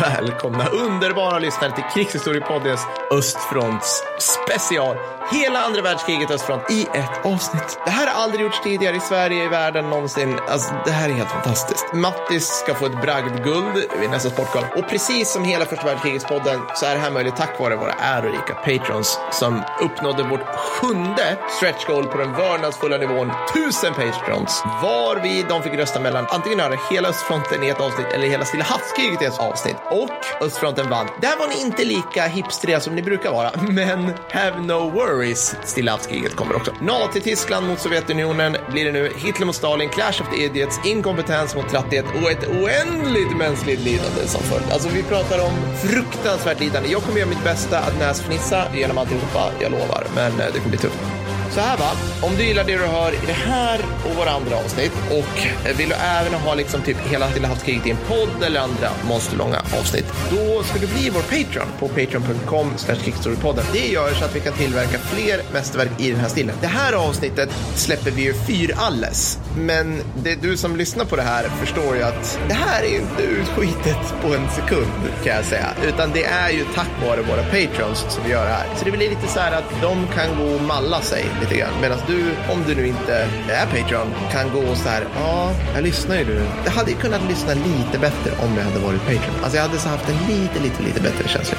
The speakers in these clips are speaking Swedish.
välkomna underbara lyssnare till Krigshistoriepoddens Östfronts special. Hela andra världskriget Östfront i ett avsnitt. Det här har aldrig gjorts tidigare i Sverige, i världen någonsin. Alltså, det här är helt fantastiskt. Mattis ska få ett bragdguld vid nästa sportgal. Och precis som hela första världskrigets podden så är det här möjligt tack vare våra ärorika patrons som uppnådde vårt sjunde stretch goal på den vördnadsfulla nivån 1000 patrons. varvid de fick rösta mellan antingen höra hela östfronten i ett avsnitt eller hela Stilla havskriget i ett avsnitt. Och östfronten vann. Där var ni inte lika hipstriga som ni brukar vara, men have no worries. Stilla havskriget kommer också. Nazi-Tyskland mot Sovjetunionen blir det nu. Hitler mot Stalin, Clash of the Idiots, inkompetens mot tratthet och ett oändligt mänskligt lidande som följd. Alltså vi pratar om fruktansvärt lidande. Jag kommer göra mitt bästa att näsfnissa genom alltihopa, jag lovar. Men eh, det kommer bli tufft. Så här va, om du gillar det du hör i det här och våra andra avsnitt och eh, vill du även ha liksom typ hela Stilla havskriget i en podd eller andra monsterlånga avsnitt, då ska du bli vår Patreon på patreon.com krigsstorypodden. Det gör så att vi kan tillverka fler mästerverk i den här stilen. Det här avsnittet släpper vi ju fyralles, men det du som lyssnar på det här förstår ju att det här är ju inte utskitet på en sekund kan jag säga, utan det är ju tack vare våra Patreons som vi gör det här. Så det blir lite så här att de kan gå och malla sig lite grann. Medan du, om du nu inte är Patreon, kan gå så här, ja, jag lyssnar ju nu. Jag hade kunnat lyssna lite bättre om jag hade varit Patreon. Alltså jag hade så haft en lite, lite, lite bättre känsla.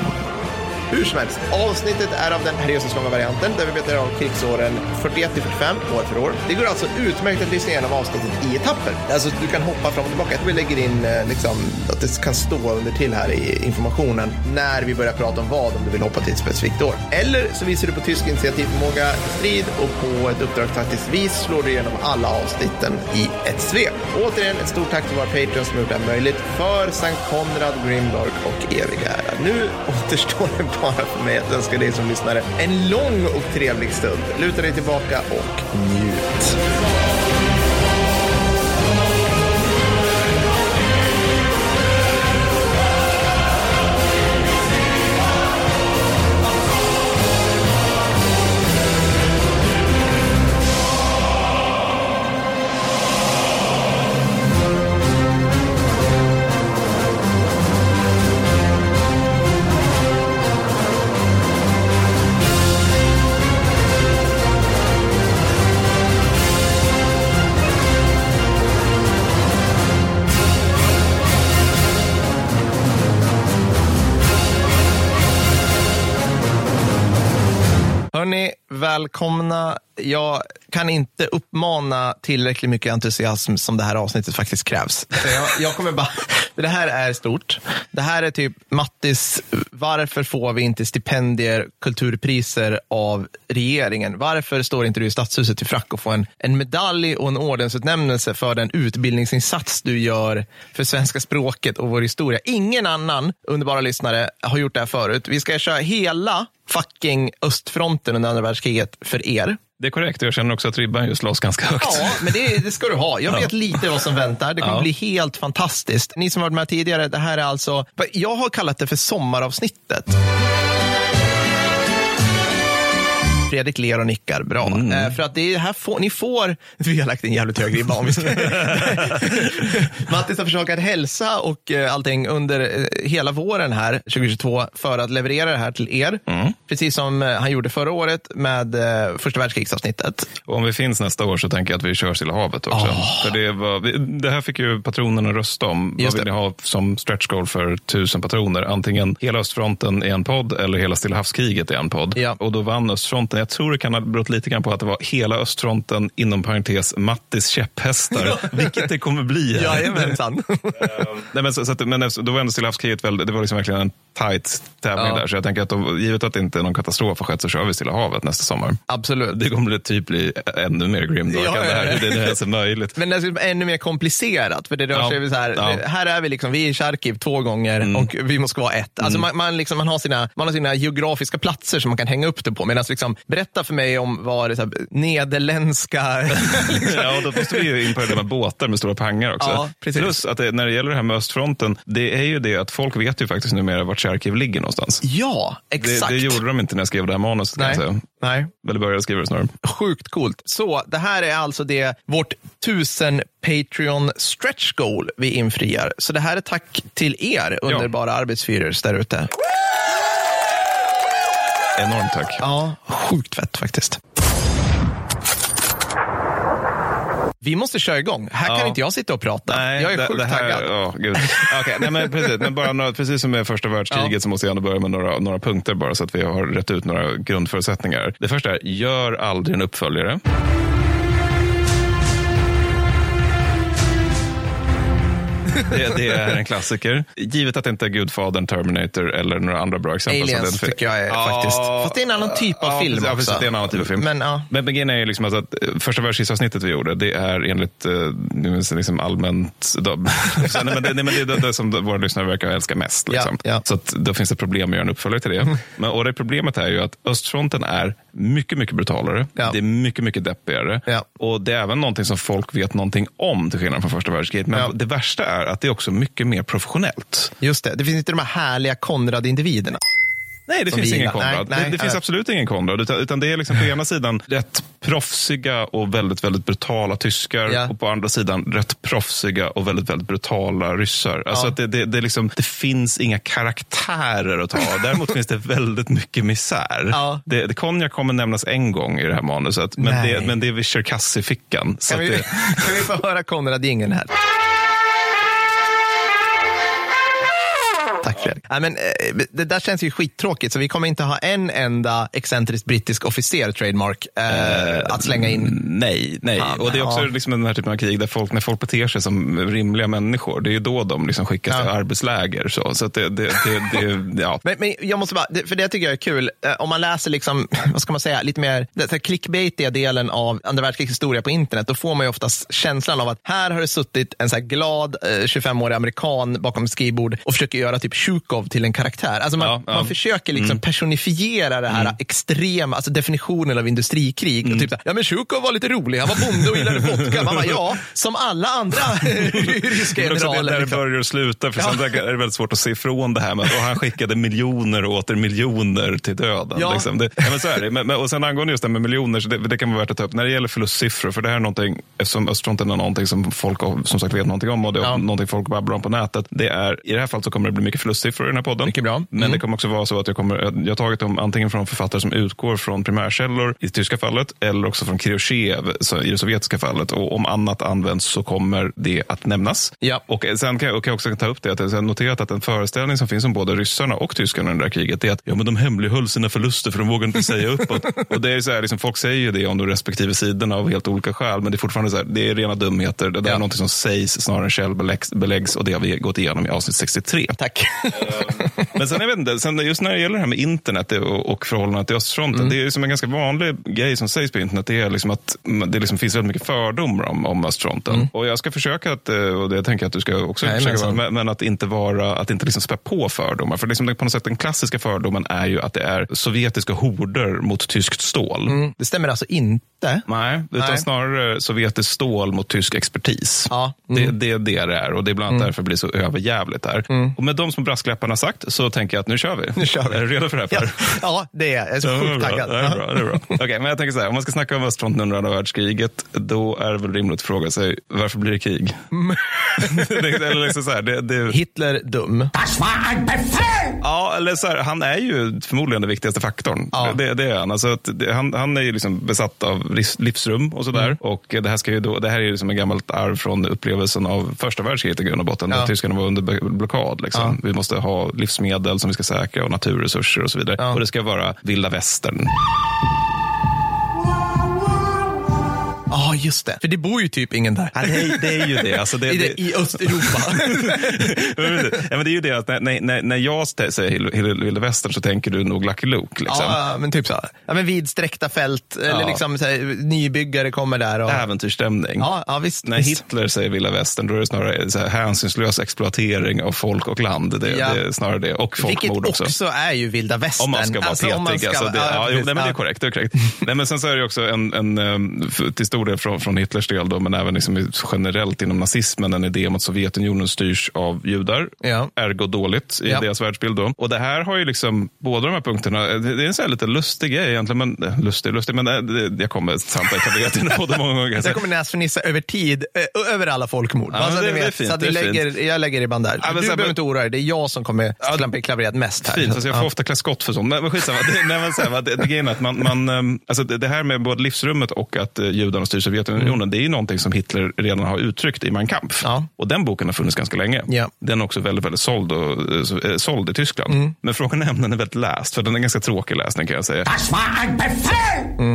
Hur som helst, avsnittet är av den herrejösses varianten där vi betar av krigsåren 41 till 45 år för år. Det går alltså utmärkt att lyssna igenom avsnittet i etapper. Alltså du kan hoppa fram och tillbaka. Vi lägger in eh, liksom, att det kan stå under till här i informationen när vi börjar prata om vad om du vill hoppa till ett specifikt år. Eller så visar du på tysk initiativförmåga strid och på ett uppdragstaktiskt vis slår du igenom alla avsnitten i ett svep. Återigen ett stort tack till våra Patreons som gjort det här möjligt för Sankt Konrad, Grimdark och eviga ära. Nu återstår en bara för mig att önska dig som lyssnare en lång och trevlig stund. Luta dig tillbaka och njut. Välkomna. Jag kan inte uppmana tillräckligt mycket entusiasm som det här avsnittet faktiskt krävs. Jag, jag kommer bara, det här är stort. Det här är typ Mattis, varför får vi inte stipendier, kulturpriser av regeringen? Varför står inte du i stadshuset i frack och får en, en medalj och en ordensutnämnelse för den utbildningsinsats du gör för svenska språket och vår historia? Ingen annan underbara lyssnare har gjort det här förut. Vi ska köra hela fucking östfronten under andra världskriget för er. Det är korrekt. Jag känner också att ribban just slås ganska högt. Ja, men det, det ska du ha. Jag vet ja. lite vad som väntar. Det kommer ja. bli helt fantastiskt. Ni som varit med tidigare, det här är alltså, jag har kallat det för sommaravsnittet. Fredrik ler och nickar bra. Mm. Eh, för att det här får, ni får, vi har lagt en jävligt hög ribba om vi ska. Mattis har försökt hälsa och eh, allting under eh, hela våren här 2022 för att leverera det här till er. Mm. Precis som han gjorde förra året med första världskrigsavsnittet. Och om vi finns nästa år så tänker jag att vi kör Stilla havet också. Oh. För det, var, det här fick ju patronerna rösta om. Just Vad vill ni ha som stretch goal för tusen patroner? Antingen hela östfronten i en podd eller hela Stilla havskriget i en podd. Ja. Och då vann östfronten jag tror det kan ha berott lite grann på att det var hela östfronten, inom parentes Mattis käpphästar, vilket det kommer bli. Jajamensan. Nej, men, så, så att, men då var ändå Stilla havskriget det var liksom verkligen en tight tävling ja. där. Så jag tänker att då, givet att det inte är någon katastrof har skett så kör vi Stilla havet nästa sommar. Absolut. Det kommer typ bli ännu mer grimdark ja, än det här. Det, det är möjligt. Men det är ännu mer komplicerat. För det rör sig så här, ja. här är vi liksom, vi är i Charkiv två gånger mm. och vi måste vara ett. Alltså mm. man, man, liksom, man, har sina, man har sina geografiska platser som man kan hänga upp det på. Medan liksom Berätta för mig om vad det så här, nederländska... ja, då måste vi ju in på det med båtar med stora pangar också. Ja. Plus att det, när det gäller det här med östfronten, det är ju det att folk vet ju faktiskt numera vart Charkiv ligger någonstans. ja, exakt. Det, det gjorde de inte när jag skrev det här manuset. Nej. Nej. Eller började skriva det snarare. Sjukt coolt. Så det här är alltså det, vårt tusen Patreon stretch goal vi infriar. Så det här är tack till er underbara arbetsfyrers där ute. Enormt tack. Ja, sjukt fett faktiskt. Vi måste köra igång. Här kan Ja. inte jag sitta och prata. jag är det- sjukt det här, taggad. Ja, gud. Okej, nej, men precis, men bara några, precis som med första världskriget Ja. så måste jag ändå börja med några, några punkter bara så att vi har rätt ut några grundförutsättningar. Det första är, gör aldrig en uppföljare. Det, det är en klassiker. Givet att det inte är Gudfadern, Terminator eller några andra bra exempel. så Aliens det tycker jag är faktiskt. Fast det är en annan typ av ja, film precis, ja, också. precis, det är en annan typ av film. Men, ja. Men, grejen är ju liksom alltså att eh, första världskrigsavsnittet vi gjorde, det är enligt eh, liksom allmänt, då, så, nej, men det, nej, men det är det, det som våra lyssnare verkar älska mest. Liksom. Ja, ja. Så att då finns det problem att göra en uppföljare till det. Men, och det problemet är ju att östfronten är mycket, mycket brutalare. Ja. Det är mycket, mycket deppigare. Ja. Och det är även någonting som folk vet någonting om till skillnad från första världskriget. Men Ja. det värsta är att det är också mycket mer professionellt. Just det, det finns inte de här härliga Konrad-individerna. Nej, det finns ingen. Konrad. Nej, nej, det, det finns nej. absolut ingen Konrad. Utan, utan det är liksom på ena sidan rätt proffsiga och väldigt, väldigt brutala tyskar. Ja. Och på andra sidan rätt proffsiga och väldigt, väldigt brutala ryssar. Alltså Ja. det, det, det, liksom, det finns inga karaktärer att ta. Däremot finns det väldigt mycket misär. Ja. Det, det, konjak kommer nämnas en gång i det här manuset. Men, Nej. det, men det är vid Cherkassy-fickan. Kan vi, kan vi få höra Konrad-jingeln här? Fredrik. Nej, men, eh, det där känns ju skittråkigt, så vi kommer inte ha en enda excentrisk brittisk officer, trademark, eh, att slänga in. Nej, nej. Fan, och det är också ja. liksom den här typen av krig där folk, när folk beter sig som rimliga människor, det är ju då de liksom skickas Ja. till arbetsläger. Så, så det, det, det, det, ja. Men, men jag måste bara, för det tycker jag är kul, eh, om man läser liksom, vad ska man säga, lite mer den clickbaitiga delen av andra världskrigets historia på internet, då får man ju oftast känslan av att här har det suttit en så glad eh, 25-årig amerikan bakom ett skrivbord och försöker göra typ Zjukov till en karaktär. Alltså man, Ja, Mm. ja. man försöker liksom personifiera det här extrema, alltså definitionen av industrikrig. Mm. Och typ så här, ja men Zjukov var lite rolig, han var bonde och gillade vodka. Man bara, ja, som alla andra ryska också det generaler. där det liksom. börjar och slutar, för sen där är det väldigt svårt att se ifrån det här med att han skickade miljoner och åter miljoner till döden. Ja. Liksom. Det, ja, men så är det. Men, men, och sen angående just det här med miljoner, så det, det kan vara värt att ta upp. När det gäller förlustsiffror, för det här är någonting, eftersom östfronten är någonting som folk som sagt vet någonting om och det är Ja. någonting folk babblar om på nätet. Det är, I det här fallet så kommer det bli mycket förlustsiffror i den här podden. Mycket bra. Men Mm. det kommer också vara så att jag, kommer, jag har tagit dem antingen från författare som utgår från primärkällor i tyska fallet eller också från Khrushchev så i det sovjetiska fallet. Och om annat används så kommer det att nämnas. Ja. Och sen kan jag, och kan jag också ta upp det att jag har noterat att en föreställning som finns om både ryssarna och tyskarna under det här kriget är att ja, men de hemlighöll sina förluster för de vågade inte säga uppåt. och det är så här, liksom, folk säger ju det om de respektive sidorna av helt olika skäl, men det är fortfarande så här, det är rena dumheter. Det där Ja. är något som sägs snarare än källbeläggs beläggs, och det har vi gått igenom i avsnitt 63. Tack. Men sen, jag vet inte, sen just när det gäller det här med internet och, och förhållandet till östfronten. Det är liksom en ganska vanlig grej som sägs på internet. Det är liksom att det liksom finns väldigt mycket fördomar om, om östfronten. Och jag ska försöka att, eh, och det tänker jag att du ska också Nej, försöka men vara, men, men att inte vara, att inte liksom spä på fördomar. För liksom på något sätt den klassiska fördomen är ju att det är sovjetiska horder mot tyskt stål. Mm, det stämmer alltså inte. Nej, utan Nej. snarare sovjetiskt stål mot tysk expertis. Ja, mm. Det, det är det det är och det är bland annat därför det blir så överjävligt här. Och med de som brasklapparna sagt så tänker jag att nu kör vi. Nu kör vi. Är du redo för det här? Ja, Per? ja det är jag. Jag är så Ja, sjukt taggad. Det är bra. Det är bra. Okej, men jag tänker så här, om man ska snacka om östfronten under andra världskriget, då är det väl rimligt att fråga sig, varför blir det krig? eller liksom så här, det, det, Hitler dum. ja, eller så här, han är ju förmodligen den viktigaste faktorn. Ja. Det, det är han. Alltså han. Han är ju liksom besatt av livsrum och sådär. Mm. Och det här, ska ju då, det här är ju liksom en gammalt arv från upplevelsen av första världskriget i grund och botten. Ja. Där tyskarna var under blockad. Liksom. Vi måste ha livsmedel som vi ska säkra och naturresurser och så vidare. Ja. Och det ska vara vilda västern. Ja, Ja, just det. För det bor ju typ ingen där. Ja, det, är, det är ju det. Alltså det, I, det, I Östeuropa. ja, men det är ju det att när, när, när jag säger Vilda Västern så tänker du nog Lucky Luke. Liksom. ja, men typ så. Ja, men vidsträckta fält, eller liksom så här, nybyggare kommer där. Och... Äventyrsstämning. Ja, ja, visst, när visst. Hitler säger Vilda Västern, då är det snarare så här hänsynslös exploatering av folk och land. Det, Ja. det är snarare det. Och Vilket folkmord också. också är ju vilda västern. Om man ska vara Alltså, petig. ska alltså, det, ja, jo, precis. nej, men det är Ja. korrekt. Det är korrekt. nej, men sen så är det också en, en, f- till stor del från, från Hitlers del, då, men även liksom generellt inom nazismen, en idé om att Sovjetunionen styrs av judar. Ja. Ergo dåligt i Ja. deras världsbild. Då. Och det här har ju liksom, båda de här punkterna, det, det är en så lite lustig grej egentligen, men eh, lustig, lustig, men det, det, jag kommer trampa i den här podden många gånger. Jag kommer näsförnissa över tid, ö, över alla folkmord. Ja, Bara så men att det- det är fint, så att det är lägger, jag lägger ribban där. Ja, du behöver men- inte oroa dig, det är jag som kommer klampa klaverera mest här. Fint, alltså jag får Ja. ofta klä skott för sånt. Men, skitsamma. Det, nej, men så här, det, det, grejen är att man, man, ehm, alltså det, det här med både livsrummet och att judarna styr Sovjetunionen, det är ju någonting som Hitler redan har uttryckt i Mein Kampf. Ja. Och den boken har funnits ganska länge. Ja. Den är också väldigt, väldigt såld, och, eh, såld i Tyskland. Men frågan är om den är väldigt läst, för den är ganska tråkig läsning kan jag säga.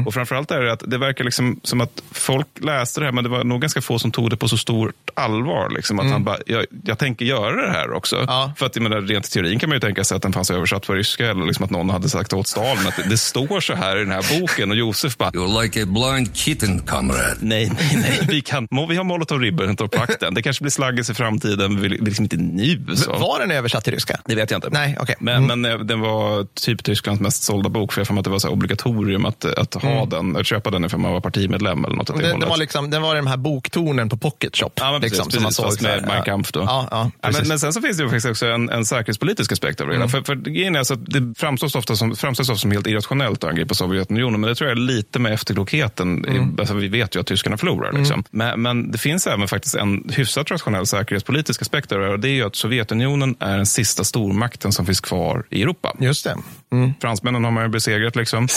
Och framförallt är det att det verkar liksom som att folk läste det här, men det var nog ganska få som tog det på så stort allvar. Liksom, att han bara, jag, jag tänker göra det här också. Ja. För att jag menar, rent i teorin kan man ju tänka sig att den fanns översatt på ryska eller liksom att någon hade sagt åt Stalin att det, det står så här i den här boken och Josef bara You're like a blind kitten, comrade. Nej, nej, nej. Vi, kan, vi har molotov Ribbentrop-pakten. Det kanske blir slaggis i framtiden, men vi, liksom inte nu. Så. Var den översatt till ryska? Det vet jag inte. Nej, okej. Men, Mm. men eh, den var typ Tysklands mest sålda bok, för jag för att det var så obligatorium att, att ha den, att köpa den ifall man var partimedlem eller något Den, den, var liksom, den var i de här boktornen på Pocket Shop. Ja, men precis, liksom, precis fast med Mein Kampf då. Ja, ja, Ja, men, men sen så finns det ju faktiskt också en, en säkerhetspolitisk aspekt av det hela. För, för grejen är alltså att det framstås ofta som, framställs ofta som helt irrationellt att angripa Sovjetunionen, men det tror jag är lite med efterklokheten. i- Alltså, vi vet ju att tyskarna förlorar. Liksom. Men, men det finns även faktiskt en hyfsat rationell säkerhetspolitisk aspekt av det och det är ju att Sovjetunionen är den sista stormakten som finns kvar i Europa. Just det. Fransmännen har man ju besegrat. Liksom.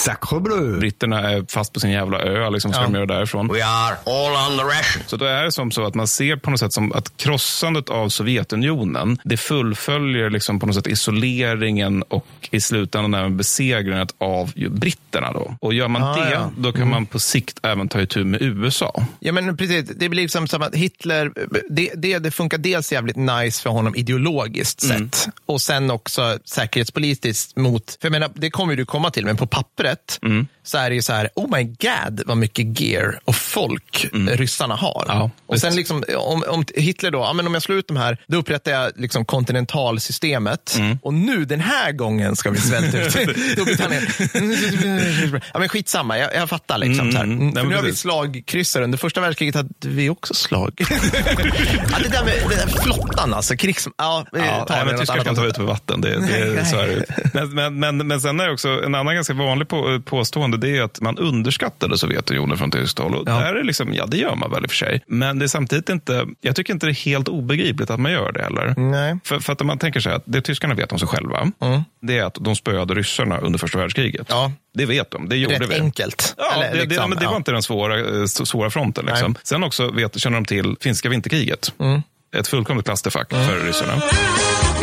Britterna är fast på sin jävla ö, liksom, ska Ja. de göra därifrån. We are all on the ration. Så då är det som så att man ser på något sätt som att krossandet av Sovjetunionen, det fullföljer liksom på något sätt isoleringen och i slutändan även besegrandet av britterna. Då. Och gör man Ah, det, ja. då kan man på sikt även ta itu med USA. Ja, men precis. Det blir liksom som att Hitler, det, det, det funkar dels jävligt nice för honom ideologiskt Mm. sett och sen också säkerhetspolitiskt mot, för jag menar, det kommer du komma till, men på pappret Mm. så är det ju så här, oh my god vad mycket gear och folk ryssarna har. Mm. Ja, och visst. sen liksom, om, om Hitler då, ja, men om jag slår ut de här, då upprättar jag liksom kontinentalsystemet Mm. och nu den här gången ska vi svälta ut Storbritannien. ja, men skitsamma, jag, jag fattar liksom. så här. Mm, Mm, nej, nu har vi precis. Slagkryssare. Under första världskriget hade vi också slag. ja, det där med den där flottan alltså. Krigs... Ja, Ja, nej, det men tyskar kan ta ut på vatten. Det, det, så är det. ju. Men, men, men, men sen är det också en annan ganska vanlig på, påstående, det är att man underskattade Sovjetunionen från tyskt håll. Ja. där är liksom, ja, det gör man väl i och för sig. Men det är samtidigt inte, jag tycker inte det är helt obegripligt att man gör det heller. Nej. För, för att om man tänker sig att det tyskarna vet om sig själva, det är att de spöade ryssarna under första världskriget. Ja. Det vet de, det gjorde Rätt vi. enkelt. Ja, Eller det, det, liksom, men det var ja. inte den svåra, eh, svåra fronten. Liksom. Sen också vet, känner de till finska vinterkriget. Mm. Ett fullkomligt klasterfack för ryssarna.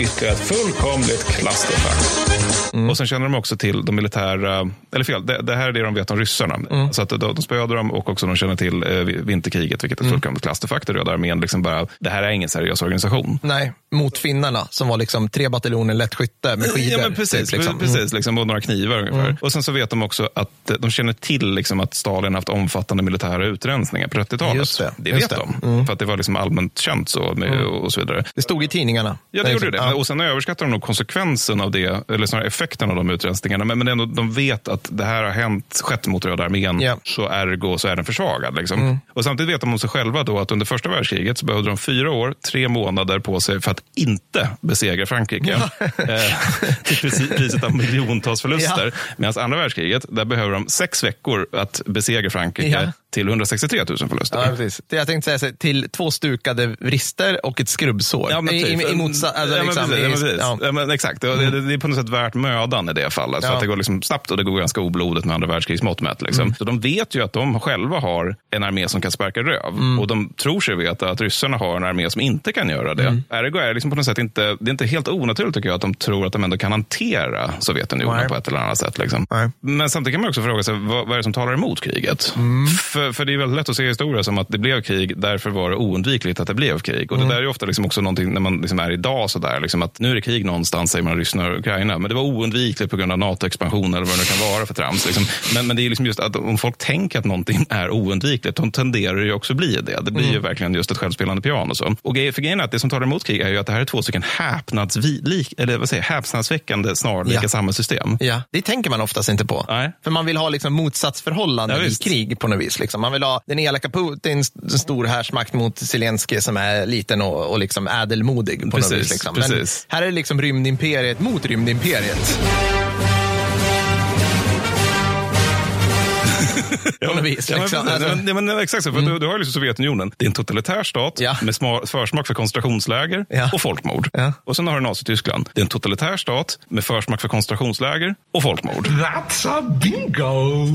Ytterligare ett fullkomligt klasterfack. Mm. Och sen känner de också till de militära, eller fel, det, det här är det de vet om ryssarna. Mm. Så att de, de spöade dem och också de känner till eh, vinterkriget, vilket är Mm. ett fullkomligt klasterfack. Röda armén liksom bara, det här är ingen seriös organisation. Nej, mot finnarna som var liksom tre bataljoner lättskytte med skidor. Ja, men precis. typ, liksom. precis liksom, och några knivar ungefär. Mm. Och sen så vet de också att eh, de känner till liksom, att Stalin haft omfattande militära utrensningar på 30-talet. Just det, just vet det. Mm. de. För att det var liksom allmänt känt så med, och så vidare. Det stod i tidningarna. Ja, det gjorde det. Ja. Och sen överskattar de nog konsekvensen av det, eller snarare effekten av de utrensningarna. Men, men ändå, de vet att det här har hänt, skett mot Röda armén, Ja. så ergo så är den försvagad. Liksom. Och samtidigt vet de om sig själva då att under första världskriget så behövde de fyra år, tre månader på sig för att inte besegra Frankrike. Eh, till priset- av miljontals förluster. Medan andra världskriget, där behöver de sex veckor att besegra Frankrike Ja. till 163 000 förluster. Ja, precis. Jag tänkte säga, till två stukade vrister och ett skrubbsår. Ja, men I, typ. i, i motsa- alltså, ja, men liksom, ja, precis. ja. Ja, men exakt, det, det, det är på något sätt värt mödan i det fallet. För att det går liksom snabbt och det går ganska oblodigt med andra världskrigsmått mätt. Liksom. Mm. Så de vet ju att de själva har en armé som kan sparka röv. Mm. Och de tror sig veta att ryssarna har en armé som inte kan göra det. Mm. Ergo är det liksom på något sätt inte, det är inte helt onaturligt tycker jag att de tror att de ändå kan hantera Sovjetunionen Nej. på ett eller annat sätt. Liksom. Men samtidigt kan man också fråga sig, vad, vad är det som talar emot kriget? Mm. För, för det är väldigt lätt att se historia som att det blev krig, därför var det oundvikligt att det blev krig. Och Mm. det där är ju ofta liksom också någonting när man liksom är idag, så där, liksom att nu är det krig någonstans, säger man Ryssland och Ukraina. Men det var oundvikligt på grund av NATO-expansion eller vad det nu kan vara för trams. Liksom. Men, men det är liksom just att om folk tänker att någonting är oundvikligt, då tenderar det ju också bli det. Det blir Mm. ju verkligen just ett självspelande piano. Så. Och för grejen är att det som talar emot krig är ju att det här är två stycken häpnadsvi- eller vad säger, häpnadsväckande snarlika Ja. samhällssystem. Ja, det tänker man oftast inte på. Nej. För man vill ha liksom motsatsförhållanden Ja, i krig på något vis. Liksom. Man vill ha den elaka Putin, en stor härsmakt mot Zelensky som är liten och, och liksom ädelmodig på något Precis, vis. Liksom. Men precis. här är det liksom rymdimperiet mot rymdimperiet. vis. Ja, men, liksom. Alltså, ja, men, exakt så. För du, du har ju liksom Sovjetunionen. Det är en totalitär stat Ja. med sma, försmak för koncentrationsläger Ja. och folkmord. Ja. Och sen har du Nazityskland. Det är en totalitär stat med försmak för koncentrationsläger och folkmord. That's a bingo.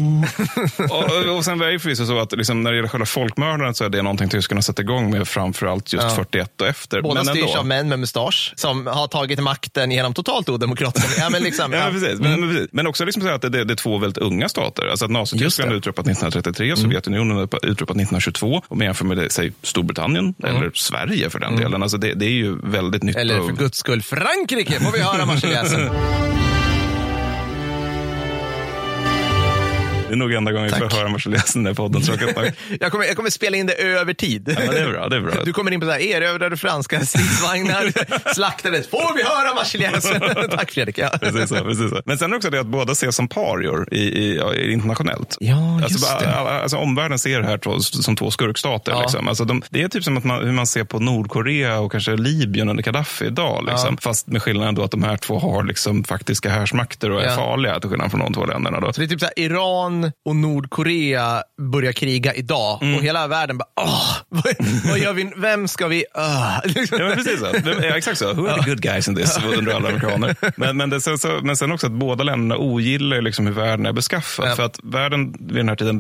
och, och sen är det förvisso så att liksom, när det gäller själva folkmördandet så är det någonting tyskarna sätter igång med framförallt just Ja. 41 och efter. Båda men styrs ändå. av män med mustasch som har tagit makten genom totalt odemokratiska... Ja, men liksom, Ja, ja. men, precis. Men, men, precis. men också liksom så att det, det är två väldigt unga stater. Alltså att Nazityskland det. är utropat 1933, Sovjetunionen utropat 1922. Om man jämför med det, säg, Storbritannien eller Sverige för den delen. Alltså det, det är ju väldigt nytt. Eller för guds skull, Frankrike får vi höra Marseljäsen. Det är nog enda gången vi får höra Marseljäsen i podden. Tråkigt nog. Jag kommer, jag kommer spela in det över tid. Ja, det är bra. Det är bra. Du kommer in på så här, erövrade franska stridsvagnar, slaktades. Får vi höra Marseljäsen? Tack Fredrik. Ja. Precis så, precis så. Men sen också det att båda ses som parior i, i, ja, i internationellt. Ja, just alltså, det. Alltså, omvärlden ser det här två, som två skurkstater. Ja. Liksom. Alltså, de, det är typ som att man, hur man ser på Nordkorea och kanske Libyen under Gaddafi idag. Liksom. Fast med skillnaden då att de här två har liksom, faktiska härsmakter och är Ja. farliga till skillnad från de två länderna. Då. Så det är typ så här, Iran och Nordkorea börjar kriga idag Mm. och hela världen bara, åh, vad, vad gör vi, vem ska vi. Liksom. Ja, men precis så. Ja, exakt så. Who are the good guys in this? undrar alla amerikaner. Men, men, det, så, så, men sen också att båda länderna ogillar liksom hur världen är beskaffad. Ja. För att världen vid den här tiden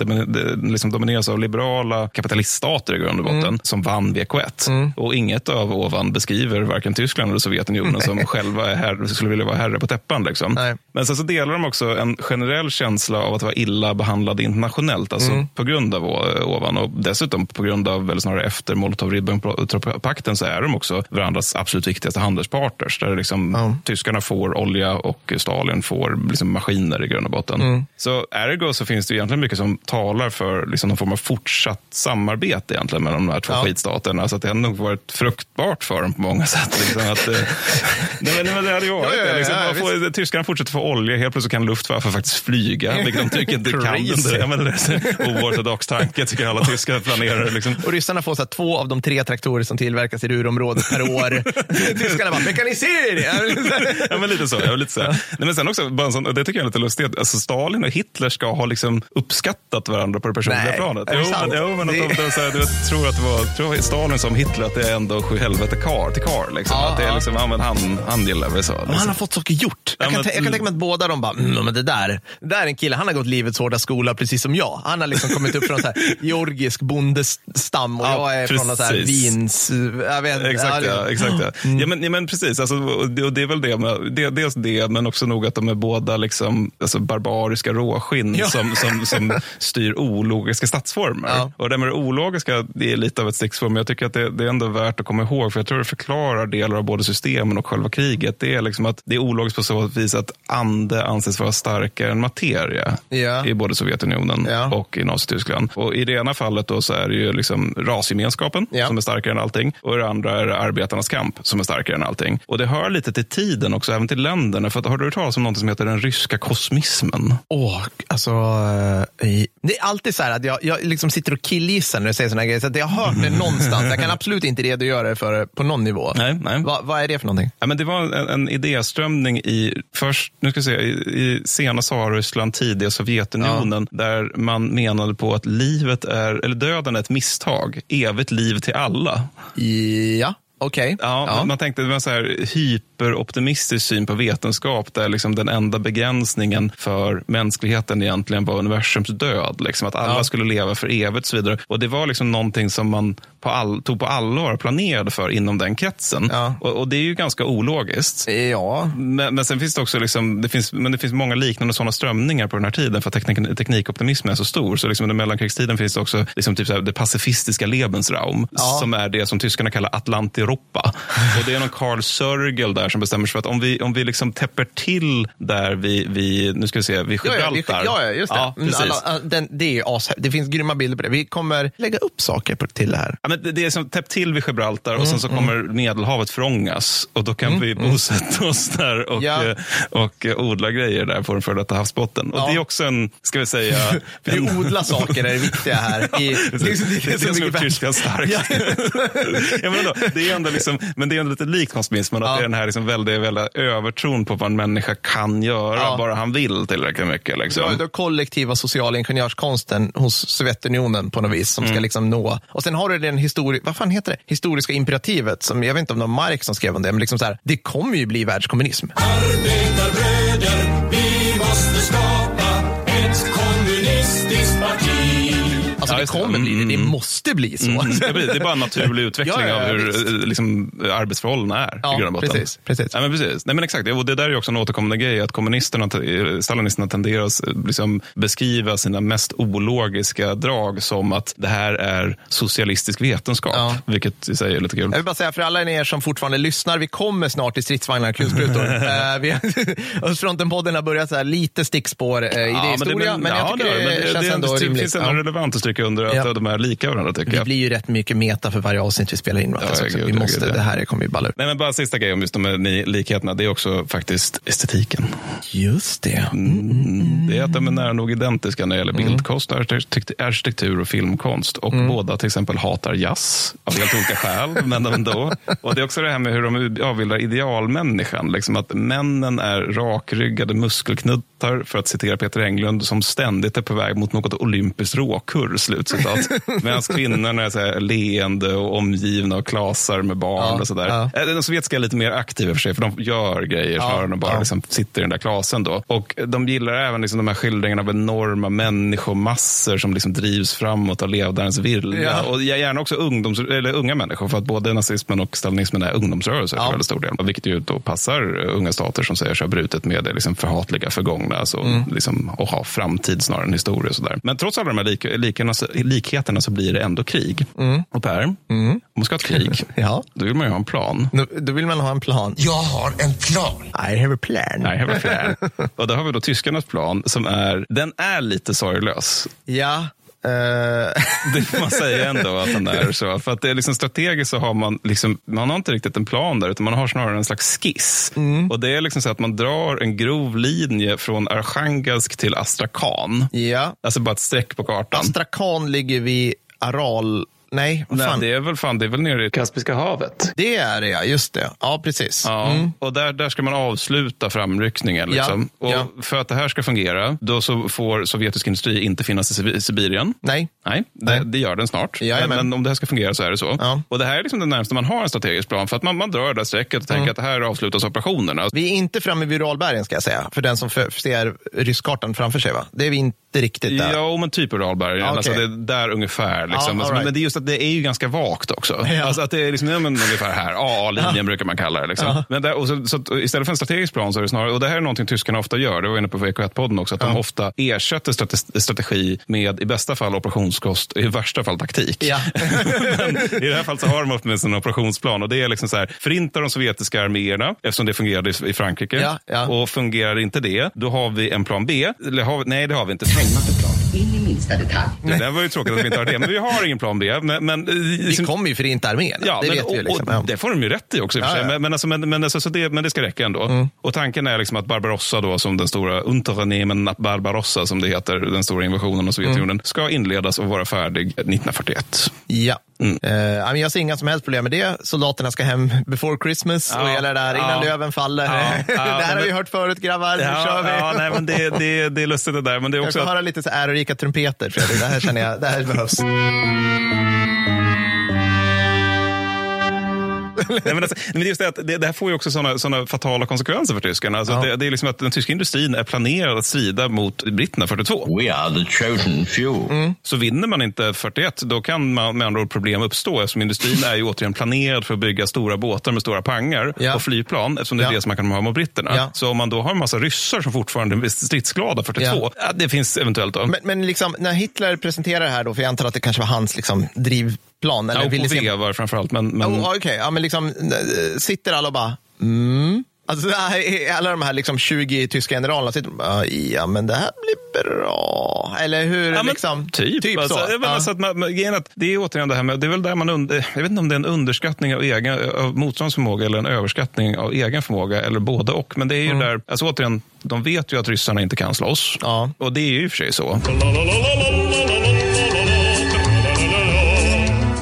liksom domineras av liberala kapitaliststater i grund och botten som vann VK1. Och inget av ovan beskriver varken Tyskland eller Sovjetunionen som själva är herre, skulle vilja vara herre på täppan. Liksom. Nej. Men sen så delar de också en generell känsla av att vara illa behandlade internationellt. Alltså på grund av å- ovan och dessutom på grund av, eller snarare efter Molotov-Ribbentrop-pakten så är de också varandras absolut viktigaste handelspartners. Där liksom Ja. tyskarna får olja och Stalin får liksom maskiner i grund och botten. Så ergo så finns det egentligen mycket som talar för liksom någon form av fortsatt samarbete egentligen mellan de här två Ja. skitstaterna. Så att det har nog varit fruktbart för dem på många sätt. Liksom att, eh, nej, men, men det hade ju varit Ja, ja, det. Liksom, ja, får, tyskarna fortsätter få olja, helt plötsligt kan Luftwaffe faktiskt flyga, vilket de tycker inte Crazy. Ja, men det är oortodox tanke, tycker alla tyska planerare. Liksom. Och ryssarna får så här, två av de tre traktorer som tillverkas i Ruhrområdet per år. Tyskarna bara, mekanisering! Ja, men lite så. Ja, lite så. Nej, men sen också, sån, det tycker jag är lite lustigt, alltså Stalin och Hitler ska ha liksom uppskattat varandra på det personliga Nej, planet. är det Jo, men, jo, men att de, de, så här, du vet, tror att det var tror Stalin som Hitler, att det är ändå sju helvete kar till kar. Liksom. Ja, att det är ja. liksom, ja, men han, han gillar väl så. Men Liksom. han har fått saker gjort. Jag Ja, kan, men- jag kan tänka mig att båda de bara, mm, men det där, det där är en kille, han har gått livets hårda skola precis som jag. Han har liksom kommit upp från en georgisk bondestam och Ja, jag är från någon så här precis. Wiens, jag vet. Exakt, ja. Exakt, ja. ja, men, ja men precis. Alltså, och det, och det är väl det, med, det, dels det, men också nog att de är båda liksom, alltså, barbariska råskinn Ja. som, som, som styr ologiska statsformer. Och det med det ologiska, det är lite av ett stickspår, men jag tycker att det, det är ändå värt att komma ihåg, för jag tror det förklarar delar av både systemen och själva kriget. Det är liksom att det är ologiskt på så vis att ande anses vara starkare än materia Ja. i både Sovjetunionen Ja. och i Nazityskland. Och i det ena fallet då så är det ju liksom rasgemenskapen Ja. som är starkare än allting. Och i det andra är det arbetarnas kamp som är starkare än allting. Och det hör lite till tiden också, även till länderna. För att, har du hört talas om något som heter den ryska kosmismen? Åh, alltså. eh, Det är alltid så här att jag, jag liksom sitter och killgissar när du säger sådana grejer. Så att jag har hört det någonstans. Jag kan absolut inte redogöra för det på någon nivå. Nej, nej. Va, vad är det för någonting? Ja, men det var en, en idéströmning i, först, nu ska vi se, i, i sena Tsarryssland, tidiga Sovjetunionen, där man menade på att livet är, eller döden är ett misstag. Evigt liv till alla. Ja. Okej. Ja, Ja. Man tänkte det var en så här hyperoptimistisk syn på vetenskap där liksom den enda begränsningen för mänskligheten egentligen var universums död. Liksom att alla Ja. skulle leva för evigt och så vidare. Och det var liksom någonting som man på all, tog på allvar och planerade för inom den kretsen. Ja. Och, och det är ju ganska ologiskt. Ja. Men, men sen finns det också liksom, det finns, men det finns många liknande sådana strömningar på den här tiden för att teknik, teknikoptimismen är så stor. Så liksom under mellankrigstiden finns det också liksom typ så här, det pacifistiska Lebensraum Ja. som är det som tyskarna kallar Atlantiropa. Och det är någon Carl Sörgel där som bestämmer sig för att om vi, om vi liksom täpper till där vi, vi nu ska vi se, vi, Gibraltar. ja, ja, just det. Ja, Mm, precis. alla, den, det, är ju as, det finns grymma bilder på det. Vi kommer lägga upp saker på, till det här. Ja, men det- det är som täppt till vid Gibraltar och sen Mm, så kommer Medelhavet frångas och då kan vi bosätta oss där och, Ja. eh, och eh, odla grejer där på den före detta havsbotten. Och Ja. det är också en, ska vi säga... För en- att odla saker är det viktiga här. I, det, är så- det är det så som gjort. Tyskland starkt. Ja. men det är ändå liksom, men det är ändå lite likt konsumismen, att Ja. det är den här liksom väldigt, väldigt övertron på vad en människa kan göra, Ja. bara han vill tillräckligt mycket. Liksom. Så, då kollektiva sociala ingenjörskonsten hos Sovjetunionen på något vis som ska Mm. liksom nå. Och sen har du den histori vad fan heter det? historiska imperativet som jag vet inte om det var Marx som skrev om det, men liksom så här, det kommer ju bli världskommunism. Arbetarbröder, det det. kommer bli det, det Mm. måste bli så. Mm, det blir- det är bara en naturlig utveckling Ja, ja, av hur eh, liksom, arbetsförhållandena är. Ja, i grund och botten. precis, precis. Ja, men precis. Nej, men exakt. Och det där är också en återkommande grej, att kommunisterna, eh, stalinisterna tenderar att eh, liksom, beskriva sina mest ologiska drag som att det här är socialistisk vetenskap, Ja. vilket i sig är lite kul. Jag vill bara säga för alla er som fortfarande lyssnar, vi kommer snart till stridsvagnar och kulsprutor. Östfronten-podden har börjat så här lite stickspår uh, idéhistoria, men, jag tycker det, men känns det, ändå det, rimligt. finns ändå relevant att stryka under att Ja. de är lika varandra, tycker Det jag. blir ju rätt mycket meta för varje avsnitt vi spelar in. Ja, Så gud, vi måste, gud, det här kommer ju balla ur. Nej, men bara sista grejen om just de här likheterna, det är också faktiskt estetiken. Just det. Mm. Det är att de är nära nog identiska när det Mm. gäller bildkonst, arkitek- arkitektur och filmkonst. Och båda till exempel hatar jazz av helt olika skäl, men ändå. Och det är också det här med hur de avbildar idealmänniskan. Liksom att männen är rakryggade muskelknuttar, för att citera Peter Englund, som ständigt är på väg mot något olympiskt råkurr. Slutcitat. Medan kvinnorna är så här leende och omgivna av klasar med barn Ja, och sådär. ja. Eh, De sovjetiska är lite mer aktiva i och för sig, för de gör grejer Ja, snarare än att bara ja. liksom sitter i den där klasen. Då. Och de gillar även liksom de här skildringarna av enorma människomassor som liksom drivs framåt av ledarens vilja. Ja. Och gärna också ungdoms, eller unga människor, för att både nazismen och stalinismen är ungdomsrörelser Ja. till väldigt stor del. Vilket ju då passar unga stater som säger sig ha brutit med det liksom förhatliga förgångna alltså, Mm. liksom, och ha framtid snarare än historia. Och sådär. Men trots alla de här lik, likheterna så blir det ändå krig. Och Per, om man ska ha ett krig, Mm. Ja. då vill man ju ha en plan. Nu, då vill man ha en plan. Jag har en plan. I have a plan. Nej, have a plan. och då har vi då tyskarnas plan som är, den är lite sorglös. Ja. Eh, Det får man säga ändå att den är så. För att det är liksom strategiskt så har man, liksom, man har inte riktigt en plan där, utan man har snarare en slags skiss. Och det är liksom så att man drar en grov linje från Arkhangelsk till Astrakhan. ja. Alltså bara ett streck på kartan. Astrakhan ligger vid Aral... Nej, vad Nej, fan. det är väl fan, det är väl nere i Kaspiska havet. Det är det, ja. Just det. Ja, precis. Ja, Mm. och där, där ska man avsluta framryckningen. Ja, Liksom. Och ja. För att det här ska fungera, då så får sovjetisk industri inte finnas i Sibi- Sibirien. Nej. Nej, det, Nej. det gör den snart. Jajamän. Men, men om det här ska fungera så är det så. Ja. Och Det här är liksom det närmaste man har en strategisk plan. För att man, man drar det där strecket och tänker Mm. att här avslutas operationerna. Vi är inte framme vid Uralbergen, ska jag säga. För den som ser rysskartan framför sig. Va? Det är vi inte riktigt där. Ja, men typ Uralbergen. Ja, okej. Alltså det är där ungefär. Liksom. Ja, alltså, all right. Men det är just att det är ju ganska vagt också. Ja. Alltså att det är liksom, ja, men ungefär här. AA-linjen brukar man kalla det. Liksom. Men där, och så, så istället för en strategisk plan så är det snarare, och det här är någonting tyskarna ofta gör, det var jag inne på VK1-podden också, att de ofta ersätter strate- strategi med i bästa fall operationskost, i värsta fall taktik. Ja. I det här fallet så har de åtminstone en operationsplan och det är liksom så här, förinta de sovjetiska arméerna eftersom det fungerade i- i Frankrike. Ja, ja. Och fungerar inte det, då har vi en plan B. Har vi, nej, det har vi inte. Minsta detalj. Det där var ju tråkigt att vi inte har det, men vi har ingen plan B. Men, men, eh, Vi liksom- kommer ju förinta armén. Ja, det men, vet vi och, Liksom. och Ja. det får de ju rätt i också. i Ja, sig. ja. Men, men, alltså, men, men, alltså, så det, men det ska räcka ändå. Och tanken är liksom att Barbarossa, då, som den stora Unternehmen Barbarossa, som det heter, den stora invasionen av Sovjetunionen, ska inledas och vara färdig 1941. Ja. Mm. Men jag ser inga som helst problem med det. Soldaterna ska hem before Christmas och Ja, hela det där innan ja. löven faller. Ja, det här har vi hört förut grabbar, nu kör vi. ja, nej, men det, det, det är lustigt det där. Men det är jag också får att- höra lite så ärorika trumpeter Fredrik. Det här känner jag, det här behövs. Nej, men, alltså, men det, är just det, att det, det här får ju också såna, såna fatala konsekvenser för tyskarna. Alltså, Ja. det, det är liksom att den tyska industrin är planerad att strida mot britterna 42. We are the chosen few. Så vinner man inte 41, då kan man, med andra ord problem uppstå eftersom industrin är ju återigen planerad för att bygga stora båtar med stora pangar Ja. och flygplan eftersom det är Ja. det som man kan ha mot britterna. Ja. Så om man då har en massa ryssar som fortfarande är stridsglada 42, ja. det finns eventuellt då. Men, men liksom, när Hitler presenterar det här då, för jag antar att det kanske var hans liksom, drivplan. Eller ja, och på se- vevar framförallt. Men, men, Oh, Okej, ja, men liksom, eh, sitter alla och bara, mm. Alltså, alla de här liksom 20 tyska generalerna sitter och bara, ja men det här blir bra. Eller hur? Ja, men liksom, typ. alltså, så. jag menar, Ja. så att man, att det är återigen det här med, det är väl där man under, jag vet inte om det är en underskattning av, egen, av motståndets förmåga eller en överskattning av egen förmåga eller både och. Men det är ju där, alltså återigen, de vet ju att ryssarna inte kan slåss. Ja. Och det är ju i och för sig så.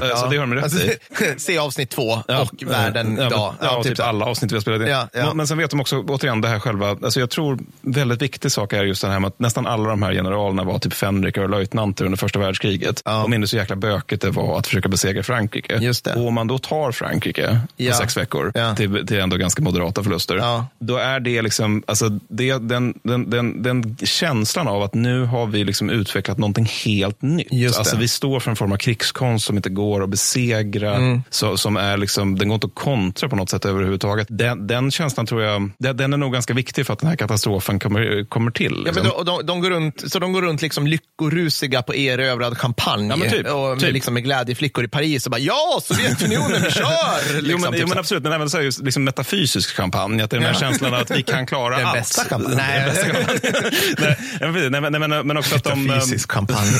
Eh, Så det har de rätt Alltså, i. se avsnitt två Ja, och världen ja, idag. Ja, ja, typ alla avsnitt vi har spelat in. Men, sen vet de också, återigen, det här själva, alltså jag tror väldigt viktig sak är just det här med att nästan alla de här generalerna var typ fänriker och löjtnanter under första världskriget. Ja. Och minns hur jäkla böket det var att försöka besegra Frankrike. Just det. Och om man då tar Frankrike på sex veckor till, till ändå ganska moderata förluster, då är det liksom, alltså det, den, den, den, den känslan av att nu har vi liksom utvecklat någonting helt nytt. Just det. Alltså vi står för en form av krigskonst som inte går att besegra, Mm. så, som är liksom, den går inte att kontra på något sätt överhuvudtaget. Den, den känslan tror jag, den, den är nog ganska viktig för att den här katastrofen kommer, kommer till. Ja, Liksom. men de, de, de går runt, så de går runt liksom lyckorusiga på erövrad champagne Ja, men typ, och typ. liksom med glädjeflickor i Paris och bara ja, Sovjetunionen, vi kör! Liksom, jo, men, typ jo, men absolut, men även så är just liksom metafysisk champagne, att det är den här Ja. känslan att vi kan klara Den allt. bästa champagne. Den Nej. bästa champagne. nej, ja, nej, men, men, men också att de... ehm, Fysisk champagne.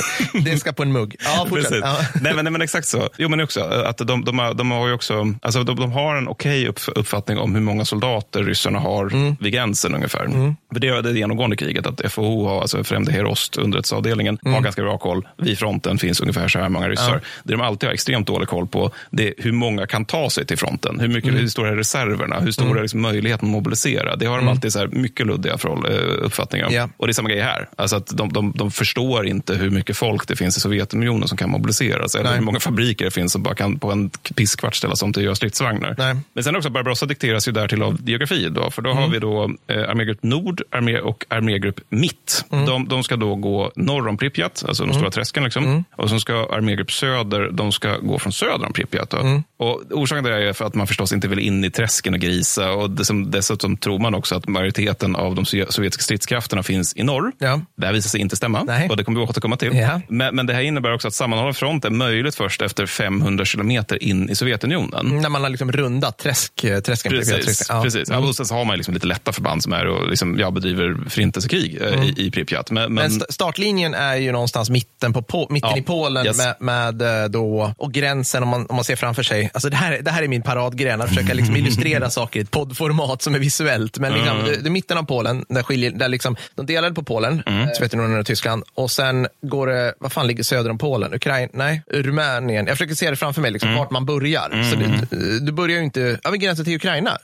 Det ska på en mugg. Ja, fortsätt. Precis. Ja. Nej, men, nej, men exakt så. Jo, men också att de, de, de har ju också, alltså de, de har en okej upp, uppfattning om hur många soldater ryssarna har Mm. vid gränsen ungefär. För det är det genomgående kriget, att FOH, har, alltså Främre Herost, underrättelseavdelningen, Mm. har ganska bra koll. Vid fronten finns ungefär så här många ryssar. Det de alltid har extremt dålig koll på, det är hur många kan ta sig till fronten. Hur, mycket, Mm. hur stora är reserverna? Hur stor är liksom möjligheten att mobilisera? Det har de alltid så här mycket luddiga eh, uppfattningar om. Ja. Och det är samma grej här. Alltså att de, de, de förstår inte hur mycket folk det finns i Sovjetunionen som kan mobiliseras. Eller Nej. hur många fabriker det finns som bara kan på en pisskvart ställas om till att göra stridsvagnar. Nej. Men sen också Barbarossa dikteras ju där till av geografi. Då, för då har vi då eh, armégrupp Nord armé och armégrupp Mitt. De, de ska då gå norr om Pripyat, alltså de stora träsken. Liksom. Och så ska armégrupp Söder, de ska gå från söder om Pripyat. Då. Och orsaken till det är för att man förstås inte vill in i träsken och grisa. Och dessutom, dessutom tror man också att majoriteten av de sovje- sovjetiska stridskrafterna finns i norr. Ja. Det här visar sig inte stämma Nej. och det kommer vi återkomma till. Ja. Men, men det här innebär också att sammanhållen front är möjligt först efter 500 kilometer in i Sovjetunionen. När man har liksom rundat träsk, eh, träsken. Precis. Ja. precis. Ja, och sen så har man liksom lite lätta förband som är och liksom, ja, bedriver förintelsekrig eh, i, i Pripyat. Men, men, Men st- startlinjen är ju någonstans mitten, på, på, mitten Ja, i Polen yes. med, med eh, då, och gränsen om man, om man ser framför sig. Alltså det, här, det här är min paradgren, att försöka liksom illustrera saker i ett poddformat som är visuellt. Men liksom, det, det är mitten av Polen, där skiljer, där liksom, de delade på Polen, mm. Sovjetunionen och Tyskland. Och sen går det, vad fan ligger söder om Polen? Ukraina? Nej, Rumänien. Jag försöker se det framför mig, liksom, vart man börjar. Så du, du börjar ju inte, ja men gränsen till Ukraina.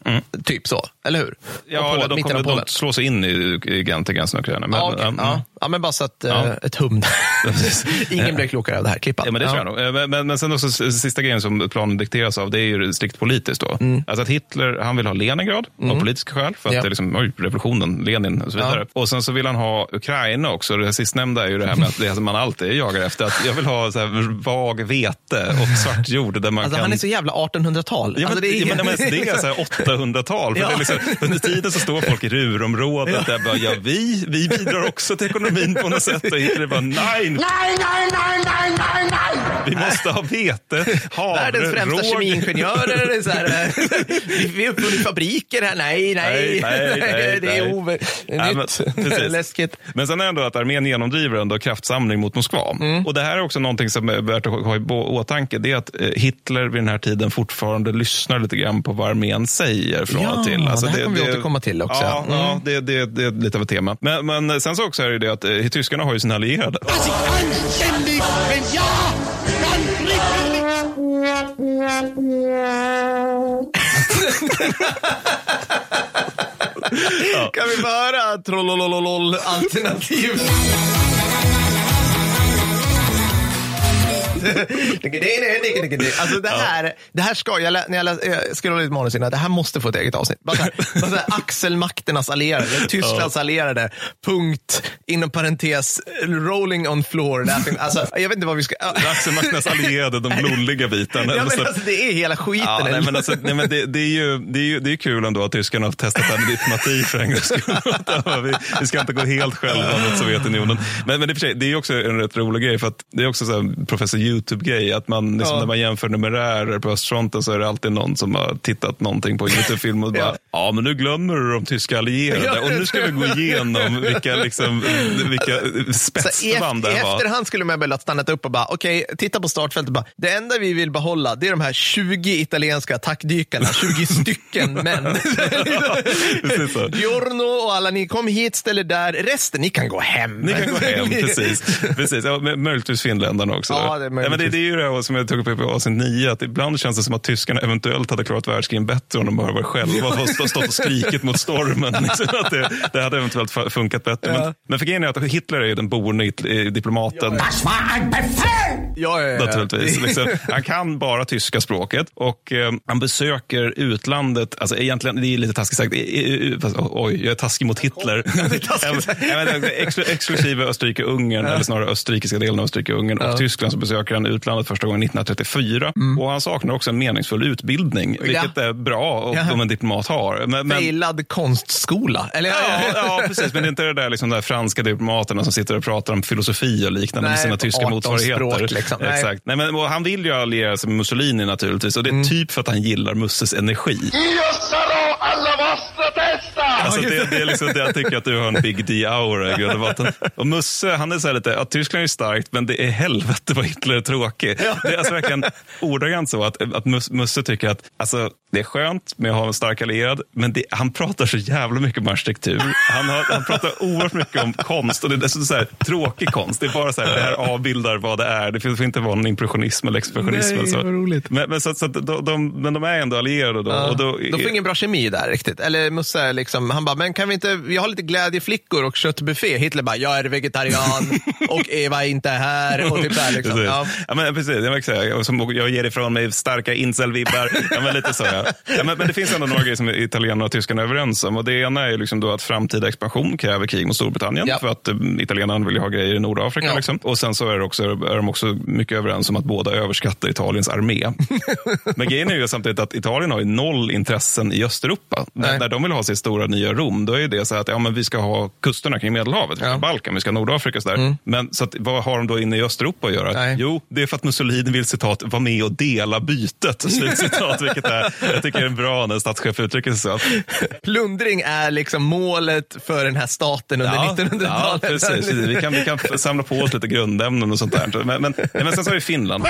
Typ så, eller hur? ja, på- eller de kommer de slå sig in i, i, i till gränsen av Ukraina. Men, Ja, okej. ja, ja. mm. ja, men bara så att Ja. eh, ett hum. Ingen blev klokare av det här. Klippa. Ja, men det tror jag nog. Eh, Men, men, sen också sista grejen som planen dikteras av, det är ju strikt politiskt. Då. Alltså att Hitler, han vill ha Leningrad av politiska skäl, för att Ja. det är liksom, oj, revolutionen, Lenin och så vidare. Och sen så vill han ha Ukraina också. Det sistnämnda är ju det här med att det man alltid jagar efter. Att jag vill ha så här vag vete och svart jord där man Alltså, kan... han är så jävla 1800-tal. Ja, men, alltså, det, är, ja, men, men, det är så här 800-tal. För Ja. det är liksom, under tiden så står folk i Ruhrområdet där bara, ja vi, vi bidrar också till ekonomin på något sätt. Och Hitler bara, nej, Nej, nej, nej, nej, nej, nej! vi måste ha vete, havre, Världens främsta råg. kemiingenjörer. Det är så här, eh, vi- uppfunnit fabriker här. Nej, nej. Nej, nej, nej, det är nej. ove, men, nytt. precis. Läskigt. Men sen är det ändå att armén genomdriver ändå kraftsamling mot Moskva. Mm. Och det här är också någonting som är värt att ha i åtanke. Det är att eh, Hitler vid den här tiden fortfarande lyssnar lite grann på vad armén säger från Ja, och till. Alltså det här kommer vi återkomma till också. Ja, Mm. ja det, det, det är lite av ett tema. Men, men sen så också är det ju det att eh, tyskarna har ju sina allierade. Ja! Kan vi få höra trollololol Alltså det här, det här ska, jag, lä- när jag, lä- jag scrollade lite manus innan, det här måste få ett eget avsnitt. Bara så här, bara så här, axelmakternas allierade, Tysklands allierade, punkt, inom parentes, rolling on floor. Alltså, jag vet inte vad vi ska... Axelmakternas allierade, de lolliga bitarna. Ja, men alltså, det är hela skiten. Ja, nej, men alltså, nej, men det, det, är ju, det, är ju, det är kul ändå att tyskarna har testat det här med diplomati för en gångs skull. Vi, vi ska inte gå helt själva mot Sovjetunionen. Men, men det, är det är också en rätt rolig grej, för att det är också så här, professor YouTube-grej, att man, liksom, Ja. när man jämför numerärer på östfronten så är det alltid någon som har tittat någonting på en YouTube-film och bara, ja. Ja. men nu glömmer du de tyska allierade och nu ska vi gå igenom vilka, liksom, vilka i, efter, det I var. efterhand skulle man väl ha stannat upp och bara, okej, titta på startfältet. Bara, det enda vi vill behålla, det är de här 20 italienska attackdykarna, 20 stycken män. Giorno och alla ni, kom hit, ställ er där. Resten, ni kan gå hem. Ni kan gå hem, precis. precis. Ja, möjligtvis finländarna också. Ja, det är men det, det är ju det här som jag tog upp i avsnitt 9, att ibland känns det som att tyskarna eventuellt hade klarat världskrigen bättre om de bara var själva och stått, och skrikit mot stormen. Liksom, att det, det hade eventuellt fu- funkat bättre. Men, men för grejen är att Hitler är ju den boende diplomaten. Das war ein Befehl! Ja, ja, ja. Naturligtvis. Liksom, han kan bara tyska språket och eh, han besöker utlandet. Alltså egentligen, det är lite taskigt sagt. Fast, oj, jag är taskig mot Hitler. Ja, men, ex, exklusive Österrike-Ungern, eller snarare österrikiska delen av Österrike-Ungern och Tyskland så besöker han utlandet första gången 1934. Och han saknar också en meningsfull utbildning, vilket är bra om, Ja. om en diplomat har. Men, men, Failad konstskola. Eller, Ja, ja, precis. Men det är inte det där liksom, de där franska diplomaterna som sitter och pratar om filosofi och liknande med Nej, sina tyska 18 motsvarigheter. språk, liksom. Nej. Exakt. Nej, men, och han vill ju alliera sig med Mussolini naturligtvis. Och det är typ för att han gillar Musses energi. Io sarò alla vostra testa! Alltså det, det är liksom det jag tycker att du har en Big D-aura i grund och botten. Och Musse, han är så här lite, att Tyskland är starkt, men det är helvete vad Hitler är tråkig. Det är alltså verkligen ordagrant så att, att Mus- Musse tycker att alltså, det är skönt med att ha en stark allierad, men det, han pratar så jävla mycket om arkitektur. Han, har, han pratar oerhört mycket om konst och det är dessutom så här, tråkig konst. Det är bara så här, det här avbildar vad det är. Det får inte vara någon impressionism eller expressionism. Nej, eller så. roligt. Men, men, så, så de, de, men de är ändå allierade då. Och då De får ingen bra kemi där riktigt. Eller Musse, är liksom, han bara, men kan vi inte, vi har lite glädjeflickor och köttbuffé. Hitler bara, jag är vegetarian och Eva är inte här. Och typ där, liksom. Precis. ja. Ja. men precis, jag, säga, som, jag ger ifrån mig starka incel-vibbar. ja, men lite så, ja. Ja, men, men det finns ändå några grejer som italienarna och tyskarna är överens om. Och det ena är liksom då att framtida expansion kräver krig mot Storbritannien. Ja. För att um, italienarna vill ju ha grejer i Nordafrika. Liksom. Och sen så är, det också, är de också mycket överens om att båda överskattar Italiens armé. men grejen är ju samtidigt att Italien har ju noll intressen i Östeuropa. När, när de vill ha sitt stora nya Rom, då är det så att ja, men vi ska ha kusterna kring Medelhavet, Ja. Balkan, vi ska ha Nordafrika. och Så där. Men så att, vad har de då inne i Östeuropa att göra? Nej. Jo, det är för att Mussolini vill citat vara med och dela bytet. Slutcitat, vilket är, jag tycker det är bra när en statschef uttrycker sig så. Plundring är liksom målet för den här staten under Ja, 1900-talet. ja, precis. precis. Vi kan, vi kan samla på oss lite grundämnen och sånt där. Men, men, men sen så har vi Finland.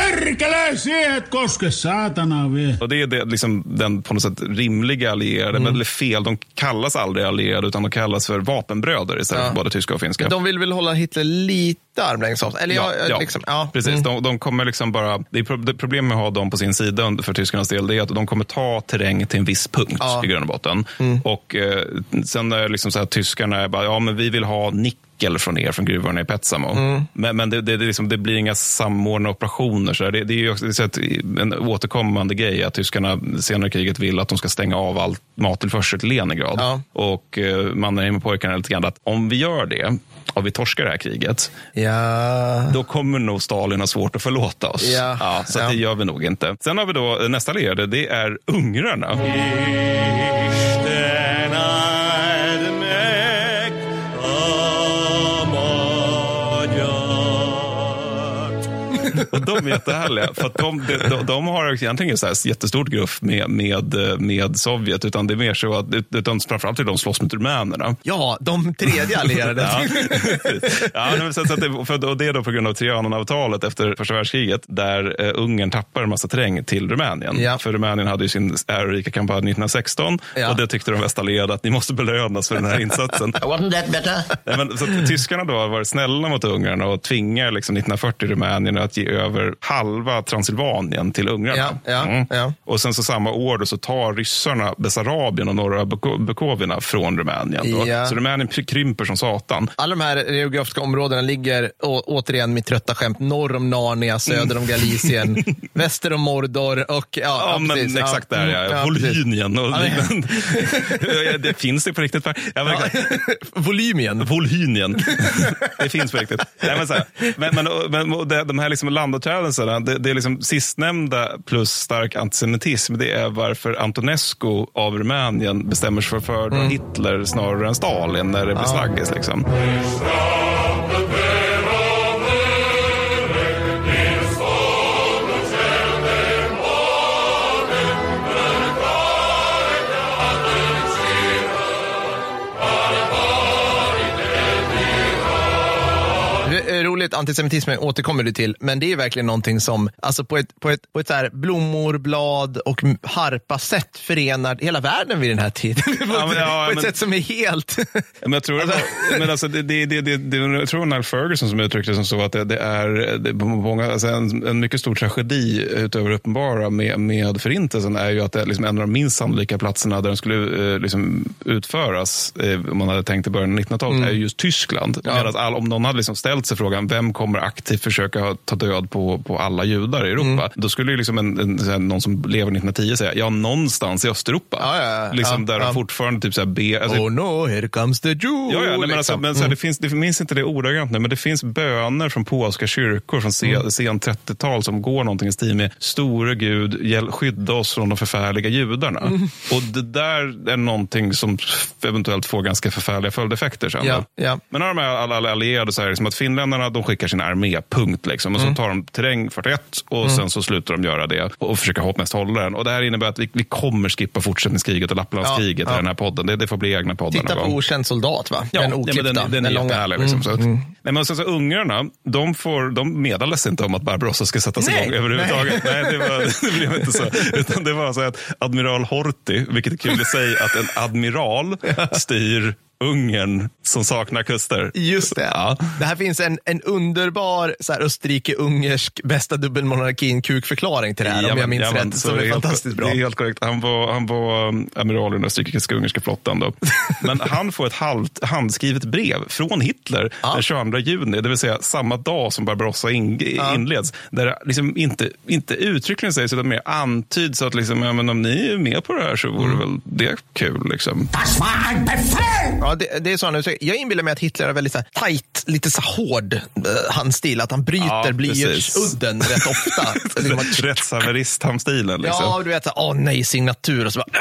Och det är det, liksom, den på något sätt rimliga allierade, men eller fel, de kallas aldrig allierade utan de kallas för vapenbröder istället Ja. för både tyska och finska. De vill väl hålla Hitler lite armlängds avstånd? Eller ja, liksom, ja. precis. Mm. De, de kommer liksom bara, det är pro- det problem med att ha dem på sin sida för tyskarnas del, det är att de kommer ta terräng till en viss punkt Ja. i grund och botten. Och eh, sen är det liksom så här, tyskarna är bara, ja men vi vill ha nickel från er, från gruvorna i Petsamo. Men, men det, det, det, liksom, det blir inga samordnade operationer. Så det, det är ju också är så att en återkommande grej att tyskarna senare i kriget vill att de ska stänga av all mattillförsel till Leningrad. Ja. Och eh, Mannerheim-pojkarna är lite grann att om vi gör det, och vi torskar det här kriget, Ja. då kommer nog Stalin ha svårt att förlåta oss. Ja. så Ja. att det gör vi nog inte. Sen har vi då eh, nästa allierade, det är ungrarna. Och de är jättehärliga. För att de, de, de, har egentligen ett så här jättestort gruff med, med, med Sovjet. Utan det är mer så att utan framförallt är de slåss mot rumänerna. ja, de tredje allierade. Ja, ja men så, så att det, för, och det är då på grund av Trianonavtalet efter första världskriget där eh, Ungern tappar en massa terräng till Rumänien. Ja. För Rumänien hade ju sin ärorika kampanj 1916 Ja. och det tyckte de västallierade att ni måste belönas för den här insatsen. Wasn't that better? Nej, men, så att tyskarna då har varit snälla mot ungrarna och tvingar liksom 1940 Rumänien att ge över halva Transylvanien till ungrarna. Ja, ja, ja. Och sen så samma år då så tar ryssarna Bessarabien och norra Buko- Bukovina från Rumänien. Då. Så Rumänien krymper som satan. Alla de här geografiska områdena ligger, å, återigen mitt trötta skämt, norr om Narnia, söder om Galicien, väster om Mordor och ja, men exakt där ja. Mm. Volynien och liknande. Det finns det på riktigt. Ja. Volymien. Volynien. det finns på riktigt. Nej, men, så här, men, men, men de här liksom landåträdelserna, det, det är liksom sistnämnda plus stark antisemitism. Det är varför Antonescu av Rumänien bestämmer sig för att föredra Mm. Hitler snarare än Stalin när det blir snaggis. Liksom. Det är Roligt, antisemitismen återkommer du till, men det är verkligen någonting som alltså på ett, på ett, på ett så här blommor, blad och harpa-sätt förenar hela världen vid den här tiden. ett, men- ja, på ett men- sätt som är helt... Men jag tror, Alltså- men alltså, det, det, det, det, det, jag tror Niall Ferguson som uttryckte det som så att det, det är det, många, alltså en, en mycket stor tragedi utöver uppenbara med, med förintelsen är ju att det är liksom en av de minst sannolika platserna där den skulle eh, liksom utföras, eh, om man hade tänkt i början av 1900-talet, är ju just Tyskland. Medan all, om någon hade liksom ställt sig frågan, vem kommer aktivt försöka ta död på, på alla judar i Europa? Då skulle ju liksom en, en, här, någon som lever 1910 säga, ja, någonstans i Östeuropa. Ja, ja, ja. Liksom Ja, där ja. de fortfarande typ så här, be, alltså, oh no, here comes the Jew. Ja, ja nej, men alltså, liksom. men så här, det finns, det minns inte det ordagrant nu, men det finns böner från polska kyrkor från se, Mm. sen 30-tal som går någonting i stil med Store Gud, hjäl- skydda oss från de förfärliga judarna. Mm. Och det där är någonting som eventuellt får ganska förfärliga följdeffekter sen. Ja, ja. Men när de är alla, alla allierade så liksom att finländarna de skickar sin armé, punkt. Liksom. Och Mm. så tar de terräng 41 och sen så slutar de göra det och, och försöker hoppas hålla den. Och det här innebär att vi, vi kommer skippa fortsättningskriget och Lapplandskriget Ja, ja. i den här podden. Det, det får bli egna poddar Titta på. Okänd soldat, va? Ja, den nej, oklippta. men den, den är långa. jättehärlig. Liksom, att, Mm. nej, men så, så, ungrarna, de, får, de meddelades inte om att Barbarossa ska sättas Nej, igång överhuvudtaget. Nej. det, var, det blev inte så. Utan det var så att admiral Horthy, vilket är kul i sig, att en admiral styr Ungern som saknar kuster. Just det. Ja. Det här finns en, en underbar Österrike-ungersk bästa dubbelmonarkin kukförklaring till det här, om jag minns jajamän. rätt. Så Som är helt- fantastiskt bra. Det är helt korrekt. Han var, han var um, amiral i den österrikiska ungerska flottan. Då. Men han får ett halvt handskrivet brev från Hitler den 22 juni, det vill säga samma dag som Barbarossa in, inleds. Där det liksom inte, inte uttryckligen sägs, utan mer antyds att liksom, ja, men om ni är med på det här så vore Mm. väl det kul. Liksom. Das war ein Befehl! Ja, det, det är så uttrycker. Jag inbillar mig att Hitler är väldigt så här, tight, lite så hård eh, handstil. Att han bryter Ja, blyertsudden rätt ofta. liksom att, Rättshaverist-stilen. Liksom. ja, du vet, åh nej, signatur. Och så bara...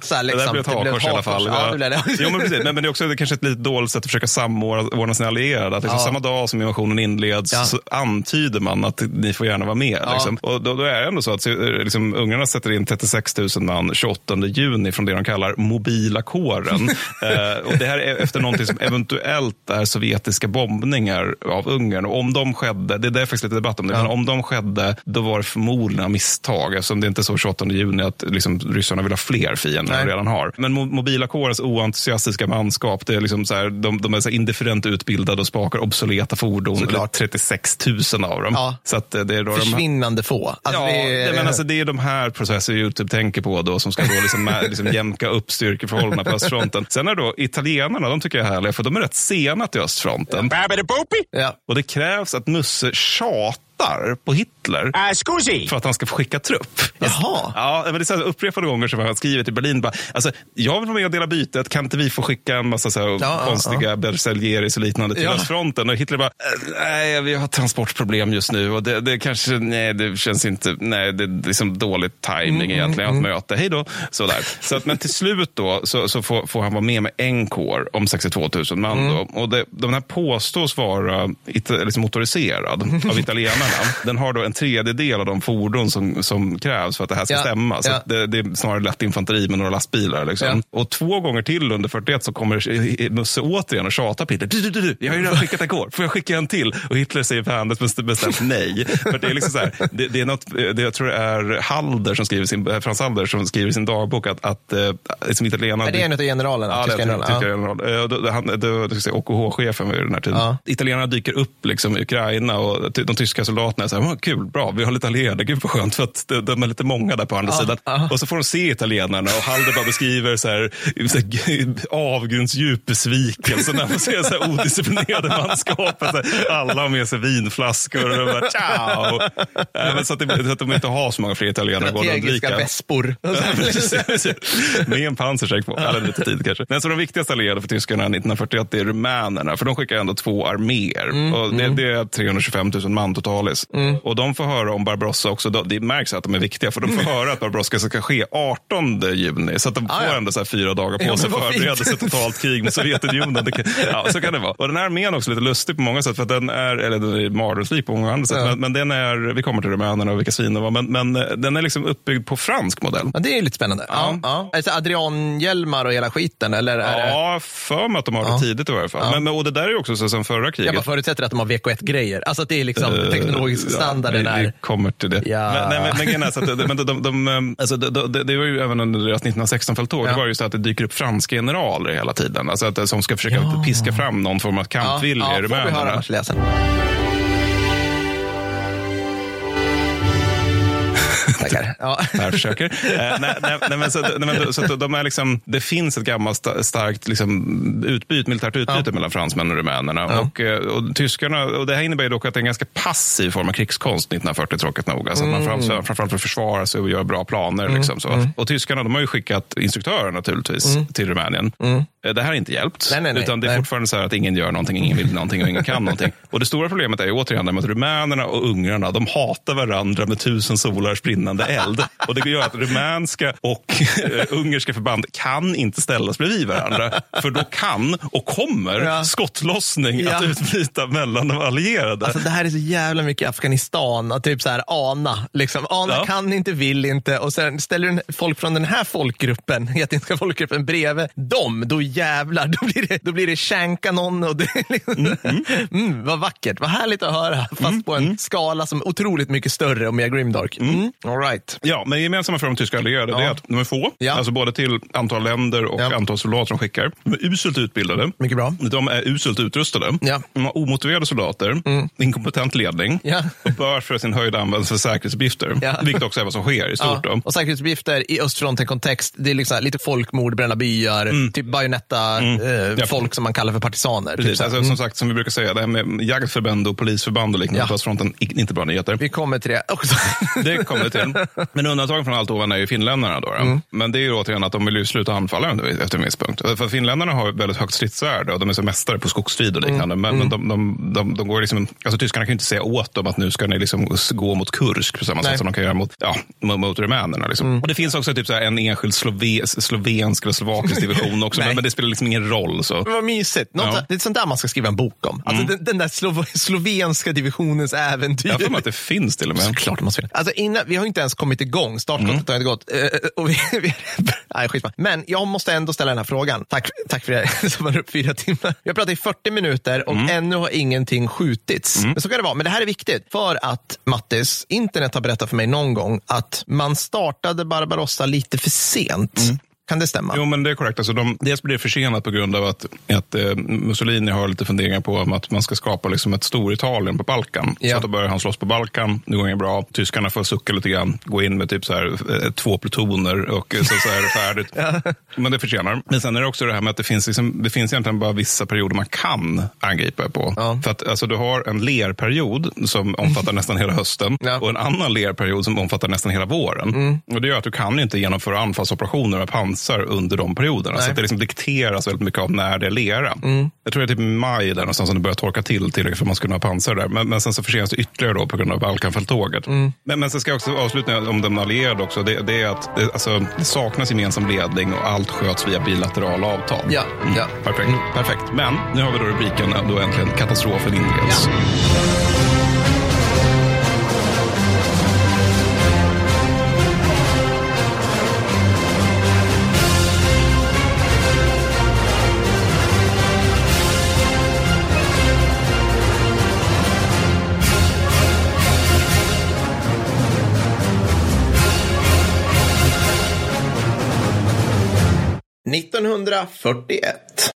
Så här, Det där liksom, blev ett hakors i alla fall. Ja, det blev det. Jo, men, precis. Men, men det är också det är kanske ett lite dåligt sätt att försöka samordna sina allierade. Att liksom Ja. Samma dag som invasionen inleds Ja. så antyder man att ni får gärna vara med. Ja. Liksom. Och då, då är det ändå så att eh, liksom, ungarna sätter in 36 000 man 28 juni från det de kallar mobila kåren. eh, och det här är efter någonting som eventuellt är sovjetiska bombningar av Ungern. Och om de skedde, det är faktiskt lite debatt om det, men om de skedde, då var det förmodligen misstag. Eftersom det inte är så 28 juni att liksom, ryssarna vill ha fler fiender än de redan har. Men mo- mobila kårens oentusiastiska manskap, det är liksom så här, de, de är så indifferent utbildade och spakar obsoleta fordon. Såklart. 36 000 av dem. Ja. Så eh, det är då de här, Försvinnande få. Alltså, Ja, det är, men alltså, det är de här processer YouTube tänker på då som ska då liksom, liksom jämka upp styrkeförhållandena på östfronten. Sen är då italienarna, de tycker jag är härliga, för de är rätt sena till östfronten. ja. Och det krävs att Musse tjatar på Hitler Uh, för att han ska få skicka trupp. Jaha. Ja, men det är så här, upprepade gånger som han har skrivit i Berlin. Bara, alltså, jag vill vara med och dela bytet. Kan inte vi få skicka en massa så här, ja, konstiga ja. Berzelieris och liknande till Ja. östfronten? Och Hitler bara, "Eh, nej, vi har transportproblem just nu och det, det kanske, nej, det känns inte, nej, det är liksom dålig timing egentligen att möta. Hej då. Sådär. Så att, men till slut då så, så får, får han vara med med en kår om 62 000 man. Då. Och det, de här påstås vara liksom motoriserad av italienarna. Den har då en tredjedel av de fordon som, som krävs för att det här ska Ja, stämma. Så ja. att det, det är snarare lätt infanteri med några lastbilar. Liksom. Och två gånger till under 41 så kommer Musse återigen och tjatar på Hitler. Du, du, du, du, jag har ju redan skickat igår. Får jag skicka en till? Och Hitler säger best- bestämt nej. För det är liksom så här, det, det är något, det, jag tror det är Halder som skriver sin, Frans Halder som skriver i sin dagbok att, att eh, som italienarna... Är det en av generalerna? Ja, tyska är generalerna? tyska general. Då- då- han- då- då ska jag säga, OKH-chefen vid den här tiden. Ja. Italienarna dyker upp liksom, i Ukraina och de tyska soldaterna så här, "Ah, kul, bra, vi har lite allierade, gud vad skönt, för att de, är lite många där på andra sidan. Och så får de se italienarna och Halder bara beskriver så här, så här avgrundsdjup besvikelse när man ser så här odisciplinerade manskapet. Så här, Alla har med sig vinflaskor och bara ciao. Men så, att det, så att de inte har så många fler italienare Strategiska vespor. Med en pansarsäck på. Eller lite tid kanske. Men så de viktigaste allierade för tyskarna 1941 det är rumänerna. För de skickar ändå två arméer. Mm, och det, det är 325 000 man totalis. Och de får höra om Barbarossa också. De- Det märks att de är viktiga. För de får höra att Barbarossa ska ske 18 juni. Så att de får Ah, ja. ändå så fyra dagar på Ja, sig men att förbereda sig totalt krig med Sovjetunionen. Det kan, ja, så kan det vara. Och den här armén är också lite lustig på många sätt. För den är, eller den är mardrömslik på många andra sätt. Ja. Men, men den är, vi kommer till rumänerna och vilka svin de var. Men, men eh, den är liksom uppbyggd på fransk modell. Ja, det är lite spännande. Ja. Ja. Alltså Adrian-hjälmar och hela skiten? Eller är det... Ja, för mig att de har det tidigt i varje fall. Men, och det där är också så sen förra Jag kriget. bara förutsätter att de har VK1-grejer. Alltså att det är liksom Eh, teknologisk standarden ja, vi, vi är... kommer till det. Ja. Men, nej, men, men, grejen är så att, de- men de, de, de, de, alltså, det de, det var ju även under deras 1916-fälttåg, Ja. det var ju så att det dyker upp franska generaler hela tiden. Alltså att, som ska försöka piska fram någon form av kampvilja ja, i vi höra rumänerna. Tackar. Ja. Jag försöker. Eh, nej, nej, nej, men så, nej, men, så att de är liksom, det finns ett gammalt sta- starkt liksom, utbyte, militärt utbyte mellan fransmän och rumänerna. Och, eh, och, tyskarna, och det här innebär dock att det är en ganska passiv form av krigskonst 1940, tråkigt nog. Alltså att man framför, framförallt vill försvara sig och göra bra planer. Liksom, så. Och tyskarna de har ju skickat instruktörer naturligtvis till Rumänien. Eh, Det här har inte hjälpt. Nej, nej, nej. utan det är Nej. fortfarande så här att ingen gör någonting, ingen vill någonting och ingen kan någonting. Och det stora problemet är ju återigen att rumänerna och ungrarna, de hatar varandra med tusen solars brinnande eld. Och det gör att rumänska och eh, ungerska förband kan inte ställas bredvid varandra. För då kan och kommer Ja. skottlossning Ja. att utbryta mellan de allierade. Alltså det här är så jävla mycket Afghanistan, att typ så här ana. Liksom. Ana Ja. kan inte, vill inte. Och sen ställer du folk från den här folkgruppen, etniska folkgruppen, bredvid dem, då jävlar, då blir det, då blir det känka någon. Och det, liksom, mm, vad vackert, vad härligt att höra. Fast på en skala som är otroligt mycket större och mer grimdark. Mm. All right. Ja, men gemensamma för de tyska allierade det är att de är få. Ja. Alltså både till antal länder och Ja. antal soldater de skickar. De är uselt utbildade. Mycket bra. De är uselt utrustade. Ja. De har omotiverade soldater, inkompetent ledning Ja. och bör för sin höjd användas för säkerhetsuppgifter. Ja. Vilket också är vad som sker i stort. Ja. Och säkerhetsuppgifter i östfronten-kontext, det är liksom lite folkmord, bränna byar, typ bajonetta eh, Ja. folk som man kallar för partisaner. Precis, Typ så här. alltså, som sagt, som vi brukar säga, det här med jaktförband och polisförband och liknande Ja. på östfronten, inte bra nyheter. Vi kommer till det också. Det kommer det Men undantaget från allt ovan är ju finländarna. Då, då. Mm. Men det är ju återigen att de vill ju sluta anfalla efter en viss punkt. För finländarna har väldigt högt stridsvärde och de är så mästare på skogsstrid och liknande. Mm. Men, men de, de, de, de går liksom, alltså tyskarna kan ju inte säga åt dem att nu ska ni liksom gå mot Kursk på samma Nej. Mm. sätt som de kan göra mot, ja, mot, rumänerna. Liksom. Och det finns också typ så en enskild slove, slovensk eller slovakisk division också, men, men det spelar liksom ingen roll. Så. Vad mysigt. Något, Ja. Det är sånt där man ska skriva en bok om. Alltså den, den där slov slovenska divisionens äventyr. Jag har mig att det finns till och med. Såklart det måste finnas. Alltså innan, vi har inte ens kommit igång. Startskottet har inte gått. Eh, och vi, vi, nej, skitsamma. Men jag måste ändå ställa den här frågan. Tack, tack för det som var upp fyra timmar. Vi har pratat i 40 minuter och ännu har ingenting skjutits. Men så kan det vara. Men det här är viktigt. För att, Mattis, internet har berättat för mig någon gång att man startade Barbarossa lite för sent. Kan det stämma? Jo, men det är korrekt. Alltså, de, dels blir det försenat på grund av att, att eh, Mussolini har lite funderingar på om att man ska skapa liksom ett Storitalien på Balkan. Ja. Så att då börjar han slåss på Balkan, det går inget bra. Tyskarna får sucka lite grann, gå in med typ så här, eh, två plutoner och så, så är det färdigt. Men det förtjänar. Men sen är det också det här med att det finns, liksom, det finns egentligen bara vissa perioder man kan angripa på. Ja. För att alltså, du har en lerperiod som omfattar nästan hela hösten Ja. och en annan lerperiod som omfattar nästan hela våren. Och Det gör att du kan inte genomföra anfallsoperationer med pansar under de perioderna. Nej. Så att det liksom dikteras väldigt mycket av när det är lera. Jag tror det är typ maj där någonstans som det börjar torka till tillräckligt för att man ska kunna ha pansar där. Men, men sen så försenas det ytterligare då på grund av Balkanfälttåget. Men, men sen ska jag också avsluta om de allierade också. Det, det är att det, alltså, det saknas gemensam ledning och allt sköts via bilaterala avtal. Ja, ja. Perfekt. Mm, perfekt. Men nu har vi då rubriken då äntligen katastrofen inleds. 1941.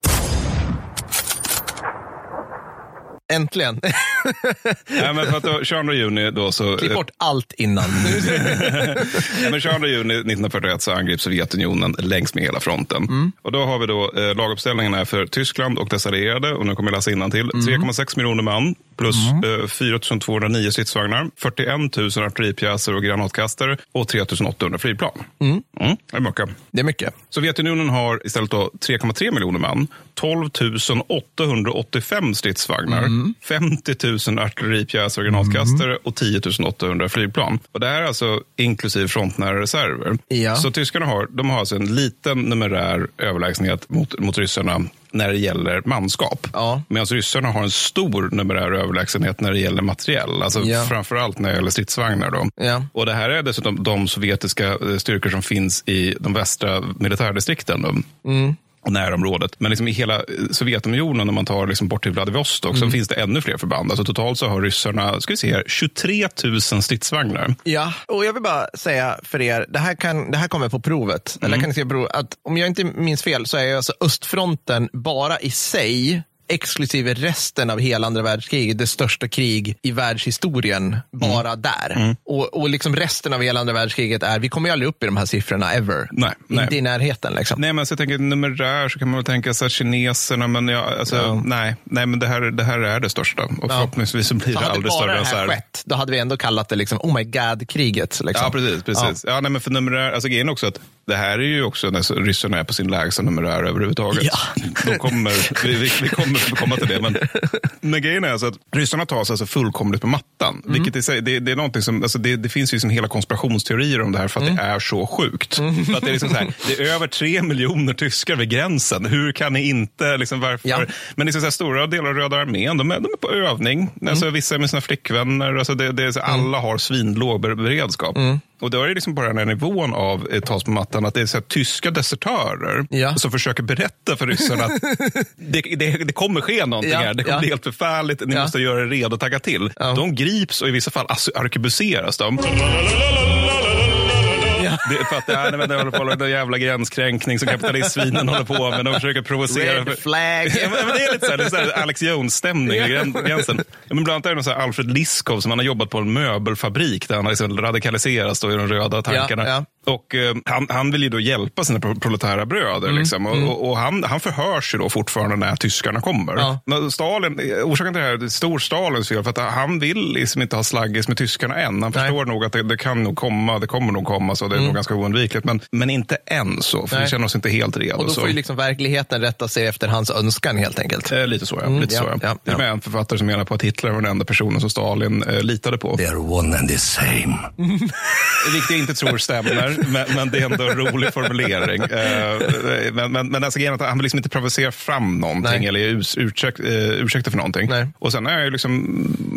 Äntligen. Nej, men för att då, 22 juni då så... Klipp bort allt innan. Men 22 juni 1941 så angrips Sovjetunionen längs med hela fronten. Och då har vi då eh, laguppställningarna för Tyskland och dess allierade. Och nu kommer jag läsa innantill. 3,6 miljoner man plus eh, 4 209 stridsvagnar, 41 000 artilleripjäser och granatkastare och 3 800 flygplan. Mm. Det är mycket. Det är mycket. Sovjetunionen har istället då 3,3 miljoner man, 12 885 stridsvagnar, 50 000 artilleripjäser och granatkastare och 10 800 flygplan. Och det här är alltså inklusive frontnära reserver. Ja. Så tyskarna har, de har alltså en liten numerär överlägsenhet mot, mot ryssarna när det gäller manskap. Ja. Medan ryssarna har en stor numerär överlägsenhet när det gäller materiell. Alltså Ja. framförallt när det gäller stridsvagnar. Då. Ja. Och det här är dessutom de sovjetiska eh, styrkor som finns i de västra militärdistrikten. Mm. Och närområdet. Men liksom i hela eh, Sovjetunionen, om man tar liksom bort till Vladivostok, Mm. så finns det ännu fler förband. Alltså totalt så har ryssarna ska vi se här, 23 000 stridsvagnar. Ja, och jag vill bara säga för er, det här, kan, det här kommer på provet. Eller kan ni se på provet, att om jag inte minns fel så är alltså östfronten bara i sig exklusive resten av hela andra världskriget, det största krig i världshistorien, bara där. Och, och liksom resten av hela andra världskriget är, vi kommer ju aldrig upp i de här siffrorna ever. Nej, nej. Inte i närheten liksom. Nej, men så jag tänker numerär så kan man väl tänka sig kineserna, men ja, alltså, nej, nej, men det här, det här är det största. Och förhoppningsvis så blir Så det hade aldrig större det än så här här. skett, då hade vi ändå kallat det liksom, oh my god-kriget. Liksom. Ja, precis. precis. Ja. nej, men för numerär, alltså grejen också att det här är ju också när ryssarna är på sin lägsta numerär överhuvudtaget. Ja. De kommer, vi, vi, vi kommer komma till det. Men, men grejen är alltså att ryssarna tar sig alltså fullkomligt på mattan. Mm. Vilket i sig, det, det, är någonting som, alltså det, det finns ju liksom hela konspirationsteorier om det här för att Mm. det är så sjukt. För att det, är liksom så här, det är över tre miljoner tyskar vid gränsen. Hur kan ni inte, liksom varför? Ja. Men liksom så här, stora delar av Röda armén, de är, de är på övning. Alltså, Mm. Vissa är med sina flickvänner. Alltså, det, det är så, alla har svinlåg ber- beredskap. Mm. Och då är det liksom bara den här nivån av eh, tas på mattan att det är så här, tyska desertörer Ja. som försöker berätta för ryssarna att det, det, det kommer ske någonting Ja, här. Det kommer ja. bli helt förfärligt. Ni Ja. måste göra er redo att tagga till. Ja. De grips och i vissa fall alltså, arkebuseras de. Det för att nej, det håller på med en jävla gränskränkning som kapitalistsvinen håller på med. De försöker provocera. Red flag. Ja, men men det är lite så här, det är så här Alex Jones-stämning i grän- gränsen. Ja, men bland annat är det någon så här Alfred Liskov som han har jobbat på en möbelfabrik där han har liksom radikaliserats då i de röda tankarna. Ja, Och eh, han, han vill ju då hjälpa sina pro- proletära bröder. Mm, Liksom. Och, och, och han, han förhörs ju då fortfarande när tyskarna kommer. Ja. Stalin, orsaken till det här är stor Stalins fel. För att han vill liksom inte ha slaggis med tyskarna än. Han Nej. förstår nog att det, det kan nog komma, det kommer nog komma. Så det är nog ganska oundvikligt. Men, men inte än så, för Nej. vi känner oss inte helt redo. Och då så. får ju liksom verkligheten rätta sig efter hans önskan helt enkelt. Eh, lite så, ja. Mm, lite ja, så, ja. ja, Det är med en författare som menar på att Hitler var den enda personen som Stalin eh, litade på. They're one and the same. Vilket jag inte tror stämmer, men, men det är ändå en rolig formulering. Eh, men, men, men alltså, han vill liksom inte provocera fram någonting Nej. eller ge ursäkt, uh, för någonting. Nej. Och sen är jag liksom,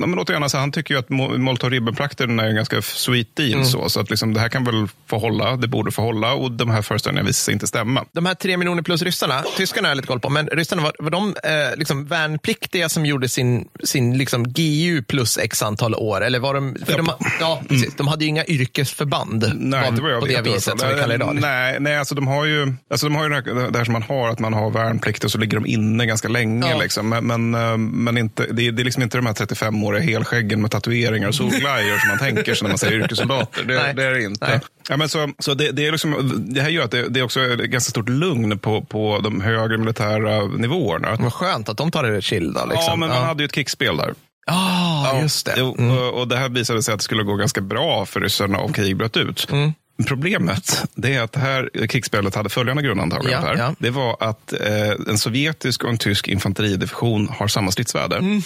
ja, men återigen, alltså, han tycker ju att Mo- Molotov-Ribbentrop-pakten är en ganska sweet deal. Mm. Så, så att liksom, det här kan väl få hålla, det borde få hålla och de här föreställningarna visar sig inte stämma. De här tre miljoner plus ryssarna, tyskarna har jag lite koll på, men ryssarna var, var de eh, liksom värnpliktiga som gjorde sin, sin liksom GU plus x antal år? Eller var de, Ja, de, ja, precis, de hade ju inga yrkesförband Nej, var- inte vad jag på det viset som vi kallar idag. Nej, nej alltså de har ju, alltså de har ju det, här, det här som man har, att man har värnplikt och så ligger de inne ganska länge. Ja. Liksom. Men, men, eh, men inte, det, är, det är liksom inte de här 35-åriga helskäggen med tatueringar och solglajjor som man tänker sig när man säger yrkessoldater. Det, Nej. det är det inte. Nej. Ja, men så, så det, det, är liksom, det här gör att det, det är också ett ganska stort lugn på, på de högre militära nivåerna. Vad skönt att de tar det chill då. Liksom. Ja, men man hade ju ett krigsspel där. Ah, just det. Jo, och, och det här visade sig att det skulle gå ganska bra för ryssarna om krig bröt ut. Mm. Problemet det är att det här krigsspelet hade följande grundantagande. Ja, ja. Det var att eh, en sovjetisk och en tysk infanteridivision har samma stridsvärde. Mm.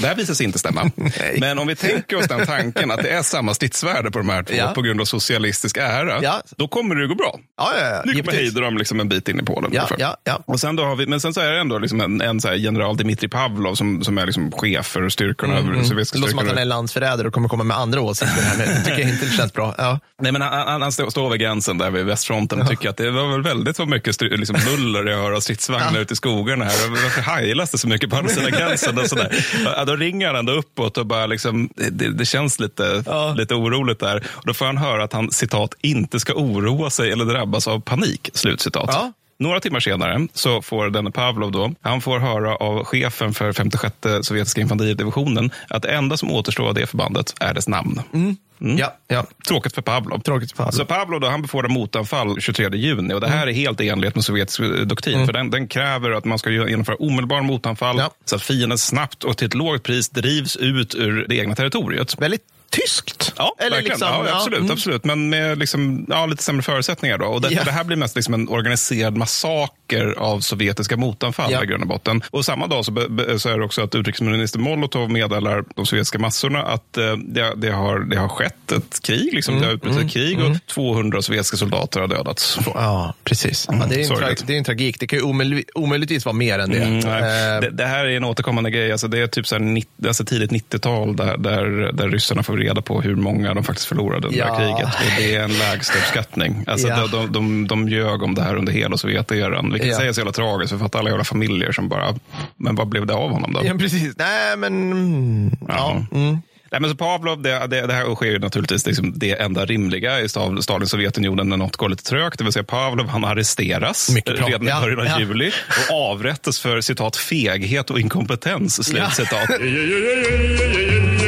Det här visar sig inte stämma. Men om vi tänker oss den tanken att det är samma stridsvärde på de här två Ja. på grund av socialistisk ära, Ja. då kommer det gå bra. Ja, ja, ja. Nu Ja, precis. rider de liksom en bit in i Polen. Ja, ja, ja. Och sen då har vi, men sen så är det ändå liksom en, en general Dmitrij Pavlov som, som är liksom chef för styrkorna. Mm, över sovjetiska Det låter som att han är landsförrädare och kommer komma med andra åsikter. Här, men det tycker jag inte det känns bra. Ja. Nej, men han, han- han står, vid gränsen där vid västfronten och tycker att det var väl väldigt så mycket liksom buller jag hör av stridsvagnar ute i skogarna här. Varför hajlas det så mycket på andra sidan gränsen? Och sådär. Då ringer han ändå uppåt och bara liksom, det, det känns lite, Ja. lite oroligt där. Och då får han höra att han citat inte ska oroa sig eller drabbas av panik. Slutcitat. Ja. Några timmar senare så får denne Pavlov då, han får höra av chefen för 56 sovjetiska infanteridivisionen att det enda som återstår av det förbandet är dess namn. Mm. Ja, ja. Tråkigt för Pavlov. Tråkigt för Pavlov. Så Pavlov då, han befordrar motanfall 23 juni och det här är helt i enlighet med sovjetisk doktrin. För den, den kräver att man ska genomföra omedelbar motanfall Ja. så att fienden snabbt och till ett lågt pris drivs ut ur det egna territoriet. Väldigt tyskt. Ja, Eller verkligen. liksom, ja, ja, absolut, mm. absolut. Men med liksom, ja, lite sämre förutsättningar. Då. Och det, Ja. det här blir mest liksom en organiserad massaker av sovjetiska motanfall Ja. i grund och botten. Och samma dag så, be, så är det också att utrikesminister Molotov meddelar de sovjetiska massorna att eh, det, det, har, det har skett ett krig. Liksom. Mm, Det har utbrutit ett krig och 200 sovjetiska soldater har dödats. Ja, precis. Ja, det, är en det är en tragik. Det kan ju omöjlig, omöjligtvis vara mer än det. Mm. Eh, det, det här är en återkommande grej. Alltså det är typ så här 90, alltså tidigt 90-tal där, där, där ryssarna får reda på hur många de faktiskt förlorade under Ja. kriget. Och det är en lägsta uppskattning. Alltså Ja. de, de, de, de ljög om det här under hela Sovjeteran. Vilket Ja. säger så jävla tragiskt. För fatta alla jävla familjer som bara, men vad blev det av honom då? ja, precis. Nej, men... mm, Ja. Mm. Nej, men så Pavlov, det, det, det här sker ju naturligtvis liksom det enda rimliga i Stav- Stalins Sovjetunionen när något går lite trögt. Det vill säga Pavlov han arresteras redan i Ja, början av ja. juli och avrättas för citat feghet och inkompetens. Slut Ja. citat.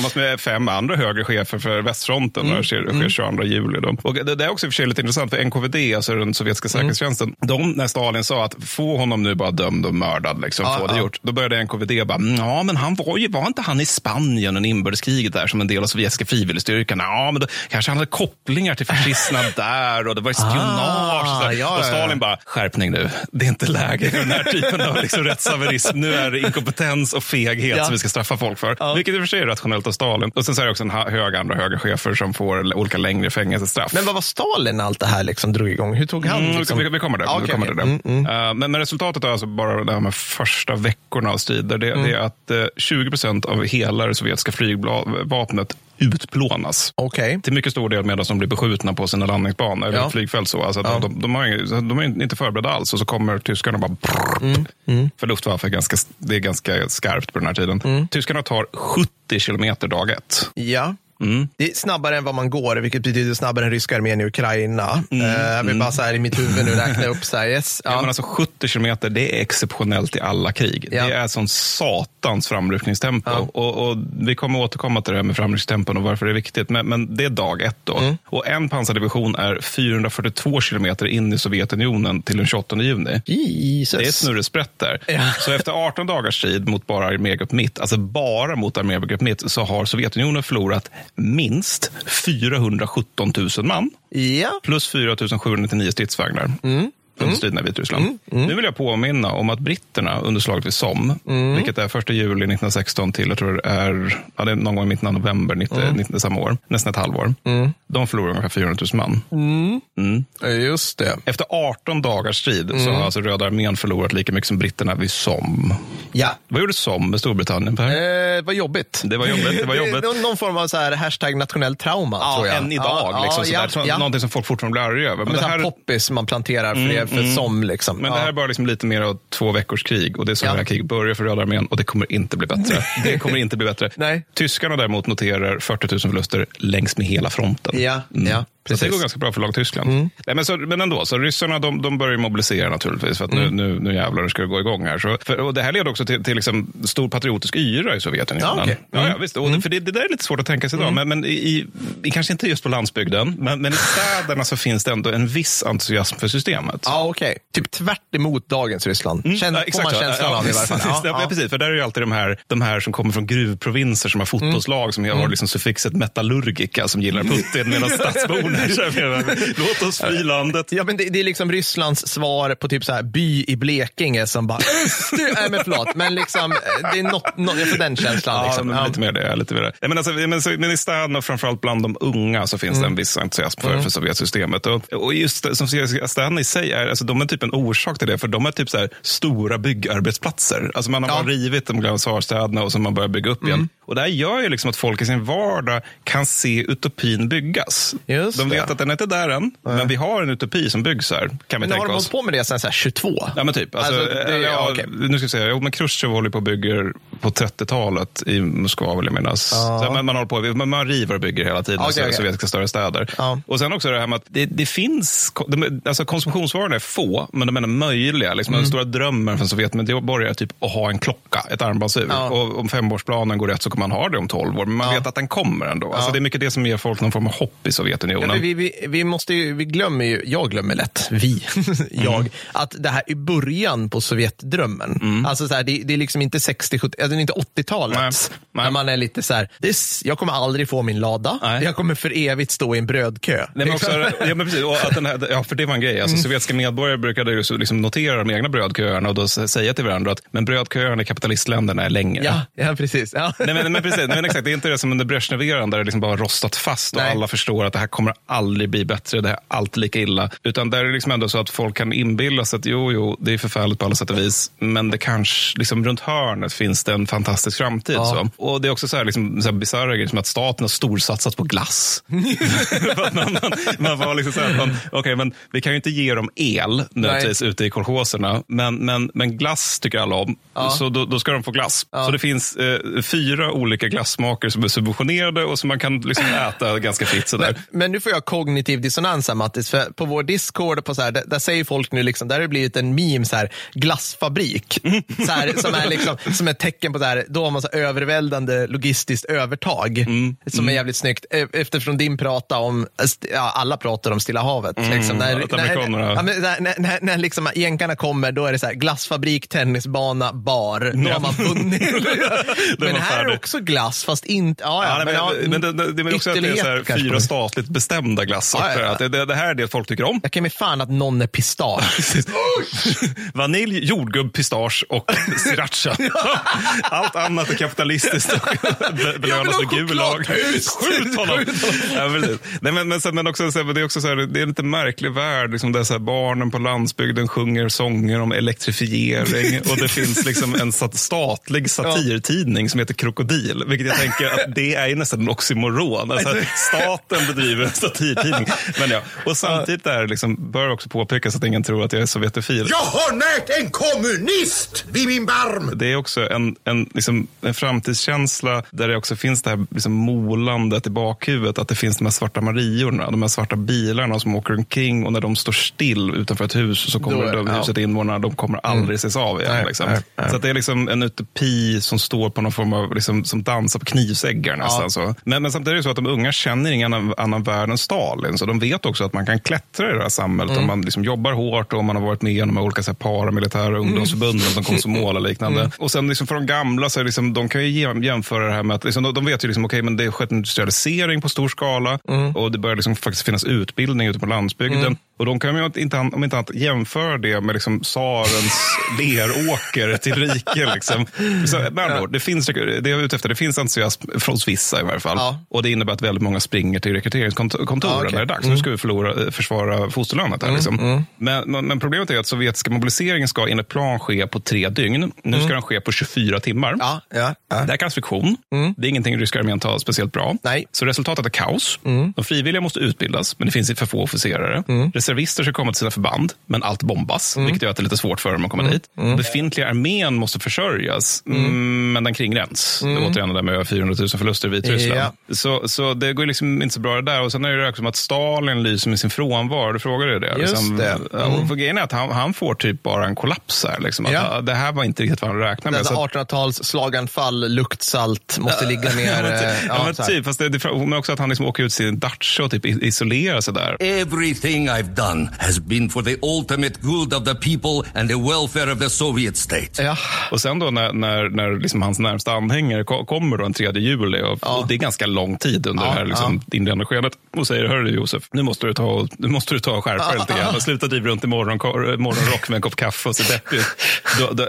Tillsammans med fem andra högre chefer för västfronten. Mm. Det sker, sker 22 juli. Då. Och det, det är också i och för sig lite intressant, för NKVD, alltså den sovjetiska Mm. säkerhetstjänsten, de, när Stalin sa att få honom nu bara dömd och mördad, liksom, Ja, få det ja. gjort, då började NKVD bara, "Mm, ja men han var ju, var inte han i Spanien under inbördeskriget där som en del av sovjetiska frivilligstyrkan? Ja, men då kanske han hade kopplingar till fascisterna där och det var spionage. Ah, ja, och Stalin bara, skärpning nu, det är inte läge för den här typen av liksom, rättshaverism. Nu är det inkompetens och feghet som vi ska straffa folk för. Vilket i och för sig är rationellt av Stalin. Och sen så är det också en hög andra höga chefer som får olika längre fängelsestraff. Men vad var Stalin när allt det här liksom drog igång? Hur tog han? Mm, liksom? vi, vi kommer där. Ja, vi okej, kommer okej. där. Mm, Uh, men, men resultatet är alltså bara det här första veckorna av strider. Det, Mm. det är att uh, 20 procent av hela det sovjetiska flygvapnet utplånas. Okej. Till mycket stor del medan de blir beskjutna på sina landningsbanor eller Ja. flygfält. Så. Alltså Ja. de, de, har, de är inte förberedda alls och så kommer tyskarna bara... Mm, För Luftwaffe är ganska, det är ganska skarpt på den här tiden. Mm. Tyskarna tar 70 kilometer dag ett. Ja. Mm. Det är snabbare än vad man går, vilket betyder snabbare än ryska armén i Ukraina. Mm. Eh, jag vill bara så här i mitt huvud nu räkna upp så här, yes. Ja. Ja. men alltså 70 kilometer, det är exceptionellt i alla krig. Ja. Det är sån satans framryckningstempo. Och, och vi kommer återkomma till det här med framryckningstempon och varför det är viktigt. Men, men det är dag ett då. Mm. Och en pansardivision är 442 kilometer in i Sovjetunionen till den 28 juni. Jesus. Det är ett snurresprätt där. Ja. Så efter 18 dagars strid mot bara armégrupp mitt, alltså bara mot armégrupp mitt, så har Sovjetunionen förlorat minst 417 000 man Ja. plus 4 799 stridsvagnar. Under striderna i Vitryssland. Nu vill jag påminna om att britterna under slaget vid Somme, vilket är 1 juli 1916 till, jag tror det är, ja, det är någon gång i mitten av november 90, 90, samma år, nästan ett halvår. De förlorar ungefär 400 000 man. Just det. Efter 18 dagars strid så har alltså Röda armén förlorat lika mycket som britterna vid Somme. Ja. Vad gjorde Somme med Storbritannien, Per? Eh, vad jobbigt. Det var jobbigt, det var jobbigt. någon, någon form av så här hashtag nationell trauma, Ja, tror jag. än idag. Ja, liksom, ja, sådär. ja. Någonting som folk fortfarande blir arga över. Men Men det här poppis man planterar för, för som. Liksom. Men det här är bara liksom lite mer av två veckors krig och det är så Ja. här kriget börjar för Röda armén och det kommer inte bli bättre. Det kommer inte bli bättre. Nej. Tyskarna däremot noterar 40 000 förluster längs med hela fronten. Ja, ja, Så det precis. Mm. går ganska bra för lag Tyskland. Nej, men, så, men ändå, så ryssarna de, de börjar mobilisera naturligtvis för att Mm. nu, nu, nu jävlar ska det gå igång här. Så, för, och det här leder också till, till liksom stor patriotisk yra i Sovjetunionen. Ja, okej. Mm. ja, ja, visst. Och, det- För det, det där är lite svårt att tänka sig idag, men, men i, i, kanske inte just på landsbygden, men, men i städerna så finns det ändå en viss entusiasm för systemet. Ja, okej. Typ tvärt emot dagens Ryssland. Känn, Mm. Ja, får man känslan ja, av i varje fall. Ja, precis. För där är ju alltid de här, de här som kommer från gruvprovinser som har fotbollslag som har liksom suffixet metallurgika som gillar Putin medan stadsborna låt oss fly landet. Ja, men det, det är liksom Rysslands svar på typ så här by i Blekinge som bara, nej men förlåt, men liksom, det är något, något jag får den känslan. Ja, liksom. men lite mer det. Lite mer det. Nej, men, alltså, men, så, men i städerna och framförallt bland de unga så finns det en viss entusiasm för, för Sovjetsystemet. Och, och just som städerna i sig är, alltså, de är typ en orsak till det, för de är typ så här, stora byggarbetsplatser. Alltså man har Ja. rivit de gamla tsarstäderna och så man börjar bygga upp igen. Och det här gör ju liksom att folk i sin vardag kan se utopin byggas. Just de vet det. att den är inte där än, men vi har en utopi som byggs här. Kan vi Men har tänka de oss. hållit på med det sedan så här 22? Ja men typ. Alltså, Alltså, det- ja, ja, okej. Nu ska vi säga, jo, men Khrushchev håller på och bygger på 30-talet i Moskva vill jag minnas. Så, men man, håller på, man, man river och bygger hela tiden Okej, så, okej. sovjetiska större städer. Ja. Och sen också det här med att det, det finns, de, alltså konsumtionsvarorna är få, men de är möjliga. Liksom, Mm. Den stora drömmen för en sovjetmedborgare är typ att ha en klocka, ett armbandsur. Ja. Och om femårsplanen går rätt så kommer man ha det om 12 år, men man Ja. vet att den kommer ändå. Alltså, det är mycket det som ger folk någon form av hopp i Sovjetunionen. Men vi, vi, vi, måste ju, vi glömmer ju, jag glömmer lätt, vi, jag, att det här är början på Sovjetdrömmen. Alltså så här, det, det är liksom inte 60-70, alltså det är inte 80-talet. Nej, nej. När man är lite så här, this, jag kommer aldrig få min lada, Nej. jag kommer för evigt stå i en brödkö. Nej, men också, ja, men precis, och att den här, ja, för det var en grej. Alltså, Sovjetiska medborgare brukade ju liksom notera de egna brödköerna och då säga till varandra att men brödköerna i kapitalistländerna är längre. ja, ja, precis. Ja. Nej, men, men precis, men exakt, det är inte det som under Brezhnev-eran där det liksom bara rostat fast och Nej. alla förstår att det här kommer aldrig bli bättre, det här är alltid lika illa. Utan där är det liksom ändå så att folk kan inbilla sig att jo, jo, det är förfärligt på alla sätt och vis, men det kanske, liksom runt hörnet finns det en fantastisk framtid. Så. Och det är också så här, liksom, så här bisarra grejer som att staten har storsatsat på glass. Man, man, man var liksom så här, man, okej, men vi kan ju inte ge dem el nödvändigtvis ute i kolchoserna, men, men, men glass tycker alla om, så då, då ska de få glass. Så det finns eh, fyra olika glassmaker som är subventionerade och som man kan liksom äta ganska fritt. Sådär. Men nu får jag kognitiv dissonans här Mattis, för på vår Discord, på så här, där, där säger folk nu, liksom, där har det blivit en meme, så här, glassfabrik, så här, som är liksom, som ett tecken på så här, då har man så överväldigande logistiskt övertag, Mm. som är jävligt snyggt. E- Eftersom din prata om, ja, alla pratar om Stilla havet. Liksom, när, Mm. men när, när, när, när liksom jänkarna kommer, då är det så här, glassfabrik, tennisbana, bar, då har man vunnit. men här är också glass, fast inte, ja, ja, ja, men, men det, det, det är också att det är så här, fyra det. statligt bestämda glassorter. Ja, ja, ja. Att det, det, det här är det folk tycker om. Jag kan med fan att någon är pistage. Vanilj, jordgubb, pistage och sriracha. Allt annat är kapitalistiskt och be- belönas med gulag. chokladhus! Skjut honom! Nej, men, men, sen- men också, det är också så här, det är en lite märklig värld. Liksom, där så här, barnen på landsbygden sjunger sånger om elektrifiering och det finns liksom en sat- statlig satirtidning som heter Krokodil. Vilket jag tänker att det är nästan en oxymoron. Alltså, staten bedriver satirtidning. Men ja. Och samtidigt där liksom, bör också påpekas att ingen tror att jag är sovjetofil. Jag har närt en kommunist vid min barm! Det är också en, en, liksom, en framtidskänsla där det också finns det här liksom, molandet i bakhuvudet. Att det finns de här svarta mariorna, de här svarta bilarna som åker omkring och när de står still utanför ett hus så kommer de ja. huset invånarna, de kommer aldrig ses av igen. Nej, liksom. nej, nej. Så att det är liksom en utopi som står på någon form av, liksom, som dansar på knivsäggar nästan. Så. Men, men samtidigt är det så att de unga känner ingen annan, annan värld än Stalin. Så de vet också att man kan klättra i det här samhället om man liksom jobbar hårt och om man har varit med i de här olika så här, paramilitära ungdomsförbunden som Komsomol och liknande. Och sen liksom för de gamla, så liksom, de kan ju jäm- jämföra det här med att liksom, de, de vet ju liksom, okay, men det har skett industrialisering på stor skala och det börjar liksom faktiskt finnas utbildning ute på landsbygden. Och de kan ju inte, om inte annat jämföra det med liksom tsarens leråker till rike. Liksom. Så, med andra ord, det, finns, det jag är ute efter, det finns entusiasm från vissa i varje fall. Ja. Och det innebär att väldigt många springer till rekryteringskontoren Ja, okej. när det är dags. Nu ska vi förlora, eh, försvara fosterlandet. Här, liksom. men, men, men problemet är att sovjetiska mobiliseringen ska enligt plan ske på tre dygn. Nu ska den ske på 24 timmar. Ja, ja, ja. Det här kallas friktion. Det är ingenting ryska armén tar speciellt bra. Nej. Så resultatet är kaos. De frivilliga måste utbildas, men det finns för få officerare. Reservister ska komma till sina förband, men allt bombas, vilket gör att det är lite svårt för dem att komma dit. Befintliga armén måste försörjas, mm, men den kringränns. Det är återigen det där med över 400 000 förluster i Vitryssland. Ja. Så, så det går liksom inte så bra det där. Och sen är det också som att Stalin lyser med sin frånvaro. Du frågade ju det. Just liksom, det. Ja, och för grejen är att han, han får typ bara en kollaps här. Liksom, att, Ja. ja, det här var inte riktigt vad han räknade med. Dessa Så att- 1800-tals slaganfall, luktsalt, måste ligga ner. Ja, men, eh, ja, ja, men typ, fast det, det, men också att han liksom åker ut sin Dacia och typ isolerar sig där. Everything I've done has been for the ultimate good of the people and the welfare of the Soviet state. Ja. Och sen då när, när, när liksom hans närmsta anhängare ko- kommer då den 3 juli och, och det är ganska lång tid under Ja, det här liksom, inledande skedet och säger, hörru Josef, nu måste du ta nu måste du ta och skärpa dig lite grann sluta driva runt i morgon, morgonrock med en kopp kaffe och se deppig ut."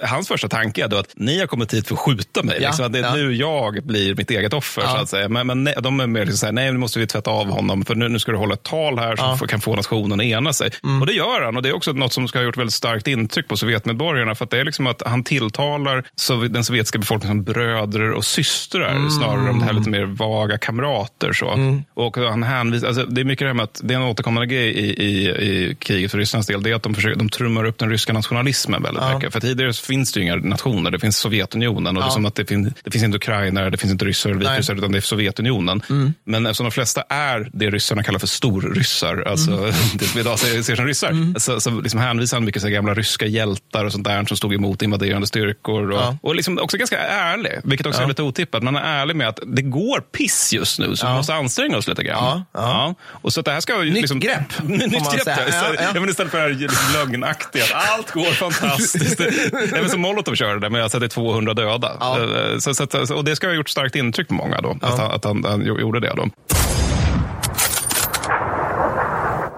Hans första tanke är då att ni har kommit hit för att skjuta mig. Ja, liksom, att det är ja. nu jag blir mitt eget offer. Så att säga. Men, men nej, de är mer liksom så här, nej nu måste vi tvätta av honom för nu, nu ska du hålla ett tal här som får- kan få nationen att ena sig. Mm. Och det gör han och det är också något som ska ha gjort väldigt starkt intryck på Sovjetmedborgarna för att det är liksom att han tilltalar den sovjetiska befolkningen som bröder och systrar Mm. snarare än det här lite mer vaga kamrater. Så. Och han hänvisar, alltså, det är mycket det här med att det är en återkommande grej i, i, i kriget för Rysslands del. Det är att de, försöker, de trummar upp den ryska nationalismen väldigt Ja. mycket. För tidigare finns det ju inga nationer. Det finns Sovjetunionen. Och det, är Ja. som att det, finns, det finns inte ukrainare, det finns inte ryssar eller vitryssar, utan det är Sovjetunionen. Mm. Men eftersom de flesta är det ryssarna kallar för storryssar, alltså Mm. det som idag ser, ser som ryssar, så, så liksom hänvisar han mycket till gamla ryska hjältar och sånt där som stod emot invaderande styrkor. Och, Ja. och liksom också ganska ärlig, vilket också Ja. är lite otippat. Man är ärlig med att det går piss just nu, så vi måste anstränga oss lite grann. Ja, ja. Och så det här ska Nytt liksom, grepp, Nytt grepp, ja. Ja, Istället, ja. men istället för det här liksom lögnaktiga, att allt går fantastiskt. det väl som Molotov körde det att det är 200 döda. Ja. Eh, Så, så, och det ska ha gjort starkt intryck på många då, att, han, att han, han gjorde det. Då.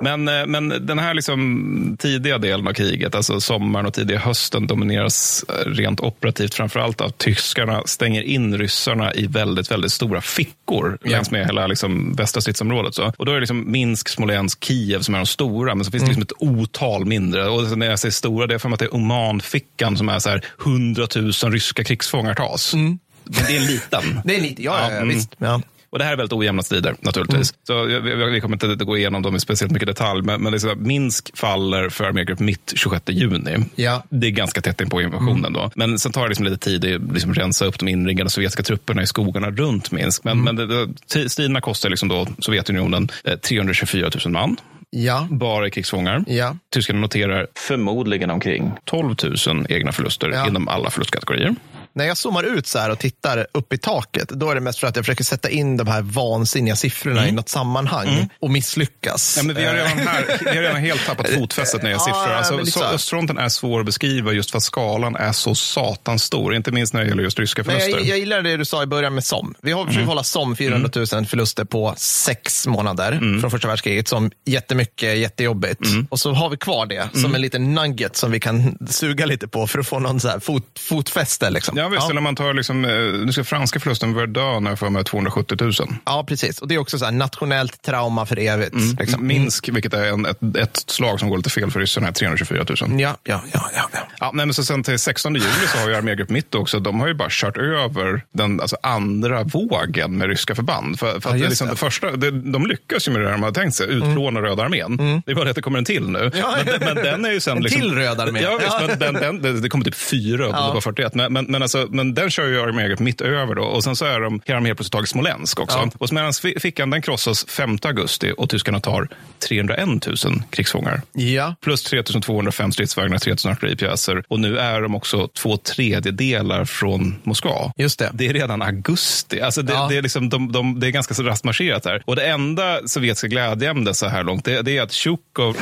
Men, eh, men den här liksom tidiga delen av kriget, alltså sommaren och tidiga hösten, domineras eh, rent operativt framförallt av tyskarna stänger in ryssarna i väldigt, väldigt stora fickor längs med hela liksom västra stridsområdet. Så. Och då är det liksom Minsk, Smolensk, Kiev som är de stora, men så finns det liksom ett otal mindre. Och när jag säger stora, det är för att det är Omanfickan som är så här 100 000 ryska krigsfångar tas. Men det är en liten. Det är lite, ja, ja, ja mm. visst. Ja. Och det här är väldigt ojämna strider naturligtvis. Så vi, vi- kommer inte att gå igenom dem i speciellt mycket detalj. Men, men att Minsk faller för armégrupp mitt 26 juni. Ja. Det är ganska tätt in på invasionen då. Men sen tar det liksom lite tid att liksom rensa upp de inringade sovjetiska trupperna i skogarna runt Minsk. Men, men det, striderna kostar liksom då Sovjetunionen eh, 324 000 man. Ja. Bara i krigsfångar. Ja. Tyskarna noterar förmodligen omkring 12 000 egna förluster Ja. inom alla förlustkategorier. När jag zoomar ut så här och tittar upp i taket, då är det mest för att jag försöker sätta in de här vansinniga siffrorna i något sammanhang och misslyckas. Mm. Ja, men vi, har redan här, vi har redan helt tappat fotfästet när jag Ja, siffror. Alltså, här. östfronten är svår att beskriva just för att skalan är så satans stor. Inte minst när det gäller just ryska Men förluster. jag, jag gillar det du sa i början med SOM. Vi har försökt hålla SOM 400 000 förluster på sex månader från första världskriget som jättemycket, jättejobbigt. Och så har vi kvar det som en liten nugget som vi kan suga lite på för att få någon så här fot, fotfäste. Liksom. Ja, visst, eller man tar liksom, eh, nu ska franska förlusten Verdun är för mig 270 000. ja, precis. Och det är också så här nationellt trauma för evigt. Liksom. Minsk, vilket är en, ett, ett slag som går lite fel för ryssarna, är 324 000. Ja, ja, ja. ja, ja. Ja, nej, men så sen till 16 juli så har ju armégrupp Mitt också, de har ju bara kört över den alltså, andra vågen med ryska förband. För, för Ja, att det, liksom, det. första, det, de lyckas ju med det de hade tänkt sig, utplåna Röda armén. Det är bara det att det kommer en till nu. Ja, men, den- men den är ju sen... En liksom, till Röd armé. Ja, visst, Ja. men den, den, det, det kommer typ fyra upp, Ja. det var 41. Men, men, men, alltså, men den kör ju armégrupp Mitt över då. Och sen så är de, har de helt plötsligt tagit Smolensk också. Ja. Och Smolensk-fickan den krossas 5 augusti och tyskarna tar 301 000 krigsfångar. ja. Plus 3205 stridsvagnar, 3000 artilleripjäser. Och nu är de också två tredjedelar från Moskva. Just det. Det är redan augusti. Alltså det, Ja. det, är, liksom, de, de, det är ganska så raskt marscherat här. Och det enda sovjetiska glädjeämnet så här långt, det, det är att Tjukov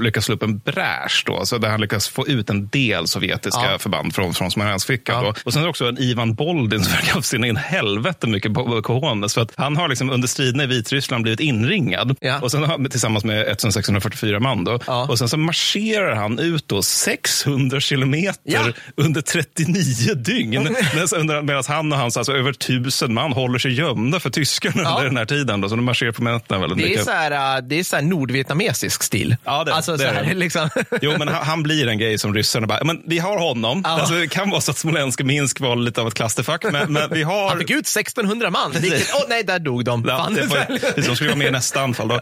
lyckas slå upp en bräsch då. Så där han lyckas få ut en del sovjetiska Ja. förband från, från Smolenskfickan. Ja. då. Och sen är det också en Ivan Boldin som verkar ha sina in helvete mycket på cojones. För att han har liksom under striderna i Vitryssland blivit inringad. Ja. Och sen har, tillsammans med 1644 man. Då. Ja. Och sen så marscherar han ut då 600 kilometer under 39 dygn. Medan han och hans alltså, över tusen man håller sig gömda för tyskarna under den här tiden. Då, så de marscherar på nätterna väldigt Det är mycket. så här, äh, det är så här nordvietnamesisk stil. Ja, det- alltså, det så är här, det. liksom. Jo, men han, han blir en grej som ryssarna bara, men vi har honom. Alltså, det kan vara så att Smolensk och Minsk var lite av ett klasterfack, men, men vi har... Han fick ut 1600 man. Vilket, åh nej, där dog de. Ja, det får, de skulle vara med i nästa anfall. Då.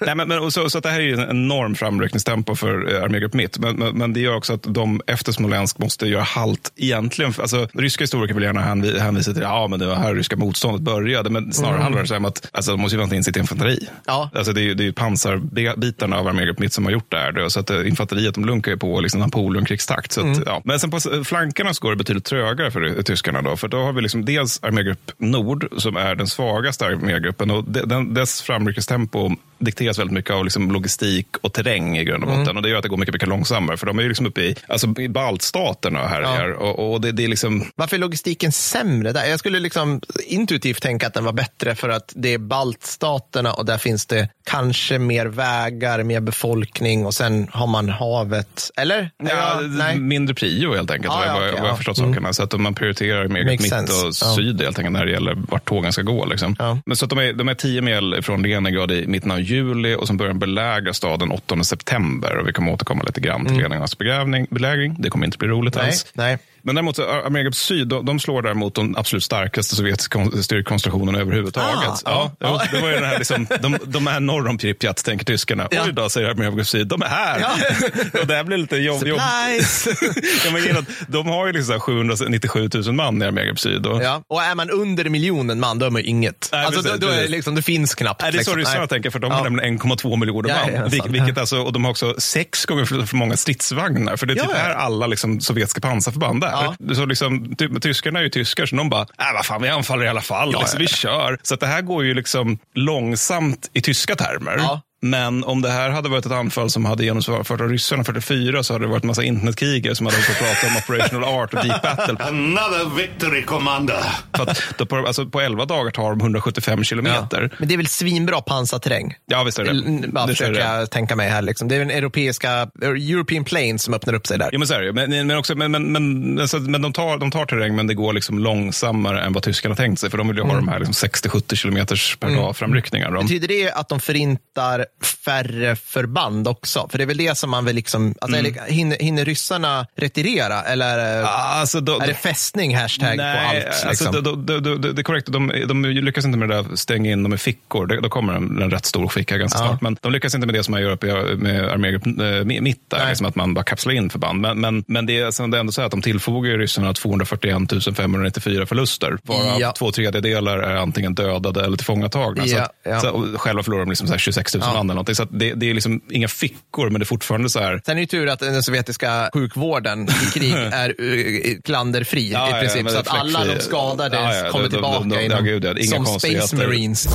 Nej, men, men, så, så det här är ju en enorm framryckningstempo för eh, armégrupp Mitt. Men, men, men det gör också att de efter Smolensk måste göra halt egentligen. Alltså, ryska historiker vill gärna hänvi- hänvisa till ja, men det var här ryska motståndet började. Men snarare handlar det om att alltså, de måste ju vänta in sitt infanteri. Ja. Alltså, det är ju det är pansarbitarna av armégrupp Mitt som har gjort det här. Då, så att eh, infanteriet de lunkar ju på liksom, Napoleonkrigstakt. Så att, ja. Men sen på flankerna så går det betydligt trögare för tyskarna. Då, för då har vi liksom dels armégrupp Nord som är den svagaste armégruppen. Och de, den, dess framryckningstempo dikteras väldigt mycket av liksom logistik och terräng i grund och botten. Och det gör att det går mycket, mycket långsammare. För de är ju liksom uppe i, alltså, i baltstaterna och härjar. Och, och det, det är liksom... Varför är logistiken sämre där? Jag skulle liksom intuitivt tänka att den var bättre för att det är baltstaterna och där finns det kanske mer vägar, mer befolkning och sen har man havet. Eller? Ja, nej. mindre prio helt enkelt, Ja, jag, ja, vad jag, okej, vad jag ja. förstått Mm. sakerna. Så att man prioriterar mer mitt sense. och Ja. syd helt enkelt när det gäller vart tågen ska gå. Liksom. Ja. Men så att de är, de är 10 mil från Leningrad i mitten av juli och sen börjar belägra staden 8 september. Och vi kommer återkomma lite grann till Leningrads begrävning, belägring. Det kommer inte bli roligt Mm. Nej, alls. nej. Men däremot så Armégrupp Syd, de, de slår däremot de absolut starkaste sovjetiska styrkonstellationerna överhuvudtaget. Ah, ja, ja. Det var ju den här, liksom, de, de är norr om Pripyat, tänker tyskarna. Ja. Oj då, säger Armégrupp Syd, de är här. Ja. och det här blir lite jobb, jobb. Ja, men att de har ju liksom 797 000 man i Armégrupp Syd. Och, ja. Och är man under miljonen man, då är man ju inget. Nej, alltså, då, precis, då är det, liksom, det finns knappt. Nej, det är så liksom. ryssarna Nej. tänker, för de Ja. har nämligen 1,2 miljoner Ja, man. ja, Vil- sant. vilket alltså, och de har också sex gånger för för många stridsvagnar. För det är Ja, typ ja. här alla liksom, sovjetiska pansarförband är. Ja. Så liksom, ty, tyskarna är ju tyskar, så de bara, äh, vad fan, vi anfaller i alla fall. Ja, liksom, Vi kör. Så det här går ju liksom långsamt i tyska termer. Ja. Men om det här hade varit ett anfall som hade genomförts av ryssarna 44 så hade det varit en massa internetkrigare som hade att prata om operational art och deep battle. Another victory, Commander. För att då på, alltså på 11 dagar tar de 175 kilometer. Men det är väl svinbra pansarterräng? Ja, visst är det. Bara Det tror jag tänka mig här. Liksom. Det är den europeiska, European Plains som öppnar upp sig där. Ja, men så är det men, men, också, men, men, men, alltså, men de, tar, de tar terräng, men det går liksom långsammare än vad tyskarna tänkt sig. För de vill ju ha de här liksom 60-70 kilometers per dag framryckningar. De, Betyder det att de förintar färre förband också? För det är väl det som man vill liksom, alltså, Mm. eller, hinner, hinner ryssarna retirera? Eller alltså, då, är det fästning hashtag på allt? alltså, Liksom? då, då, då, då, det är korrekt. De, de lyckas inte med det där stänga in dem i fickor. Det, då kommer en, en rätt stor ficka ganska snart. Men de lyckas inte med det som man gör uppe med armégrupp eh, mitt där, Nej. liksom att man bara kapslar in förband. Men, men, men det, är, alltså, det är ändå så att de tillfogar ryssarna 241 594 förluster. Varav Ja. två tredjedelar är antingen dödade eller tillfångatagna. så Ja, att, ja. Så, själva förlorar de liksom så här 26 000 man eller någonting. Så att det, det är liksom inga fickor, men det är fortfarande så här. Sen är det tur att den sovjetiska sjukvården i krig är uh, klanderfri Ja, i ja, princip. men så att alla de skadade Ja, ja, kommer de- de- tillbaka de- de- inom, ja, gud, ja, som. Space Marines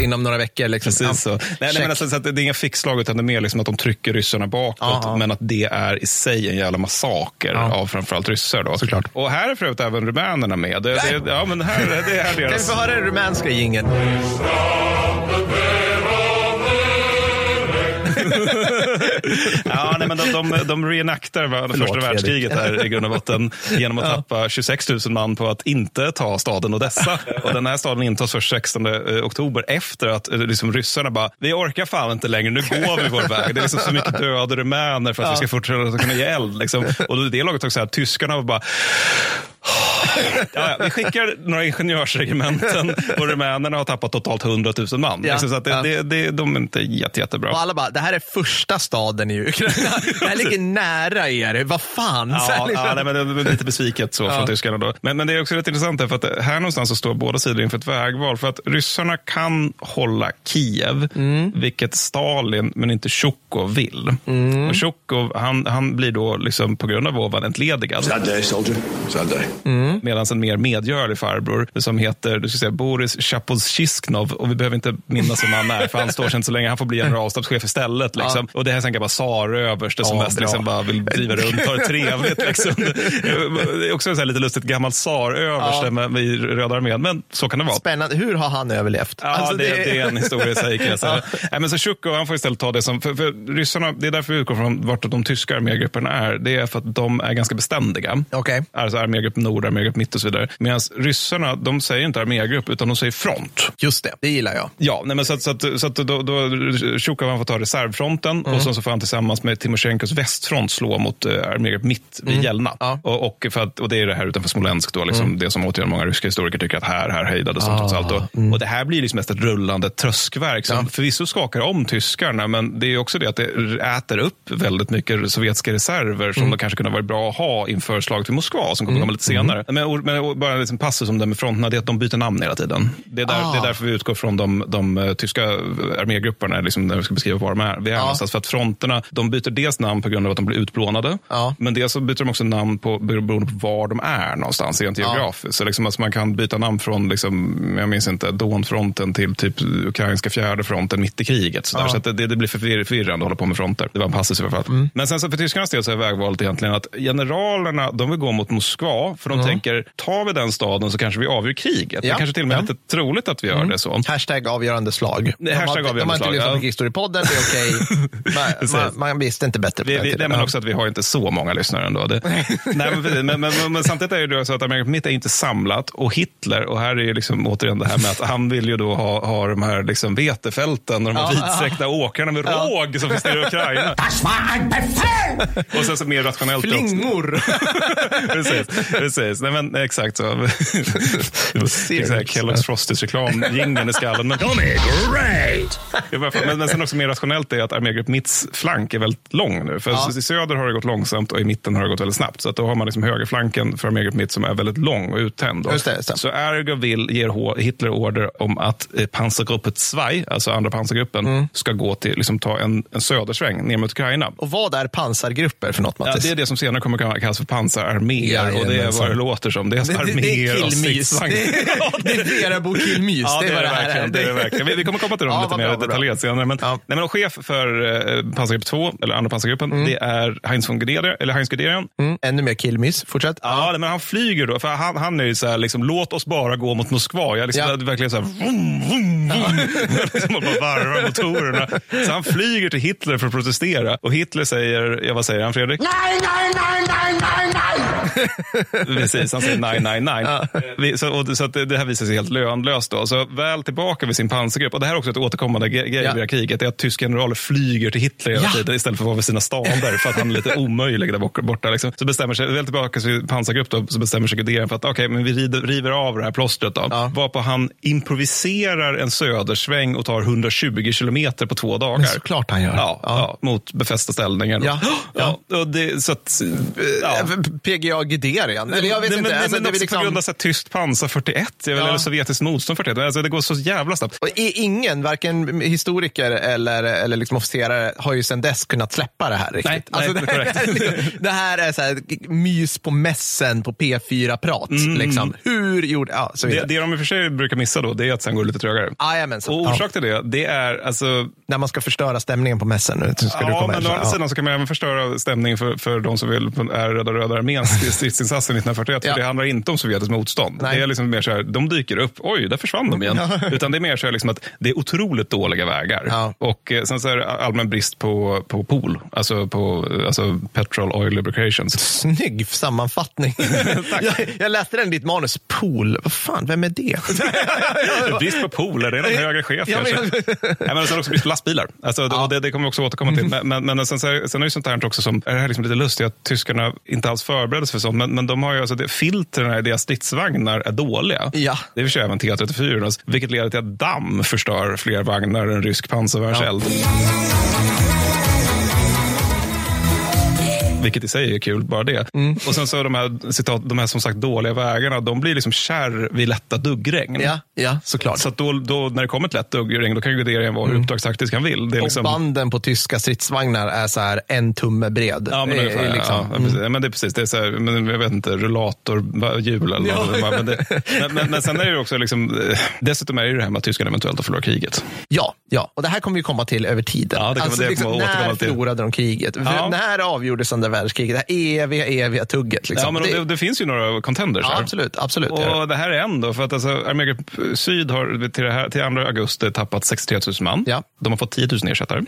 inom några veckor. Liksom. Precis så. Nej, nej, men alltså, så det är inga fixslag, utan det är mer liksom att de trycker ryssarna bakåt. Ja. Men att det är i sig en jävla massaker av framförallt ryssar. Då. Såklart. Och här är för övrigt även rumänerna med. Det, det, ja, men här, det är här Kan vi deras... få höra den rumänska jingeln? Ja, nej, men de, de, de Förlåt, första Fredrik. världskriget här i grund och botten genom att tappa 26 000 man på att inte ta staden Odessa. Och den här staden intas först 16 oktober efter att eh, liksom, ryssarna bara, vi orkar fan inte längre, nu går vi vår väg. Det är liksom så mycket döda rumäner för att vi ska fortsätta kunna ge eld. Liksom. Och det laget också här, tyskarna var bara, Ja, ja, vi skickar några ingenjörsregementen och rumänerna har tappat totalt 100 000 man. Ja, Liksom, så att det, ja. det, det, de är inte jätte, jättebra. Och alla bara, det här är första staden i Ukraina. Det här ligger nära er. Vad fan? Här, Ja, liksom. ja nej, men det är lite besviket så från tyskarna då. Men, men det är också rätt intressant här, för att här någonstans så står båda sidor inför ett vägval. För att ryssarna kan hålla Kiev, Mm. vilket Stalin men inte Tjukov vill. Mm. Och Tjukov, han, han blir då liksom på grund av ovan entledigad. Soldier. Mm. Medan en mer medgörlig farbror som heter du ska säga, Boris Chapozjisjknov, och vi behöver inte minnas vem han är, för han står sig inte så länge, han får bli generalstabschef istället. Liksom. Och det här är en gammal tsaröverste som Ja, mest bra. liksom bara vill driva runt, ha det trevligt. Liksom. Det är också så lite lustigt gammalt tsaröverste Ja. med, med Röda armén, men så kan det vara. Spännande. Hur har han överlevt? Ja, Alltså, det, det är en historia i sig kan jag säga. Nej, men så Tjukov, han får istället ta det som, för, för ryssarna, det är därför vi utgår från vart de tyska armégrupperna är. Det är för att de är ganska beständiga. Okej. Alltså armégrupp nord, armégrupp mitt och så vidare. Medan ryssarna, de säger inte armégrupp, utan de säger front. Just det, det gillar jag. Ja, nej, men så att, så att, så att då, då Tjukov han får ta reservfronten och så, så får han tillsammans med Timosjenkos västfront slå mot uh, armégrupp mitt vid Jelna. Ja. Och, och, för att, och det är det här utanför Smolensk, då, liksom, det som återigen många ryska historiker tycker att här, här hejdades de trots allt. Då. Och det här blir liksom mest ett rullande tröskverk som förvisso skakar om tyskarna, men det är också det att det äter upp väldigt mycket sovjetiska reserver som de kanske kunde varit bra att ha inför slaget vid Moskva som kommer komma lite senare. Men, och- men och bara en liten passus om det med fronterna, det är att de byter namn hela tiden. Det är, där, Ah. det är därför vi utgår från de, de eh, tyska armégrupperna, liksom, när vi ska beskriva var de är. Vi är någonstans. För att fronterna, de byter dels namn på grund av att de blir utplånade, Ja. men dels så byter de också namn på, beroende på var de är någonstans, rent geografiskt. Så liksom, alltså man kan byta namn från, liksom, jag minns inte, Donfronten till typ ukrainska fjärde fronten mitt i kriget. Så, där. så det, det blir förvir- förvirrande att hålla på med fronter. Det var en passus i alla fall. Men sen så för tyskarnas del så är vägvalet egentligen att generalerna, de vill gå mot Moskva för de tänker, tar vi den staden så kanske vi avgör kriget. Ja. Det kanske till och med Ja. är lite troligt att vi gör det så. Hashtag avgörande slag. De Hashtag har, de har inte slag, lyssnat på ja. Krigshistoriepodden, det är okej. man, Precis. man, man visste inte bättre. Vi, vi, nej, men också att vi har inte så många lyssnare ändå. Det, nej, men, men, men, men, samtidigt är det så att Amerika Mitt är inte samlat och Hitler, och här är ju liksom återigen det här med att han vill ju då ha, ha de här liksom vetefälten och de här Ja, vidsträckta åkrarna med råg som finns i Ukraina. och sen så mer rationellt. Flingor. precis, precis. Nej, men, exakt så. Det Kellogg's Frosties reklam, jingeln i skallen. De är great! Men, men sen också mer rationellt är att armégrupp Mitts flank är väldigt lång nu. För Ja. i söder har det gått långsamt och i mitten har det gått väldigt snabbt. Så att då har man liksom högerflanken för armégrupp Mitt som är väldigt lång och uttänd. Just det, just det. Så ergo vill, ger Hitler order om att eh, pansargruppet Zwei, alltså andra pansargruppen, Mm. ska gå till, liksom, ta en, en södersväng ner mot Ukraina. Och vad är pansargrupper för något, Ja, Mattis? det är det som senare kommer att kallas för pansararméer Ja, och det är vad det låter som. Det är arméer är och stridsvagnar. Det, är Verabo killmys. Ja, det är det verkligen. Det är det verkligen. Vi, vi kommer komma till dem Ja, lite mer detaljerat senare. Men, Ja. nej, men chef för eh, pansargrupp 2, eller andra pansargruppen, det är Heinz von Guderian, eller Heinz Guderian. Mm, ännu mer killmys. Fortsätt. Ja, men han flyger då, för han, han är ju så här, liksom, låt oss bara gå mot Moskva. Jag liksom, Ja. verkligen så här, vroom, vroom, vroom. liksom, och bara varvar motorerna. Så han flyger till Hitler för att protestera. Och Hitler säger, ja vad säger han Fredrik? Nej, nej, nej, nej, nej, nej! Precis, han säger nej, nej, nej. Vi- Så, och, så det, här visar sig helt lönlöst. Då. Så väl tillbaka vid sin pansargrupp, och det här är också ett återkommande grej Ja. i kriget, är att tyska generaler flyger till Hitler hela Ja. tiden istället för att vara vid sina staber för att han är lite omöjlig där bort- borta. Liksom. Så bestämmer sig, väl tillbaka till sin pansargrupp då, så bestämmer sig Guderian för att okej, men vi rider, river av det här plåstret då. Ja. Varpå han improviserar en södersväng och tar 120 kilometer på två dagar. Men såklart han gör. Ja, ja. mot befästa ställningar. Ja. Ja. och det, så att, ja. PGA Guderian? Eller jag vet Nej, inte. Men, alltså, men det också liksom- på grund av så här, tyst pansar 41, jag vet, Ja. eller sovjetiskt motstånd 41. Alltså, det går så jävla snabbt. Och ingen, varken historiker eller, eller liksom officerare, har ju sedan dess kunnat släppa det här riktigt. Nej, alltså, nej, det, här, är liksom- det här är så här, mys på mässen på P4-prat. Liksom. Hur gjorde... Ja, så Det, det de i och för sig brukar missa då, det är att sen går det lite trögare. Jajamensan. Och orsak till det, det är alltså... När man ska förstöra stämningen på mässen. Nu ska du Ja, komma men å andra sidan så kan man även förstöra stämningen för, för de som vill är Röda Röda arméns stridsinsatsen 1941. Ja. För det handlar inte om sovjetiskt motstånd. Nej. Det är liksom mer så här, de dyker upp, oj, där försvann de igen. Utan det är mer så här liksom att det är otroligt dåliga vägar. Ja. Och eh, sen så är det allmän brist på, på pool, alltså på alltså petrol oil lubrications. Snygg sammanfattning. jag, jag läste den i ditt manus. Pool. Vad fan, vem är det? Brist på pool, är det någon högre chef Ja, men- kanske? Nej, men sen också brist på lastbilar. Alltså, Ja. det, det kommer vi också återkomma till. Men, men, men sen, så- sen är det sånt här också som, är det här liksom lite lustigt att tyskarna inte alls förberedde sig för sånt, men, men de har ju alltså, det, filtren i deras stridsvagnar är dåliga. Ja. Det är för sig även T34, vilket leder till att damm förstör fler vagnar än rysk pansarvärnseld. Vilket i sig är kul, bara det. Mm. Och sen så de här, citat, de här som sagt dåliga vägarna, de blir liksom kärr vid lätta duggregn. ja, ja, såklart. Så då, då, när det kommer ett lätt duggregn, då kan ju Guderian vara hur uppdragstaktisk han vill. Är liksom, Och banden på tyska stridsvagnar är så här en tumme bred. Ja, men, ungefär, är liksom, ja, ja, men det är precis. Det är så här, men jag vet inte, rullatorhjul eller Ja. vad. Men, det, men, men, men sen är det ju också, liksom, eh, dessutom är det ju det här med att tyskarna eventuellt har förlorat kriget. Ja, ja, och det här kommer vi komma till över tiden. Ja, det kommer- alltså, det liksom, kommer när till. förlorade de kriget? Ja. När avgjordes andra världskriget? Det här eviga, eviga tugget. Liksom. Ja, men det, det, finns ju några contenders ja, här. absolut. absolut det gör det. Och det här är en då, för att alltså, Armégrupp Syd har till, det här, till 2 augusti tappat 63 000 man. Ja. De har fått 10 000 ersättare.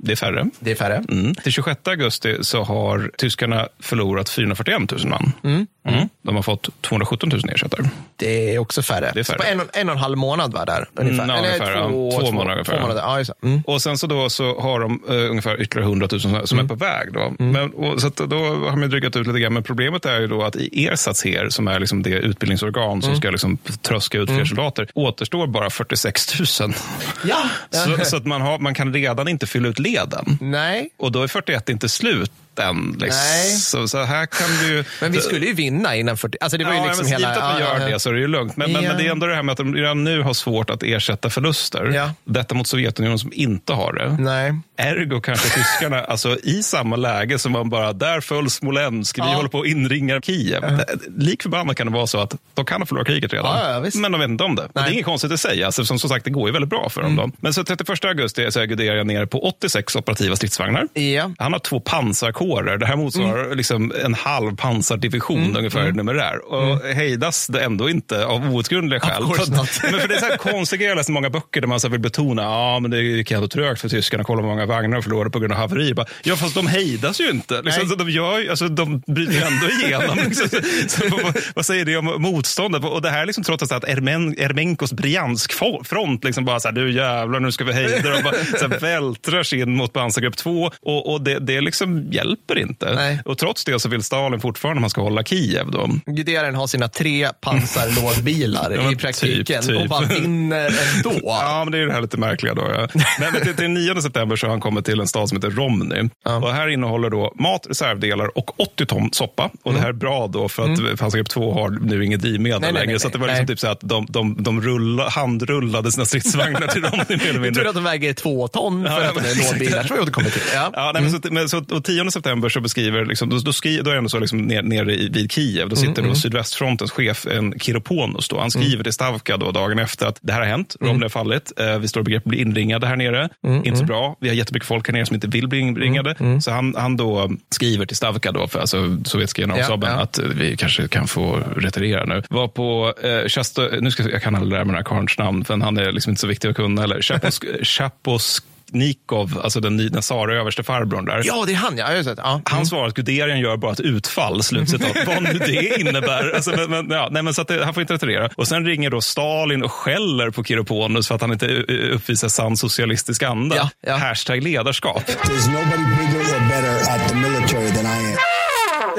Det är färre. det är färre. Mm. Till 26 augusti så har tyskarna förlorat 441 000 man. Mm. De har fått 217 000 ersättare. Det är också färre. Det är färre. På en, och- en och en halv månad var där ungefär. Mm, ja, Eller ungefär, ja. två, Två månader ungefär, Två ja. månader. Ja, det. mm. Och sen så då så har de eh, ungefär ytterligare 100 000 som, som är på väg. Då. Men, och, så då har man drygat ut lite grann. Men problemet är ju då att i Ersatz-Her, som är liksom det utbildningsorgan som ska liksom tröska ut fler soldater, återstår bara 46 000. Ja. Så, så att man, har, man kan redan inte fylla ut leden. Nej, Och då är 41 inte slut än. Liksom. Nej. Så, så här kan du ju... men vi skulle ju vinna innan 40. Alltså det var ju ja, liksom men hela... att ja, gör ja. det så är det ju lugnt. Men, men, Ja. men det är ändå det här med att de redan nu har svårt att ersätta förluster. Ja. Detta mot Sovjetunionen som inte har det. Nej. Ergo kanske tyskarna, alltså i samma läge som man bara, där föll Smolensk, vi håller på att inringa Kiev. Lik förbannat kan det vara så att de kan ha förlorat kriget redan. Men de vet inte om det. Det är inget konstigt i sig, alltså, som, som sagt det går ju väldigt bra för dem. Då. Men så 31 augusti så är Guderian nere på 86 operativa stridsvagnar. Han har två pansarkår kårer. Det här motsvarar mm. liksom en halv pansardivision mm. ungefär mm. numerär. Och mm. hejdas det ändå inte av outgrundliga skäl. Men för det är så här konstiga grejer, jag läst många böcker där man så vill betona ja, men det gick ändå trögt för tyskarna. Kolla hur många vagnar de förlorade på grund av haveri. Bara, ja, fast de hejdas ju inte. Liksom, så de, gör, alltså, de bryter ändå igenom. liksom, så, vad, vad, säger det om motståndet? Och det här liksom, trots att Ermen, Ermenkos Briansk-front liksom bara så här, du jävlar, nu ska vi hejda dem. så här, vältrar sig in mot pansargrupp 2 och, och det, det liksom hjälper inte. Nej. Och trots det så vill Stalin fortfarande att man ska hålla Kiev. Då. Guderian har sina tre pansarlådbilar ja, i praktiken typ, typ. och bara vinner ändå. ja, men det är det här lite märkliga. Då, ja. men, till, till 9 september så har han kommit till en stad som heter Romny. Ja. Och här innehåller då mat, reservdelar och 80 ton soppa. Och mm. det här är bra då för att mm. pansargrupp 2 har nu inget drivmedel nej, längre. Nej, nej, så det var liksom typ så att de, de, de rulla, handrullade sina stridsvagnar till Romny. mer eller mindre. Tur att de väger två ton för att de är lådbilar. tror jag återkommer till. Ja. Ja, nej, mm. men så, men, så, och 10 september så beskriver, liksom, då, då, skri, då är det så liksom, nere ner vid Kiev, då sitter mm, då mm. sydvästfrontens chef, en Kiroponos. Då. Han skriver mm. till Stavka då, dagen efter att det här har hänt, Romny har fallit, eh, vi står i begrepp att bli inringade här nere, inte så bra, vi har jättemycket folk här nere som inte vill bli inringade. Så han, han då skriver till Stavka, då, för alltså sovjetiska generalstaben, ja, ja. att vi kanske kan få retirera nu. Var på eh, Chester, nu ska jag kan aldrig lära mig den här karlns namn, för han är liksom inte så viktig att kunna. Eller Chaposk, Nikov, alltså den, den Sara överste farbrorn där. Ja, det är han. Ja. Jag sett. Ja. Mm. Han svarar att Guderian gör bara ett utfall, slutcitat. Vad nu det innebär. Alltså, men, men, ja, nej, men så att det, han får inte retirera. Och sen ringer då Stalin och skäller på Kiroponus för att han inte uppvisar sann socialistisk anda. Ja, ja. Hashtag ledarskap. There's nobody bigger or better at the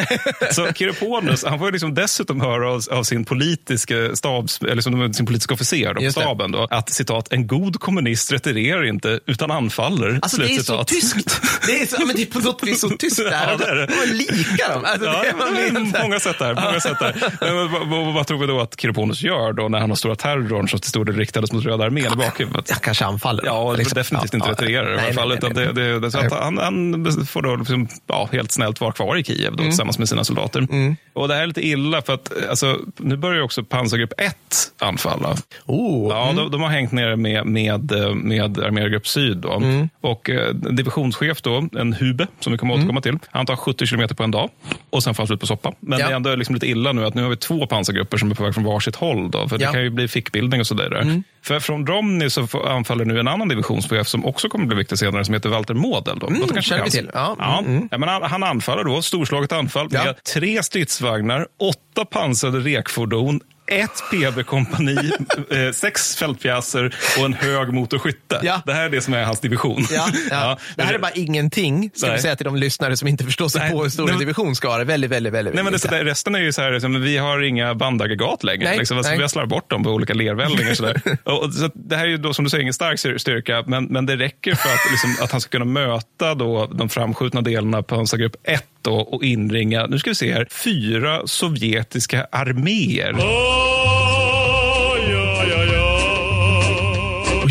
Så Kiroponos, han får liksom dessutom höra av, av sin politiska stabs, eller liksom, sin politiska officer då, på staben då, att citat, en god kommunist retirerar inte utan anfaller. Alltså det är så tyskt. Det är, så, men det är på något vis så tyskt där. Ja, det är det. Man likar dem. Alltså, ja, det är många sätt där. Många sätt där. Men, vad, vad, vad, tror vi då att Kiroponos gör då när han har stora terrorn som till stor del riktades mot Röda armén i bakhuvudet? Ja, kanske anfaller. Ja, liksom. definitivt inte retirerar i alla fall. Nej, nej, nej, det, det, så att han, han får då liksom, ja, helt snällt vara kvar i Kiev då, mm tillsammans med sina soldater. Mm. Och Det här är lite illa för att alltså, nu börjar också pansargrupp 1 anfalla. Oh, ja, mm. de, de, har hängt ner med, med, med armérgrupp Syd. Då. Mm. Och eh, divisionschef, då, en Hube, som vi kommer att återkomma till, han tar 70 kilometer på en dag och sen får han slut på soppa. Men ja. det är ändå liksom lite illa nu att nu har vi två pansargrupper som är på väg från varsitt håll. Då, för ja. det kan ju bli fickbildning och sådär. Mm. För från Romney så anfaller nu en annan divisionschef som också kommer bli viktig senare, som heter Walter Model. Då. Mm, känner vi till. Ja. Ja. Mm. ja. men han, han anfaller då, storslaget anfall med tre stridsvagnar, åtta pansrade rekfordon, ett PB-kompani, eh, sex fältpjäser och en hög motorskytte. Ja. Det här är det som är hans division. Ja, ja. ja. Det här är bara ingenting, ska vi säga till de lyssnare som inte förstår sig Nej. på hur stor en division ska vara. Väldigt, väldigt, väldigt. Nej, men det, sådär, resten är ju så här, liksom, vi har inga bandaggregat längre. Nej. Liksom, alltså, vi har slarvat bort dem på olika lervällingar. sådär. och, så det här är ju då, som du säger, ingen stark styrka, men, men det räcker för att, liksom, att han ska kunna möta då, de framskjutna delarna på pansargrupp 1 och inringa, nu ska vi se här, fyra sovjetiska arméer. Oh!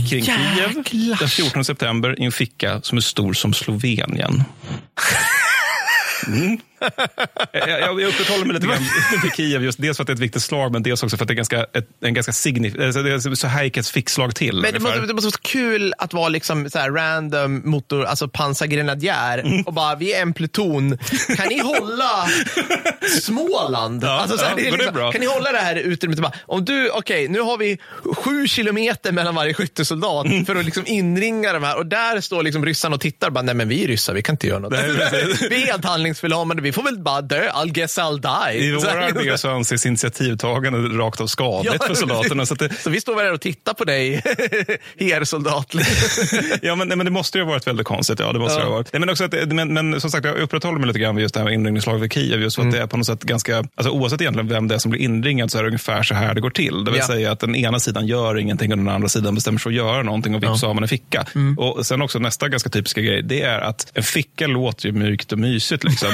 Kring Kiev den 14 september i en ficka som är stor som Slovenien. Mm. jag, jag upprätthåller mig lite grann vid Kiev, just dels för att det är ett viktigt slag, men dels också för att det är ganska, ett, en ganska signif- så Heikets fick slag till. Men det måste, det måste, vara kul att vara liksom så random motor, alltså pansargrenadjär mm. och bara, vi är en pluton. Kan ni hålla Småland? Ja, alltså, så här, ja, det liksom, det kan ni hålla det här utrymmet? Om du, okej, okay, nu har vi sju kilometer mellan varje skyttesoldat mm. för att liksom inringa de här och där står liksom ryssarna och tittar bara, nej men vi är ryssar, vi kan inte göra något. Nej, vi är helt handlingsförlamade, vi får väl bara dö. I'll guess I'll die. I vår armé så anses initiativtagande rakt av skadligt ja, för soldaterna. Så, det... så vi står väl här och tittar på dig, hersoldat. ja, men, men det måste ju ha varit väldigt konstigt. Ja, det måste ja. ha varit. Nej, men, också att, men, men som sagt, jag upprätthåller mig lite grann vid just det här inringningslaget vid Kiev. Just för mm. att det är på något sätt ganska, alltså, oavsett egentligen vem det är som blir inringad så är det ungefär så här det går till. Det vill ja. säga att den ena sidan gör ingenting och den andra sidan bestämmer sig för att göra någonting och vips ja. har man en ficka. Mm. Och sen också nästa ganska typiska grej, det är att en ficka låter ju mjukt och mysigt. Liksom.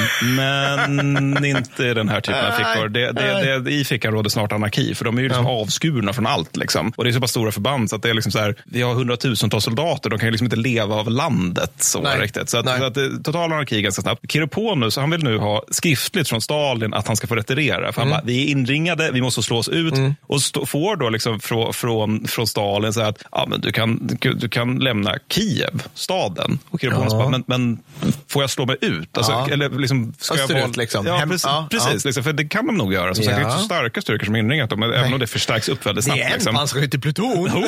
Men inte den här typen av fickor. Det, det, det, I fickan råder snart anarki, för de är ju liksom ja. avskurna från allt. Liksom. Och det är så pass stora förband så att det är liksom så här, vi har hundratusentals soldater, de kan ju liksom inte leva av landet så Nej. riktigt. Så att, så att det, total anarki ganska snabbt. Kiroponus, han vill nu ha skriftligt från Stalin att han ska få retirera. För mm. han bara, vi är inringade, vi måste slås ut. Mm. Och stå, får då liksom från, från, från Stalin så att ja, men du, kan, du, kan lämna Kiev, staden. Och Kiroponus ja. bara, men, men får jag slå mig ut? Alltså, ja. eller liksom, Österut jag liksom. Ja, precis. Ja, precis liksom, för det kan de nog göra. Som sagt, det är inte så starka styrkor som inringat dem, även om det förstärks upp väldigt snabbt. Det är en liksom. pansarskyttepluton.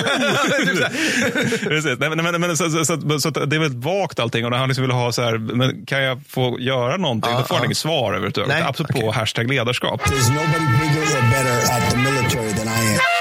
precis. Nej, men, men, men, så, så, så, så, det är väldigt vagt allting. Och när han liksom vill ha så här, men kan jag få göra någonting? Ja, Då får han inget svar överhuvudtaget. Absolut okay. på hashtag ledarskap. There's nobody bigger or better at the military than I am.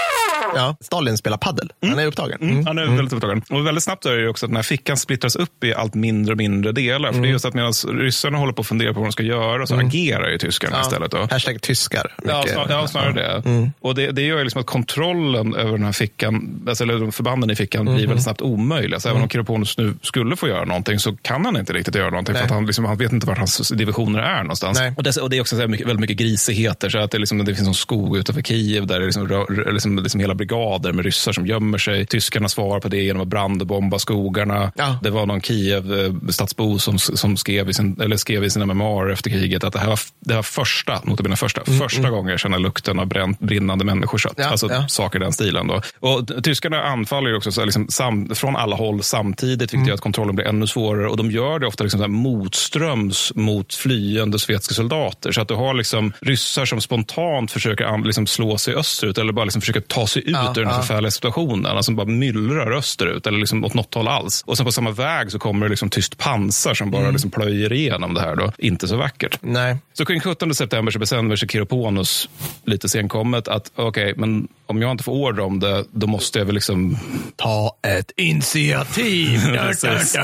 Ja, Stalin spelar paddel. Han är upptagen. Mm. Mm. Han är väldigt upptagen. Och väldigt snabbt är det också att den här fickan splittras upp i allt mindre och mindre delar. För det är just att medan ryssarna håller på att fundera på vad de ska göra så agerar ju tyskarna ja. istället. Då. Hashtag tyskar. Ja, snar, ja, snarare det. Mm. Och det, det gör ju liksom att kontrollen över den här fickan, alltså, eller förbanden i fickan, blir väldigt snabbt omöjlig. Alltså, Även om Kiroponos nu skulle få göra någonting så kan han inte riktigt göra någonting. För att han, liksom, han vet inte var hans divisioner är någonstans. Och det, och det, är också så mycket, väldigt mycket grisigheter. Så att det, liksom, det finns en skog utanför Kiev där det liksom, liksom, liksom hela brigader med ryssar som gömmer sig. Tyskarna svarar på det genom att brandbomba skogarna. Ja. Det var någon Kiev-stadsbo som, som skrev, i sin, eller skrev i sina memoarer efter kriget att det här var, det var första, notabene första, mm, första mm. gången jag känner lukten av bränt, brinnande människokött. Ja, alltså ja. saker i den stilen. Då. Och tyskarna anfaller ju också så liksom, sam, från alla håll samtidigt, vilket mm. gör att kontrollen blir ännu svårare. Och de gör det ofta liksom så motströms mot flyende sovjetiska soldater. Så att du har liksom ryssar som spontant försöker liksom slå sig österut eller bara liksom försöker ta sig ut ja, ur den ja besvärliga situationen. Alltså bara myllrar österut eller liksom åt något håll alls. Och sen på samma väg så kommer det liksom tyst pansar som bara mm. liksom plöjer igenom det här. Då. Inte så vackert. Nej. Så kring 17 september så bestämmer sig Kiroponos lite senkommet att okej, okay, men om jag inte får order om det, då måste jag väl liksom... Ta ett initiativ. precis.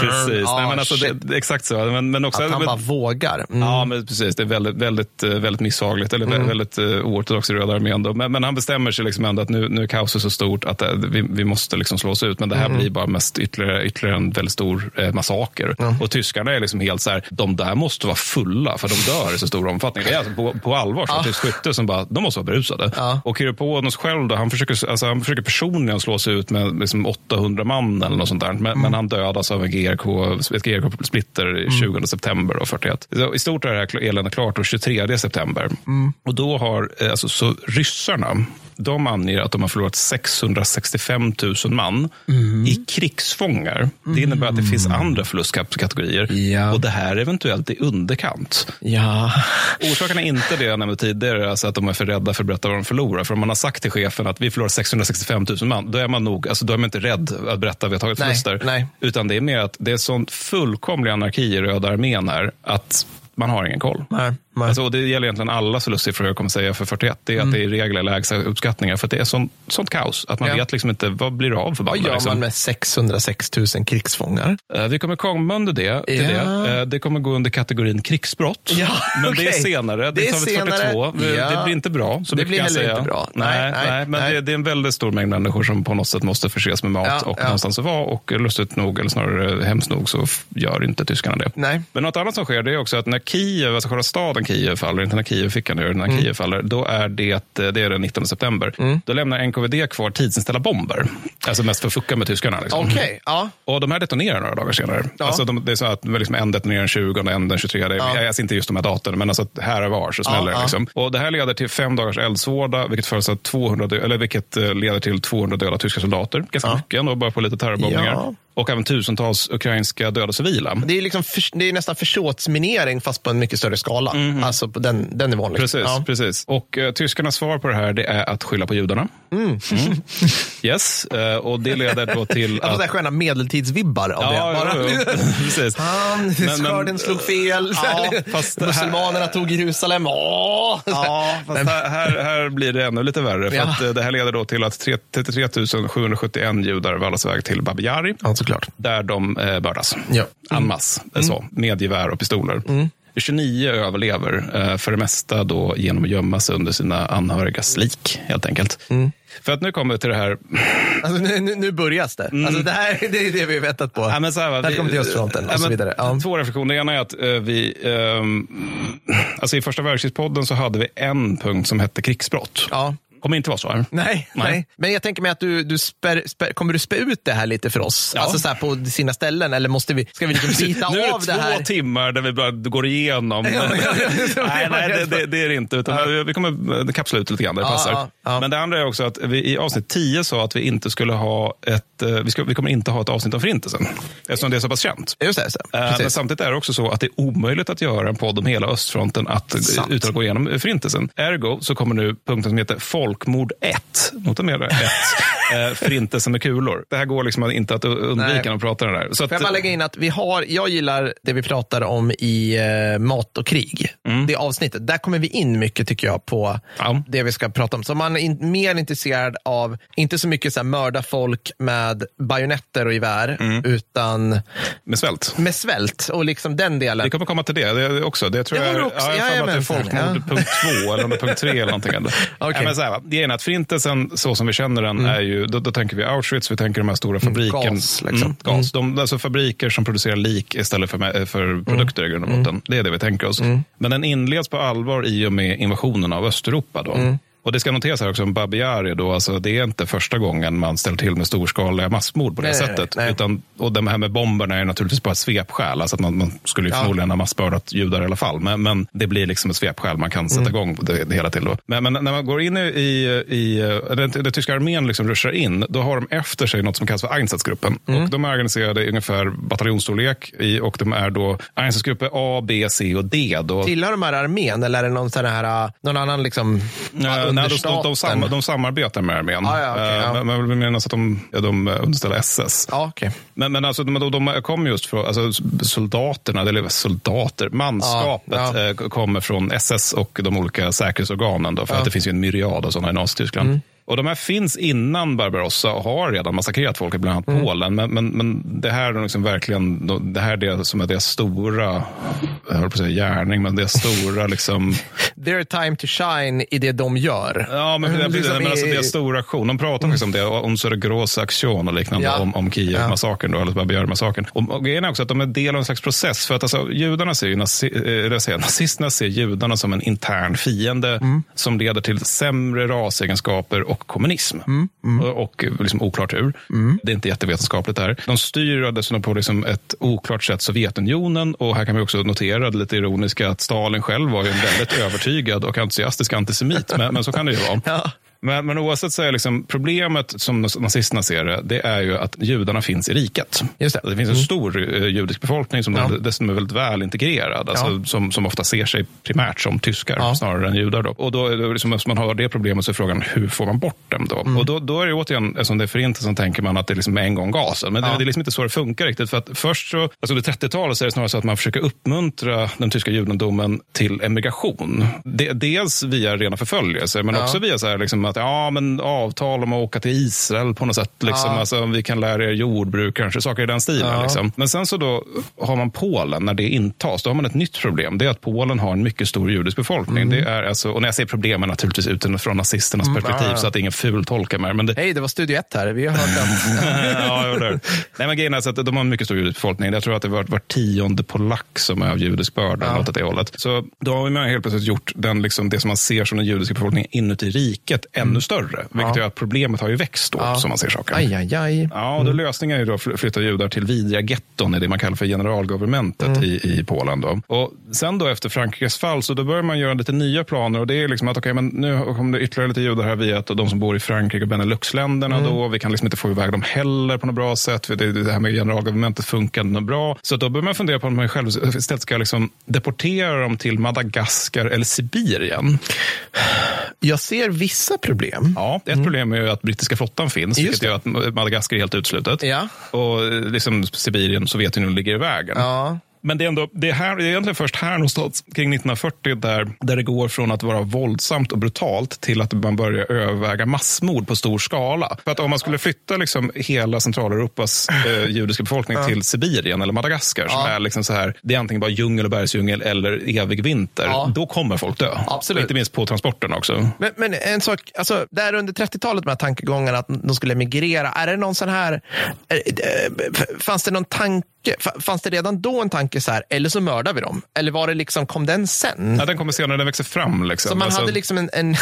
precis. Oh, Nej, men alltså, det, exakt så. Men, men också, att han bara vågar. Mm. Ja, men precis. Det är väldigt, väldigt, eh, väldigt misshagligt. Eller mm. väldigt uh, oortodoxt i Röda armén. Men, men, han bestämmer sig liksom ändå att nu, nu är kaoset så stort att uh, vi, vi måste liksom slås ut. Men det här mm. blir bara mest ytterligare, ytterligare en väldigt stor uh, massaker. Och tyskarna är liksom helt så här, de där måste vara fulla för de dör i så stor omfattning. Det är alltså på, på allvar så ja. tysk skytte som bara, de måste vara berusade. Ja. Och Kiroponos själv då, han försöker, alltså, han försöker personligen slå sig ut med liksom 800 man eller något sånt där. Men, mm. men han dödas av en GRK, ett GRK-splitter i 20 mm. september 41. Så I stort är det här eländet klart den 23 september. Mm. Och då har eh, alltså, så ryssarna de anger att de har förlorat 665 000 man mm. i krigsfångar. Det innebär att det finns mm. andra förlustkategorier ja. och det här eventuellt i underkant. Ja. Orsaken är inte det jag nämnde tidigare, alltså att de är för rädda för att berätta vad de förlorar. För om man har sagt till chefen att vi förlorar 665 000 man, då är man nog, alltså då är man inte rädd att berätta att vi har tagit förluster. Nej. Utan det är mer att det är sån fullkomlig anarki i Röda armén här, att man har ingen koll. Nej. Alltså, det gäller egentligen alla förlustsiffror jag kommer säga för 41. Det är mm. att det är lägsta uppskattningar. För det är sånt, sånt kaos. Att man ja. vet liksom inte vad blir det av förbanden. Vad gör liksom. man med 606 000 krigsfångar? Uh, vi kommer komma under det. Till ja. det. Uh, det kommer gå under kategorin krigsbrott. Ja, men okay. det är senare. Det, det är senare. 42. Ja. Det blir inte bra. Så det blir heller säga. inte bra. Nej, nej, nej men nej. Det, det, är en väldigt stor mängd människor som på något sätt måste förses med mat och någonstans att vara. Och lustigt nog, eller snarare hemskt nog, så gör inte tyskarna det. Nej. Men något annat som sker det är också att när Kiev, alltså själva staden Kiev faller, inte när Kiev-fickan gör, när mm. Kiev faller, då är det, det är den 19 september. Mm. Då lämnar NKVD kvar tidsinställda bomber. Alltså mest för att fucka med tyskarna. Liksom. Okay, ja. Och de här detonerar några dagar senare. Ja. Alltså de, det är så att liksom en detonerar den 20 och en den 23. Det, ja. Jag ser inte just de här datumen, men alltså här och var så smäller det. Ja, liksom. Och det här leder till fem dagars eldsvåda, vilket, för 200, eller vilket eh, leder till 200 döda tyska soldater. Ganska mycket ändå, bara på lite terrorbombningar och även tusentals ukrainska döda civila. Det är, liksom för, det är nästan försåtsminering fast på en mycket större skala. Mm. Alltså på den, den nivån. Liksom. Precis, ja. precis. Och uh, tyskarnas svar på det här det är att skylla på judarna. Mm. Mm. Yes, uh, och det leder då till att... Jag sköna medeltidsvibbar av ja, det. Bara. Jo, jo. precis. Han, skörden slog fel. Ja, fast Muselmanerna här... tog Jerusalem. Åh! Ja, fast här, här, här, blir det ännu lite värre. För ja. att, uh, det här leder då till att 33 771 judar vallas väg till Bab Yari. Alltså såklart. Där de eh, mördas. Ja. Mm. En masse, mm. så, med gevär och pistoler. Mm. 29 överlever, eh, för det mesta då genom att gömma sig under sina anhörigas lik, helt enkelt. Mm. För att nu kommer vi till det här. Alltså, nu, nu, nu börjas det. Alltså, det, här, det är det vi har väntat på. Ja, men så här, va, vi- till östfronten och ja, så vidare. Ja. Två reflektioner. Det ena är att eh, vi, ehm, alltså i första världskrigspodden så hade vi en punkt som hette krigsbrott. Ja. Kommer inte vara så här. Nej, nej. Nej. men jag tänker mig att du, du spär, spär, kommer du spä ut det här lite för oss? Ja. Alltså så här på sina ställen, eller måste vi, ska vi liksom bita nu är av det det två här? timmar där vi bara går igenom. Ja, ja, nej, nej det, det, det är det inte. Utan Vi kommer kapsla ut lite grann, det Ja, passar. Men det andra är också att vi i avsnitt 10 sa att vi inte skulle ha ett, eh, vi, ska, vi kommer inte ha ett avsnitt om förintelsen. Eftersom det är så pass känt. Just det, så. Eh, Men samtidigt är det också så att det är omöjligt att göra en podd om hela östfronten att, utan att gå igenom förintelsen. Ergo så kommer nu punkten som heter Folkmord 1. Nota med 1 eh, förintelsen med kulor. Det här går liksom inte att undvika när man pratar om det här. Så att, jag bara lägga in att vi har, jag gillar det vi pratar om i eh, mat och krig. Det avsnittet. Där kommer vi in mycket tycker jag på Mm. Ja. det vi ska prata om. Så man är in, mer intresserad av, inte så mycket så här, mörda folk med bajonetter och gevär, Mm. utan med svält. med svält och liksom den delen. Vi kommer komma till det, det också. Det tror jag, det också. Ja, jag mig att det är Jajamensan, folkmord punkt två eller om det är punkt tre eller någonting. Eller. Okej. ja, men så här, va. det är att förintelsen, så som vi känner den, är ju, då, då tänker vi Auschwitz, vi tänker de här stora fabrikerna. Mm. gas, liksom. Mm, gas. De, alltså fabriker som producerar lik istället för, för produkter i grund och botten. Det är det vi tänker oss. Men den inleds på allvar i och med invasionen av Östeuropa. Då. Och det ska noteras här också om Babi Yari, då, alltså det är inte första gången man ställer till med storskaliga massmord på det Nej, nej, sättet. nej. Utan, och det här med bomberna är naturligtvis bara ett svepskäl. Alltså att man, man skulle ju Ja. förmodligen ha massmördat judar i alla fall. Men, men det blir liksom ett svepskäl man kan sätta Mm. igång det, det hela till. Då. Men, men när man går in i, i, i den, den tyska armén liksom ruschar in, då har de efter sig något som kallas för Einsatzgruppen. Mm. Och de är organiserade i ungefär bataljonsstorlek i, och de är då Einsatzgrupper A, B, C och D. Då. Tillhör de här armén eller är det någon, sån här, äh, någon annan liksom, Eh, nej, de, de, de, sam, de samarbetar med armén. Ah, ja, okej, Eh, ja. Men, jag vill minnas att de, de underställer SS. Ja, okej. Men, men alltså, de, de, kommer just från, alltså, soldaterna, eller soldater, manskapet Ja, ja. Eh, kommer från SS och de olika säkerhetsorganen. Då, för att det finns ju en myriad av sådana i Nazityskland. Mm. Och de här finns innan Barbarossa och har redan massakrerat folk, bland annat Mm. Polen. Men, men, men det här är liksom verkligen, det här är det som är deras stora, jag höll på att säga gärning, men deras stora liksom, Their time to shine i det de gör. Ja, men, Mm, precis, liksom men alltså i- deras stora aktion. De pratar faktiskt om det, om gross aktion och liknande, Ja. om, om Kiev-massakern, då, eller Babij-massakern. Och, och grejen är också att de är del av en slags process. För att alltså, judarna ser ju, nazi, eh, säger, nazisterna ser judarna som en intern fiende Mm. som leder till sämre rasegenskaper och kommunism. Mm. Och, och liksom oklart hur. Det är inte jättevetenskapligt där. De styr dessutom på liksom ett oklart sätt Sovjetunionen. Och här kan vi också notera det lite ironiska att Stalin själv var en väldigt övertygad och entusiastisk antisemit. Men, men så kan det ju vara. Ja. Men, men oavsett så är liksom problemet som nazisterna ser det, det är ju att judarna finns i riket. Just det. det finns en stor eh, judisk befolkning som Ja. dessutom är väldigt väl integrerad. Alltså, Ja. som, som ofta ser sig primärt som tyskar Ja. snarare än judar. Då. Och då, det liksom, eftersom man har det problemet så är frågan, hur får man bort dem då? Mm. Och då, då är det återigen, eftersom det är förintelsen, tänker man att det är liksom en gång gasen. Men det, det är liksom inte så det funkar riktigt. För att först så, alltså under 30-talet så är det snarare så att man försöker uppmuntra den tyska judendomen till emigration. Det, dels via rena förföljelser, men också via så här, liksom att ja, men avtal om att åka till Israel på något sätt. Liksom. Ja. Alltså, vi kan lära er jordbruk, kanske saker i den stilen. Ja. Liksom. Men sen så då har man Polen, när det intas, då har man ett nytt problem. Det är att Polen har en mycket stor judisk befolkning. Det är alltså, och när jag säger problemen naturligtvis utifrån nazisternas perspektiv, Mm. ja, ja. så att ingen fultolkar mig. Men det, Hej, det var Studio 1 här. Vi har hört den. ja. Nej, men grejen är så att de har en mycket stor judisk befolkning. Jag tror att det var var tionde polack som är av judisk börda. Ja. Något åt det hållet. Så då har man helt plötsligt gjort den, liksom, det som man ser som den judiska befolkningen inuti riket ännu större. Vilket gör att problemet har ju växt då, Mm. Ja. som man ser saken. Aj, aj, aj. Ja, och då lösningen är ju då att fly- flytta judar till vidriga getton i det man kallar för generalgovernmentet i, i Polen. Då. Och sen då efter Frankrikes fall så då börjar man göra lite nya planer och det är liksom att okej, men nu kommer det ytterligare lite judar här via att de som bor i Frankrike och Beneluxländerna då, vi kan liksom inte få iväg dem heller på något bra sätt, för det, det här med generalgovernmentet funkar inte bra. Så då börjar man fundera på om man själv istället ska liksom deportera dem till Madagaskar eller Sibirien. Jag ser vissa problem. Ja, ett problem är ju att brittiska flottan finns, Mm. Just vilket gör att Madagaskar är helt utslutet. Ja. Och eh, liksom Sibirien, Sovjetunionen ligger i vägen. Ja. Men det är, ändå, det, är här, det är egentligen först här någonstans kring 1940 där, där det går från att vara våldsamt och brutalt till att man börjar överväga massmord på stor skala. För att om man skulle flytta liksom hela Centraleuropas eh, judiska befolkning till Sibirien eller Madagaskar, som är liksom så här, det är antingen bara djungel och bergsdjungel eller evig vinter, då kommer folk dö. Absolut. Inte minst på transporterna också. Men, men en sak, alltså, där under 30-talet med tankegångarna att de skulle emigrera, är det någon sån här, är, eh, fanns det någon tanke, fa- fanns det redan då en tanke så här, eller så mördar vi dem? Eller var det liksom, kom den sen? Ja, den kommer senare, den växer fram. Liksom. Så man Alltså- hade liksom en, en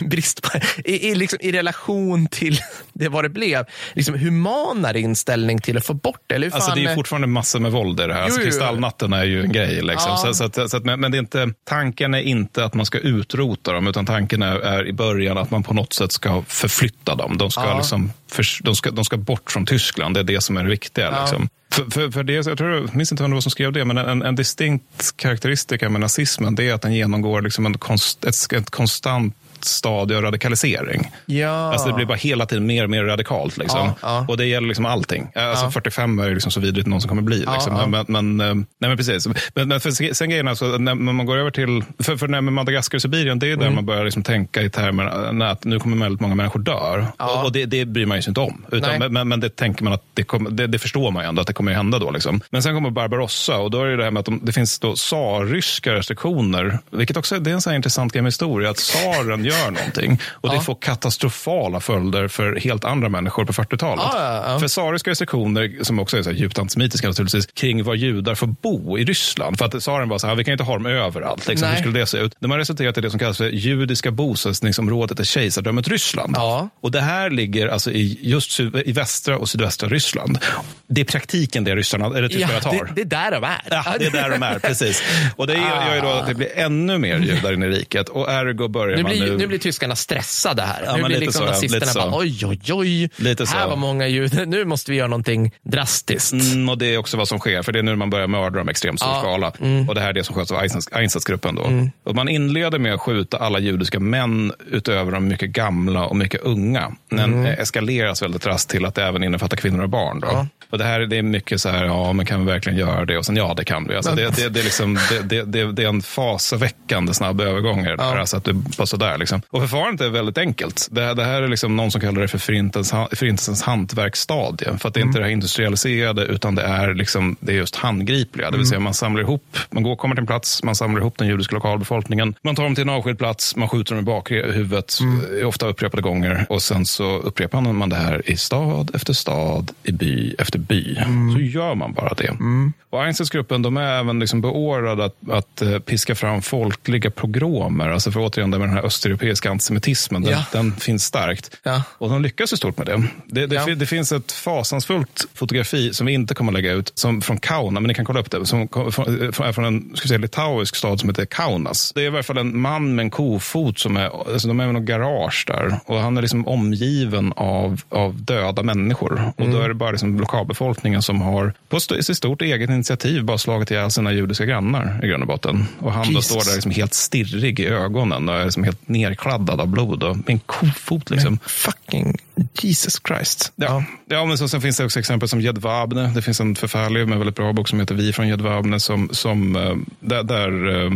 brist på, i, i, liksom, i relation till det vad det blev, liksom humanare inställning till att få bort det? Eller hur Alltså det är fortfarande massor med våld i det här. Alltså Jo, jo. kristallnatten är ju en grej. Liksom. Ja. Så, så att, så att, men, men det är inte, tanken är inte att man ska utrota dem, utan tanken är, är i början att man på något sätt ska förflytta dem. De ska, Ja. liksom, förs- de ska, de ska bort från Tyskland, det är det som är det viktiga. Ja. Liksom. För, för, för det, jag, tror, jag minns inte vem det var som skrev det, men en, en distinkt karaktäristika med nazismen det är att den genomgår liksom en konst, ett, ett konstant stadie av radikalisering. Ja. Alltså det blir bara hela tiden mer och mer radikalt. Liksom. Ja, ja. Och det gäller liksom allting. Alltså Ja. 45 är liksom så vidrigt någon som kommer bli. Liksom. Men, men, eh, nej, men precis. Men, men för, sen grejen alltså, när man går över till, för, för när Madagaskar och Sibirien, det är där Mm. man börjar liksom tänka i termer att nu kommer väldigt många människor dör. Och, och det, det bryr man ju sig inte om. Utan, men, men- det tänker man att det, kommer, det, det förstår man ju ändå att det kommer att hända då. Liksom. Men sen kommer Barbarossa och då är det det här med att de, det finns då tsarryska restriktioner. Vilket också det är en så här intressant grej med historia, att tsaren gör någonting. Och det får katastrofala följder för helt andra människor på 40-talet. Ja, ja, ja. För tsariska restriktioner, som också är så här djupt antisemitiska naturligtvis, kring var judar får bo i Ryssland. För att tsaren var så här, vi kan inte ha dem överallt. Liksom. Hur skulle det se ut? De har resulterat i det som kallas för judiska bosättningsområdet i kejsardömet Ryssland. Ja. Och det här ligger alltså i just i västra och sydvästra Ryssland. Det är praktiken det ryssarna, eller tyskarna ja, tar. det, det är där de är. Ja, det är där de är, precis. Och det gör ju då att det blir ännu mer judar inne i riket. Och ergo börjar man nu... nu blir tyskarna stressade här. Ja, nu blir liksom så, ja. nazisterna bara oj, oj, oj. Lite här så. var många judar. Nu måste vi göra någonting drastiskt. Mm, och det är också vad som sker, för det är nu man börjar mörda dem i extremt stor Ja. skala. Och det här är det som sköts av Einsatz- Einsatzgruppen. Då. Och man inleder med att skjuta alla judiska män utöver de mycket gamla och mycket unga. Men eh, eskaleras väldigt raskt till att det även innefattar kvinnor och barn. Då. Och det här det är mycket så här, ja men kan vi verkligen göra det? Och sen ja, det kan vi. Alltså, det, det, det, är liksom, det, det, det, är en fasaväckande snabb övergång. i det Där, alltså att det bara sådär, liksom. Och förfarandet är väldigt enkelt. Det, här- det här är liksom någon som kallar det för förintelsens, förintelsens hantverksstadie. För att det är inte det här industrialiserade, utan det är, liksom, det är just handgripliga. Det vill säga man samlar ihop, man går, kommer till en plats, man samlar ihop den judiska lokalbefolkningen. Man tar dem till en avskild plats, man skjuter dem i bakhuvudet, mm. ofta upprepade gånger. Och sen så upprepar man det här i stad efter stad, i by efter by. Så gör man bara det. Och Einsatzgruppen, de är även liksom beordrade att, att eh, piska fram folkliga pogromer. Alltså för återigen, det med den här östeuropeiska antisemitismen, den, Ja. den finns starkt. Ja. Och de lyckas ju stort med det. Det, det, Ja. det finns ett fasansfullt fotografi som vi inte kommer att lägga ut, som från Kauna, men ni kan kolla upp det, som från, är från en ska säga, litauisk stad som heter Kaunas. Det är i alla fall en man med en kofot som är, alltså de är i något garage där. Och han är liksom omgiven av, av döda människor. Och då är det bara liksom lokalbefolkningen som har på sitt stort eget initiativ bara slagit ihjäl sina judiska grannar i grund och botten. Och han står där liksom helt stirrig i ögonen och är liksom helt nerkladdad av blod och med en kofot. Liksom. Fucking Jesus Christ. Ja. Ja. men så, sen finns det också exempel som Jedwabne. Det finns en förfärlig men väldigt bra bok som heter Vi från Jedwabne. Som, som, eh, där, där, eh,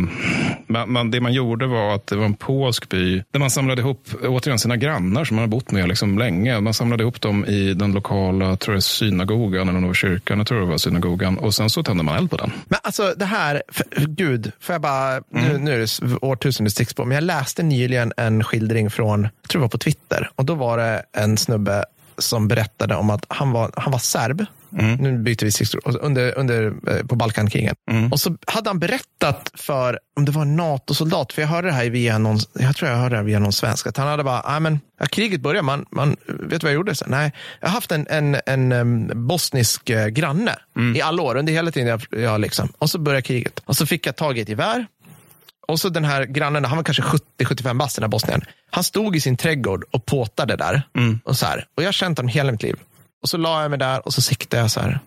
man, man, det man gjorde var att det var en polsk by där man samlade ihop återigen sina grannar som man har bott med liksom länge. Man samlade ihop dem i den lokala tror jag, synagogan eller någon kyrkan. Jag tror det var synagogan. Och sen så tände man eld på den. Men alltså det här, för, gud, får jag bara, nu, nu är det årtusende stickspår, men jag läste nyligen en skildring från, jag tror det var på Twitter, och då var det en snubbe som berättade om att han var, han var serb. Nu byter vi så Under, under, eh, på Balkankrigen. Och så hade han berättat för, om det var en NATO-soldat, för jag hörde det här via någon, jag tror jag hörde det här via någon svensk, att han hade bara, men, ja, kriget börjar, man, man, vet du vad jag gjorde? Så, nej, jag har haft en, en, en em, bosnisk eh, granne i alla år, under hela tiden jag, jag liksom, och så började kriget. Och så fick jag tag i ett gevär, och så den här grannen, han var kanske 70-75 bast den här bosnien. Han stod i sin trädgård och påtade där. Och, så här. och jag har känt honom hela mitt liv. Och så la jag mig där och så siktade jag så här.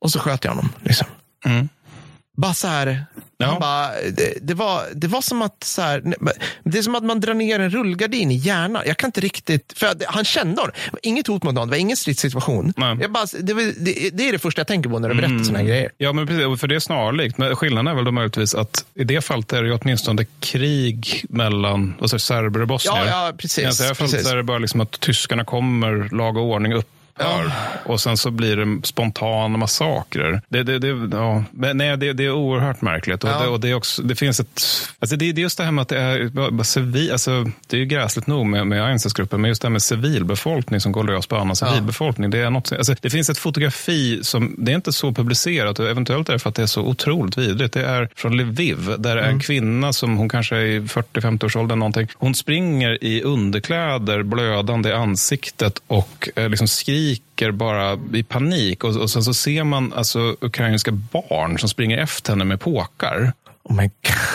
Och så sköt jag honom. Liksom. Bara så här, Ja. bara, det, det, var, det var som att så här, det är som att man drar ner en rullgardin i hjärnan. Jag kan inte riktigt, för att han kände honom. Det var inget hot mot någon, det var ingen stridssituation. Jag bara, det, det, det är det första jag tänker på när du berättar såna här grejer. Ja, men precis, för det är snarlikt. Men skillnaden är väl då möjligtvis att i det fallet är det åtminstone krig mellan alltså, serber och bosnier. Ja, ja, precis, I det här fallet precis. är det bara liksom att tyskarna kommer, lag och ordning upp. Och sen så blir det spontana massakrer. Det, det, det, ja. Men nej, det, det är oerhört märkligt. Och Ja. det, och det, är också, det finns ett... Alltså det, det är just det här med att det är civil... Alltså det är ju gräsligt nog med, med Einsatzgruppen, men just det här med civilbefolkning som går lös på annan civilbefolkning. Det, är något, alltså det finns ett fotografi som, det är inte så publicerat och eventuellt är det för att det är så otroligt vidrigt. Det är från Lviv, där det är en kvinna som hon kanske är i 40-50 års ålder någonting. Hon springer i underkläder, blödande i ansiktet och eh, liksom skriker bara i panik. Och, och sen så ser man alltså ukrainska barn som springer efter henne med påkar. Oh.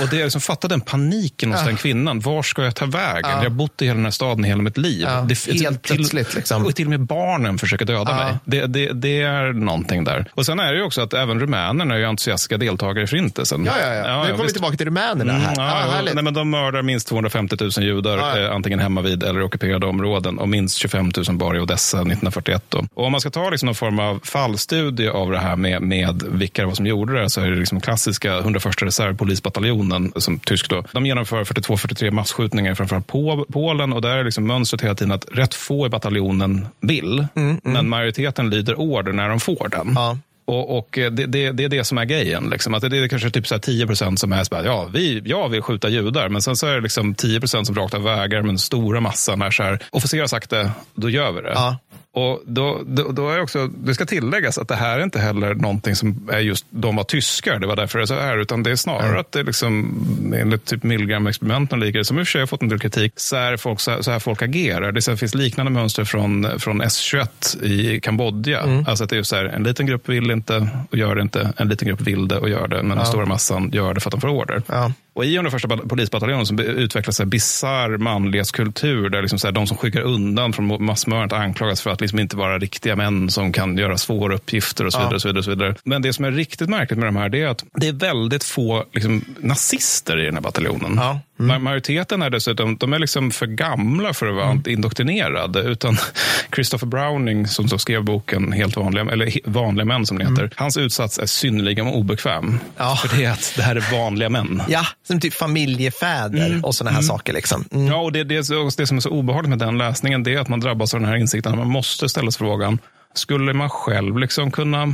Och det är liksom, fatta den paniken hos den kvinnan. Var ska jag ta vägen? Jag har bott i hela den här staden hela mitt liv. Ja, helt plötsligt, liksom. Och till och med barnen försöker döda Ja. mig. Det, det, det är någonting där. Och sen är det ju också att även rumänerna är entusiastiska deltagare i förintelsen. Ja, ja, ja. nu kommer vi tillbaka till rumänerna Mm, här. ja, ja, nej, men de mördar minst 250 000 judar, Ja, ja. eh, antingen hemma vid eller ockuperade områden. Och minst 25 000 bara i Odessa 1941. Då. Och om man ska ta liksom någon form av fallstudie av det här med, med vilka det var som gjorde det, så är det liksom klassiska 101 reservpolisbataljonen, som tysk då. De genomför 42-43 massskjutningar framförallt på Polen. Och där är liksom mönstret hela tiden att rätt få i bataljonen vill, men majoriteten lyder order när de får den. Ja. Och, och det, det, det är det som är grejen. Liksom. Att det är kanske typ så här 10 procent som är så här, ja, vi, jag vill skjuta judar. Men sen så är det liksom 10 procent som rakt av vägar. Men stora massan är så här, officer har sagt det, då gör vi det. Ja. Och då, då, då är också, det ska tilläggas att det här är inte heller någonting som är just, de var tyskar, det var därför det är så här. Utan det är snarare att det är liksom, enligt typ Milgram-experimenten och liknande, som i och för sig har fått en del kritik, så är folk, så, här, så här folk agerar. Det så finns liknande mönster från, från S21 i Kambodja. Alltså att det är så här, en liten grupp vill inte och gör det inte. En liten grupp vill det och gör det. Men den stora massan gör det för att de får order. Ja. Och i den första polisbataljonen så utvecklas en bisarr manlighetskultur där liksom så här, de som skyggar undan från massmördandet anklagas för att liksom inte vara riktiga män som kan göra svåra uppgifter och så vidare. Och så vidare, och så vidare. Men det som är riktigt märkligt med de här det är att det är väldigt få liksom, nazister i den här bataljonen. Ja. Ma- Majoriteten är dessutom de är liksom för gamla för att vara indoktrinerade. Utan Christopher Browning som skrev boken Helt vanliga, eller vanliga män som det heter. Hans utsats är synnerligen obekväm. Ja. För det är att det här är vanliga män. ja, som typ familjefäder och såna här saker. Liksom. Mm. Ja, och det, det, det som är så obehagligt med den läsningen det är att man drabbas av den här insikten. Man måste ställa sig frågan, skulle man själv liksom kunna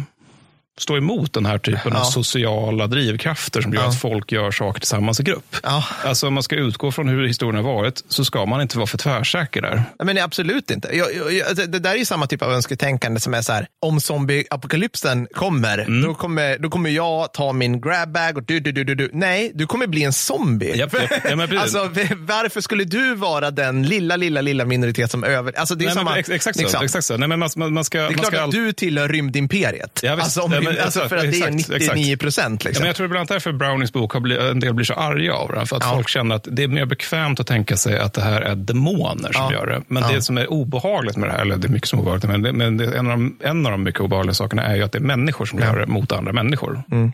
stå emot den här typen Ja. av sociala drivkrafter som gör att folk gör saker tillsammans i grupp? Ja. Alltså om man ska utgå från hur historien har varit så ska man inte vara för tvärsäker där. Men absolut inte. Jag, jag, jag, det där är ju samma typ av önsketänkande som är så här, om zombieapokalypsen kommer, Mm. då kommer, då kommer jag ta min grabbag och du, du, du, du, du. Nej, du kommer bli en zombie. Japp, japp. Ja, men alltså, varför skulle du vara den lilla, lilla, lilla minoritet som över... Alltså, det är Nej, men samma, ex- exakt, så, liksom. exakt så. Nej, men man, man, man ska, Det är man klart ska att all- du tillhör rymdimperiet. Ja, visst. alltså, om, Ja, men alltså, exakt, för att det är exakt, exakt. 99 procent. Ja, Liksom. men jag tror bland annat därför Brownings bok har blivit, en del blir så arga av den. För att Ja. folk känner att det är mer bekvämt att tänka sig att det här är demoner som Ja. gör det. Men Ja. det som är obehagligt med det här, eller det är mycket som är obehagligt, men, det, men det, en, av de, en av de mycket obehagliga sakerna är ju att det är människor som gör det mot andra människor. Mm.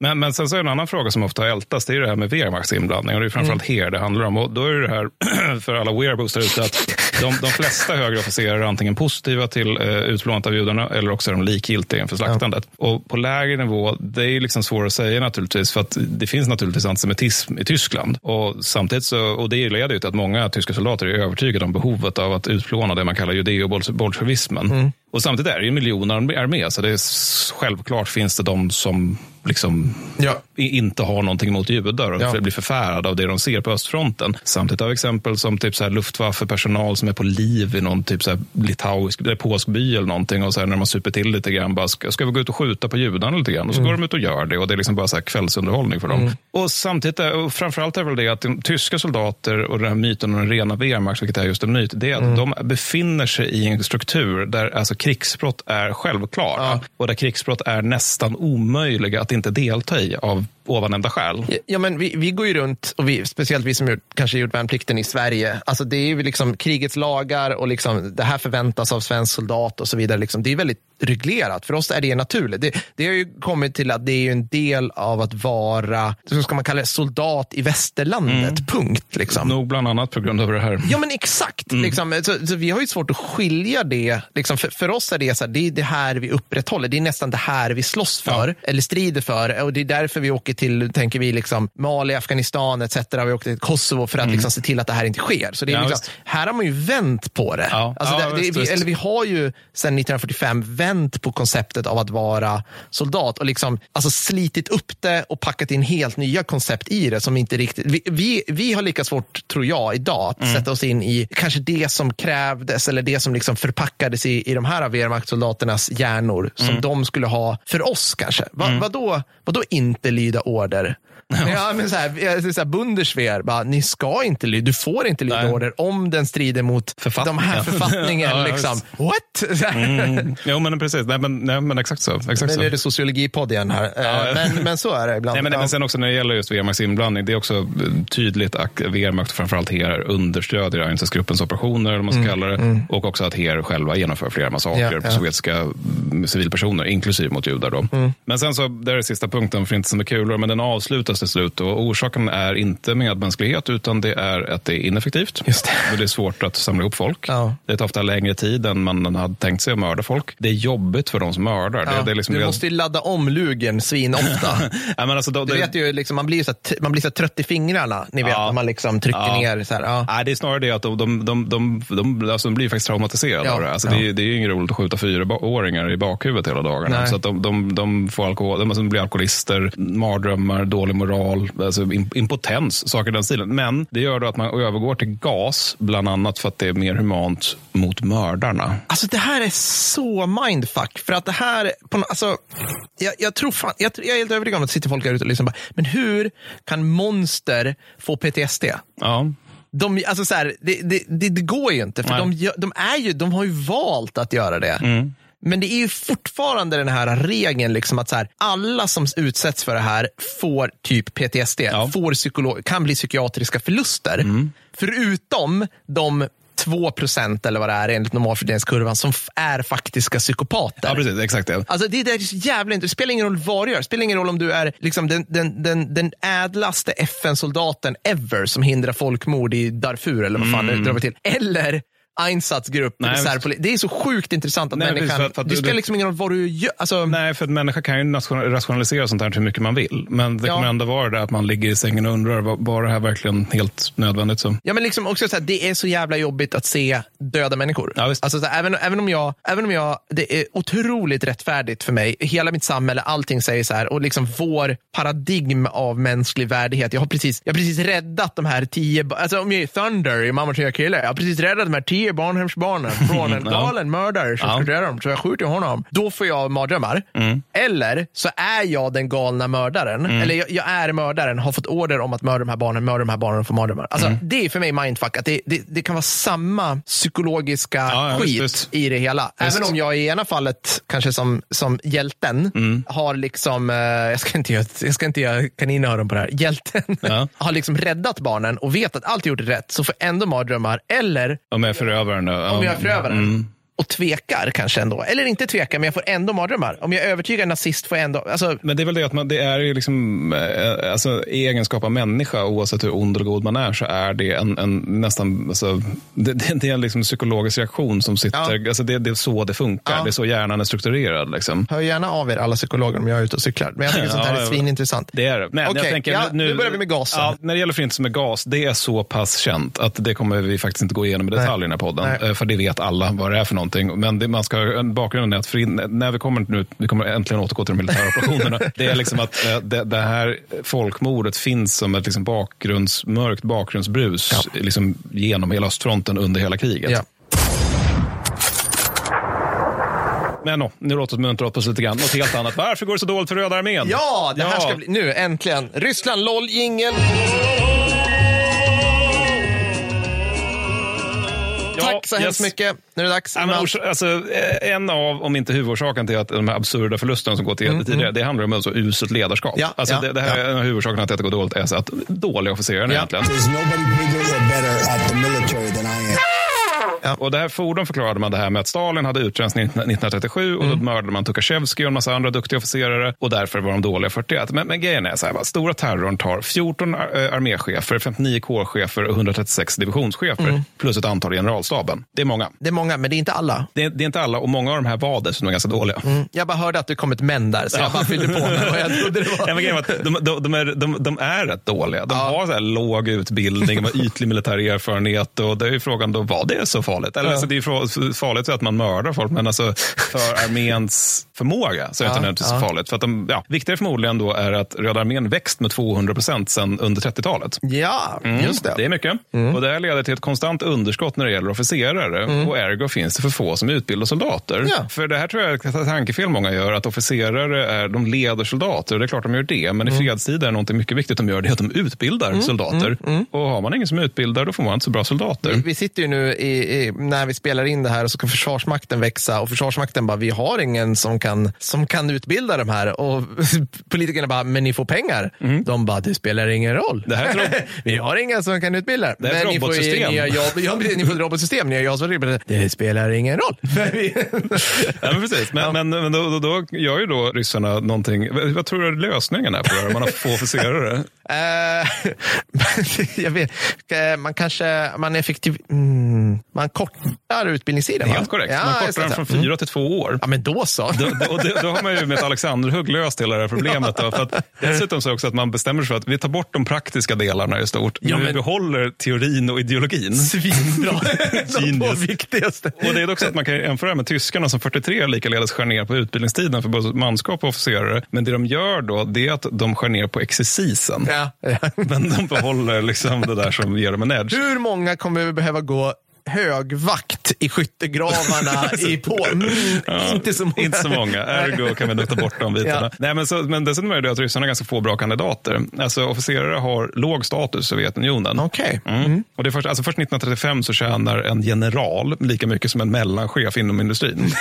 Men, men sen så är en annan fråga som ofta ältas, det är det här med Wehrmachts inblandning. Och det är framförallt Mm. här det handlar om. Och då är det här, för alla wearbos där ute, att de, de flesta högre officerare är antingen positiva till eh, utplånandet av judarna eller också är de likgiltiga inför slaktandet. Och på lägre nivå, det är liksom svårt att säga naturligtvis, för att det finns naturligtvis antisemitism i Tyskland. Och samtidigt så, och det leder ju till att många tyska soldater är övertygade om behovet av att utplåna det man kallar judeo-bolsjevismen. Mm. Och samtidigt är det ju miljoner armé, så det är självklart finns det de som liksom Ja. inte har någonting emot judar och Ja. blir förfärade av det de ser på östfronten. Samtidigt har vi exempel som typ så här Luftwaffe-personal som är på liv i någon typ så här litauisk, eller polsk by eller någonting och så här när man super till lite grann, bara, ska, ska vi gå ut och skjuta på judarna lite grann? Och så Mm. går de ut och gör det och det är liksom bara så här kvällsunderhållning för dem. Och samtidigt, och framförallt är väl det att de tyska soldater och den här myten om den rena Wehrmacht, vilket är just en myt, det är att Mm. de befinner sig i en struktur där alltså krigsbrott är självklara och där krigsbrott är nästan omöjliga att inte delta i av ovannämnda skäl. Ja, men vi, vi går ju runt, och vi, speciellt vi som gjort, kanske gjort värnplikten i Sverige. Alltså det är ju liksom krigets lagar och liksom, det här förväntas av svensk soldat och så vidare. Liksom, det är väldigt reglerat. För oss är det naturligt. Det, det har ju kommit till att det är en del av att vara, så ska man kalla det, soldat i västerlandet. Punkt. Liksom. Nog bland annat på grund av det här. Ja, men exakt. Liksom, så, så vi har ju svårt att skilja det. Liksom, för, för oss är det så här, det är det här vi upprätthåller. Det är nästan det här vi slåss för, eller strider för. Och det är därför vi åker till, tänker vi, liksom, Mali, Afghanistan etc. Vi åker till Kosovo för att liksom, se till att det här inte sker. Så det är Ja, liksom, här har man ju vänt på det. Ja. Alltså, Ja, det, det visst, vi, eller vi har ju sedan 1945 vänt på konceptet av att vara soldat och liksom, alltså, slitit upp det och packat in helt nya koncept i det som inte riktigt... Vi, vi, vi har lika svårt, tror jag, idag att Mm. sätta oss in i kanske det som krävdes eller det som liksom förpackades i, i de här Wehrmachtsoldaternas hjärnor som Mm. de skulle ha för oss kanske. Va, vadå, vadå inte lyda order? Ja, men så här, så här, Bundeswehr, bara, ni ska inte lyda, du får inte lyda order om den strider mot de här författningen. Ja, liksom. What? Här. Mm. Jo, men precis. Nej, men, nej, men exakt så. Exakt Nu så. är det sociologipodd igen här. Eh, Men, men så är det ibland. Nej, men, Ja. men sen också när det gäller just Wehrmachts inblandning, det är också eh, tydligt att Wehrmacht, framförallt HER, understödjer Einsatzgruppens operationer, eller man ska kalla det, och också att HER själva genomför flera massakrer Mm. Ja, på ja. sovjetiska mm, civilpersoner, inklusive mot judar. Då. Mm. Men sen så, det är det sista punkten för inte så med kulor, men den avslutas till slut. Och orsaken är inte medmänsklighet, utan det är att det är ineffektivt. Just det. Och det är svårt att samla ihop folk. Ja. Det tar ofta längre tid än man hade tänkt sig att mörda folk. Det är jobbigt för de som mördar. Ja, Det, det är liksom du måste ju ladda om lugen svinofta. Ja, men alltså, då, Du det- vet ju, liksom, man blir så, t- man blir så trött i fingrarna. Ni vet, Ja. när man liksom trycker ner. Så här, ja. Nej, det är snarare det att de, de, de, de, de, alltså de blir faktiskt traumatiserade av det. Alltså det, är- det är ju inget roligt att skjuta fyraåringar i bakhuvudet hela dagarna. Nej. Så att de, de, de, får alkohol, de alltså blir alkoholister, mardrömmar, dålig moral, alltså im- impotens, saker i den stilen. Men det gör då att man övergår till gas, bland annat för att det är mer humant mot mördarna. Alltså det här är så mindfuck. För att det här, på, alltså, jag, jag tror fan, jag, jag är helt övertygad om att det sitter folk här ute och lyssnar. Bara, men hur kan monster få PTSD? Ja, De, alltså så här, det, det, det, går ju inte, för de, de, är ju, de har ju valt att göra det. Mm. Men det är ju fortfarande den här regeln, liksom att så här, alla som utsätts för det här får typ PTSD, får psykolog, kan bli psykiatriska förluster. Mm. Förutom de 2 procent eller vad det är enligt normalfördelningskurvan som är faktiska psykopater. ja precis. Exakt det. Alltså det, det är så jävla inte. Det spelar ingen roll vad du gör. Det spelar ingen roll om du är liksom den, den, den, den ädlaste FN-soldaten ever som hindrar folkmord i Darfur eller vad fan det drar till. Eller Einsatzgrupp, Nej, Det är så sjukt intressant att Nej, människan... precis, för att- för att det du- spelar liksom ingen roll vad du gör. Alltså, Nej, för att människa kan ju rationalisera sånt här hur mycket man vill. Men det Ja. kommer ändå vara det att man ligger i sängen och undrar, var, var det här verkligen helt nödvändigt? Så? Ja, men liksom också så här, det är så jävla jobbigt att se döda människor. Ja, visst. alltså, så här, även, även, om jag, även om jag, det är otroligt rättfärdigt för mig, hela mitt samhälle, allting säger så här, och liksom vår paradigm av mänsklig värdighet. Jag har precis, jag har precis räddat de här tio, alltså om jag är Thunder i Mamma Tjej Kille, jag har precis räddat de här tio barnhemsbarnen från en galen mördare som Ja. ska döda dem, så jag skjuter honom. Då får jag mardrömmar. Mm. Eller så är jag den galna mördaren, eller jag, jag är mördaren, har fått order om att mörda de här barnen, mörda de här barnen och få mardrömmar. Alltså, Mm. Det är för mig mindfuck, att det, det, det kan vara samma psykologiska Ja, skit visst, visst. i det hela. Visst. Även om jag i ena fallet, kanske som, som hjälten, Mm. har liksom, eh, jag ska inte göra, jag ska inte göra kaninöron på det här, hjälten Ja. har liksom räddat barnen och vet att allt gjort rätt, så får ändå mardrömmar. Eller Om jag förövaren. då. om jag är förövaren. Mm. Och tvekar kanske ändå. Eller inte tvekar, men jag får ändå mardrömmar. Om jag är övertygad nazist får jag ändå... Alltså, Men det är väl det att man, det är ju liksom, eh, alltså, i egenskap av människa, oavsett hur ond eller god man är, så är det en, en nästan, alltså, det, det, är en liksom psykologisk reaktion som sitter, Ja. alltså det, det är så det funkar, Ja. det är så hjärnan är strukturerad. Liksom. hör gärna av er alla psykologer om jag är ute och cyklar. Men jag tycker sånt här är svinintressant. Det är det. Men Okej, jag tänker, ja, nu börjar vi med gasen. Ja, när det gäller förintelse med gas, det är så pass känt att det kommer vi faktiskt inte gå igenom i detalj i den här podden. Nej. Eh, För det vet alla vad det är för någonting. Men det, man ska, bakgrunden är att förin, när vi kommer nu, vi kommer äntligen återgå till de militära operationerna. Det är liksom att eh, det, det här folkmordet finns som ett liksom bakgrunds, mörkt bakgrundsbrus liksom genom hela östfronten under hela kriget. Ja. Men no, nu låter det muntra upp oss lite grann. Något helt annat. Varför går det så dåligt för Röda armén? Ja, det här ska bli... Nu, äntligen. Ryssland, LOL, jingel. Tack så Yes. hemskt mycket. Nu är det dags. Ja, alltså, eh, en av, om inte huvudorsaken till att de här absurda förlusterna som gått till tidigare, det handlar om alltså uselt ledarskap. Ja, alltså, ja, det, det här ja. är en av huvudorsakerna till att det går dåligt, är så att dåliga officerare Ja. egentligen. There's nobody bigger or better at the military than I am. Och det här fordon förklarade man det här med att Stalin hade utrensning 1937 och då Mm. mördade man Tukasjevskij och en massa andra duktiga officerare och därför var de dåliga 41. Men, men grejen är så här, va, stora terrorn tar 14 ar- arméchefer, 59 kårchefer och 136 divisionschefer Mm. plus ett antal i generalstaben. Det är många. Det är många, men det är inte alla. Det är, det är inte alla och många av de här var dessutom ganska dåliga. Jag bara hörde att det kom ett men där, så jag bara fyllde på med vad jag trodde det var. Ja, men grejen var att de, de, de, är, de, de är rätt dåliga. De har så här låg utbildning, de har ytlig militär erfarenhet och det är ju frågan då, var det så farligt? Eller, Ja. alltså, det är farligt att man mördar folk, men alltså, för arméns förmåga så är det Ja, inte nödvändigtvis ja. farligt. För att de, ja, viktigare förmodligen då är att Röda armén växt med 200 procent sedan under 30-talet. Ja, just det. Mm. Det är mycket. Och det här leder till ett konstant underskott när det gäller officerare. Och ergo finns det för få som utbildar soldater. Mm. Ja. För det här tror jag är ett tankefel många gör, att officerare är, de leder soldater. Och det är klart de gör det, men i Mm. fredstid är någonting mycket viktigt de gör, det är att de utbildar soldater. Och har man ingen som utbildar, då får man inte så bra soldater. Vi sitter ju nu i, i, när vi spelar in det här och så ska Försvarsmakten växa och Försvarsmakten bara, vi har ingen som kan, som kan utbilda de här. Och politikerna bara, men ni får pengar. De bara, det spelar ingen roll. Mm. Det här är vi har ingen som kan utbilda. Det är ett ni får robotsystem. nya jobb. Ja, precis, ni får ett robotsystem. Ni har jag som. Det spelar ingen roll. Ja, men precis. Men, men, men då, då, då gör ju då ryssarna någonting. Vad, tror du lösningen är på det här? Man har få officerare. Eh, jag vet, Eh, man kanske, man effektiv, mm, man kortar utbildningstiden. va? Helt korrekt. Ja, man kortar den från fyra till två år. Ja, men då så. Då, då, det, då har man ju med ett Alexanderhugg löst hela det här problemet. Då, för att, dessutom så också att man bestämmer sig för att vi tar bort de praktiska delarna i stort. Ja, men vi behåller teorin och ideologin. Svinbra. De viktigaste. Och det är också att man kan jämföra med tyskarna som 43 likaledes skär ner på utbildningstiden för både manskap och officerare. Men det de gör då, det är att de skär ner på exercisen. Ja, ja. Men de behåller liksom det där som ger dem en edge. Hur många kommer vi behöva gå högvakt i skyttegravarna i på? Mm, inte så många. Inte så många. Ergo kan vi ta bort de bitarna. Ja. Nej, men, så, men dessutom är det att ryssarna har ganska få bra kandidater. Alltså officerare har låg status i Sovjetunionen. Okej. Mm. Och det är först, alltså först 1935 så tjänar en general lika mycket som en mellanchef inom industrin.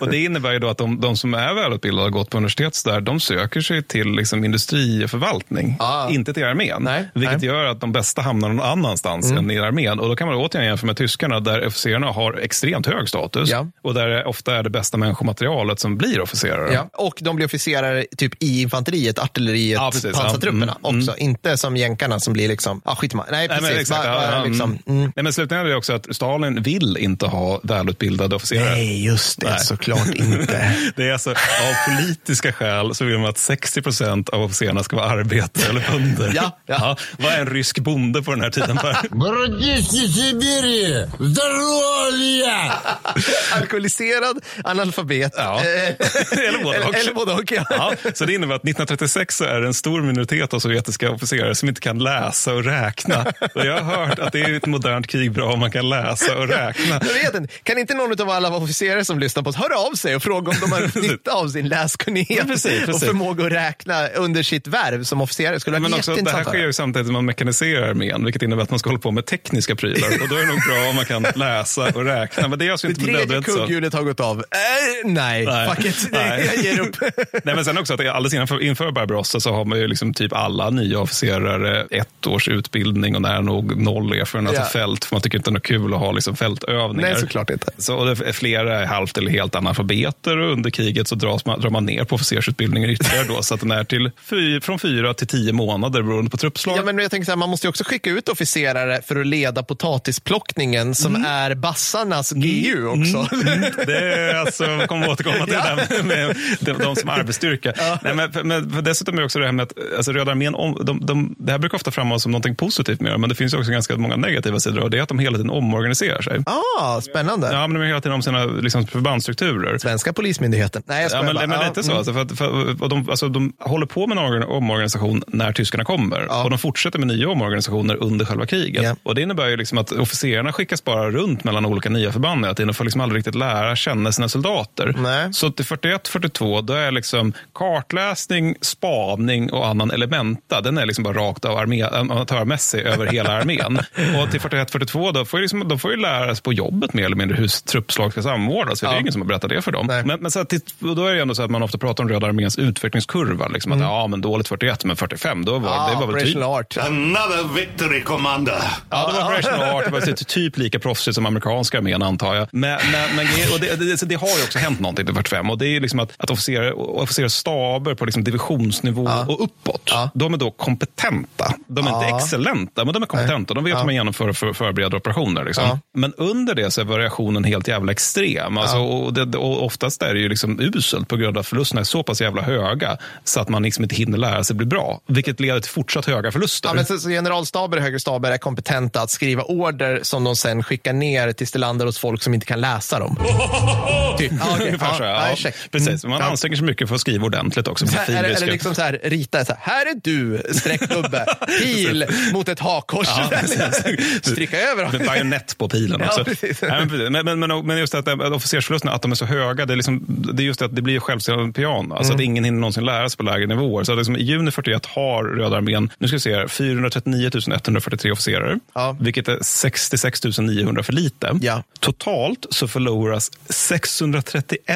och det innebär ju då att de, de som är välutbildade och gått på universitet där, de söker sig till liksom industri och förvaltning, Ah. inte till armén. Nej, vilket nej. gör att de bästa hamnar någon annanstans än i armén. Och då kan man återigen jämföra med tyskarna där officerarna har extremt hög status Ja. och där det ofta är det bästa människomaterialet som blir officerare. Ja. Och de blir officerare typ i infanteriet, artilleriet, Ja, precis. pansartrupperna Ja, mm, också. Inte som jänkarna som blir liksom, ah, skit i ma- Nej, Nej, precis. men exakt, Bara- ja, bara ja, liksom, mm. mm. Nej, men slutligen är det också att Stalin vill inte ha välutbildade officerare. Nej, just det. Nej. Såklart inte. Det är alltså, av politiska skäl så vill man att 60 procent av officerarna ska vara arbetare eller bönder. Ja, ja. Vad är en rysk bonde på den här tiden? Per? Городище Сибири! Здоровья! Alkoholiserad, analfabet. Ja. Eh, Eller både och. Eller både och, ja. Ja, så det innebär att 1936 så är det en stor minoritet av sovjetiska officerare som inte kan läsa och räkna. Och jag har hört att det är i ett modernt krig bra om man kan läsa och räkna. Jag vet inte. Kan inte någon av alla officerare som lyssnar på oss höra av sig och fråga om de har nytta av sin läskunnighet Ja, precis, och precis. förmåga att räkna under sitt värv som officerare? Skulle Men vara också, det här jätteintressant att sker höra. ju samtidigt som man mekaniserar armén, vilket innebär att man ska hålla på med tekniska prylar. Och då är det nog bra om man kan läsa och räkna. Men det är alltså Det inte tredje kugghjulet har gått av. Äh, nej, Nej. fuck it. Nej. Jag ger upp. Nej, men sen också att alldeles inför, inför Barbarossa så har man ju liksom typ alla nya officerare ett års utbildning och nära nog noll erfarenhet Ja. av fält. För man tycker inte det är kul att ha liksom fältövningar. Nej, såklart inte. Så och det flera är halvt eller helt analfabeter och under kriget så dras man, drar man ner på officersutbildningen ytterligare då. Så att den är till fy, från fyra till tio månader beroende på truppslag. Ja, men jag tänker så här, man måste ju också skicka ut officerare för att leda potatisplockningen som Mm. är bassarnas GU också. Det är alltså, vi kommer återkomma till det där med, de, de som arbetsstyrka. Nej, men, men dessutom är det också det här med att alltså, Röda armén, om, de, de, det här brukar ofta framhållas som någonting positivt med det, men det finns också ganska många negativa sidor och det är att de hela tiden omorganiserar sig. Ah, spännande. Ja, men de är hela tiden om sina liksom, förbandsstrukturer. Svenska polismyndigheten. Nej, jag Ja, men, bara. men Ja, lite så. mm. Alltså, för att, för, och de, alltså, de håller på med en organ- omorganisation när tyskarna kommer. Ja. Och de fortsätter med nya omorganisationer under själva kriget. Ja. Och Det innebär ju liksom att officerarna skickas bara runt mellan olika nya förband hela tiden och får liksom aldrig riktigt lära känna sina soldater. Nej. Så till 41-42 då är liksom kartläsning, spaning och annan elementa, den är liksom bara rakt av armé, amatörmässig över hela armén. och till 41-42 då får, liksom, de får ju lära sig på jobbet mer eller mindre hur truppslag ska samordnas. För Det är ingen som har berättat det för dem. Nej. Men, men så att, då är det ändå så att man ofta pratar om Röda arméns utvecklingskurva. Liksom att, ja, men dåligt 41, men 45, då var, det var väl typ... Art. Another victory, Commander. Ja, det var operational art. Var typ- lika proffsigt som amerikanska armén antar jag. Men, men, men och det, det, det har ju också hänt någonting till 45 och det är liksom att, att officerare, officerare staber på liksom divisionsnivå och uppåt, de är då kompetenta. De är inte excellenta, men de är kompetenta. De vet hur man genomför och för, förbereder operationer. Liksom. Ja. Men under det så är variationen helt jävla extrem. Alltså, och, det, och oftast är det ju liksom uselt på grund av att förlusterna är så pass jävla höga så att man liksom inte hinner lära sig bli bra. Vilket leder till fortsatt höga förluster. Ja, men så, så generalstaber och högre staber är kompetenta att skriva order som de sen skickar ner till Stillander hos folk som inte kan läsa dem. Typ. Ja, okej. Ungefär så, Ja, ja. ja. Precis, man Ja. anstränger sig mycket för att skriva ordentligt också. Så här, eller, liksom så här, rita så här, här är du, streckgubbe, pil mot ett hakkors. Stryka över. Med bajonett på pilen Ja, också. Nej, men, men, men, men, just att, att officersförlusterna, att de är så höga, det är, liksom, det är just det att det blir självständigt piano. Alltså Mm. att ingen hinner någonsin lära sig på lägre nivåer. Så liksom, i juni 41 har Röda armén, nu ska vi se här, 439 143 officerare, Ja. vilket är 66 900 för lite. Ja. Totalt så förloras 631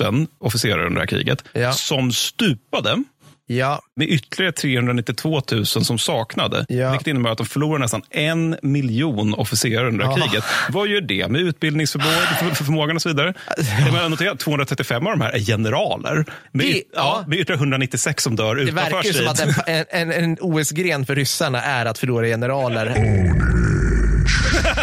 000 officerare under det här kriget Ja. som stupade Ja, med ytterligare 392 000 som saknade. Ja. Vilket innebär att de förlorar nästan en miljon officerare under det Ja. kriget. Vad gör det med utbildningsförmågan för, förmågan och så vidare? Jag menar, notera att 235 av de här är generaler. Med, Det- ja. ja. med ytterligare 196 som dör det utanför verkar ju som att en, en, en, en OS-gren för ryssarna är att förlora generaler.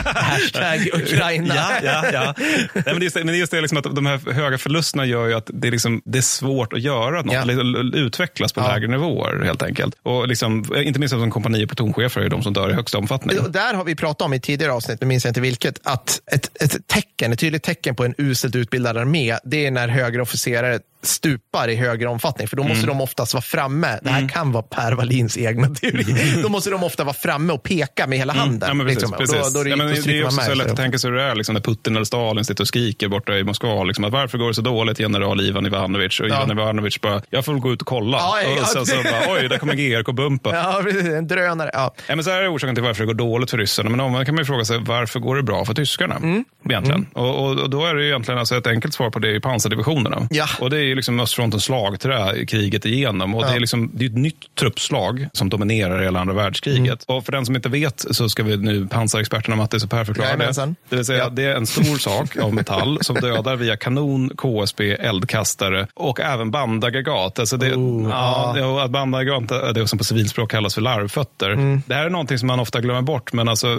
Hashtag Ukraina. Ja, ja, ja. Nej, men just det, men just det liksom att de här höga förlusterna gör ju att det är, liksom, det är svårt att göra något, Ja. eller l- utvecklas på Ja. lägre nivåer helt enkelt. Och liksom, inte minst som kompani och plutonchefer är de som dör i högsta omfattning. Där har vi pratat om i tidigare avsnitt, nu minns jag inte vilket, att ett, ett tecken, ett tydligt tecken på en uselt utbildad armé, det är när högre officerare stupar i högre omfattning, för då måste Mm. de oftast vara framme. Det här kan vara Per Wallins egna teori. Då måste de ofta vara framme och peka med hela handen. Mm. Ja, men precis, liksom. Precis. Då, då, ja, men det är också så lätt att tänka sig hur det är liksom, när Putin eller Stalin sitter och skriker borta i Moskva. Liksom, att varför går det så dåligt, general Ivan Ivanovic? Och Ivan Ivanovic bara, jag får gå ut och kolla. Ja, ja, och sen så ja. bara, oj, där kommer GRK-bumpa. Ja, precis. en drönare. Ja. Ja, men så här är orsaken till varför det går dåligt för ryssarna. Men omvänt kan man ju fråga sig varför går det bra för tyskarna? Mm. Egentligen. Och, och, och då är det egentligen alltså ett enkelt svar på det i pansardivisionerna. Ja. Och det är ju liksom östfrontens slagträ kriget igenom. Och det är liksom det är ett nytt truppslag som dominerar hela andra världskriget. Mm. Och för den som inte vet så ska vi nu pansarexperterna Mattis och Per förklara det. Det vill säga, Ja. det är en stor sak av metall som dödar via kanon, KSB, eldkastare och även bandaggregat. Alltså det, Oh, ja, att bandaggregat är det som på civilspråk kallas för larvfötter. Mm. Det här är någonting som man ofta glömmer bort, men alltså,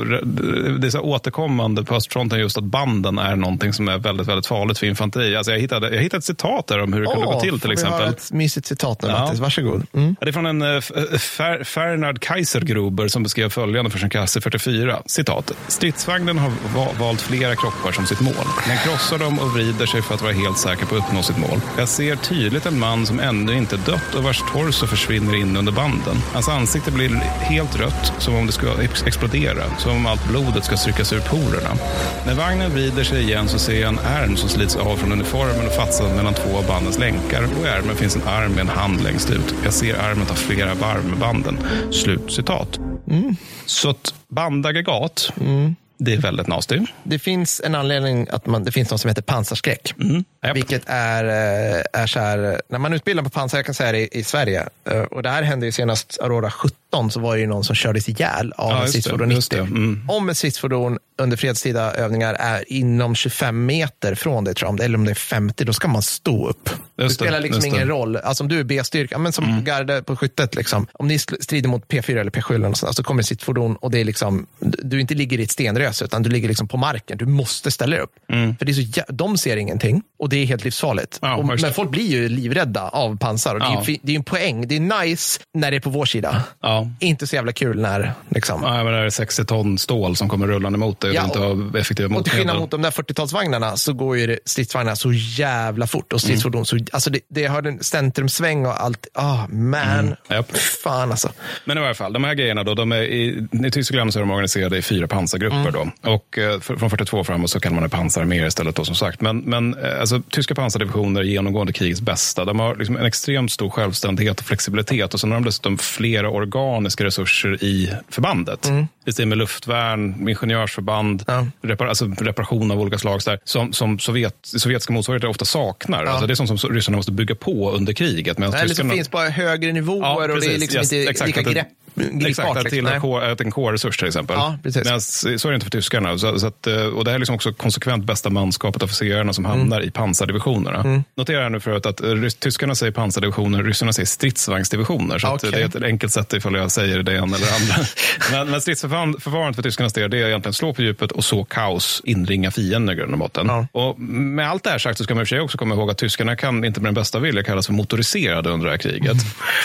det är så återkommande på östfronten just att banden är någonting som är väldigt, väldigt farligt för infanteri. Alltså jag, hittade, jag hittade ett citat där om hur det kunde gå till till får vi exempel. ett mysigt citat nu, Ja. Mattis. Varsågod. Mm. Det är från en eh, F- eh, Fer, Fernard Kaisergruber som beskrev följande för sin kasse 44. Citat. Stridsvagnen har va valt flera kroppar som sitt mål. Den krossar dem och vrider sig för att vara helt säker på att uppnå sitt mål. Jag ser tydligt en man som ännu inte dött och vars torso försvinner in under banden. Hans ansikte blir helt rött, som om det ska ex explodera. Som om allt blodet ska strykas ur porerna. När vagnen vrider sig igen så ser jag en ärm som slits av från uniformen och fastnad mellan två av bandens länkar. Och i ärmen finns en arm med en hand längst ut. Jag ser armen ta flera varv med banden. Slut citat. Så att bandaggregat, det är väldigt nasty. Det finns en anledning att man, det finns något som heter pansarskräck. Japp. Vilket är, eh, är så här, när man utbildar på pansar, jag kan säga det i, i Sverige, eh, och det här hände ju senast Aurora 17, så var det ju någon som kördes ihjäl av Ja, en stridsfordon just 90. det, mm. Om ett stridsfordon under fredstida övningar är inom 25 meter från det, tror jag, eller om det är 50, då ska man stå upp. det Just det, spelar liksom det. ingen roll. Alltså om du är B-styrka, men som Mm. garde på skyttet, liksom, om ni strider mot P4 eller P7 eller något sånt, så kommer ett stridsfordon och det är liksom, du inte ligger i ett stenröse, utan du ligger liksom på marken. Du måste ställa dig upp. För det är så, de ser ingenting och det är helt livsfarligt. Mm. Ja, och, men folk blir ju livrädda av pansar. Och det, är Ja. det är ju en poäng. Det är nice när det är på vår sida. Ja. Ja. Inte så jävla kul när liksom. Nej, men det är 60 ton stål som kommer rullande mot och Ja, du inte har effektiva Och till skillnad motmedel. mot de där 40-talsvagnarna så går ju stridsvagnarna så jävla fort. Och stridsfordon så, alltså det, det har en centrumsväng och allt. Ah, man. Japp. Fan alltså. Men i varje fall, de här grejerna då, de är i, i Tyskland så är de organiserade i fyra pansargrupper. Då. Och eh, från 42 framåt så kallar man det pansararméer istället då som sagt. Men, men eh, alltså, tyska pansardivisioner är genomgående krigets bästa. De har liksom en extremt stor självständighet och flexibilitet och sen har de dessutom flera organiska resurser i förbandet. I stil med luftvärn, ingenjörsförband, Ja. repar, alltså reparation av olika slag så där, som, som Sovjet, sovjetiska motsvarigheter ofta saknar. Alltså, det är sånt som ryssarna måste bygga på under kriget. Eller så tyskarna- finns bara högre nivåer och det är liksom Yes, inte exakt, lika grepp. Exakt, att liksom. till K- att en K-resurs till exempel. Ja. Medan, så är det inte för tyskarna. Så, så att, eh, och det här är liksom också konsekvent bästa manskapet, officerarna som hamnar Mm. i pansardivisionerna. Notera här nu förut att eh, tyskarna säger pansardivisioner, ryssarna säger stridsvagnsdivisioner. Så Okej. det är ett enkelt sätt ifall jag säger det ena eller det andra. men men stridsförfarandet för tyskarnas del det är egentligen slå på djupet och så kaos, inringa fienden i grund och botten. Ja. Och med allt det här sagt så ska man i och för sig också komma ihåg att tyskarna kan inte med den bästa vilja kallas för motoriserade under det här kriget.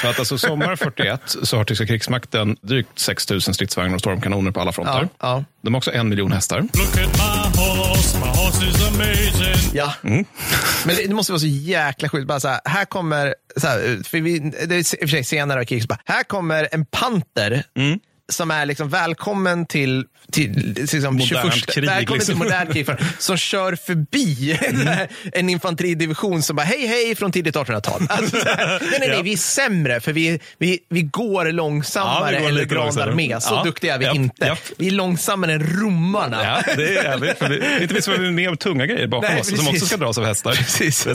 Så att alltså sommar 41 så har tyska krigsmakten drygt 6 000 stridsvagnar och stormkanoner på alla fronter. Ja, ja. De har också en miljon hästar. Look at my horse, my horse is amazing. Ja. Mm. Men det, det måste vara så jäkla sjukt. Bara så här, här kommer, så här, för vi, det är i och för sig senare i kriget, här kommer en panter Mm. Som är liksom välkommen till, till liksom, Modernt 21, krig, välkommen liksom. till modernt krig, för- som kör förbi en infanteridivision som bara hej hej från tidigt 1800-tal. Alltså, nej, nej, nej, Ja. vi är sämre för vi, vi, vi går långsammare Ja, vi går än Grand. Armé. Så Ja. duktiga är vi Japp, inte. japp. Vi är långsammare än romarna. Ja, det är jävligt. För vi, inte minst för vi är med tunga grejer bakom Nej, oss som precis. också ska dras av hästar. Precis.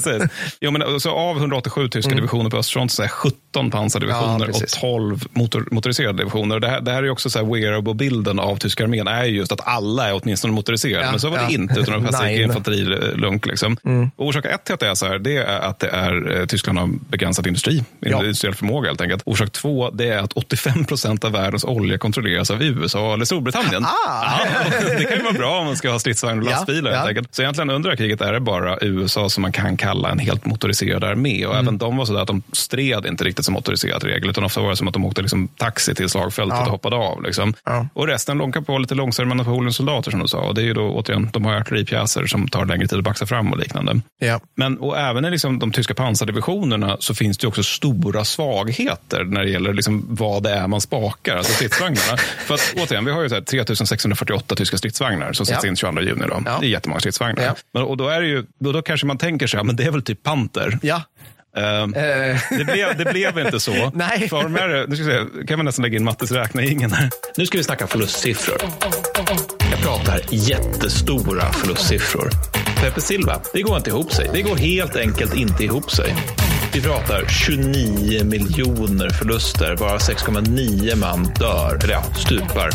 Jo, men, så av 187 tyska divisioner på östfronten så är 17 pansardivisioner Mm. Ja, och precis. 12 motor, motoriserade divisioner. Det här, det här är också så här wearable-bilden av tyska armén är ju just att alla är åtminstone motoriserade. Ja, men så var det ja. inte, utan de Nej. infanterilunk. Liksom. Mm. Och orsak ett till att det är så här, det är att det är, eh, Tyskland har begränsad industri, Ja. industriell förmåga helt enkelt. Orsak två, det är att 85 procent av världens olja kontrolleras av USA eller Storbritannien. Ah. Det kan ju vara bra om man ska ha stridsvagnar och lastbilar. helt enkelt. Så egentligen under det här kriget är det bara USA som man kan kalla en helt motoriserad armé. Och Mm. även de var sådär att de stred inte riktigt som motoriserad regel, utan ofta var det som att de åkte liksom taxi till slagfältet och hoppade av. Liksom. Ja. Och resten lånkar på lite långsammare Napoleons soldater som du sa. Och det är ju då återigen, de har artilleripjäser som tar längre tid att baxa fram och liknande. Ja. Men och även i liksom de tyska pansardivisionerna så finns det också stora svagheter när det gäller liksom vad det är man spakar, alltså stridsvagnarna. För att återigen, vi har ju så här 3648 tyska stridsvagnar som sätts Ja. in 22 juni. Då. Ja. Det är jättemånga stridsvagnar. Ja. Men, och då, är ju, då, då kanske man tänker sig, ja, men det är väl typ panter. Ja. Eh. det, blev, det blev inte så. Nej. För de här, nu ska vi se, kan man nästan lägga in Mattes räkneingen här. Nu ska vi snacka förlustsiffror. Jag pratar jättestora förlustsiffror. Pepe Silva, det går inte ihop sig. Det går helt enkelt inte ihop sig. Vi pratar 29 miljoner förluster, bara 6,9 man dör, eller ja, stupar.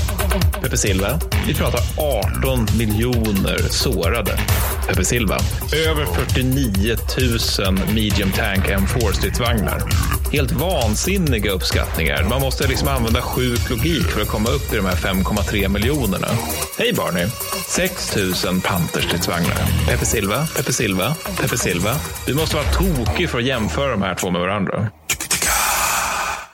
Pepe Silva, vi pratar 18 miljoner sårade. Pepe Silva, över 49 000 medium tank M4-stridsvagnar. Helt vansinniga uppskattningar. Man måste liksom använda sjuk logik för att komma upp i de här 5,3 miljonerna. Hej Barney! 6 000 Panterstridsvagnar. Pepe Silva, Pepe Silva, Pepe Silva. Du måste vara tokig för att jämföra de här två med varandra.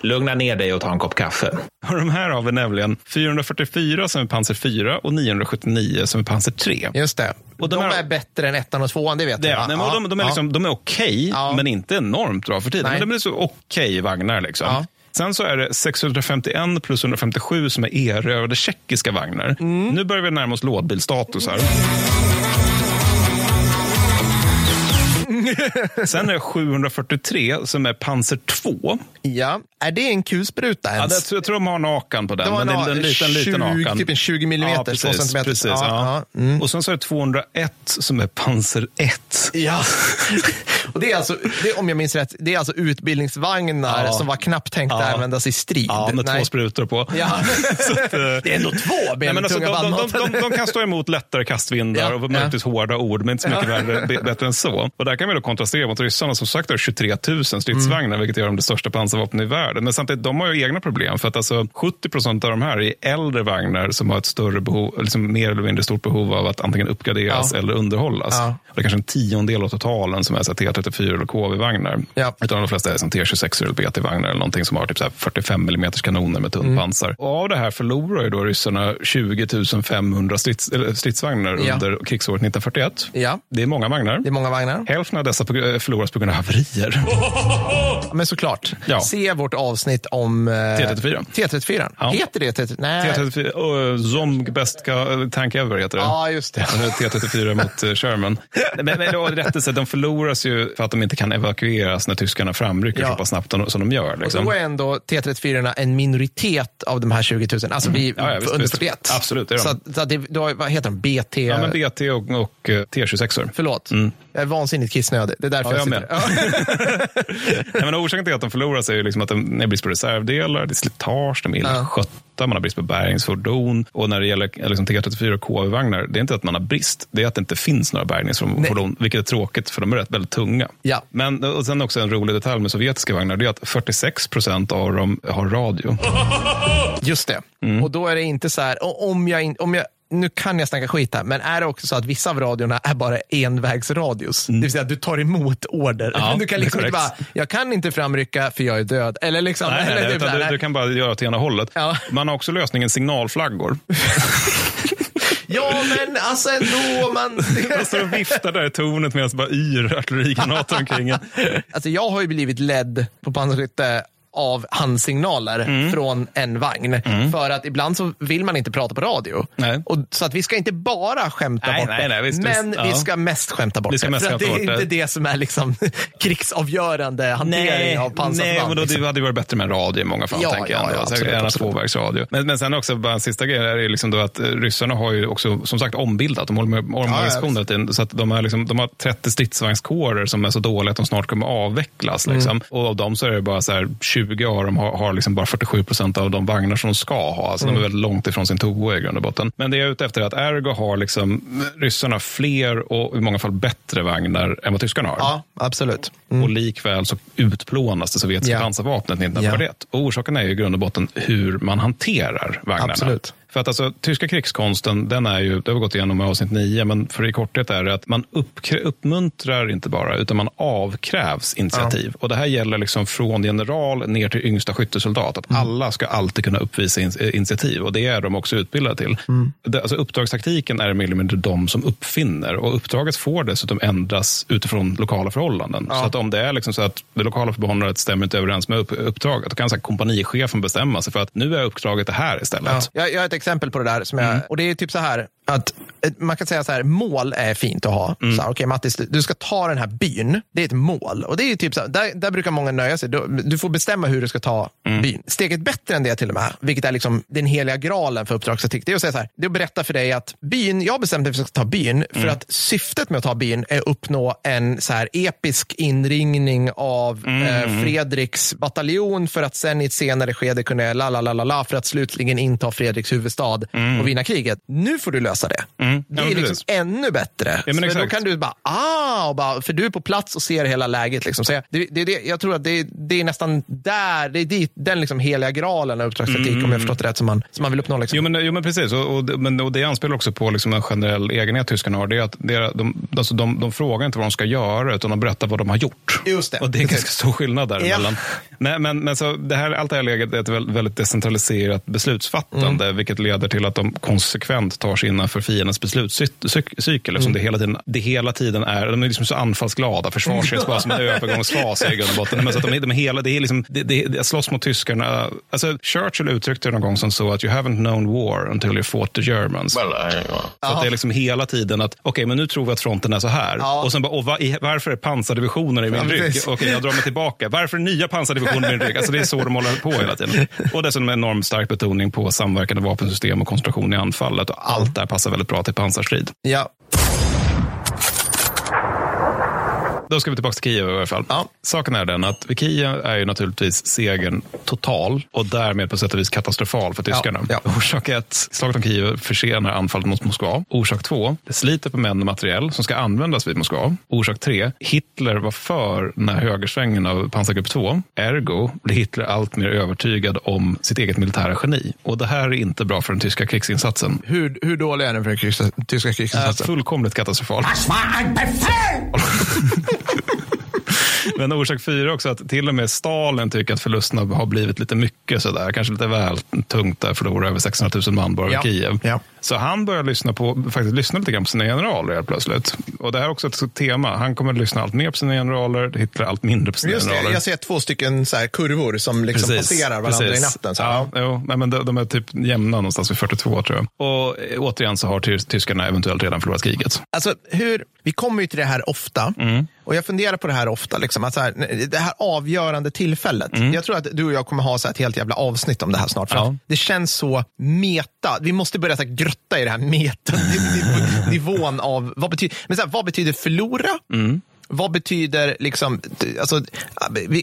Lugna ner dig och ta en kopp kaffe. Och de här har vi nämligen 444 som är Panzer 4 och 979 som är Panzer 3. Just det. Och de de här- är bättre än ettan och tvåan, det vet Det, jag. är, nej, men de, de är, ja. liksom, de är okej, Ja. men inte enormt bra för tiden. Nej. Men de är så okej vagnar. Liksom. Ja. Sen så är det 651 plus 157 som är erövrade tjeckiska vagnar. Mm. Nu börjar vi närma oss lådbilstatus här. Sen är det 743 som är Panzer 2. Ja. Är det en kulspruta Ja, ens? det, jag tror de har en Akan på den. Det var men en det är en A- liten, liten 20 Akan. typ en 20 millimeter, ja, precis, centimeter. Precis, Ja, ja. ja, mm. Och sen så är det 201 som är Panzer 1. Ja. Och det är alltså, det är, om jag minns rätt, det är alltså utbildningsvagnar Ja. som var knappt tänkta att Ja. användas i strid. Ja, med Nej. två sprutor på. Ja. det är ändå två Nej, ben alltså, de, de, de, de, kan stå emot lättare kastvindar Ja, och möjligtvis hårda ord, men inte så mycket värre, bättre än så. Och där kan man man då kontrastera mot ryssarna som sagt har 23 000 stridsvagnar, mm. vilket gör dem det största pansarvapnet i världen. Men samtidigt, de har ju egna problem. För att alltså 70 procent av de här är äldre vagnar som har ett större behov, liksom mer eller mindre stort behov av att antingen uppgraderas ja. eller underhållas. Ja. Det är kanske en tiondel av totalen som är T34 eller KV-vagnar. Ja. Utan de flesta är som T26 eller BT-vagnar eller någonting som har typ 45 mm kanoner med tunt mm. pansar. Och av det här förlorar ju då ryssarna 20 500 strids, stridsvagnar under krigsåret 1941. Ja. Det är många vagnar. Det är många vagnar. Hälften dessa förloras på grund av haverier. Men såklart. Ja. Se vårt avsnitt om... Eh, T34. T34. Ja. Heter det T34? Nej. T34. Uh, Zom best tank ever heter det. Ja, just det. T34 mot uh, Sherman. men, men då, rättelse, de förloras ju för att de inte kan evakueras när tyskarna framrycker ja. så pass snabbt som de gör. Liksom. Och då är ändå T34 en minoritet av de här 20 000. Alltså vi mm. ja, ja, visst, under 41. Absolut, det är de. Så, så det, då, vad heter de? BT? Ja, men BT och, och uh, T26. Förlåt. Mm. Jag är vansinnigt kissnödig. Det är därför ja, jag, jag sitter Nej, men Orsaken till att de förlorar sig är liksom att de är brist på reservdelar, det är slitage, de är illa skötta, man har brist på bärgningsfordon. Och när det gäller liksom T34 och KV-vagnar, det är inte att man har brist, det är att det inte finns några bärgningsfordon, vilket är tråkigt för de är rätt väldigt tunga. Ja. Men och sen också en rolig detalj med sovjetiska vagnar, det är att 46 procent av dem har radio. Just det. Mm. Och då är det inte så här, om jag, om jag nu kan jag snacka skit här, men är det också så att vissa av radiorna är bara envägsradios? Mm. Det vill säga att du tar emot order. Ja, du kan liksom inte bara, jag kan inte framrycka för jag är död. Eller liksom, nej, eller nej, typ du, du, kan bara göra åt ena hållet. Ja. Man har också lösningen signalflaggor. Ja, men alltså ändå. Man, man står och viftar där i tornet medan bara yr artillerigranater omkring en. Alltså jag har ju blivit ledd på pansarskytte av handsignaler mm. från en vagn. Mm. För att ibland så vill man inte prata på radio. Och, så att vi ska inte bara skämta nej, bort nej, nej, visst, men visst, vi ja. ska mest skämta bort det. För det är inte det. det som är liksom krigsavgörande hantering nej, av pansarförband. Nej, liksom. det hade varit bättre med radio i många fall. Ja, tänker jag ja, ja, Gärna tvåvägsradio. Men, men sen också, bara en sista grej, är liksom då att ryssarna har ju också som sagt ombildat. De håller med omorganisationen. Ja, så att de, är liksom, de har 30 stridsvagnskårer som är så dåliga att de snart kommer avvecklas. Liksom. Mm. Och av dem så är det bara så här 20 20 av dem har, har liksom bara 47 procent av de vagnar som de ska ha. Alltså mm. De är väldigt långt ifrån sin toa i grund och botten. Men det jag är ute efter är att Ergo har liksom, ryssarna fler och i många fall bättre vagnar än vad tyskarna har. Ja, absolut. Mm. Och likväl så utplånas det sovjetiska yeah. pansarvapnet 1941. Yeah. Och orsaken är ju i grund och botten hur man hanterar vagnarna. Absolut. För att alltså, tyska krigskonsten, den är ju, det har vi gått igenom i avsnitt nio, men för i korthet är det att man uppmuntrar inte bara, utan man avkrävs initiativ. Ja. Och det här gäller liksom från general ner till yngsta skyttesoldat. Att mm. alla ska alltid kunna uppvisa in, initiativ och det är de också utbildade till. Mm. Det, alltså, uppdragstaktiken är mer eller mindre de som uppfinner och uppdraget får dessutom ändras utifrån lokala förhållanden. Ja. Så att om det är liksom så att det lokala förbundet stämmer inte överens med upp, uppdraget, då kan så här, kompanichefen bestämma sig för att nu är uppdraget det här istället. Ja. Jag, jag exempel på det där. Som jag, mm. Och det är typ så här, att man kan säga så här, mål är fint att ha. Mm. Okej okay, Mattis, du ska ta den här byn. Det är ett mål. Och det är typ så här, där, där brukar många nöja sig. Du, du, får bestämma hur du ska ta mm. byn. Steget bättre än det till och med, vilket är liksom den heliga graalen för uppdragsetik, det är att säga så här, det är att berätta för dig att byn, jag har bestämt att vi ska ta byn, för mm. att syftet med att ta byn är att uppnå en så här episk inringning av mm. eh, Fredriks bataljon för att sen i ett senare skede kunna la la la la la för att slutligen inta Fredriks huvudstad mm. och vinna kriget. Nu får du lösa det. Mm. Det är liksom ännu bättre. Ja, för då kan du bara, ah, och bara, för du är på plats och ser hela läget. Liksom. Så jag, det, det, det, jag tror att det, det är nästan där, det är dit, den liksom heliga graalen av uppdragsetik, mm. om jag förstått det rätt, som man, som man vill uppnå. Liksom. Jo, men, jo, men precis. Och, och, men, och det anspelar också på liksom en generell egenhet tyskarna har. Det är att är, de, alltså de, de frågar inte vad de ska göra, utan de berättar vad de har gjort. Just det. Och det är en ganska stor skillnad däremellan. Ja. Men, men, men så det här, allt det här läget är ett väldigt decentraliserat beslutsfattande, mm. vilket leder till att de konsekvent tar sig innanför fiendens beslutscykel. Mm. Det, hela tiden, det hela tiden är, de är liksom så anfallsglada, försvarsrätt bara som en övergångsfas i grund och botten. Men så att de, de hela, det är liksom, det, det, det slåss mot tyskarna. Alltså, Churchill uttryckte det någon gång som så att you haven't known war until you fought the Germans. Well, I, så att det är liksom hela tiden att, okej, okay, men nu tror vi att fronten är så här. Ja. Och sen bara, och var, varför är pansardivisioner i min rygg? Okej, okay, jag drar mig tillbaka. Varför nya pansardivisioner i min rygg? Alltså, det är så de håller på hela tiden. Och dessutom en enormt stark betoning på samverkande vapensystem och koncentration i anfallet. Och allt det här passar väldigt bra till pansarstrid. Ja. Då ska vi tillbaka till Kiev i alla fall. Ja. Saken är den att vid Kiev är ju naturligtvis segern total och därmed på sätt och vis katastrofal för tyskarna. Ja, ja. Orsak ett, slaget om Kiev försenar anfallet mot Moskva. Orsak två, det sliter på män och materiell som ska användas vid Moskva. Orsak tre, Hitler var för den här högersvängen av pansargrupp 2. Ergo blir Hitler allt mer övertygad om sitt eget militära geni. Och det här är inte bra för den tyska krigsinsatsen. Hur, hur dålig är den för den krigs, tyska Äh, krigsinsatsen? fullkomligt katastrofal. Men orsak fyra också att till och med Stalin tycker att förlusterna har blivit lite mycket sådär. Kanske lite väl tungt där förlorar över 600 000 man bara Ja. Kiev. Ja. Så han börjar lyssna på, faktiskt lyssna lite grann på sina generaler helt plötsligt. Och det här är också ett tema. Han kommer att lyssna allt mer på sina generaler, Hitler allt mindre på sina Just det, generaler. jag ser två stycken så här kurvor som liksom passerar varandra precis. i natten. Så. Ja, jo, nej, men de, de är typ jämna någonstans vid 42 tror jag. Och eh, återigen så har ty- tyskarna eventuellt redan förlorat kriget. Alltså, hur, vi kommer ju till det här ofta. Mm. Och jag funderar på det här ofta. Liksom, att så här, det här avgörande tillfället. Jag tror att du och jag kommer ha så ett helt jävla avsnitt om det här snart. För Mm. Ja. det känns så meta. Vi måste börja så här, grotta i det här meta-nivån av vad betyder, men så här, vad betyder förlora? Mm. Vad betyder liksom, alltså,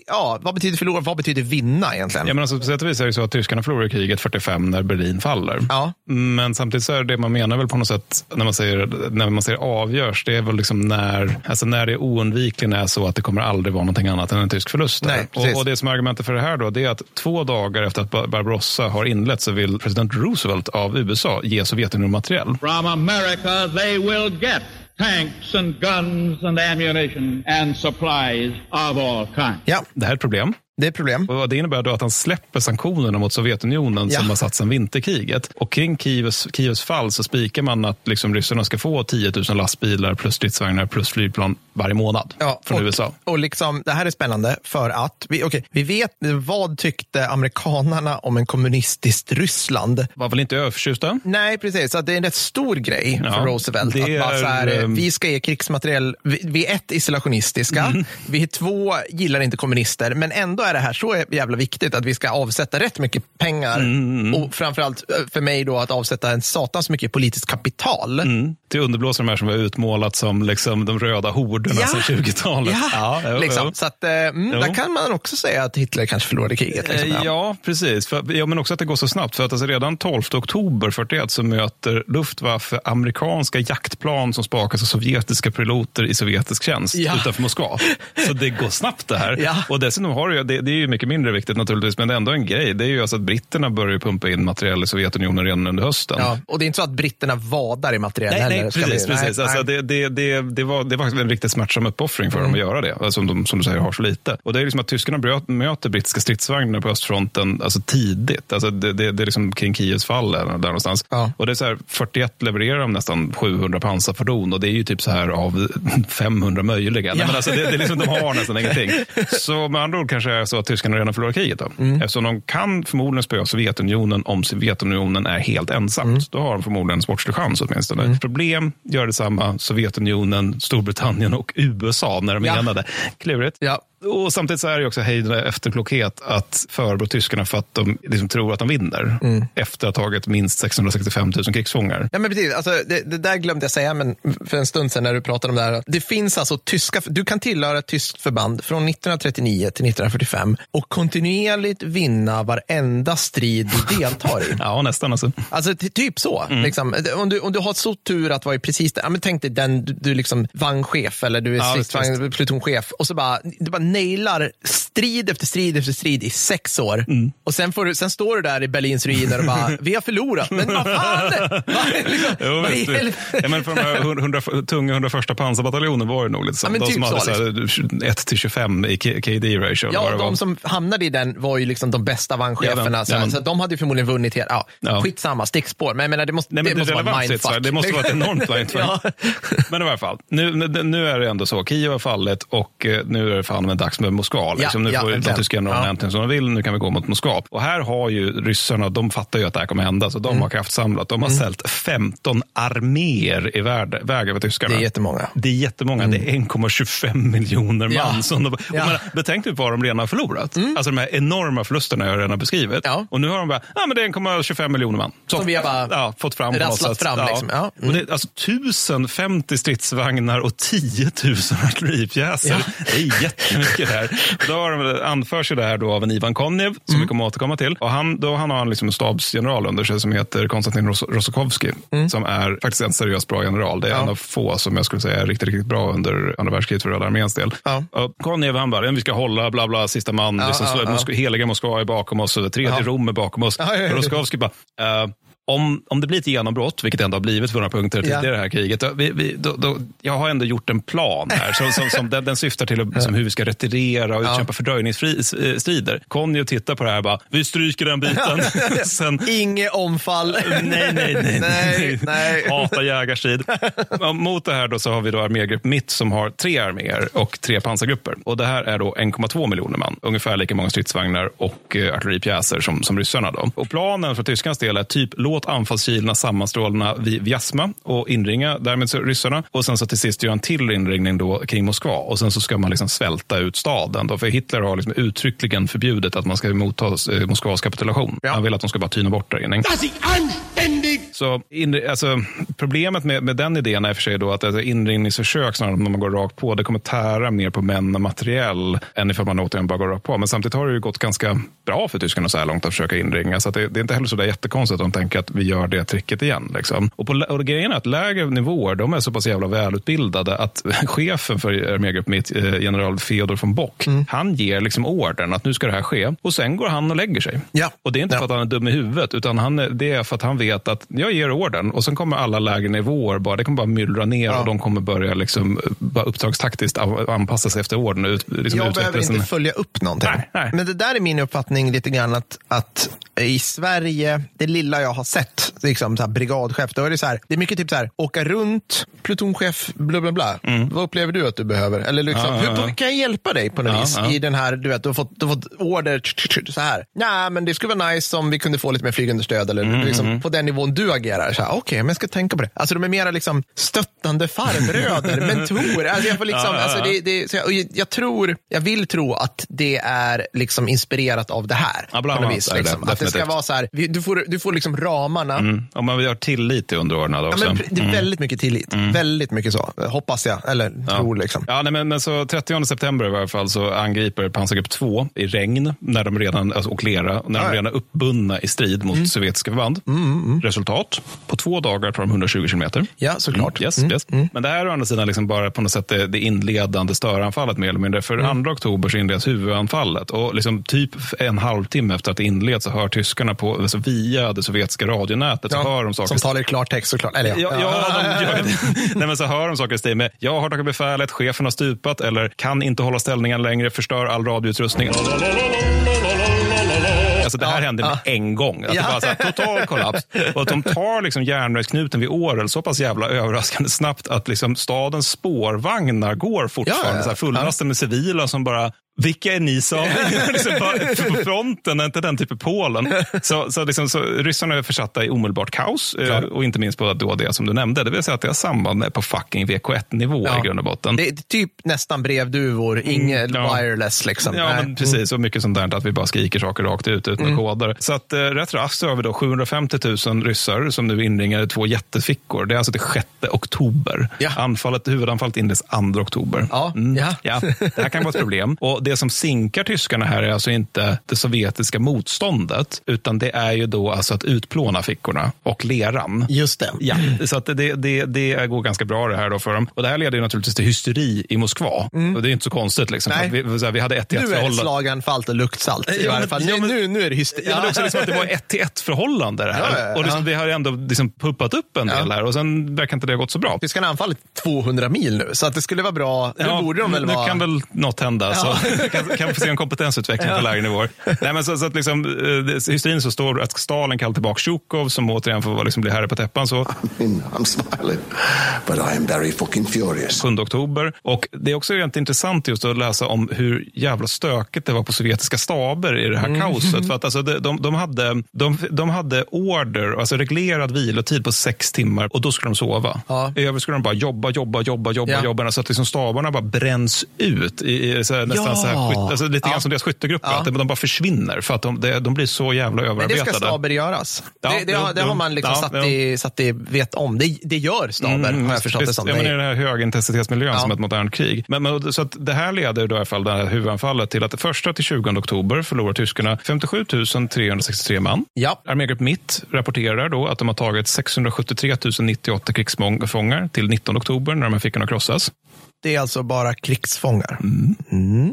ja, vad betyder förlora? Vad betyder vinna egentligen? Ja, men alltså, på sätt och vis är det så att tyskarna förlorar kriget 45 när Berlin faller. Ja. Men samtidigt så är det man menar väl på något sätt när man säger, när man säger avgörs, det är väl liksom när, alltså när det oundvikligen är så att det kommer aldrig vara någonting annat än en tysk förlust. Nej, precis. och, och det som är argumentet för det här då, det är att två dagar efter att Bar- Barbarossa har inlett så vill president Roosevelt av USA ge Sovjetunionen materiell. From America, they will get tanks and guns and ammunition and supplies of all kinds. Ja, Det här är ett problem det är ett problem. Och det innebär då att han släpper sanktionerna mot Sovjetunionen Ja. som har satt sedan vinterkriget. Och kring Kievs, Kievs fall så spikar man att liksom ryssarna ska få 10 000 lastbilar plus stridsvagnar plus flygplan varje månad från och, USA. Och liksom, det här är spännande för att vi, okay, vi vet vad tyckte amerikanarna om en kommunistiskt Ryssland. Var väl inte överförtjusta? Nej, precis. Så det är en rätt stor grej Ja, för Roosevelt. att bara här, är, eh, ehm, vi ska ge krigsmateriel. Vi, vi är ett, isolationistiska. Mm. Vi är två, gillar inte kommunister. Men ändå är det här så jävla viktigt att vi ska avsätta rätt mycket pengar. Mm, Och framförallt eh, för mig då att avsätta en satans mycket politiskt kapital. Mm. Till underblåsa de här som var utmålat som liksom de röda horderna Ja. sedan 20-talet. Ja, jo, liksom. Så att, eh, mm, där kan man också säga att Hitler kanske förlorade kriget. Liksom. Eh, Ja, precis. För, ja, men också att det går så snabbt. För att alltså redan 12 oktober 41 så möter Luftwaffe amerikanska jaktplan som spakas av sovjetiska piloter i sovjetisk tjänst Ja. utanför Moskva. Så det går snabbt det här. Ja. Och dessutom har det, det, det är ju mycket mindre viktigt naturligtvis, men det är ändå en grej. Det är ju alltså att britterna börjar pumpa in material i Sovjetunionen redan under hösten. Ja, och det är inte så att britterna vadar i material Nej, heller. Nej, precis. precis. nej, Alltså, nej. det, det, det, var, det var en riktigt smärtsam uppoffring för dem att göra det, alltså, som de som du säger har så lite. Och det är liksom att tyskarna bröt, möter brittiska stridsvagnar på östfronten alltså, tidigt. Alltså, det, det, det är liksom kring Kievs fall där, där någonstans. Ja. Och det är så här, 41 levererar de nästan 700 pansarfordon och det är ju typ så här av 500 möjliga. Nej, men alltså, det, det är liksom, de har nästan ingenting. Så med andra ord kanske det är så att tyskarna redan förlorar kriget. Då. Mm. Eftersom de kan förmodligen spöa Sovjetunionen om Sovjetunionen är helt ensamt. Mm. Då har de förmodligen en sportslig chans åtminstone. Problem gör detsamma Sovjetunionen, Storbritannien och USA när de är Ja. enade. Klurigt. Ja. Och samtidigt så är det också hejdande efterklokhet att förebrå tyskarna för att de liksom tror att de vinner Mm. efter att ha tagit minst 665 000 krigsfångar. Ja, men precis. Alltså, det, det där glömde jag säga men för en stund sedan när du pratade om det här. Det finns alltså tyska, du kan tillhöra ett tyskt förband från 1939 till 1945 och kontinuerligt vinna varenda strid du deltar i. Ja, nästan alltså. Alltså ty- typ så. Liksom. Om, du, om du har så tur att vara i precis där, ja, men tänk dig den, du, du liksom vagnchef eller du är Ja, stridsvagn, plutonchef och så bara, du bara nailar strid efter strid efter strid i sex år. Mm. Och sen, får sen står du där i Berlins ruiner och bara, vi har förlorat. Men vad fan! Liksom, Jo, vad helvete? ja, men för de här 100, tunga 101 pansarbataljonen var det nog lite så. Ja, de typ som hade så, liksom. så här 1 till 25 i KD-ratio. Ja, det de var. som hamnade i den var ju liksom de bästa vagncheferna. Ja, så, ja, så de hade ju förmodligen vunnit helt, ja, Ja. skitsamma, stickspår. Men jag menar, det måste, Nej, men det måste vara mindfuck. Det måste vara ett enormt mindfuck. Men i alla fall, nu, nu- nu är det ändå så. Kiev har fallit och eh, nu är det fan med dags med Moskva. Liksom. Ja. nu Ja, får ju de tyska generalerna Ja. äntligen som de vill, nu kan vi gå mot Moskva. Och här har ju ryssarna, de fattar ju att det här kommer hända, så de Mm. har kraftsamlat. De har sält 15 arméer i värld, väg över tyskarna. Det är jättemånga. Det är jättemånga. Det är 1,25 miljoner man. Ja. Som de, Ja. men, betänk nu vad de redan har förlorat. Alltså de här enorma förlusterna jag redan har beskrivit. Ja. Och nu har de bara, ja men det är 1,25 miljoner man. Så, Som vi har bara ja, fått fram rasslat fram, liksom. Ja. Mm. Och det är alltså 1050 stridsvagnar och 10 000 artilleripjäser. Ja. Det är jättemycket det här. Då har de, anförs det här då av en Ivan Konjev, som Mm. vi kommer att återkomma till. Och han, då han har han liksom en stabsgeneral under sig som heter Konstantin Ros- Rosokovsky, som är faktiskt en seriöst bra general. Det är Mm. Ja. en av få som jag skulle säga är riktigt, riktigt bra under andra världskriget för Röda arméns del. Ja. Och Konjev han bara, vi ska hålla, bla bla, sista man, Ja, liksom, ja, ja. Mosk- heliga Moskva är bakom oss, tredje Ja. Rom är bakom oss. Ja, ja, ja. Roskovsky bara, eh, om, om det blir ett genombrott, vilket det ändå har blivit på några punkter Ja. tidigare i det här kriget, då, vi, vi, då, då, jag har ändå gjort en plan här som, som, som den, den syftar till att, som hur vi ska retirera och utkämpa fördröjningsstrider. Conny tittar på det här och bara, vi stryker den biten. Sen, Inget omfall. Nej, nej, nej. nej, nej. Hata jägarstrid. Ja, Mot det här då så har vi då armégrupp Mitt som har tre arméer och tre pansargrupper. Och det här är då 1,2 miljoner man. Ungefär lika många stridsvagnar och eh, artilleripjäser som, som ryssarna. Då. Och planen för tyskans del är typ låt anfallskilorna sammanstrålarna vid Vjasma och inringa därmed så ryssarna. Och sen så till sist göra en till inringning då kring Moskva. Och sen så ska man liksom svälta ut staden. Då. För Hitler har liksom uttryckligen förbjudit att man ska motta eh, Moskvas kapitulation. Ja. Han vill att de ska bara tyna bort där inne. Så inre, alltså, problemet med, med den idén är i och för sig då att alltså, inringningsförsök snarare när man går rakt på, det kommer tära mer på män och materiell än ifall man återigen bara går rakt på. Men samtidigt har det ju gått ganska bra för tyskarna så här långt att försöka inringa. Så det, det är inte heller så där jättekonstigt att de tänker att vi gör det tricket igen. Liksom. Och, på, och grejen är att lägre nivåer, de är så pass jävla välutbildade att chefen för armégrupp mitt, eh, general Feodor von Bock, han ger liksom ordern att nu ska det här ske. Och sen går han och lägger sig. Ja. Och det är inte Ja. för att han är dum i huvudet, utan han, det är för att han vet att jag ger orden och sen kommer alla lägre nivåer bara, det kommer bara myllra ner Ja. och de kommer börja liksom, bara uppdragstaktiskt anpassa sig efter orden. Ut, liksom Jag behöver sin- inte följa upp någonting. Nej, nej. Men det där är min uppfattning lite grann att, att i Sverige, det lilla jag har sett, liksom så här brigadchef, då är det så här, det är mycket typ så här, åka runt, plutonchef, bla bla bla. Vad upplever du att du behöver? Eller liksom, Mm. Ja, ja, hur kan jag hjälpa dig på något vis i den här, du vet, du har fått, du har fått order så här. Nej, men det skulle vara nice om vi kunde få lite mer flygunderstöd eller Mm, liksom, på den nivån du agerar. Så här, Okej, men jag ska tänka på det. Alltså de är mera liksom stöttande farbröder, mentorer. Alltså, jag, får liksom, Ja, ja, ja. Alltså, det, det, så jag, och jag, tror, jag vill tro att det är liksom inspirerat av det här. Ja, bland annat vis, det liksom. Att det ska vara så här, du får, du får liksom ramarna. Mm. Om man har tillit till underordnade Ja, också. men det är väldigt mycket tillit. Väldigt mycket så. Hoppas jag, eller tror liksom. Ja, nej, men, men så 30 september i varje fall så angriper pansargrupp 2 i regn när de redan, alltså, och lera, när Ja, de ja. redan är uppbundna i strid mot sovjetiska förband. Resultat, på två dagar tar de 120 kilometer. Ja, såklart. Mm, yes, Mm, yes. Men det här är å andra sidan liksom bara på något sätt det, det inledande störanfallet mer eller mindre. För Mm. 2 oktober så inleds huvudanfallet och liksom typ en halvtimme efter att det inleds så hör tyskarna på, alltså via det sovjetiska radionätet så hör de saker som talar i klartext såklart. Eller, Ja, ja, de gör det. Nej, men så hör de saker i stil med jag har tagit befälet, chefen har stupat eller kan inte hålla ställningen längre, förstör all radioutrustning. Alltså det här Ja, hände med ja. en gång. Alltså Ja. bara så här, total kollaps. Och att de tar liksom järnvägsknuten vid Årel så pass jävla överraskande snabbt att liksom stadens spårvagnar går fortfarande Ja, ja. Så här fullastade med civila som bara vilka är ni som? liksom på fronten, inte den typ i Polen. Så, så, liksom, så ryssarna är försatta i omedelbart kaos. eh, Klart. Och inte minst på då det som du nämnde, det vill säga att det har samband med på fucking VK1-nivå Ja. i grund och botten. Det är typ nästan brevduvor, inget Mm, ja. wireless liksom. Ja, men precis. Och mycket sånt där att vi bara skriker saker rakt ut utan Mm. koder. Så att eh, rätt raskt så har vi då 750 000 ryssar som nu inringar två jättefickor. Det är alltså till 6 oktober. Ja. Anfallet, huvudanfallet inleds 2 oktober. Ja, Mm. ja. ja. Det här kan vara ett problem. Och det som sinkar tyskarna här är alltså inte det sovjetiska motståndet, utan det är ju då alltså att utplåna fickorna och leran. Just det. Ja, så att det, det, det går ganska bra det här då för dem. Och det här leder ju naturligtvis till hysteri i Moskva. Och det är inte så konstigt. Liksom, Nej. för vi, här, vi hade ett till ett Nu är det förhållande. slaganfall och luktsalt i Ja, varje fall. ja, Nu- men- nu, nu är det hysteri. Ja, men också liksom att det var ett till ett förhållande det här. Ja. Och liksom, det har ändå liksom puppat upp en del här och sen verkar inte det ha gått så bra. Tyskarna har anfallit 200 mil nu, så att det skulle vara bra. Nu borde de väl nu vara... kan väl något hända. Så. Kan, kan få se en kompetensutveckling på lägre nivåer. Nej, men så, så att liksom, eh, hysterin så står att Stalin kallar tillbaka Zjukov som återigen får liksom bli herre på täppan. Så. I mean, I'm smiling, but I am very fucking furious. 7 oktober. Och det är också rent intressant just att läsa om hur jävla stökigt det var på sovjetiska staber i det här kaoset. För att alltså, de, de, de, hade, de, de hade order, alltså reglerad vilotid på sex timmar och då skulle de sova. Ja. I övrigt skulle de bara jobba, jobba, jobba, jobba, Ja. jobba. Så att liksom stabarna bara bränns ut. I, i så här, nästan Ja. Så här, skytt, alltså, lite grann Ja. som deras skyttegrupper. Ja. Att de bara försvinner för att de, de, blir så jävla Men det överarbetade. ska staber göras. Ja, det, det, har, det har man liksom satt, i, satt i vet om. Det, det gör staber, har jag förstått det Visst, som. Ja, men Det i den här högintensitetsmiljön som ett modernt krig. Men, men, så att det här leder då i alla fall, det här huvudanfallet till att det första till 20 oktober förlorar tyskarna 57 363 man. Ja. Armégrupp Mitt rapporterar då att de har tagit 673 098 krigsfångar till 19 oktober när de här fickorna krossas. Det är alltså bara krigsfångar.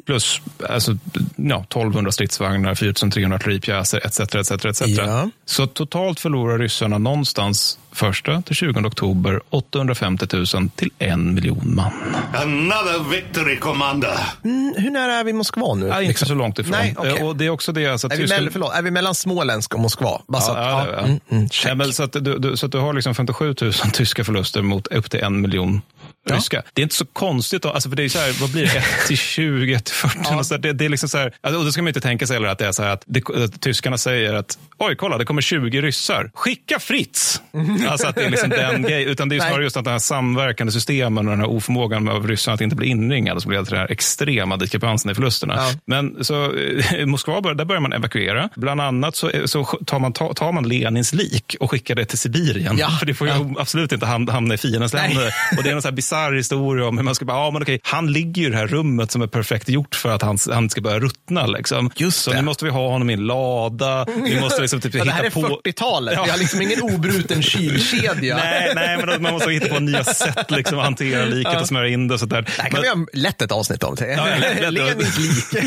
Plus alltså, ja, 1200 stridsvagnar, 4300 artilleripjäser etc. etc, etc. Ja. Så totalt förlorar ryssarna någonstans första till 20 oktober 850 000 till en miljon man. Another victory, Commander. Mm, hur nära är vi Moskva nu? Ja, inte liksom? så långt ifrån. Nej. Eh, Och det är också det. Alltså, att Är vi, Tyskland- mellan, förlåt, är vi mellan Småländsk och Moskva? Bara så att, Ja, ja, ja, ja. mm, mm, Ja, check. men så, att du, du, så att du har liksom 57 000 tyska förluster mot upp till en miljon Ja. ryska. Det är inte så konstigt, alltså för det är så här, vad blir det, 1 till 20, 1 till 40? Och så det, det är liksom så här, alltså, och då ska man inte tänka sig heller att det är så här att, det, att tyskarna säger att oj, kolla, det kommer 20 ryssar. Skicka Fritz! Alltså att det är liksom den grejen, utan det är snarare just att den här samverkande systemen och den här oförmågan av ryssarna att inte bli inringade som leder till den här extrema diskrepansen i förlusterna. Ja. Men så eh, Moskva, bör- där börjar man evakuera. Bland annat så, så tar, man, tar, man Lenins lik och skickar det till Sibirien. Ja. För det får ju Ja. absolut inte ham- hamna i fiendens länder. Och det är en sån här bisarr historia om hur man ska bara, ja men okej, han ligger ju i det här rummet som är perfekt gjort för att han, han ska börja ruttna. Liksom. Just så det. nu måste vi ha honom i en lada. Vi måste liksom typ ja, det här är hitta på... 40-talet. Ja. Vi har liksom ingen obruten kylkedja. Nej, nej, men man måste hitta på nya sätt liksom, att hantera liket och smörja in det och sådär. Det här kan vi göra lätt ett avsnitt om. Ja. Lenins lik.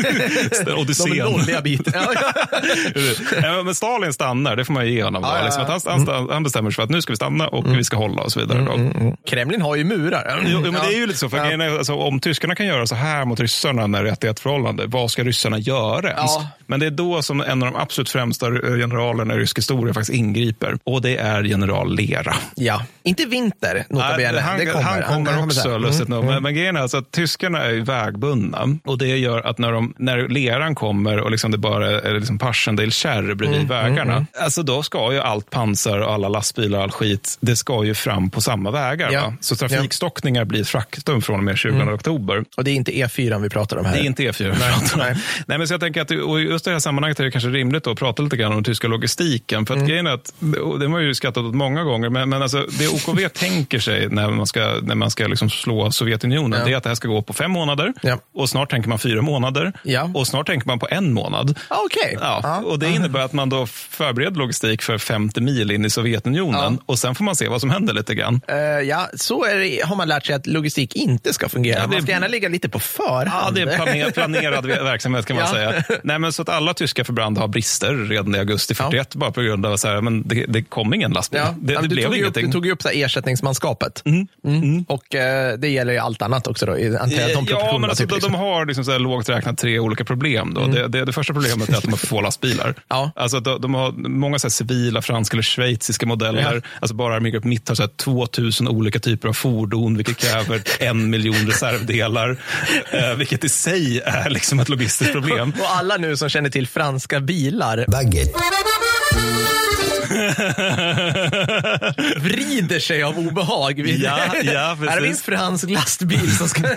Odyssén. De. Ja, ja. Ja, men Stalin stannar, det får man ju ge honom. Ja, ja, Liksom ja. att han, han, han bestämmer sig för att nu ska vi stanna och vi ska hålla och så vidare. Då. Kremlin har ju murar. Jo, men det är ju lite så. För Ja. grejen är, alltså, om tyskarna kan göra så här mot ryssarna med rättighetsförhållande, vad ska ryssarna göra ens? Ja. Men det är då som en av de absolut främsta generalerna i rysk historia faktiskt ingriper. Och det är general Lera. Ja. Inte vinter, nota bene. han, det kommer. han kommer också, sen. lustigt Mm, nog. Men, men grejen är alltså att tyskarna är vägbundna. Och det gör att när, de, när leran kommer och liksom det bara är liksom Passchendaele-kärr bredvid Mm, vägarna, alltså då ska ju allt pansar och alla lastbilar och all skit, det ska ju fram på samma vägar. Ja. Så trafikstockningar blir ett faktum från och med 20 oktober. Och det är inte E4 vi pratar om här. Det är inte E4 vi pratar om. nej. Nej, men så jag tänker att och just i det här sammanhanget är det kanske rimligt att prata lite grann om den tyska logistiken. För att grejen är att, det har man ju skrattat åt många gånger, men, men alltså, det OKV tänker sig när man ska, när man ska liksom slå Sovjetunionen, Ja. det är att det här ska gå på fem månader. Ja. Och snart tänker man fyra månader. Ja. Och snart tänker man på en månad. Ah, Okej. Ja, Ja. och det innebär att man då förbereder logistik för 50 mil in i Sovjetunionen. Och sen får man se vad som händer lite grann. Eh, ja, så är det, har man lärt sig att logistik inte ska fungera. Ja, det- Man ska gärna ligga lite på förhand. Ja, det är planer, planerad verksamhet kan man Ja. säga. Nej, men så att alla tyska förband har brister redan i augusti 41 bara på grund av att det, det kom ingen lastbil. Ja. Det, Ja, det du, blev tog ju upp, ingenting. du tog ju upp så ersättningsmanskapet. Mm. Och eh, det gäller ju allt annat också då. i- de ja, men alltså, typ, liksom. de har liksom så här lågt räknat tre olika problem. Då. Det, det, det första problemet är att de har för få lastbilar. Ja. Alltså, de, de har många så civila, franska eller schweiziska modeller. Ja. Alltså, bara Armégrupp Mitt har så här 2000 olika typer av fordon, vilket kräver en miljon reservdelar. eh, vilket i sig är liksom ett logistiskt problem. Och alla nu som känner till franska bilar Baguette. vrider sig av obehag. vid- Ja, ja, Här har vi en precis. fransk lastbil som ska...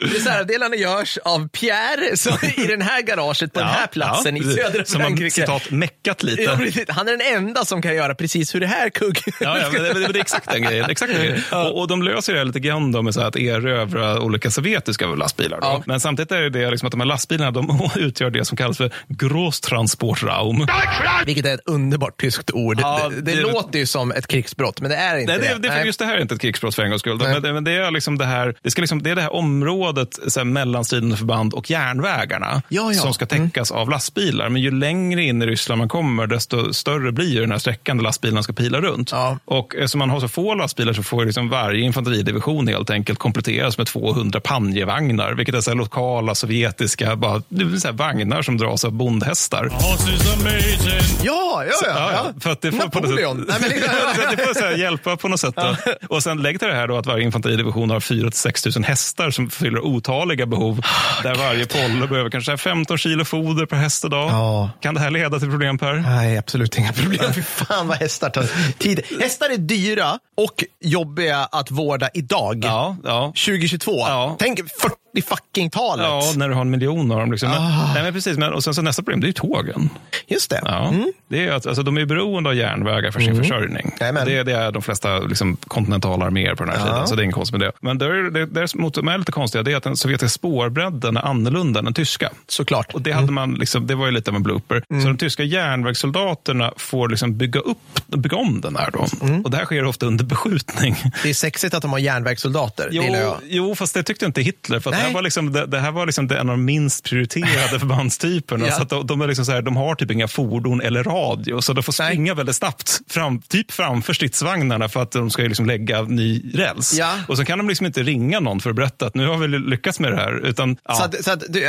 Reservdelarna görs av Pierre som i den här garaget på den här platsen i precis. södra Som har Frankrike. citat meckat lite. Ja, precis. Han är den enda som kan göra precis hur det här kugg... Ja, ja men det, det, det är exakt den grejen. Exakt den grejen. Och, och de löser det här lite grann då med så här att erövra olika sovjetiska lastbilar. Då. Ja. Men samtidigt är det, det liksom att de här lastbilarna de utgör det som kallas för Großtransportraum. Vilket är ett underbart tyskt ord. Ja, det, det, det- låter ju som ett krigsbrott, men det är inte Nej, det, det. just det här är inte ett krigsbrott för en gångs skull. Men, det- men det är liksom det här, det, ska liksom, det är det här området så här, mellan stridande förband och järnvägarna Ja, ja. som ska täckas av lastbilar. Men ju längre in i Ryssland man kommer, desto större blir den här sträckan där lastbilarna ska pila runt. Ja. Och eftersom man har så få lastbilar så får liksom varje infanteridivision helt enkelt kompletteras med 200 panjevagnar, vilket är så här lokala sovjetiska bara, så här vagnar som dras av bondhästar. Ja, ja, ja. Ja, för att det får på något sätt- Nej, det får så hjälpa på något sätt. Då. Och sen lägg till det här då att varje infanteridivision har 4 6 000 hästar som fyller otaliga behov. där varje polle behöver kanske så här 15 kilo foder per häst idag. Ja. Kan det här leda till problem Per? Nej, absolut inga problem. Fy fan vad hästar tar tid. Hästar är dyra och jobbiga att vårda idag. Ja, ja. 2022. Ja. Tänk 40 fucking talet. Ja, när du har en miljon av dem. Liksom. Men, nej, men precis, men, och sen så nästa problem, det är ju tågen. Just det. Ja, Mm. det är att, alltså, de är beroende av järnvägar för sin försörjning. Jajamän. Det, det är de flesta liksom, kontinentalarméer på den här Ja. tiden, så det är inget konstigt med det. Men det, det, det mot, som är lite konstiga det är att den sovjetiska spårbredden är annorlunda än den tyska. Såklart. Och det, hade man liksom, det var ju lite av en blooper. Så de tyska järnvägssoldaterna får liksom bygga, upp, bygga om den här. Då. Och det här sker ofta under beskjutning. Det är sexigt att de har järnvägssoldater. Jo, jo, fast det tyckte inte Hitler. För att. Här var liksom, det, det här var liksom en av de minst prioriterade förbandstyperna. Ja. Så de, de, är liksom så här, de har typ inga fordon eller radio, så de får Nej. springa väldigt snabbt fram, typ framför stridsvagnarna för att de ska liksom lägga ny räls. Ja. Och så kan de liksom inte ringa någon för att berätta att nu har vi lyckats med det här. Utan, ja. Så att, så att du,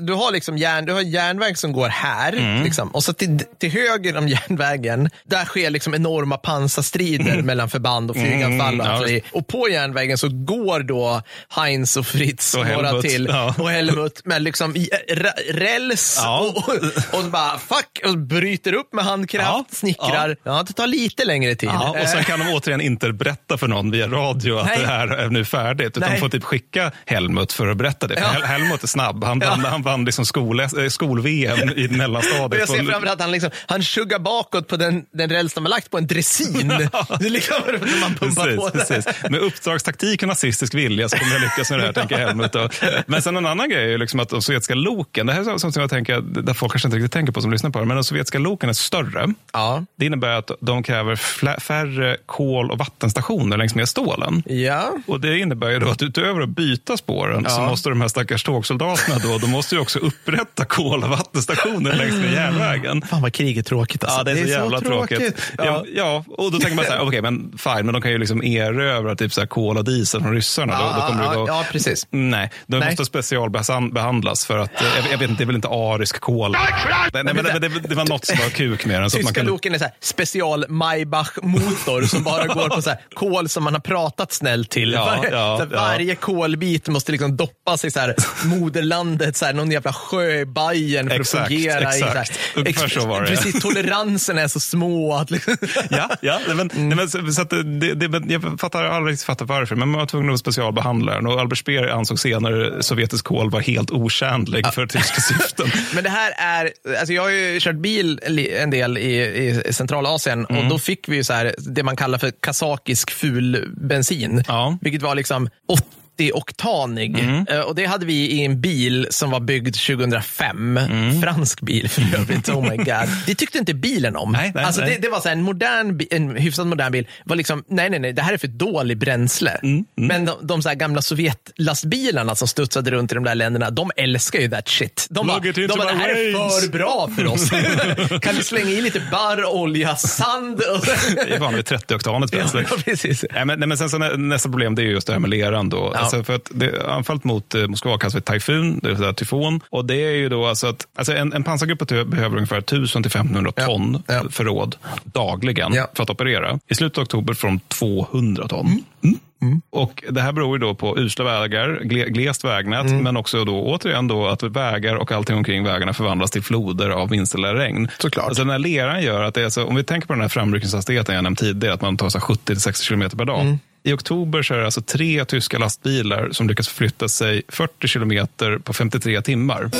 du har liksom järn, du har järnväg som går här Mm. liksom, och så till, till höger om järnvägen, där sker liksom enorma pansarstrider mellan förband och flyganfall. Mm, ja. och på järnvägen så går då Heinz och Fritz Och några Helmut, till ja. och Helmut med liksom ra- räls Ja. och, och, och bara fuck och bryter upp med handkraft, Ja. snickrar. Ja. det tar lite längre tid. Och sen kan de återigen inte berätta för någon via radio att Nej. det här är nu färdigt. Utan Nej. de får typ skicka Helmut för att berätta det. Hel- Helmut är snabb. Han vann, han vann liksom skol, eh, skol-VM i mellanstadiet. jag ser på- framför att han, liksom, han tuggar bakåt på den, den räls de har lagt på en dressin. Det är liksom man pumpar på Precis, det. precis. Med uppdragstaktik och nazistisk vilja så kommer jag lyckas med det här, tänker Helmut. Då. Men sen en annan grej är liksom att de sovjetiska loken, det här är sånt som jag tänker, där folk kanske inte riktigt tänker på som lyssnar på det, men de sovjetiska loken är större. Ja. Det innebär att de kräver färre kol och vattenstationer längs med stålen. Ja. Och Det innebär ju då att utöver att byta spåren så Ja. måste de här stackars tågsoldaterna då, de måste ju också upprätta kol och vattenstationer längs med järnvägen. Fan vad krig är tråkigt alltså. Ja, det är, så jävla tråkigt. Ja. Ja. Ja, och då tänker man så här, okej, men fine, men de kan ju liksom erövra typ så här kol och diesel från ryssarna. Ja, då, då kommer det ja, ja, precis. Nej, de Nej. måste specialbehandlas för att, eh, jag, jag vet inte, det är väl inte arisk kol. Nej, nej, men det, det, det var något som var kuk med den. Så att man Tyska kunde... loken är så här special Maybach-motor som bara går på så här kol som man har pratat snällt till. Ja, Var, ja, så här, ja. Varje kolbit måste liksom doppas i så här moderlandet, så här, någon jävla sjö Bayern för Exakt, att fungera. exakt. I, så här, Ungefär så var det. Precis, toleransen är så små. Att, liksom, Ja, ja nej, men, nej, men, så, så att det, det, jag fattar aldrig riktigt fattar varför, men man var tvungen att specialbehandla den. Och Albert Speer ansåg senare sovjetisk kol var helt otjänlig för tyska syften. Men det här är, alltså jag har ju kört bil en del i, i Centralasien och då fick vi ju så här, det man kallar för kazakisk fulbensin. Ja. Vilket var liksom 80-oktanig. Eh, Och det hade vi i en bil som var byggd 2005. Fransk bil för övrigt. Oh my god. Det tyckte inte bilen om. Nej, nej, alltså nej. Det, det var så en, modern, en hyfsat modern bil. var liksom, nej, nej, nej, det här är för dålig bränsle. Men de, de så här gamla Sovjetlastbilarna som studsade runt i de där länderna, de älskar ju that shit. De bara, de bara det här är veins." för bra för oss. kan vi slänga i lite barr, olja, sand? Och... Det är vanligt 30-oktanet bränsle. ja, precis. Nej, men, nej, men sen så nä, nästa problem det är just det här med leran. Då. Alltså för att det, anfallet mot eh, Moskva kallas för tajfun, det vill säga tyfon. Och det är ju då alltså att alltså en, en pansargrupp behöver ungefär 1000 till 1500 Ja, ton ja. förråd dagligen för att operera. I slutet av oktober från 200 ton. Mm. Och Det här beror ju då på usla vägar, gle, glest vägnät, Mm. men också då återigen då att vägar och allting omkring vägarna förvandlas till floder av minsta regn. Såklart. Alltså den här leran gör att det är så, om vi tänker på den här framryckningshastigheten jag nämnt tidigare, att man tar så här 70-60 kilometer per dag. Mm. I oktober så är det alltså tre tyska lastbilar som lyckas förflytta sig 40 kilometer på 53 timmar.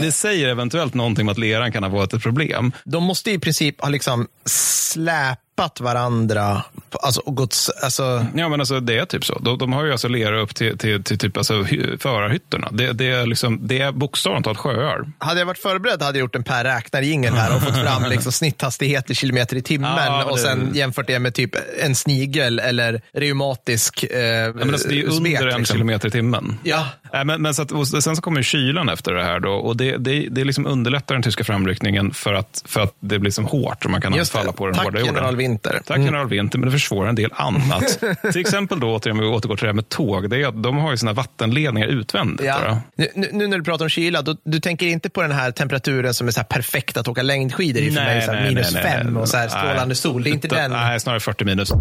Det säger eventuellt någonting om att leran kan ha varit ett problem. De måste i princip ha liksom släpat hjälpat varandra? Alltså, och gått, alltså... Ja, men alltså, det är typ så. De, de har ju alltså lera upp till, till, till typ alltså, hy, förarhytterna. Det, det, är liksom, det är bokstavligt talat sjöar. Hade jag varit förberedd hade jag gjort en Per Räknar-jingel här och fått fram liksom snitthastighet i kilometer i timmen Ja, och det- sen jämfört det med typ en snigel eller reumatisk eh, Ja, men alltså, det är smek, under en liksom. kilometer i timmen. Ja. Nej, men, men så att, sen så kommer ju kylan efter det här då, och det, det, det liksom underlättar den tyska framryckningen för att, för att det blir som hårt och man kan Just det. falla på den Tack, hårda jorden. Winter. Tack Mm. general Winter, men det försvårar en del annat. Till exempel då, återigen, om vi återgår till det här med tåg, det är att de har ju sina vattenledningar utvändigt. Ja. då. Nu, nu- nu när du pratar om kyla, då, du tänker inte på den här temperaturen som är så här perfekt att åka längdskidor i för mig, så här minus fem och så här strålande sol. Det är inte Utan- den. Nej, snarare 40 minus.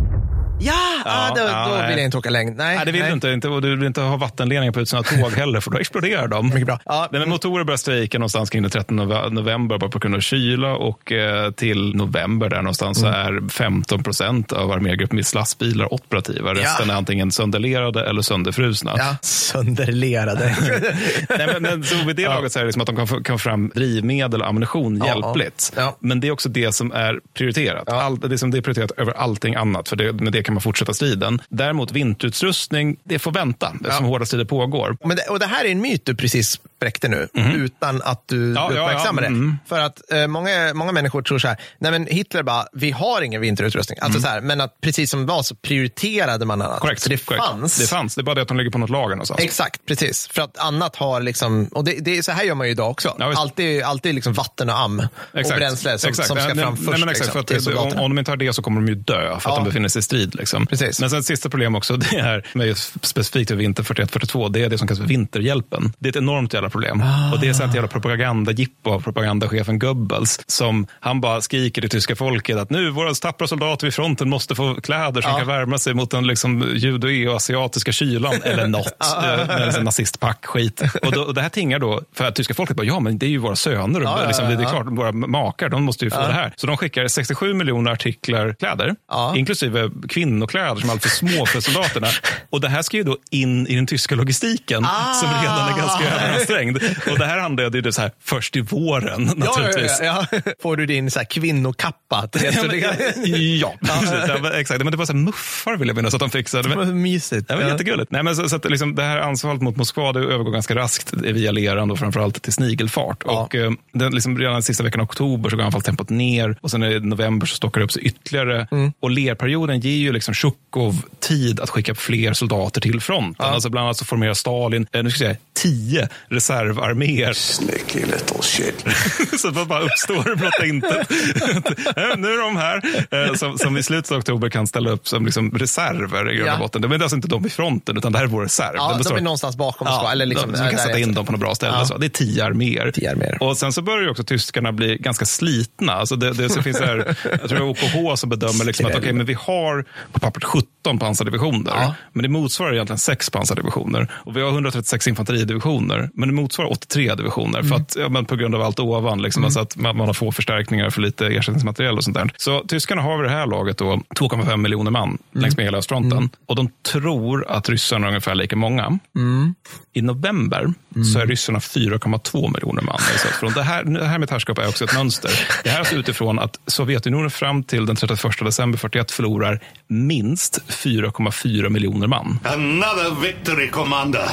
Ja, Ja, ah, då, ja, då nej. vill jag inte åka längd. Nej, Nej, det vill du inte. inte. Och du vill inte ha vattenledningar på utsidan av tåg heller, för då exploderar de. Mycket bra. Ja. Nej, men motorer börjar strejka någonstans kring den 13 nove- november bara på grund av kyla och eh, till november där någonstans så är 15 procent av armégruppen med lastbilar operativa. Resten är antingen sönderlerade eller sönderfrusna. Ja, sönderlerade. Nej, men, men, så vid det laget så är det liksom att de kan få kan fram drivmedel och ammunition Ja, hjälpligt. ja. Men det är också det som är prioriterat. Allt, det, som det är prioriterat över allting annat, för det, med det kan man fortsätta striden. Däremot vinterutrustning, det får vänta eftersom hårda strider pågår. Men det, och det här är en myt du precis spräckte nu, utan att du. Ja, ja, uppmärksammar ja, det. mm. För att eh, många, många människor tror så här, nej men Hitler bara, vi har ingen vinterutrustning. Alltså Mm. så här, men att precis som det var så prioriterade man annat. Korrekt. Så det korrekt. fanns. Det fanns, det är bara det att de ligger på något lager någonstans. Exakt, precis. För att annat har liksom, och det, det så här gör man ju idag också. Ja, alltid alltid liksom vatten och am och bränsle som, som ska fram nej, först nej, men exakt, liksom, för att det, om, om de inte har det så kommer de ju dö för att Ja. de befinner sig i strid. Liksom. Precis. Men sen ett sista problem också, det är med specifikt vinter 41-42, det är det som kallas för vinterhjälpen. Det är ett enormt jävla problem. Ah. Och det är så ett jävla propagandajippo av propagandachefen Goebbels som han bara skriker till tyska folket att nu, våra tappra soldater vid fronten måste få kläder som Ja. kan värma sig mot den liksom, judo-asiatiska kylan eller något. liksom nazistpack-skit. Och, då, och det här tingar då, för att tyska folket bara, ja men det är ju våra söner, ja, liksom, det är klart, våra makar, de måste ju få det här. Så de skickar 67 miljoner artiklar kläder, inklusive kvinnokläder som är alltför små för soldaterna. Och det här ska ju då in i den tyska logistiken Ah. som redan är ganska överansträngd. Och det här handlade ju det så här, först i våren Ja, ja, naturligtvis. ja, ja. Får du din så här, kvinnokappa? Ja, precis. Exakt. Men det var så här muffar vill jag minnas att de fixade. Men, Vad mysigt. det var jättegulligt. Nej, men så, så att liksom, det här anfallet mot Moskva det övergår ganska raskt via leran och framförallt till snigelfart. Och, eh, den, liksom, redan den sista veckan av oktober så går anfallstempot ner och sen i november så stockar det upp sig ytterligare. Mm. Och lerperioden ger ju liksom Tjukov tid att skicka fler soldater till fronten. Alltså bland annat så formerar Stalin, eh, nu ska jag säga, tio reservarméer. Sneaky little shit. så det bara uppstår blotta intet. Eh, nu är de här. Eh, Som, som i slutet av oktober kan ställa upp som liksom reserver i grund och Ja. botten. Det är alltså inte de i fronten, utan det här är vår reserv. Ja, Den de består- är någonstans bakom. Ja, eller liksom, de, så vi kan sätta in dem på något bra ställe. Ja. Så. Det är tio arméer. Tio arméer. Och sen så börjar ju också tyskarna bli ganska slitna. Alltså det, det, så finns det här, jag tror det är OKH som bedömer liksom att okay, men vi har på pappret 17 pansardivisioner. Ja. Men det motsvarar egentligen sex pansardivisioner. Och vi har 136 infanteridivisioner. Men det motsvarar 83 divisioner. Mm. För att, ja, men på grund av allt ovan. Liksom, alltså att man, man har få förstärkningar för lite ersättningsmaterial och sånt där. Så tyskarna har vid det här laget då 2,5 miljoner man längs med hela östfronten. Och de tror att ryssarna är ungefär lika många. I november så är ryssarna 4,2 miljoner man. östfront. Det här, det här med ett härskap är också ett mönster. Det här är alltså utifrån att Sovjetunionen fram till den 31 december 41 förlorar minst 4,4 miljoner man. Another victory, Commander.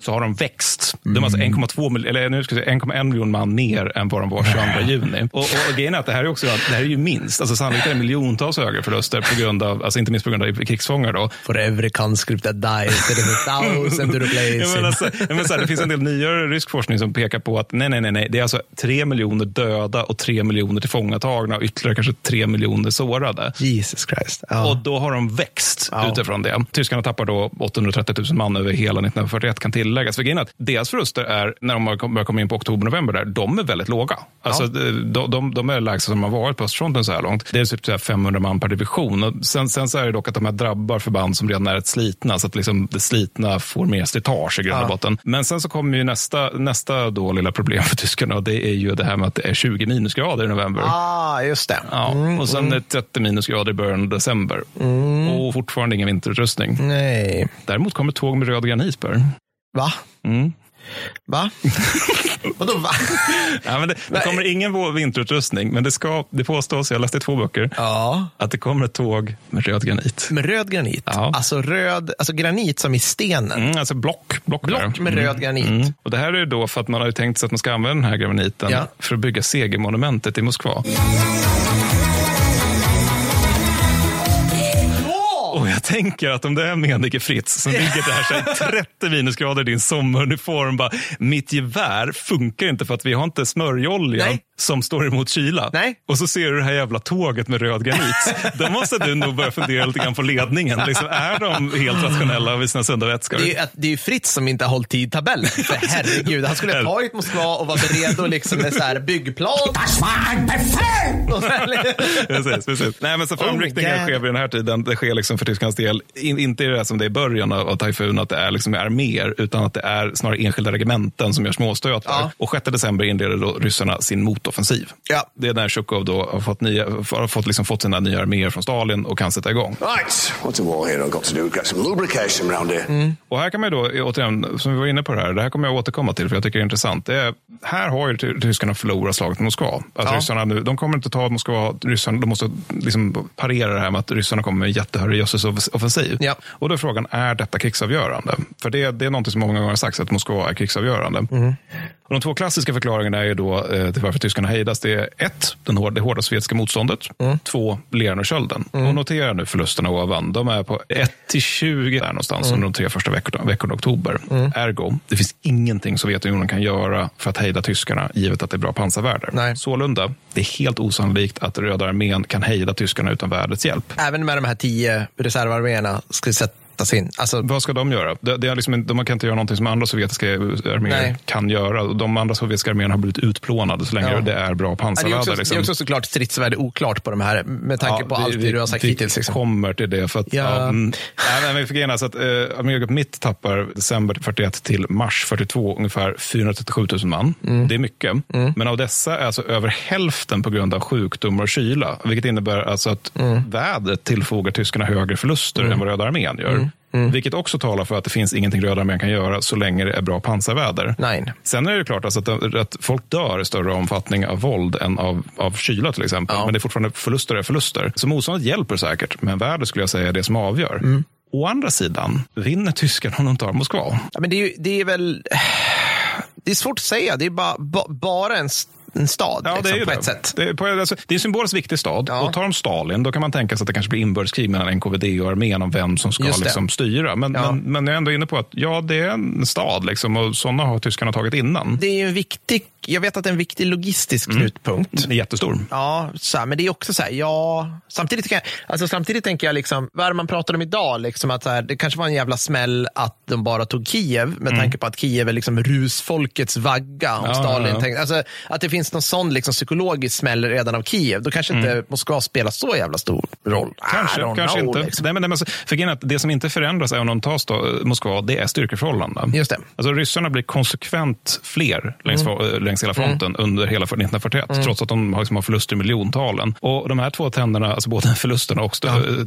Så har de växt. De alltså 1,2 mil- eller nu ska jag säga 1,1 miljon man mer än vad de var 22 juni. Och, och, och grejen är att det här är också det här är ju minst. Alltså sannolikt är det miljontals högre förluster på grund av, alltså inte minst på grund av krigsfångar då. For every conscript that dies, there is a thousand to replace men alltså, ja, men så här, det finns en del nyare rysk forskning som pekar på att nej, nej, nej, nej, det är alltså tre miljoner döda och tre miljoner tillfångatagna och ytterligare kanske tre miljoner sårade. Jesus Christ. Ja. Och då har de växt Ja. utifrån det. Tyskarna tappar då 830 000 man över hela 1941 kan tilläggas. För grejen är att deras förluster är, när de börjar komma in på oktober-november, där, de är väldigt låga. Alltså, de, de, de är lägsta som har varit på östfronten så här långt. Det är typ så här 500 man per division. Och sen, sen så är det dock att de här drabbar förband som redan är rätt slitna, så att liksom det slitna får mer slitage i grund och Ja. botten. Men sen så kommer ju nästa, nästa då lilla problem för tyskarna och det är ju det här med att det är 20 minusgrader i november. Ah, just det. Ja, Mm, och sen det 30 minusgrader i början av december. Och fortfarande ingen vinterutrustning. Nej. Däremot kommer tåg med röd granit, Per. Va? Mm. Va? Vadå va? Ja, men det, det kommer ingen vinterutrustning, men det, ska, det påstås, jag läste två böcker, Ja. att det kommer ett tåg med röd granit. Med röd granit? Ja. Alltså röd, alltså granit som i stenen. Mm, alltså block. Block, Block med Mm. röd granit. Mm. Och det här är ju då för att man har tänkt sig att man ska använda den här graniten Ja. för att bygga segermonumentet i Moskva. Jag tänker att om det är Menike Fritz som ligger där så här 30 minusgrader i din sommaruniform, bara, mitt gevär funkar inte för att vi har inte smörjolja Nej. som står emot kyla. Nej. Och så ser du det här jävla tåget med röd granit. Då måste du nog börja fundera lite grann på ledningen. Liksom, är de helt rationella vid sina sunda vätskor? Det är, det är ju Fritz som inte har hållit tidtabellen. För herregud, han skulle ha tagit Moskva och vara redo liksom med så här byggplan. Här- precis, precis. Nej, men så Oh framryckningen God. sker vid den här tiden. Det sker liksom för Tysklands del, in, inte i det som det är i början av, av Typhoon, att det är liksom arméer, utan att det är snarare enskilda regementen som gör småstötar. Ja. Och 6 december inleder då ryssarna sin motoffensiv. Ja. Det är när Zjukov då har fått, nya, har fått, liksom fått sina nya arméer från Stalin och kan sätta igång. Right, what's a war hero got to do? Get some lubrication round here. Mm. Och här kan man ju då, återigen, som vi var inne på det här, det här kommer jag återkomma till för jag tycker det är intressant. Det är, här har ju ty- tyskarna förlorat slaget mot Moskva. Att Ja. ryssarna nu, de kommer inte ta Moskva, ryssarna, de måste liksom parera det här med att ryssarna kommer med en jättehörig jössesoffensiv. Ja. Och då är frågan, är detta krigsavgörande? För det, det är något som många gånger har sagts, att Moskva är krigsavgörande. Mm. Och de två klassiska förklaringarna är ju då eh, till varför tyskarna hejdas. Det är ett, den hårda, det hårda sovjetiska motståndet. Mm. Två, Lernerkölden. Och notera nu förlusterna ovan. De är på 1 till 20 där någonstans Mm. under de tre första veckorna, veckorna i oktober. Ergo, det finns ingenting Sovjetunionen kan göra för att hejda tyskarna, givet att det är bra pansarvärde. Nej. Sålunda, det är helt osannolikt att Röda armén kan hejda tyskarna utan värdets hjälp. Även med de här tio reservarméerna ska sättas in. Alltså, Vad ska de göra? Det, det är liksom, de kan inte göra någonting som andra sovjetiska arméer Nej. kan göra. De andra sovjetiska arméerna har blivit utplånade så länge Ja. det är bra ja, det, är också, liksom. det är också såklart stridsvärde oklart på de här med tanke på allt det du har sagt vi hittills. Liksom. kommer till det. För att, Ja. ja. mm, nej, men vi fick så att eh, Armégrupp Mitt tappar december 41 till mars 42 ungefär 437 000 man. Mm. Det är mycket. Men av dessa är alltså över hälften på grund av sjukdomar och kyla. Vilket innebär alltså att Mm. vädret tillfogar tyskarna högre förluster än vad Röda armén gör. Mm. Vilket också talar för att det finns ingenting Röda armén kan göra så länge det är bra pansarväder. Nej. Sen är det klart alltså att, att folk dör i större omfattning av våld än av, av kyla till exempel. Ja. Men det är fortfarande förluster är förluster. Så motståndet hjälper säkert, men väder skulle jag säga är det som avgör. Mm. Å andra sidan, vinner tyskarna om de tar Moskva? Ja, men det, är, ju- det är väl... Det är svårt att säga. Det är bara, ba, bara en, en stad Ja, liksom, det är ju på det. ett sätt. Det är, på, alltså, det är en symboliskt viktig stad. Ja. Och tar de Stalin, då kan man tänka sig att det kanske blir inbördeskrig mellan NKVD och armén om vem som ska liksom, styra. Men, Ja. men, men jag är ändå inne på att ja, det är en stad liksom, och sådana har tyskarna tagit innan. Det är ju en viktig, jag vet att det är en viktig logistisk Mm. knutpunkt. Det är jättestor. Ja, så här, men det är också så här, ja, samtidigt, kan jag, alltså, samtidigt tänker jag, liksom, vad är det man pratar om idag? Liksom, att så här, det kanske var en jävla smäll att de bara tog Kiev, med tanke på att Kiev är liksom rusfolkets vagga. Om Mm. Ja, Stalin ja. Tänkte, alltså, att det finns någon sån liksom, psykologisk smäll redan av Kiev, då kanske inte Moskva spelar så jävla stor roll. Mm. Kanske, kanske know, inte. Liksom. Nej, men, nej, men, alltså, för att det som inte förändras även om de tar sta- Moskva, det är styrkeförhållandena. Just det. Alltså, ryssarna blir konsekvent fler längs, Mm. längs hela fronten under hela 1941, trots att de har, liksom, har förluster i miljontalen. Och de här två tänderna, alltså både förlusterna och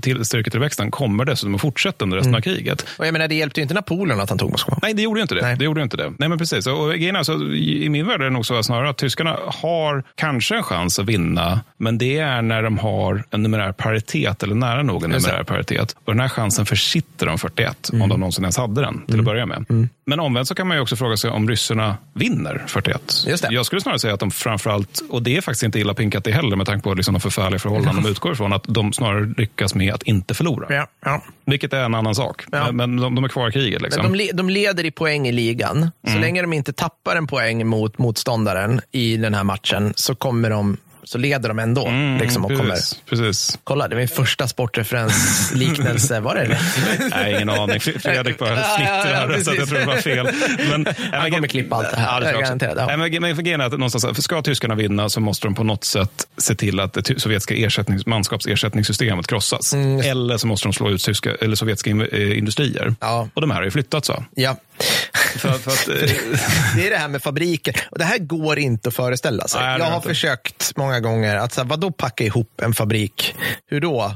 till styrketillväxten, kommer dessutom att fortsätta under resten Mm. av kriget. Och jag menar, det hjälpte ju inte Napoleon att han tog Moskva. Nej, det gjorde ju inte det. Nej. det, gjorde inte det. Nej, men precis. Och grejen alltså, I min värld är det nog så snarare att tyskarna har kanske en chans att vinna, men det är när de har en numerär paritet, eller nära nog en numerär paritet. Och den här chansen försitter de 41, Mm. om de någonsin ens hade den, till att börja med. Men omvänt så kan man ju också fråga sig om ryssarna vinner 41. Just det. Jag skulle snarare säga att de framförallt, och det är faktiskt inte illa pinkat det heller, med tanke på liksom de förfärliga förhållanden de utgår ifrån, att de snarare lyckas med att inte förlora. Ja, ja. Vilket är en annan sak. Ja. Men, men de, de är kvar i kriget. Liksom. Men de, le, de leder i poäng i ligan. Så länge de inte tappar en poäng mot motståndaren i den här matchen så kommer de så leder de ändå. liksom, och kommer, precis, precis. kolla, det är min första sportreferensliknelse. Var det det? Nej, ingen aning. Fre- Fredrik bara Ja, ja, snittrar ja, här, så att jag precis. tror det var fel. Men, Han kommer klippa allt det här, Ja, det garanterat, ja. Nej, men, grejen är att någonstans, för ska tyskarna vinna så måste de på något sätt se till att det sovjetiska ersättnings, manskapsersättningssystemet krossas. Eller så måste de slå ut tyska, eller sovjetiska eh, industrier. Mm. Ja. Och de här har ju flyttat. så. Ja. För, för att, eh, Det är det här med fabriker. Och det här går inte att föreställa sig. Nej, jag har inte. försökt många gånger att så här, vadå packa ihop en fabrik? Hur då?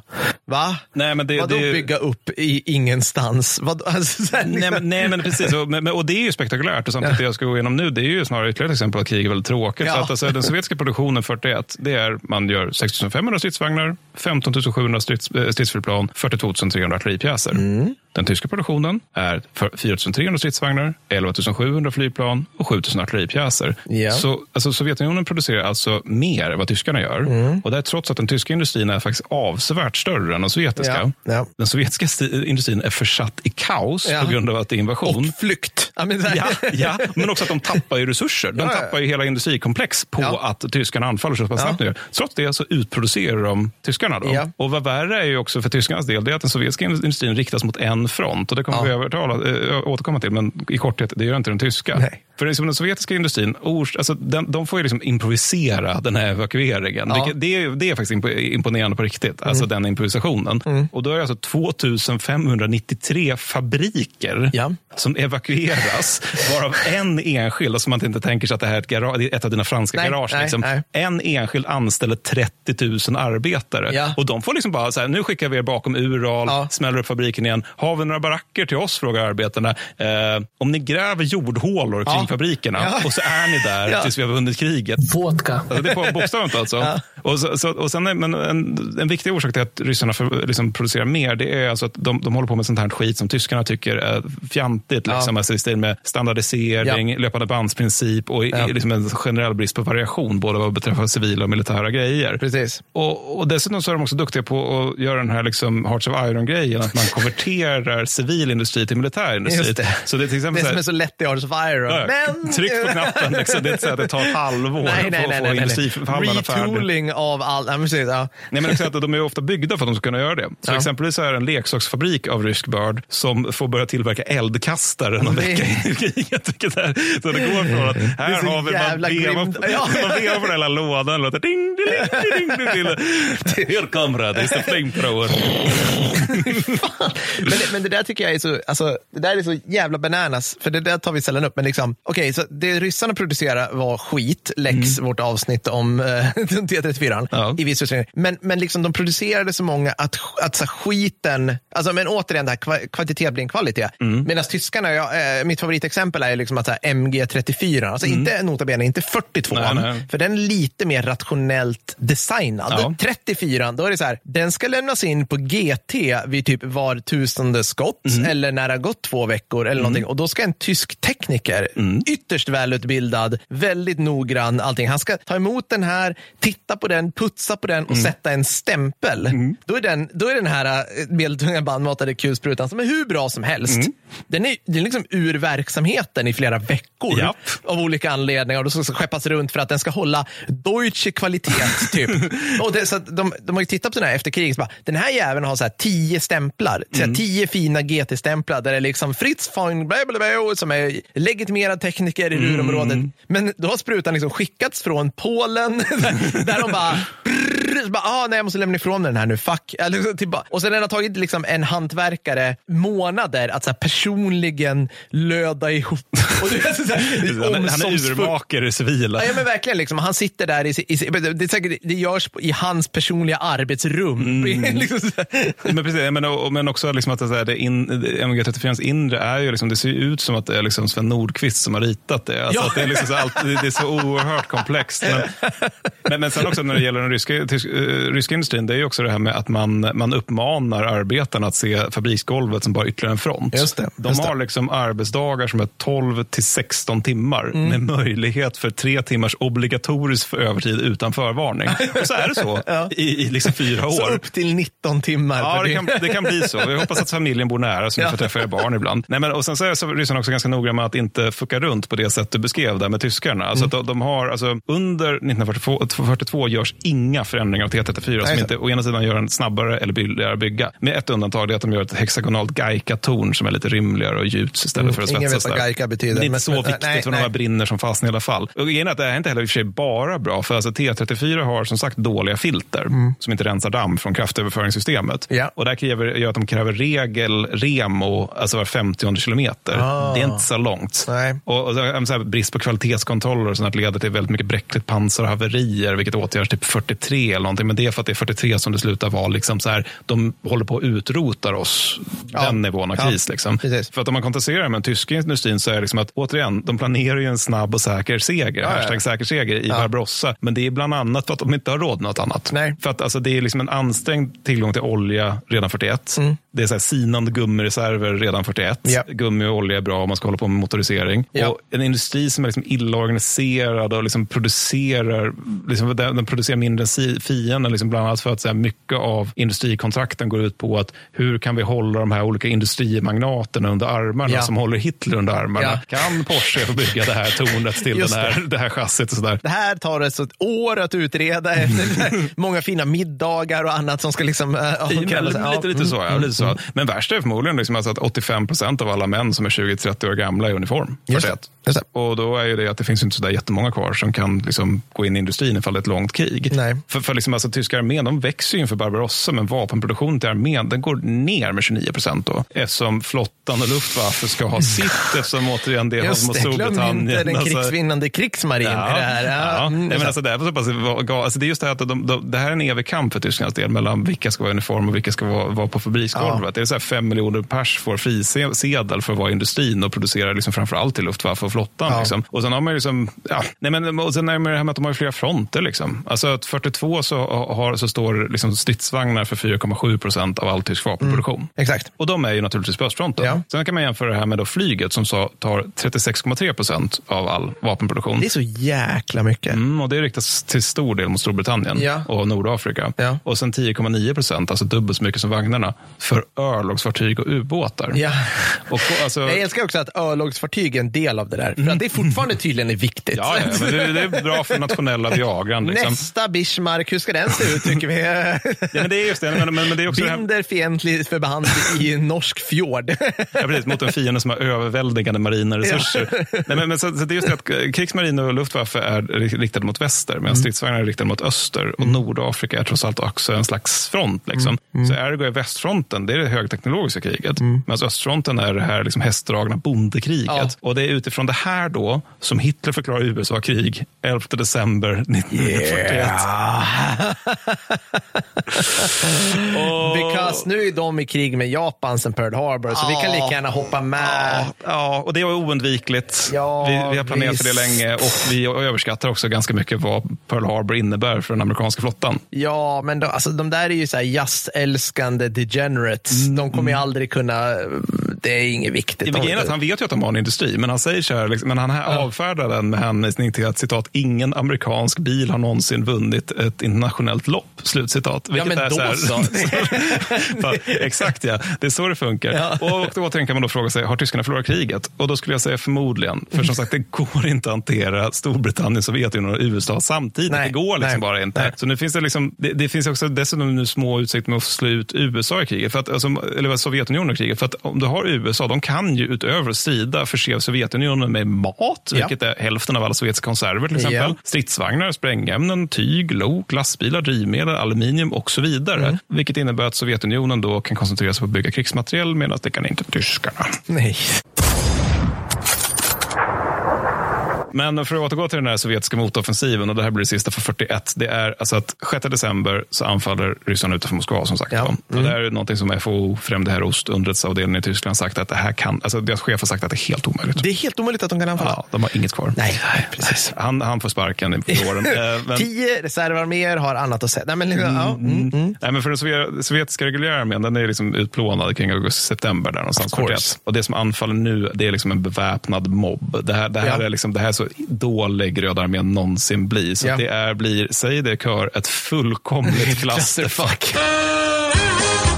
Va? Nej, men det, Vadå det... bygga upp i ingenstans? Vad, alltså, så här, Nej, men, nej, men precis. Och, men, och det är ju spektakulärt. Och samtidigt det jag ska gå igenom nu, det är ju snarare ytterligare ett exempel att krig är väldigt tråkigt. Ja. För att, alltså, den sovjetiska produktionen 41, det är man gör 6 500 stridsvagnar, 15 700 strids, eh, stridsflygplan, 42 300 artilleripjäser. Mm. Den tyska produktionen är för 4 300 stridsvagnar, 11 700 flygplan och 7 000 artilleripjäser. Ja. Så alltså, Sovjetunionen producerar alltså mer än vad tyskarna gör. Mm. Och det är trots att den tyska industrin är faktiskt avsevärt större än den sovjetiska. Ja, ja. Den sovjetiska industrin är försatt i kaos Ja. på grund av att det är invasion. och flykt. Ja, men, så här- Ja, ja, men också att de tappar ju resurser. De tappar ju hela industrikomplex på att tyskarna anfaller så pass snabbt nu. Trots det så utproducerar de tyskarna. Då. Och vad värre är ju också för tyskarnas del, det är att den sovjetiska industrin riktas mot en front. Och det kommer vi övertala, äh, återkomma till, men i korthet, det gör inte den tyska. Nej. För liksom den sovjetiska industrin, alltså den, de får ju liksom improvisera den här evakueringen. Ja. Det, är, det är faktiskt impo- imponerande på riktigt, alltså den improvisationen. Och då är det alltså 2593 fabriker Ja. som evakueras, varav en enskild, alltså man inte tänker sig att det här är ett, gara- det är ett av dina franska Nej, garage. nej, liksom. nej. En enskild anställer 30 000 arbetare. Ja. Och de får liksom bara så här, nu skickar vi er bakom Ural, Ja. smäller upp fabriken igen. Har vi några baracker till oss, frågar arbetarna. Eh, om ni gräver jordhålor kring. Fabrikerna Ja. och så är ni där Ja. tills vi har vunnit kriget. Vodka. Alltså, det är på bokstavligt alltså. Och, så, så, och sen är, men en, en viktig orsak till att ryssarna för, liksom producerar mer, det är alltså att de, de håller på med sånt här skit som tyskarna tycker är fjantigt. Ja. Liksom, alltså i stil med standardisering, löpande bandsprincip och Ja. liksom en generell brist på variation, både vad beträffar civila och militära grejer. Precis. Och, och dessutom så är de också duktiga på att göra den här liksom Hearts of Iron-grejen, att man konverterar civil industri till militär industri. Just det. Så det är till exempel Det så som är så lätt i Arts of Iron. Ja, Men... Tryck på knappen, liksom. det är inte så att det tar ett halvår Nej, nej, att få industriförhandlarna färdiga. Retooling av allt. Ja, precis, ja. Nej, men exakt, de är ofta byggda för att de ska kunna göra det. Så Ja. exempelvis är en leksaksfabrik av rysk börd som får börja tillverka eldkastare någon vecka in i kriget. Vilket är, så det går från att här har vi, man vevar. Ja. man vevar på den hela lådan och låter ding, ding, ding, ding, ding. Here kamrad, it's the flamethrower. men, det, men det där tycker jag är så, alltså, det där är så jävla bananas, för det där tar vi sällan upp. Men liksom, okej, så det ryssarna producerade var skit, Lex, vårt avsnitt om eh, T34 Mm. Ja. i viss utsträckning. Men, men liksom, de producerade så många att, att så skiten, alltså, men återigen, det här, kva- kvantitet blir en kvalitet. Mm. Medan tyskarna, jag, eh, mitt favoritexempel är liksom att så här, MG34, alltså inte nota bene, inte 42, Mm. Nej, nej. för den är lite mer rationellt designad. Ja. 34, då är det så här, den ska lämnas in på GT vid typ var tusende skott Mm. eller när det har gått två veckor eller någonting. Och då ska en tysk tekniker, Mm. ytterst välutbildad, väldigt noggrann, allting. Han ska ta emot den här, titta på den, putsa på den och Mm. sätta en stämpel. Då, är den, då är den här eh, medeltunga bandmatade kulsprutan som är hur bra som helst. Mm. Den är, den är liksom ur verksamheten i flera veckor Japp. av olika anledningar. Och då ska skeppas runt för att den ska hålla deutsche kvalitet. typ. och det, så de, de har ju tittat på den här efter kriget. bara, Den här jäveln har så här tio stämplar. Så Mm. här tio fina GT-stämplar där det är liksom Fritz von Blablabla, som är legitimerad tekniker i Mm. rurområdet. Men då har sprutan liksom skickats från Polen där, där de bara brrr, så bara, ah, nej, jag måste lämna ifrån mig den här nu, fuck. Eller, så tillba- och sen den har tagit liksom en hantverkare månader att så här, personligen löda ihop. Och du så här, Han, han är urmakare i civila. Ja, men verkligen. Liksom, han sitter där i, i, det, är säkert, det görs i hans personliga arbetsrum. liksom så här. Men, precis, men, och, men också liksom att det, här, det in, MG34 inre är ju liksom, det ser ut som att det är liksom Sven Nordqvist som har ritat det. Alltså Ja. det, är liksom så, allt, det är så oerhört komplext. Men, men, men sen också när det gäller den ryska, tysk, ryska industrin, det är ju också det här med att man, man uppmanar arbetarna att se fabriksgolvet som bara ytterligare en front. Just det, De just det. har liksom arbetsdagar som är 12 till 16 timmar Mm. med möjlighet för tre timmars obligatorisk övertid utan förvarning. Och så är det så i, i liksom fyra år. Så upp till 19 timmar Ja, det kan, det kan bli så. Jag hoppas att familjen bor nära så ni Ja. får träffa era barn ibland. Nej, men, och sen så är så ryssarna också ganska noga med att inte fucka runt på det sätt du beskrev där med tyskarna. Alltså Mm. de, de har, alltså, under 1942 görs inga förändringar av T34 Nej, som inte å ena sidan gör den snabbare eller billigare att bygga. Med ett undantag, det är att de gör ett hexagonalt Geica-torn som är lite rymligare och gjuts istället för att Ingen vet svetsas vad där. Geica betyder. det är inte så viktigt nej, för nej. de brinner som fasen i alla fall. Och grejen är att det här är inte heller i och för sig bara bra, för alltså T34 har som sagt dåliga filter mm. som inte rensar damm från kraftöverföringssystemet. Ja. Och det kräver, gör att de kräver regel remo, alltså var 50 kilometer. Ah. Det är inte så långt. Nej. Och, och så här, brist på kvalitetskontroller och sånt leder till väldigt mycket bräckligt pansar och haverier, vilket åtgärdas typ 43 eller någonting. Men det är för att det är 43 som det slutar vara. Liksom så här, de håller på att utrota oss. Ja. Den nivån av kris. Ja. Liksom. För att om man kontrasterar med den tyska industrin så är det liksom att återigen, de planerar ju en snabb och säker seger. Ja, hashtag säker seger i Barbarossa. Men det är bland annat för att de inte har råd med något annat. Nej. För att alltså, det är liksom en ansträngd tillgång till olja redan 41. Mm. Det är så här sinande gummireserver redan 41. Ja. Gummi och olja är bra om man ska hålla på med motorisering. Ja. Och en industri som är liksom illa organiserad och liksom producerar, liksom, den producerar mindre än fienden. Liksom bland annat för att så här, mycket av industrikontrakten går ut på att hur kan vi hålla de här olika industrimagnaterna under armarna ja. som håller Hitler under armarna. Kan Porsche få bygga det här tornet till den här, det. det här chassit? Och så där. Det här tar ett år att utreda efter många fina middagar och annat som ska liksom... Äh, ja, lite, lite, så, ja, lite så. Mm. Men värst är förmodligen liksom alltså att 85 procent av alla män som är 20-30 år gamla är i uniform. Just det. Just det. Och då är ju det att det finns inte så där jättemånga kvar som kan liksom gå in i industrin ifall det är ett långt krig. Nej. För, för liksom alltså, tyska armén de växer ju inför Barbarossa, men vapenproduktionen till armén den går ner med 29 procent då. Eftersom flottan och Luftwaffe ska ha sitt, eftersom återigen det har mot Storbritannien. Glöm inte den alltså, krigsvinnande krigsmarin ja, i det här. Ja, ja. Mm, men alltså, det, är så pass, alltså, det är just det här att de, de, det här är en evig kamp för Tysklands del mellan vilka ska vara i uniform och vilka ska vara, vara på fabriksgolvet. Ja. Det är så här fem miljoner pers får frisedel för att vara i industrin och producera liksom framför allt till Luftwaffe och flottan. Ja. Liksom. Och sen har man liksom, ja, nej men, och sen är det det här med att de har flera fronter. Liksom. Alltså att 42 så, har, så står liksom stridsvagnar för 4,7 procent av all tysk vapenproduktion. Mm. Exakt. Och de är ju naturligtvis på östfronten. Ja. Sen kan man jämföra det här med då flyget som så, tar 36,3 procent av all vapenproduktion. Det är så jäkla mycket. Mm, och det riktas till stor del mot Storbritannien ja. och Nordafrika. Ja. Och sen 10,9 procent, alltså dubbelt så mycket som vagnarna, för örlogsfartyg och ubåtar. Ja. Och, alltså... Jag älskar också att örlogsfartyg är en del av det där. För att det är fortfarande tydligen är viktigt. Ja, ja men det, det, är bra för nationella Viagran. Liksom. Nästa Bismarck, hur ska den se ut tycker vi? ja, men det är just det. Men, men, men det är också Binder fientlig förband i en norsk fjord. ja, precis, mot en fiende som har överväldigande marina resurser. Ja. Nej, men, men, så, så det är just det att krigsmarin och luftwaffe är riktade mot väster, medan mm. stridsvagnar är riktade mot öster. Och mm. Nordafrika är trots allt också en slags front. Liksom. Mm. Så ergo är västfronten det är det högteknologiska kriget. Mm. Medan östfronten är det här liksom hästdragna bondekriget. Ja. Och det är utifrån det här då som Hitler förklarar USA krig 11 december 1941. Yeah. Because nu är de i krig med Japan sen Pearl Harbor, så ja. vi kan lika gärna hoppa med. Ja, ja och det var oundvikligt. Ja, vi, vi har planerat för det länge och vi överskattar också ganska mycket vad Pearl Harbor innebär för den amerikanska flottan. Ja, men då, alltså, de där är ju så här jazzälskande degenerates. Mm. De kommer ju aldrig kunna, det är inget viktigt. Det är att han vet ju att de har en industri, men han säger så här, liksom, men han avfärdar den med hänvisning till att citat, ingen amerikansk bil har någonsin vunnit ett internationellt lopp. Slutcitat. Ja, men är då så, här, så. Exakt ja, det är så det funkar. Ja. Och då återigen kan man då fråga sig, har tyskarna förlorat kriget? Och då skulle jag säga förmodligen. För som sagt, det går inte att hantera Storbritannien, Sovjetunionen och USA samtidigt. Nej. Det går liksom Nej. bara inte. Nej. Så nu finns det, liksom, det, det, finns också dessutom nu små utsikter med att slå ut USA i kriget, för att, alltså, eller Sovjetunionen i kriget. För att om du har USA, de kan ju utöver att strida förse Sovjetunionen med mat, vilket är hälften av alla sovjetiska konserver till exempel. Ja. Stridsvagnar, sprängämnen, tyg, lok, lastbilar, drivmedel, aluminium och så vidare. Mm. Vilket innebär att Sovjetunionen då kan koncentrera sig på att bygga krigsmateriel medan det kan inte tyskarna. Nej. Men för att återgå till den här sovjetiska motoffensiven, och det här blir det sista för 41. Det är alltså att 6 december så anfaller ryssarna utanför Moskva som sagt. Ja. Mm. Och det här är någonting som FO, Främre Herrost, underrättelseavdelningen i Tyskland, sagt att det här kan, alltså deras chef har sagt att det är helt omöjligt. Det är helt omöjligt att de kan anfalla? Ja, de har inget kvar. Nej, precis. Han, han får sparken i våren. Eh, men... Tio reservarméer har annat att säga. Nej, men, liksom, mm, ja. mm, mm. Nej, men för den sovjetiska reguljära armén, den är liksom utplånad kring augusti-september där någonstans. 41. Och det som anfaller nu, det är liksom en beväpnad mobb. Det här, det här, ja. är, liksom, det här är så dålig Röda armén någonsin blir. Så ja. det är, blir, säg det kör, ett fullkomligt clusterfuck.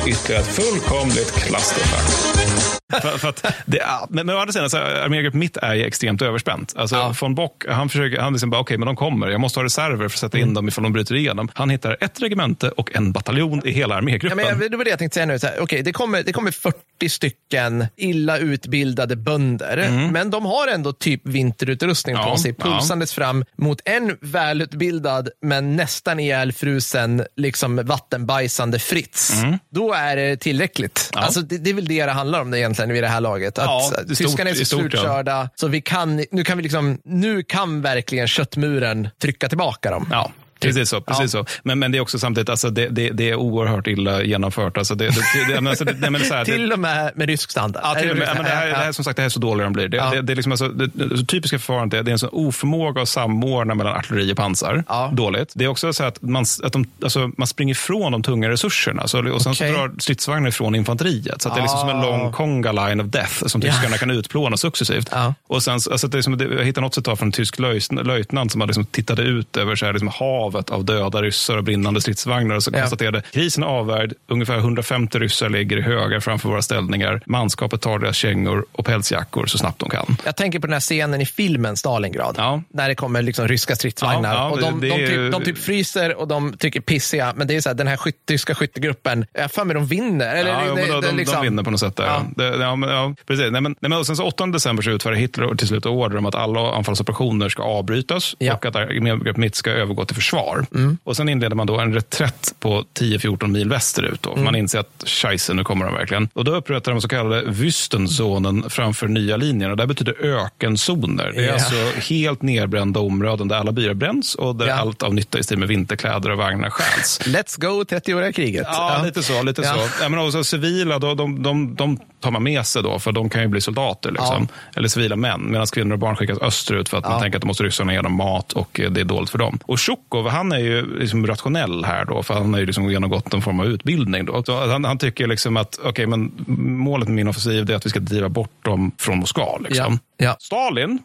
Ytterligare ett fullkomligt clusterfuck. för, för det, men, men å andra sidan, så armégrupp mitt är ju extremt överspänt. Alltså, ja. von Bock, han försöker, han liksom bara, okej, okay, men de kommer. Jag måste ha reserver för att sätta in mm. dem ifall de bryter igenom. Han hittar ett regemente och en bataljon i hela armégruppen. Ja, men det var det jag tänkte säga nu. Okej, okay, det, kommer, det kommer 40 40 stycken illa utbildade bönder. Men de har ändå typ vinterutrustning på Ja, sig, ja. pulsandes fram mot en välutbildad men nästan ihjälfrusen liksom vattenbajsande Fritz. Mm. Då är det tillräckligt. Alltså, det, det är väl det det handlar om det egentligen vid det här laget. Att Ja, stort- tyskarna är så stort, ja. slutkörda, så vi kan, nu kan vi liksom, nu kan verkligen köttmuren trycka tillbaka dem. Ja. Precis så. Precis så. Men, men det är också samtidigt, alltså, det, det, det är oerhört illa genomfört. Alltså, det, det, det, men alltså, det, nej, men så här, det, Till och med med rysk standard. Ja, till och med, Eller- ja, men det, här, det här, som sagt, det här är så dåliga de blir. Det, Ja. det, det är liksom alltså, det, typiska förfarandet är, det är en sån oförmåga att samordna mellan artilleri och pansar. Ja. Dåligt. Det är också så att man, att de, alltså, man springer ifrån de tunga resurserna. Så, och sen Okej. så drar stridsvagnar ifrån infanteriet. Så det är liksom som en Ah. lång conga line of death som Ja. tyskarna kan utplåna successivt. Ja. Och sen, alltså, det är som, jag hittade något citat från en tysk löjtn- löjtnant som hade liksom tittade ut över så här, liksom, havet av döda ryssar och brinnande stridsvagnar och så Ja. konstaterade krisen är avvärjd. Ungefär 150 ryssar ligger i högar framför våra ställningar. Manskapet tar deras kängor och pälsjackor så snabbt de kan. Jag tänker på den här scenen i filmen Stalingrad. Ja. När det kommer liksom ryska stridsvagnar. Ja, och de, det- det de, typ, ju- de typ fryser och de tycker pissiga. Men det är så här, den här skyt, tyska skyttegruppen, jag för mig de vinner. Eller, ja, det, de, de, liksom, de vinner på något sätt. Där. Ja. Men, precis. Nej, men, nej, men, och sen så 8 december så utfärdar Hitler till slut order om att alla anfallsoperationer ska avbrytas och att armégrupp mitt ska övergå till försvar. Och Sen inleder man då en reträtt på 10-14 mil västerut. Då. Man inser att scheisse, nu kommer de verkligen. Och Då upprättar de så kallade Wüstenzonen framför nya linjen. Och det betyder ökenzoner. Det är Ja. alltså helt nedbrända områden där alla byar bränns och där Ja. allt av nytta i stil med vinterkläder och vagnar stjäls. Let's go 30-åriga kriget. Ja, lite så. Lite Ja. så. Ja, men också civila, då, de, de, de tar man med sig då, för de kan ju bli soldater. Liksom. Eller civila män, medan kvinnor och barn skickas österut för att man tänker att de måste ryssarna ge dem mat och eh, det är dåligt för dem. Och Tjukov, han är ju liksom rationell här då, för han har ju liksom genomgått en form av utbildning. Då. Så han, han tycker liksom att okay, men målet med min offensiv är att vi ska driva bort dem från Moskva. Liksom. Ja. Ja. Stalin,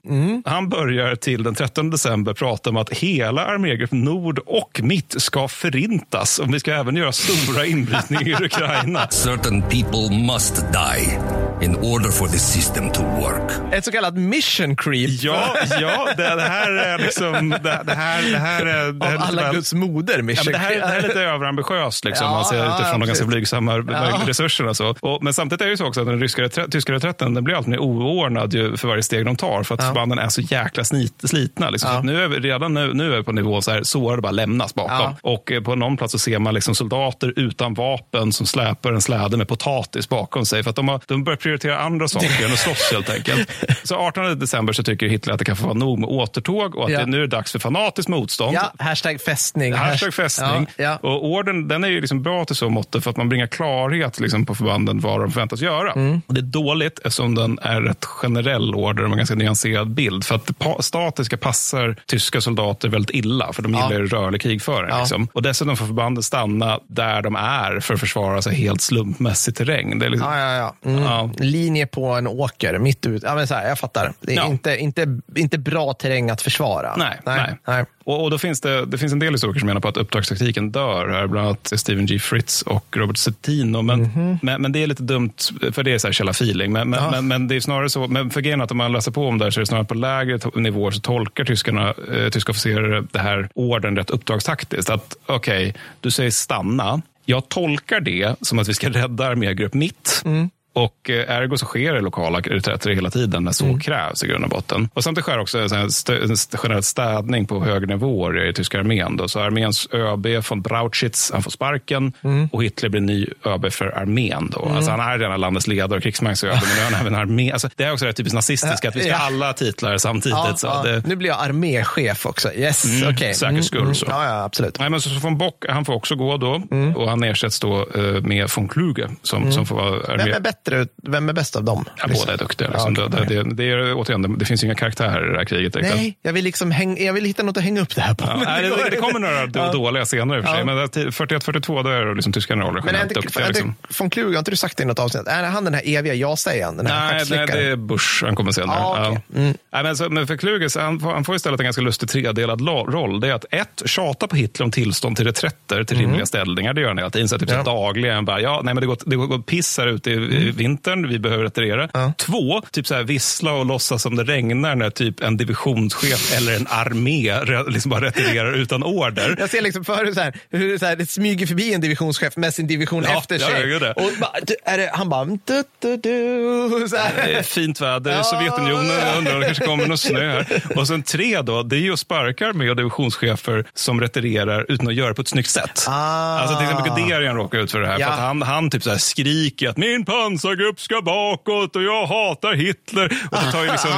han börjar till den 13 december prata om att hela armégrupp Nord och Mitt ska förintas. Och vi ska även göra stora inbrytningar i Ukraina. Certain people must die in order for the system to work. Ett så kallat mission creep. Ja, ja det, det här är liksom... Det, det här, det här är... Det här är Av alla Guds moder, Ja, mission men det, här, det här är lite överambitiöst liksom, Ja, man ser ja, utifrån ja, de ganska blygsamma Ja. resurserna. Så. Och, men samtidigt är det ju så också att den ryska, reträtt, tyska reträtten den blir allt mer oordnad ju för varje steg de tar. För att förbanden är så jäkla snit, slitna. Liksom. Ja. Nu är vi, redan nu, nu är vi på nivå så här, sårade bara lämnas bakom. Ja. Och eh, på någon plats så ser man liksom soldater utan vapen som släpar en släde med potatis bakom sig. För att de, har, de börjar prioritera andra saker än att slåss helt enkelt. Så 18 december så tycker Hitler att det kan få vara nog med återtåg och att Ja. det, nu är dags för fanatiskt motstånd. Ja, hashtag fästning. Hashtag fästning. Ja, ja. Och orden den är ju liksom bra till så mått för att man bringar klarhet liksom på förbanden vad de förväntas göra. Mm. Och det är dåligt eftersom den är rätt generell order med en ganska nyanserad bild. För att statiska passar tyska soldater väldigt illa för de Ja. gillar rörlig krigföring. Ja. Liksom. Och dessutom får förbanden stanna där de är för att försvara sig helt slumpmässig terräng. Det är liksom, Ja, ja, ja. Mm. Ja. Linje på en åker, mitt ut. Ja, men så här, jag fattar. Det är Ja. inte, inte, inte bra terräng att försvara. Nej, nej. nej. nej. Och, och då finns det, det finns en del historiker som menar på att uppdragstaktiken dör. Här, bland annat Steven G. Fritz och Robert Cettino. Men, Mhm. men, men det är lite dumt, för det är så här källa-feeling. Men, men, men, men det är snarare så, men för grejen att om man läser på om det här så är det snarare på lägre nivåer så tolkar tyskarna, eh, tyska officerare det här orden rätt uppdragstaktiskt. Att okej, du säger stanna. Jag tolkar det som att vi ska rädda armégrupp mitt. Mm. Och eh, ergo så sker det lokala reträtter hela tiden när så Mm. krävs i grund och botten. Och samtidigt sker också en en generell städning på högre nivåer i tyska armén. Då. Så arméns ÖB von Brauchitz, han får sparken Mm. och Hitler blir ny ÖB för armén. Då. Alltså, han är redan landets ledare och krigsmaktsÖB, men nu är han även armé. Alltså, det är också det typiskt nazistiska, att vi ska ha alla titlar samtidigt. Ja, så ja. det, Nu blir jag arméchef också. Yes, Mm, okej. säkerhets skull, så. Ja, ja, absolut. Nej, men så, så von Bock, han får också gå då Mm. och han ersätts då eh, med von Kluge som, som får vara armé. Vem är bättre? Vem är bäst av dem? Ja, båda är duktiga. Liksom. Ja, okej. det, det, det, är, återigen, det, finns inga karaktärer i det här kriget. Nej, jag vill, liksom häng, jag vill hitta något att hänga upp det här på. Ja, det det, kommer några Ja. dåliga scener i och för sig. Men det är 41-42 då är liksom tyska generaler Men är generellt inte, duktiga. Liksom. von Kluge, har inte du sagt det i något avsnitt? Är han den här eviga ja-sägaren? Nej, nej, det är Bush. Han kommer senare. Ja, okej. Ja. Nej, men, så, men för Kluge, så han, han får istället en ganska lustig tredelad roll. Det är att ett, tjata på Hitler om tillstånd till reträtter till rimliga ställningar. Det gör han hela tiden. Så typ Mm. Ja. dagligen bara, ja, nej, men det går, det går piss här ute i, i vintern, vi behöver retirera. Ja. Två, typ så här vissla och låtsas som det regnar när typ en divisionschef eller en armé liksom bara retirerar utan order. Jag ser liksom för så här, hur så här, det smyger förbi en divisionschef med sin division Ja, efter ja, sig. det. Och du, är det, han bara... Du, du, du, så här. är fint väder Ja. Sovjetunionen. Undrar det kanske kommer någon snö här. Och sen tre då, det är ju att sparka med och divisionschefer som retirerar utan att göra det på ett snyggt sätt. Ah. Alltså till exempel Guderian råkar ut för det här. Ja. För att han, han typ så skriker att min pansargrupp ska bakåt och jag hatar Hitler. Och så tar ju liksom.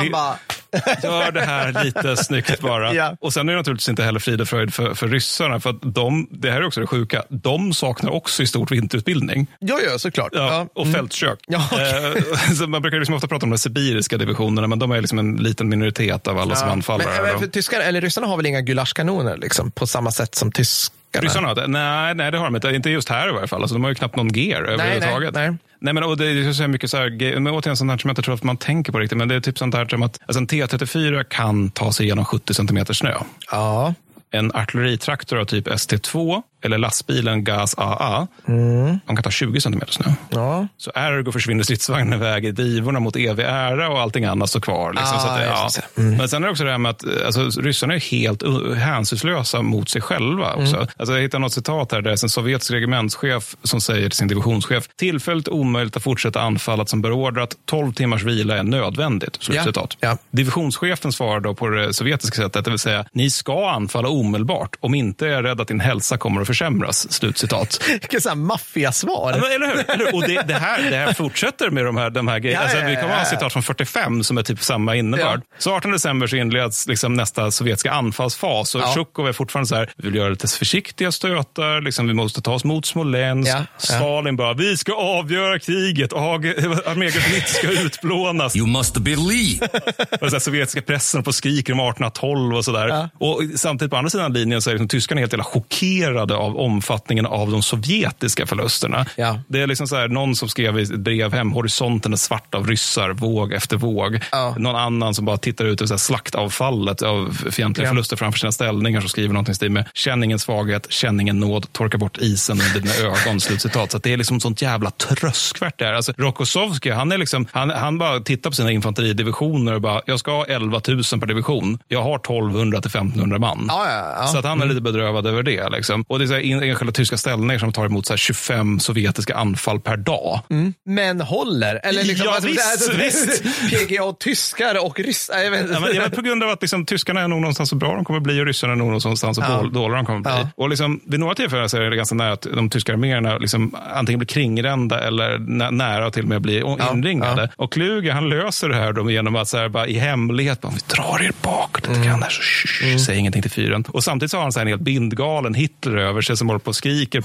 Gör det här lite snyggt bara. Ja. Och sen är det naturligtvis inte heller frid och fröjd för, för ryssarna. För att de, det här är också det sjuka, de saknar också i stort vinterutbildning. Jo, jo, såklart. Ja, Ja. och fältkök. Ja, okej. Eh, man brukar liksom ofta prata om de sibiriska divisionerna, men de är liksom en liten minoritet av alla som anfaller. Men, men, för tyskar, eller ryssarna har väl inga gulaschkanoner liksom, på samma sätt som tyskarna? Ryssarna? Nej, nej, det har de inte. Inte just här i varje fall. Alltså, de har ju knappt någon gear överhuvudtaget. nej, nej. Nej, men, och det är så mycket så här, men återigen sånt här som jag inte tror att man tänker på riktigt. Men det är typ sånt här som att alltså en T34 kan ta sig igenom 70 centimeter snö. Ja. En artilleritraktor av typ ST2 eller lastbilen GAS AA, de kan ta 20 centimeter snö. ja. Så ergo försvinner stridsvagnen iväg i drivorna mot evig ära och allting annat står kvar. Liksom. Ah, så att ja. det. Men sen är det också det här med att alltså, ryssarna är helt hänsynslösa mot sig själva. Också. Mm. Alltså, jag hittade något citat här där det är en sovjetisk regementschef som säger till sin divisionschef tillfälligt omöjligt att fortsätta anfallet som beordrat 12 timmars vila är nödvändigt. Slutcitat. Ja. Divisionschefen svarar då på det sovjetiska sättet, det vill säga ni ska anfalla omedelbart. Om inte är jag rädd att din hälsa kommer att försämras. Slutcitat. Vilket sånt maffiasvar. Ja, men Eller hur? Eller hur? Och det, det, här, det här fortsätter med de här, de här grejerna. Ja, Alltså, vi kommer ja, ha citat från 45 som är typ samma innebörd. Så 18 december så inleds liksom nästa sovjetiska anfallsfas. Och Ja. Tjukov är fortfarande så här, vi vill göra lite försiktiga stötar, liksom, vi måste ta oss mot Smolensk. Ja, ja. Stalin bara, vi ska avgöra kriget, armégrupp 90 ska utplånas. You must believe. Och så här sovjetiska pressen på skriker om 1812 och sådär. Ja. Och samtidigt på andra sidan linjen så är liksom tyskarna helt jävla chockerade av omfattningen av de sovjetiska förlusterna. Ja. Det är liksom så här, någon som skrev i ett brev hem, horisonten är svart av ryssar, våg efter våg. Ja. Någon annan som bara tittar ut över slaktavfallet av fientliga Ja. förluster framför sina ställningar som skriver någonting i stil med känn ingen svaghet, känn ingen nåd, torka bort isen under dina ögon. Slutcitat. Så det är liksom sånt jävla tröskvärt där. Alltså, Rokossovski, han, är liksom, han, han bara tittar på sina infanteridivisioner och bara, jag ska ha 11 000 per division. Jag har 1200 till 1500 man. Ja, ja, ja. Så att han är lite bedrövad över det. Liksom. Och det så här enskilda tyska ställningar som tar emot så här 25 sovjetiska anfall per dag. Men håller? Eller liksom, Ja, man visst, visst. PGA och tyskar och ryssar. Ja, men, ja, men på grund av att liksom, tyskarna är nog någonstans så bra de kommer bli och ryssarna är nog någonstans så Ja. dål- dåliga de kommer bli. Ja. Och liksom, vid några tillfällen så är det ganska nära att de tyska arméerna liksom, antingen blir kringrända eller nä- nära att till och med bli Ja. inringade. Och Kluge han löser det här då genom att så här, bara, i hemlighet, bara, vi drar er bakåt lite grann här, så shh, Mm. säg ingenting till fyren. Och samtidigt så har han så här en helt bindgalen Hitler över sig som håller på och skriker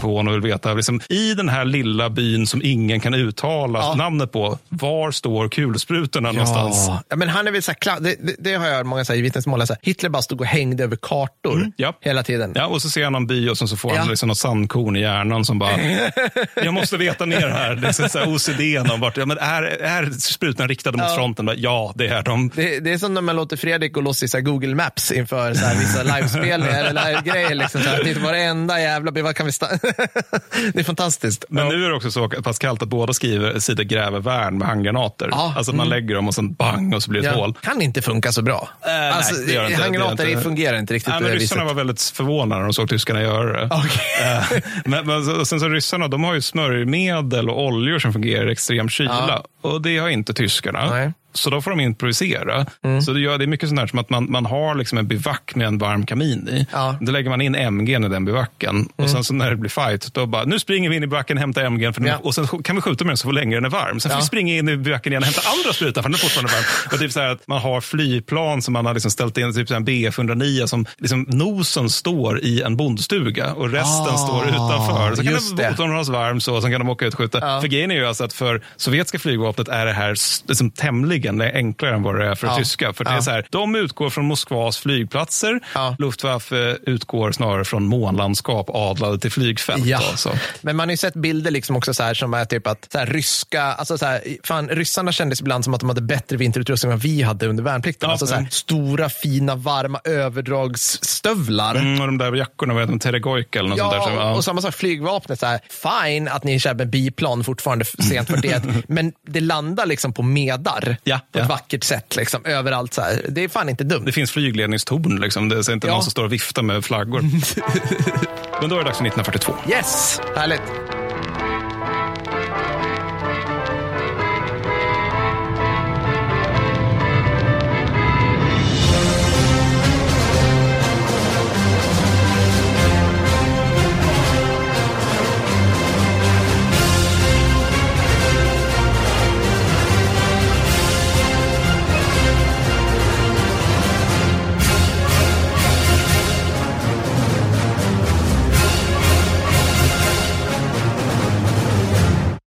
på honom och vill veta, liksom, i den här lilla byn som ingen kan uttala Ja. namnet på, var står kulsprutorna någonstans? Ja. ja, men han är väl så här, det, det, det har jag hört många vittnesmål. Så här, Hitler bara stod och hängde över kartor Mm, ja. hela tiden. Ja, och så ser han någon by och så får han Ja. liksom något sandkorn i hjärnan som bara, jag måste veta mer här. Det är så här OCD om vart, ja, men är, är sprutorna riktade mot Ja. fronten? Ja, det är de. Det, det är som när man låter Fredrik gå loss i så här Google Maps inför så här vissa livespelningar eller live-grejer. Liksom, så här, titta varenda jävla vad kan vi Det är fantastiskt. Men nu är det också så pass kallt att båda skriver, sidor gräver värn med handgranater. Ja, Alltså man mm. lägger dem och sen bang och så blir det ett Ja. hål. Kan inte funka så bra. nej, alltså, det gör det inte. handgranater Det inte. fungerar inte riktigt Nej, på men ryssarna var väldigt förvånade när de såg tyskarna göra det. Okej. Eh, men, men sen så ryssarna, de har ju smörjmedel och oljor som fungerar i extrem kyla. Ja. Och det har inte tyskarna. Nej. Så då får de improvisera. Mm. Så det, gör, det är mycket sånt här som att man, man har liksom en bivack med en varm kamin i. Ja. Då lägger man in MG i den bivacken. Och sen så när det blir fight, då bara, nu springer vi in i bivacken, hämtar MG. För Ja. Och sen kan vi skjuta med den så länge den är varm. Sen får Ja. vi springa in i bivacken igen och hämta andra sprutan för den är fortfarande varm. Och typ så att man har flygplan som man har liksom ställt in, typ så en BF109 som liksom nosen står i en bondstuga och resten Ah, står utanför. Så kan det, det. motorn hållas varm så, och sen kan de åka ut och skjuta. Ja. För grejen är ju alltså att för sovjetiska flygvapnet är det här liksom tämligen aningen enklare än vad det är för Ja. tyska. För det Ja. är så här, de utgår från Moskvas flygplatser. Luftwaffe utgår snarare från månlandskap adlade till flygfält. Ja. då, så. Men man har ju sett bilder liksom också så här som är typ att så här, ryska, alltså så här, fan, ryssarna kändes ibland som att de hade bättre vinterutrustning än vad vi hade under värnplikten. Ja, alltså så här, mm. stora, fina, varma överdragsstövlar. Mm, och de där jackorna, vad heter de? Teregojka eller något Ja, sånt där. som- och samma sak flygvapnet. Så här, fine att ni kör med biplan fortfarande sent 41, men det landar liksom på medar Ja, på ja. ett vackert sätt. Liksom, överallt. Så här. Det är fan inte dumt. Det finns flygledningstorn, liksom. det är inte Ja. någon som står och viftar med flaggor. Men då är det dags för 1942. Yes, härligt.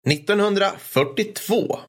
–1942.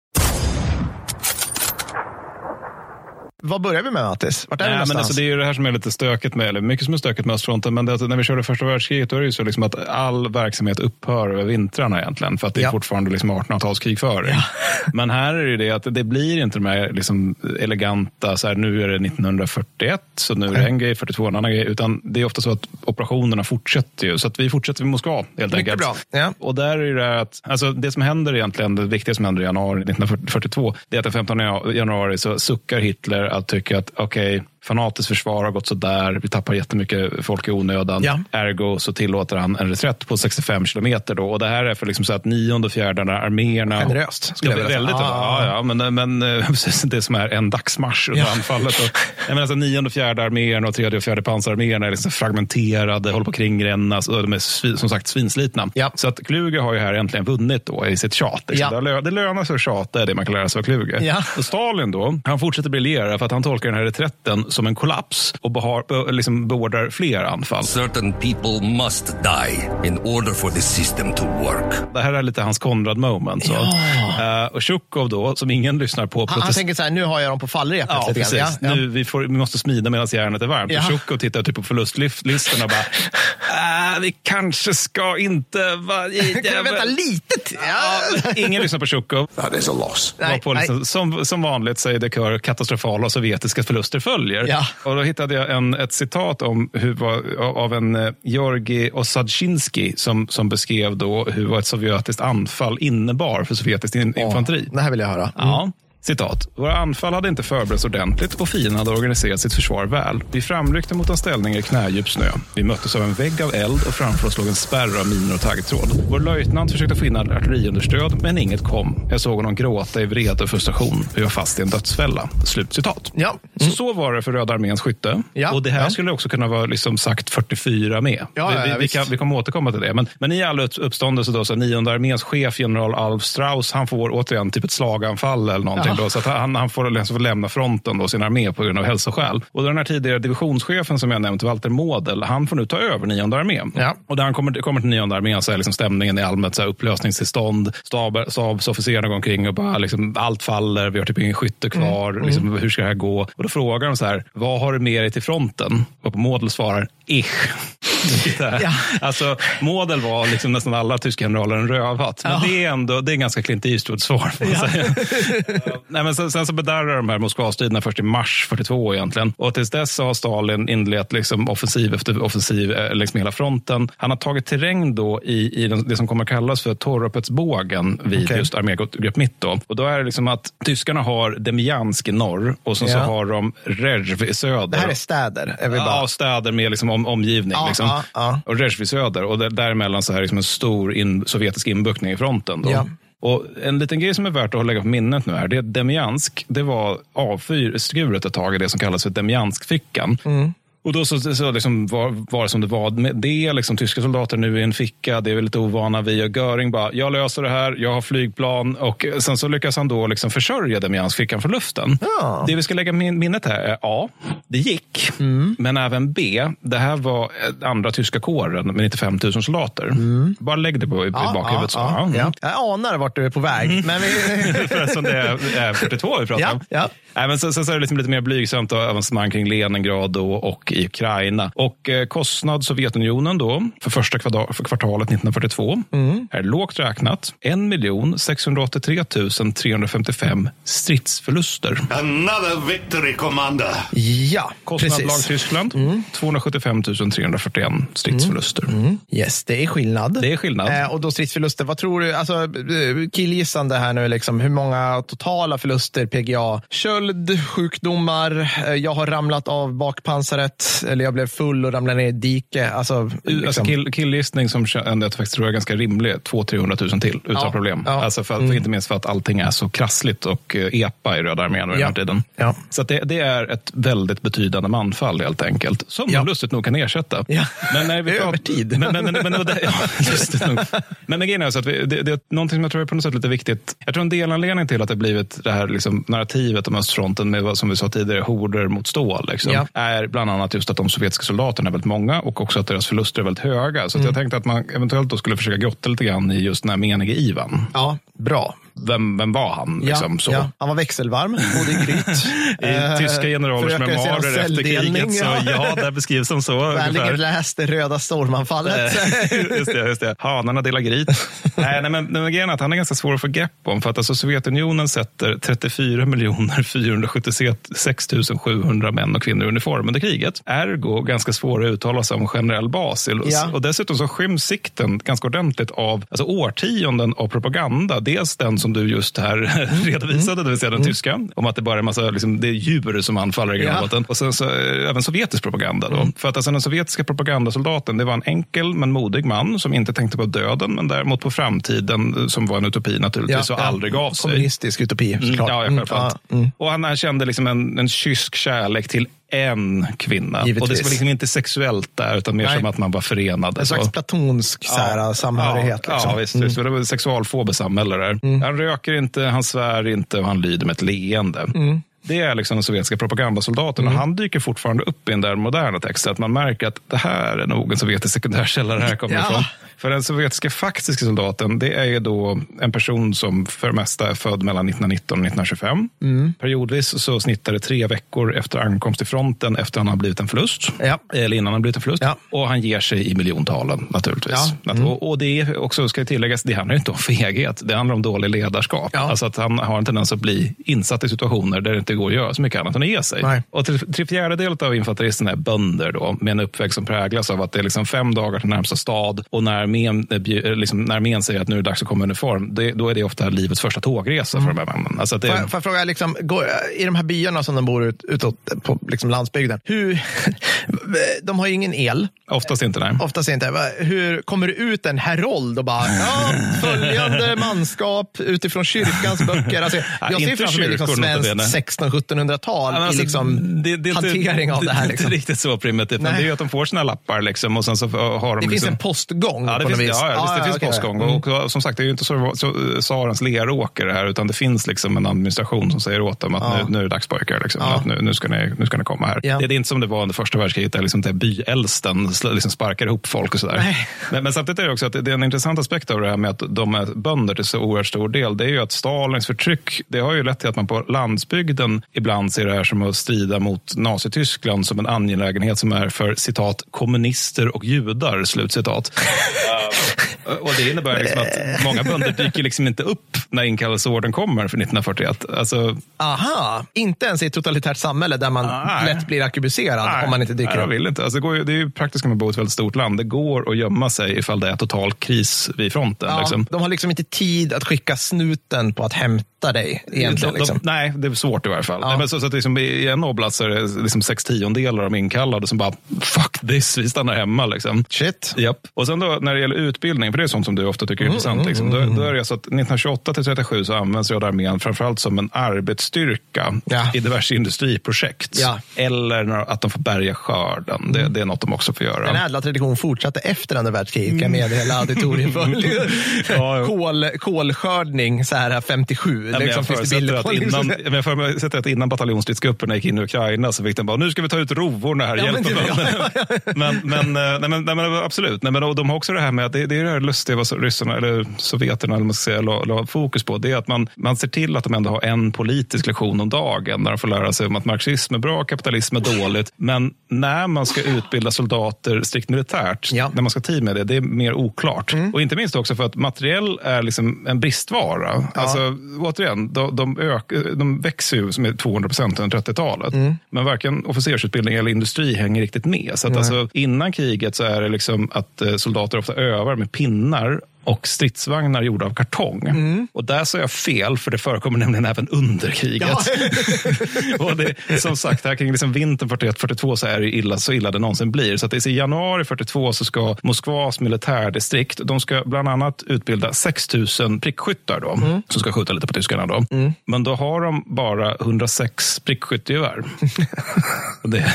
Vad börjar vi med Mattis? Vart är vi Nej, men någonstans? alltså, det är ju det här som är lite stökigt med, eller mycket som är stökigt med östfronten. Men det, är när vi körde första världskriget då är det ju så liksom att all verksamhet upphör över vintrarna egentligen. För att det är Ja. fortfarande liksom 1800-talskrigföring. Men här är det ju det att det blir inte de här liksom eleganta, så här, nu är det 1941, så nu är det en grej, 42 en annan grej. Utan det är ofta så att operationerna fortsätter ju. Så att vi fortsätter vid Moskva helt Mycket enkelt. bra. Ja. Och där är det att, alltså det som händer egentligen, det viktiga som händer i januari 1942, det är att den 15 januari så suckar Hitler jag tycker att okej, fanatiskt försvar har gått sådär, vi tappar jättemycket folk i onödan. Ja. Ergo så tillåter han en reträtt på 65 kilometer. Då. Och det här är för liksom så att nionde och fjärde arméerna... Generöst, Ja, säga. väldigt, Ah. ja, ja, men, men eh, precis det som är en dagsmarsch under Ja. anfallet. Och, menar, alltså, nionde och fjärde arméerna och tredje och fjärde pansararméerna är liksom fragmenterade, håller på att kringrännas och de är som sagt svinslitna. Ja. Så att Kluge har ju här äntligen vunnit då i sitt tjat. Liksom. Ja. Det, det lönar sig att tjata, det man kan lära sig av Kluge. Ja. Och Stalin då, han fortsätter briljera för att han tolkar den här reträtten som en kollaps och behar, be, liksom beordrar fler anfall. Certain people must die in order for the system to work. Det här är lite hans Konrad moment. Så. Eh, och Tjukov då, som ingen lyssnar på. Han, han tänker så här, nu har jag dem på fallrepet. Ja, precis. Ja, ja. Nu, vi, får, vi måste smida medan järnet är varmt. Ja. Och Tjukov tittar typ på förlustlistorna och bara, äh, vi kanske ska inte... Va, Kan vi vänta lite? Ja. Ingen lyssnar på Tjukov. That is a loss. Nej, Varpå liksom, som, som vanligt säger det kör katastrofala sovjetiska förluster följer. Ja. Och då hittade jag en, ett citat om hur, av en eh, Georgi Osadzinski som, som beskrev då hur vad ett sovjetiskt anfall innebar för sovjetiskt in, infanteri. Det här vill jag höra. Ja. Citat. Våra anfall hade inte förberetts ordentligt och fienden hade organiserat sitt försvar väl. Vi framryckte mot en ställning i knädjup snö. Vi möttes av en vägg av eld och framför oss låg en spärr av minor och taggtråd. Vår löjtnant försökte in artilleriunderstöd, men inget kom. Jag såg honom gråta i vrede och frustration. Vi var fast i en dödsfälla. Slut citat. Ja. Så, så var det för Röda arméns skytte. Ja. Och det här Ja. skulle också kunna vara liksom sagt 44 med. Ja, vi, vi, vi, kan, vi kommer återkomma till det. Men, men i all upp- uppståndelse då, så nionde arméns chef, general Alf Strauss, han får återigen typ ett slaganfall eller någonting. Ja. Då, så han, han får liksom lämna fronten, då, sin armé, på grund av hälsoskäl. Och den här tidigare divisionschefen som jag nämnt, Walter Model, han får nu ta över nionde armén. Ja. Och när han kommer, kommer till nionde armén så är liksom stämningen i allmänt så här upplösningstillstånd. Stab, stabsofficerarna går omkring och bara liksom, allt faller, vi har typ ingen skytte kvar. Mm. Liksom, hur ska det här gå? Och då frågar de så här, vad har du med dig till fronten? Och på Model svarar, ich. Ja. Alltså, Model var liksom nästan alla tyska generaler en rövhatt. Men Ja. det är ändå det är ganska Clint Eastwood-svar. säga. Nej, men sen, sen så bedarrar de här Moskvastriderna först i mars 42 egentligen. Och tills dess så har Stalin inlett liksom offensiv efter offensiv eh, längs med hela fronten. Han har tagit terräng då i, i den, det som kommer kallas för Torropetsbågen vid Okej. just armégrupp mitt. Då. Och då är det liksom att tyskarna har Demjansk i norr och sen så Ja. har de Rezjv i söder. Det här är städer. Bara... Ja, städer med liksom om, omgivning. Ja, liksom. ja, ja. Och Rezjv i söder. Och där, däremellan så här liksom en stor in, sovjetisk inbuktning i fronten. Då. Och en liten grej som är värt att lägga på minnet nu är det att Demjansk, det var avfyrskuret ett tag i det som kallas för Demjanskfickan. Mm. Och då så, så liksom var, var det som det var med det. Liksom, tyska soldater nu i en ficka, det är vi lite ovana vid. Och Göring bara, jag löser det här, jag har flygplan. Och sen så lyckas han då liksom försörja Demiansk-fickan från luften. Ja. Det vi ska lägga min, minnet här är A, det gick. Men även B, det här var eh, andra tyska kåren med 95 000 soldater. Bara lägg det på, i bakhuvudet. så. ja, Ja. ja. Jag anar vart du är på väg. Men vi... Eftersom det är, är 42 vi pratar Ja, om. ja. Nej, men sen, sen så är det liksom lite mer blygsamt och avancemang kring Leningrad då och i Ukraina. Och eh, kostnad Sovjetunionen då för första kvartal, för kvartalet 1942 Mm. är lågt räknat 1 683 355 stridsförluster. Another victory, Commander. Ja, Kostnad lag precis. Tyskland 275 341 stridsförluster. Yes, det är skillnad. Det är skillnad. Eh, och då stridsförluster, vad tror du? Alltså, eh, killgissande här nu, liksom, hur många totala förluster PGA? Köld, sjukdomar, eh, jag har ramlat av bakpansaret, eller jag blev full och ramlade ner i dike. Alltså, liksom. Alltså kill, killgissning som ändå jag faktiskt tror är ganska rimlig, 200-300 000 till utan Ja, problem. ja. Mm. Alltså för, för inte minst för att allting är så krassligt och eh, epa i Röda armén vid den Ja, här tiden. ja. Så det, det är ett väldigt betydande manfall helt enkelt, som Ja. man lustigt nog kan ersätta. Ja. Men när vi Över tid. Men, men, men, men, men, det- ja, lustigt nog. men grejen är så att vi, det, det är någonting som jag tror är på något sätt lite viktigt. Jag tror en delanledning till att det blivit det här liksom, narrativet om östfronten med vad som vi sa tidigare, horder mot stål, liksom, är bland annat just att de sovjetiska soldaterna är väldigt många och också att deras förluster är väldigt höga. Så Mm. jag tänkte att man eventuellt då skulle försöka grotta lite grann i just den här menige Ivan. Ja, bra. Vem, vem var han? Ja, Liksom, så. ja. Han var växelvarm, bodde i Gryt. I Eh, tyska generalers memoarer efter kriget, så ja, där beskrivs som så. Vänligen läst det röda stormanfallet. just det, just det. Hanarna delar grit. nej, nej, men, men grejen är att han är ganska svår att få grepp om. För att alltså, Sovjetunionen sätter 34 476 700 män och kvinnor i uniform under kriget. Ergo ganska svår att uttala sig om generell bas. Ja. Och dessutom så skyms sikten ganska ordentligt av alltså, årtionden av propaganda. Dels den som du just här redovisade, det vill säga den tyska. Om att det bara är en massa liksom, det är djur som anfaller i Ja. Grönbotten. Och sen så, eh, även sovjetisk propaganda. Då. För att alltså, den sovjetiska propagandasoldaten, det var en enkel men modig man som inte tänkte på döden, men däremot på framtiden, eh, som var en utopi naturligtvis, och aldrig gav sig. Kommunistisk utopi, Mm, såklart. Ja, ja, Mm, ja, mm. Och han han kände liksom en, en kysk kärlek till en kvinna. Givetvis. Och det var liksom inte sexuellt där, utan mer Nej. som att man var förenade. En slags platonsk så här, samhörighet. Ja, liksom. ja visst. visst. Det var ett sexualfobiskt samhälle där. Han röker inte, han svär inte och han lyder med ett leende. Mm. Det är liksom den sovjetiska propagandasoldaten och han dyker fortfarande upp i den där moderna texten. Att man märker att det här är nog en sovjetisk sekundärkälla det här kommer Ja. ifrån. För den sovjetiska faktiska soldaten, det är ju då en person som för det mesta är född mellan 1919 och 1925. Mm. Periodvis så snittar det tre veckor efter ankomst till fronten efter han har blivit en förlust. Ja. Eller innan han blivit en förlust. Ja. Och han ger sig i miljontalen naturligtvis. Ja. Att- Och, och det är också, ska tilläggas, det handlar inte om feghet. Det handlar om dålig ledarskap. Ja. Alltså att han har en tendens att bli insatt i situationer där det inte går att göra så mycket annat än att ge sig. Nej. Och tre, tre fjärdedelar av infanteristerna är bönder då, med en uppväxt som präglas av att det är liksom fem dagar till närmsta stad och när armén, eh, eh, liksom, när armén säger att nu är det dags att komma i uniform, det, då är det ofta livets första tågresa för de här männen. Alltså det, Får jag, får jag fråga, liksom, går, i de här byarna som de bor ut, utåt på liksom landsbygden, hur, de har ju ingen el, oftast inte, nej. oftast inte. Hur kommer det ut en herold och bara, ja, följande manskap utifrån kyrkans böcker. Alltså, jag ser framför mig liksom svenskt notabene. 1600-1700-tal Ja, men i alltså, liksom det, det hantering av det här. Det är Liksom. inte riktigt så primitivt. men. Det är ju att de får sina lappar liksom, och sen så har de Det finns liksom, en postgång Ja, det finns, ja, ja, visst, det finns okej. postgång. Mm. Och, och, som sagt, det är ju inte så, så Sarens leråker det här, utan det finns liksom en administration som säger åt dem att Ja. nu, nu är det dags pojkar. Liksom, Ja. att nu, nu, ska ni, nu ska ni komma här. Ja. Det, det är inte som det var under första världskriget, där liksom sl- liksom sparkar ihop folk och sådär. Men, men samtidigt är det också att det är en intressant aspekt av det här med att de är bönder till så oerhört stor del. Det är ju att Stalins förtryck, det har ju lett till att man på landsbygden ibland ser det här som att strida mot Nazityskland som en angelägenhet som är för citat kommunister och judar, slutcitat. Um, Och det innebär liksom att många bönder dyker liksom inte upp när inkallelseordern kommer för 1941. Alltså, Aha, inte ens i ett totalitärt samhälle där man Nej. lätt blir arkebuserad nej, om man inte dyker nej, upp. de vill inte. Alltså, det, går ju, det är ju praktiskt om man bor i ett väldigt stort land. Det går att gömma sig ifall det är total kris vid fronten. Ja, liksom. De har liksom inte tid att skicka snuten på att hämta dig. Egentligen, De- liksom. de, nej, det är svårt i varje fall. Ja. Men så, så att liksom, I en oblast så är det liksom sex tiondelar av de inkallade som bara, fuck this, vi stannar hemma. Liksom. Shit. Japp. Och sen då när det gäller utbildning, för det är sånt som du ofta tycker är intressant. Liksom. Då, då är det så att 1928 till 37 så används Röda armén framförallt som en arbetsstyrka Ja. i diverse industriprojekt. Ja. Eller när, att de får bärga skörden. Det, det är något de också får göra. Den ädla traditionen fortsatte efter andra världskriget, kan jag meddela auditorium för. Ja. Kol, kolskördning så här 57. Ja, liksom, jag förutsätter innan, jag förutsätter att innan bataljonsstridsgrupperna gick in i Ukraina så fick de bara, nu ska vi ta ut rovorna här, Ja, hjälp men det- bönderna." men, men, eh, nej, men, nej, men absolut, nej, men, de har också det här med att det, det är här lustiga vad ryssarna, eller sovjeterna, eller man ska säga, la, la fokus på. Det är att man, man ser till att de ändå har en politisk lektion om dagen där de får lära sig om att marxism är bra, kapitalism är dåligt. Men när man ska utbilda soldater strikt militärt, Ja. när man ska tid med det, det är mer oklart. Och inte minst också för att materiell är liksom en bristvara. Alltså, återigen, de, de, ök, de växer ju med 200 procent under 30-talet. Men varken officersutbildning eller industri hänger riktigt med. Så att alltså, innan kriget så är det liksom att eh, soldater ofta övar med pinnar pinnar och stridsvagnar gjorda av kartong. Och där sa jag fel, för det förekommer nämligen även under kriget. och det, som sagt, här kring liksom vintern 41-42 så är det illa, så illa det någonsin blir. Så att det är i januari 42 så ska Moskvas militärdistrikt, de ska bland annat utbilda 6 000 prickskyttar då, som ska skjuta lite på tyskarna. Då. Men då har de bara 106 prickskyttegevär. Det,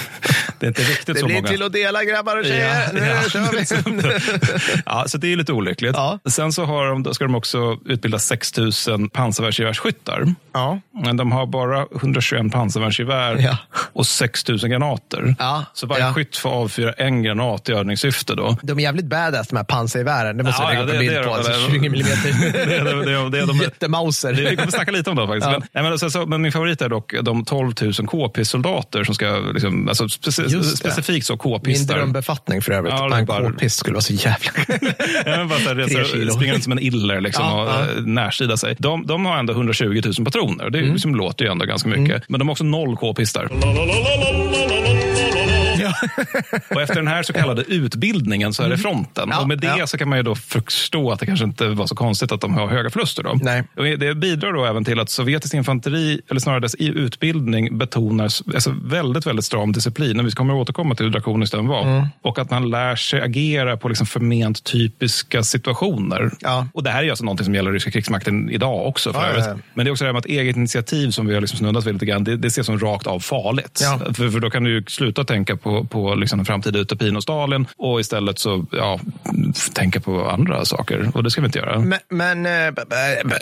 det är inte riktigt Det så blir många. till att dela grabbar och tjejer. Ja, nu ja. kör vi. ja, så det är lite olyckligt. Ja. Sen så har de, ska de också utbilda 6 000 pansarvärnsgevärsskyttar. Ja. Men de har bara 121 pansarvärnsgevär Ja. och 6 000 granater. Ja. Så varje Ja. skytt får avfyra en granat i övningssyfte. Då. De är jävligt badass de här pansargevären. Det måste Ja, jag lägga upp en bild på. de. Alltså, Det är- 20 millimeter. Det är- det är- det är de- Jättemauser. Vi kommer snacka lite om dem faktiskt. Men, nej, men, så, så, men min favorit är dock de 12 000 k-pistsoldater som ska, liksom, alltså, speci specifikt så Min k-pistar. drömbefattning för övrigt. Ja, bara- k-pist skulle vara så jävla... Ja, men bara så här, kilo. springer runt som en iller liksom, Ja, och ja. eh, närsida sig. De, de har ändå 120 000 patroner. Det är, Mm. liksom, låter ju ändå ganska mycket. Men de har också noll k-pistar. Och efter den här så kallade utbildningen så är det fronten. Ja, och med det ja. så kan man ju då förstå att det kanske inte var så konstigt att de har höga förluster. Då. Nej. Och det bidrar då även till att sovjetisk infanteri, eller snarare dess i- utbildning, betonar alltså väldigt, väldigt stram disciplin. Och vi kommer att återkomma till hur drakoniskt den var. Mm. Och att man lär sig agera på liksom förment typiska situationer. Ja. Och det här är alltså någonting som gäller ryska krigsmakten idag också. För Ja. Men det är också det här med att eget initiativ som vi har liksom snuddat vid lite grann, det, det ses som rakt av farligt. För, för då kan du sluta tänka på, på liksom den framtida utopin och Stalin och istället så ja, tänka på andra saker. Och det ska vi inte göra. Men, men äh, äh,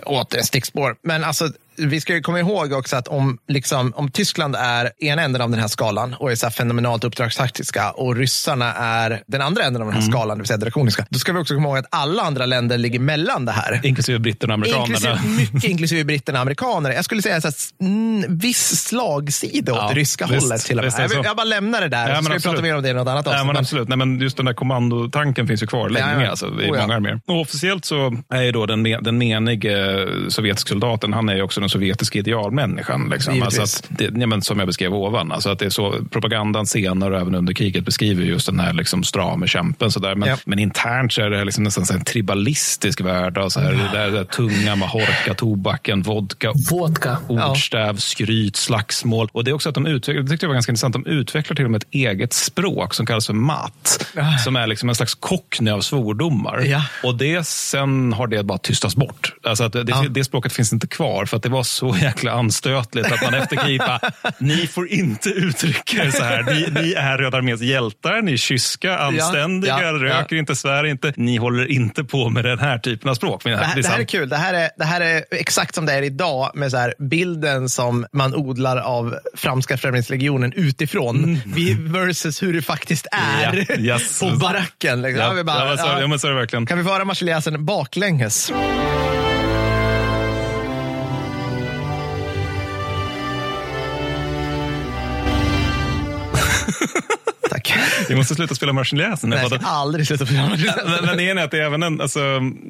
åter ett stickspår. Men alltså, vi ska ju komma ihåg också att om, liksom, om Tyskland är ena änden av den här skalan och är så här fenomenalt uppdragstaktiska och ryssarna är den andra änden av den här Mm. skalan, det vill säga drakoniska, då ska vi också komma ihåg att alla andra länder ligger mellan det här. Inklusive britterna och amerikanerna. Inklusive, mycket inklusive britterna och amerikaner. Jag skulle säga så mm, viss slagsida åt Ja, det ryska visst, hållet. Till och med. Jag, vill- jag bara lämnar det där, Ja, så ska vi absolut. prata mer om det i något annat Ja, avsnitt. men Men- absolut. Nej, men just den där kommandotanken finns ju kvar länge. Ja, ja. Alltså, I Oh, ja. många arméer. Och officiellt så är ju då den, den menige sovjetiska soldaten, han är ju också den sovjetiska idealmänniskan. Liksom. Alltså att det, ja, men som jag beskrev ovan. Alltså att det är så, propagandan senare och även under kriget beskriver just den här liksom strame kämpen. Så där. Men, Ja. men internt så är det liksom nästan en tribalistisk värld. Så här, det där, det där tunga, mahorka, tobaken, vodka, Vodka. ordstäv, skryt, slagsmål. Och det är också att de utvecklar, det tyckte jag var ganska intressant, de utvecklar till och med ett eget språk som kallas för mat. Som är liksom en slags cockney av svordomar. Ja. Och det, sen har det bara tystats bort. Alltså att det, Ja. det språket finns inte kvar för att det var så jäkla anstötligt att man efter kriget bara, ni får inte uttrycka er så här. Ni, ni är Röda arméns hjältar, ni är kyska, anständiga, ja, röker inte, svär inte. Ni håller inte på med den här typen av språk. Det här, är det här är kul. Det här är, det här är exakt som det är idag med så här, bilden som man odlar av franska främlingslegionen utifrån vi versus hur det faktiskt är Mm. Ja, yes. på baracken. Liksom. Ja, bara, ja, men så, ja. men så är det verkligen. Kan vi få höra marseljäsen baklänges? Vi måste sluta spela marseljäsen. Nej, jag ska aldrig sluta prata men, men det är att det är även en, alltså,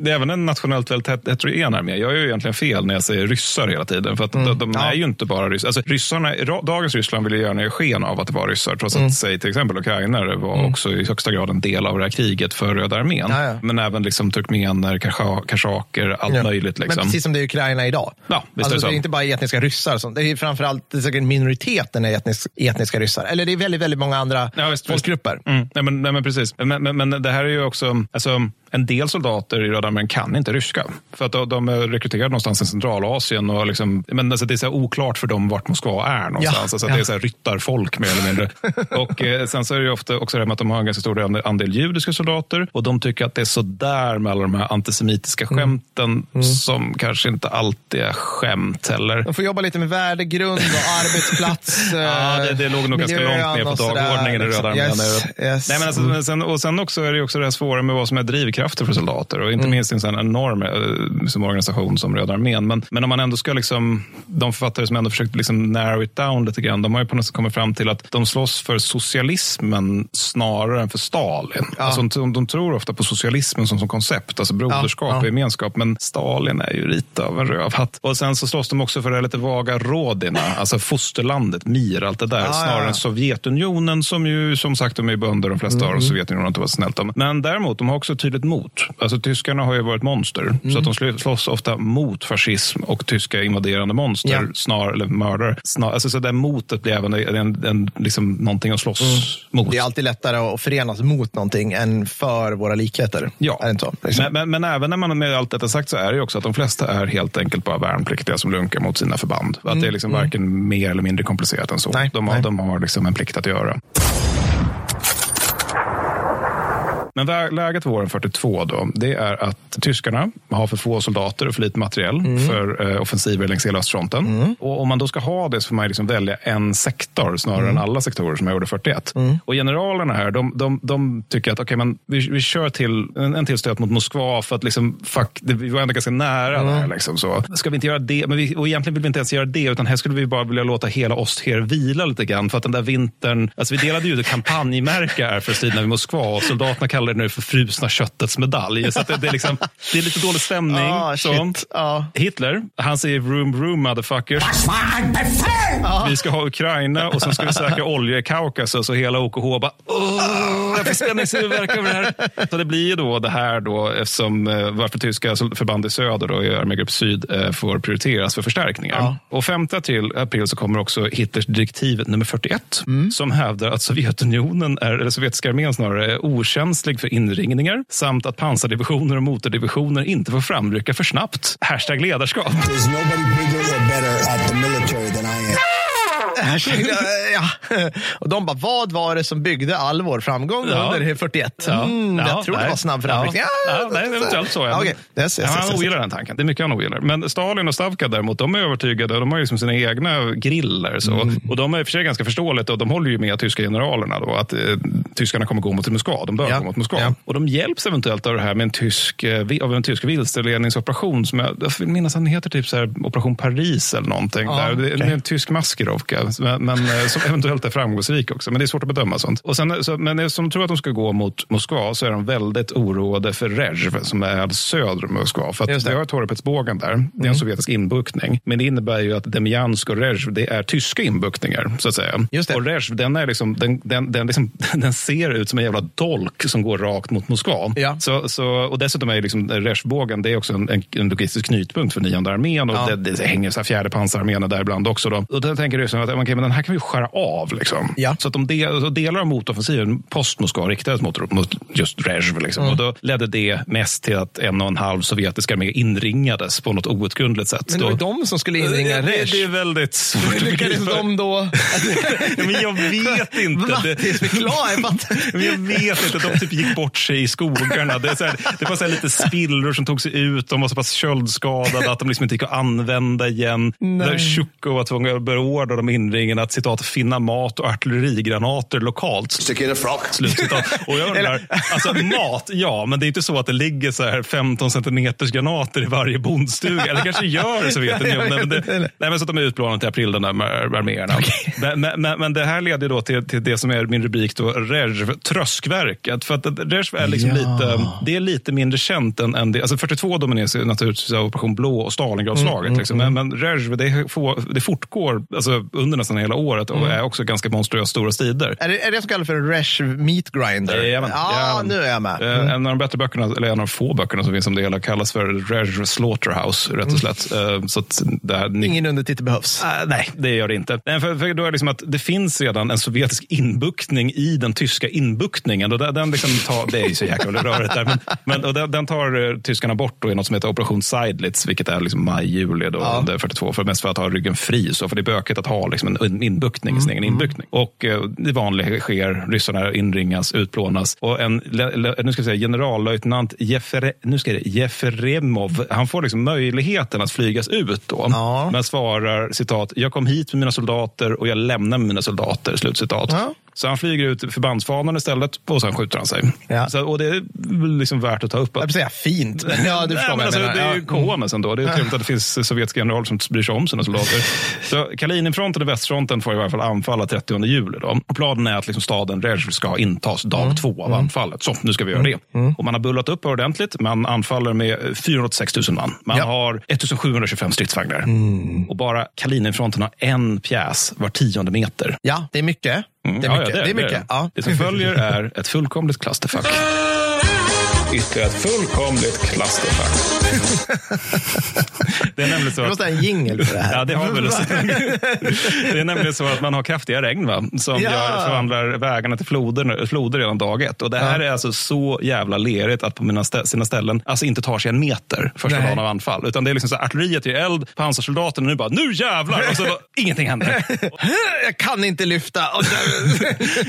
det är även en nationellt väldigt het- heterogen armé. Jag gör ju egentligen fel när jag säger ryssar hela tiden. För att de, de Ja. är ju inte bara ryssar. Alltså, ryssarna, dagens Ryssland vill ju gärna ge sken av att det var ryssar. Trots att säg, till exempel ukrainare var också i högsta grad en del av det här kriget för Röda armén. Ja, ja. Men även liksom turkmener, kasha- kashaker, allt möjligt. Liksom. Men precis som det är Ukraina idag. Ja, visst alltså, det är inte bara etniska ryssar. Som, det är framförallt det är säkert minoriteten är etnisk, etniska ryssar. Eller det är väldigt, väldigt många andra Ja, visst, visst papper. Mm. Nej, men, nej, men precis. Men, men, men det här är ju också, alltså, en del soldater i Röda armén kan inte ryska. För att de, är rekryterade någonstans i Centralasien. Och liksom, men alltså det är så oklart för dem vart Moskva är någonstans. Ja, alltså ja. Det är så här ryttarfolk mer eller mindre. och eh, Sen så är det ofta också det med att de har en ganska stor andel judiska soldater. Och de tycker att det är så där med alla de här antisemitiska mm. skämten mm. Som kanske inte alltid är skämt heller. De får jobba lite med värdegrund och arbetsplats. ja, det, det låg nog ganska långt ner på dagordningen i Röda armén. Yes, yes. Nej, men alltså, sen, och sen också är det också det här svåra med vad som är drivkrafter för soldater. Och inte mm. minst i en sån enorm liksom, organisation som Röda armén. Men, men om man ändå ska, liksom, de författare som ändå försökt liksom narrow it down lite grann, de har ju på något sätt kommit fram till att de slåss för socialismen snarare än för Stalin. Ja. Alltså, de, de tror ofta på socialismen som, som koncept, alltså broderskap ja. och gemenskap. Men Stalin är ju lite av en rövhatt. Och sen så slåss de också för det lite vaga Rodina, alltså fosterlandet, Mir, allt det där. Ja, snarare än Sovjetunionen som ju som sagt de är bönder de flesta mm. av Sovjetunionen har inte varit snällt om. Men däremot, de har också tydligt mot. Alltså tyskarna har ju varit monster. Mm. Så att de slåss ofta mot fascism och tyska invaderande monster, ja. snarare, eller mördare. Snar, alltså så det motet blir även en, en, en, liksom någonting att slåss mm. mot. Det är alltid lättare att förenas mot någonting än för våra likheter. Ja, är det inte? Liksom. Men, men, men, även när man med allt detta sagt så är det ju också att de flesta är helt enkelt bara värnpliktiga som lunkar mot sina förband. Att mm. det är liksom mm. varken mer eller mindre komplicerat än så. Nej, de, har, de har liksom en plikt att göra. Men läget våren 42 då, det är att tyskarna har för få soldater och för lite materiell mm. för eh, offensiver längs hela östfronten. Mm. Och om man då ska ha det så får man liksom välja en sektor snarare mm. än alla sektorer som jag gjorde 41. Mm. Och generalerna här, de, de, de tycker att okay, men vi, vi kör till en, en till stöt mot Moskva för att liksom, fuck, det, vi var ändå ganska nära där. Mm. Liksom, så. Ska vi inte göra det? Men vi, och egentligen vill vi inte ens göra det, utan här skulle vi bara vilja låta hela Osther vila lite grann. För att den där vintern, alltså vi delade ju ut kampanjmärke för striderna vid Moskva och soldaterna kallade det nu för frusna köttets medalj. Så det, det, är liksom, det är lite dålig stämning. Ah, ah. Hitler, han säger room room motherfuckers. Ah. Vi ska ha Ukraina och sen ska vi säkra olja i Kaukasus och hela OKH bara jag får över det här. Så det blir då det här då eftersom eh, varför tyska förband i söder och i armégrupp syd eh, får prioriteras för förstärkningar. Och 5 april, april så kommer också Hitlers direktiv nummer 41 mm. som hävdar att Sovjetunionen är, eller sovjetiska armén snarare, är okänslig för inringningar samt att pansardivisioner och motordivisioner inte får framrycka för snabbt. Hashtag ledarskap. ja. Och de bara, vad var det som byggde all vår framgång ja. under 41? Ja. Mm, ja, jag tror nej. det var snabb framryckning. Ja. Nej, eventuellt så. Ja. Okay. Yes, yes, han ogillar den tanken. Det är mycket han ogillar. Men Stalin och Stavka däremot, de är övertygade. De har liksom sina egna griller. Så. Mm. Och de är i och för sig ganska förståeligt och de håller ju med tyska generalerna då, att eh, tyskarna kommer gå mot Moskva. De bör gå mot Moskva. Och de hjälps eventuellt av det här med en tysk, eh, av en tysk vilseledningsoperation som jag, jag minns den heter typ så här, Operation Paris eller någonting. där. Det, okay. är en tysk maskerovka men, men eh, som eventuellt är framgångsrik också. Men det är svårt att bedöma sånt. Och sen, så, men som tror att de ska gå mot Moskva så är de väldigt oroade för Rezjv som är söder om Moskva. För att det. har Torpetsbågen där. Det är en mm. sovjetisk inbuktning. Men det innebär ju att Demjansk och Rezjv det är tyska inbuktningar. Så att säga. Just det. Och Rezjv den, är liksom, den, den, den, liksom, den ser ut som en jävla dolk som går rakt mot Moskva. Ja. Så, så, och dessutom är liksom Rezjvbågen det är också en, en logistisk knutpunkt för nionde armén. Och ja. det, det hänger så fjärde pansararmén där ibland också. Då. Och då tänker du att okay, men den här kan vi skära av. Liksom. Ja. Så att de del, delar av motoffensiven post Moskva riktades mot, mot just Rezjv. Liksom. Mm. Och då ledde det mest till att en och en halv sovjetisk armé inringades på något outgrundligt sätt. Men det var då, de som skulle inringa Rezjv? Det, det, är väldigt svårt Hur lyckades de då? men jag vet inte. Är men jag vet inte. De typ gick bort sig i skogarna. Det, här, det var så lite spillror som tog sig ut. De var så pass köldskadade att de liksom inte gick att använda igen. Tjukov var tvungen att beordra de inringade att citat, finna mat och artillerigranater lokalt. Stick in a frock. Slutcitat. Och jag undrar, alltså mat, ja, men det är inte så att det ligger så här 15 centimeters granater i varje bondstuga. Eller kanske gör det, Sovjetunionen. Men det, nej, men så att de är utplånade till april, de där arméerna. Okay. Men, men, men, det här leder då till, till det som är min rubrik, då, Rezjv, tröskverket. För att Rezjv är liksom ja. lite, det är lite mindre känt än, än det. Alltså 42 domineras naturligtvis av Operation Blå och Stalingradslaget. Mm, mm, liksom. mm. Men, men Rezjv, det, det fortgår alltså, under nästan hela året och Mm. är också ganska monstruöst stora strider. Är det, är det som kallas för en Resh Meat Grinder? Jajamän. ja, Jajamän. nu är jag med. Eh, Mm. En av de bättre böckerna, eller en av de få böckerna som finns om det hela, kallas för Rare Slaughterhouse, rätt och slätt. Eh, Så det här, ni, Ingen undertitel behövs. Ah, nej, det gör det inte. Nej, för, för då är det, liksom att det finns redan en sovjetisk inbuktning i den tyska inbuktningen. Och den, liksom tar, det är ju så jäkla rörigt där. Men, men, och den, den tar eh, tyskarna bort i något som heter Operation Seidlitz, vilket är liksom maj-juli Ja. under 42. För mest för att ha ryggen fri, så för det är bökigt att ha liksom en, inbuktning, Mm, sin egen inbuktning. Och eh, det vanliga sker, ryssarna inringas, utplånas. Och en, le, le, nu ska jag säga, generallöjtnant Jefere, nu ska jag säga, Jefremov, han får liksom möjligheten att flygas ut då. Ja. Men svarar citat, jag kom hit med mina soldater och jag lämnar med mina soldater. Slutcitat. Ja. Så han flyger ut förbandsfanan istället och sen skjuter han sig. Ja. Så, och det är liksom värt att ta upp. Jag vill säga fint, men ja, du Nej, förstår jag alltså, det är ju. KMS ändå. Det är trevligt att det finns sovjetiska generaler som bryr sig om sina soldater. Så Kalininfronten och västfronten får i alla fall anfalla 30 juli. Då. Och planen är att liksom staden Rezj ska intas dag Mm. två av anfallet. Så, nu ska vi göra det. Och man har bullat upp ordentligt. Man anfaller med 486 000 man. Man Ja. har 1725 stridsvagnar. Och bara Kalininfronten har en pjäs var tionde meter. Ja, det är mycket. Mm, Det är ja, ja, mycket. det är mycket. Ja. Det som följer är ett fullkomligt clusterfuck. Ytterligare ett fullkomligt clusterfuck. det är nämligen så att måste ha en jingle för det här. Ja, det har väl Det är nämligen så att man har kraftiga regn va? som Ja. gör, förvandlar vägarna till floder, floder redan dag ett. Och det här är alltså så jävla lerigt att på mina stä, sina ställen alltså inte tar sig en meter första Nej. dagen av anfall. Utan det är liksom så här, artilleriet ger eld, pansarsoldaterna nu bara nu jävlar! Och så bara, ingenting händer. Jag kan inte lyfta.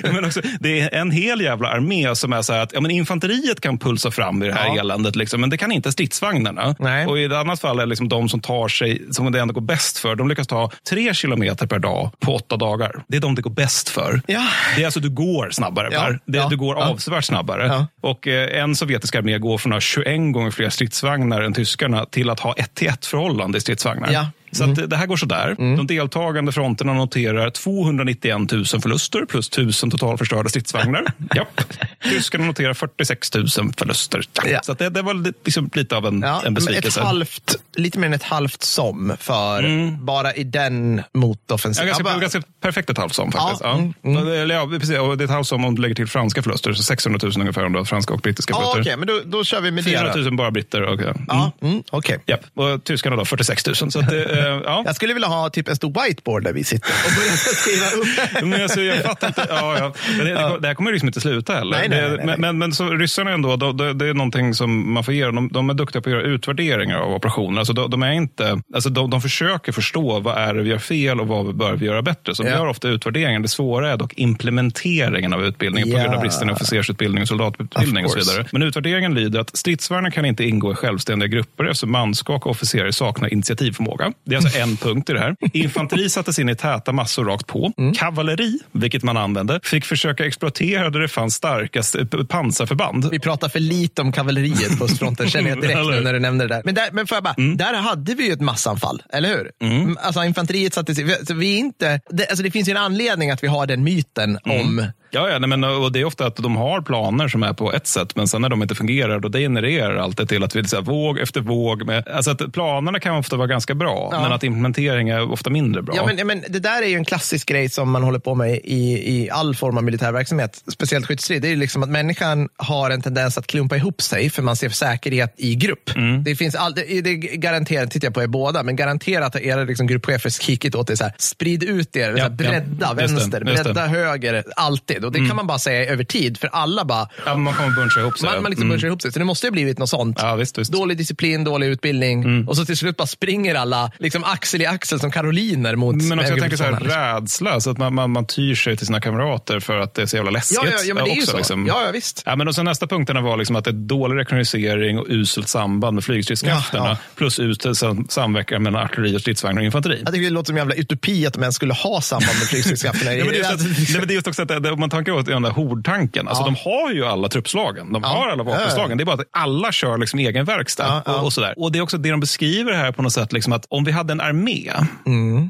Men också, det är en hel jävla armé som är så här att ja, men infanteriet kan pulsa fram i det här Ja. eländet, liksom, men det kan inte stridsvagnarna. Nej. Och i ett annat fall är det liksom de som tar sig, som det ändå går bäst för, de lyckas ta tre kilometer per dag på åtta dagar. Det är de det går bäst för. Ja. Det är alltså du går snabbare, Ja. Per. Det, Ja. Du går Ja. avsevärt snabbare. Och eh, en sovjetisk armé går från att ha 21 gånger fler stridsvagnar än tyskarna till att ha ett till ett förhållande i stridsvagnar. Så eh, det här går sådär. De deltagande fronterna noterar 291 000 förluster plus 1000 totalförstörda stridsvagnar. Japp. Tyskarna noterar 46 000 förluster. Ja. Så det, det var li- liksom lite av en, Ja, en besvikelse. halvt, lite mer än ett halvt som för bara i den motoffensiven. ganska, Ja, bara- ganska perfekt ett halvt som faktiskt. Ja, Ja. mm, Eller, ja, precis. Och det är ett halvt som om du lägger till franska förluster. Så 600 000 ungefär om du har franska och brittiska Ja, förluster. Okej, men då, då kör vi med det. 400 då. 000 bara britter. Och, ja. Ja, mm, okej. Japp. Och tyskarna då 46 000. Så det, eh, ja. Jag skulle vilja ha typ en stor whiteboard där vi sitter och börja skriva upp. Men alltså, jag fattar inte. Ja, ja. Men det, det, det här kommer ju liksom inte sluta heller. Nej, nej, nej. Men, men, men så, ryssarna ändå, då, det, det är någonting som man får ge dem. De, de är duktiga på att göra utvärderingar av operationer. Alltså, de, de, är inte, alltså, de, de försöker förstå vad är det vi gör fel och vad bör vi göra bättre. Så de Ja. gör ofta utvärderingar. Det svåra är dock implementeringen av utbildningen på grund av bristen i officersutbildning och soldatutbildning och så vidare. Men utvärderingen lyder att stridsvagnar kan inte ingå i självständiga grupper eftersom manskap och officerare saknar initiativförmåga. Det är alltså en punkt i det här. Infanteri sattes in i täta massor rakt på. Mm. Kavalleri, vilket man använde, fick försöka exploatera där det fanns starkast eh, pansarförband. Vi pratar för lite om kavalleriet på östfronten, känner jag direkt nu när du nämner det där. Men, där, men får jag bara, där hade vi ju ett massanfall, eller hur? Mm. Alltså infanteriet sattes in. Vi är inte, det, alltså det finns ju en anledning att vi har den myten om Ja, ja nej, men, och det är ofta att de har planer som är på ett sätt, men sen när de inte fungerar, då det genererar allt det till att vi så här, våg efter våg. Med, alltså att planerna kan ofta vara ganska bra, Ja. men att implementering är ofta mindre bra. Ja, men, ja, men det där är ju en klassisk grej som man håller på med i, i all form av militär verksamhet, speciellt skyttestrid. Det är liksom att människan har en tendens att klumpa ihop sig för man ser säkerhet i grupp. Mm. Det finns all, det, det garanterat, tittar jag på er båda, men garanterat har era liksom, gruppchefer kikit åt det så här, sprid ut er, så här, ja. bredda det, vänster, det. bredda höger, alltid. Och det kan man bara säga över tid, för alla bara, Ja, man kommer buncha ihop sig. man, man liksom Mm. bunchar ihop sig. Så det måste ju blivit något sånt. Ja, visst, visst. Dålig disciplin, dålig utbildning och så till slut bara springer alla liksom axel i axel som karoliner mot Men också, jag tänker så här, rädsla, så att man, man, man tyr sig till sina kamrater för att det är så jävla läskigt. Ja, ja, ja, men det är ju också, så. Liksom. Ja, ja, visst. Ja, men och sen nästa punkterna var liksom att det är dålig rekognosering och uselt samband med flygstridskrafterna. Ja, ja. Plus usel sam- samverkan mellan artilleri, och stridsvagnar och infanteri. Jag tycker det låter som en jävla utopi att ens skulle ha samband med flygstridskrafterna. Ja, men det, är just att, nej, men det är just också att det, man man tänker åt den där hordtanken, alltså de har ju alla truppslagen. De har alla vapenslagen. Det är bara att alla kör liksom egen verkstad. Och, och, sådär. och det är också det de beskriver här på något sätt, liksom att om vi hade en armé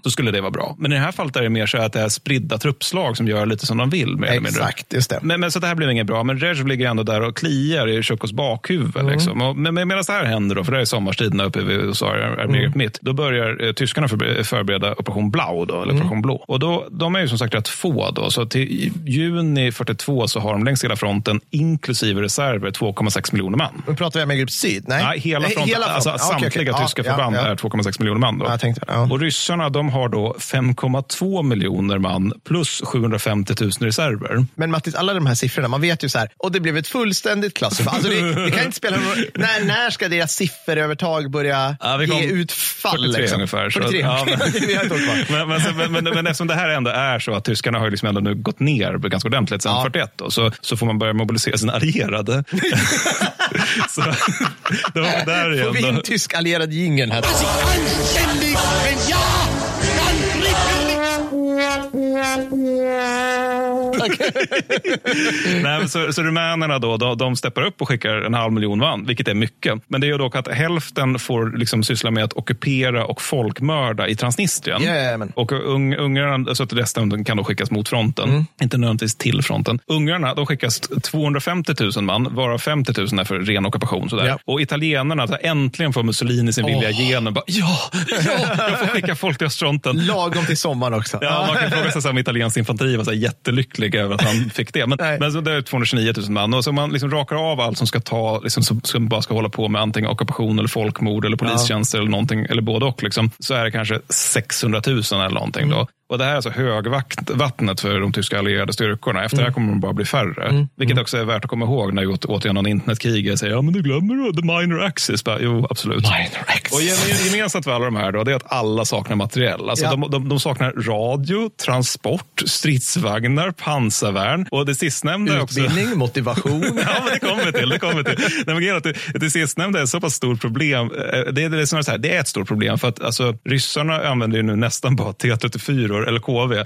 så skulle det vara bra. Men i det här fallet är det mer så att det är spridda truppslag som gör lite som de vill. Mer. Exakt, just det. Men, men så det här blir inget bra. Men Rev ligger ändå där och kliar i Tjukos bakhuvud. Liksom. Och, men, men medan det här händer, då, för det är sommarstiderna uppe vid USA, armégrupp mitt, då börjar eh, tyskarna förbe- förbereda operation Blau, då, eller operation Blå. Och då, de är ju som sagt rätt få. Då, så till i juni 42 så har de längs hela fronten, inklusive reserver, 2,6 miljoner man. Nu pratar vi med grupp syd? Nej, Nej, hela fronten. hela Alltså, fronten. Ja, okej, samtliga okej. tyska Ja, förband ja, ja. är 2,6 miljoner man. Då. Ja, tänkte. Och ryssarna de har då 5,2 miljoner man plus 750 000 reserver. Men Mattis, alla de här siffrorna, man vet ju så här, och det blev ett fullständigt klassfall. Alltså det, det kan inte spela någon. När, när ska deras sifferövertag börja ge utfall? 43 liksom? ungefär. Så, 43, ja, okej, men- men, men, så- men, eftersom det här ändå är så att tyskarna har liksom ändå nu gått ner ganska ordentligt sedan Ja. 41 då, så, så får man börja mobilisera sina allierade. så, då, där igen, Får vi in tysk allierad jingeln här? Anständig, men ja! Nej, men så, så rumänerna då, de, de steppar upp och skickar en halv miljon man, vilket är mycket. Men det är ju dock att hälften får liksom syssla med att ockupera och folkmörda i Transnistrien. Jajamän. Och ung, ungrarna, så att resten kan då skickas mot fronten. Mm. Inte nödvändigtvis till fronten. Ungrarna de skickas 250 000 man, varav 50 000 är för ren ockupation. Sådär. Ja. Och italienarna, så äntligen får Mussolini sin vilja igenom. Bara, ja, ja, jag får skicka folk till östfronten. Lagom till sommaren också. Ja, man kan fråga sig om italiensk infanteri var så här jättelycklig över att han fick det. Men, men så det är 229 000 man. Och så man liksom rakar av allt som ska ta, liksom, som, som bara ska hålla på med antingen ockupation eller folkmord eller polistjänster eller någonting, eller både och, liksom, så är det kanske 600 000 eller någonting. Då. Och det här är alltså högvattnet för de tyska allierade styrkorna. Efter det Mm. här kommer de bara bli färre. Vilket också är värt att komma ihåg när åt, återigen någon internetkrigare säger ja men du glömmer då, the minor axis. Bara, jo, absolut. Minor axis. Och gem- gemensamt för alla de här då, det är att alla saknar materiell. Alltså Ja. de, de, de saknar radio, transport, stridsvagnar, pansarvärn och det sistnämnda också... Utbildning, motivation. Ja, men det kommer till. Det, kommer till. Nej, men att det, det sistnämnda är ett så pass stort problem. Eh, Det är, det, är snarare så här, det är ett stort problem för att alltså, ryssarna använder ju nu nästan bara T34 eller KV.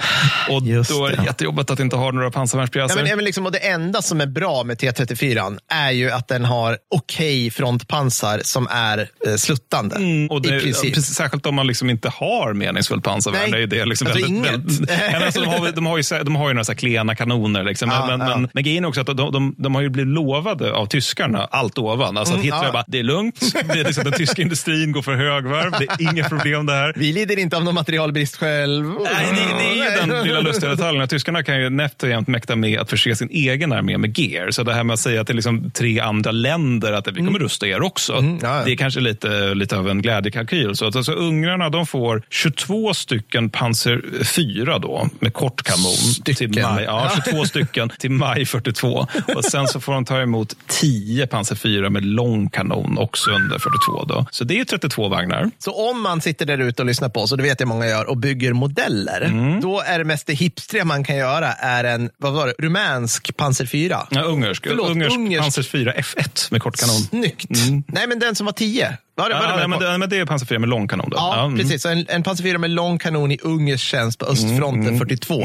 Och Just då är det jättejobbigt att inte ha några Ja, pansarvärnspjäser. men, även liksom, och det enda som är bra med T34 är ju att den har okej frontpansar som är eh, sluttande. Mm, och det, I princip. precis, särskilt om man liksom inte har meningsfullt pansarvärn. Nej. Det är det liksom Alltså väldigt, inget. väldigt, Ja, men alltså, de, har, de, har ju, de har ju några så klena kanoner. Liksom. Ja, men, ja. men, men grejen är också att de, de, de har ju blivit lovade av tyskarna allt ovan. Alltså att Mm, Hitler ja. bara, det är lugnt. Det är liksom, den tyska industrin går för högvarv. Det är inga problem det här. Vi lider inte av någon materialbrist själv. Nej, det, det är ju den lilla lustiga detaljen. att Tyskarna kan ju nätt och jämnt mäkta med att förse sin egen armé med gear. Så det här med att säga till liksom tre andra länder att vi kommer rusta er också. Mm, ja, ja. Det är kanske lite, lite av en glädjekalkyl. Så att alltså, ungrarna de får 22 stycken Panzer 4 då, med kort kanon. Stycken. Till maj, ja, 22 stycken till maj 42. Och sen så får de ta emot 10 Panzer 4 med lång kanon också under 42. Då. Så det är 32 vagnar. Så om man sitter där ute och lyssnar på oss, och det vet jag många gör, och bygger modeller, Mm. då är det mest det hipstriga man kan göra är en vad var det, rumänsk Panzer 4. Ja, ungersk. Förlåt, ungersk, ungersk. Panzer 4 F1 med kort kanon. Snyggt. Nej, men den som var 10. Var det, var Ja, ja, men, det, men det är 4 med lång kanon. Då. Ja, mm. precis. Så en, en 4 med lång kanon i ungersk tjänst på östfronten 42.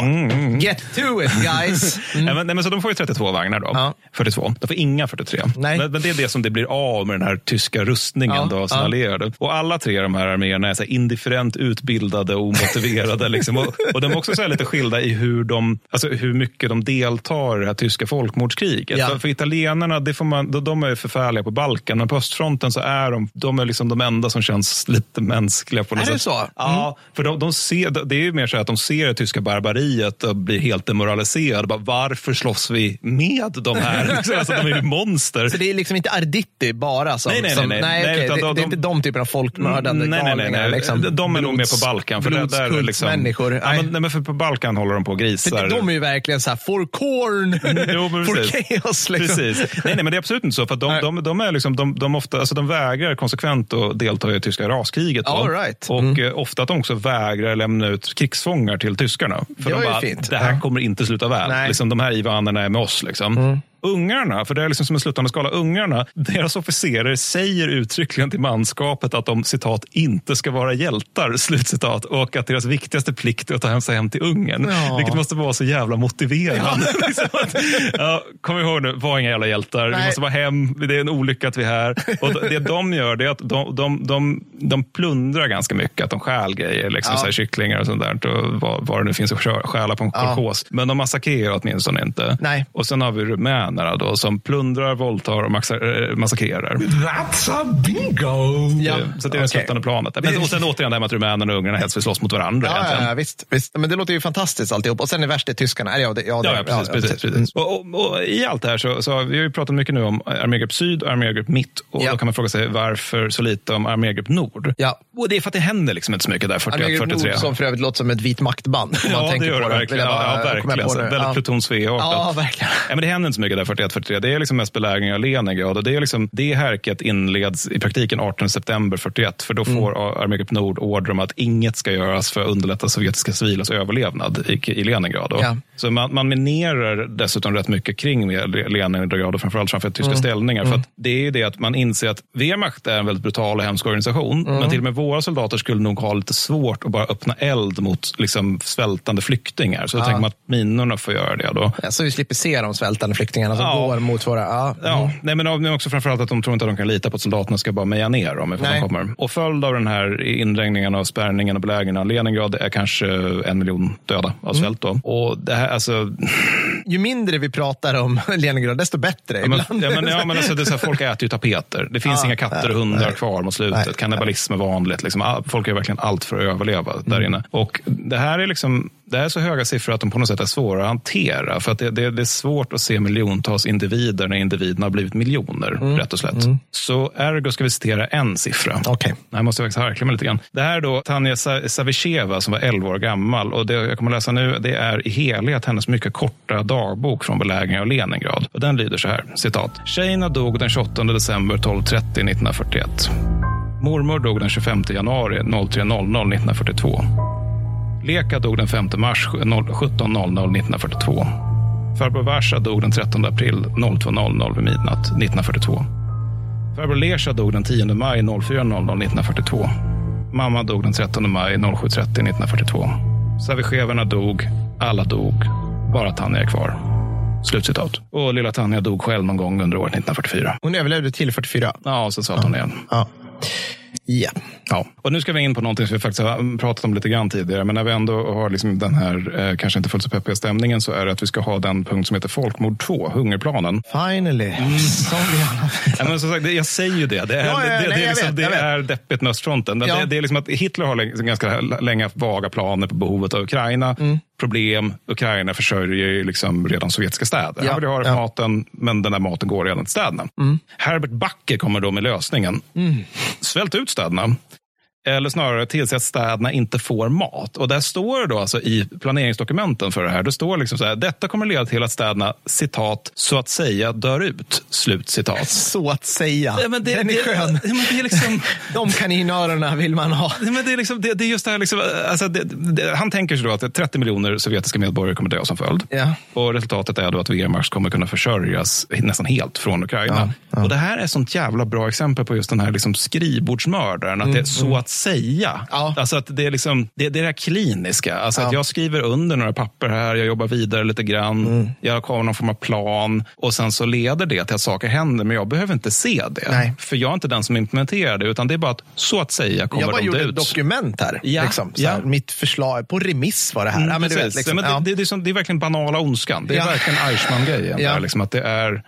Get to it guys! Mm. Ja, men, nej, men så de får ju 32 vagnar då. Ja. 42. De får inga 43. Nej. Men, men det är det som det blir av med den här tyska rustningen Ja, då, sina ja. allierade. Och alla tre av de här arméerna är så här indifferent utbildade och omotiverade. liksom. och, och de är också så lite skilda i hur, de, alltså hur mycket de deltar i det här tyska folkmordskriget. Ja. För, för italienarna, det får man, de, de är förfärliga på Balkan, men på östfronten så är de, de är liksom de enda som känns lite mänskliga. på något Är det sätt. så? Mm. Ja, för de, de ser, det är ju mer så att de ser det tyska barbariet och blir helt demoraliserade. Bara, varför slåss vi med de här? Liksom, alltså, de är ju monster. Så det är liksom inte Arditti bara som... Nej, nej, nej, nej. Nej, okej, utan det, de- det är inte de typerna av folkmördande nej, nej, nej, galningar. nej. Liksom. De är nog mer Blods- på Balkan. För där, där är det liksom, blodskultsmänniskor. Ja, Nej. men, nej, men för på Balkan håller de på och grisar. För de är ju verkligen så här, for corn, Jo, men for chaos. Liksom. Precis. Nej, nej, men det är absolut inte så. För de, Nej. de, de, är liksom, de, de, ofta, alltså de vägrar konsekvent att delta i det tyska raskriget. All right. Och Mm. eh, ofta att de också vägrar lämna ut krigsfångar till tyskarna. För Det de bara, fint. det här Ja. kommer inte sluta väl. Nej. Liksom, de här ivanerna är med oss. Liksom. Ungarna, för det är liksom som en slutande skala, ungarna, deras officerer säger uttryckligen till manskapet att de citat inte ska vara hjältar, slutcitat, och att deras viktigaste plikt är att ta hem sig hem till Ungern. Ja. Vilket måste vara så jävla motiverande. Ja. liksom att, ja, kom ihåg nu, var inga jävla hjältar. Nej. Vi måste vara hem, det är en olycka att vi är här. Och det de gör det är att de, de, de, de plundrar ganska mycket, att de stjäl grejer, liksom, ja. så här, kycklingar och sånt där, och vad, vad det nu finns att stjäla på en kolkos. Men de massakrerar åtminstone inte. Nej. Och sen har vi rumänerna då, som plundrar, våldtar och eh, massakrerar. That's a bingo! Ja. Så det är det okay. sluttande planet. Men, och sen återigen det här med att rumänerna och ungrarna helst vill slåss mot varandra. Ja, ja, visst, visst. Men det låter ju fantastiskt alltihop. Och sen är värst är tyskarna. Ja, det, ja, det, ja, precis. Ja, precis, precis. precis. Och, och, och, I allt det här så, så vi har vi pratat mycket nu om armégrupp syd och armégrupp mitt. Och Då kan man fråga sig varför så lite om armégrupp nord. Ja. Och det är för att det händer liksom inte så mycket där 41, 43. Nord som för övrigt låter som ett vit maktband. ja, det gör det verkligen. Ja, ja, verkligen. Väldigt ja. Pluton Svea-artat. Ja, verkligen. Ja, men det händer inte så mycket där 41, 43. Det är liksom mest belägring av Leningrad. Och det, är liksom, det härket inleds i praktiken 18 september 41. För då mm. får mm. armégrupp nord order om att inget ska göras för att underlätta sovjetiska civilas överlevnad i, i Leningrad. Ja. Så man, man minerar dessutom rätt mycket kring Leningrad och framförallt framför tyska mm. ställningar. Mm. För det är det att man inser att Wehrmacht är en väldigt brutal och hemsk organisation. Mm. Men till och med våra soldater skulle nog ha lite svårt att bara öppna eld mot liksom, svältande flyktingar. Så då ja. tänker man att minorna får göra det. Då. Ja, så vi slipper se de svältande flyktingarna som ja. går mot våra... Ja. Ja. Mm. Nej, men också framförallt att de tror inte att de kan lita på att soldaterna ska bara meja ner dem ifall de kommer. Och följd av den här inregningen och spärrningen och belägringen av Leningrad är kanske en miljon döda av mm. svält. Då. Och det här, alltså... Ju mindre vi pratar om Leningrad, desto bättre. Ja, men, ja, men, ja, men alltså, det är så här, folk äter ju tapeter. Det finns inga katter och hundar nej. kvar mot slutet. Kannibalism är vanligt. Liksom. Folk gör verkligen allt för att överleva mm. där inne. Och det här är liksom det är så höga siffror att de på något sätt är svåra att hantera. För att det, det, det är svårt att se miljontals individer när individerna har blivit miljoner, mm. rätt och slätt. Mm. Så ergo ska vi citera en siffra. Okay. Jag måste faktiskt harkla mig lite grann. Det här är då Tanja Savicheva som var 11 år gammal. Och det jag kommer att läsa nu det är i helhet hennes mycket korta dagbok från belägringen av Leningrad. Och den lyder så här, citat. Tjejerna dog den 28 december 12.30 1941. Mormor dog den 25 januari 03.00 1942. Leka dog den 5 mars 17.00 1942. Farbror Varsa dog den 13 april 02.00 vid midnatt 1942. Farbror Lesha dog den 10 maj 04.00 1942. Mamma dog den 13 maj 07.30 1942. Savicheverna dog, alla dog, bara Tanja är kvar. Slutcitat. Och lilla Tanja dog själv någon gång under året 1944. Hon överlevde till 44? Ja, och så sa ja. hon igen. Ja. Ja. ja. Och nu ska vi in på någonting som vi faktiskt har pratat om lite grann tidigare. Men när vi ändå har liksom den här, eh, kanske inte fullt så peppiga stämningen, så är det att vi ska ha den punkt som heter Folkmord 2, hungerplanen. Finally. Mm. ja, men som sagt, jag säger ju det. Det är, ja, ja, det, nej, det, är, liksom, det är deppigt med östfronten. Det, det, är liksom att Hitler har ganska länge haft vaga planer på behovet av Ukraina. Mm. Problem, Ukraina försörjer liksom redan sovjetiska städer. Ja, har ja. maten, men den där maten går redan till städerna. Mm. Herbert Backe kommer då med lösningen. Mm. Svält ut städerna. Eller snarare tillse att städerna inte får mat. Och där står då alltså i planeringsdokumenten för det här. Det står liksom så här. Detta kommer leda till att städerna, citat, så att säga dör ut. Slut citat. Så att säga. Ja, men det, Den är det, skön. Ja, men det är liksom, De kaninörerna vill man ha. Ja, men det, är liksom, det, det är just det här, liksom, alltså det, han tänker sig då att 30 miljoner sovjetiska medborgare kommer dö som följd. Ja. Och resultatet är då att Wehrmacht kommer kunna försörjas nästan helt från Ukraina. Och det här är ett sånt jävla bra exempel på just den här liksom skrivbordsmördaren. Att mm, det är så mm. Att säga. Ja. Alltså att det, är liksom, det, det är det här kliniska. Alltså ja. att jag skriver under några papper här, jag jobbar vidare lite grann, mm. jag har någon form av plan och sen så leder det till att saker händer, men jag behöver inte se det. Nej. För jag är inte den som implementerar det, utan det är bara att så att säga kommer jag bara de gjorde ut. ett dokument här. Ja. Liksom, ja. Här, mitt förslag, på remiss var det här. Mm, ja, men vet, liksom, det, det, det, är som, det, är verkligen banala ondskan. Det är verkligen Eichmann-grejen. Liksom, att det är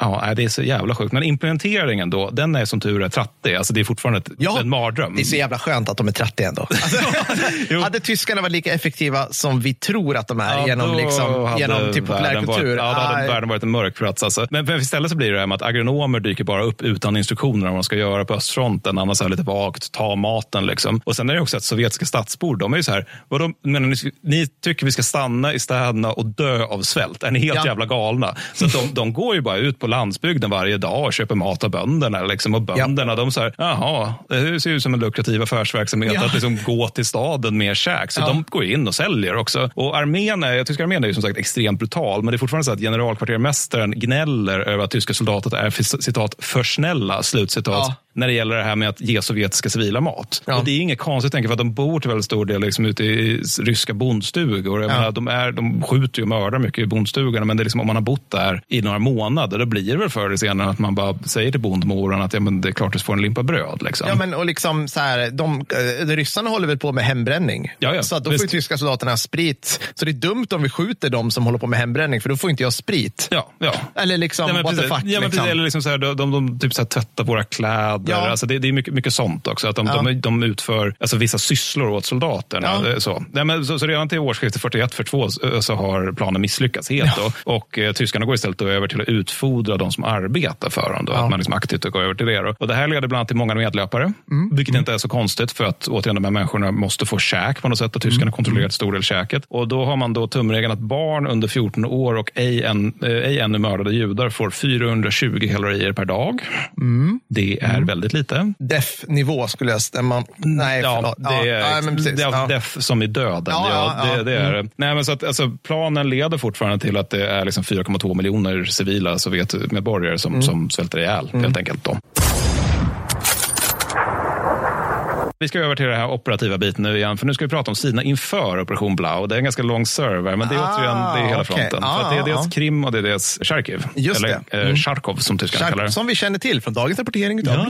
Ja, det är så jävla sjukt. Men implementeringen då, den är som tur är trattig. Alltså det är fortfarande ett, ja, en mardröm. Det är så jävla skönt att de är trattiga ändå. Alltså, hade tyskarna varit lika effektiva som vi tror att de är ja, genom, liksom, genom typ populärkultur? Ja, då hade världen varit en mörk plats. Alltså. Men istället så blir det här med att agronomer dyker bara upp utan instruktioner om vad man ska göra på östfronten. Annars är lite vagt, ta maten liksom. Och sen är det också att sovjetiska stadsbor, de är ju så här, vadå, men ni, ni tycker vi ska stanna i städerna och dö av svält? Är ni helt ja. jävla galna? Så de, de går ju bara ut på landsbygden varje dag och köper mat av bönderna. Liksom. Och bönderna, ja. de säger, jaha, det ser ut som en lukrativ affärsverksamhet ja. att liksom gå till staden med käk. Så ja. de går in och säljer också. Och armén, är, tyska armén är ju som sagt extremt brutal, men det är fortfarande så att generalkvartermästaren gnäller över att tyska soldater är citat för snälla, slutcitat, när det gäller det här med att ge sovjetiska civila mat. Och det är inget konstigt, tänker, för att de bor till väldigt stor del liksom ute i ryska bondstugor. Jag menar, de, är, de skjuter och mördar mycket i bondstugorna, men det är liksom, om man har bott där i några månader, då blir det väl förr eller senare att man bara säger till bondmoran att ja, men det är klart du får en limpa bröd. Liksom. Ja, men och liksom så här, de, de, ryssarna håller väl på med hembränning. Ja, ja, så då får ju tyska soldaterna sprit. Så det är dumt om vi skjuter dem som håller på med hembränning, för då får inte jag sprit. Ja, ja. Eller liksom, ja, what the fuck. Ja, men liksom. Eller liksom så här, de, de, de typ så här, tvättar våra kläder. Ja. Alltså det, det är mycket, mycket sånt också. Att de, ja. de, de utför alltså, vissa sysslor åt soldaterna. Ja. Så. Ja, men, så, så redan till årsskiftet 41-42 så har planen misslyckats helt. Ja. Då. Och eh, tyskarna går istället över till att utfodra de som arbetar för dem. Då. Att man liksom aktivt går över till det. Då. Och det här leder bland annat till många medlöpare. Mm. Vilket mm. inte är så konstigt för att återigen de här människorna måste få käk på något sätt. Och tyskarna mm. kontrollerar en stor del käket. Och då har man då tumregeln att barn under 14 år och ej, än, eh, ej ännu mördade judar får 420 kalorier per dag. Mm. Det är mm. väldigt lite. Def-nivå skulle jag stämma. Nej, ja, det är, ja, precis. Det är ja. def som i döden. Ja, ja, det, det, är mm. Nej, men så att, alltså, planen leder fortfarande till att det är liksom 4,2 miljoner civila Sovjetmedborgare som, mm. som svälter ihjäl, mm. helt enkelt. Då. Vi ska över till den här operativa biten nu igen, för nu ska vi prata om sidorna inför Operation Blau. Det är en ganska lång server, men det är återigen det är hela okay. fronten. Ah, för det är dels ah. Krim och det är dels Charkiv. Just eller det. Mm. Charkov som tyskarna kallar det. Som vi känner till från dagens rapportering. Ja, ja.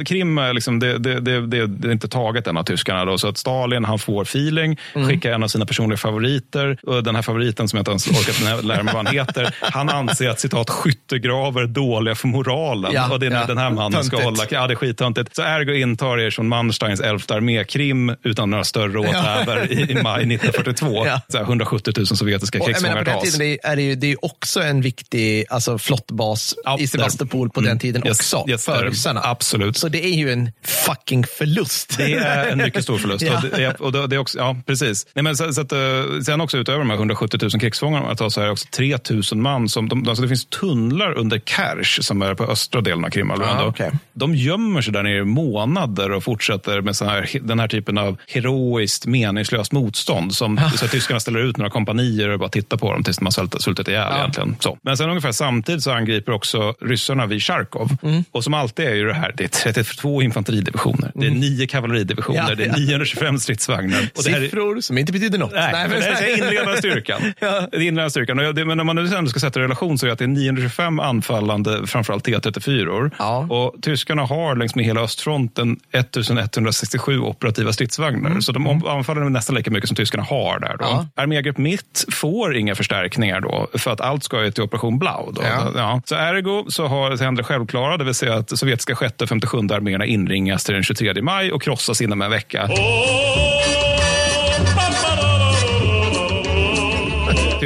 Krim liksom, det, det, det, det, är inte taget än av tyskarna. Då, så att Stalin han får feeling, mm. skickar en av sina personliga favoriter. Och den här favoriten som jag inte ens orkat lära mig vad han heter. Han anser att citat skyttegravar är dåliga för moralen. Ja, och det är ja. den här mannen ska hålla det är skittöntigt. Så Ergo intar er från Mansteins elfte armé Krim utan några större åthävor i, i maj 1942. Ja. Så 170 000 sovjetiska krigsfångar tas. På den tiden är det, ju, det är också en viktig alltså, flottbas ja, i Sevastopol på mm. den tiden yes, också, yes, för ryssarna. Absolut. Så det är ju en fucking förlust. Det är en mycket stor förlust. ja. Och det, och det är också, ja, precis. Nej, men så, så att, eh, sen också utöver de här 170 000 krigsfångarna så är det också 3 000 man. Som, de, alltså det finns tunnlar under Kersh som är på östra delen av Krimhalvön. Ah, okay. De gömmer sig där nere i månader och fortsätter med sån här, den här typen av heroiskt meningslöst motstånd. Som, så att tyskarna ställer ut några kompanier och bara tittar på dem tills de har svultit, svultit ihjäl. Ja. Egentligen. Så. Men sen ungefär samtidigt så angriper också ryssarna vid Charkov. Mm. Och som alltid är ju det här, det är 32 infanteridivisioner, mm. det är mm. nio kavalleridivisioner, ja, det är 925 stridsvagnar. Och Siffror är, som inte betyder något. Nej, Nej men det är inledande styrkan. ja. Inledande styrkan. Och det, men om man nu ska sätta relation så är det att det är 925 anfallande, framförallt T34. Ja. Och tyskarna har längs med hela östfronten 1167 operativa stridsvagnar. Mm. Så de mm. anfaller nästan lika mycket som tyskarna har där. Då. Ja. Armégrupp Mitt får inga förstärkningar då, för att allt ska ju till Operation Blau. Då. Ja. Ja. Så ergo så har, händer det självklara, det vill säga att sovjetiska 6 och 57 arméerna inringas till den 23 maj och krossas inom en vecka. Oh!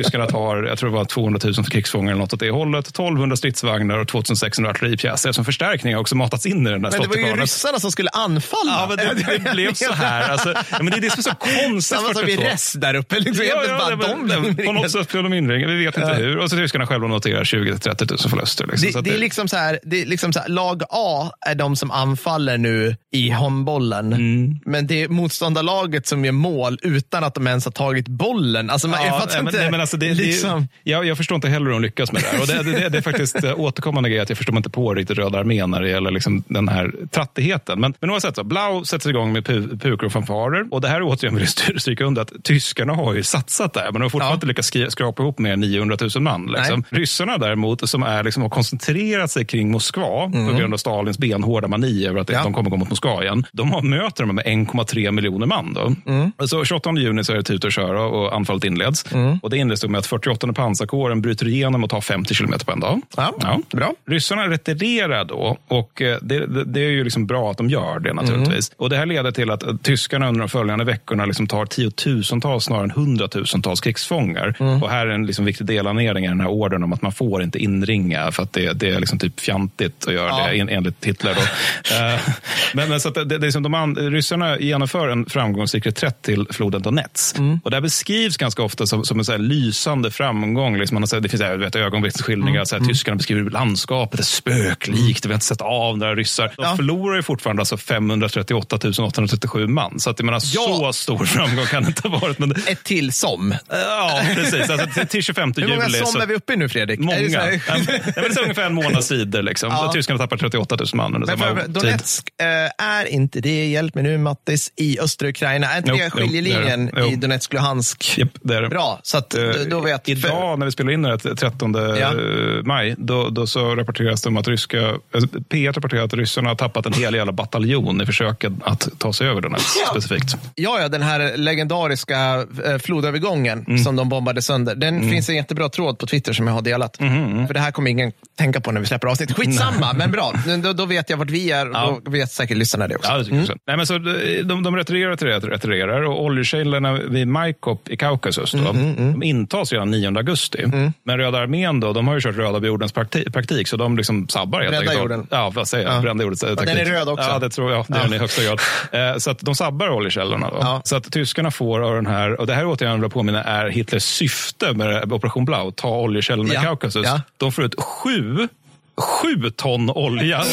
Tyskarna tar, jag tror det var 200 000 krigsfångar eller något åt det hållet. 1200 stridsvagnar och 2600 artilleripjäser som förstärkning har också matats in i den där Men det var ju ryssarna som skulle anfalla. Ja, men det, det blev så här. Alltså, men det är det som är så konstigt. Samma som i Ress där uppe. Liksom, ja, ja, bara de på något sätt blev de inringade. Vi vet inte ja. hur. Och så tyskarna själva noterar 20-30 000 förluster. Liksom. Det, det, är liksom så här, det är liksom så här, lag A är de som anfaller nu i handbollen. Mm. Men det är motståndarlaget som gör mål utan att de ens har tagit bollen. Alltså, man, ja, men, inte, men alltså det, liksom. det, jag, jag förstår inte heller hur de lyckas med det här. Och det, det, det är faktiskt eh, återkommande grej att jag förstår inte på riktigt Röda armén när det gäller liksom den här trattigheten. Men, men oavsett, så, Blau sätter igång med pu, pukor och fanfarer. Och det här är återigen vill jag stryka under att tyskarna har ju satsat där, men de har fortfarande ja. inte lyckats skrapa ihop mer än 900 000 man. Liksom. Ryssarna däremot, som är, liksom, har koncentrerat sig kring Moskva mm. på grund av Stalins benhårda mani över att ja. de kommer gå mot Moskva igen. De har, möter dem med 1,3 miljoner man. Då. Mm. Så 28 juni så är det tut och köra och anfallet inleds. Mm. Och det inleds med att 48 pansarkåren bryter igenom och tar 50 kilometer på en dag. Ja, ja. Bra. Ryssarna retirerar då och eh, det, det, det, är ju liksom bra att de gör det naturligtvis. Mm. Och det här leder till att tyskarna under de följande veckorna liksom tar tiotusentals snarare än hundratusentals krigsfångar. Mm. Och här är en liksom viktig delanering i den här ordern om att man får inte inringa för att det, det är liksom typ fjantigt att göra ja. det en, enligt Hitler. Då. Eh, men, så att det, det, liksom de, ryssarna genomför en framgångsrik reträtt till floden Donetsk. Mm. Och det här beskrivs ganska ofta som, som en så här lysande framgång. Liksom man har sett, det finns vet, ögonblicksskildringar, mm. så här, mm. tyskarna beskriver landskapet, är spöklikt, vi har inte sett av några ryssar. De ja. förlorar ju fortfarande alltså 538 837 man. Så att, jag menar, ja. så stor framgång kan det inte ha varit. Men... Ett till som. Ja, precis. Alltså, till 25 juli. Hur många som så... är vi uppe i nu, Fredrik? Många. Det, det är ungefär en månads sidor. Liksom. Ja. Tyskarna tappar 38 000 man under samma Donetsk äh, är inte det, hjälp mig nu Mattis, i östra Ukraina. Är inte det skiljelinjen jo, i Donetsk-Luhansk? Yep, det är det. Bra, så att, uh, då vet Idag för... när vi spelar in det 13 ja. maj, då, då så rapporteras det om att ryska, P1 rapporterar att ryssarna har tappat en hel jävla bataljon i försöket att ta sig över Donetsk ja. specifikt. Ja, ja, den här legendariska eh, flodövergången mm. som de bombade sönder. Den mm. finns en jättebra tråd på Twitter som jag har delat. Mm. För det här kommer ingen tänka på när vi släpper avsnittet. Skitsamma, men bra. Då, då, vet jag vart vi är och ja. då vet säkert lyssnarna det också. Ja, det mm. Nej, men så de, de retirerar till retirerar och oljekällorna vid Majkop i Kaukasus då, mm, mm, mm. de intas redan 9 augusti. Mm. Men Röda armén då, de har ju kört röda jordens praktik, praktik så de liksom sabbar helt Brända jorden. Ja, vad säger jag? Ja. Brända jordens taktik. Den är röd också. Ja, det tror jag. Det är den i högsta grad. Eh, så att de sabbar oljekällorna. Då. Ja. Så att tyskarna får av den här, och det här återigen vill påminna är Hitlers syfte med Operation Blau, ta oljekällorna ja. i Kaukasus. Ja. De får ut sju, sju ton olja.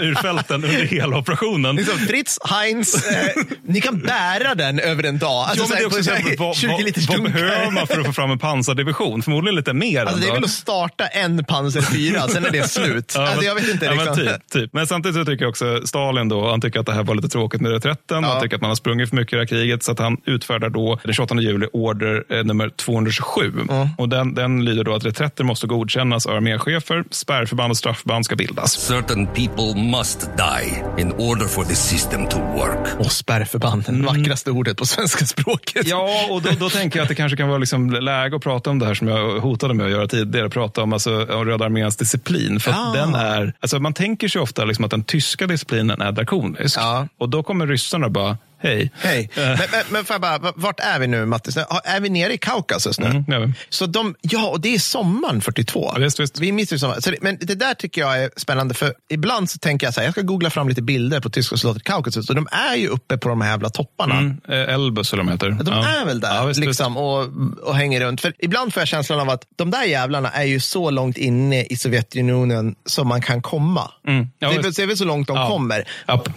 Ur fälten under hela operationen. Liksom, Fritz, Heinz, eh, ni kan bära den över en dag. Alltså, ja, men det är också så här, vad, 20 liters vad, vad behöver man för att få fram en pansardivision? Förmodligen lite mer. Alltså, det är väl att starta en pansar 4, sen är det slut. ja, alltså, jag vet inte. Liksom. Ja, men, typ, typ. men samtidigt så tycker jag också Stalin då, han tycker att det här var lite tråkigt med reträtten. Ja. Han tycker att man har sprungit för mycket i det här kriget, så att han utfärdar då den 28 juli order eh, nummer 227. Mm. Och den, den lyder då att reträtter måste godkännas av arméchefer, spärrförband och straffband ska bildas. Certain people must die in order for the system to work. Och spärrförbanden, mm. vackraste ordet på svenska språket. Ja, och då, då tänker jag att det kanske kan vara liksom läge att prata om det här som jag hotade med att göra tidigare. Prata om, alltså, om Röda arméns disciplin. För ja. den är, alltså, man tänker sig ofta liksom att den tyska disciplinen är drakonisk. Ja. Och då kommer ryssarna bara, Hej. Hej. Eh. Men, men, men får bara, vart är vi nu, Mattis? Är vi nere i Kaukasus nu? Mm. Så de, ja, och det är sommaren 42. Ja, visst, visst. Vi missar sommaren. Så det, men det där tycker jag är spännande, för ibland så tänker jag så här, jag ska googla fram lite bilder på tyska soldater i Kaukasus, och de är ju uppe på de här jävla topparna. Mm, eh, Elbus eller de heter. De ja. är väl där ja, visst, liksom, och, och hänger runt. För ibland får jag känslan av att de där jävlarna är ju så långt inne i Sovjetunionen som man kan komma. Mm. Ja, det, är det är väl så långt de kommer. Och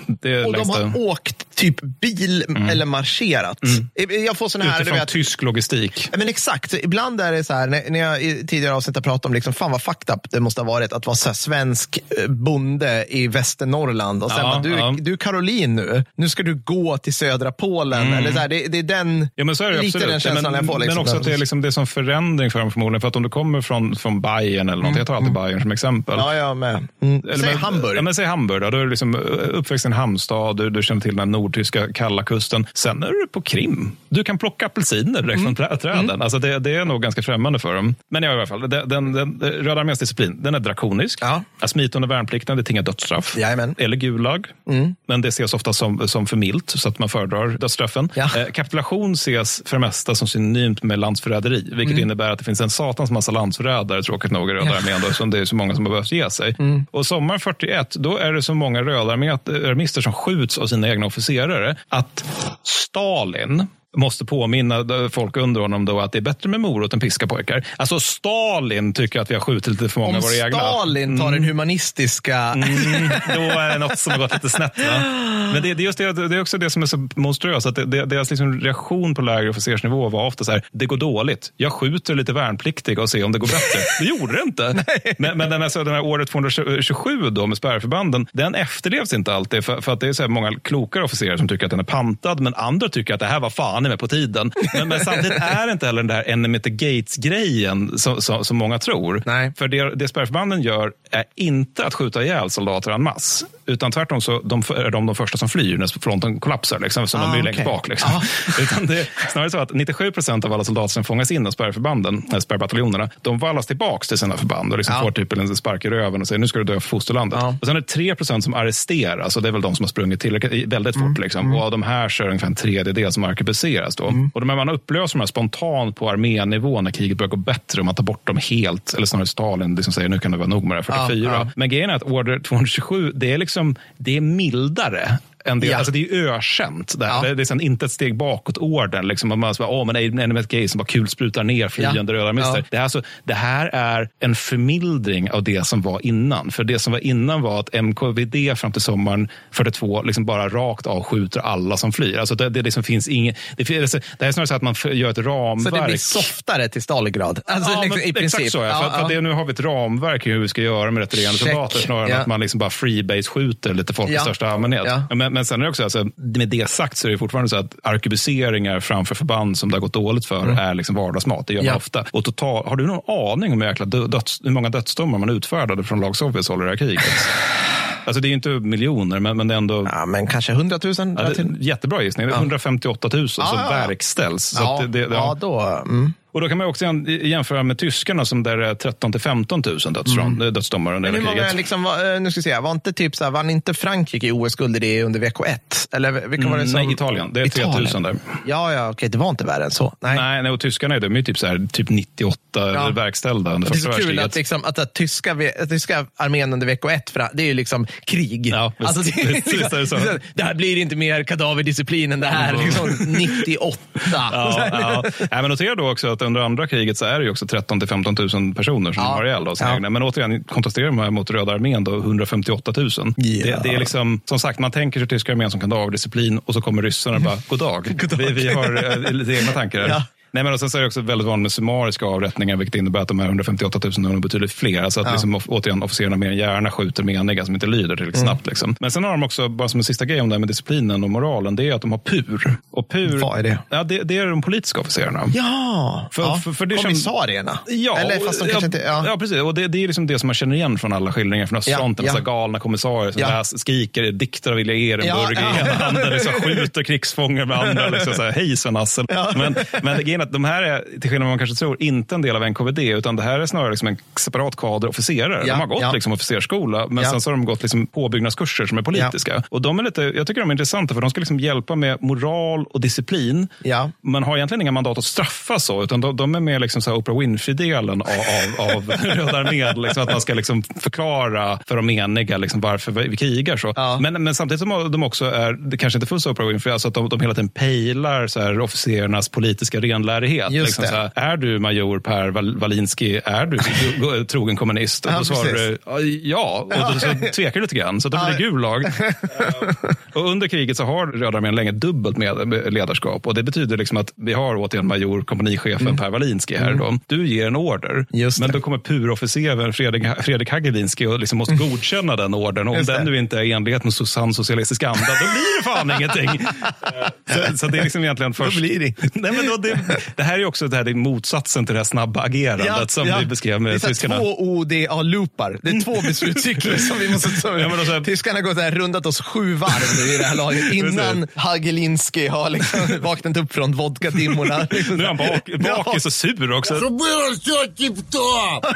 de har åkt typ bil mm. eller marscherat. Mm. Jag får sån här... Utifrån vet, tysk logistik. Men exakt. Ibland är det så här, när, jag i tidigare avsnitt har pratat om liksom, fan vad fucked up det måste ha varit att vara så svensk eh, bonde i Västernorrland. Och sen ja, bara, du, ja. du är Caroline nu, nu ska du gå till södra Polen. Mm. Eller så här, det, det, är den, ja, men så är det lite absolut. den känslan men, jag får. Liksom, men också att det är, liksom, det är som förändring för dem förmodligen. För att om du kommer från, från Bayern eller något, mm. jag tar alltid Bayern som exempel. Ja, jag med. Mm. Eller, säg Hamburg. Ja, men säg Hamburg. Då. Du är liksom uppväxt i en hamnstad, du, du känner till den nordtyska kalla kusten. Sen är du på Krim. Du kan plocka apelsiner direkt mm. från träden. Mm. Alltså det, det, är nog ganska främmande för dem. Men i alla fall, den, den, den, Röda arméns disciplin den är drakonisk. Ja. Smita under värnplikten det tingar dödsstraff. Jajamän. Eller gulag. Mm. Men det ses ofta som, som för milt, så att man föredrar dödsstraffen. Ja. Eh, kapitulation ses för det mesta som synonymt med landsförräderi, vilket mm. innebär att det finns en satans massa landsförrädare, tråkigt nog, i Röda armén, då, som det är så många som har behövt ge sig. Mm. Och sommaren 41, då är det så många röda armister som skjuts av sina egna officerare att Stalin måste påminna folk under honom då att det är bättre med morot än piska pojkar. Alltså Stalin tycker att vi har skjutit lite för många av våra egna. Om Stalin tar den mm. humanistiska... Mm, då är det något som har gått lite snett. Va? Men det, det, är just det, det är också det som är så monstruöst. Att det, det, deras liksom reaktion på lägre officersnivå var ofta så här, det går dåligt. Jag skjuter lite värnpliktiga och ser om det går bättre. Det gjorde det inte. men, men den, här, den här året 227 då med spärrförbanden, den efterlevs inte alltid. För, för att det är så många klokare officerare som tycker att den är pantad, men andra tycker att det här var fan anime på tiden. Men, men samtidigt är det inte heller den där enemy the gates-grejen som, som, som, många tror. Nej. För det, det spärrförbanden gör är inte att skjuta ihjäl soldater en mass. Utan tvärtom så de, är de de första som flyr när fronten kollapsar. Liksom, så ah, de blir okay. längst bak. Liksom. Ah. Utan det är snarare så att 97 procent av alla soldater som fångas in av spärrförbanden, spärrbataljonerna, de vallas tillbaka till sina förband och liksom ah. får typ en spark i röven och säger nu ska du dö för fosterlandet. Och sen är det 3 procent som arresteras och det är väl de som har sprungit tillräckligt väldigt fort. Mm. Liksom. Mm. Och av de här så är det ungefär en tredjedel som arkebuseras. Då. Mm. Och de här, man upplöser de här spontant på arménivå när kriget börjar gå bättre och man tar bort dem helt. Eller snarare Stalin liksom säger nu kan det vara nog med det 44. Men grejen är att order 227, det är, liksom, det är mildare en del, Ja. alltså det är ju ökänt. Det, här. Ja. det, det är inte ett steg bakåt-orden. Liksom. Man bara, åh, men Enemies Gay som bara kulsprutar ner flyende Ja. rödarmister. Ja. Det, här, alltså, det här är en förmildring av det som var innan. För det som var innan var att MKVD fram till sommaren 42 liksom bara rakt av skjuter alla som flyr. Alltså det, det, liksom finns ingen, det, finns- det här är snarare så att man gör ett ramverk. Så det blir softare till Stalingrad? Alltså, ja, liksom, men i princip. Exakt så, ja. Ja, för, för ja. det, nu har vi ett ramverk hur vi ska göra med retirerande soldater snarare än att man liksom bara freebase-skjuter lite folk i största allmänhet. Ja. Men, men sen är det också, alltså, med det sagt så är det fortfarande så att arkebuseringar framför förband som det har gått dåligt för är liksom vardagsmat. Det gör man Mm. Ja. ofta. Och total, har du någon aning om hur, jäkla dö- döds, hur många dödsdomar man utfärdade från lag Sovjets håll i det här kriget? Alltså det är ju inte miljoner, men, men det är ändå... Ja, men kanske 100 000? Ja, det, jättebra gissning. Det är 158 000 som Ja, ja, ja. verkställs. Så Ja, det, det, ja, då... Mm. och då kan man också jäm- jämföra med tyskarna som där är 13 till 15 000 dödsdom, dödsdomar under Mm. Men hur hela många, kriget. liksom, eh, nu ska vi se, var inte typ så här, vann inte Frankrike i OS-guld i det under VK1? Eller vilka var det Mm, som... nej, Italien. Det är Italien. 3000 där. Ja, ja, okej, det var inte värre än så. Nej. Nej, nej, och tyskarna är, de är typ, så här, typ 98 Ja. verkställda under Det är första så kul världskriget. att, liksom, att, att, tyska, att tyska armén under VK1, för det är ju liksom krig. Ja, visst, alltså, det, visst, visst är det det här blir inte mer kadaverdisciplin än det här. Liksom 98. Ja, ja. Nej, men notera då också att under andra kriget så är det också 13 till 15 000 personer som Ja. har ihjäl då, Ja. egna. Men återigen, kontrasterar man mot Röda armén då 158 000. Ja. Det, det är liksom, som sagt, man tänker sig tyska armén som kadaverdisciplin och så kommer ryssarna och bara, god dag. Vi, vi har eh, lite egna tankar. här." Ja. Nej, men och sen så är det också väldigt vanligt med summariska avrättningar, vilket innebär att de här 158 000 är betydligt fler. Alltså att liksom, återigen, officerarna mer än gärna skjuter meniga som inte lyder tillräckligt snabbt. Liksom. Men sen har de också, bara som en sista grej om det här med disciplinen och moralen, det är att de har PUR. Och PUR Vad är det? Ja, det, det är de politiska officerarna. Ja, För- ja. för- för det känns- kommissarierna. Ja, Eller fast de ja, kanske inte... Ja. ja, precis. Och det, det är liksom det som man känner igen från alla skildringar från östfronten. Ja, ja. Ja, galna kommissarier som Ja. läs, skriker dikter av Vilja Ehrenburg Ja, ja. i ena handen, liksom, skjuter krigsfångar med andra. Liksom, så här, Hej Sven-Hassel. Men, men grejen att de här är, till skillnad från vad man kanske tror, inte en del av NKVD, utan det här är snarare liksom en separat kader officerare. Ja, de har gått ja. liksom, officersskola, men sen så har de gått liksom, påbyggnadskurser som är politiska. Och de är lite, jag tycker de är intressanta, för de ska liksom hjälpa med moral och disciplin. Man har egentligen inga mandat att straffa så, utan de, de är mer liksom så Oprah Winfrey-delen av, av, av Röda armén. Liksom, att man ska liksom förklara för de meniga liksom, varför vi krigar. Så. Ja. Men, men samtidigt som de också är, det kanske inte fullt så Oprah Winfrey, alltså att de, de hela tiden pejlar så här, officerarnas politiska renlärighet. Just liksom, här, är du major Per Wal- Walinski, är du trogen kommunist? Och då svarar du ja, och då så tvekar du lite grann. Så då blir det gul lag. Och under kriget så har Röda armén länge dubbelt med ledarskap. Och det betyder liksom att vi har återigen major, kompanichefen Per Walinski här. Då. Du ger en order, Mm. Men då kommer purofficeren Fredrik, Fredrik Hagelinski och liksom måste godkänna den ordern. Och om den nu inte är i enlighet med sann socialistisk anda, då blir det fan ingenting. Så, så det är liksom egentligen först... blir det. Nej, men då, det, det här är också det här, det är motsatsen till det här snabba agerandet ja, som ja. vi beskrev med det är. Två ODA-loopar. Det är två mm. beslutscykler som vi måste ta ja, här, alltså- Tyskarna har gått här, rundat oss sju varv nu i det här laget innan Hagelinski har liksom vaknat upp från vodkadimmorna. nu är han bak, bakis och sur också. Så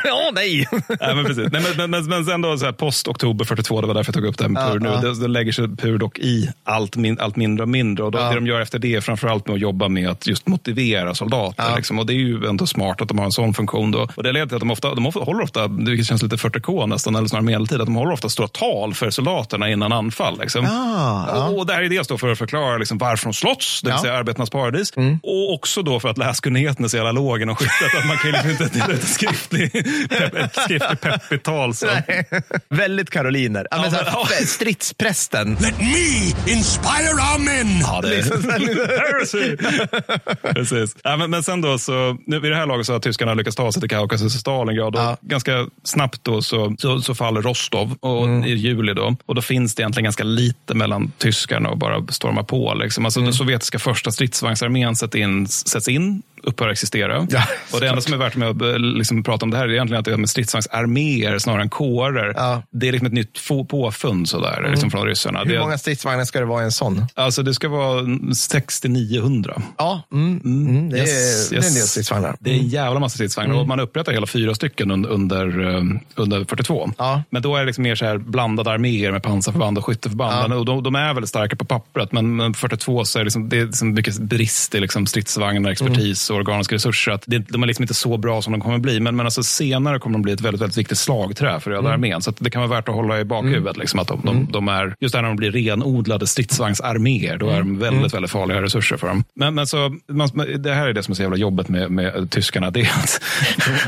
Ja, nej. nej, men, precis. Nej, men, men, men sen då, så här, post oktober 42, det var därför jag tog upp det här med ja, PUR nu. Ja. Det, lägger sig PUR dock i allt, min, allt mindre och mindre. Och då, ja. Det de gör efter det är framförallt med att jobba med att just motivera soldater. Ja. Liksom. Och det är ju ändå smart att de har en sån funktion. Då. Och det leder till att de ofta, de ofta håller ofta, vilket känns lite 40K nästan, eller snarare medeltid, att de håller ofta stora tal för soldaterna innan anfall. Liksom. Ah, ja. och, och det här är dels då för att förklara liksom varför de slåss, det vill Ja. säga arbetarnas paradis. Mm. Och också då för att läskunnigheten är så jävla låg inom skyttet att man kan ju liksom inte till ett skriftlig, skriftligt peppigt tal. Väldigt karoliner. Ja, men så här, Ja. Stridsprästen. Let me inspire our men! Ja, det är heresy. Precis. Ja, men, men sen då, så, nu, vid det här laget så har tyskarna lyckats ta sig till Kaukasus och Stalingrad. Och Ja. Ganska snabbt då så, så, så faller Rostov och, Mm. i juli. Då. Och då finns det egentligen ganska lite mellan tyskarna och bara storma på. Liksom. Alltså, Mm. Den sovjetiska första stridsvagnsarmén sätts in, sätts in upphör existera. Ja, och det enda som är värt med att eh, liksom, prata om det här är egentligen att det är med stridsvagnsarméer snarare än kårer. Ja. Mm. Det är liksom ett nytt påfund sådär, liksom, från ryssarna. Hur det, många stridsvagnar ska det vara i en sån? Alltså det ska vara 60-900. Ja, mm, mm, det, är, Yes, det är en del stridsvagnar. Det är en jävla massa stridsvagnar och man upprättar hela fyra stycken un- under, eh, under 42. Ja. Men då är det liksom mer så här blandade arméer med pansarförband och skytteförband. Ja. Och de, de är väldigt starka på pappret men men 42 så är det, liksom, det är liksom mycket brist i liksom stridsvagnar, expertis organiska resurser. Att det, de är liksom inte så bra som de kommer bli. Men, men alltså senare kommer de bli ett väldigt, väldigt viktigt slagträ för röda mm. armén. Så det kan vara värt att hålla i bakhuvudet. Mm. Liksom, att de, de, mm. de, är, just när de blir renodlade stridsvagnsarméer, då är de mm. väldigt, väldigt farliga resurser för dem. Men, men så, man, det här är det som är så jävla jobbet med, med tyskarna. Det är att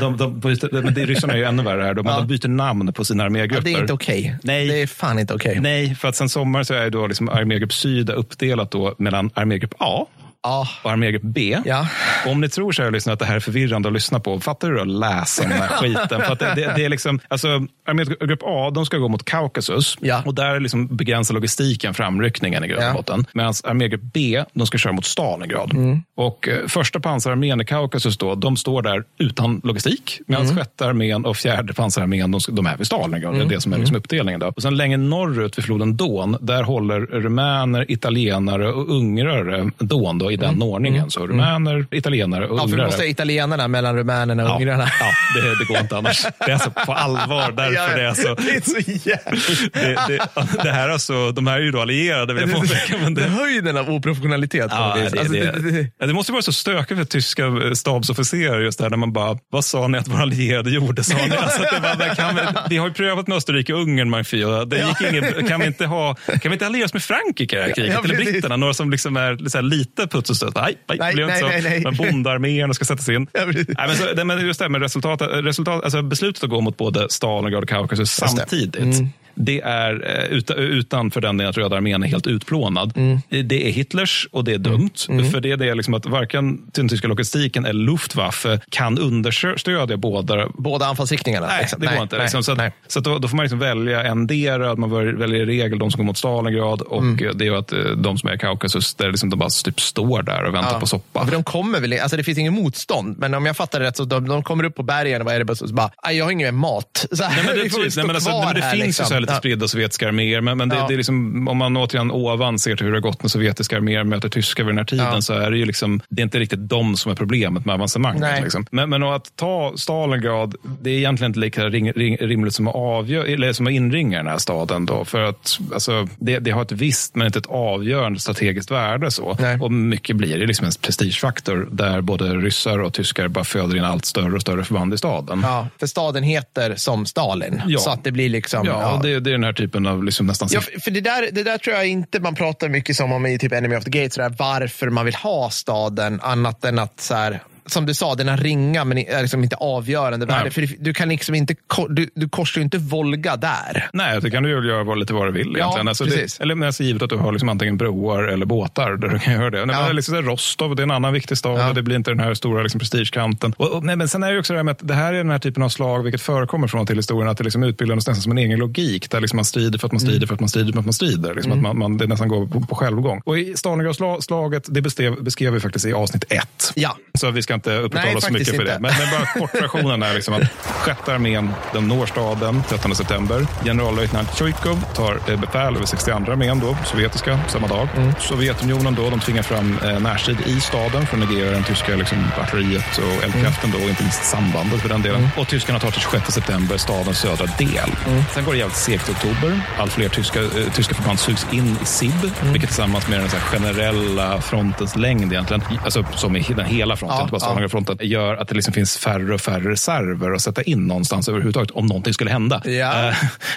de, de, de men det, ryssarna är ju ännu värre här. Men ja. de byter namn på sina armégrupper. Ja, det är inte okej. Okay. Det är fan inte okej. Okay. Nej, för att sen sommar så är då liksom armégrupp syd uppdelat då mellan armégrupp A Ja. och armégrupp B. Ja. om ni tror, kära lyssnare, att det här är förvirrande att lyssna på, fattar du att läsa den här skiten? För det, det, det, är liksom, alltså, armégrupp A de ska gå mot Kaukasus ja. och där liksom begränsar logistiken framryckningen i grundbotten. Ja. Medan armégrupp B de ska köra mot Stalingrad. Mm. Och eh, första pansararmén i Kaukasus då, de står där utan logistik. Medan mm. sjätte armén och fjärde pansararmén de, de är vid Stalingrad. Mm. Det är det som är liksom mm. uppdelningen. Då. Och sen längre norrut vid floden Don, där håller rumäner, italienare och ungrare Don då, den mm. ordningen. Mm. Så rumäner, mm. italienare och ungrare. Ja, för du måste ha italienarna mellan rumänerna och ja. ungrarna. Ja, det, det, går inte annars. Det är alltså på allvar därför det är så. Det är så jävla... det, det, det, här alltså, de här är ju då allierade vill jag påpeka. Men det... höjden av oprofessionalitet. Ja, det, alltså, det, det, måste vara så stökigt för tyska stabsofficerare just där när man bara, vad sa ni att våra allierade gjorde? Sa ni? Alltså, det bara, kan vi, vi har ju prövat med Österrike och Ungern, man fyra. Det gick ingen, kan, vi inte ha, kan vi inte alliera oss med Frankrike i det här kriget? Eller britterna? Några som liksom är så lite puts och stöt. Nej, nej, nej, nej, nej, nej. Men bondarméerna ska sättas in. Nej, men, så, men just det med resultat, resultat, alltså beslutet att gå mot både Stalingrad och Kaukasus samtidigt. Mm det är eh, utanför den delen att Röda armén är helt utplånad. Mm. Det är Hitlers och det är dumt. Mm. mm. För det är det liksom att varken den tyska logistiken eller Luftwaffe kan understödja båda. Båda anfallsriktningarna? Nej, liksom. det går nej, inte. Liksom. Så, att, så att då, då, får man liksom välja endera. Man väljer i regel de som går mot Stalingrad och mm. det är att eh, de som är i Kaukasus, där liksom de bara typ står där och väntar ja. på soppa. För de kommer väl, alltså det finns ingen motstånd, men om jag fattar det rätt så de, de kommer upp på bergen och vad är det, så bara, jag har ingen mat. Så här, nej, men det, vi får nej, men alltså, nej, men det här, finns liksom. ju så här lite spridda sovjetiska arméer. Men, men det, ja. det, är liksom, om man återigen ovan ser till hur det har gått när sovjetiska arméer möter tyska vid den här tiden ja. så är det ju liksom, det är inte riktigt de som är problemet med avancemanget. Liksom. Men, men att ta Stalingrad, det är egentligen inte lika ring, ring, rimligt som att, avgör, eller som att inringa den här staden. Då, för att alltså, det, det har ett visst, men inte ett avgörande strategiskt värde. Så. Och mycket blir det liksom en prestigefaktor där både ryssar och tyskar bara föder in allt större och större förband i staden. Ja, för staden heter som Stalin. Ja. Så att det blir liksom... Ja, ja. Det, det, är den här typen av liksom nästan... Ja, för det där, det där tror jag inte man pratar mycket som om i typ Enemy of the Gate, varför man vill ha staden, annat än att så här, som du sa, den här ringa men är liksom inte avgörande värde. För du kan liksom inte, du, du korsar ju inte Volga där. Nej, det kan du ju göra lite vad du vill egentligen. Ja, alltså det, eller alltså, givet att du har liksom antingen broar eller båtar där du kan göra det. Nej, ja. men liksom Rostov, det är en annan viktig stad. Ja. Det blir inte den här stora liksom, prestigekanten. Och, och, nej, men sen är det också det här med att det här är den här typen av slag, vilket förekommer från till historien, att det liksom utbildas nästan som en egen logik. Där liksom man strider för att man strider mm. för att man strider för att man strider. Liksom mm. att man, man, det nästan går på, på självgång. Och i Stalingradslaget, det beskrev, beskrev vi faktiskt i avsnitt ett. Ja. Så vi ska inte uppehålla oss mycket för inte. det. Men, men bara kortversionen är liksom att sjätte armén den når staden 13 september. Generallöjtnant Tjujkov tar eh, befäl över 62 armén, då, sovjetiska, samma dag. Mm. Sovjetunionen då, de tvingar fram eh, närstrid i staden för att negera den tyska liksom, artilleriet och eldkraften mm. då, och inte minst sambandet för den delen. Mm. Och tyskarna tar till 26 september stadens södra del. Mm. Sen går det jävligt segt i oktober. Allt fler tyska, eh, tyska förband sugs in i SIB, mm. vilket tillsammans med den så generella frontens längd egentligen, alltså som i den hela fronten, ja, Stalingrad-fronten, gör att det liksom finns färre och färre reserver att sätta in någonstans överhuvudtaget om någonting skulle hända. Ja. Uh,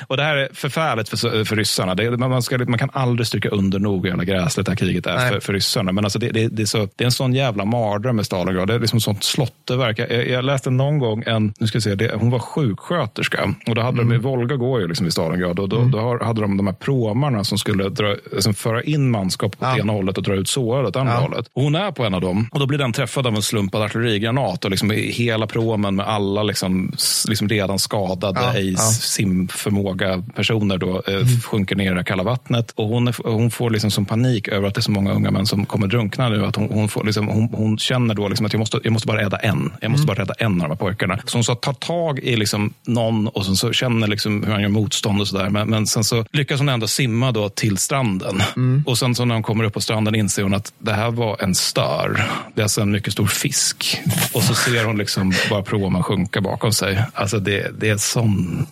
och Det här är förfärligt för, för ryssarna. Det, man, ska, man kan aldrig stryka under nog hur jävla gräsligt det här kriget är för, för ryssarna. Men alltså det, det, det, är så, det är en sån jävla mardröm med Stalingrad. Det är liksom sånt slotteverk. Jag, jag läste någon gång en, nu ska vi se, det, hon var sjuksköterska och då hade mm. de, Volga går ju liksom i Stalingrad och då, mm. då hade de de här pråmarna som skulle dra, liksom föra in manskap åt ja. ena hållet och dra ut sårade åt andra ja. hållet. Och hon är på en av dem och då blir den träffad av en slumpad artillerigranat och liksom hela promen med alla liksom, liksom redan skadade ja, i ja. simförmåga personer då, eh, mm. sjunker ner i det kalla vattnet. Och hon, är, hon får liksom som panik över att det är så många unga män som kommer drunkna nu. Att hon, hon, får liksom, hon, hon känner då liksom att jag måste, jag måste bara rädda en. Jag måste mm. bara rädda en av de här pojkarna. Så hon så tar tag i liksom någon och sen så känner liksom hur han gör motstånd och sådär. Men, men sen så lyckas hon ändå simma då till stranden. Mm. Och sen så när hon kommer upp på stranden inser hon att det här var en stör. Det är alltså en mycket stor fisk. Och så ser hon liksom bara pråmen sjunka bakom sig. Alltså det, det är sån...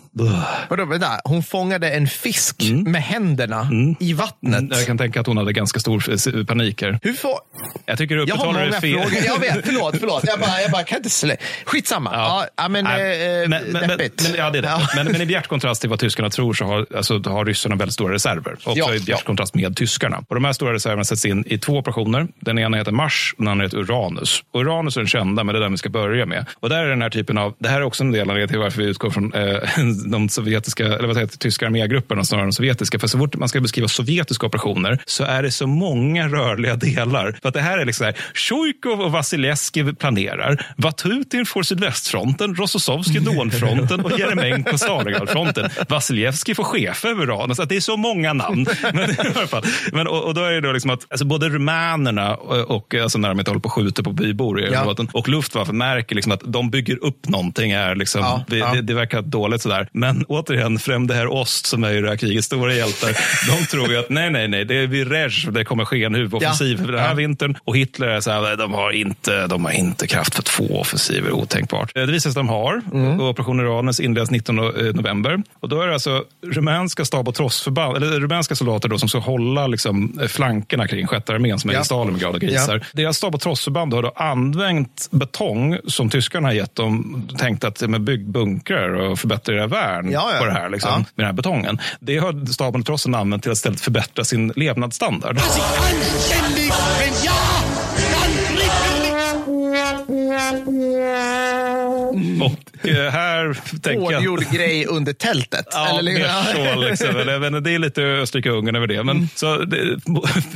Vadå, vänta. Hon fångade en fisk mm. med händerna mm. i vattnet? Mm. Jag kan tänka att hon hade ganska stor panik här. Hur får, Jag tycker du många det fel. frågor. Jag vet, förlåt, förlåt. Jag bara, jag bara kan inte slä. Skitsamma. Ja. Ja, men, eh, men, men, men, men, ja, det är det. Ja. Men, men i bjärt kontrast till vad tyskarna tror så har, alltså, har ryssarna väldigt stora reserver. Också Ja, i bjärt kontrast med tyskarna. Och de här stora reserverna sätts in i två operationer. Den ena heter Mars och den andra heter Uranus. Uranus är den kända, men det är den vi ska börja med. Och där är den här typen av, det här är också en del av till varför vi utgår från eh, de sovjetiska, eller vad heter det, tyska armégrupperna snarare än de sovjetiska. För så fort man ska beskriva sovjetiska operationer så är det så många rörliga delar. För att det här är liksom så här, Sjujkov och Vasilevskij planerar, Vatutin får sydvästfronten, Rossosovskij Donfronten och Jeremenko Stalingradfronten. Vasilevskij får chef över Uranus. Att det är så många namn. Men, i alla fall. Men, och, och då är det då liksom att alltså både rumänerna och, och alltså när de inte håller på och skjuter på bybor i Ja. och Luftwaffe märker liksom att de bygger upp någonting. Är liksom, Ja, det, ja. Det, det verkar dåligt sådär. Men återigen, Fremde Herr Ost som är i det här krigets stora hjältar, de tror ju att nej, nej, nej, det är vid Rej det kommer ske en huvudoffensiv Ja. den här Ja. vintern. Och Hitler är så här, "Nej, de har, inte, de har inte kraft för två offensiver, otänkbart. Eh, Det visar sig att de har. Mm. Operation Uranus inleds 19 november. Och då är det alltså rumänska stab och trossförband, eller rumänska soldater då, som ska hålla liksom, eh, flankerna kring sjätte armén som är Ja. i Stalingrad och grisar. Ja. Deras stab och trossförband har då använt betong som tyskarna har gett dem, tänkt att men bygg bunkrar och förbättra era värn Ja, ja. på det här, liksom, Ja. med den här betongen. Det har staben och trossen använt till att istället förbättra sin levnadsstandard. Anständig, men ja, Och eh, här tänker jag... Hårdgjord grej under tältet. Ja, Eller mer så. Liksom. Eller, det är lite Österrike Ungern över det. Men, så det,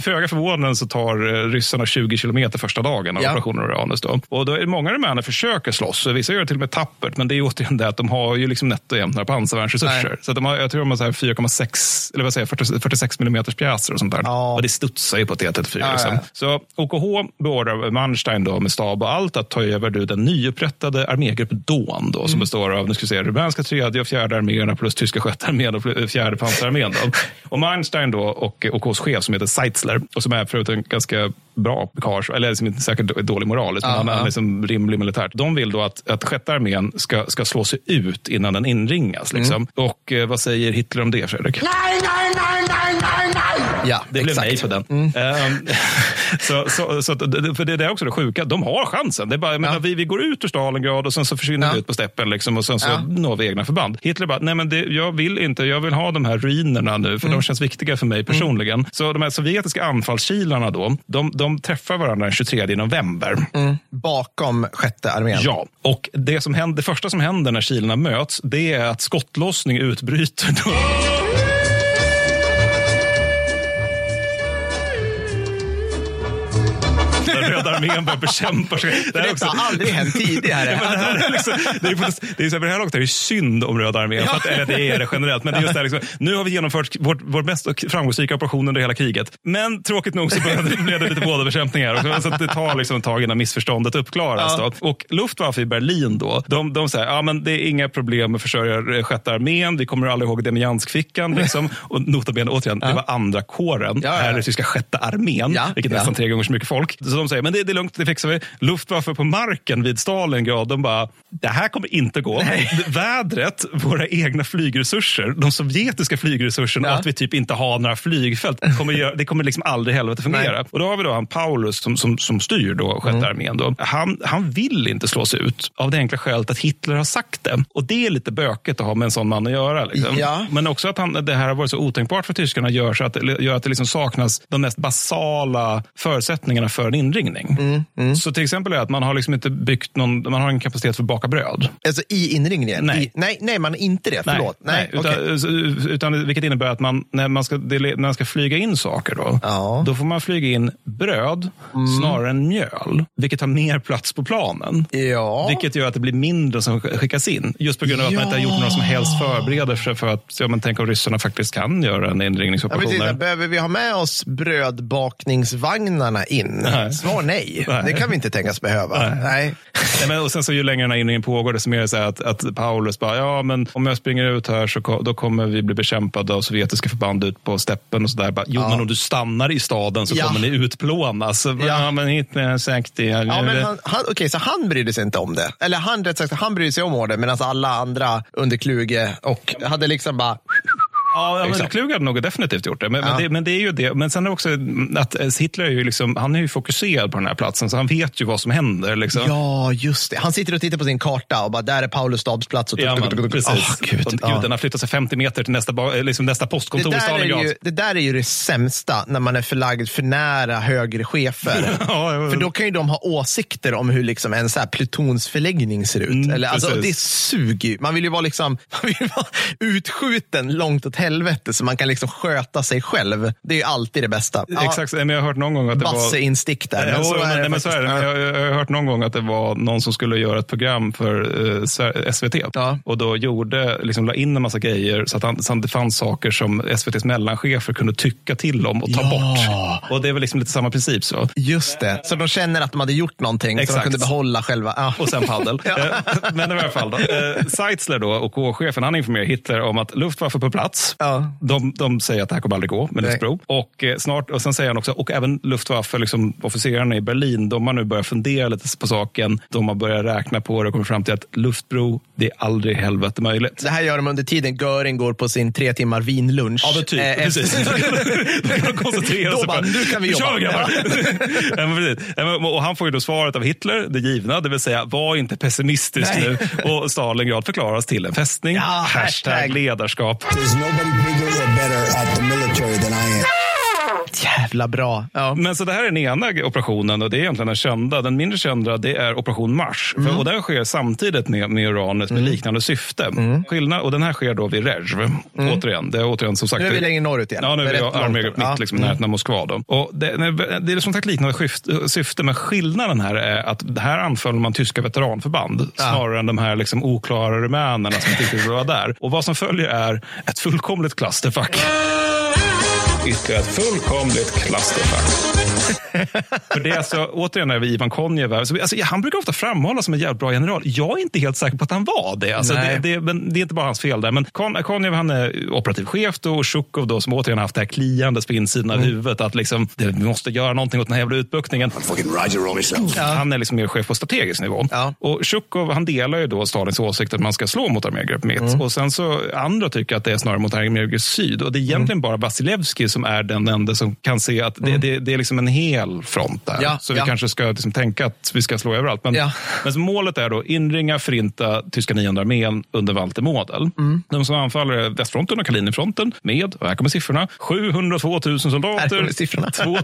föga förvånande så tar eh, ryssarna 20 kilometer första dagen av Ja. operationen Uranus. Då. Och då är många rumäner försöker slåss. Vissa gör det till och med tappert. Men det är återigen det att de har ju liksom nätt och jämnt några pansarvärnsresurser. Så de har, jag tror de har så här 4,6 eller vad säger jag, 40, 46 mm pjäser och sånt där. Ja. Och det studsar ju på T34. Ja, liksom. Så OKH beordrar Manstein då med stab och allt att ta över du, den nyupprättade armégrupp Dawn då, Mm. som består av nu ska vi se, rumänska tredje och fjärde arméerna plus tyska sjätte armén och fjärde pansararmén. Och Manstein då och OKHs chef som heter Seitzler och som är förut en ganska bra karl, eller som inte säkert dålig moraliskt, men Ja, han är liksom rimlig militärt. De vill då att, att sjätte armén ska, ska slå sig ut innan den inringas. Liksom. Mm. Och eh, vad säger Hitler om det, Fredrik? nej, nej, nej, nej, nej, nej. Ja, Det blev exakt. nej på den. Ehm, så, så, så, för det det är också det sjuka. De har chansen. Det är bara, menar, Ja. vi, vi går ut ur Stalingrad och sen så försvinner Ja. vi ut på steppen liksom, och sen så Ja. når vi egna förband. Hitler bara, nej men det, jag vill inte, jag vill ha de här ruinerna nu för Mm. de känns viktiga för mig personligen. Så de här sovjetiska anfallskilarna då, de, de träffar varandra den 23 november. Bakom sjätte armén. Ja, och det, som händer, det första som händer när kilarna möts, det är att skottlossning utbryter. Då. Röda armén börjar bekämpa sig. Det, här är Det har aldrig hänt tidigare. Ja, det, här är liksom, det, är, det är så här, vid det här laget är det synd om Röda armén. Att, eller det är det generellt. Men det är just det här, liksom, nu har vi genomfört vår, vår mest framgångsrika operation under hela kriget. Men tråkigt nog så blev det lite båda bekämpningar. Och så att det tar liksom ett tag innan missförståndet uppklaras. Ja. Då. Och Luftwaffe i Berlin då, de, de säger ja, men det är inga problem med att försörja eh, sjätte armén. Vi kommer alla ihåg Demianskfickan. Liksom. Och nota bene, återigen, det var andra kåren. Ja, ja, ja. Här är det tyska sjätte armén, Ja, vilket är ja. nästan tre gånger så mycket folk. Så de säger, men det, det är lugnt, det fixar vi. Luftwaffe på marken vid Stalingrad, de bara, det här kommer inte gå. Vädret, våra egna flygresurser, de sovjetiska flygresurserna Ja. och att vi typ inte har några flygfält, kommer det kommer liksom aldrig helvete fungera. Nej. Och då har vi då han Paulus som, som, som styr då sjätte armén. Då. Han, han vill inte slås ut av det enkla skälet att Hitler har sagt det. Och det är lite böket att ha med en sån man att göra. Liksom. Ja. Men också att han, det här har varit så otänkbart för tyskarna gör, så att, gör att det liksom saknas de mest basala förutsättningarna för en inringning. Mm, Så till exempel är att man har liksom inte byggt någon, man har en kapacitet för att baka bröd. Alltså i inringningen? Nej. I, nej, nej, man är inte det. Förlåt. Nej, utan, okej. så- utan, vilket innebär att man, när, man ska, när man ska flyga in saker, då, Ja. Mm. då får man flyga in bröd snarare än mjöl, vilket tar mer plats på planen. Ja. Vilket gör att det blir mindre som skickas in. Just på grund av att man inte har gjort några som helst förberedelser för att ja, men tänk om ryssarna faktiskt kan göra en Ja, inringningsoperation. precis. där. Behöver vi ha med oss brödbakningsvagnarna in? Nej. Svar nej. Nej. Det kan vi inte tänkas behöva. Nej. Nej. Nej, men, och sen så ju längre den här inringen pågår, desto mer är det så här att, att Paulus bara, ja men om jag springer ut här så då kommer vi bli bekämpade av sovjetiska förband ut på steppen och sådär. Jo, men om du stannar i staden så Ja. kommer ni utplånas. Ja, Ja. men med sagt det. Ja, men han, han, okej, så han brydde sig inte om det. Eller han, rätt sagt, han brydde sig om det, medan alla andra under Kluge och hade liksom bara Ja, men Klug hade nog definitivt gjort det. Men, ja. men det. men, det. är ju det. Men sen är det också att eh, Hitler är ju, liksom, han är ju fokuserad på den här platsen, så han vet ju vad som händer. Liksom. Ja, just det. Han sitter och tittar på sin karta och bara, där är Paulus stabsplats. Och ja, men, precis. Oh, Gud, och, Gud, ja. Den har flyttat sig 50 meter till nästa, eh, liksom nästa postkontor i Stalingrad. det där är ju det sämsta, när man är förlagd för nära högre chefer. ja, för då kan ju de ha åsikter om hur liksom en så här plutonsförläggning ser ut. Mm, Eller, alltså, det suger Man vill ju vara, liksom, man vill vara utskjuten långt åt helvete så man kan liksom sköta sig själv. Det är ju alltid det bästa. Ja, Exakt, men jag har hört någon gång att det var... instick där. Men så det, men så är det. Jag, jag har hört någon gång att det var någon som skulle göra ett program för eh, SVT. Ja. Och då gjorde, liksom, la in en massa grejer så att, han, så att det fanns saker som SVTs mellanchefer kunde tycka till om och ta ja. bort. Och det är väl liksom lite samma princip. så. Just det, så de känner att de hade gjort någonting Exakt. så de kunde behålla själva. Ja. Och sen paddel. ja. Eh, men i alla fall, då, eh, Seitzler då, och K-chefen han informerar Hitler om att Luftwaffe på plats. Ja. De, de säger att det här kommer aldrig gå med luftbro. Och, eh, snart, och sen säger han också, och även Luftwaffe, liksom, officerarna i Berlin, de har nu börjat fundera lite på saken. De har börjat räkna på det och kommit fram till att luftbro, det är aldrig helvete möjligt. Det här gör de under tiden Göring går på sin tre timmar vinlunch. Ja, men typ. Eh, precis. då kan de koncentrera då sig bara, på nu kan vi jobba. ja, och han får ju då svaret av Hitler, det givna, det vill säga var inte pessimistisk Nej. nu. Och Stalingrad förklaras till en fästning. Ja, hashtag, hashtag ledarskap. There's nobody bigger or better at the military than I am jävla bra. Ja. Men så det här är den ena operationen och det är egentligen den kända. Den mindre kända det är operation Mars. Mm. För, och den sker samtidigt med, med uranet med mm. liknande syfte. Mm. Skillnad, och den här sker då vid Rezjv. Mm. Återigen, det är återigen som sagt. Nu är vi längre norrut igen. Ja, nu är vi armégrupp mitt, liksom, mm. närheten av Moskva. Då. Och det, det är som sagt liknande syfte, syfte, men skillnaden här är att här anfaller man tyska veteranförband ja. snarare än de här liksom, oklara rumänerna som inte riktigt var där. Och vad som följer är ett fullkomligt klasterfack ytterligare ett fullkomligt klasterfack. För det är alltså, återigen är vi Ivan Konjev. Alltså, han brukar ofta framhållas som en jävligt bra general. Jag är inte helt säker på att han var det. Alltså, det, det, men det är inte bara hans fel där. Men Kon, Konjev han är operativ chef då, och Sjukov då, som återigen haft det här kliandes på insidan av mm. huvudet. Att liksom, det, vi måste göra någonting åt den här jävla utbuktningen. Ja. Han är liksom mer chef på strategisk nivå. Ja. Och Sjukov han delar ju då Stalins åsikt att man ska slå mot armégrupp mitt. Mm. Och sen så andra tycker att det är snarare mot armégrupp syd. Och det är egentligen mm. bara Vasilevskij som är den enda som kan se att det, mm. det, det är liksom en hel front där. Ja, så vi kanske ska liksom tänka att vi ska slå överallt. Men, ja. men målet är då inringa, förinta tyska nionde armén under Walter Model. Mm. De som anfaller är västfronten och Kalinifronten med, och här kommer siffrorna, 702 000 soldater, 2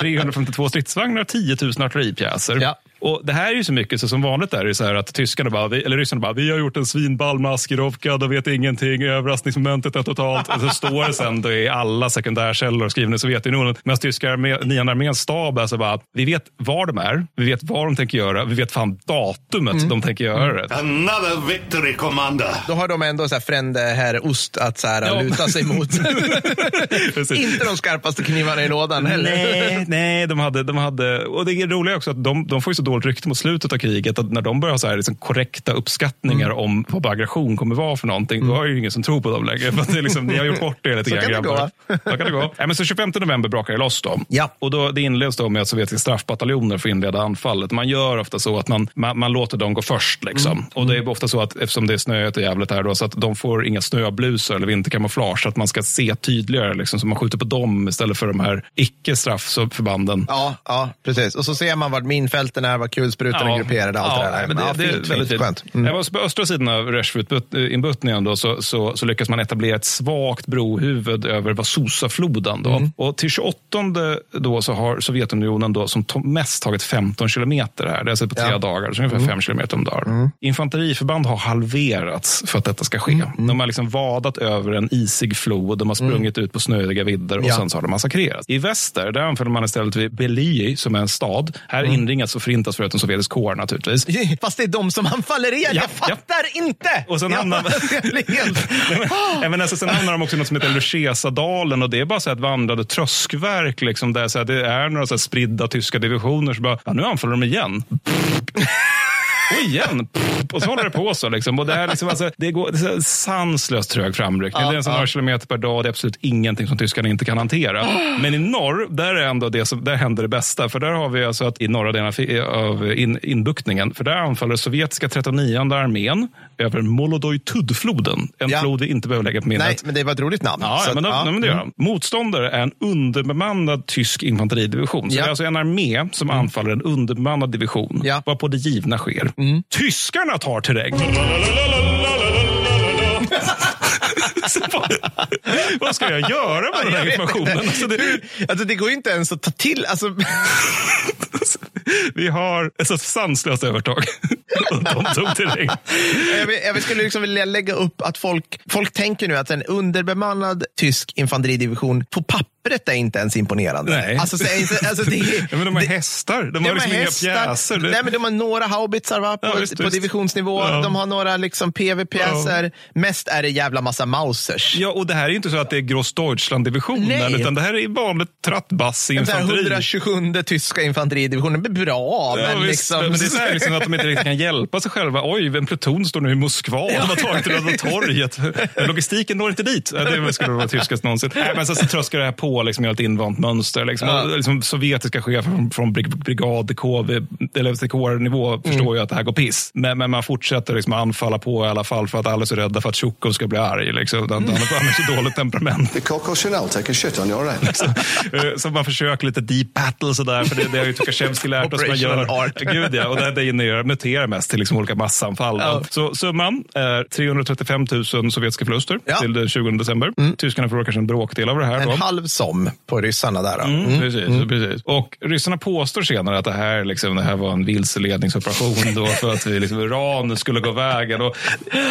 352 stridsvagnar, 10 000 artilleripjäser. Och Det här är ju så mycket, så som vanligt är det så här att tyskarna bara, eller ryssarna bara, vi har gjort en svinball med Askirovka, de vet ingenting, överraskningsmomentet är totalt. Och så står det sen då i alla sekundärkällor skrivna i Sovjetunionen. Medan tyskar, nionde arméns stab är så bara, vi vet var de är, vi vet vad de tänker göra, vi vet fan datumet mm. de tänker göra det. Another victory, commander. Då har de ändå så här frände herr Ost att så här, ja. luta sig mot. Inte de skarpaste knivarna i lådan heller. Nej, nej de hade, de hade, och det är roligt också att de, de får ju så dåligt rykte mot slutet av kriget. Att när de börjar ha så här, liksom, korrekta uppskattningar mm. om vad aggression kommer vara för någonting, mm. då är det ingen som tror på dem längre. För att det är liksom, ni har gjort bort det lite grann. Så kan det gå. Ja, men så 25 november brakar det loss. Då. Ja. Och då, det inleds då med att sovjetiska straffbataljoner får inleda anfallet. Man gör ofta så att man, man, man låter dem gå först. Liksom. Mm. Och det är ofta så att eftersom det är snöigt och jävligt här, då, så att de får inga snöblusar eller vinterkamouflage. Så att man ska se tydligare. Liksom, så man skjuter på dem istället för de här icke strafförbanden. Ja, ja, precis. Och så ser man vart minfälten är, var kulsprutorna ja, grupperade. Allt ja, det där. Men det, ja, det fint, är väldigt skönt. Mm. Jag var på östra sidan av Reshfut-inbuktningen så, så, så lyckas man etablera ett svagt brohuvud över Vasusafloden. Då. Mm. Och till 28 då så har Sovjetunionen då som mest tagit 15 kilometer här. Det är alltså på tre ja. dagar, så ungefär 5 mm. kilometer om dagen. Mm. Infanteriförband har halverats för att detta ska ske. Mm. mm. De har liksom vadat över en isig flod, de har mm. sprungit ut på snöiga vidder och ja. sen så har de massakrerats. I väster där anfaller man istället vid Beliji som är en stad. Här mm. inringas och förintas förutom sovjetisk kår naturligtvis. Fast det är de som anfaller er. Ja, jag fattar ja. inte! Och sen hamnar, ja, men, alltså, sen hamnar de också i något som heter Luchesadalen och det är bara så ett vandrande tröskverk. Liksom, där så här, det är några så här, spridda tyska divisioner. Så bara, ja, nu anfaller de igen. och igen. Och så håller det på så. Liksom. Och det, här, liksom, alltså, det går det är sanslöst trög framryckning. Ja, det är en sån några kilometer per dag. Det är absolut ingenting som tyskarna inte kan hantera. Men i norr, där är ändå det som, där händer det bästa. För där har vi alltså att i norra delen av in, inbuktningen, för där anfaller sovjetiska 39 armén över Molodoj-Tud-floden. En ja. flod vi inte behöver lägga på minnet. Nej, men det var ett roligt namn. Ja, ja men, ja. men det gör mm. Motståndare är en underbemannad tysk infanteridivision. Så ja. det är alltså en armé som mm. anfaller en underbemannad division, ja. varpå det givna sker. Mm. Tyskarna tar terräng. Vad ska jag göra med den här informationen? Alltså det, alltså det går inte ens att ta till. Alltså... Vi har ett så sanslöst övertag. de tog terräng. Jag, jag skulle liksom vilja lägga upp att folk, folk tänker nu att en underbemannad tysk infanteridivision på papper pappret är inte ens imponerande. Nej. Alltså, så, alltså, det, ja, men de har det, hästar. De har liksom inga pjäser. Nej, men de har några haubitsar va, på, ja, visst, på divisionsnivå. Ja. De har några liksom PV-pjäser. Mest är det jävla massa Mausers. Ja, och det här är inte så att det är Grossdeutschland-divisionen, utan det här är vanligt trattbass-infanteri. 127 tyska infanteridivisionen bra, men, visst, liksom... men det är så här liksom att de inte riktigt kan hjälpa sig själva. Oj, en pluton står nu i Moskva. De har tagit Röda torget. Logistiken når inte dit. Det skulle vara tyskast någonsin. Nej, men sen så tröskar det här på liksom ett invant mönster. Liksom. Ja. Liksom, sovjetiska chefer från, från brigad, KV, eller kårnivå mm. förstår ju att det här går piss. Men, men man fortsätter liksom anfalla på i alla fall för att alla är så rädda för att Tjukov ska bli arg. Liksom. Han, mm. han har så dåligt temperament. The Coco Chanel take a shit on your right. Liksom. Eh, så man försöker lite deep battle sådär, för det, det har ju Tukasjevskij lärt oss man gör. Art. Gud ja, och det, det muterar mest till liksom olika massanfall. Ja. Så summan är 335 000 sovjetiska förluster ja. till den 20 december. Mm. Tyskarna förlorar kanske en bråkdel av det här. En då. halv som på ryssarna där. Mm, mm. Precis, mm. precis. Och ryssarna påstår senare att det här, liksom, det här var en vilseledningsoperation då för att vi, liksom, Iran skulle gå vägen. Och,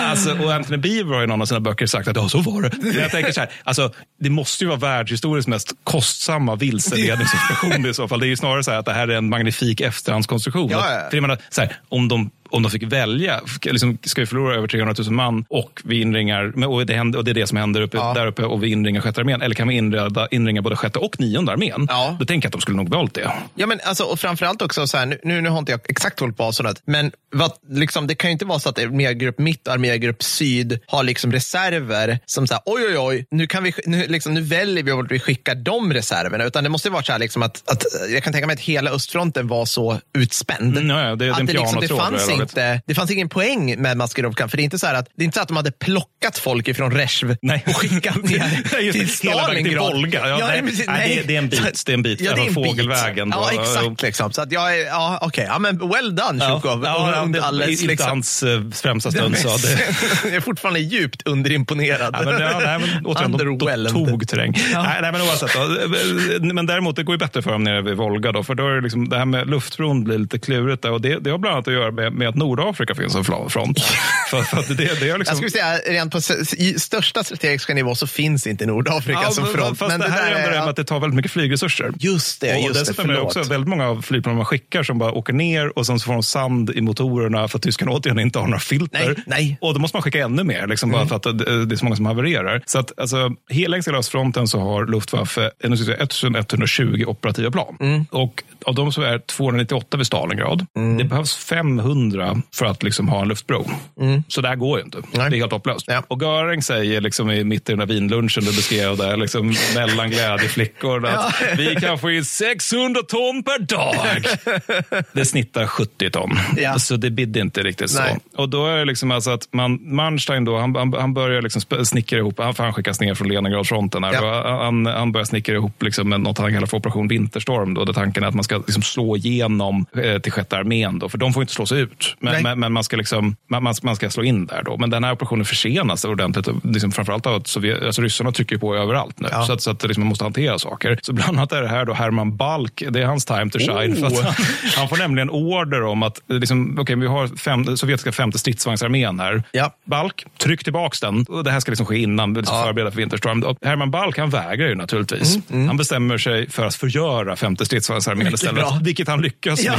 alltså, och Anthony Beaver har i någon av sina böcker sagt att ja, så var det. Men jag tänker så här, alltså, det måste ju vara världshistoriens mest kostsamma vilseledningsoperation i så fall. Det är ju snarare så här att det här är en magnifik efterhandskonstruktion. Ja, ja. För jag menar, så här, om de om de fick välja, liksom, ska vi förlora över 300 000 man och vi inringar, och det, händer, och det är det som händer uppe, ja. där uppe och vi inringar sjätte armén, eller kan vi inreda, inringa både sjätte och nionde armén? Ja. Då tänker jag att de skulle nog valt det. Ja, men alltså, och framförallt också, så här, nu, nu har inte jag exakt hållit på avståndet, men vad, liksom, det kan ju inte vara så att armégrupp mitt och armégrupp syd har liksom reserver som säger oj, oj, oj, nu, kan vi, nu, liksom, nu väljer vi vart vi skickar de reserverna, utan det måste vara så här liksom, att, att jag kan tänka mig att hela östfronten var så utspänd. Mm, ja, det, att det, liksom, det fanns inte, det fanns ingen poäng med Maskerovkan. För det är inte så att, det är inte så att de hade plockat folk ifrån Rezjv och skickat ner till Stalingrad. Volga. Ja, ja, nej, nej, nej. Det, är en bit. Det är en bit. Ja, det är en fågelvägen. Bit. Ja, exakt. Liksom. Så att jag är, ja. Okay. Ja, men well done, Tjukov. Ja, ja, det, alldeles, inte liksom. hans uh, främsta stund. Så det... jag är fortfarande djupt underimponerad. Ja, men, ja, nej, men, återigen, de, tog terräng. Ja. Nej, nej, men oavsett. Då. Men däremot, det går ju bättre för dem nere vid Volga. Då, för då är det, liksom, det här med luftbron blir lite klurigt. Där, och det, det har bland annat att göra med, med att Nordafrika finns en front. för, för det, det är liksom... Jag skulle säga, rent på största strategiska nivå så finns inte Nordafrika ja, som front. Fast men det, det här är ändå att det tar väldigt mycket flygresurser. Just det. Och just dessutom det, är det också väldigt många av flygplanen man skickar som bara åker ner och sen så får de sand i motorerna för att tyskarna återigen inte har några filter. Nej, nej. Och då måste man skicka ännu mer, liksom, mm. bara för att det är så många som havererar. Så att alltså, hela östfronten så har Luftwaffe 1120 operativa plan. Mm. Och av dem så är 298 vid Stalingrad. Mm. Det behövs 500 för att liksom ha en luftbro. Mm. Så det här går ju inte. Nej. Det är helt hopplöst. Ja. Och Göring säger liksom i mitt i den där vinlunchen du beskrev där, liksom mellan glädjeflickorna, ja. att vi kan få in 600 ton per dag. det snittar 70 ton. Ja. Så det bidde inte riktigt så. Nej. Och då är det liksom alltså att man, Manstein då, han, han, han börjar liksom snickra ihop, han, han skickas ner från Leningradfronten. Ja. Han, han börjar snickra ihop liksom något han kallar för Operation Vinterstorm. Då, där tanken är att man ska liksom slå igenom eh, till sjätte armén, då, för de får inte slås ut. Men, men, men, man, ska liksom, man, man ska slå in där. Då. Men den här operationen försenas ordentligt, liksom framförallt av att Sovjet, alltså ryssarna trycker på överallt nu. Ja. Så att, så att liksom man måste hantera saker. Så bland annat är det här då Herman Balk, det är hans time to shine. Oh. För han, han, får nämligen order om att liksom, okay, vi har fem, sovjetiska femte stridsvagnsarmén här. Ja. Balk, tryck tillbaks den. Och det här ska liksom ske innan, liksom ja. förbereda för vinterstorm. Och Herman Balk han vägrar ju naturligtvis. Mm, mm. Han bestämmer sig för att förgöra femte stridsvagnsarmén istället. Bra. Vilket han lyckas ja.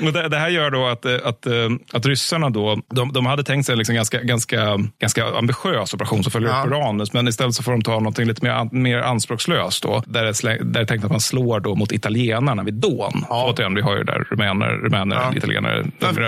med. det här gör då att, att, att ryssarna då, de, de hade tänkt sig liksom ganska, ganska, ganska ambitiös operation som följer ja. upp Uranus, men istället så får de ta något lite mer, mer anspråkslöst då, där det, där det är tänkt att man slår då mot italienarna vid Don. Ja. Återigen, vi har ju där rumäner, rumäner ja. italienare.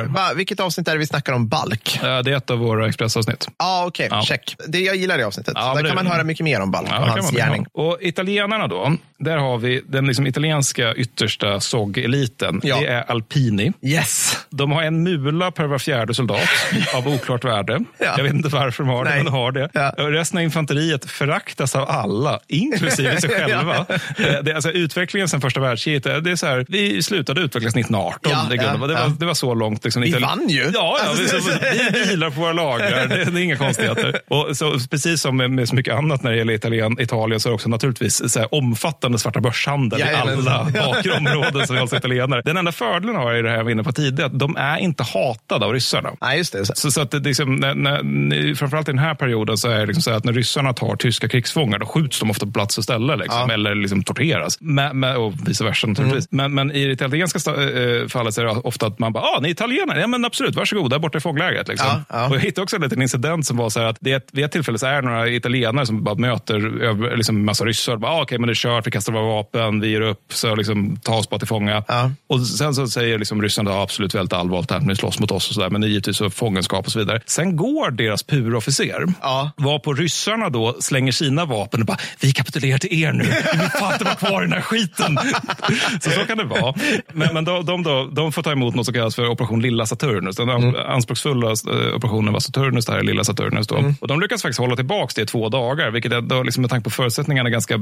Va, vilket avsnitt är det vi snackar om balk? Det är ett av våra Expressavsnitt. Ah, okay. Ja, okej. Check. Det, jag gillar det avsnittet. Ja, där det, kan man höra mycket mer om balk och hans gärning. Och italienarna då, där har vi den liksom italienska yttersta SOG-eliten. Ja. Det är Alpini. Yes. De har en mula per var fjärde soldat av oklart värde. Ja. Jag vet inte varför de har det, men de har det. Ja. Resten av infanteriet föraktas av alla, inklusive sig själva. ja. det, alltså, utvecklingen sen första världskriget, det är så här, vi slutade utvecklas 1918. Ja, det, det, var, det var så långt. Liksom, vi vann ju. Ja, ja vi, vi vilar på våra lagrar. Det, det är inga konstigheter. Och så, precis som med, med så mycket annat när det gäller Italien, Italien så är det också naturligtvis så här, omfattande svarta börshandel i alla bakre områden som alltså italienare. Den enda fördelen har i det här jag var inne på tidigare, att de är inte hatade av ryssarna. Nej, just det. Så, så att det, liksom, när, när, framförallt i den här perioden så är det liksom så att när ryssarna tar tyska krigsfångar, då skjuts de ofta på plats och ställe. Liksom, ja. Eller liksom torteras. Med, med, och vice versa naturligtvis. Mm. Men, men i det italienska äh, fallet så är det ofta att man bara, ah, ni är italienare? Ja, men absolut, varsågod, där borta i fånglägret. Liksom. Ja, ja. Och jag hittade också en liten incident som var så här att det, vid ett tillfälle så är det några italienare som bara möter liksom massa ryssar. Bara, ah, Okej, okay, men det är kört, vi kastar våra vapen, vi ger upp, så liksom, ta oss bara till fånga. Ja. Och sen så säger liksom ryssarna, ja, absolut väldigt allvarligt här, ni slåss mot oss och sådär, men givetvis så fångenskap och så vidare. Sen går deras purofficer, ja. var på ryssarna då slänger sina vapen och bara, vi kapitulerar till er nu, vi vill fan inte vara kvar i den här skiten. så så kan det vara. Men, men de, de, då, de får ta emot något som kallas för operation Lilla Saturnus. Den mm. anspråksfulla eh, operationen var Saturnus, det här är Lilla Saturnus. Då. Mm. Och de lyckas faktiskt hålla tillbaka det i två dagar, vilket är då, liksom, med tanke på förutsättningarna ganska,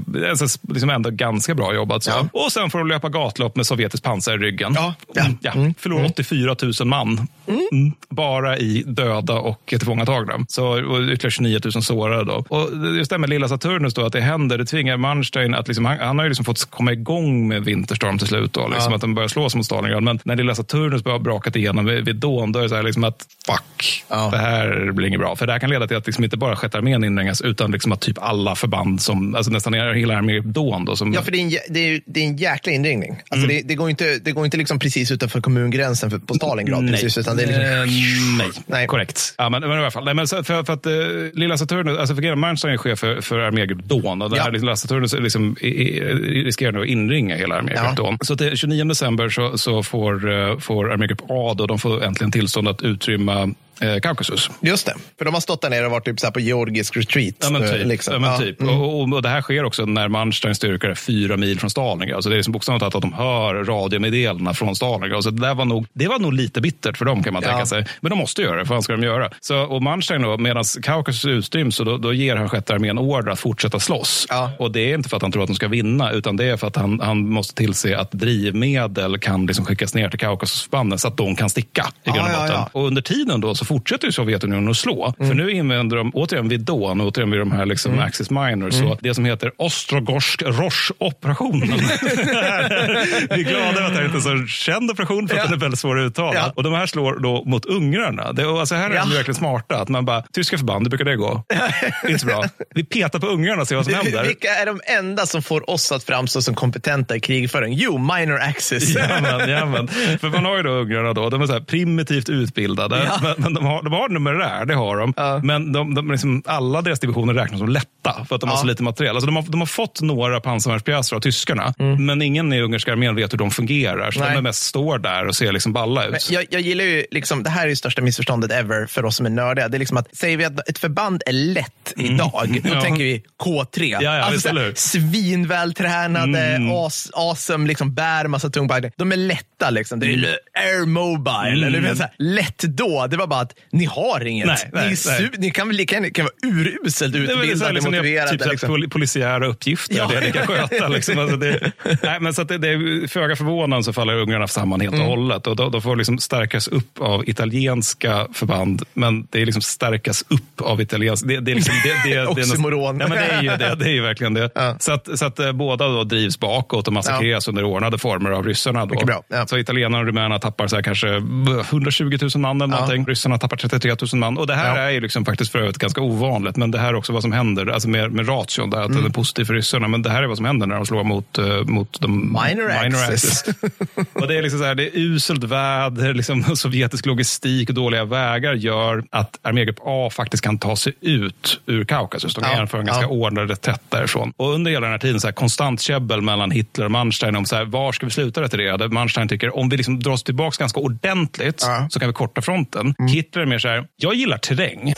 liksom ändå ganska bra jobbat. Så. Ja. Och sen får de löpa gatlopp med sovjetiskt pansar i ryggen. Ja. Ja. Ja. Mm. Förlorar 84 000 man. Mm. mm. Bara i döda och tillfångatagna. Så och ytterligare 29 000 sårade. Då. Och det stämmer, lilla Saturnus, då, att det händer. Det tvingar Manstein att liksom, han, han, har ju liksom fått komma igång med Vinterstorm till slut. Då, liksom, Att den börjar slås mot Stalingrad. Men när lilla Saturnus börjar brakat igenom vid, vid dån, då är det så här liksom att fuck, ja. det här blir inget bra. För det här kan leda till att liksom inte bara sjätte armén inringas, utan liksom att typ alla förband, som, alltså nästan hela armén dån. Då, som... Ja, för det är en, det är, det är en jäkla inringning. Alltså mm. det, det, går inte, det går inte liksom precis utanför kommungränsen för, på Stalingrad. Nej. Precis, utan det är liksom... uh, nej. nej. korrekt. Ja, men, men i alla fall, nej, men för, för att uh, lilla Saturnus, alltså för Malmstein är chef för, för armégrupp Dån och det ja. här lilla Saturnus liksom, i, i, riskerar nu att inringa hela armégrupp ja. Dån. Så till 29 december så, så får, uh, får armégrupp A då, de får äntligen tillstånd att utrymma eh, Kaukasus. Just det, för de har stått där nere och varit typ så på georgisk retreat. Ja, men typ. Liksom. Ja, men typ. Mm. Och, och, och, det här sker också när Mansteins styrkor är fyra mil från Stalingrad. Alltså det är liksom bokstavligt att de hör radiomeddelandena från Stalingrad. Så det, där var nog, det var nog lite bittert för dem kan man ja. tänka sig. Men de måste göra det, för vad ska de göra? Så, och Manstein då, medan Kaukasus utstryms, så då, då ger han sjätte armén order att fortsätta slåss. Ja. Och det är inte för att han tror att de ska vinna, utan det är för att han, han måste tillse att drivmedel kan liksom skickas ner till Kaukasusförbanden så att de kan sticka. I ja, ja, ja. Och under tiden då så fortsätter ju Sovjetunionen att slå. Mm. För nu invänder de återigen vid Don och återigen vid de här liksom mm. Axis Minors. Mm. Så det som heter Ostrogorsk Roche-operationen. Vi är glada över att det här inte är en så känd operation för att ja. den är väldigt svår att uttala. Ja. Och de här slår då mot ungrarna. Det, alltså här är ja. de verkligen smarta. Att man bara, tyska förband, hur brukar det gå? inte så bra. Vi petar på ungrarna och ser vad som händer. Vilka är de enda som får oss att framstå som kompetenta i krigföring? Jo, minor axis. jamen, jamen. För man har ju då ungrarna då, de är så primitivt utbildade. Men, men de, har, de har numerär, det har de. Ja. Men de, de liksom, alla deras divisioner räknas som lätta för att de ja. har så lite material. Alltså de, har, de har fått några pansarvärnspjäser av tyskarna, mm. men ingen i ungerska armén vet hur de fungerar. Så Nej. de mest står där och ser liksom balla ut. Jag, jag, gillar ju, liksom, det här är ju största missförståndet ever för oss som är nördiga. Det är liksom att, säger vi att ett förband är lätt mm. idag, då ja. tänker vi K3. Ja, ja, alltså, såhär, svinvältränade, mm. as, awesome, liksom, bär massa tungbaggar. De är lätta. Liksom. Det är mm. air mobile. Mm. Eller, så lätt då. Det var bara att ni har inget. Nej, nej, ni, nej. ni kan väl lika gärna vara uruselt utbildade, liksom, motiverade. Typ liksom. polisiära uppgifter, ja. det ni kan sköta. Liksom. Alltså det, nej, men så det, det är föga förvånande så faller ungrarna samman helt och mm. hållet. Och de, får liksom stärkas upp av italienska förband, men det är liksom stärkas upp av italienska... Det, det, är liksom, det, det, Oxymoron. Ja, men det är ju det. Det är ju verkligen det. Ja. Så att, så att eh, båda då drivs bakåt och massakreras ja. under ordnade former av ryssarna. Då. Bra. Ja. Så italienarna och rumänerna tappar så här kanske 120 000 man eller någonting. Ryssarna har tappat 33 000 man. Och det här ja. är ju liksom faktiskt för övrigt ganska ovanligt, men det här är också vad som händer alltså med, med ration, där, att mm. den är positiv för ryssarna. Men det här är vad som händer när de slår mot, uh, mot de minor, minor axis. och det är liksom så här, det är uselt väder, liksom, sovjetisk logistik och dåliga vägar gör att armégrupp A faktiskt kan ta sig ut ur Kaukasus. De kan ja. genomföra en ganska ja. ordnad reträtt därifrån. Och under hela den här tiden så här, konstant käbbel mellan Hitler och Manstein om så här, var ska vi sluta retirera? Manstein tycker om vi liksom oss tillbaka ganska ordentligt ja. så kan vi korta fronten. Mm. Är mer så här, jag gillar terräng.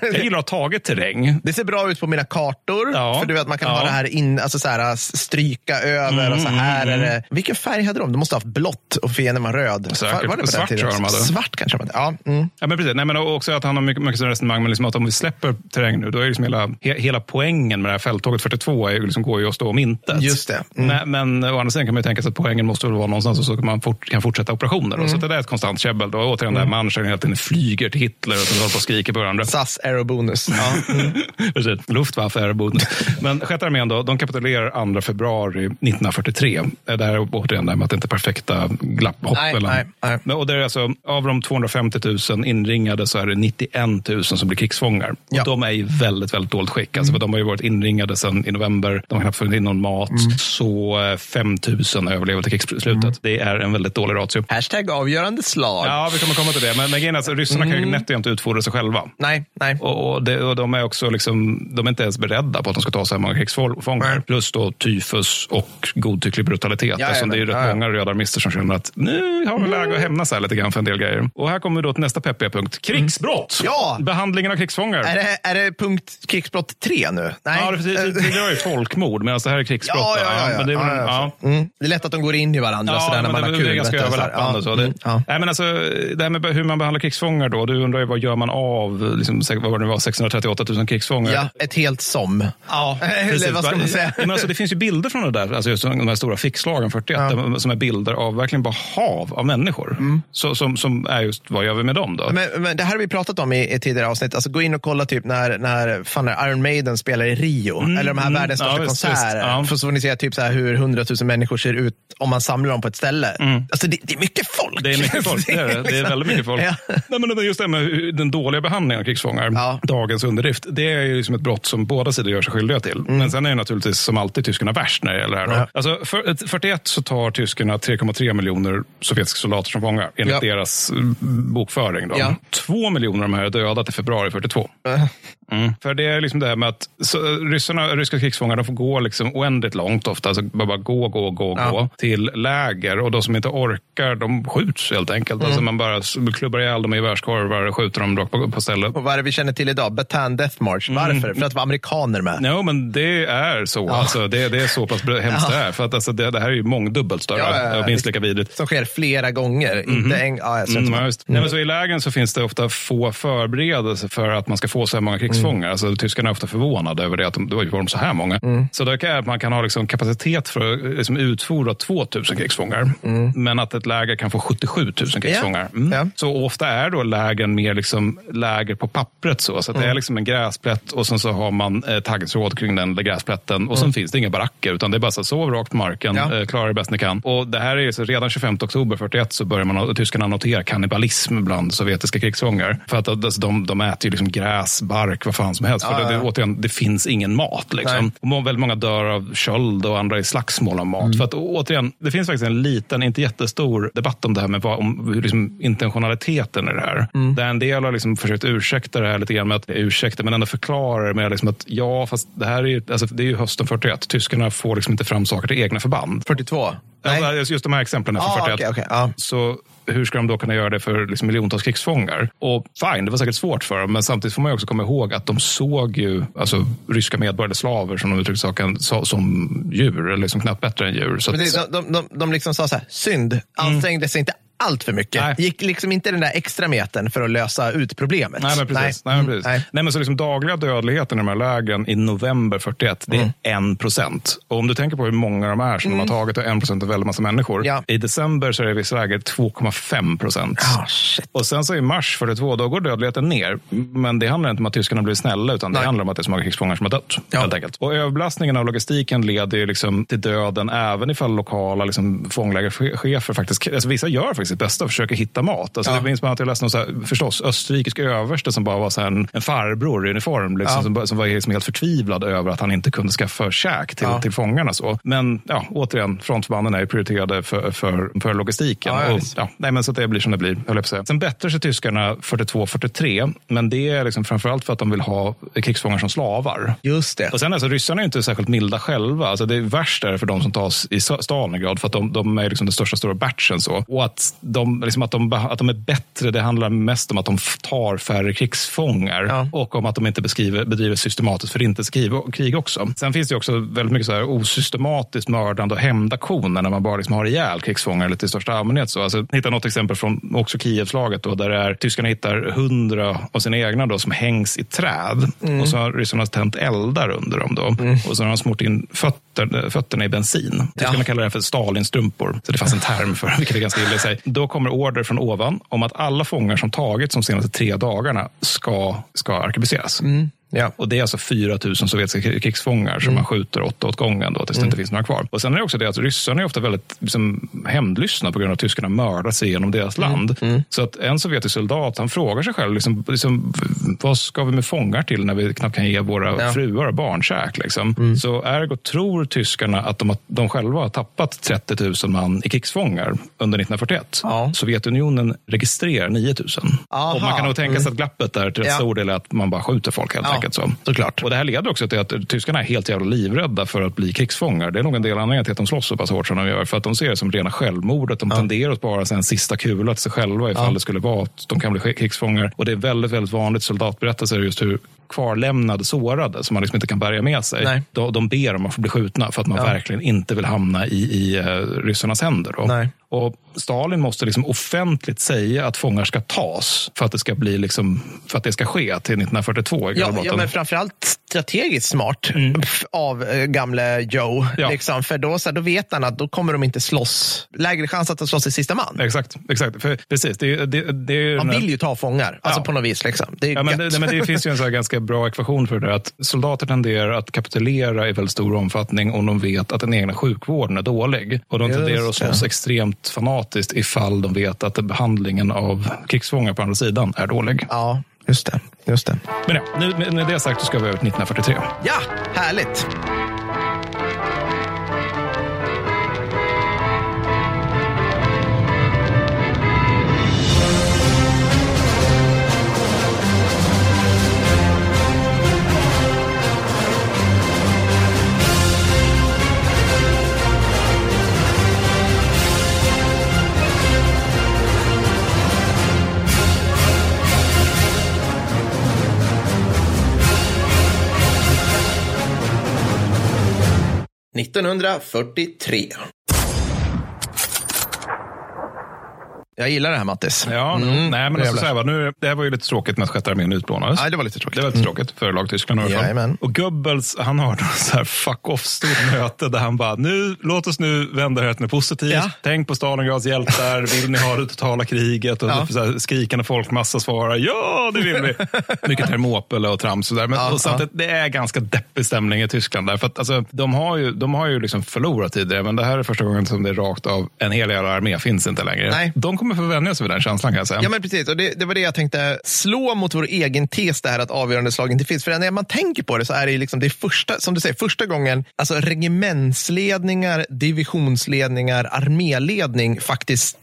jag gillar att ha tagit terräng. Det ser bra ut på mina kartor. Ja. För du vet, man kan ha det här in, alltså så här, stryka över mm, och så här. Mm, mm. Vilken färg hade de? De måste ha haft blått och fienden var röd. Säkert. Var det på Svart tror jag de hade. Svart kanske de hade. Ja, mm. ja men precis. Nej, men också att han har mycket, mycket resonemang, men liksom att om vi släpper terräng nu, då är liksom hela, he, hela poängen med det här fälttåget 42 är, liksom, går ju att stå om intet. Just det. Mm. Men, men å andra sidan kan man ju tänka sig att poängen måste vara någonstans så att man fort, kan fortsätta operationer. Mm. Så det är ett konstant käbbel. Då. Återigen, mm. där Manstein hela tiden flyger till Hitler och håller på och skriker på varandra. SAS aerobonus. Ja. Precis. Luftwaffe aerobonus. Men sjätte armén då, de kapitulerar 2 februari 1943. Det här är återigen det med att det inte är perfekta glapphopp. Nej, nej, nej. Och det är alltså, av de 250 000 inringade så är det 91 000 som blir krigsfångar. Ja. Och de är i väldigt, väldigt dåligt skick. Alltså, mm. De har ju varit inringade sedan i november. De har knappt fått in någon mat. Mm. Så 5 000 överlever till krigsslutet. Mm. Det är en väldigt dålig ratio. Hashtag avgörande slag. Ja, vi kommer komma till det. Men, men alltså, ryssarna mm. kan ju mm. nätt och jämnt utfodra sig själva. Nej, nej. Och, och, det, och de är också liksom, de är inte ens beredda på att de ska ta så här många krigsfångar. Plus då tyfus och godtycklig brutalitet. Ja, alltså, det är rätt ja, många rödarmister som känner att nu har vi läge att hämnas här lite grann för en del grejer. Och här kommer vi då till nästa peppiga punkt. Krigsbrott! Mm. Ja! Behandlingen av krigsfångar. Är det, är det punkt krigsbrott 3 nu? Nej. Ja, det, det, det är ju folkmord, medan det här är krigsbrott. Ja, ja, ja, ja. det, är, ja, mm. det är lätt att de går in i varandra ja, sådär, när man det, har kul. Det är ganska överlappande. Så. Mm, ja. Nej, men alltså, det här med hur man behandlar krigsfångar då. Du undrar ju vad gör man av liksom, vad var det var, 638 000 krigsfångar? Ja, ett helt som. Ja, Eller vad ska man säga? Men alltså, det finns ju bilder från det där, alltså just de här stora fixlagen 41, ja. som är bilder av verkligen bara hav av människor. Mm. Så, som, som är just, vad gör vi med dem då? Men, men det här har vi pratat om i ett tidigare avsnitt. Alltså, gå in och kolla typ när, när fan är Iron Maiden spelar i Rio, mm. eller de här mm. världens största ja, konserter. Ja. För så får ni se typ så här hur hundratusen människor ser ut om man samlar dem på ett ställe. Mm. Alltså, det, det, är mycket folk. Det är mycket folk, det är, det. Det är väldigt mycket folk. ja. Nej, men just det med den dåliga behandlingen av krigsfångar, ja. dagens underdrift, det är ju liksom ett brott som båda sidor gör sig skyldiga till. Mm. Men sen är det naturligtvis som alltid tyskarna värst när det gäller det här. Ja. Alltså, för, 41 så tar tyskarna 3,3 miljoner sovjetiska soldater som fångar enligt ja. deras mm, bokföring. Då. Ja. Två miljoner av de här är döda till februari 42. Mm. För det är liksom det här med att så, ryssarna, ryska krigsfångar de får gå liksom oändligt långt ofta. Alltså bara gå, gå, gå, ja. gå till läger. Och de som inte orkar, de skjuts helt enkelt. Mm. Alltså man bara klubbar ihjäl dem i gevärskorvar och skjuter dem rakt på, på stället. Och vad är det vi känner till idag? Bataan Death March. Mm. Varför? För att det var amerikaner med? No, men det är så. Ja. Alltså, det, det är så pass hemskt ja. det är. För att alltså, det, det här är ju mångdubbelt större. Ja, ja, minst lika vidrigt. Som sker flera gånger. Mm. Inte en, ja, jag mm, ja. Nej, men så I lägren så finns det ofta få förberedelser för att man ska få så här många krigsfångar. Mm. Alltså, tyskarna är ofta förvånade över det, att de, det var ju så här många. Mm. Så det kan, man kan ha liksom kapacitet för att liksom utfodra 2000 krigsfångar. Mm. Men att ett läger kan få 77 000 krigsfångar. Mm. Yeah. Så ofta är då lägren mer liksom läger på pappret. Så, så att det är mm. liksom en gräsplätt och sen så har man eh, taggtråd kring den gräsplätten. Och sen mm. finns det inga baracker, utan det är bara så sov rakt på marken, ja. eh, klara det bäst ni kan. Och det här är så redan 25 oktober 41 så börjar man, tyskarna notera kannibalism bland sovjetiska krigsfångar. För att alltså, de, de äter ju liksom gräs, bark, vad fan som helst. Ja, för det, det, återigen, det finns ingen mat. Liksom. Och väldigt många dör av köld och andra i slagsmål om mat. Mm. För att återigen, det finns faktiskt en liten, inte jättestor debatt om det här med vad, om liksom, intentionaliteten i det här. Mm. Där en del har liksom försökt ursäkta det här lite grann med att ursäkta, men ändå förklara det med liksom att ja, fast det här är ju, alltså, det är ju hösten 41. Tyskarna får liksom inte fram saker till egna förband. 42? Alltså, just de här exemplen från ah, 41. Okay, okay, ah. Så hur ska de då kunna göra det för liksom miljontals krigsfångar? Och fine, det var säkert svårt för dem, men samtidigt får man också komma ihåg att de såg ju alltså, ryska medborgare, slaver som de uttryckte saken, som djur, eller liksom knappt bättre än djur. Så det, de, de, de, de liksom sa så här, synd, ansträngde mm. sig inte allt för mycket. Nej. gick liksom inte den där extra metern för att lösa ut problemet. Nej, men precis. Nej. Nej, men precis. Nej. Nej, men så liksom dagliga dödligheten i de här lägren i november 41, det är mm. en procent. Och om du tänker på hur många de är som mm. de har tagit, och en procent av väldigt massa människor. Ja. I december så är det i vissa läger 2,5 procent. Oh, och sen så i mars 42, då går dödligheten ner. Men det handlar inte om att tyskarna blir snälla, utan det handlar om att det är så många krigsfångar som har dött. Ja. Helt enkelt. Och överbelastningen av logistiken leder liksom till döden, även ifall lokala liksom, fånglägerchefer faktiskt, alltså vissa gör faktiskt sitt bästa och försöker hitta mat. Alltså, ja. Det minns man att jag läste någon så här, förstås, österrikisk överste som bara var så en, en farbror i uniform. Liksom, ja. som, som, var liksom helt förtvivlad över att han inte kunde skaffa käk till, ja. till fångarna. Så. Men ja, återigen, frontförbanden är prioriterade för, för, för logistiken. Ja, och, ja, nej, men så det blir som det blir, höll jag säga. Sen bättrar sig tyskarna 42-43, men det är liksom framförallt för att de vill ha krigsfångar som slavar. Just det. Och sen alltså, ryssarna är inte särskilt milda själva. Alltså, det är värst är för de som tas i Stalingrad, för att de, de är liksom den största stora batchen. Så. Och att de, liksom att, de, att de är bättre, det handlar mest om att de tar färre krigsfångar ja. och om att de inte beskriver, bedriver systematiskt förintelsekrig också. Sen finns det också väldigt mycket så här osystematiskt mördande och hämndaktioner när man bara liksom har ihjäl krigsfångar lite i största allmänhet. Så. Alltså, hittar något exempel från också Kievslaget då, där det är, tyskarna hittar hundra av sina egna då, som hängs i träd mm. och så har ryssarna tänt eldar under dem. Då. Mm. Och så har de smort in fötter, fötterna i bensin. Tyskarna ja. kallar det för Stalinstrumpor, så det fanns en term för vilket är ganska illa i sig. Då kommer order från ovan om att alla fångar som tagits de senaste tre dagarna ska, ska arkebuseras. Mm. Ja. Och det är alltså 4 000 sovjetiska krigsfångar som mm. man skjuter åtta åt gången då, tills mm. det inte finns några kvar. Och sen är det också det att ryssarna är ofta väldigt liksom, hämndlystna på grund av att tyskarna mördar sig genom deras mm. land. Mm. Så att en sovjetisk soldat han frågar sig själv, liksom, liksom, vad ska vi med fångar till när vi knappt kan ge våra ja. fruar och barn käk? Liksom? Mm. Så ergo tror tyskarna att de, de själva har tappat 30 000 man i krigsfångar under 1941. Ja. Sovjetunionen registrerar 9 000. Aha. Och man kan nog tänka sig mm. att glappet där till ja. stor del är att man bara skjuter folk helt ja enkelt. Så. Såklart. Och det här leder också till att tyskarna är helt jävla livrädda för att bli krigsfångar. Det är nog en del anledningar till att de slåss så pass hårt som de gör. För att de ser det som rena självmordet. De ja. tenderar att spara en sista kula till sig själva ifall ja. det skulle vara att de kan bli krigsfångar. Och det är väldigt, väldigt vanligt soldatberättelser just hur kvarlämnade sårade som man liksom inte kan bärga med sig. Nej. De, de ber om att få bli skjutna för att man ja. verkligen inte vill hamna i, i uh, ryssarnas händer. Då. Nej. Och Stalin måste liksom offentligt säga att fångar ska tas för att det ska, bli liksom, för att det ska ske till 1942. Ja, ja, men framförallt strategiskt smart mm. av äh, gamle Joe. Ja. Liksom, för då, så här, då vet han att då kommer de inte slåss. Lägre chans att de slåss i sista man. Exakt. exakt. För, precis, det, det, det Man vill ju ta fångar, alltså på något vis. Liksom. Det, ja, men det, men det finns ju en så ganska bra ekvation för det. Att soldater tenderar att kapitulera i väldigt stor omfattning om de vet att den egna sjukvården är dålig. Och de Just tenderar att slåss extremt fanatiskt ifall de vet att behandlingen av krigsfångar på andra sidan är dålig. Ja, just det. Just det. Men ja, nu, med det sagt så ska vi över till 1943. Ja, härligt. 1943. Jag gillar det här Mattis. Ja, mm. nej, men alltså, så här, nu, det här var ju lite tråkigt när sjätte armén utplånades. Nej, det var lite tråkigt. Det var lite mm. tråkigt för lag Tyskland i alla fall. Och Goebbels, han har ett så här fuck off-stort möte där han bara, nu, låt oss nu vända det här till något positivt. Ja. Tänk på Stalingrads hjältar, vill ni ha det totala kriget? Och ja. så här, skrikande folkmassa svarar, ja det vill vi. Mycket termopel och trams och där. Men ja, och samtidigt, det är ganska deppig stämning i Tyskland där. För att, alltså, de har ju, de har ju liksom förlorat tidigare, men det här är första gången som det är rakt av en hel jävla armé finns inte längre. Nej. De kommer få vänja sig vid den känslan kan jag säga. Ja, men precis. Och det, det, var det jag tänkte slå mot vår egen tes, det här att avgörande slag inte finns. För när man tänker på det så är det liksom det första, som du säger, första gången alltså regementsledningar, divisionsledningar, arméledning faktiskt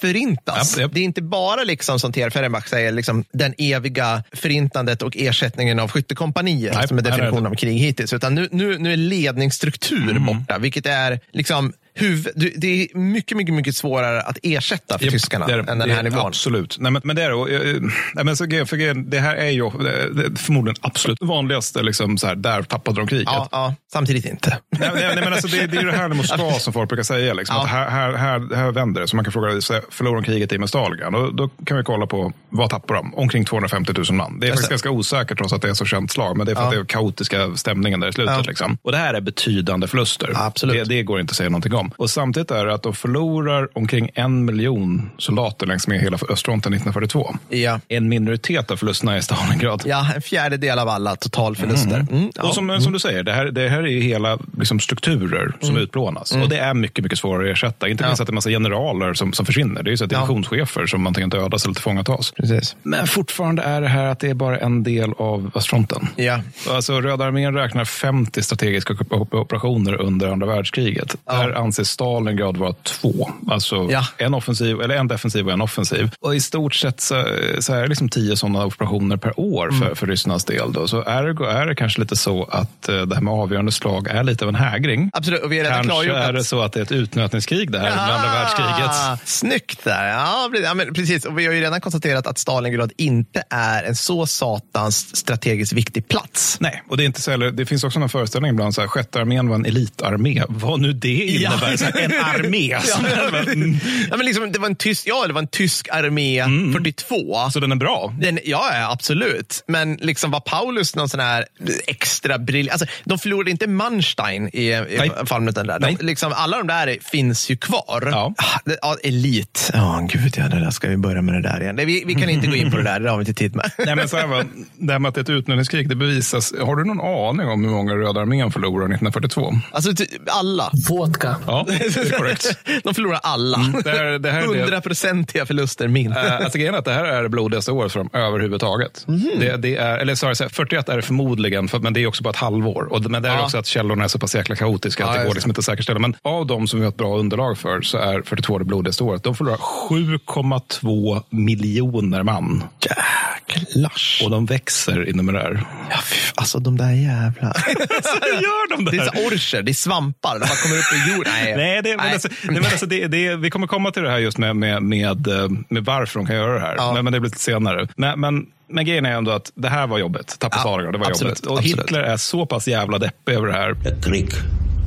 förintas. Ja, ja. Det är inte bara liksom som Ter Ferenbach säger, liksom den eviga förintandet och ersättningen av skyttekompanier som är definitionen av krig hittills, utan nu, nu, nu är ledningsstruktur mm. borta, vilket är liksom huvud, det är mycket, mycket, mycket svårare att ersätta för yep, tyskarna det är, än den här nivån. Absolut. Nej, men, men det är det. Nej, men så, för, det här är ju det förmodligen absolut vanligaste, liksom, så här, där tappade de kriget. Ja, ja samtidigt inte. Nej, nej, men alltså, det, det är det här med Moskva som folk brukar säga. Liksom, ja. att här, här, här, här vänder det. Så man kan fråga, förlorar de kriget i med Stalin? Då, då kan vi kolla på vad tappar de? Omkring 250 000 man. Det är faktiskt ganska osäkert trots att det är så känt slag. Men det är för ja. att det är kaotiska stämningen där i slutet. Liksom. Och det här är betydande förluster. Absolut. Det, det går inte att säga någonting om. Dem. Och samtidigt är det att de förlorar omkring en miljon soldater längs med hela östfronten 1942. Ja. En minoritet av förlusterna i Stalingrad. Ja, en fjärdedel av alla totalförluster. Mm. Mm. Ja. Och som, som du säger, det här, det här är ju hela liksom, strukturer som Mm. utplånas. Och det är mycket, mycket svårare att ersätta. Inte minst Ja. att det är en massa generaler som, som försvinner. Det är ju så att divisionschefer som antingen dödas eller tillfångatas. Precis. Men fortfarande är det här att det är bara en del av östfronten. Ja. Alltså, Röda armén räknar 50 strategiska op- operationer under andra världskriget. Där anses Stalingrad vara två. Alltså Ja. en, offensiv, eller en defensiv och en offensiv. Och i stort sett så, så är det liksom tio sådana operationer per år för, Mm. för Rysslands del. Då. Så ergo är det kanske lite så att eh, det här med avgörande slag är lite av en hägring. Absolut, och vi redan Kanske är det så att det är ett utnötningskrig det här under andra världskriget. Snyggt där. Ja, ja, men precis. Och vi har ju redan konstaterat att Stalingrad inte är en så satans strategiskt viktig plats. Nej, och det är inte så det finns också en föreställning ibland, så här, sjätte armén var en elitarmé. Vad nu det innebär. Här, en armé. mm. Ja, men liksom, det, var en tysk, ja, det var en tysk armé 42. Så den är bra. Den, ja, absolut. Men liksom var Paulus någon sån här extra briljant? Alltså, de förlorade inte Manstein i, i där. Nej. De, liksom, alla de där finns ju kvar. Ja. Ah, ja, elit. Ja, gud ja, det där ska vi börja med det där igen. Vi, vi kan inte gå in på det där, det har vi inte tid med. Nej, men så här, va, det här med att det är ett utnötningskrig, det bevisas. Har du någon aning om hur många Röda armén förlorar 1942? Alltså, alla. Vodka. Ja, det är korrekt. De förlorar alla. det här- det här är det- Hundraprocentiga förluster min. Eh, Alltså grejen är att det här är det blodigaste året för dem överhuvudtaget. Mhm. Det, det är, eller så här, 41 är det förmodligen, för, men det är också bara ett halvår. Och, men det är Ja. också att källorna är så pass jäkla kaotiska att Ja, det går liksom inte att säkerställa. Men av de som vi har ett bra underlag för så är 42 det blodigaste året. De förlorar 7,2 miljoner man. Jäklars. Och de växer i numerär. Ja, alltså de där jävla... gör de Det är så orcher, det är svampar. De bara kommer upp ur jorden. Nej, Nej, det, men alltså, nej, men alltså, det, det, vi kommer komma till det här just med, med, med, eh, med varför de kan göra det här. Ja. Men, men det blir lite senare. Men, men, men grejen är ändå att det här var jobbet. Tappa Ja, det var absolut, jobbet. Och absolut. Hitler är så pass jävla deppig över det här. Ett krig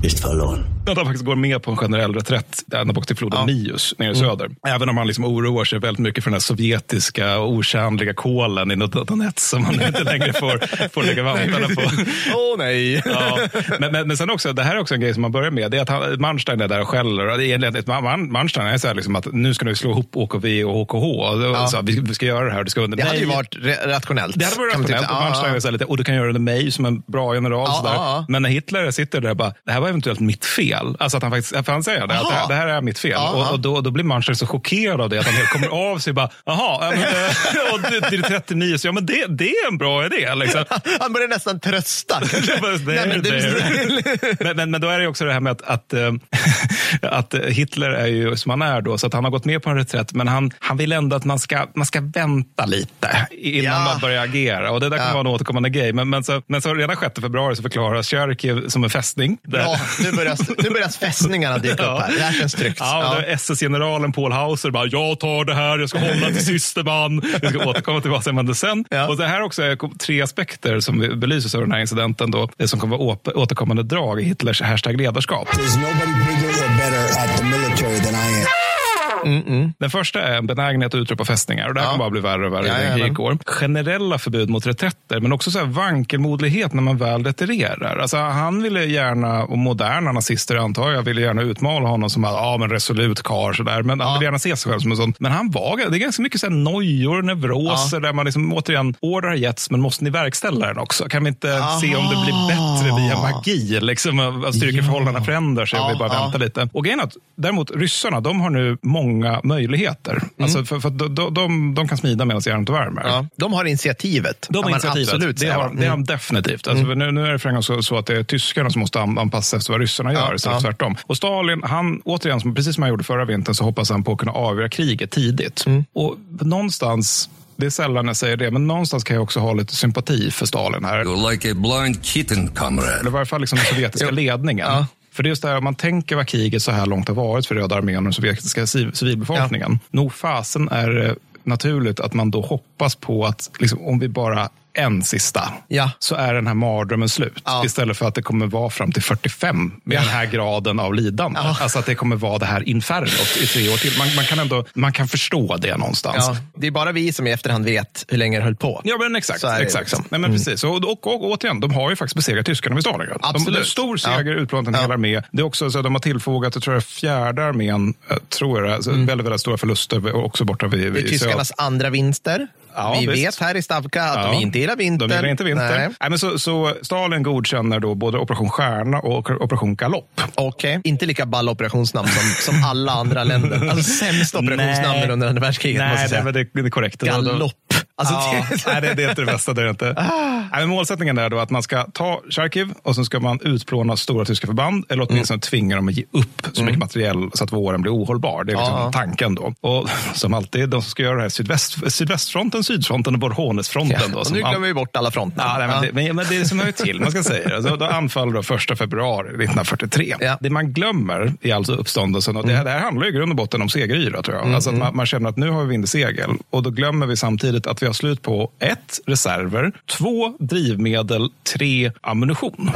ist förloren. Att han faktiskt går med på en generell reträtt ända bort till floden Mius nere i söder. Även om han liksom oroar sig väldigt mycket för den här sovjetiska och otjänliga kolen i Donetsk som man inte längre får, får lägga vantarna på. Åh nej. Ja. Men, men, men sen också, det här är också en grej som man börjar med. Det är att han, Manstein är där och skäller. Manstein är så här liksom att nu ska vi slå ihop OKV och HKH. Ja. så vi, vi ska göra det här. Det, ska under Det hade ju varit rationellt. Det hade varit rationellt. Och Ja, Manstein ja. är så här lite, och du kan göra det med mig som en bra general. Ja, så där. ja, ja. Men när Hitler sitter där och bara, det här var eventuellt mitt fel. Alltså att han faktiskt, för han säger det, att det här, är mitt fel. Och, och då, då blir Manstein så chockerad av det att han helt kommer av sig. Bara, Jaha, ja, men, eh, och det, är 39, så ja, men det, det är en bra idé. Liksom. Han börjar nästan trösta. Men då är det också det här med att, att, eh, att Hitler är ju som han är då, så att han har gått med på en reträtt, men han, han vill ändå att man ska, man ska vänta lite innan Ja. man börjar agera. Och det där kan Ja. vara en återkommande grej. Men, men, så, men så redan 6 februari så förklaras Charkiv som en fästning. Där- Ja, nu börjar, nu börjar fästningarna dyka upp här. Det här känns tryggt. Ja, är SS-generalen Paul Hauser bara, jag tar det här, jag ska hålla till siste man. Jag ska återkomma till vad som hände sen. Ja. Och det här också är tre aspekter som vi- belyses av den här incidenten. Då, det som kommer vara återkommande drag i Hitlers hashtag ledarskap. There's nobody bigger or better at Den första är en benägenhet att utropa fästningar. Och det här Ja. kan bara bli värre och värre Ja, det går. Generella förbud mot reträtter, men också så här vankelmodlighet när man väl retirerar. Alltså, han ville gärna, och moderna nazister antar jag, ville gärna utmåla honom som ja, men resolut karl. sådär. Men han ville gärna se sig själv som en sån. Men han var, det är ganska mycket så här nojor, neuroser, där man liksom, återigen, order har getts, men måste ni verkställa den också? Kan vi inte se om det blir bättre via magi? Liksom, att styrkeförhållandena förändrar sig och vi Ja, bara ja. väntar lite. Och grejen är att däremot ryssarna, de har nu många möjligheter. Alltså för, för de, de, de kan smida medan järnet värmer. Ja, de har initiativet. De har initiativet. Absolut det, har, det har Mm. de definitivt. Alltså, nu, nu är det för en gång så, så att det är tyskarna som måste an- anpassa sig efter vad ryssarna gör Ja, istället ja. för tvärtom. Och Stalin, han, återigen, som, precis som han gjorde förra vintern, så hoppas han på att kunna avgöra kriget tidigt. Mm. Och någonstans, det är sällan jag säger det, men någonstans kan jag också ha lite sympati för Stalin här. You're like a blind kitten, comrade. Eller i varje fall liksom den sovjetiska ledningen. Ja. För det är just det här, om man tänker vad kriget så här långt har varit för Röda armén och den sovjetiska civ- civilbefolkningen. Nog fasen är det naturligt att man då hoppas på att liksom, om vi bara en sista Ja. så är den här mardrömmen slut. Ja. Istället för att det kommer vara fram till 45 med Ja. den här graden av lidande. Alltså att det kommer vara det här infernot i tre år till. Man, man, kan ändå man kan förstå det någonstans. Det är bara vi som i efterhand vet hur länge det höll på. Ja, men exakt. Exakt. liksom. Nej, men precis. Och, och, och, återigen, de har ju faktiskt besegrat tyskarna vid Stalingrad. De, Absolut. det är en stor seger, Ja. utplånat en hel armé. Det är också så att de har tillfogat, jag tror jag, fjärde armén, jag tror jag, alltså, väldigt, väldigt stora förluster också borta vid, Mm. Det är vid tyskarnas andra vinster. Ja, vi visst. vet här i Stavka att Ja. de inte gillar vinter. De gillar inte vinter. Nej. Nej. men så, så Stalin godkänner då både Operation Stjärna och Operation Galopp. Okej, inte lika balla operationsnamn som, som alla andra länder. Alltså sämsta operationsnamnen under andra världskriget. måste Nej, jag det, säga. men det, det är korrekt. Galopp. Alltså, ja, det- nej, det, det är inte det bästa. Det är inte. Nej, men målsättningen är då att man ska ta Charkiv och sen ska man utplåna stora tyska förband eller åtminstone tvinga dem att ge upp så mycket materiell så att våren blir ohållbar. Det är liksom Ja. tanken då. Och som alltid, de som ska göra det här sydväst, sydvästfronten, sydfronten och Borhonesfronten. Då, och som nu glömmer vi bort alla fronter. Ja, nej, men, det, men, men det är som hör till, man ska säga. Alltså, då anfaller då första februari 1943. Ja. Det man glömmer är alltså uppståndelsen. Och det, här, det här handlar i grund och botten om segeryra, tror jag. Alltså att man, man känner att nu har vi vindsegel. Och då glömmer vi samtidigt att vi vi har slut på ett, reserver, två, drivmedel, tre, ammunition.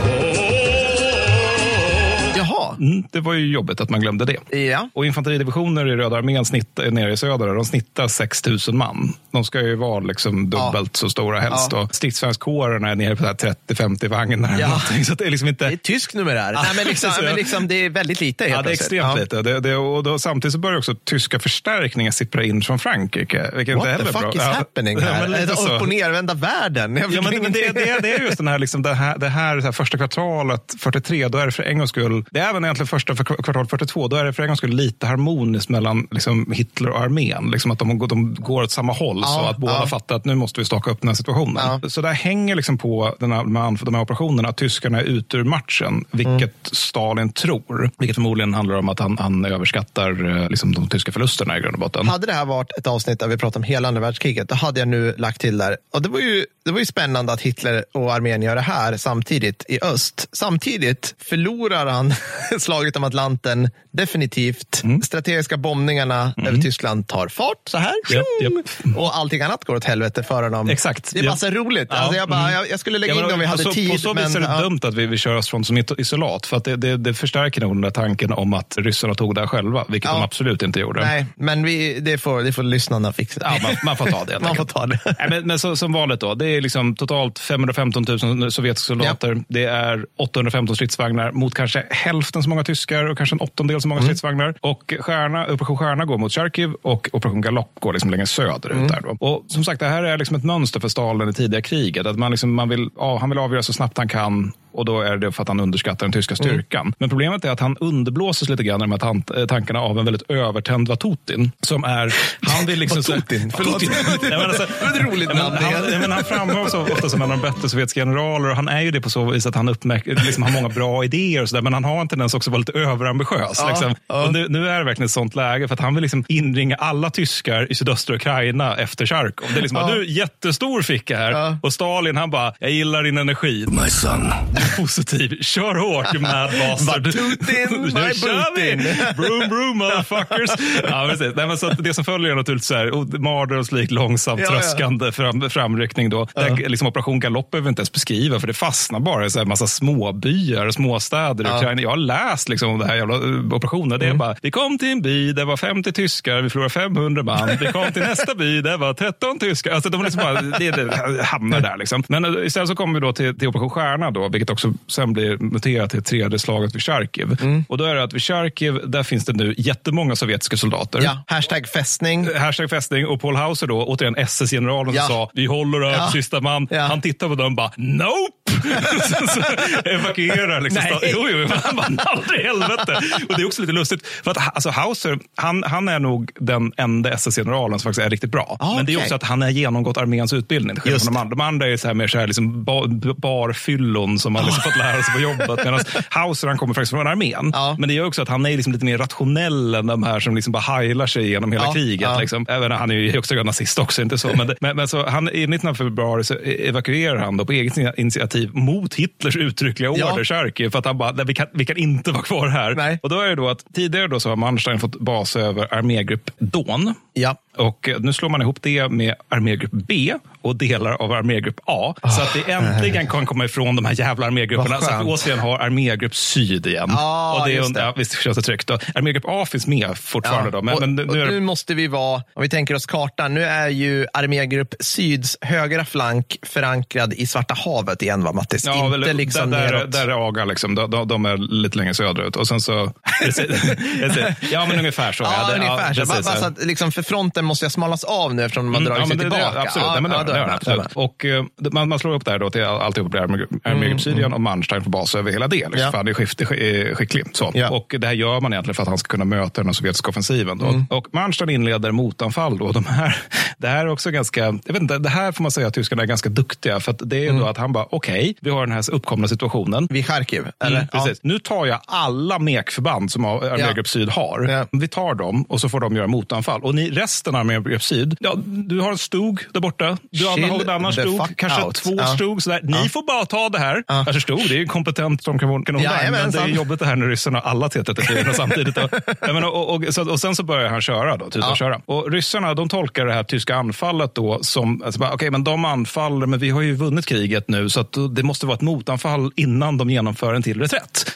Mm, det var ju jobbigt att man glömde det. Ja. Och infanteridivisioner i Röda armén snitt, nere i söder, de snittar 6 000 man. De ska ju vara liksom dubbelt så stora helst. Ja. Stridsvagnskårerna är nere på så här 30-50 vagnar. Ja. Så det är liksom inte... Det är tysk numerär. Ja, Nej, men, liksom, ja. men liksom, det är väldigt lite helt Ja, det är extremt Ja. lite. Det, det, och då, samtidigt så börjar också tyska förstärkningar sippra in från Frankrike. Vilket What inte the fuck bra. is Ja, happening ja, här? men så. upp och nervända världen. Ja, men, men det, det, det är just den här, liksom, det här, det här, så här första kvartalet 43, då är det för en gångs skull, det är även egentligen första för kvartal 42, då är det för en gångs skull lite harmoniskt mellan liksom, Hitler och armén. Liksom att de, går- de går åt samma håll så Ja, att båda ja. fattar att nu måste vi staka upp den här situationen. Så där hänger liksom på den här, de, här, operationerna att tyskarna är ute ur matchen, vilket Mm. Stalin tror. Vilket förmodligen handlar om att han, han överskattar eh, liksom, de tyska förlusterna i grund och botten. Hade det här varit ett avsnitt där vi pratade om hela andra världskriget, då hade jag nu lagt till där. Och det var ju, det var ju spännande att Hitler och armén gör det här samtidigt i öst. Samtidigt förlorar han slaget om Atlanten definitivt. Strategiska bombningarna över Tyskland tar fart så här. Japp, japp. Och allting annat går åt helvete för honom. Exakt. Det är bara Ja. så roligt. Ja, Alltså jag, bara, mm. jag, jag skulle lägga Ja, in men det om vi hade så, tid. På så vis är det ja. dumt att vi, vi kör östfront som ett isolat. För att det, det, det förstärker nog den där tanken om att ryssarna tog det här själva, vilket Ja. de absolut inte gjorde. Nej, men vi, det, får, det får lyssnarna fixa. Ja, man, man får ta det. Man får ta det. Nej, men, men så, som vanligt då, det är liksom totalt 515 000 sovjetiska soldater. Det är 815 stridsvagnar mot kanske hälften så många tyskar och kanske en åttondel så många stridsvagnar. Och stjärna, Operation Stjärna går mot Charkiv och Operation Galopp går liksom längre söderut. Där då. Och som sagt, det här är liksom ett mönster för Stalin i tidiga kriget. Att man liksom, man vill, ja, han vill avgöra så snabbt han kan och då är det för att han underskattar den tyska styrkan. Men problemet är att han underblåses lite grann i de här tant- eh, tankarna av en väldigt övertänd Vatutin. Som är, han vill liksom... Vatutin? Förlåt. Nej, men alltså, ett roligt Ja, men namn. han, men han framhålls så ofta som en av de bättre sovjetiska generaler och han är ju det på så vis att han liksom har många bra idéer och så där, men han har en tendens också att vara lite överambitiös. Ja, liksom. ja. Och nu, nu är det verkligen ett sånt läge för att han vill liksom inringa alla tyskar i sydöstra Ukraina efter Charkov. Det är liksom, Ja. du, jättestor ficka här. Ja. Och Stalin han bara, jag gillar din energi. My son. Positiv, kör hårt mad bastard. Vatutin, Nu my! Putin. Broom, broom, motherfuckers. ja, precis. Nej, men så det som följer är naturligtvis så här, mardrömslikt långsamt Ja, ja. tröskande fram, framryckning. Då. Där, liksom, Operation Galopp behöver vi inte ens beskriva för det fastnar bara i så här massa småbyar och småstäder i Ja. Ukraina. Jag har läst liksom, om det här jävla uh, operationen. Det är bara, vi kom till en by, det var 50 tyskar, vi förlorade 500 man. Vi kom till nästa by, det var 13 tyskar. Alltså, de liksom bara, det, det hamnar där. Liksom. Men uh, istället så kommer vi då till, till Operation Stjärna, då, vilket också sen blir muterat till tredje slaget vid Charkiv. Och då är det att vid Charkiv, där finns det nu jättemånga sovjetiska soldater. Ja, hashtag fästning. Hashtag fästning och Paul Hauser då, återigen SS-generalen Ja. som sa vi håller över Ja. sista man. Ja. Han tittar på dem och bara nope! evakuerar liksom. Nej. Jo, jo, han bara aldrig helvete. Och det är också lite lustigt för att alltså, Hauser, han, han är nog den enda SS-generalen som faktiskt är riktigt bra. Ah, Men det är också att han har genomgått arméns utbildning. De, andra. de andra är så här mer så här liksom bar, barfyllon som man liksom fått lära sig på jobbet. Medan Hauser han kommer faktiskt från armén. Ja. Men det gör också att han är liksom lite mer rationell än de här som liksom bara heilar sig genom hela Ja, kriget. Liksom. Även han är ju i högsta grad nazist också, inte så. Men, det, men, men så han, i 19 februari så evakuerar han då på eget initiativ mot Hitlers uttryckliga order. Charkiv, för att han bara, "Nej, vi kan, vi kan inte vara kvar här. Nej. Och då är det då att tidigare då så har Manstein fått bas över armégrupp Dawn. Ja. Och eh, nu slår man ihop det med armégrupp B och delar av armégrupp A. så att vi äntligen kan komma ifrån de här jävla armégrupperna. Så att vi återigen har armégrupp Syd igen. Ja, och det, är- det. Ja, visst känns det tryggt. Armégrupp A finns med fortfarande. Då, men, och, men nu är nu måste vi vara, om vi tänker oss kartan, nu är ju armégrupp Syds högra flank förankrad i Svarta havet igen, va Mattis? Inte väl, liksom där, neråt. där är Aga, liksom. de, de, de är lite längre söderut. Och sen så... ja, men ungefär så. Ja, det- ungefär så. precis, Bara, bara så att, liksom, för fronten måste jag smalas av nu eftersom de har Mm, dragit ja, sig det- det- tillbaka. Absolut, ja, men det, ja, det, den då- absolut. Och eh, man, man slår upp det här då till alltihop armégrupp armégrupp Syd igen och Manstein får bas över hela det. Liksom, Ja. för han är skift, sk- skicklig. Så. Ja. Och det här gör man egentligen för att han ska kunna möta den sovjetiska offensiven. Då. Mm. Och Manstein inleder motanfall. Då. De här, det här är också ganska, jag vet inte, det här får man säga att tyskarna är ganska duktiga. För att det är Mm. då att han bara, okej, vi har den här uppkomna situationen. Vid Charkiv, eller? Mm, precis. Nu tar jag alla mekförband som Armégrupp Syd har. Vi tar dem och så får de göra motanfall. Och ni, resten av Armégrupp Syd, ja, du har en stog där borta. Du har Chill har en annan stog, kanske out. två Ja. stog. Sådär. Ni får bara ta det här. Alltså stog, det är ju kompetent som kanon, kanon där, men det är jobbigt det här när ryssarna har alla T34 samtidigt. Och, menar, och, och, så, och sen så börjar han köra då, tuta och köra. Och ryssarna de tolkar det här tyska anfallet då som, alltså, okej men de anfaller, men vi har ju vunnit kriget nu så det måste vara ett motanfall innan de genomför en till reträtt.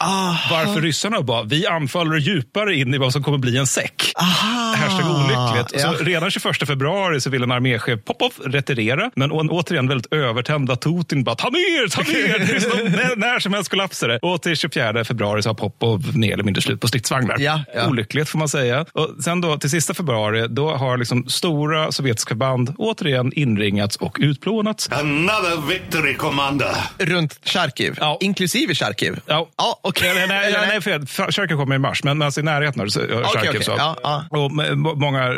Varför ryssarna bara, vi anfaller djupare in i vad som kommer bli en säck. Hashtag olyckligt. Ja. Redan 21 februari så vill en arméchef Popov retirera, men återigen väldigt övertända Putin bara ta ner, ta ner, när, när som helst kollapsar det. Och till 24 februari så har Popov mer eller mindre slut på stridsvagnar. Ja, ja. Olyckligt får man säga. Och sen då till sista februari, då har liksom stora sovjetiska band återigen inringats och utplånats. Another victory, Commander. Runt Charkiv, Ja. inklusive Charkiv. Ja, Ja, okej. Nej, nej, nej, nej, fel. Charkiv kommer i mars, men, alltså i närheten av Charkiv. okej. Så. Ja, ja. Och många eh,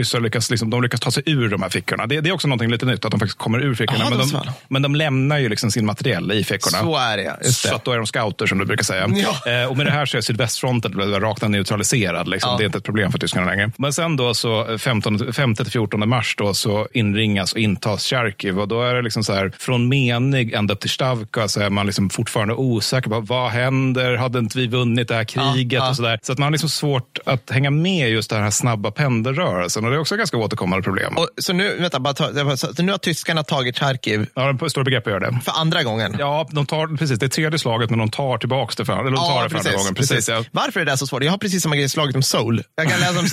ryssar lyckas, liksom, de lyckas ta sig ur de här fickorna. Det, det är också någonting lite nytt, att de faktiskt kommer ur fickorna. Jaha, men, de men de lämnar ju liksom sin materiell i fickorna. Så är det, Så att då är de scouter som du brukar säga. Ja. Eh, och med det här så är sydvästfronten rakt neutraliserad. Liksom. Ja. Det är inte ett problem för tyskarna längre. Men sen då så 15, 5 till 14 mars då så inringas och intas Charkiv. Och då är det liksom så här från menig ända upp till Stavka så är man liksom fortfarande osäker på vad händer? Hade inte vi vunnit det här kriget? Ja, och så där. Så att man har liksom svårt att hänga med just den här snabba pendelrörelsen. Och det är också ett ganska återkommande problem. Och, så nu, vänta, bara ta, så nu har tyskarna tagit Charkiv Ja, de står i begrepp att göra det. för andra gången. Ja, de tar, precis, det är tredje slaget, men de tar tillbaka det för, eller de tar det för andra gången. Precis, ja. Varför är det så svårt? Jag har precis samma grej i slaget om Soul. Jag kan läsa om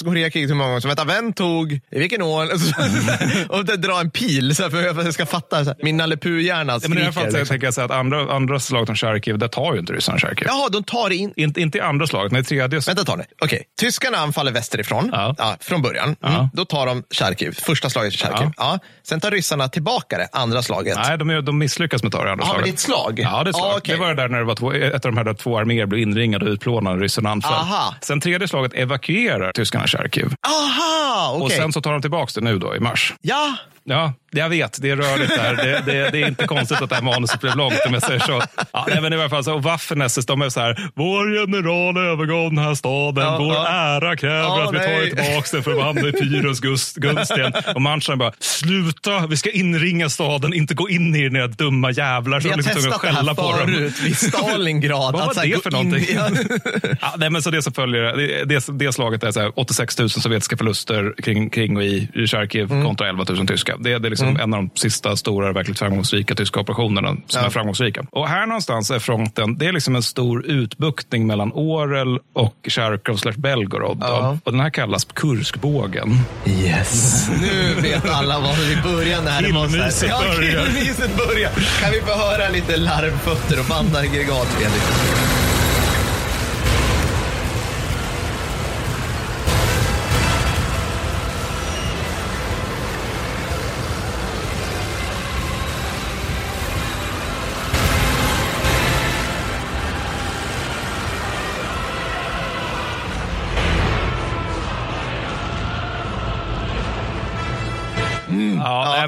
om Koreakriget hur många gånger som vänta, vem tog, i vilken år? och drar en pil så för att jag ska fatta. Så min Nalle Puh-hjärna Ja, men i alla fall skriker. jag liksom. tänker jag säga att andra, andra slaget om Charkiv, där tar ju inte ryssarna Charkiv. Jaha, de tar in. Inte, inte i andra slaget, men i tredje. Vänta tag nu. Okej, tyskarna anfaller västerifrån. Ja. Från början. Mm. Då tar de Charkiv, första slaget i Charkiv. Ja. Sen tar ryssarna tillbaka det, andra slaget. Nej, de, de misslyckas med att ta det andra Ja, men slaget. det är ett slag? Ja, det är ett slag. Ja, okej. Det var det där när det var två, ett av de här två arméer blev inringade och utplånade ryssarna anföll. Aha. Sen tredje slaget evakuerar tyskarna Charkiv. Aha, okej. Och sen så tar de tillbaka det nu då i mars. Ja, Ja, jag vet. Det är rörigt där. Det, det, det är inte konstigt att det här manuset blev långt om jag säger så. Ja, men i alla fall så, och Waffen-SS, de är så här, vår general övergav den här staden, Ja, vår ja. ära kräver Ja, att vi tar nej. tillbaka den för att vandra i Pyrens gust- gunsten. Och Manstein bara, sluta, vi ska inringa staden, inte gå in i den här dumma jävlar. vi har liksom testat det på här dem. förut vid Stalingrad. Vad var det för in någonting? ja, nej, men så det som följer, det, det, det slaget är så här, 86 000 sovjetiska förluster kring, kring och i, i Charkiv Mm. kontra 11 000 tyska. Det, det är liksom en av de sista stora, verkligt framgångsrika tyska operationerna som Ja. är framgångsrika. Och här någonstans är fronten, det är liksom en stor utbuktning mellan Orel och Charkov slash Belgorod. Ja. Och den här kallas Kurskbågen. Yes. Nu vet alla var vi börjar när det var så här- Killmyset Ja, börjar. killmyset börjar. Kan vi få höra lite larmfötter och bandaggregat, Fredrik?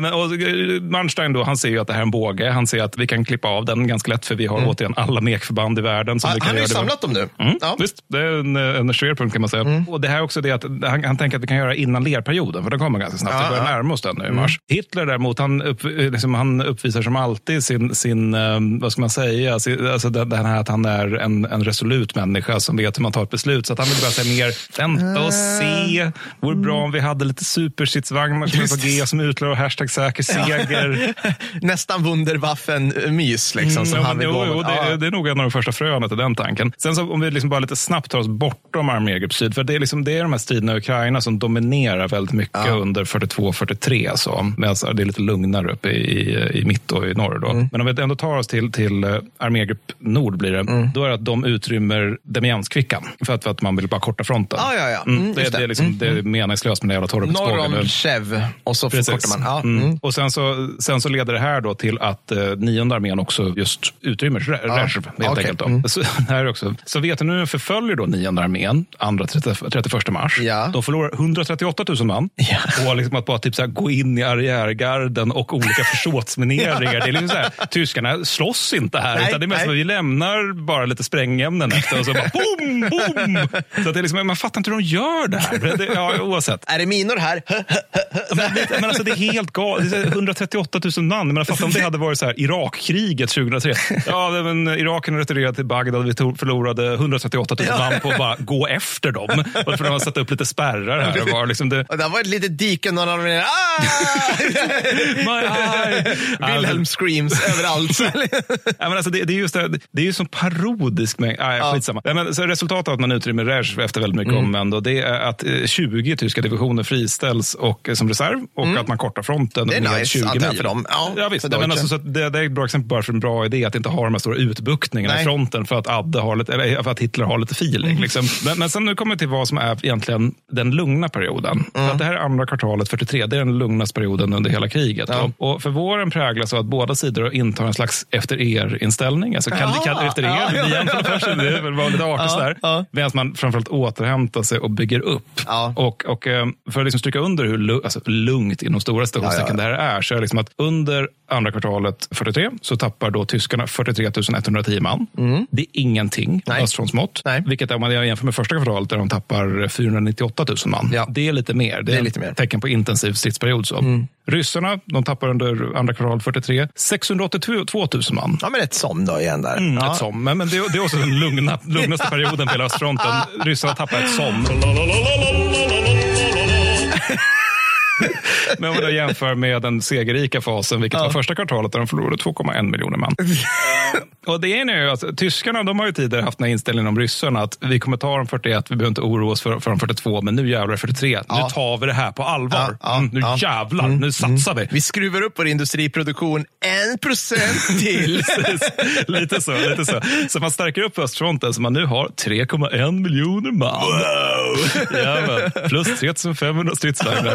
Nej, men, och, Manstein då, han ser ju att det här är en båge. Han ser att vi kan klippa av den ganska lätt för vi har mm. återigen alla mekförband i världen. Som ah, vi kan han har ju samlat dem nu. Mm. Ja. Visst, det är en, en schwerpunkt kan man säga. Mm. Och det här är också det att han, han tänker att vi kan göra innan lerperioden, för den kommer ganska snabbt. Ja, vi börjar ja. närma oss den nu i mars. Hitler däremot, han, upp, liksom, han uppvisar som alltid sin, sin vad ska man säga, alltså det, det här att han är en, en resolut människa som vet hur man tar ett beslut. Så att han vill bara säga mer, vänta och se. Vore bra om vi hade lite supersitsvagnar som är på G som utlovar hashtag säker seger. Nästan Wunderwaffen-mys. Liksom, som mm, jo, jo, det, ja. det, är nog en av de första fröna till den tanken. Sen så om vi liksom bara lite snabbt tar oss bortom armégrupp syd. För det är, liksom, det är de här striderna i Ukraina som dominerar väldigt mycket ja. under 42-43. Medan det är lite lugnare uppe i, i mitt och i norr. Då. Mm. Men om vi ändå tar oss till, till eh, armégrupp nord blir det. Mm. Då är det att de utrymmer Demianskvickan. För att, för att man vill bara korta fronten. Ah, ja, ja. Mm, mm det, det, är liksom, mm, det är meningslöst med det jävla. Norr om Chev och så förkortar man. Ja. Mm. Och sen så, sen så leder det här då till att eh, nionde armén också just utrymmer. Rezerv, helt okay. enkelt. Då. Så, här också. Sovjetunionen förföljer då nionde armén, andra 31 mars. Ja. De förlorar 138 000 man. Ja. Och liksom att bara typ så här, gå in i arriärgarden och olika försåtsmineringar. det är liksom så här, tyskarna slåss inte här, nej, utan det är mest att vi lämnar bara lite sprängämnen efter och så bara boom, boom. Så det är liksom, man fattar inte hur de gör det här. Det, ja, oavsett. Är det minor här? men, men alltså, det är helt galet. 138 000 man. Men fatta om det hade varit så här, Irakkriget 2003. Ja, men Iraken retirerade till Bagdad. Vi förlorade 138 000 man på att bara gå efter dem. Och för de har satt upp lite spärrar här. Och var liksom det... Och det var ett litet dike. Någon av dem ah! Wilhelm screams överallt. ja, men alltså, det, det, är just det, det är ju så parodisk mängd. Ah, ja, skitsamma. Ja, men, så resultatet av att man utrymmer Rezh efter väldigt mycket mm. omvänd, det är att 20 eh, tyska divisioner friställs och, eh, som reserv och mm. att man kortar fronten. Det är nice, 20 mil. för dem. Ja, ja visst. Men alltså, så det, det, är ett bra exempel bara för en bra idé att inte ha de här stora utbuktningarna i fronten för att, Adde har lite, eller för att Hitler har lite feeling. Mm. Liksom. Men, men sen nu kommer vi till vad som är egentligen den lugna perioden. Mm. Att det här är andra kvartalet 43, det är den lugnaste perioden under hela kriget. Ja. Och, och för våren präglas av att båda sidor intar en slags efter er-inställning. Alltså, kan, ja, kan, efter er, ja, vi jämför först, det var lite artigt ja, ja. Medan man framförallt återhämtar sig och bygger upp. Ja. Och, och eh, för att liksom stryka under hur alltså, lugnt inom stora citationstecken ja, det här är, så är liksom att under andra kvartalet 43 så tappar då tyskarna 43 110 man. Mm. Det är ingenting östfrontsmått. Vilket om man jämför med första kvartalet där de tappar 498 000 man. Ja. Det är lite mer. Det är, det är lite mer. tecken på intensiv stridsperiod. Så. Mm. Ryssarna de tappar under andra kvartalet 43 682 000 man. Ja, men ett som då igen där. Mm, ja. Ett som. Men, men det, det, är också den lugna, lugnaste perioden på hela östfronten. Ryssarna tappar ett som. Men om man då jämför med den segerrika fasen, vilket ja. var första kvartalet där de förlorade 2,1 miljoner man. och det är nu, alltså, tyskarna de har ju tidigare haft den här inställningen om ryssarna att vi kommer ta de 41, vi behöver inte oroa oss för, för de 42, men nu jävlar 43. Ja. Nu tar vi det här på allvar. Ja, mm, nu jävlar, mm, nu satsar vi. Vi skruvar upp vår industriproduktion en procent till. lite så, lite så. Så man stärker upp östfronten så man nu har 3,1 miljoner man. Wow! plus 3500 stridsvagnar.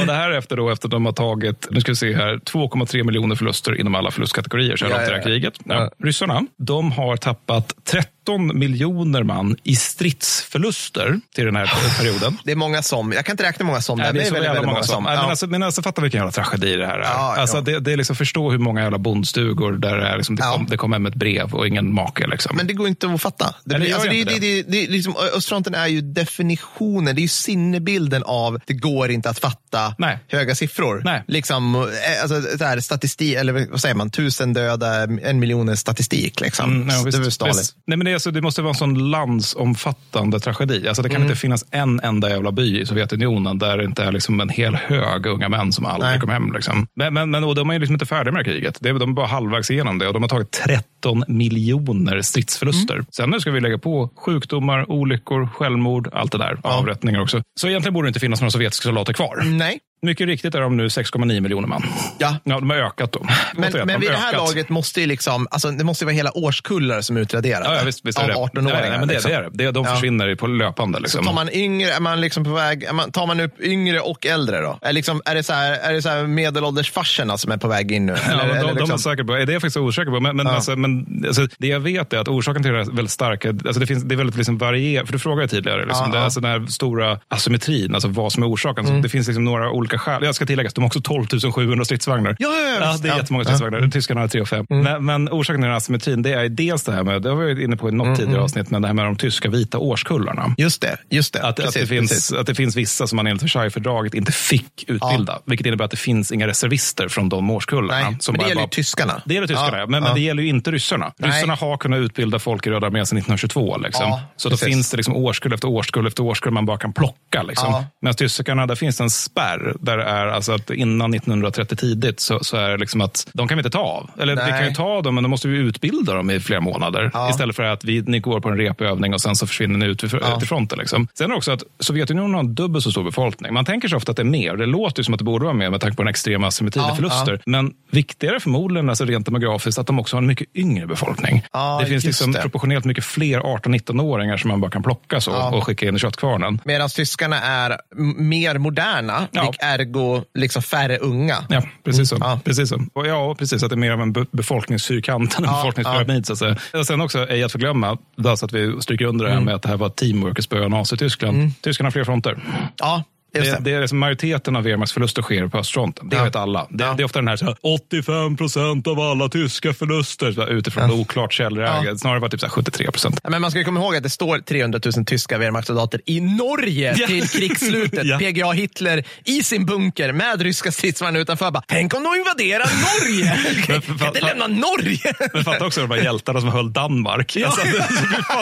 Och det här efter då, efter att de har tagit, nu ska vi se här, 2,3 miljoner förluster inom alla förlustkategorier här ja, det här kriget. Ja. Ryssarna, de har tappat 30 13 miljoner man i stridsförluster till den här perioden. Det är många som. Jag kan inte räkna många som. Nej, det, är, väldigt, väldigt många som. som. Ja. Men, alltså, men alltså, fatta vilken jävla tragedi det här är. Ja, alltså, det, det, är liksom förstå hur många jävla bondstugor där det, är liksom, det, ja. kom, det kom hem ett brev och ingen make. Liksom. Men det går inte att fatta. Det, blir, alltså, det, det, det, det, liksom, Östfronten är ju definitionen, det är ju sinnebilden av det går inte att fatta Nej. höga siffror. Nej. Liksom, eh, alltså, så här, statistik, eller vad säger man, tusen döda, en miljon statistik. Liksom. Mm, ja, det visst. Nej, men det alltså, det måste vara en sån landsomfattande tragedi. Alltså, det kan mm. inte finnas en enda jävla by i Sovjetunionen där det inte är liksom en hel hög unga män som aldrig kom hem. Liksom. Men, men, men och de är liksom inte färdiga med kriget. De är bara halvvägs igenom det och de har tagit 13 miljoner stridsförluster. Mm. Sen nu ska vi lägga på sjukdomar, olyckor, självmord, allt det där. Ja. Avrättningar också. Så egentligen borde det inte finnas några sovjetiska soldater kvar. Nej. Mycket riktigt är de nu 6,9 miljoner man. Ja. ja, de har ökat då. Men, men de vid det här laget måste ju liksom, alltså, det måste vara hela årskullar som är utraderade. Ja, ja, visst, visst av 18-åringar. Ja, men det, liksom. det är det. De försvinner ja. på löpande. Liksom. Så tar man yngre, är man liksom på väg, man, tar man upp yngre och äldre då? Är, liksom, är det så här, är det så här medelålders farserna som är på väg in nu? Eller, ja, de, eller liksom... de är säkert på, det är jag faktiskt osäker på. Men, men, ja. alltså, men alltså, det jag vet är att orsaken till det är väldigt starka, alltså det, finns, det är väldigt liksom varierat, för du frågade tidigare, liksom, ja, det, alltså den här stora asymmetrin, alltså vad som är orsaken. Mm. Så det finns liksom några olika olika skäl. Jag ska tillägga att de har också 12 700 stridsvagnar. Ja, ja, ja, det är ja. jättemånga stridsvagnar. Ja. Tyskarna har 3 och 5. Men, men orsaken till den asymmetrin det är dels det här med, det har vi varit inne på i något tidigare avsnitt, men det här med de tyska vita årskullarna. Just det. Just det. Att, Precis, att, det finns, precis. att det finns vissa som man enligt Versaillesfördraget inte fick utbilda. Vilket innebär att det finns inga reservister från de årskullarna. Nej, som men det bara- gäller ju bara- tyskarna. Det gäller tyskarna, Ja, ja. men, ja. men det gäller ju inte ryssarna. Nej. Ryssarna har kunnat utbilda folk i Röda armén sedan 1922. Liksom. Ja, så då finns det liksom årskull efter årskull efter årskull man bara kan plocka. Liksom. Ja. Medan tyskarna, där finns det en spärr. Där det är alltså att innan 1930 tidigt så, så är det liksom att de kan vi inte ta av. Eller vi Nej. kan ju ta dem, men då måste vi utbilda dem i flera månader. Ja. Istället för att vi, ni går på en repövning och sen så försvinner ni ut till, Ja. fronten. Liksom. Sen också att Sovjetunionen har en dubbelt så stor befolkning. Man tänker sig ofta att det är mer. Det låter ju som att det borde vara mer med tanke på den extrema asymmetrin Ja, och förluster. Men viktigare förmodligen, alltså rent demografiskt, att de också har en mycket yngre befolkning. Det finns liksom det. proportionellt mycket fler 18-19-åringar som man bara kan plocka så och skicka in i köttkvarnen. Medan tyskarna är mer moderna, Ja. Ergo liksom färre unga. Ja, precis så. Mm, ja. Precis så. Och ja, precis. Att det är mer av en be- befolkningsfyrkant än en Ja, befolkningspyramid. Så att säga. Och sen också, ej att förglömma, så att vi stryker under det här med att det här var teamwork i spöa Nazityskland. Tyskarna har fler fronter. Ja, Det, det. är liksom majoriteten av Wehrmachts förluster sker på östfronten. Det Ja. vet alla. Det, Ja. det är ofta den här, så här 85 procent av alla tyska förluster så här, utifrån oklart källläge. Ja. Snarare var typ så här 73 procent. Ja, Men man ska ju komma ihåg att det står 300 000 tyska Wehrmachtssoldater i Norge Ja. till krigsslutet. Ja. PGA Hitler i sin bunker med ryska stridsvagnar utanför. Bara, Tänk om de invaderar Norge! Kan för- inte lämna Norge! Men fatta också de här hjältarna som höll Danmark. Alltså, det-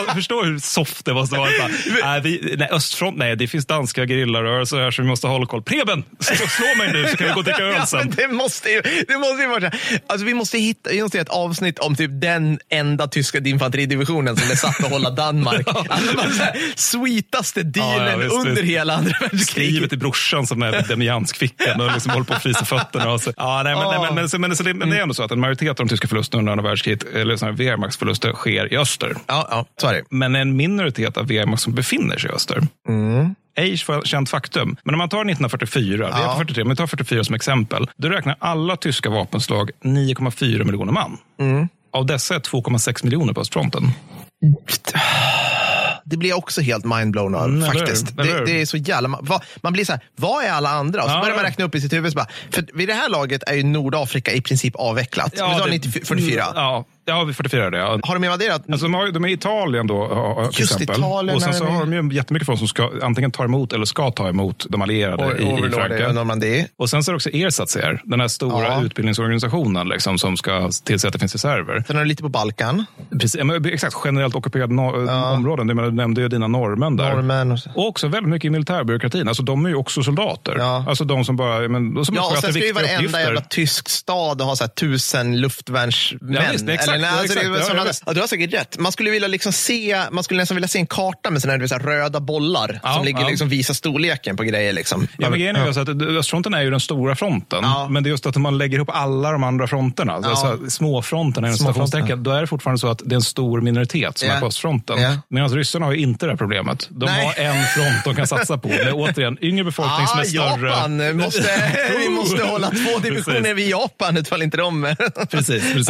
du förstår hur soft det måste vara. Bara, nej, vi, nej, östfront, nej, det finns danska gerillarörelser här som vi måste hålla koll. Preben, slå, mig nu så kan vi gå och dricka öl Ja, men sen. det måste ju, det måste ju vara så här. Alltså, vi måste hitta vi måste göra ett avsnitt om typ den enda tyska infanteridivisionen som är satt att hålla Danmark. Alltså, så här, sweetaste dealen Ja, ja, visst, under visst. hela andra världskriget. Skriver till brorsan som är demianskfickan och liksom håller på att frysa fötterna. Och så. Ja, nej, men, nej, men, men, men, så det, men det är ändå så att en majoritet av de tyska förlusterna under andra världskriget, eller här Wehrmachtsförluster, sker i öster. Ja, ja, så är det. Men en minoritet av Wehrmacht som befinner sig i öster. Mm. Ej känt faktum. Men om man tar 1944, vi är på 43, men vi tar 44 som exempel. Då räknar alla tyska vapenslag 9,4 miljoner man. Mm. Av dessa är 2,6 miljoner på östfronten. Det blir jag också helt mindblown av Mm, faktiskt. Eller? Det, det är så jävla... Va, man blir så här, vad är alla andra? Och så Ja, börjar man ja. räkna upp i sitt huvud. Så bara, för vid det här laget är ju Nordafrika i princip avvecklat. Ja, vi tar det- 90, 44. Ja, ja, vi 44 är det. Ja. Har de invaderat? Alltså, de, har, de är i Italien då, ja, till Just exempel. Italien och sen är så de har de ju jättemycket folk som ska antingen ta emot eller ska ta emot de allierade Och- i, i Frankrike. Normandie. Och sen så är det också ERSATCR, den här stora Ja. utbildningsorganisationen liksom, som ska tillse att det finns reserver. Sen har du lite på Balkan. Precis, ja, men exakt, generellt ockuperade no- områden. Du, menar, du nämnde ju dina norrmän där. Norrmän och så. Och också väldigt mycket i militärbyråkratin. Alltså, de är ju också soldater. Ja. Alltså de som bara men, som Ja, och sen ska ju varenda jävla tysk stad ha så här tusen luftvärnsmän. Ja, visst, exakt, Eller, nej, ja, alltså, exakt. Ja, sådana ja, ja, du har säkert rätt. Man skulle vilja liksom se, man skulle nästan vilja se en karta med såna här, röda bollar Ja, som ligger ja. liksom visar storleken på grejer. Liksom. Ja, men grejen är ju så att östfronten är ju den stora fronten. Ja. Men det är just att man lägger ihop alla de andra fronterna. Alltså, Ja. så här, småfronten är en Småfronten. stationstecken. Då är det fortfarande så att det är en stor minoritet som Ja. är på östfronten. Ja. Medan ryssarna har ju inte det här problemet. De Nej. har en front de kan satsa på. Med återigen yngre befolkning som Ah, är större. Japan, måste, vi måste hålla två divisioner vid Japan ifall inte de... Precis, precis.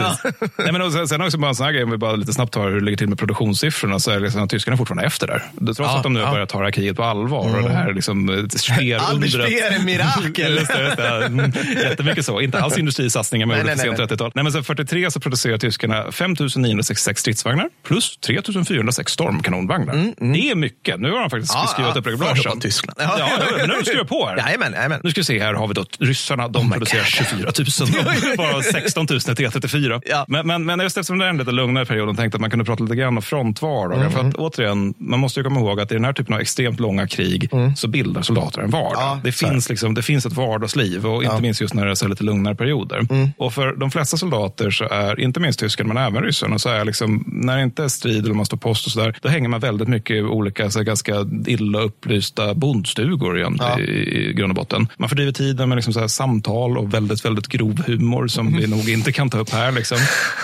Nej, men sen, sen också bara en sån här grej, om vi bara lite snabbt tar hur det ligger till med produktionssiffrorna, så är liksom att tyskarna fortfarande efter där. Trots Ja, att de nu ja. börjar ta kriget på allvar och det här liksom eh. Speer är mirakel. Just det, just det. Mm, Jättemycket så. Inte alls industrisatsningar man Nej, sent nej, 30-tal. Nej, men sen 43 så producerar tyskarna 5 966 stridsvagnar plus 3 406 stormkanonvagnar. Det är mycket. Nu har de faktiskt Mm, Ja, skruvat ja, upp regulagen. Tyskland. Ja, ja, men nu har de skruvat på här. Jajamän, jajamän. Nu ska vi se, här har vi då ryssarna. De producerar 24 000. Bara 16 000 till T34. Ja. Men, men, men just eftersom det är en lite lugnare period och tänkte att man kunde prata lite grann om frontvardagar. För att återigen, man måste ju komma ihåg att i den här typen av extremt långa krig så bildar soldater en vardag. Ja, det, finns liksom, det finns ett vardagsliv och inte minst just när det är så lite lugnare perioder. Och för de flesta soldater, så är, inte minst tyskarna men även ryssarna, så är liksom, när det inte är strid eller man står post och sådär, då hänger man väldigt mycket i olika så ganska illa upplysta bondstugor igen, Ja. i, i grund och botten. Man fördriver tiden med liksom så samtal och väldigt, väldigt grov humor som vi nog inte kan ta upp här. Liksom.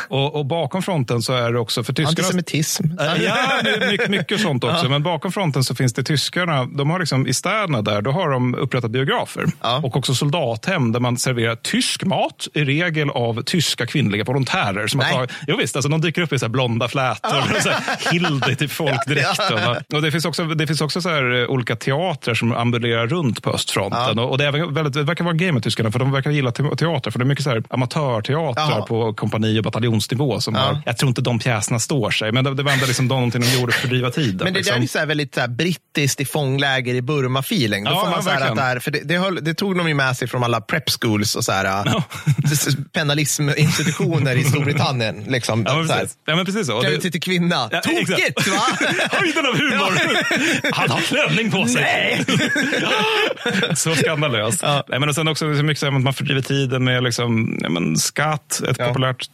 Och, Och, och, bakom fronten så är det också för tyskarna... Antisemitism. Ja, mycket, mycket sånt också. Ja. Men bakom fronten så finns det tyskarna. De har liksom, I städerna där då har de upprättat biografer ja. och också soldathem där man serverar tysk mat, i regel av tyska kvinnliga volontärer. Som har tagit, jo, visst, alltså, de dyker upp i så blonda flätor ja. och så här, Hilde till folkdräkt. Ja. Och det finns också, det finns också så här, eh, olika teatrar som ambulerar runt på östfronten. Och, och det, är väldigt, det verkar vara en grej med tyskarna, för de verkar gilla teater. För det är mycket så här, amatörteatrar på kompani och bataljonsnivå. Som har, jag tror inte de pjäserna står sig, men det, det var ändå liksom någonting de gjorde för att fördriva tiden. Men det liksom. där är så här väldigt så här, brittiskt i fångläger i Burma-feeling. Ja, man ja, så här att där, för det, det, höll, det, tog de ju med sig från alla prep schools och så här, ja. penalisminstitutioner i Storbritannien. Liksom, ja, men precis. Ja, men precis så. Klä till kvinna. Ja, Tokigt va? Höjden av humor. Han har klänning på sig. Nej. så skandalöst. Ja. Nej, men och sen också så mycket så att man fördriver tiden med liksom, ja, men skatt, ett ja. populärt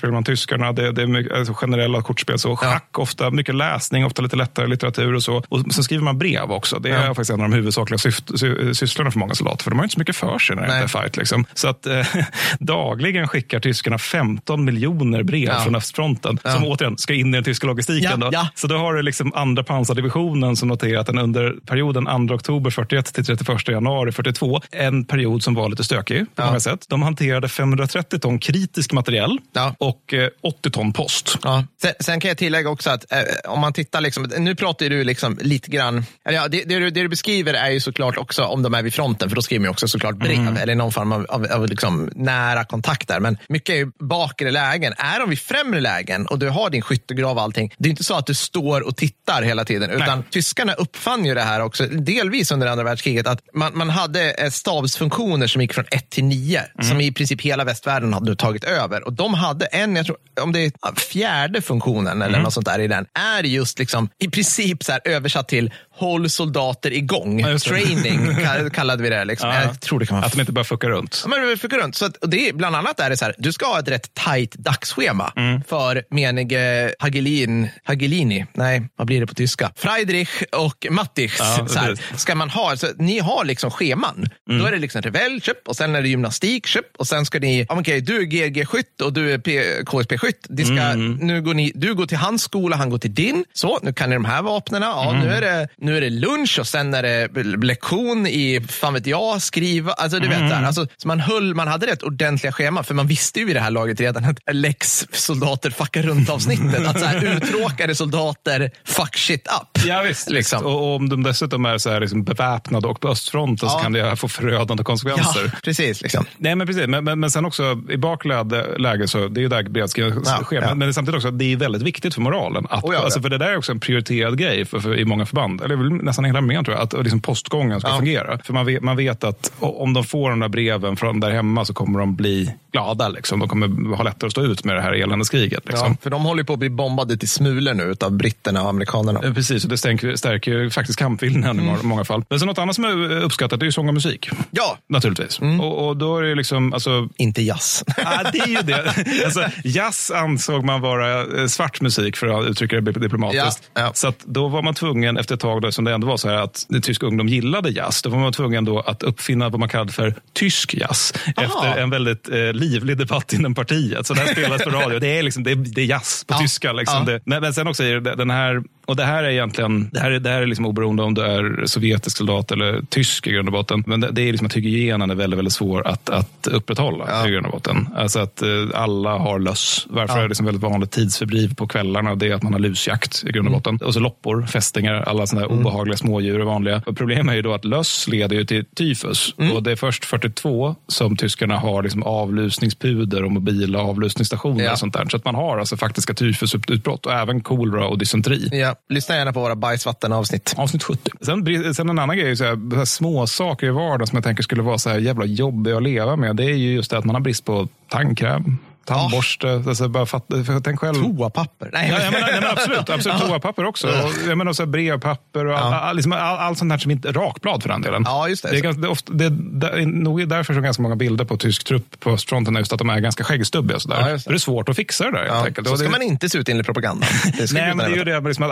kortspel bland tyskarna. Det, det är mycket, alltså generella kortspel. Så schack, ja. ofta mycket läsning, ofta lite lättare litteratur och så. Och sen skriver man brev också. Det är faktiskt en av de huvudsakliga syft, sy, sysslorna för många soldater. För de har inte så mycket för sig när det är fight. Liksom. Så att eh, dagligen skickar tyskarna 15 miljoner brev från östfronten. Som återigen ska in i den tyska logistiken. Då. Så då har du liksom andra pansardivisionen som noterat att under perioden 2 oktober 41 till 31 januari 42, en period som var lite stökig på ja. många sätt. De hanterade 530 ton kritisk materiell ja. Och 80 eh, ton post. Ja. Sen, sen, kan jag tillägga också att eh, om man tittar, liksom, nu pratar du liksom lite grann, ja, det, det, du, det, du beskriver är ju såklart också om de är vid fronten, för då skriver man också såklart brev mm. eller någon form av, av, av liksom nära kontakt där. Men mycket är ju bakre lägen. Är de vid främre lägen och du har din skyttegrav och allting, det är inte så att du står och tittar hela tiden, utan Nej. tyskarna uppfann ju det här också, delvis under andra världskriget, att man, man hade eh, stabsfunktioner som gick från 1 till 9, mm. som i princip hela västvärlden hade tagit över. Och de hade en, jag tror, om det är fjärde funktionen eller mm. något sånt där i den, är just liksom i princip så här översatt till håll soldater igång. Ja, Training kallade vi det. Liksom. Ja, jag tror det kan vara att de inte bara fuckar runt. Ja, men fuckar runt. Så att, det är, bland annat är det så här, du ska ha ett rätt tajt dagsschema mm. för menige Hagelin, Hagelini, nej, vad blir det på tyska? Friedrich och Mattich. Ja, så här, ska man ha, så ni har liksom scheman. Mm. Då är det liksom revel, köp, och sen är det gymnastik, köp, och sen ska ni, okej, okay, du är GG-skytt och du är KSP-skytt. Mm. Nu går ni, du går till hans skola, han går till din. Så, nu kan ni de här vapnen. Ja, nu, mm. är det, nu är det lunch och sen är det lektion i, fan vet jag, skriva. Alltså, du vet, där. Mm. Alltså, så man, höll, man hade rätt ordentliga scheman, för man visste ju i det här laget redan att lex soldater fuckar runt avsnittet. att så här, uttråkade soldater fuck shit up. Ja, visst. Liksom. Och, om de dessutom är så här, liksom, beväpnade och på östfronten ja. så kan det få förödande konsekvenser. Ja, precis. Liksom. Nej, men precis. Men, men, men sen också i bakläge så det är ju där beredskapen ja, sker. Ja. Men samtidigt också, det är väldigt viktigt för moralen. Att, oh, ja, alltså, för det där är också en prioriterad grej för, för, i många förband. Eller nästan hela armén tror jag. Att liksom, postgången ska fungera. För man vet, man vet att om de får de där breven från där hemma så kommer de bli glada. Liksom. De kommer ha lättare att stå ut med det här eländeskriget. Liksom. för de håller på att bli bombade till smulor nu av britterna och amerikanerna. Precis, och det stärker, stärker faktiskt kampviljan mm. i många fall. Men så något annat som är uppskattat är ju sång och musik. Ja. Naturligtvis. Mm. Och, och, då är det liksom... Alltså, Inte jazz. ah, det är ju det. Alltså, jazz ansåg man vara eh, svart musik, för att uttrycka det diplomatiskt. Ja. Ja. Så då var man tvungen, efter ett tag, då, som det ändå var så här att tysk ungdom gillade jazz, då var man tvungen då att uppfinna vad man kallade för tysk jazz. Aha. Efter en väldigt eh, livlig debatt inom partiet. Så det här spelas på radio. Det är, liksom, det är, det är jazz på ja. tyska. Liksom. Det, men, men sen också, den här och det här är egentligen, det här är, det här är liksom oberoende om du är sovjetisk soldat eller tysk i grund och botten. Men det, det är liksom att hygienen är väldigt, väldigt svår att, att upprätthålla ja. i grund och botten. Alltså att eh, alla har löss. Varför ja. är det liksom väldigt vanligt tidsfördriv på kvällarna? Det är att man har lusjakt i grund och mm. botten. Mm. Och så loppor, fästingar, alla sådana mm. obehagliga smådjur är vanliga. Och problemet är ju då att löss leder ju till tyfus. Mm. Och det är först 42 som tyskarna har liksom avlusningspuder och mobila avlusningsstationer ja. och sånt där. Så att man har alltså faktiska tyfusutbrott och även kolera och dysenteri. Ja. Lyssna gärna på våra bajsvatten-avsnitt. Avsnitt 70. Sen, sen en annan grej, så här, så här små saker i vardagen som jag tänker skulle vara så här jävla jobbiga att leva med. Det är ju just det att man har brist på tandkräm, tandborste. Ja. Alltså bara fatt, tänk själv. Toapapper. Nej, ja, jag menar, nej, men absolut, absolut ja. toapapper också. Och, jag menar så brevpapper och all, all, liksom, all, allt sånt här som inte rakblad för den delen. Ja, just det. Det är, ganska, det är, ofta, det är nog därför som ganska många bilder på tysk trupp på östfronten är just att de är ganska skäggstubbiga. Så där. Ja, det. det är svårt att fixa det där. Helt Så ska man inte se ut enligt propagandan. nej, men det är ju det, liksom,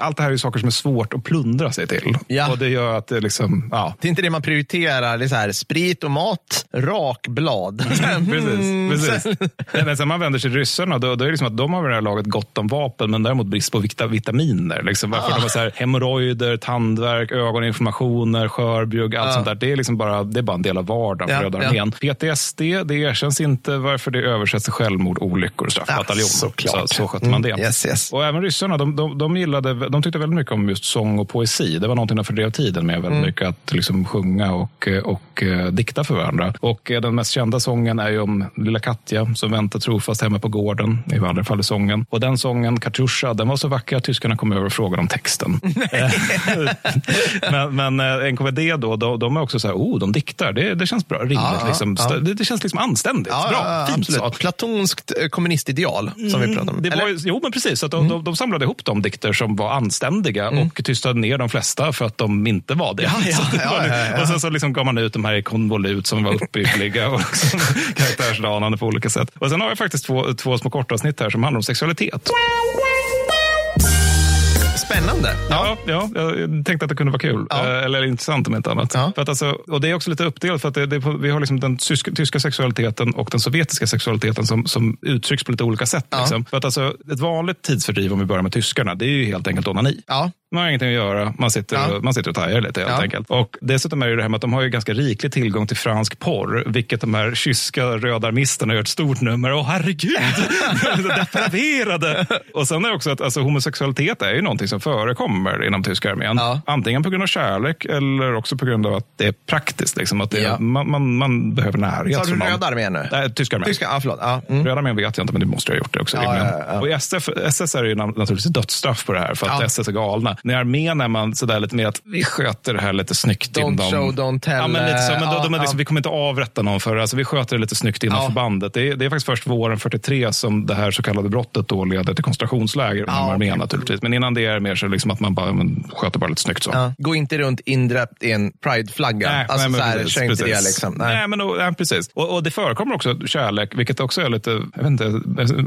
allt det här är saker som är svårt att plundra sig till. Ja. Och det gör att det liksom, ja. Det är inte det man prioriterar. Det är så här, sprit och mat, rakblad. precis. precis. men sen man vänder sig till ryssarna, då, då är det liksom att de har vid det här laget gott om vapen, men däremot brist på vitaminer. Liksom. Varför ah. de har så här, hemorrojder, tandvärk, ögoninflammationer, skörbjugg, allt ah. sånt där. Det är, liksom bara, det är bara en del av vardagen för ja, Röda armén. Ja. PTSD, det erkänns inte varför det översätts till självmord, olyckor och straffbataljon. Ja, så, så skötte man det. Mm, yes, yes. Och även ryssarna, de, de, de, gillade, de tyckte väldigt mycket om just sång och poesi. Det var någonting de fördrev tiden med, väldigt mm. mycket att liksom sjunga och, och uh, dikta för varandra. Och uh, den mest kända sången är ju om lilla Katja som väntar trofast hemma på gården, i vanliga fall i sången. Och den sången, Katusha, den var så vacker att tyskarna kom över och frågade om texten. men, men eh, NKVD då, de, de, är också så här, oh, de diktar, det, det känns bra, rimligt. Ja, liksom. ja. Det, det, känns liksom anständigt, ja, bra, fint. Så. Platonskt kommunistideal som mm, vi pratade om. Det var, jo, men precis. Att de, mm. de, de, samlade ihop de dikter som var anständiga mm. och tystade ner de flesta för att de inte var det. och sen så liksom gav man ut de här i konvolut som var uppbyggliga och liksom karaktärsdanande på olika sätt. Och sen har jag faktiskt två, två små kortavsnitt här som handlar om sexualitet. Spännande. Ja, ja, jag tänkte att det kunde vara kul. Ja. Eh, eller intressant om inte annat. Ja. För att alltså, och det är också lite uppdelat för att det, det, vi har liksom den tyska, tyska, sexualiteten och den sovjetiska sexualiteten som, som uttrycks på lite olika sätt. Ja. Liksom. För att alltså, ett vanligt tidsfördriv om vi börjar med tyskarna, det är ju helt enkelt onani. Ja. Man har ingenting att göra, man sitter, ja. och, man sitter och tajar lite helt ja. enkelt. Och dessutom är det det här med att de har ju ganska riklig tillgång till fransk porr, vilket de här kyska rödarmisterna gör ett stort nummer Åh herregud, depraverade! och sen är det också att alltså, homosexualitet är ju någonting som förekommer inom tyska armén. Ja. Antingen på grund av kärlek eller också på grund av att det är praktiskt. Liksom, att det, man, man, man, behöver närhet. Sa du röda armén nu? Nej, tyska armén. Tyska, ah, förlåt. Ah, mm. Röda armén vet jag inte, men det måste jag ha gjort det också. Och i SF, SS är det ju naturligtvis dödsstraff på det här, för att SS är galna. När armén är man sådär lite mer att vi sköter det här lite snyggt. Don't inom... show, don't tell. Ja, men lite så, men då, de är liksom, Vi kommer inte avrätta någon för alltså, Vi sköter det lite snyggt inom förbandet. Det är, det är faktiskt först våren 43 som det här så kallade brottet då leder till koncentrationsläger inom ja, armén naturligtvis. Men innan det är det mer så liksom att man bara men, sköter bara lite snyggt. Så. Ja. Gå inte runt indräpt i en prideflagga. Nej, alltså, nej, men, precis, så här, precis. Det, liksom. nej. nej. men, nej, precis. Och, och, det förekommer också kärlek, vilket också är lite jag vet inte,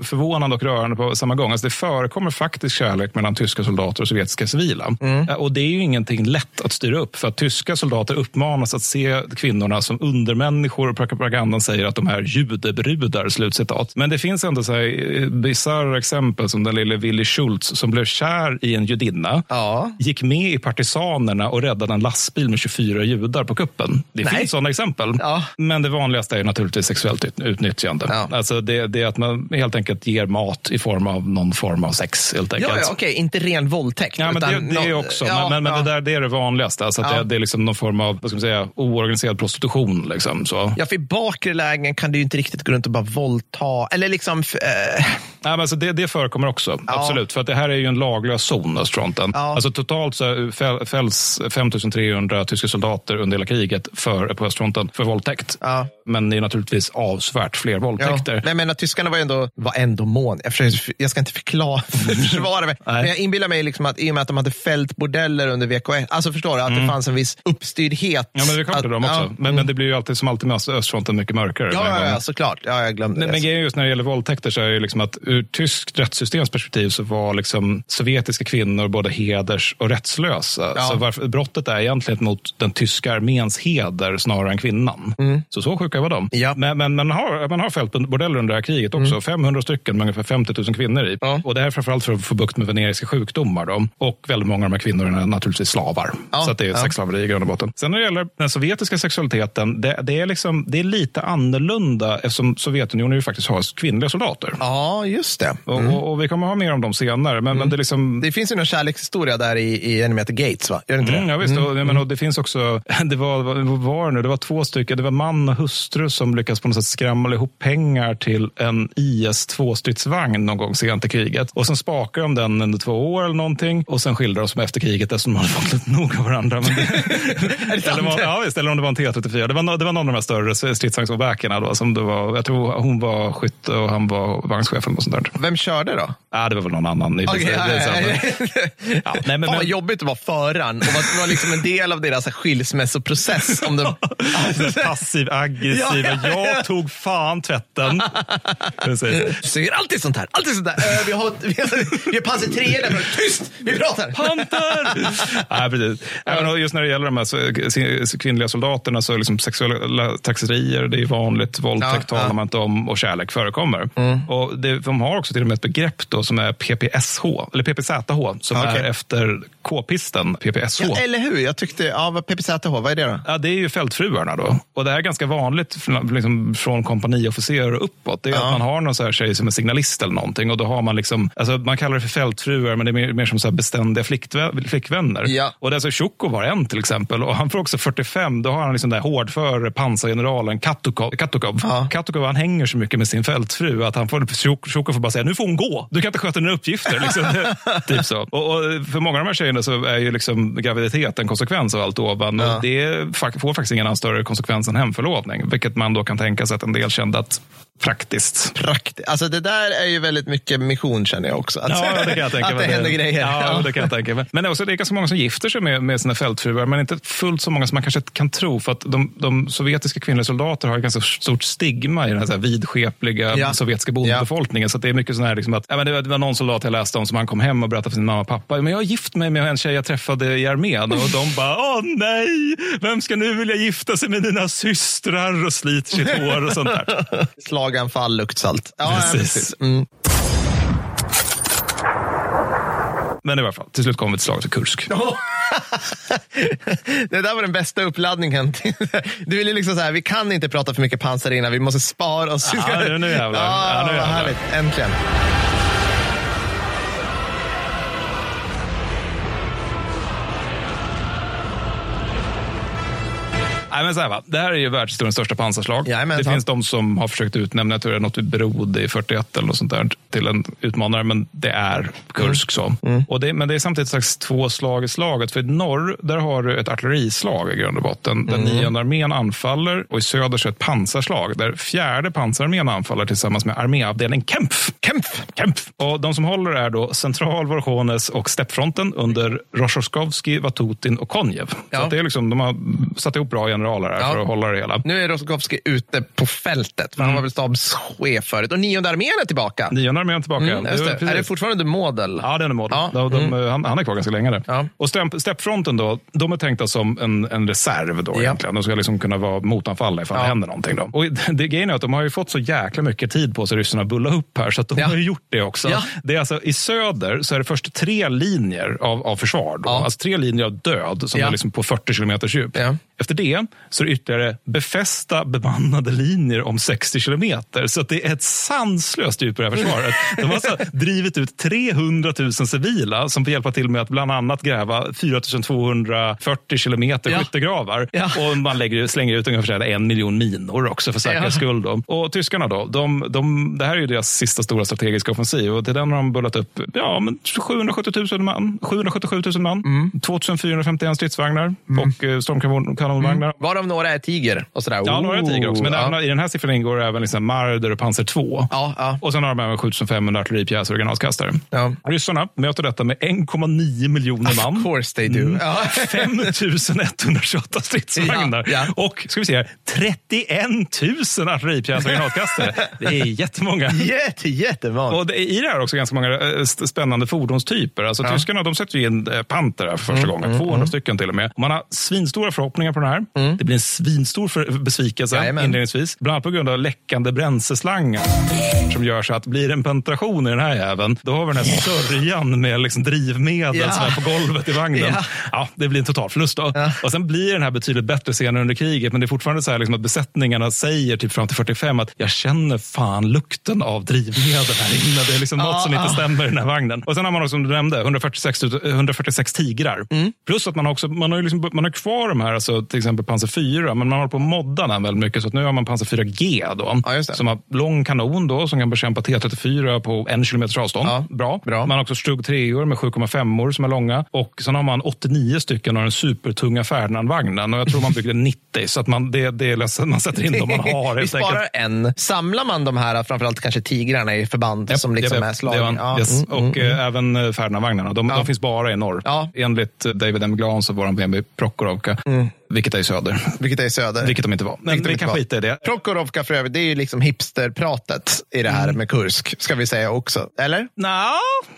förvånande och rörande på samma gång. Alltså, det förekommer faktiskt kärlek mellan tyska soldater och sovjetiska civila. Mm. Och det är ju ingenting lätt att styra upp, för att tyska soldater uppmanas att se kvinnorna som undermänniskor och propagandan säger att de är judebrudar. Slutcitat. Men det finns ändå så här bisarra exempel som den lille Willy Schultz som blev kär i en judinna, ja. gick med i partisanerna och räddade en lastbil med 24 judar på kuppen. Det Nej. finns sådana exempel. Ja. Men det vanligaste är naturligtvis sexuellt utnyttjande. Ja. Alltså det, det, är att man helt enkelt ger mat i form av någon form av sex. Helt enkelt. Ja, ja, okej, inte ren våldtäkt. Ja, men det, det är också. Ja, men, men, men det, där, det är det vanligaste. Alltså det, det, är liksom någon form av vad ska man säga, oorganiserad prostitution. Liksom, så. Ja, för i bakre lägen kan du inte riktigt gå runt och bara våldta. Eller liksom... Äh... Nej, men alltså det, det förekommer också, absolut. För att det här är ju en laglös zon, östfronten. Alltså totalt så fälls 5300 tyska soldater under hela kriget för, på östfronten för våldtäkt. Ja. Men det är naturligtvis avsvärt fler våldtäkter. Ja. Men jag menar, tyskarna var ändå, var ändå mån. Jag, försöker, jag ska inte förklara, försvara mig. Men jag inbillar mig liksom att i och med att de hade fält bordeller under VK1, alltså förstår du, att mm. det fanns en viss uppstyrdhet. Ja, men det kommer till dem också. Ja. Men, men, mm. det blir ju alltid som alltid med östfronten mycket mörkare. Ja, ja, ja såklart. Ja, jag glömde men, det. Men just när det gäller våldtäkter så är det liksom att ur tyskt rättssystems perspektiv så var liksom sovjetiska kvinnor både heders och rättslösa. Ja. Så varför, brottet är egentligen mot den tyska arméns heder snarare än kvinnan. Mm. Så så sjuka var de. Ja. Men, men man har, man har fält bordeller under det här kriget också. Mm. 500 stycken med ungefär 50 000 kvinnor i. Ja. Och det här är framförallt för att få bukt med veneriska sjukdomar. Då. Och väldigt många av de här kvinnorna är naturligtvis slavar. Ja. Så det är ja. sexslaveri i grund och botten. Sen när det gäller den sovjetiska sexualiteten, det, det, är liksom, det är lite annorlunda eftersom Sovjetunionen ju faktiskt har kvinnliga soldater. Ja, just det. Mm. Och, och, och, vi kommer ha mer om dem senare. Men, mm. men det, liksom... det finns ju en kärlekshistoria där i, i heter Gates, va? Gör det inte mm, det? Ja, visst. Och, men, och det finns också, det var, vad var nu? Det var två stycken, det var man och hustru som lyckades på något sätt skramla ihop pengar till en IS-2-stridsvagn någon gång sent i kriget. Och sen spakade de den under två år eller någonting och sen skilde de sig efter kriget eftersom de hade fått lite nog av varandra. Men det, eller, var, ja, visst, eller om det var en T34. Det var, det var någon av de här större stridsvagnsåbäkarna. Som det var, jag tror hon var skytt och han var vagnschef. Något sånt där. Vem körde då? Ja, det var väl någon annan. Okay, det, det, det, ja, nej, men, Fan, vad jobbigt att vara föraren och vara, vara liksom en del av deras skilsmässoprocess. Om de... passiv, aggressiv. Ja, ja, jag tog fan tvätten. Du säger alltid sånt här. Alltid sånt här. Uh, vi har, vi har, vi har pass i tre där. Tyst! Vi pratar. Panter! precis. Även just när det gäller de här kvinnliga soldaterna så liksom sexuella trakasserier, det är vanligt. Våldtäkt ja, talar man inte om och kärlek förekommer. Mm. Och det, de har också till och med ett begrepp då som är PPSH, eller PPZH, som okay. är efter k-pisten PPSH. Ja, eller hur? Jag tyckte, ja, PPZH, vad är det då? Ja, det är ju fältfruarna då. Och det här är ganska vanligt liksom, från kompaniofficerare och uppåt. Det är ja. att man har någon så här tjej som är signalist eller någonting och då har man liksom, alltså man kallar det för fältfruar men det är mer, mer som så här beständiga flickvänner. Ja. Och det är alltså Tjukov har en till exempel och han får också 45, då har han liksom där hårdför pansargeneralen Katukov. Katukov. Ja. Katukov han hänger så mycket med sin fältfru att han får, Tjukov får bara säga, nu får hon gå, du kan inte sköta dina uppgifter. Liksom. typ så. Och, och, för många av de här tjejerna så är ju liksom graviditet en konsekvens av allt ovan. Ja. Det får faktiskt ingen annan större konsekvens än hemförlovning, vilket man då kan tänka sig att en del kände att praktiskt. Praktiskt. Alltså det där är ju väldigt mycket mission känner jag också. Att, ja, det kan jag tänka att det händer grejer. Ja, ja, det kan jag tänka mig. Men också, det är ganska många som gifter sig med, med sina fältfruar, men inte fullt så många som man kanske kan tro. För att de, de sovjetiska kvinnliga soldater har ett ganska stort stigma i den här, vidskepliga ja. sovjetiska bondbefolkningen. Ja. Så det är mycket sån här, liksom att, ja, men det, var, det var någon soldat jag läste om som han kom hem och berättade för sin mamma och pappa. Men jag har gift mig med en tjej jag träffade i armén. Och de bara, åh nej, vem ska nu vilja gifta sig med dina systrar och sliter sitt hår och sånt där. Slaganfall, luktsalt allt. Ja, precis. Mm. Men i alla fall, till slut kom vi till slaget för Kursk. det där var den bästa uppladdningen. Du ville liksom så här, vi kan inte prata för mycket pansar innan, vi måste spara oss. Ja, nu jävlar. Ja, nu jävlar. Härligt, äntligen. Men så här, va? Det här är ju världshistoriens största pansarslag. Jajamän, det finns de som har försökt utnämna, jag tror det är något vid Brode i 41 eller något sånt där, till en utmanare, men det är Kursk. Så. Mm. mm. Och det, men det är samtidigt slags två slag i slaget. För i norr där har du ett artillerislag i grund och botten, där mm. nionde armén anfaller och i söder så ett pansarslag, där fjärde pansararmén anfaller tillsammans med arméavdelning Kempf. Kempf. Kempf. Och de som håller är då Central, Vorchones och Steppfronten under Rozjkovskij, Vatutin och Konjev. Ja. Så det är liksom, de har satt ihop bra generaler här ja. för att hålla det hela. Nu är Roskovski ute på fältet, för mm. han var väl stabschef förut. Och nionde armén är tillbaka. Nionde armén är tillbaka. Mm, det. Det, är det fortfarande Model? Ja, det är Model. Ja. De, de, mm. han, han, är kvar ganska länge där. Ja. Och steppfronten då, de är tänkta som en, en reserv då ja. egentligen. De ska liksom kunna vara motanfall ifall ja. det händer någonting. Då. Och det grejen är att de har ju fått så jäkla mycket tid på sig, ryssarna, att bulla upp här, så att de ja. har gjort det också. Det är alltså, I söder så är det först tre linjer av, av försvar. Då. Alltså tre linjer av död som är liksom på 40 kilometers djup. Efter det så är det ytterligare befästa bemannade linjer om 60 kilometer. Så det är ett sanslöst djup på det här försvaret. De har alltså drivit ut 300 000 civila som får hjälpa till med att bland annat gräva 4 240 kilometer ja. skyttegravar. Ja. Och man lägger, slänger ut ungefär en miljon minor också för säkerhets skull. Då. Och tyskarna då, de, de, det här är ju deras sista stora strategiska offensiv och till den har de bullat upp ja, men 770 000 man, 777 000 man, mm. 2451 stridsvagnar mm. och eh, stormkanonvagnar. Mm. Varav några är Tiger. Och sådär. Ja, några är Tiger också. Men ja. i den här siffran ingår även liksom Marder och Panzer 2. Ja, ja. Och sen har de även 7500 artilleripjäser och granatkastare. Ja. Ryssarna möter detta med 1,9 miljoner man. Of course they do. Mm. Ja. 5128 stridsvagnar. Ja, ja. Och ska vi se, 31 000 artilleripjäser och granatkastare. Det är jättemånga. Jätte, jättemånga. Och det är, i det här också ganska många äh, spännande fordonstyper. Alltså, Tyskarna de sätter ju in äh, Panther för första mm, gången. Mm, 200 mm. stycken till och med. Man har svinstora förhoppningar på den här. Mm. Det blir en svinstor för, besvikelse Jajamän. inledningsvis. Bland annat på grund av läckande bränsleslangar som gör så att blir det en penetration i den här jäveln, då har vi den här sörjan med liksom drivmedel ja. som är på golvet i vagnen. Ja. ja det blir en total förlust då. Ja. Och sen blir den här betydligt bättre senare under kriget, men det är fortfarande så här liksom att besättningarna säger typ fram till 45 att jag känner fan lukten av drivmedel här inne. Det är liksom något som inte stämmer i den här vagnen. Och sen har man också, som du nämnde, 146, 146 tigrar. Mm. Plus att man, också, man har, liksom, man har kvar de här alltså, till exempel Panzer 4, men man håller på att modda den väldigt mycket. Så att nu har man Panzer 4G då, ja, som har lång kanon då, som kan bekämpa T34 på en kilometers avstånd. Ja, bra. bra. Man har också Strug 3 med 7,5 som är långa. Och sen har man 89 stycken av den supertunga Ferdinand-vagnen. Och jag tror man byggde 90, så att man, det, det är, man sätter in de man har. Vi sparar en. Samlar man de här, framförallt kanske tigrarna i förband Yep, som liksom yep, är slagna? Ja. Yes. Mm, och mm, eh, även eh, Ferdinand-vagnarna. De, de finns bara i norr. Enligt eh, David M. Glans och vår BMW Prokhorovka, vilket är söder. Vilket är söder. Vilket de inte var. Men vi kan var. skita i det. Prokhorovka för övrigt, det är ju liksom hipsterpratet i det här Mm. med Kursk, ska vi säga också. Eller? Nå,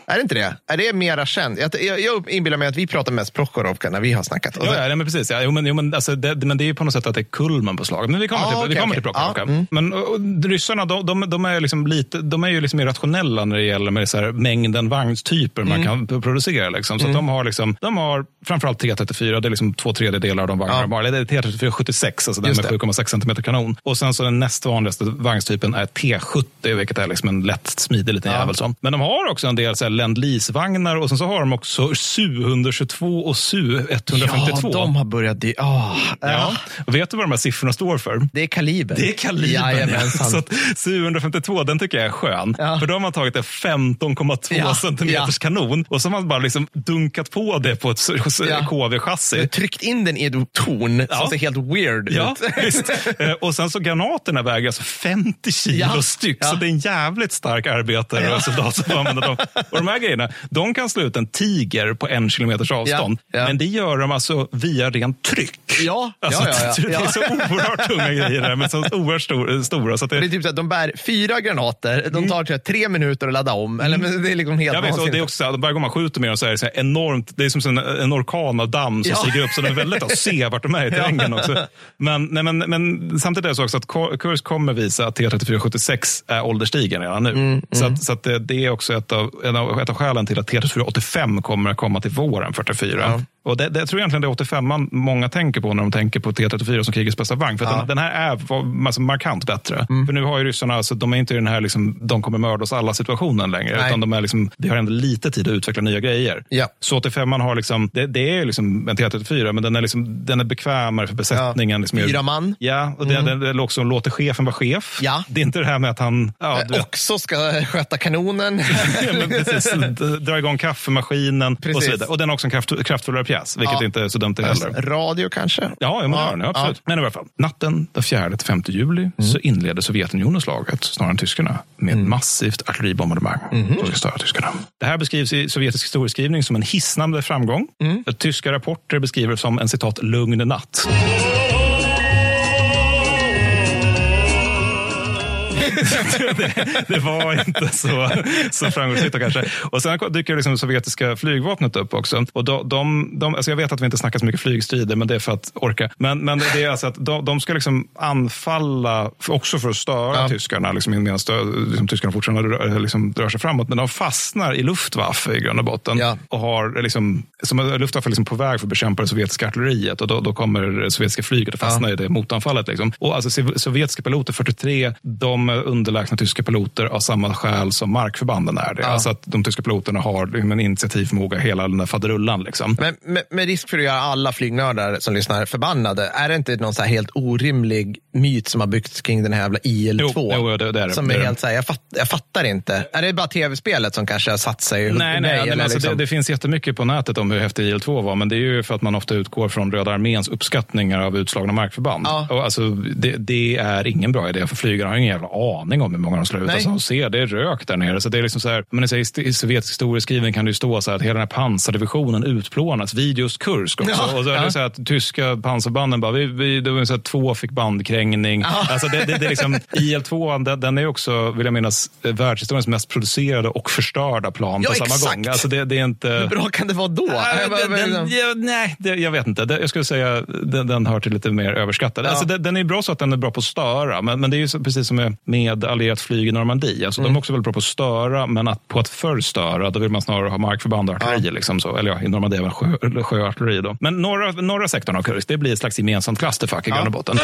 Är det inte det? Är det mera känt? Jag, jag, jag inbillar mig att vi pratar mest Prokhorovka när vi har snackat. Ja, ja, men precis. Ja, jo, men, jo, men, alltså, det, men det är ju på något sätt att det är kulmen på slaget. Men vi kommer Ah, till, vi kommer okej. till Prokhorovka. Ja, mm. Men och, och, ryssarna, de, de, de, är liksom lite, de är ju liksom mer rationella när det gäller med så här, mängden vagnstyper Mm. man kan producera. Liksom. Så att de, har liksom, de har framförallt T34, det är liksom två tredjedelar av de vagnar Ja. Eller det är T34 76, alltså den med det. 7,6 cm kanon. Och sen så den näst vanligaste vagnstypen är T70, vilket är liksom en lätt smidig liten Ja. jävel. Som. Men de har också en del Lend-Lease-vagnar och sen så har de också Su-122 och Su-152. Ja, de har börjat... Di- oh, Ja. Och vet du vad de här siffrorna står för? Det är kaliber. Det är kalibern. Ja. Så att Su-152, den tycker jag är skön. Ja. För då har man tagit en 15,2 Ja, centimeters ja. kanon och så har man bara liksom dunkat på det på ett Ja. KV-chassi. tryckt in den i ett torn Ja. som ser helt weird Ja, ut. Eh, Och sen så granaterna väger alltså 50 kilo Ja. styck. Ja. Så det är en jävligt stark arbetare Ja. och soldat som får använda dem. Och de här grejerna, de kan slå ut en tiger på en kilometers avstånd. Men det gör de alltså via rent tryck. Ja, Alltså. Det är så oerhört tunga grejer där, men så oerhört stor, stora. Så det, Det är typ så att de bär fyra granater, de tar tror jag, tre minuter att ladda om. Eller, men det är liksom helt Mm. Jag vet, och det är också så här, varje gång man skjuter med dem så är det så enormt, det är som en, en orkan av damm som Ja. stiger upp, så det är väldigt att se vart de är i terrängen också. Men, nej, men, men samtidigt är det så också att kurs kommer visa att T3476 är ålderstigen redan nu. Mm, så att, så att det, det är också ett av, ett av skälen till att T3485 kommer att komma till våren 44. Ja. Och det, det jag tror egentligen det är 85 man många tänker på när de tänker på T34 som krigets bästa vagn. För Ja. den, den här är var- alltså, markant bättre. Mm. För nu har ju ryssarna, alltså, de är inte i den här liksom, de kommer mörda oss alla situationen längre. Nej. Utan de är liksom, vi har ändå lite tid att utveckla nya grejer. Ja. Så 85 man har liksom, det, det är liksom en T34, men den är, liksom, den är bekvämare för besättningen. Ja. Liksom, Fyra man. Ja, och Mm. det, det också låter chefen vara chef. Ja. Det är inte det här med att han... Ja, vet, Också ska sköta kanonen. Ja, precis, dra igång kaffemaskinen och Precis. så vidare. Och den har också en kraft, kraftfullare pjäs, vilket Ja. inte är så dumt det heller. Radio kanske? Ja, ja, men det den, ja, absolut. Men i alla fall, natten den 4-5 juli så inledde Sovjetunionen slaget, snarare än tyskarna, med ett massivt artilleribombardemang som ska störa tyskarna. Det här beskrivs i sovjetisk historieskrivning som en hisnande framgång. Tyska rapporter beskriver det som en citat lugn natt. Det, det var inte så, så framgångsrikt kanske. Och sen dyker liksom det sovjetiska flygvapnet upp också. Och de, de, de, alltså jag vet att vi inte snackar så mycket flygstrider, men det är för att orka. Men, men det är alltså att de, de ska liksom anfalla, också för att störa Ja. tyskarna, liksom, medan liksom, tyskarna fortfarande rör, liksom, rör sig framåt. Men de fastnar i Luftwaffe i grund och botten. Ja. Och har liksom, som Luftwaffe är liksom på väg för att bekämpa det sovjetiska artilleriet. Och då, då kommer det sovjetiska flyget att fastna i det motanfallet. Liksom. Och alltså, sov- sovjetiska piloter, 43, de underlägsna tyska piloter av samma skäl som markförbanden är det. Ja. Alltså att de tyska piloterna har liksom en initiativförmåga, hela den där faderullan. Liksom. Men med, med risk för att göra alla flygnördar som lyssnar förbannade, är det inte någon så helt orimlig myt som har byggts kring den här jävla IL-2? Jo, jo, det- det är det. Som är helt så här, jag, fatt, jag fattar inte. Är det bara tv-spelet som kanske har satt sig Nej, nej, nej eller alltså, liksom- det, det finns jättemycket på nätet om hur häftig IL-2 var, men det är ju för att man ofta utgår från Röda arméns uppskattningar av utslagna markförband. Ja. Och alltså, det, det är ingen bra idé, för flygarna har ingen jävla aning om hur många de slår ut. Alltså, de ser, det är rök där nere. Så det är liksom så här, men i, i sovjetisk historieskrivning kan det ju stå så här att hela den här pansardivisionen utplånas vid just Kursk också. Ja, och så är det ja. så här att tyska pansarbanden bara, vi, vi, det var så här, två fick bandkrängning. Alltså det, det, det är liksom, IL-2, den, den är också, vill jag minnas, eh, världshistoriens mest producerade och förstörda plan Ja, på samma exakt. gång. Alltså det, det är inte... Hur bra kan det vara då? Bara- den, den, ja, nej, det, jag vet inte. Jag skulle säga den, den hör till lite mer överskattad. Ja. Alltså, den, den är bra så att den är bra på att störa, men, men det är ju så, precis som med, med allierat flyg i Normandie. Alltså, Mm. De är också väldigt bra på att störa, men att, på att förstöra, då vill man snarare ha markförband och artilleri. Liksom så. Eller ja, i Normandie även sjö, sjöartilleri. Då. Men norra, norra sektorn av Kursk, det blir ett slags gemensamt clusterfuck i grund och botten.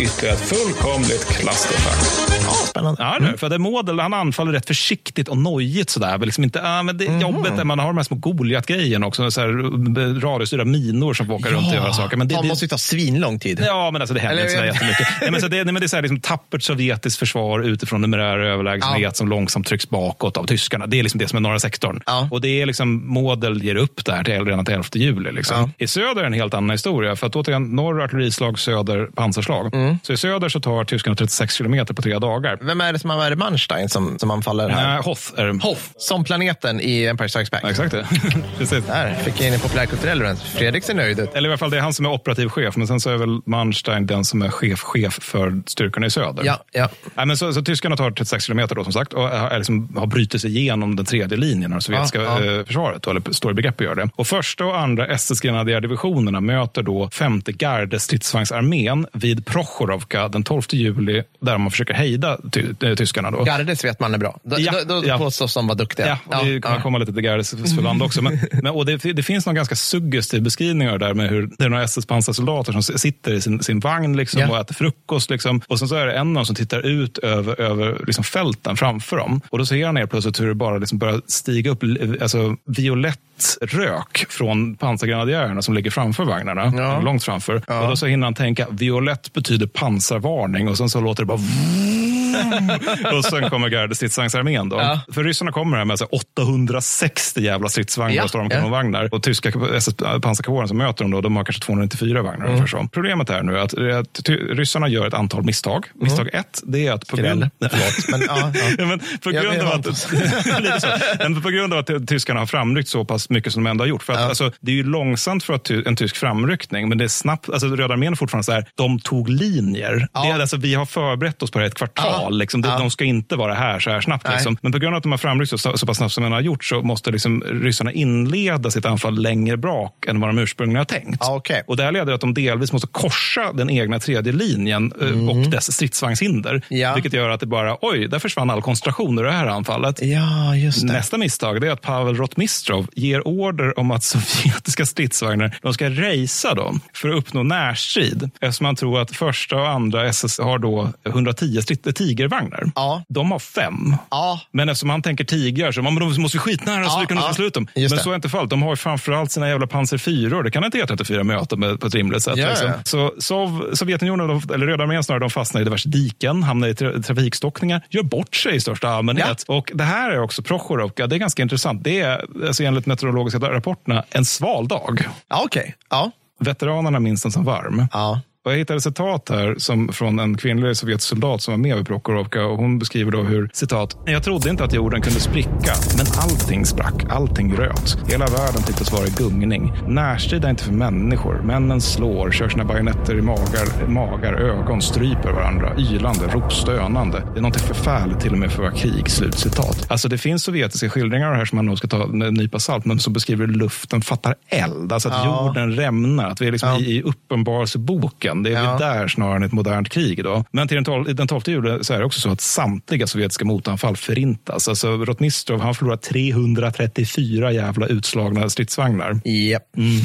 Ytterligare ett fullkomligt clusterfuck. Ja, spännande. Ja, mm. för det Model han anfaller rätt försiktigt och nojigt sådär. Liksom inte, ah, men det är mm. jobbigt när man har de här små Goliat-grejerna också. Så här, radiostyrda minor som får åka ja. runt och göra saker. Men det, det måste ju ta svinlång tid. Ja, men alltså, det händer inte så jättemycket. nej, men så det, nej, men det är så här, liksom, tappert sovjetiskt försvar utifrån numerär överlägsenhet ja. som långsamt trycks bakåt av tyskarna. Det är liksom det som är norra sektorn. Ja. Och det är liksom, Model ger upp där till, redan till 11 juli. Liksom. I söder är en helt annan historia. För att återigen, norr artillerislag, söder pansarslag. Mm. Så i söder så tar tyskarna 36 kilometer på tre dagar. Vem är det som är Manstein som, som anfaller här? Nej, Hoth är det. Hoth, som planeten i Empire Strikes Back. Ja, exakt det. Precis. Där fick jag in en populärkulturell referens. Fredrik ser nöjd ut. Eller i alla fall, det är han som är operativ chef. Men sen så är väl Manstein den som är chef, chef för styrkorna i söder. Ja, ja. Nej, men så, så tyskarna tar 36 kilometer då som sagt och är, liksom, har brutit sig igenom den tredje linjen av sovjetiska ja, ja. Eh, försvaret. Då, eller står i begrepp att göra det. Och första och andra SS-grenadjärdivisionerna möter då femte gardestridsvagnsarmén vid Prochorovka den 12 juli där man försöker hejda ty, äh, tyskarna. Då. Gardes vet man är bra. Då, ja, då, då ja. påstås de vara duktiga. Ja, ja det kan ja. komma lite till Gardes förband också. Men, men, och det, det, finns någon ganska suggestiv beskrivning av det där med hur det är några SS-pansarsoldater som sitter i sin, sin vagn liksom, ja. och äter frukost. Liksom. Och sen så är det en av dem som tittar ut över, över liksom, fälten framför dem. Och då ser han helt plötsligt hur det bara liksom börjar stiga upp alltså, violett rök från pansargrenadjärerna som ligger framför vagnarna, ja. långt framför. Ja. Och då så hinner han tänka, violett betyder pansarvarning och sen så låter det bara och sen kommer gardestridsvagnsarmén. Ja. För ryssarna kommer här med 860 jävla stridsvagnar ja. och stormkanonvagnar. Ja. Och tyska pansarkåren som möter dem, då, de har kanske 294 vagnar. Mm. Problemet är nu att, att ryssarna gör ett antal misstag. Mm. Misstag ett, det är att på grund, men, ja, men på grund av att, men på grund av att tyskarna har framryckt så pass mycket som de ändå har gjort. För att, alltså, det är ju långsamt för att en tysk framryckning, men det är snabbt. Alltså, Röda armén är fortfarande så här, de tog linjer. Det är, alltså, vi har förberett oss på det ett kvartal. Liksom. De, de ska inte vara här så här snabbt. Liksom. Men på grund av att de har framryckt så, så pass snabbt som de har gjort så måste liksom, ryssarna inleda sitt anfall längre bak än vad de ursprungligen har tänkt. Ah, okay. Och det här leder till att de delvis måste korsa den egna tredje linjen eh, mm. och dess stridsvagnshinder. Ja. Vilket gör att det bara, oj, där försvann all koncentration i det här anfallet. Ja. Nästa misstag är att Pavel Rotmistrov ger order om att sovjetiska stridsvagnar de ska racea dem för att uppnå närstrid. Eftersom man tror att första och andra SS har då 110 tigervagnar. Ja. De har fem. Ja. Men eftersom han tänker tigrar så man, de måste skitnära ja, så vi kan ja. slut dem. Men så är inte fallet. De har framförallt sina jävla pansar 4 Det kan inte E34 möta med, på ett rimligt sätt. Ja, liksom. Så Sov, Sovjetunionen, eller Röda armén snarare, de fastnar i diverse diken, hamnar i tra trafikstockningar, gör bort sig i största allmänhet. Och det här är också Prochorovka. Det är ganska intressant. Det är alltså enligt meteorologiska rapporterna en sval dag. Ja, okay. ja. Veteranerna minns den som varm. Ja. Och jag hittade ett citat här som, från en kvinnlig sovjetisk soldat som var med vid Prokhorovka. Och hon beskriver då hur, citat, jag trodde inte att jorden kunde spricka, men allting sprack, allting röt. Hela världen tycktes vara i gungning. Närstrid är inte för människor. Männen slår, kör sina bajonetter i magar, magar, ögon, stryper varandra, ylande, ropstönande. Det är något förfärligt till och med för att vara krig. Slutcitat. Alltså det finns sovjetiska skildringar av det här som man nog ska ta en nypa salt, men som beskriver luften fattar eld. Alltså att ja. jorden rämnar. Att vi är liksom ja. i, i uppenbarelseboken det är ja. där snarare än ett modernt krig. Då. Men till den 12, den 12 juli så är det också så att samtliga sovjetiska motanfall förintas. Alltså Rotmistrov han förlorar 334 jävla utslagna stridsvagnar. Yep. Mm.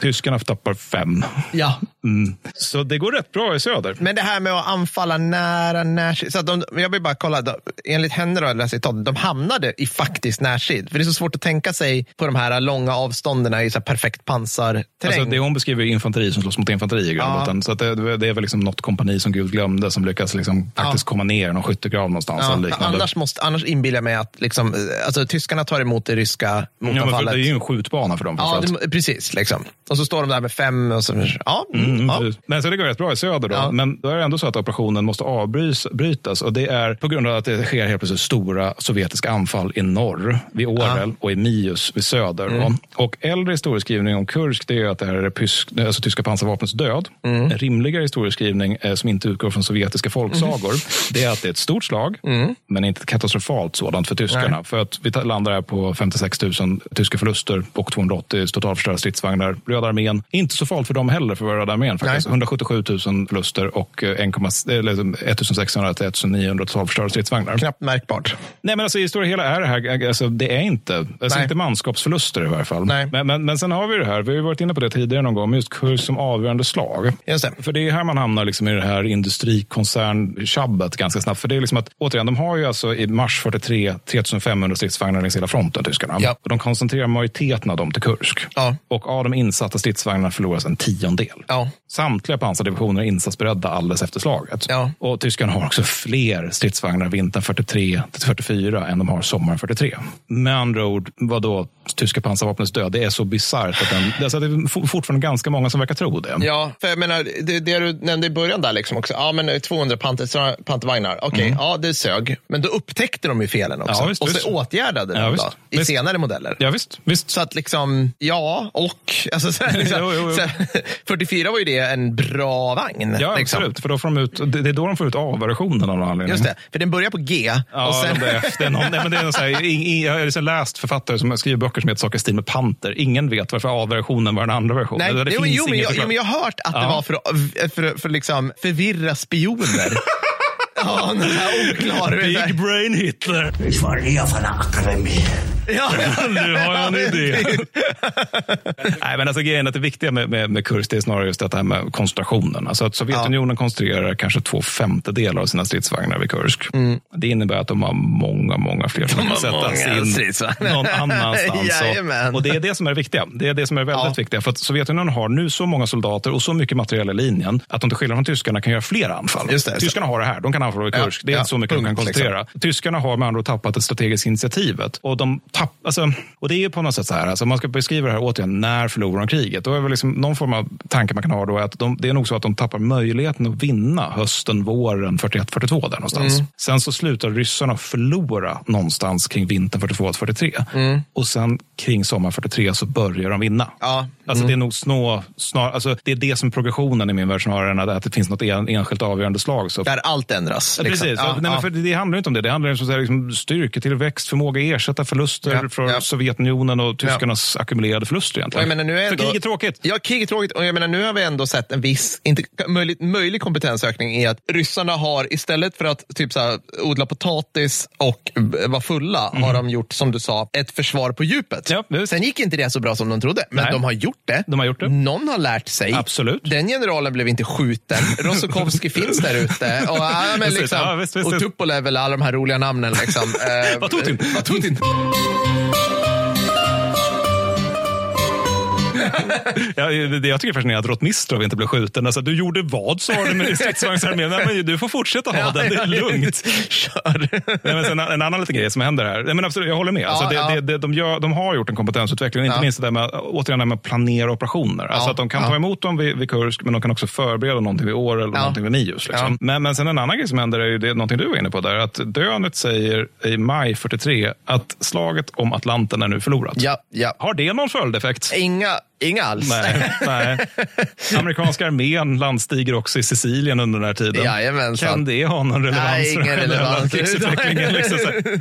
Tyskarna tappar fem. Ja. Mm. Så det går rätt bra i söder. Men det här med att anfalla nära närstrid. Så de, jag vill bara kolla, då, enligt henne, då, citat, de hamnade i faktisk närstrid. För det är så svårt att tänka sig på de här långa avstånden i så perfekt pansarterräng. Alltså det hon beskriver är infanteri som slåss mot infanteri i grund ja. Så det, det, är väl liksom något kompani som Gud glömde som lyckas liksom faktiskt ja. komma ner i någon skyttegrav någonstans. Ja. Annars, måste, annars inbillar jag mig att liksom, alltså, tyskarna tar emot det ryska motanfallet. Ja, det är ju en skjutbana för dem. Ja, det, precis. Liksom. Och så står de där med fem. Och så, ja, mm, ja. Men så det går rätt bra i söder. Då. Men då är det ändå så att operationen måste avbrytas. Och det är på grund av att det sker helt plötsligt stora sovjetiska anfall i norr, vid Orel och i Mius vid söder. Mm. Och äldre historieskrivning om Kursk det är att det här är pysk, alltså tyska pansarvapnets död. Mm. En rimligare historieskrivning eh, som inte utgår från sovjetiska folksagor mm. det är att det är ett stort slag, mm. men inte ett katastrofalt sådant för tyskarna. Nej. För att vi landar här på 56 000 tyska förluster och 280 totalförstörda stridsvagnar. Röda armén, inte så farligt för dem heller för Röda armén. Faktiskt. 177 000 förluster och 1600 till 1900 totalförstörda stridsvagnar. Knappt märkbart. Nej, men alltså, i stora hela är det här, alltså, det är inte, alltså, inte manskapsförluster i varje fall. Nej. Men, men, men sen har vi det här, vi har varit inne på det tidigare någon gång, just kurs som avgörande slag. Just det. För det är här man hamnar liksom i det här industrikoncern-tjabbet ganska snabbt. För det är liksom att, återigen, de har ju alltså i mars 43 3500 stridsvagnar längs hela fronten, tyskarna. Ja. Och de koncentrerar majoriteten av dem till Kursk. Ja. Och av de insatta stridsvagnarna förloras en tiondel. Ja. Samtliga pansardivisioner är insatsberedda alldeles efter slaget. Ja. Och tyskarna har också fler stridsvagnar vintern 43 till 44 än de har sommaren 43. Med andra ord, vad då tyska pansarvapnets död? Det är så bisarrt att den, alltså det är fortfarande ganska många som verkar tro det. Ja, för jag menar, det, det du nämnde i början där liksom också. Ja, men 200 panter, pantervagnar. Okej, okay, mm. ja, det sög. Men då upptäckte de ju felen också. Ja, visst, och så visst. åtgärdade de Ja, då, visst. i Visst. senare modeller. Ja, visst. visst. Så att liksom, ja, och. Alltså, så här, liksom, Jo, jo, jo. Så här, 44 var ju det en bra vagn. Ja, liksom. absolut. För då får de ut, det är då de får ut A-versionen av någon anledning. Just det, för den börjar på G. Ja, och sen, de. Det är någon, nej, men det är någon så här, i, i, jag har läst författare som skriver böcker som heter saker i stil med panter. Ingen vet varför A-versionen var den andra versionen. Nej, det jo, finns jo, men jag, jo, men jag har hört att det Ja. var för att för, för, liksom förvirra spioner. ja, den här oklar. Big brain Hitler. Eher von der Akademie. Ja, Nu har jag en idé. Nej, men alltså grejen att det viktiga med, med, med kurs det är snarare just det här med koncentrationen. Alltså att Sovjetunionen koncentrerar kanske två femtedelar av sina stridsvagnar vid Kursk. Det innebär att de har många, många fler som kan Mm. sättas in någon annanstans. Och, och det är det som är det viktiga. Det är det som är väldigt Ja. viktiga. För att Sovjetunionen har nu så många soldater och så mycket material i linjen att de till skillnad från tyskarna kan göra flera anfall. Just det. Tyskarna har det här. De kan vid Ja, Kursk. Det är ja, inte så mycket de kan punkt, koncentrera. Tyskarna har med andra tappat det strategiska initiativet. Och, de tapp, alltså, och det är ju på något sätt så här, alltså, man ska beskriva det här återigen, när förlorar de kriget? Då är väl liksom, någon form av tanke man kan ha då är att de, det är nog så att de tappar möjligheten att vinna hösten, våren 41-42 där någonstans. Mm. Sen så slutar ryssarna förlora någonstans kring vintern 42-43. Och sen kring sommaren 43 så börjar de vinna. Mm. Ja. Mm. Alltså det är nog snå, snar, alltså det är det som är progressionen i min värld snarare än att det finns något en, enskilt avgörande slag. Så Där allt ändras. Ja, liksom. Precis. Ja, Nej, ja. för det handlar inte om det. Det handlar om liksom, styrketillväxt, förmåga att ersätta förluster från. Sovjetunionen och tyskarnas ackumulerade förluster. Egentligen. menar, nu är ändå, kriget är tråkigt. Ja, kriget är tråkigt. Och jag menar, nu har vi ändå sett en viss, inte, möjlig, möjlig kompetensökning i att ryssarna har, istället för att typ så här, odla potatis och vara fulla, har de gjort, som du sa, ett försvar på djupet. Mhm. Sen gick inte det så bra som de trodde, men Nej. de har gjort det. De har gjort det. Någon har lärt sig. Absolut. Den generalen blev inte skjuten. Rosokovski finns där ute. Och, men liksom, Ja, visst, visst, och. Tupolev, alla de här roliga namnen. Liksom. Eh, Vatutin. Vatutin. Ja, det, det jag tycker är fascinerande att Rotmistrov inte blev skjuten. Alltså, du gjorde vad sa du med din stridsvagnsarmé? Nej, men Du får fortsätta ha den, det är lugnt. Kör. Nej, men sen, en annan liten grej som händer här. Nej, men absolut, jag håller med. Alltså, det. Det, det, de, gör, de har gjort en kompetensutveckling, inte minst det där med, återigen det med att planera operationer. Alltså att de kan ta emot dem vid, vid Kursk, men de kan också förbereda någonting vid År eller Ja. någonting vid Nius. Liksom. Men, men sen en annan grej som händer är ju det, någonting du var inne på där, att Dönet säger i maj 43 att slaget om Atlanten är nu förlorat. Ja, ja. Har det någon följdeffekt? Inga, inga alls. Nej, nej. Amerikanska armén landstiger också i Sicilien under den här tiden. Jajamensan. Kan det ha någon relevans Nej, ingen relevans. liksom.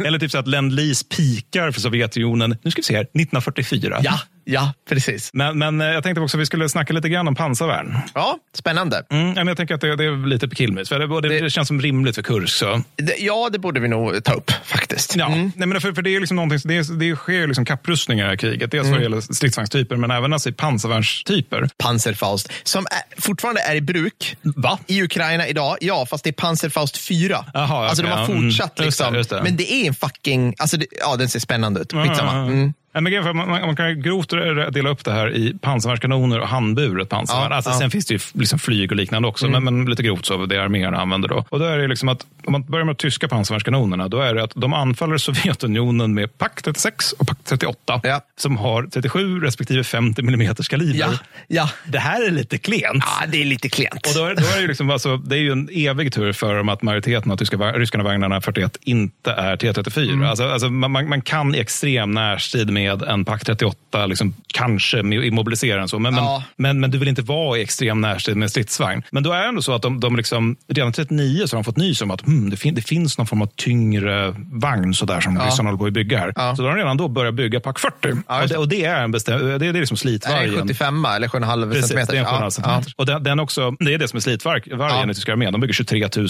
Eller typ så att Lend-Lease pikar för Sovjetunionen, nu ska vi se här, 1944. Ja, ja, precis. Men, men eh, jag tänkte också att vi skulle snacka lite grann om pansarvärn. Ja, spännande. Mm, jag tänker att det, det är lite på killmiss, för det, det, det känns som rimligt för Kursk. Så. Det, ja, det borde vi nog ta upp faktiskt. Ja, Mm. nej, men för, för det är liksom någonting, det, det sker liksom kapprustningar i det här kriget. Dels Mm. vad gäller stridsvagnstyper, men även alltså i pansarvärnstyper. Panzerfaust, som är, fortfarande är i bruk Va? i Ukraina idag. Ja, fast det är Panzerfaust 4. Jaha, alltså okej, de har ja, mm. fortsatt. Just det, Liksom. just. Men det är en fucking... Alltså ja, den ser spännande ut. Skitsamma. Mm. Ja, men man, man, kan grovt dela upp det här i pansarvärnskanoner och handburet pansarvärn. Ja, alltså, ja. Sen finns det ju liksom flyg och liknande också, men, men lite grovt så det arméerna använder då. Och då är det liksom att om man börjar med de tyska pansarvärnskanonerna, då är det att de anfaller Sovjetunionen med Pak 36 och Pak 38 Ja. som har 37 respektive 50 mm kaliber. Ja, ja. Det här är lite klent. ja, det är lite klent. Och då är, då är det, liksom, alltså, det är ju en evig tur för dem att majoriteten av tyska, ryskarna vagnarna 41 inte är T34. Mm. Alltså, alltså, man, man man kan i extrem närstrid med en Pak 38 liksom, kanske med- immobilisera den så. Men, Ja. men, men, men du vill inte vara i extrem närstrid med stridsvagn. Men då är det ändå så att de, de liksom, redan 39 så har de fått nys om att hmm, det, fin, det finns någon form av tyngre vagn så där, som Ja. ryssarna håller på att bygga här. Ja. Så då har de redan då börjat bygga Pak 40. Ja, och, det, och det är en bestäm, det, det är liksom slitvargen. en 75 eller 7,5 Precis, centimeter? det är en 7,5 Ja, centimeter. Och den, den också, det är det som är slitvargen Ja. i tyska armén. De bygger 23 000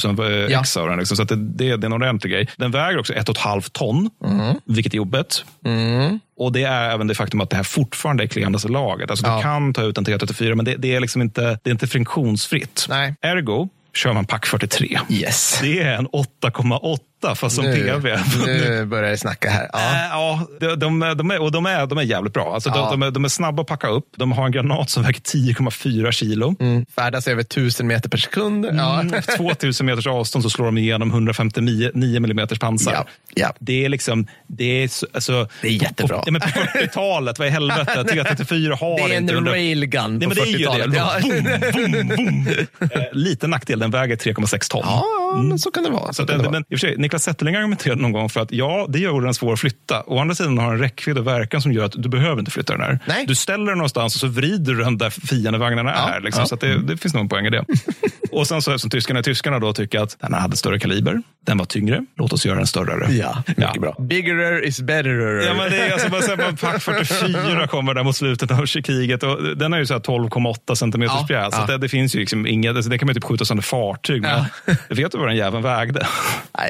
eh, ex av den. Liksom, så det, det, är en ordentlig grej. Den väger också 1,5 ton, vilket är jobbigt. Och det är även det faktum att det här fortfarande är klenaste laget. Alltså Ja. Du kan ta ut en T34, men det, det, är liksom inte, det är inte friktionsfritt. Nej. Ergo kör man pack 43. Yes. Det är en 8,8 fast som Nu, PV. nu börjar det snacka här. Ja. Äh, Ja, de, de, de, är, och de, är, de är jävligt bra. Alltså, Ja. de, de, är, de är snabba att packa upp. De har en granat som väger 10,4 kilo. Mm. Färdas över 1000 meter per sekund. Ja. Mm, 2000 meters avstånd så slår de igenom 159 mm pansar. Ja, ja. Det är liksom, det är, så- alltså, Det är jättebra. På, men på 40-talet, vad i helvete, T34 har Det är inte en under- railgun på men det är ju 40-talet. det. Ja. Boom, boom, boom. Eh, Liten nackdel, den väger 3,6 ton. ja, men så kan det vara. Så Så det, det men, vara. i och för sig, Niklas Zetterling argumenterade någon gång för att ja, det gör den svår att flytta. Å andra sidan har den räckvidd och verkan som gör att du behöver inte flytta den här. Nej. Du ställer den någonstans och så vrider du den där fiendevagnarna Ja, är. Liksom, ja. Så att det, det finns nog en poäng i det. och sen så som tyskarna är tyskarna då tycker att den hade större kaliber, den var tyngre, låt oss göra den större. Ja, mycket bra. Bigger is better. Ja, men det är alltså bara så här, bara Pack 44 kommer där mot slutet av kriget. Och den är ju så här 12,8 centimeters Ja, pjäs. Så ja. det, det finns ju liksom inget, alltså det kan man ju typ skjuta sönder fartyg med. Vet du vad den jäveln vägde? Nej,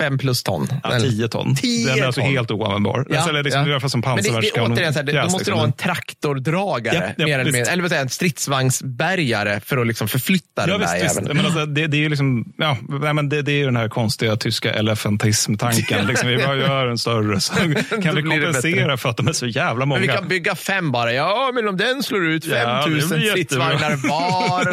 fem plus ton. Ja, 10 ton. 10 den är alltså ton. helt oanvändbar. Ja, alltså, eller liksom, ja. I alla fall som Men det, det, pansarvärnskanon. återigen, så här, det, du måste liksom. ha en traktordragare, Ja, ja, mer eller mindre. Eller jag, en stridsvagnsbärgare för att liksom förflytta Ja, den visst, där visst. jäveln. Men alltså, det, det är ju liksom, ja, nej, men det, det är ju den här konstiga tyska elefantism-tanken. liksom, vi bara gör en större så kan vi det kompensera för att de är så jävla många. Men vi kan bygga fem bara. Ja, men om den slår ut Ja, det 5000 blir jättebra. stridsvagnar var.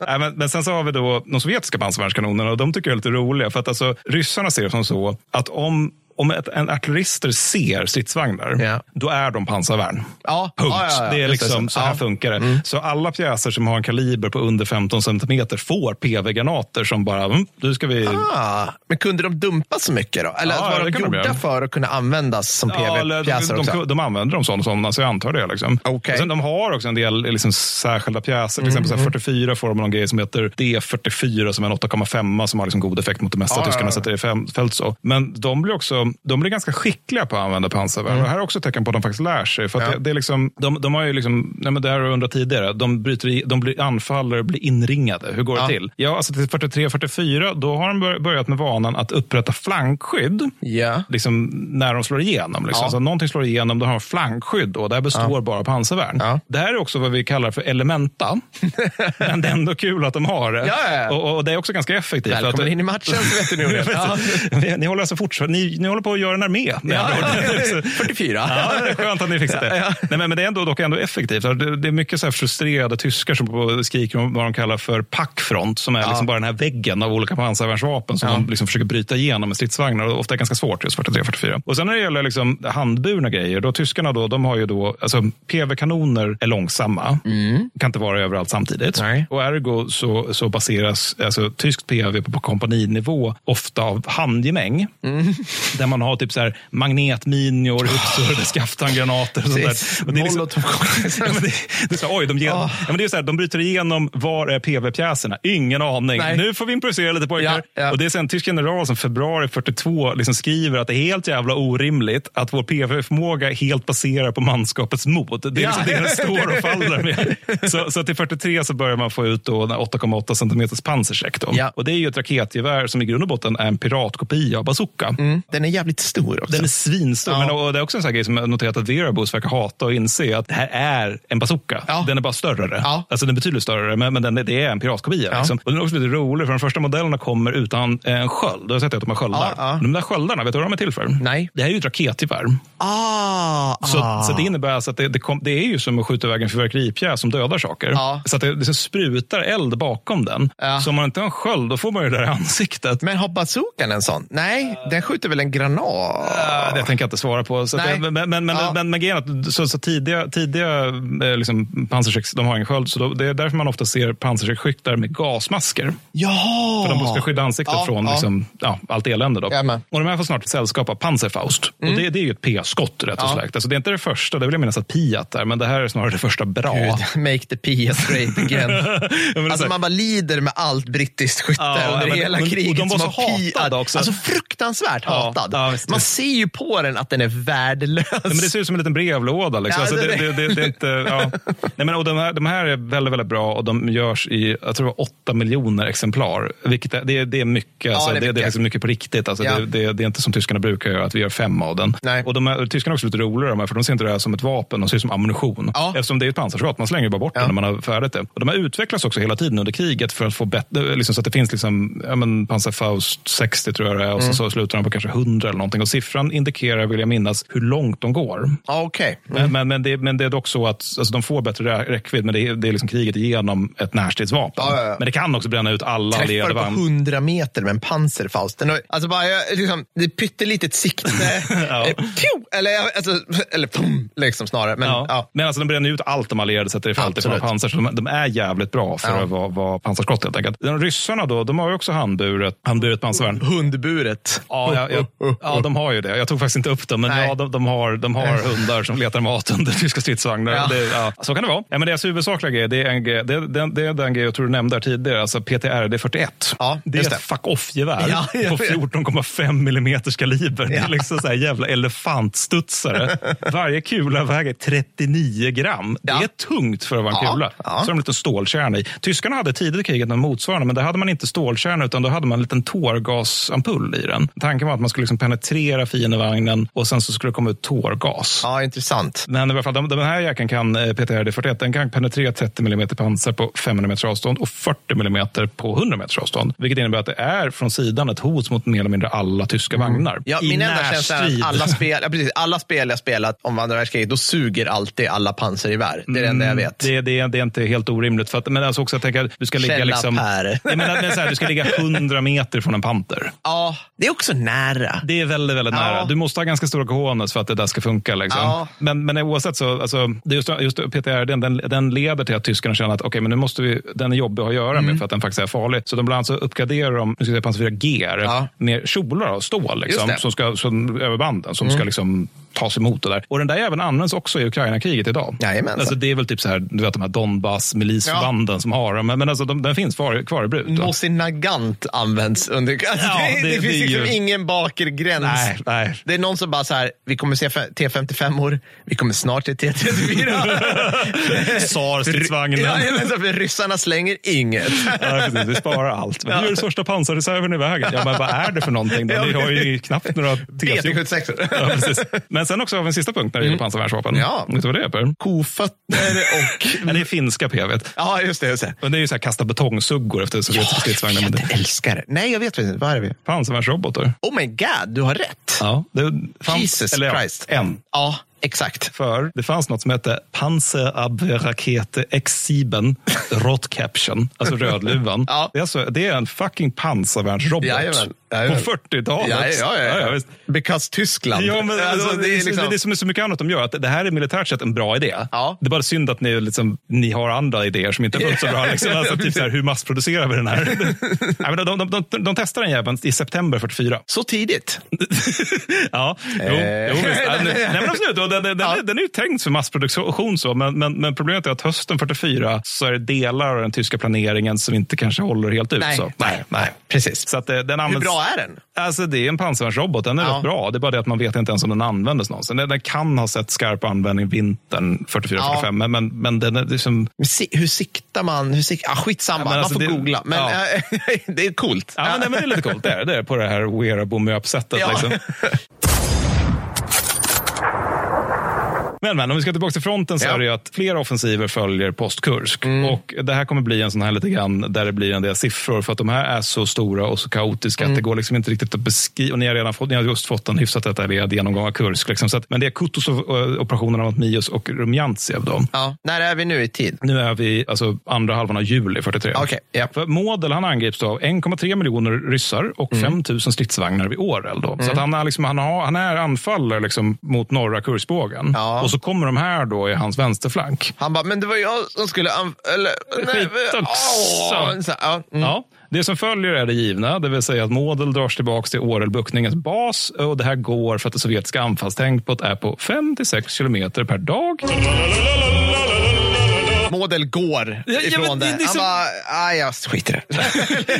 Nej, men, men sen så har vi då de sovjetiska pansarvärnskanonerna och de tycker jag är lite roliga. För att alltså, ryssarna ser det som så att om om ett, en artillerister ser stridsvagnar, Ja. då är de pansarvärn. Ja, Punkt. ja, ja. Det är liksom, så. här funkar det. Så alla pjäser som har en kaliber på under 15 centimeter får PV-granater som bara, mm, nu ska vi... Ah, men kunde de dumpa så mycket då? Eller var de de gjorda för att kunna användas som PV-pjäser de, också? de, de använder dem som sådana, så jag antar det. Liksom. Och sen, de har också en del liksom, särskilda pjäser. Till Mm, exempel så här, 44 får de någon grej som heter D44 som är en 8,5 som har liksom god effekt mot det mesta ja, tyskarna sätter i fält. fält så. Men de blir också de blir ganska skickliga på att använda pansarvärn. Det här är också ett tecken på att de faktiskt lär sig. För Mm. Ja. det, det är liksom, de, de har ju liksom, nej men det har jag undrat tidigare, de, bryter i, de blir anfaller och blir inringade. Hur går Ja. det till? Ja, alltså till 43-44, då har de bör- börjat med vanan att upprätta flankskydd Ja. liksom, när de slår igenom. Liksom. Ja. Så någonting slår igenom, då har de flankskydd och det här består bara av pansarvärn. Det här är också vad vi kallar för elementa. Men det är ändå kul att de har det. Och, och det är också ganska effektivt. Välkommen att, in i matchen det. Ja. ni, ni håller alltså fortfarande, ni, ni håller på att göra en armé. Ja, andra ord. Så- 44. Ja, det skönt att ni fixat det. Ja, ja. Nej, men, men det är ändå, dock ändå effektivt. Det, det är mycket så frustrerade tyskar som skriker om vad de kallar för packfront, som är liksom bara den här väggen av olika pansarvärnsvapen som Ja. de liksom försöker bryta igenom med stridsvagnar. Och ofta är ganska svårt just 43-44. Och sen när det gäller liksom handburna grejer, då tyskarna då, de har ju då, alltså PV-kanoner är långsamma, kan inte vara överallt samtidigt. Mm. Nej. Och ergo så, så baseras alltså, tyskt PV på, på kompaninivå ofta av handgemäng. Mm. Där man har typ så här magnetminor, uppsurrade skaftangranater och sånt Precis. där. Och det är liksom- Molotov. Ja, men det, det är så, oj, de, ger, ja, men det är så här, de bryter igenom, var är PV-pjäserna? Ingen aning. Nej. Nu får vi improvisera lite pojkar. Ja, ja. Och det är en tysk general som februari 42 liksom skriver att det är helt jävla orimligt att vår PV-förmåga helt baserar på manskapets mod. Det är liksom det den står och faller med. Så, så till 43 så börjar man få ut då en 8,8 cm pansarsäck. Och det är ju ett raketgevär som i grund och botten är en piratkopia av bazooka. Mm. Den är jävligt stor också. Den är svinstor. Ja. Men, och det är också en sån grej som jag noterat att Verabus verkar hata och inse att det här är en bazooka. Ja. Den är bara större. Ja. Alltså den är betydligt större, men, men den, det är en piratkopia. Ja. Liksom. Och den är också lite rolig, för de första modellerna kommer utan eh, en sköld. Du har sett att de har sköldar. Ja. De där sköldarna, vet du vad de är till för? Nej. Det här är ju ett raketgevär. Ah, Så, ah. så det innebär alltså att det, det, kom, det är ju som att skjuta iväg en fyrverkeripjäs som dödar saker. Ja. Så att det, det sprutar eld bakom den. Så om man inte har en sköld, då får man ju det där i ansiktet. Men har bazookan en sån? Nej, den skjuter väl en granat? Det tänker jag inte svara på. Så det, men men, men, Ja. men, men grejen så, så tidiga, tidiga eh, liksom, de har ingen sköld. Så då, det är därför man ofta ser pansarsäcksskyttar med gasmasker. Jaha! För de ska skydda ansiktet Ja, från ja. Liksom, ja, allt elände. Då. Och de här får snart sällskap av Panzerfaust. Och det, det är ju ett P-skott rätt och Ja. släkt. Alltså, det är inte det första, det vill jag minnas att Piat är, men det här är snarare det första bra. Gud, make the PS great again. Ja, alltså man bara lider med allt brittiskt skytte Ja, under men- hela men- och kriget. de var så hatade också. Alltså fruktansvärt Ja, hatad. Skadad. Ja, Man ser ju på den att den är värdelös. Ja, men det ser ut som en liten brevlåda. Liksom. Ja, alltså, det, det, det, det, är inte, ja. Nej, men, och de, här, de här är väldigt, väldigt bra och de görs i jag tror 8 miljoner exemplar. Vilket är, det, är, det är mycket. Alltså, det, är mycket. det, är liksom mycket på riktigt. Alltså, det, det, det, är inte som tyskarna brukar göra, att vi gör fem av den. Nej. Och de här, tyskarna är också lite roligare, för de ser inte det här som ett vapen, de ser det som ammunition. Ja. Eftersom det är ett pansarskott, man slänger bara bort ja. det när man har färdigt det. Och de har utvecklats också hela tiden under kriget för att få bättre, liksom, så att det finns liksom, ja, men, Panzerfaust 60 tror jag det är, och mm. så, så slutar de på kanske 100 eller någonting. Och siffran indikerar, vill jag minnas, hur långt de går. Ah, okay. Mm. Men, men, men, det, men det är dock så att alltså, de får bättre räckvidd, men det är, det är liksom kriget genom ett närstridsvapen. Ah, ja, ja. Men det kan också bränna ut alla allierade Träffar på 100 meter med en har, alltså bara, liksom, det är pyttelitet sikte. ja. Eh, eller, alltså, eller pum, liksom snarare. Men, ja. ja. men alltså, de bränner ut allt de allierade sätter i fält ifrån pansar. Så de, de, är jävligt bra för att vara, vara pansarskott helt enkelt. De ryssarna då, de har ju också handburet, handburet pansarvärn. Hundburet. Ja, ja, ja, ja, de har ju det. Jag tog faktiskt inte upp dem, men ja, de, de, har, de har hundar som letar mat under tyska stridsvagnar. Ja. Det, ja, så kan det vara. Ja, men deras huvudsakliga grej, det är, en, det, det, det är den grej jag tror du nämnde tidigare, alltså PTRD 41. Ja, det är ett fuck-off-gevär ja, på 14,5 millimeters kaliber. Det är liksom så här jävla elefantstudsare. Varje kula väger 39 gram. Det är tungt för att vara en kula. Så har de en liten stålkärna i. Tyskarna hade tidigt i kriget en motsvarande, men där hade man inte stålkärna utan då hade man en liten tårgasampull i den. Tanken var att man skulle liksom penetrera fiendevagnen och sen så skulle det komma ut tårgas. Ja, intressant. Men i alla fall, den här jäkeln kan, eh, PTRD 41, den kan penetrera 30 mm pansar på 500 meters avstånd och 40 mm på 100 meters avstånd. Vilket innebär att det är från sidan ett hot mot mer eller mindre alla tyska mm. vagnar. Ja, min enda känsla är att alla spel, ja, precis, alla spel jag spelat om andra världskriget, då suger alltid alla pansargevär. Det är det enda jag mm, vet. Det, det, det är inte helt orimligt. För att, men alltså också att tänka, du ska ligga liksom, jag menar, så här, du ska ligga 100 meter från en panter. Ja, det är också nära. Det är väldigt, väldigt ja. nära. Du måste ha ganska stora cojones för att det där ska funka. Liksom. Ja. Men, men oavsett så, alltså, just, just PTR, den, den, den leder till att tyskarna känner att okay, men nu måste vi, den är jobbig att göra med mm. för att den faktiskt är farlig. Så de bland annat så uppgraderar de nu ska jag säga, pansar 4 G ja. med kjolar av stål liksom, som ska, som, över banden som mm. ska liksom tas emot. Det där. Och den där även används också i Ukraina-kriget idag. Jajamensan. Alltså, det är väl typ så här, du vet de här Donbass-milisförbanden ja. som har dem. Men, men alltså, de, den finns kvar, kvar i bruk. Mosin Nagant används under... Alltså, ja, det, det, det, finns det liksom ju... ingen bakre gräns. Nej, nej. Det är någon som bara så här, vi kommer se T55-or, vi kommer snart se T34. SAR-stridsvagnen. Ja, alltså, ryssarna slänger inget. ja, precis, vi sparar allt. Men ja. nu är det största pansarreserven i vägen. Ja, men vad är det för någonting? Då? Ni har ju knappt några T76. Ja, Men sen också vi en sista punkt när det gäller mm. pansarvärnsvapen. Ja. Vet du vad det är Per? Kofötter och... ja, det är finska P, vet. Ja, just det. Just det. Men det är ju så här kasta betongsuggor efter sovjetiska stridsvagnar. Jag det... älskar det. Nej, jag vet inte. Vad är det? Pansarvärnsrobotar. Oh my god, du har rätt. Ja, det fanns, Jesus eller, Christ. en. Ja, Exakt. För det fanns något som hette Panzerabwehrrakete X7 Rot Caption, alltså Rödluvan. ja. det, är alltså, det är en fucking pansarvärnsrobot. Jajamän. Jajamän. På 40-talet. Ja, ja, ja, ja. Because Tyskland. Ja, men, alltså, det, är liksom... det, är som är så mycket annat de gör. Att det här är militärt sett en bra idé. Ja. Det är bara synd att ni, liksom, ni har andra idéer som inte är fullt så bra. Liksom. Alltså, typ så här, hur massproducerar vi den här? Men de, de, de, de, testar den jäveln i september 44. Så tidigt? ja, jo, eh. jo visst. Nej, men absolut. Den, den, ja. den är ju tänkt för massproduktion, så, men, men, men, problemet är att hösten 44 så är det delar av den tyska planeringen som inte kanske håller helt ut. Nej, så. nej, nej, precis. Så att, eh, den används, bra är den? Alltså, det är en pansarvärnsrobot. Den är ja. rätt bra. Det är bara det att man vet inte ens om den användes någonsin. Den, kan ha sett skarp användning vintern 44-45, ja. men, men, den är liksom... Hur siktar man? Hur sik ah, skitsamma, ja, man alltså, får det, googla. Men det är coolt. Ja, men, det är lite coolt. Det är det, på det här wearable möp-sättet. Liksom. Men, men om vi ska tillbaka till fronten så ja. är det ju att flera offensiver följer postkursk. Mm. Och det här kommer bli en sån här lite grann där det blir en del siffror för att de här är så stora och så kaotiska mm. att det går liksom inte riktigt att beskriva. Och ni har redan fått, ni har just fått en hyfsat detaljerad genomgång av Kursk. Liksom. Så att, men det är Kutus-operationerna mot Mios och Rumjantsev. Ja. När är vi nu i tid? Nu är vi alltså andra halvan av juli 43. Okay. Yeah. För Model han angrips av 1,3 miljoner ryssar och mm. 5 000 stridsvagnar vid Orel. Då. Så mm. att han, är liksom, han, har, han är anfallare liksom mot norra kursbågen. Ja. Och så kommer de här då i hans vänsterflank. Han bara, men det var jag som skulle... Eller, nej, så, ja. Mm. ja. Det som följer är det givna, det vill säga att Model dras tillbaka till Orelbuktningens bas och det här går för att det sovjetiska anfallstempot är på 5 6 kilometer per dag. Väl går Ja, ja, ifrån men det- det. Han så- bara, nej jag skiter i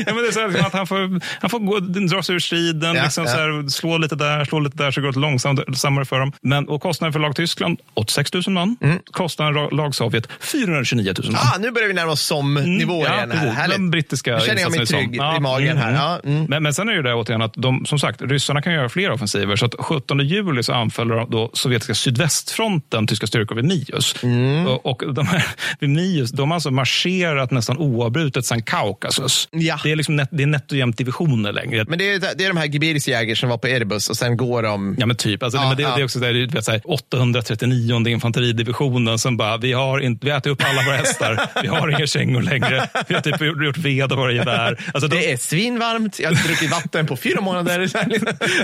ja, men det är så här, liksom att han får, han får gå, dra sig ur striden, Ja, liksom ja. Så här, slå lite där, slå lite där, så går det långsammare för dem. Men, och kostnaden för lag Tyskland, 86 000 man. Kostnaden för lag Sovjet, 429 000 man. Ah, nu börjar vi närma oss som nivå ja, igen. Här. Den brittiska Nu känner jag mig trygg. Ja, i magen här. mm, Ja, mm. Men, men sen är det där återigen att de, som sagt, ryssarna kan göra fler offensiver. Så att 17 juli så anfaller de då sovjetiska sydvästfronten tyska styrkor vid Mius. Mm. Och, och de här, vid Mius, de har alltså marscherat nästan oavbrutet sedan Kaukasus. Ja. Det är, liksom net, det är nätt och jämnt divisioner längre. Men det är, det är de här Gebirsjäger som var på Erebus och sen går de... Ja, men typ. Alltså, Ja, det, ja. det är också där, du vet, så här, 839 infanteridivisionen som bara, vi har, inte, vi ätit upp alla våra hästar, vi har inga kängor längre, vi har typ gjort, gjort ved av våra gevär. Alltså, de, Det är svinvarmt, jag har inte druckit vatten på fyra månader. ja,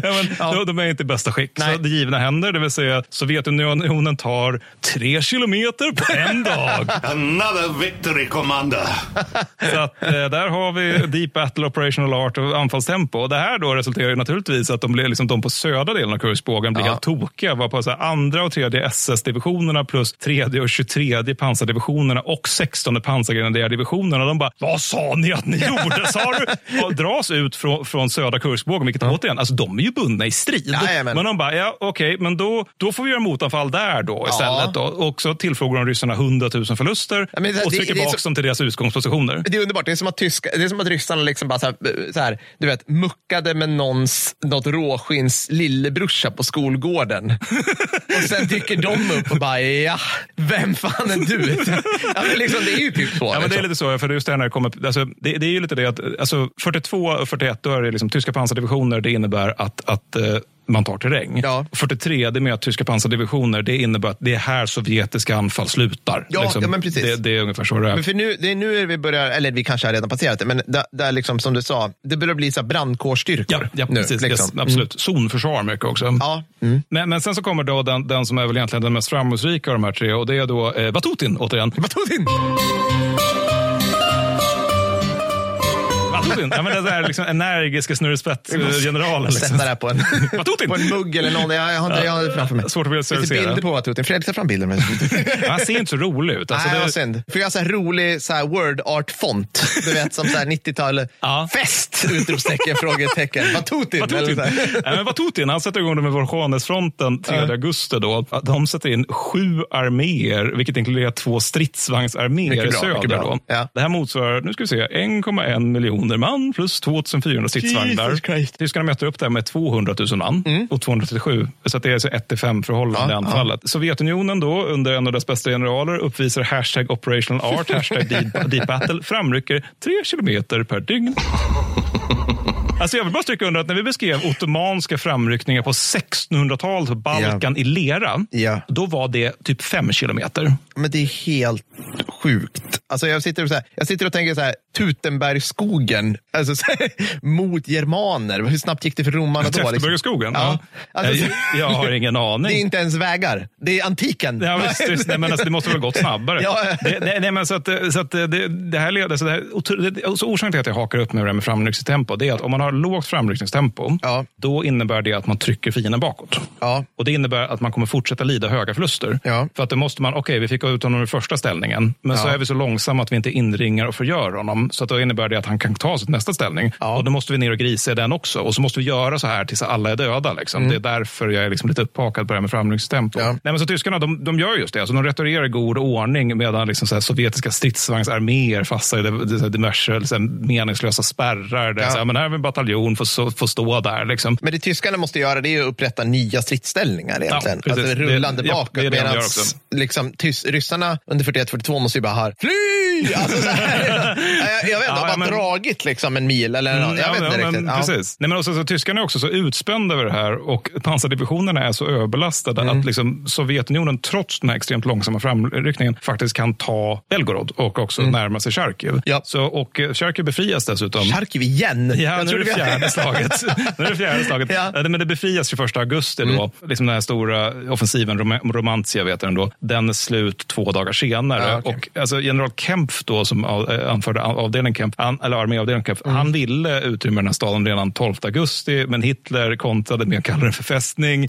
men, Ja. de, de är inte i bästa skick. Nej. Så det givna händer, det vill säga Sovjetunionen tar tre kilometer på en dag. Another victory, Commander. Så att, eh, där har vi Deep Battle Operational Art och anfallstempo. Och det här då resulterar ju naturligtvis att de, blir, liksom, de på södra delen av Kurskbågen blir Ja. helt tokiga. Var på så här, andra och tredje SS-divisionerna plus tredje och 23 pansardivisionerna och 16 pansargrenadjärdivisionerna. De bara, vad sa ni att ni gjorde? Sa du? Och dras ut från, från södra Kurskbågen, vilket återigen, alltså de är ju bundna i strid. Jajamän. men de bara, ja okej, men då, då får vi göra motanfall där då istället. Ja. Då. Och så tillfrågar de ryssarna 100 000 förluster Ja, men det- och det- trycker det är bak så- dem till deras utgångspositioner. Det är underbart. Det är som att, tyska, det är som att ryssarna liksom bara så här, så här, du vet, muckade med någons, något råskins lillebrorsa på skolgården. och sen dyker de upp och bara, ja, vem fan är du? ja, men liksom, det är ju typ så. Ja, men det är liksom. lite så, för det just det här när det kommer, alltså, det, det är ju lite det att alltså, 42 och 41 då är det liksom tyska pansardivisioner, det innebär att, att eh, man tar terräng. Ja. 43, det med att tyska pansardivisioner, det innebär att det är här sovjetiska anfall slutar. Ja, ja, men precis. Det, det är ungefär så det är. Men för nu, det är nu vi börjar, eller vi kanske har redan passerat det, men där, där liksom, som du sa, det börjar bli så brandkårsstyrkor. Ja, ja nu, precis. liksom. Yes, absolut. Zonförsvar mycket också. Ja, mm. Men, men sen så kommer då den, den som är väl egentligen den mest framgångsrika av de här tre och det är då eh, Vatutin återigen. Batutin! Vatutin, ja, men den där liksom energiska snurrespett-generalen. Liksom. Sätta det här på en, på en mugg eller någon. Jag, jag har inte jag har det framför mig. Svårt att Finns det visualisera. bilder på Vatutin? Fredrik, ta fram bilder. Med. Han ser inte så rolig ut. Alltså, Nej, det- vad synd. För jag har så här rolig så här word art font. Du vet som så här 90-tal. Ja. Fest! Utropstecken, frågetecken. Vatutin. Vatutin. Nej, men Vatutin han sätter igång det med Volchanesfronten 3 augusti. Då. De sätter in sju arméer, vilket inkluderar två stridsvagnsarméer i söder. Då. Ja. Det här motsvarar nu ska vi se, 1,1 miljoner man plus 2400 stridsvagnar. Mm. Tyskarna möter upp det här med 200 000 man och 237. Så att det är alltså 1 till 5 förhållande Ja, i anfallet. Sovjetunionen då, under en av dess bästa generaler, uppvisar hashtag operational art, hashtag deep, deep battle, framrycker 3 kilometer per dygn. Alltså jag vill bara stryka under att när vi beskrev ottomanska framryckningar på 1600-talet på Balkan i lera, Ja. då var det typ fem kilometer. Men det är helt sjukt. Alltså jag, sitter och så här, jag sitter och tänker så här, Tutenbergsskogen alltså så här, mot germaner. Hur snabbt gick det för romarna då? Täftebergaskogen? Ja. Alltså, jag, jag har ingen aning. Det är inte ens vägar. Det är antiken. Ja, visst, visst. Nej, men alltså, det måste väl gått snabbare. Ja. Det, nej, nej, men så att, så att det, det här leder, så det här, otro- det, så orsaken till att jag hakar upp med det här med framryckningstempo, det är att om man har lågt framryckningstempo, Ja. då innebär det att man trycker fienden bakåt. Ja. Och Det innebär att man kommer fortsätta lida höga förluster. Ja. För att det måste man, okej, vi fick ut honom i första ställningen, men så är vi så långsamma att vi inte inringar och förgör honom. Så att då innebär det att han kan ta sig till nästa ställning. Ja. Och då måste vi ner och grisa i den också. Och så måste vi göra så här tills alla är döda. Liksom. Det är därför jag är liksom lite upphakad på det här med framryckningstempo. Ja. Nej, men så tyskarna de, de gör just det. Alltså, de retorerar i god ordning medan liksom så här, sovjetiska stridsvagnsarméer fastnar i diverse här, meningslösa spärrar. Där, Ja. så här, men här har vi en bataljon, får, får stå där. Liksom. Men det tyskarna måste göra det är att upprätta nya stridsställningar egentligen. Ja, alltså, rullande Det- ja, bakåt. det är det de Medan liksom, ryssarna under 41-42 måste ju bara ha fly! Alltså, så här, jag, jag vet inte, Ja, de har men- dragit liksom en mil eller något. Jag Mm, vet ja, inte men, riktigt. Ja. Precis. Nej, men också, så, tyskarna är också så utspända över det här och pansardivisionerna är så överbelastade Mm. att liksom, Sovjetunionen trots den här extremt långsamma framryckningen faktiskt kan ta Belgorod och också närma sig Charkiv. Mm. Ja. Så, och eh, Charkiv befrias dessutom. Charkiv igen. Ja, Jag nu är det fjärde slaget. nu är det fjärde slaget. Ja. Mm. Ja. Men det befrias 21 augusti. Då. Liksom den här stora offensiven, Rom- Romantia, vet jag den då. Den är slut två dagar senare. Ja, okej. och, alltså, general Kempf, då, som eh, anförde av- avdelning Kemp, han, eller arméavdelning Kemp, Mm. han ville utrymma den här staden redan 12 augusti, men Hitler kontrade med att kalla den för fästning.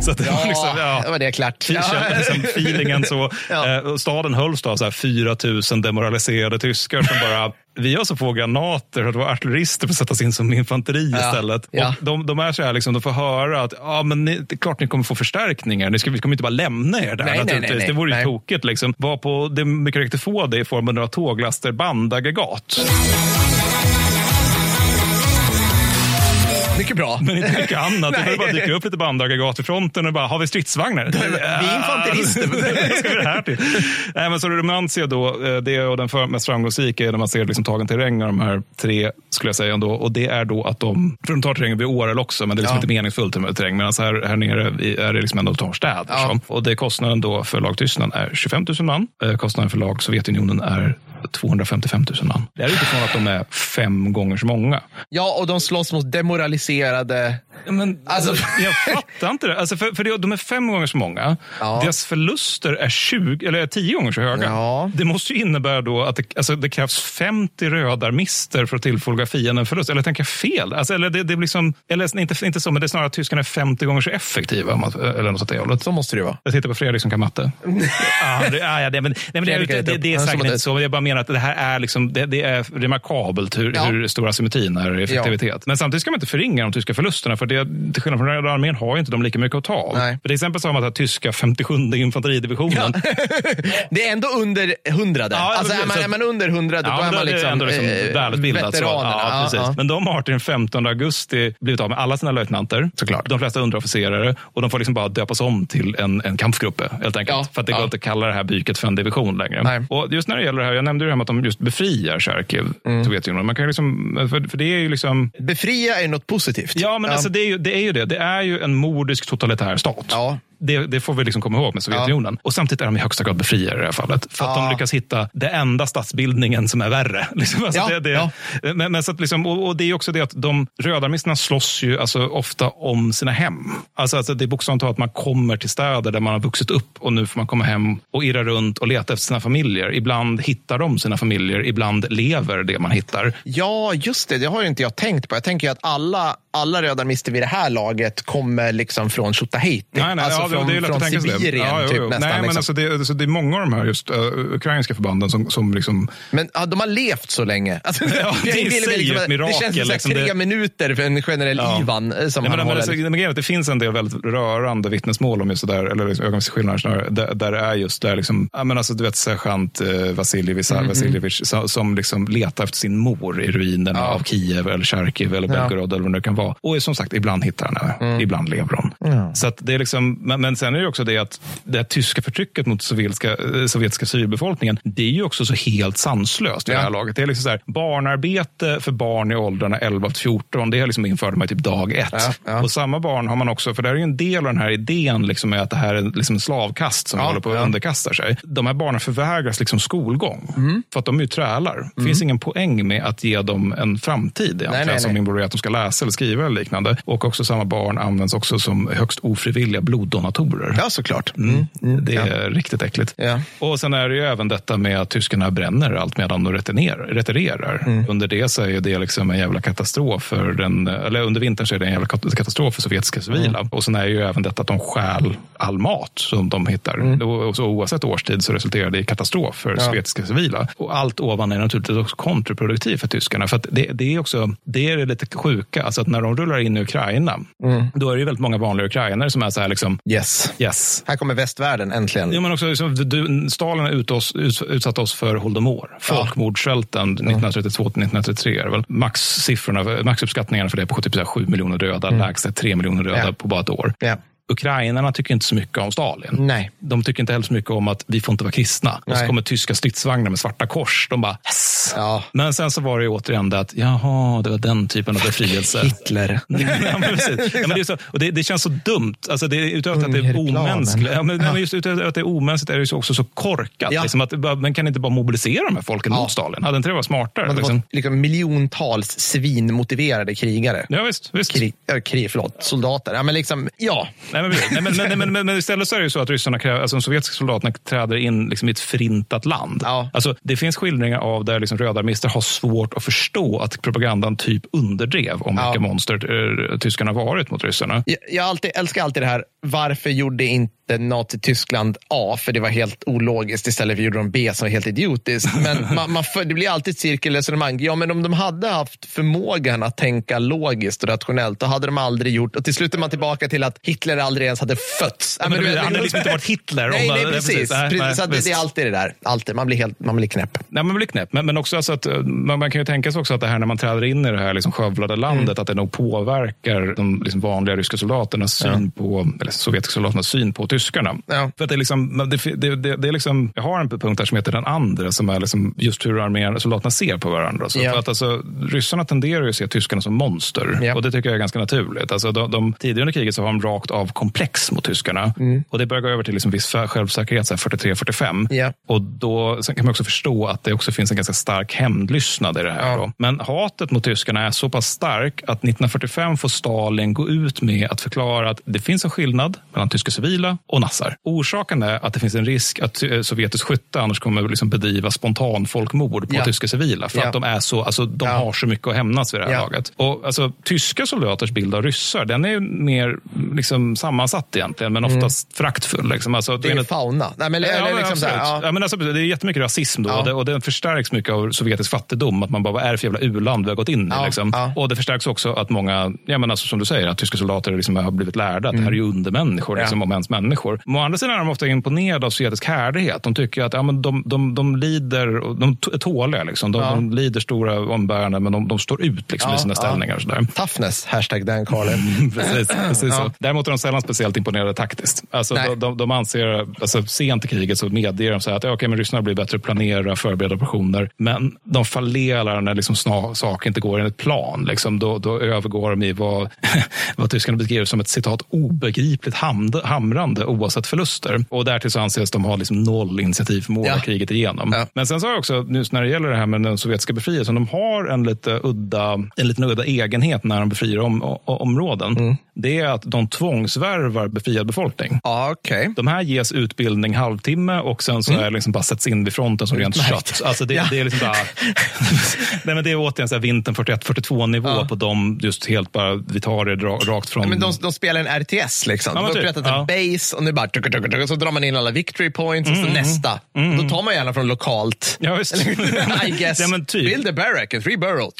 Så det var liksom, Ja, ja, det var det klart. Liksom feelingen så. Ja. Eh, staden hölls då av så här 4 000 demoraliserade tyskar som bara vi har så få granater att vara artillerister får sättas in som infanteri Ja. istället. Ja. Och de, de är så här, liksom, de får höra att ja, men ni, det är klart ni kommer få förstärkningar. Ni ska, vi kommer inte bara lämna er där Nej, nej, naturligtvis. nej, nej. Det vore ju Nej. tokigt. Liksom. Var på, det mycket riktigt få det i form av några tåglaster bandaggregat. Mycket bra. Men inte mycket annat. Det bara dyka upp lite i fronten och bara, har vi stridsvagnar? Vi är infanterister. Vad ska vi det här till? Nej, men så ser då, eh, det är och den mest framgångsrika är när man ser liksom tagen terräng av de här tre, skulle jag säga ändå. Och det är då att de, för de tar terrängen vid Årel också, men det är liksom Ja. inte meningsfullt med terräng. Medan här, här nere är det liksom ändå de tar städer. Ja. Så. Och det kostnaden då för lag Tyskland är 25 000 man. Eh, Kostnaden för lag Sovjetunionen är 255 000 man. Det är utifrån att de är fem gånger så många. Ja, och de slåss mot demoraliserade... Men, Alltså- jag fattar inte det. Alltså för, för de är fem gånger så många. Ja. Deras förluster är 20, eller är 10 gånger så höga. Ja. Det måste ju innebära då att det, alltså det krävs 50 rödarmister för att tillfoga fienden en förlust. Eller tänker jag fel? Alltså, eller det, det blir liksom, eller inte, inte så, men det är snarare att tyskarna är 50 gånger så effektiva. man- Eller något åt det hållet. Så måste det ju vara. Jag tittar på Fredrik som kan matte. det, ja, ja, det, men, nej, men det, är det, inte- det, det är han är säkert som inte så. Men jag bara menar att det här är, liksom, det, det är remarkabelt hur, Ja. hur stor asymmetrin är i effektivitet. Men samtidigt ska man inte förringa de tyska förlusterna. För det, till skillnad från röda armén har ju inte de lika mycket att ta av. Nej. För till exempel så har man den tyska 57 infanteridivisionen. Det är ändå under hundrade. Ja, alltså, är, man, är man under hundrade, då är man liksom, ändå liksom eh, välutbildad. Ja. Ja, ja. Men de har till den 15 augusti blivit av med alla sina löjtnanter. Såklart. De flesta underofficerare. Och de får liksom bara döpas om till en, en kampgruppe. Helt enkelt. Ja, För att det går ja. inte att kalla det här byket för en division längre. Nej. Och just när det gäller det här, jag nämnde ju det här med att de just befriar Charkiv, Mm. Sovjetunionen. Man kan liksom, för, för det är ju liksom... Befria är något positivt. Ja, men Alltså, det, är ju, det är ju det. Det är ju en mordisk totalitär stat. Ja. Det, det får vi liksom komma ihåg med Sovjetunionen. Och samtidigt är de i högsta grad befriare i det här fallet. För att Ja. de lyckas hitta det enda statsbildningen som är värre. Liksom, alltså Ja, det, det, ja. men, men så att liksom, och, och det är också det att de rödarmisterna slåss ju alltså ofta om sina hem. Alltså, alltså det är bokstavligt talat att man kommer till städer där man har vuxit upp och nu får man komma hem och irra runt och leta efter sina familjer. Ibland hittar de sina familjer, ibland lever det man hittar. Ja, just det. Det har ju inte jag tänkt på. Jag tänker att alla, alla rödarmister vid det här laget kommer liksom från Tjotahejti. Alltså ja, det- från, det är från det. Sibirien, Ja, jo, typ jo. nästan. Nej, men liksom. alltså det, alltså det är många av de här just uh, ukrainska förbanden som, som liksom Men ja, de har levt så länge. Alltså, Ja, det inbillar mig säger ett det mirakel, känns som liksom. tre Det- minuter för en generell Ja. Ivan eh, som han men, men, alltså, liksom. men är det finns en del väldigt rörande vittnesmål om just det där, eller liksom ögonblicksskillnader snarare, där, där det är just där, liksom, ja, men alltså, du vet sergeant eh, Vasiljevich, Mhm. Vasiljevich som, som liksom letar efter sin mor i ruinerna av Kiev eller Charkiv eller Belgorod eller vad det kan vara. Och som sagt, ibland hittar han henne, Mm. ibland lever hon. Så det är liksom, men, men sen är det också det att det tyska förtrycket mot sovjetiska, eh, sovjetiska syrbefolkningen, det är ju också så helt sanslöst i det här laget. Det är liksom så här, barnarbete för barn i åldrarna 11 till 14, det är liksom införde man typ dag ett. Ja, ja. Och samma barn har man också, för det är ju en del av den här idén liksom med att det här är liksom en slavkast som Ja, håller på att ja. underkasta sig. De här barnen förvägras liksom skolgång, Mm. för att de är ju trälar. Det finns ingen poäng med att ge dem en framtid Nej, nej, som involverar att de ska läsa eller skriva eller liknande. Och också samma barn används också som högst ofrivilliga bloddonatorer. Ja, såklart. Mm. Det är riktigt äckligt. Ja. Och sen är det ju även detta med att tyskarna bränner allt medan de retirerar. Mm. Under det så är det liksom en jävla katastrof för den, eller under vintern så är det en jävla kat- katastrof för sovjetiska civila. Mm. Och sen är ju även detta att de stjäl all mat som de hittar. Och så oavsett årstid så resulterar det i katastrof för Mm. Ja. sovjetiska civila. Och allt ovan är naturligtvis också kontraproduktivt för tyskarna. För det, det är också, det är det lite sjuka, alltså att när de rullar in i Ukraina, då är det ju väldigt många vanliga ukrainare som är så här liksom, Yes. yes, Här kommer västvärlden äntligen. Jo, men också, liksom, du, Stalin ut oss, ut, utsatt oss för Holodomor, folkmordssvälten 1932-1933. är väl Maxsiffrorna, maxuppskattningarna för det på typ så här 7 miljoner döda, lägst är 3 miljoner döda Ja. på bara ett år. Ja. Ukrainarna tycker inte så mycket om Stalin. Nej. De tycker inte heller så mycket om att vi får inte vara kristna. Och så Nej. kommer tyska stridsvagnar med svarta kors. De bara yes! Ja. Men sen så var det återigen det att jaha, det var den typen av befrielse. Hitler. ja. Ja, men det, är så, och det, det känns så dumt. Alltså det, utöver att det är omänskligt. Ja, men, men just utöver att det är omänskligt är det också så korkat. Ja. Liksom att, man kan inte bara mobilisera de här folken Ja. mot Stalin. Hade inte det varit smartare? Man Liksom? liksom miljontals svinmotiverade krigare. Ja, visst. visst. Krig, äh, krig, förlåt, soldater. Ja, men liksom, ja. Nej, Nej, men, men, men, men, men, men, istället så är det ju så att ryssarna kräver, alltså de sovjetiska soldaterna träder in liksom i ett förintat land. Ja. Alltså, det finns skildringar av där liksom rödarmister har svårt att förstå att propagandan typ underdrev om vilka monster eh, tyskarna varit mot ryssarna. Jag, jag alltid, älskar alltid det här, varför gjorde inte Nazi-Tyskland A, för det var helt ologiskt, istället för gjorde de B som var helt idiotiskt. Men man, man, det blir alltid ett cirkelresonemang. Ja, men om de hade haft förmågan att tänka logiskt och rationellt, då hade de aldrig gjort, och till slut är man tillbaka till att Hitler aldrig ens hade fötts. Ja, men, men, det hade liksom inte varit Hitler. Nej, nej, precis. precis. Nej, precis. nej, så det, det, är alltid det där. Alltid. Man blir, helt, man blir knäpp. Nej, man blir knäpp. Men, men också alltså att, man, man kan ju tänka sig också att det här när man träder in i det här liksom skövlade landet, mm. att det nog påverkar de liksom vanliga ryska soldaternas syn ja. på, eller sovjetiska soldaternas syn på tyskarna. Ja. För att det, är liksom, det, det, det, det är liksom, jag har en punkt där som heter den andra, som är liksom just hur armén, soldaterna ser på varandra. Så ja. för att alltså, ryssarna tenderar ju att se tyskarna som monster. Och det tycker jag är ganska naturligt. Alltså, de, de, tidigare under kriget så har de rakt av komplex mot tyskarna. Mm. Och det börjar gå över till liksom viss självsäkerhet, 43-45. Ja. Och då sen kan man också förstå att det också finns en ganska stark hämndlystnad i det här. Ja. Men hatet mot tyskarna är så pass stark att 1945 får Stalin gå ut med att förklara att det finns en skillnad mellan tyska civila och nassar. Orsaken är att det finns en risk att eh, sovjetisk skytte annars kommer liksom bedriva spontan folkmord på ja. tyska civila. För ja. att de, är så, alltså, de har så mycket att hämnas vid det här laget. Och, alltså, tyska soldaters bild av ryssar den är mer liksom, sammansatt egentligen, men oftast mm. fraktfull. Liksom. Alltså, det är fauna. Nej, men, ja, eller, liksom absolut. Ja. Ja, men alltså, det är jättemycket rasism då, och, det, och den förstärks mycket av sovjetisk fattigdom. Att man bara, vad är det för jävla u-land vi har gått in i? Liksom. Och det förstärks också att många, ja, men alltså, som du säger, att tyska soldater liksom har blivit lärda att mm. det här är ju undermänniskor, liksom, om ens människor. Men å andra sidan är de ofta imponerade av sovjetisk härdighet. De tycker att ja, men de, de, de lider, de är tåliga. Liksom. De, de lider stora umbäranden, men de, de står ut liksom, i sina ställningar. Och sådär. Toughness, hashtag Dan Carlin. precis, precis så. Däremot är de sällan speciellt imponerade taktiskt. Alltså, de, de, de anser, alltså, sent i kriget så medger de så att ja, okay, men ryssarna blir bättre att planera och förbereda operationer. Men de fallerar när liksom saker inte går enligt plan. Liksom, då, då övergår de i vad, vad tyskarna beskriver som ett citat obegripligt ham, hamrande oavsett förluster. Och därtill så anses de ha liksom noll initiativförmåga ja. kriget igenom. Ja. Men sen så har jag också, just när det gäller det här med den sovjetiska befrielsen, de har en lite udda, en liten udda egenhet när de befriar om, områden. Mm. Det är att de tvångsvärvar befriad befolkning. Ah, okay. De här ges utbildning halvtimme och sen så mm. är det liksom bara sätts in vid fronten som rent kött. Alltså det, ja. det, är liksom bara, nej men det är återigen så här vintern 41-42 nivå ja. på dem, just helt bara, vi tar det rakt från... men de, de spelar en RTS liksom. Ja, de har typ. upprättat en base och nu bara tuk, tuk, tuk, så drar man in alla victory points mm, och så mm, nästa. Mm, Då tar man gärna från lokalt. Ja, visst. I guess. Ja, men typ. Build a barrack and three burrows.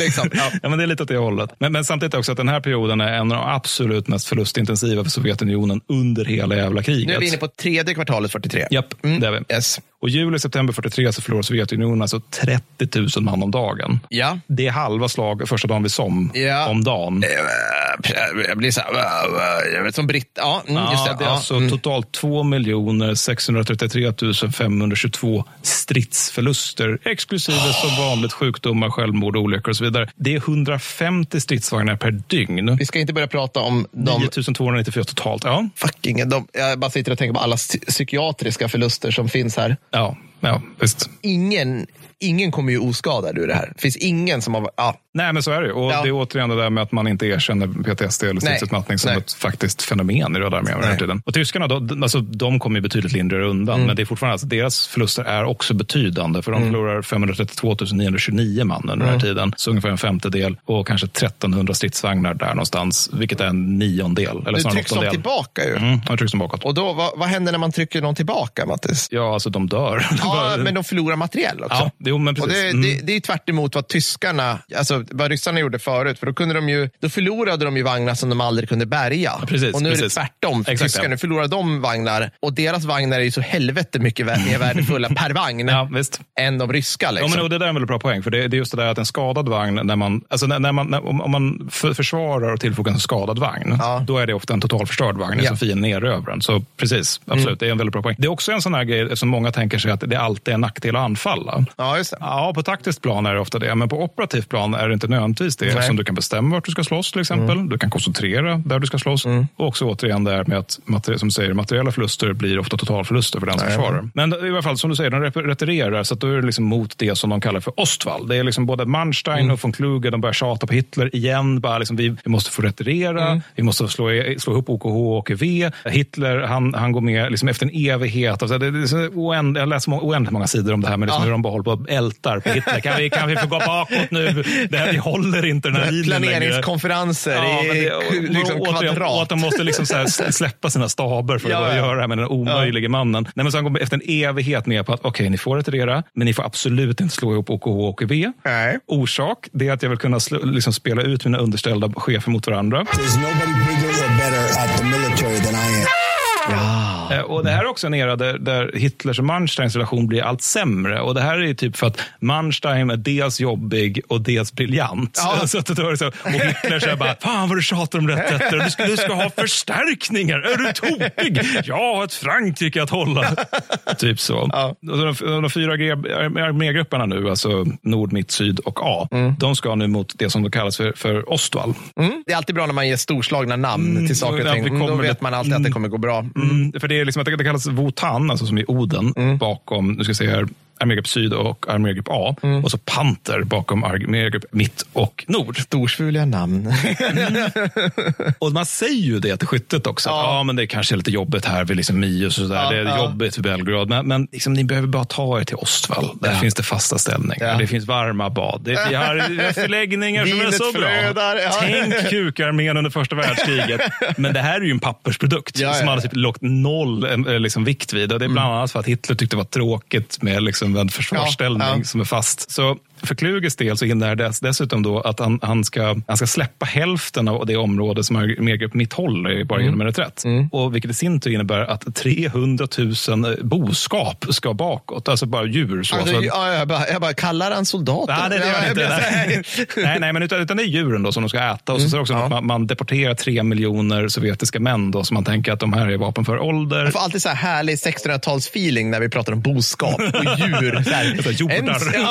Liksom. Ja. ja. men det är lite åt det hållet. Men, men samtidigt också att den här perioden är en av de absolut mest förlustintensiva för Sovjetunionen under hela jävla kriget. Nu är vi inne på tredje kvartalet 43. Japp, mm. det är vi. Yes. Och juli-september 43 så förlorar Sovjetunionen alltså 30 000 man om dagen. Ja. Det är halva slag första dagen vid som ja. om dagen. Jag blir så här, jag vet som britt. Ja, mm, ja, det. det är ja. alltså mm. totalt 2 633 522 stridsförluster, exklusive oh. som vanligt sjukdomar, självmord, olyckor och så vidare. Det är 150 stridsvagnar per dygn. Vi ska inte börja prata om de... 9294 totalt. Ja. Fucking, de, jag bara sitter och tänker på alla psykiatriska förluster som finns här. Ja, ja visst. Ingen ingen kommer ju oskadad ur det här. Det finns ingen som har... Ja. Nej, men så är det Och ja. det är återigen det där med att man inte erkänner PTSD eller stridsutmattning som Nej. ett faktiskt fenomen i Röda armén den här tiden. Och tyskarna, då, alltså, de kommer ju betydligt lindrigare undan. Mm. Men det är fortfarande, alltså, deras förluster är också betydande. För de mm. förlorar 532 929 man under mm. den här tiden. Så ungefär en femtedel och kanske 1300 stridsvagnar där någonstans. Vilket är en niondel. Eller nu trycks de tillbaka ju. Mm, de trycks bakåt. Och då, vad, vad händer när man trycker någon tillbaka, Mattis? Ja, alltså de dör. Ja, men de förlorar materiell också. Ja, Jo, men precis. Det, mm. det, det, är tvärt vad tyskarna, alltså vad ryssarna gjorde förut. För då, kunde de ju, då förlorade de ju vagnar som de aldrig kunde bärga. Ja, precis, och nu precis. är det tvärtom. För Exakt, tyskarna ja. förlorar de vagnar och deras vagnar är ju så helvete mycket mer värdefulla per vagn ja, visst. än de ryska. Liksom. Ja, men, och det där är en väldigt bra poäng. För det, det är just det där att en skadad vagn, när man, alltså när, när man, när, om, man försvarar och tillfogar en skadad vagn, ja. då är det ofta en totalförstörd vagn som fienden erövrar den. Så precis, absolut, mm. det är en väldigt bra poäng. Det är också en sån här grej som många tänker sig att det alltid en nackdel att anfalla. Ja, just det. Ja, på taktiskt plan är det ofta det, men på operativt plan är det inte nödvändigtvis det. Eftersom du kan bestämma vart du ska slåss till exempel. Mm. Du kan koncentrera där du ska slåss. Mm. Och också återigen det här med att som säger, materiella förluster blir ofta totalförluster för den som försvarar. Men i alla fall, som du säger, de retirerar, så att då är det liksom mot det som de kallar för Ostwald. Det är liksom både Manstein mm. och von Kluge, de börjar tjata på Hitler igen. Bara liksom, vi, vi måste få retirera, mm. vi måste slå, slå ihop OKH och OKV. Hitler, han, han går med liksom efter en evighet. Alltså, det, det är oänd, jag läser oändligt många sidor om det här med liksom ja. hur de bara håller på ältar på Hitler. Kan vi, kan vi få gå bakåt nu? Det här, vi håller inte den här linjen Planeringskonferenser ja, i och, liksom kvadrat. Och att de måste liksom släppa sina staber för att ja, göra det här med den omöjlige mannen. Nej, men så han går efter en evighet med på att okej, okay, ni får retirera, men ni får absolut inte slå ihop OKH och OKV. Nej. Orsak, det är att jag vill kunna slå, liksom spela ut mina underställda chefer mot varandra. There's nobody bigger or better Ja. Eh, och Det här är också en era där, där Hitlers och Mansteins relation blir allt sämre. Och Det här är typ för att Manstein är dels jobbig och dels briljant. Ja. Så att det så, och Hitler säger bara, fan vad du tjatar om rättigheter. Du ska, du ska ha förstärkningar. Är du tokig? Jag har ett Frankrike att hålla. typ så. Ja. De, de fyra armégrupperna nu, alltså nord, mitt, syd och A, mm. de ska nu mot det som då kallas för, för Ostwall. Mm. Det är alltid bra när man ger storslagna namn mm. till saker och ting. Mm, då vet man alltid att det kommer gå bra. Mm. För det är liksom, det kallas Wotan, alltså som i Oden, mm. bakom, nu ska jag se här, armégrupp syd och armégrupp A. Mm. Och så Panter bakom armégrupp mitt och nord. Storsvuliga namn. mm. Och man säger ju det till skyttet också. Ja. ja, men det är kanske är lite jobbigt här vid liksom Mius och sådär. Ja, det är ja. jobbigt för Belgrad. Men, men liksom, ni behöver bara ta er till Ostwall. Där finns det fasta ställningar. Det finns varma bad. Det, vi har förläggningar som är så bra. Tänk kukarmén under första världskriget. men det här är ju en pappersprodukt som man har typ lågt noll eh, liksom, vikt vid. Och det är bland mm. annat för att Hitler tyckte det var tråkigt med liksom, använd försvarsställning ja, ja. som är fast. Så för Kluges del så innebär det dessutom då att han, han, ska, han ska släppa hälften av det område som armégrupp mitt håller bara mm. genom en reträtt. Mm. Och vilket i sin tur innebär att 300 000 boskap ska bakåt, alltså bara djur. Så. Alltså, ja, jag, bara, jag bara kallar han soldater. Nej, det, det inte. Nej. nej, nej, men utan, utan det är djuren då som de ska äta. Och så, mm. också ja. man, man, deporterar tre miljoner sovjetiska män då, som man tänker att de här är vapen för ålder. Jag får alltid så här härlig 1600-talsfeeling när vi pratar om boskap och djur. Så här, Jordar. En,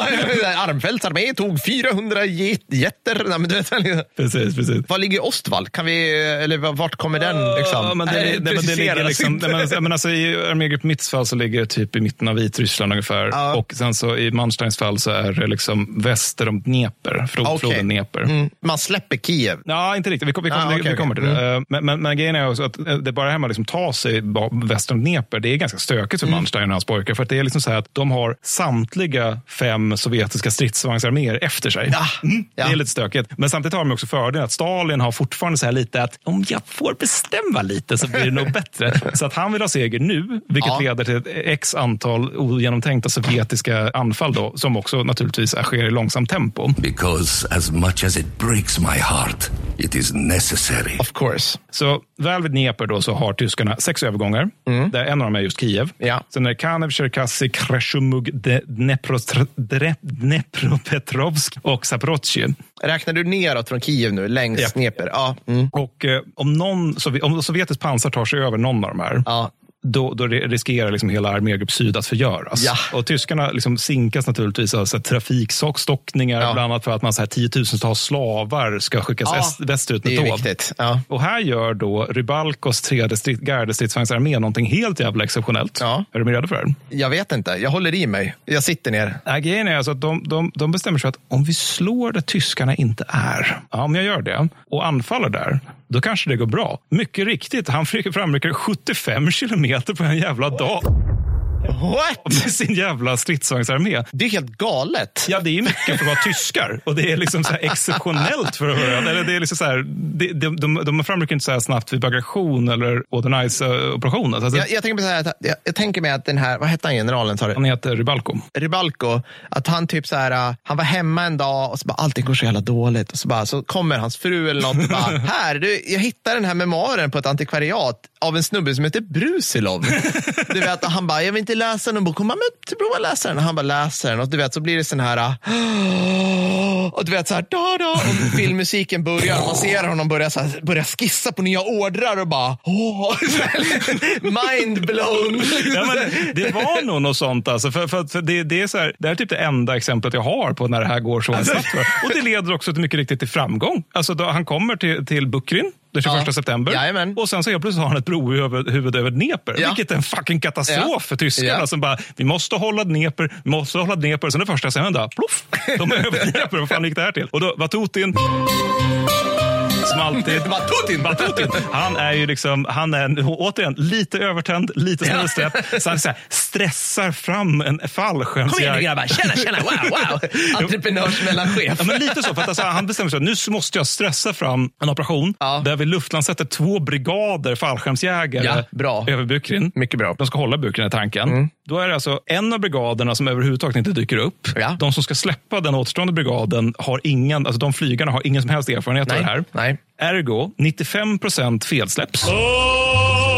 ja, Armfeldts armé tog 400 jätter. Nej, men du vet, precis, precis. Var ligger Ostwall? Kan vi, eller vart kommer den? Liksom? Men det, nej, det, det ligger liksom, nej, men, men alltså, I armégrupp Mitts fall så ligger det typ i mitten av Vitryssland ungefär. Uh. Och sen så i Mansteins fall så är det liksom väster om Dnepr, flod, okay. floden Dnepr. Mm. Man släpper Kiev? Ja, inte riktigt. Vi, vi, vi, ah, okay, vi kommer till det. Mm. Men, men, men grejen är också att eh, det bara här att liksom ta sig väster om Dnepr, det är ganska stökigt för mm. Manstein och hans pojkar. För det är liksom så här att de har samtliga fem sovjetiska stridsvagnsarméer efter sig. Ja. Mm. Det är lite stökigt. Men samtidigt har de också fördelen att Stalin har fortfarande så här lite att om jag får bestämma lite så blir det nog bättre. Så att han vill ha seger nu, vilket ja. leder till ett x antal ogenomtänkta sovjetiska anfall då, som också naturligtvis sker i långsamt tempo. Because as much as it breaks my heart, it is necessary. Of course. Så väl vid Dnepr då så har tyskarna sex övergångar, mm. där en av dem är just Kiev. Ja. Sen är det Kanev, Cherkassy, Kreshumug, Dnepropetrovsk och Zaporozhye. Räknar du neråt från Kiev nu, längs ja. Dnepr? Ja. Mm. Och eh, om, någon, om sovjetiskt pansar tar sig över någon av de här, ja då, då riskerar liksom hela armégrupp syd att förgöras. Ja. Och tyskarna liksom sinkas naturligtvis av trafikstockningar, ja. bland annat för att man så här, tiotusentals slavar ska skickas ja. väst, västerut med tåg. Ja. Och här gör då Rybalkos tredje strid, gardestridsvagnsarmé någonting helt jävla exceptionellt. Är du redo för det? Jag vet inte. Jag håller i mig. Jag sitter ner. Nej, grejen är alltså att de, de, de bestämmer sig för att om vi slår där tyskarna inte är, om jag gör det och anfaller där, då kanske det går bra. Mycket riktigt, han framrycker 75 kilometer på en jävla dag. What? Sin jävla stridsvagnsarmé. Det är helt galet. Ja, det är mycket för att vara tyskar. Och det är liksom så exceptionellt för att höra. Eller det är liksom så här, de, de, de, de framrycker inte så här snabbt vid bagation eller Odenice-operationen. Alltså, jag, jag, tänker jag, jag, tänker mig att den här, vad hette han generalen? Sa Han heter Rybalko. Rybalko, att han typ så här, han var hemma en dag och så bara, allting går så jävla dåligt. Och så, bara, så kommer hans fru eller något och bara, här, du, jag hittade den här memoaren på ett antikvariat av en snubbe som heter Brusilov. du vet, han bara, jag vill inte läsa den bok. Hon bara, men typ, prova läsa den. Och han bara läser den och du vet så blir det sån här, och du vet så här, da, da, och filmmusiken börjar. Man ser honom börja, så här, börja skissa på nya ordrar och bara, åh, mind blown. Ja, men det var nog något sånt. Alltså, för, för, för det, det, är så här, det är typ det enda exemplet jag har på när det här går så Alltså. Och det leder också till mycket riktigt till framgång. Alltså, då han kommer till, till Bukrin den 21 Ja. september. Jajamän. Och sen så helt plötsligt har han ett brohuvud huvud över Dnepr. Ja. Vilket är en fucking katastrof Ja. för tyskarna. Ja. Som bara, vi måste hålla Dnepr, vi måste hålla Dnepr. Sen det första som hände, ploff, de är över Dnepr. Vad fan gick det här till? Och då, Vatutin som alltid. Vatutin. Vatutin. Han är ju liksom, han är återigen lite övertänd, lite snurrsträpp. Så han så här, stressar fram en Kom igen nu grabbar, tjena, tjena, wow, wow. Entreprenörsmellanchef. Ja, men lite så. För att alltså, han bestämmer sig att nu måste jag stressa fram en operation Ja. där vi luftlandsätter två brigader fallskärmsjägare Ja, bra. över Bukrin. Mycket bra. De ska hålla Bukrin i tanken. Då är det alltså en av brigaderna som överhuvudtaget inte dyker upp. Ja. De som ska släppa den återstående brigaden har ingen, alltså de flygarna har ingen som helst erfarenhet av Nej, det här. nej. Ergo, 95 procent felsläpps. Oh,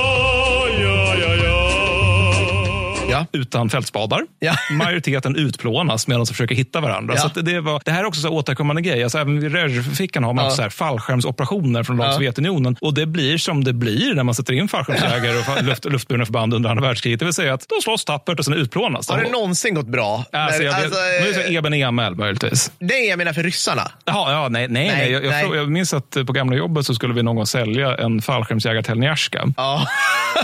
Ja. utan fältspadar. Ja. Majoriteten utplånas medan de försöker hitta varandra. Ja. Så det, var, det här är också så återkommande grej. Alltså även vid Röjfickan har man Ja. så här fallskärmsoperationer från ja. Sovjetunionen. Och det blir som det blir när man sätter in fallskärmsjägare och luft, luftburna förband under andra världskriget. Det vill säga att de slåss tappert och sen utplånas de. Har det någonsin gått bra? Alltså, jag, alltså, det är så Eben Emel möjligtvis. nej, jag menar för ryssarna. Jaha, ja, nej, nej, Nej, nej. Jag, jag, frå- jag minns att på gamla jobbet så skulle vi någon gång sälja en fallskärmsjägare till Njaska. Ja.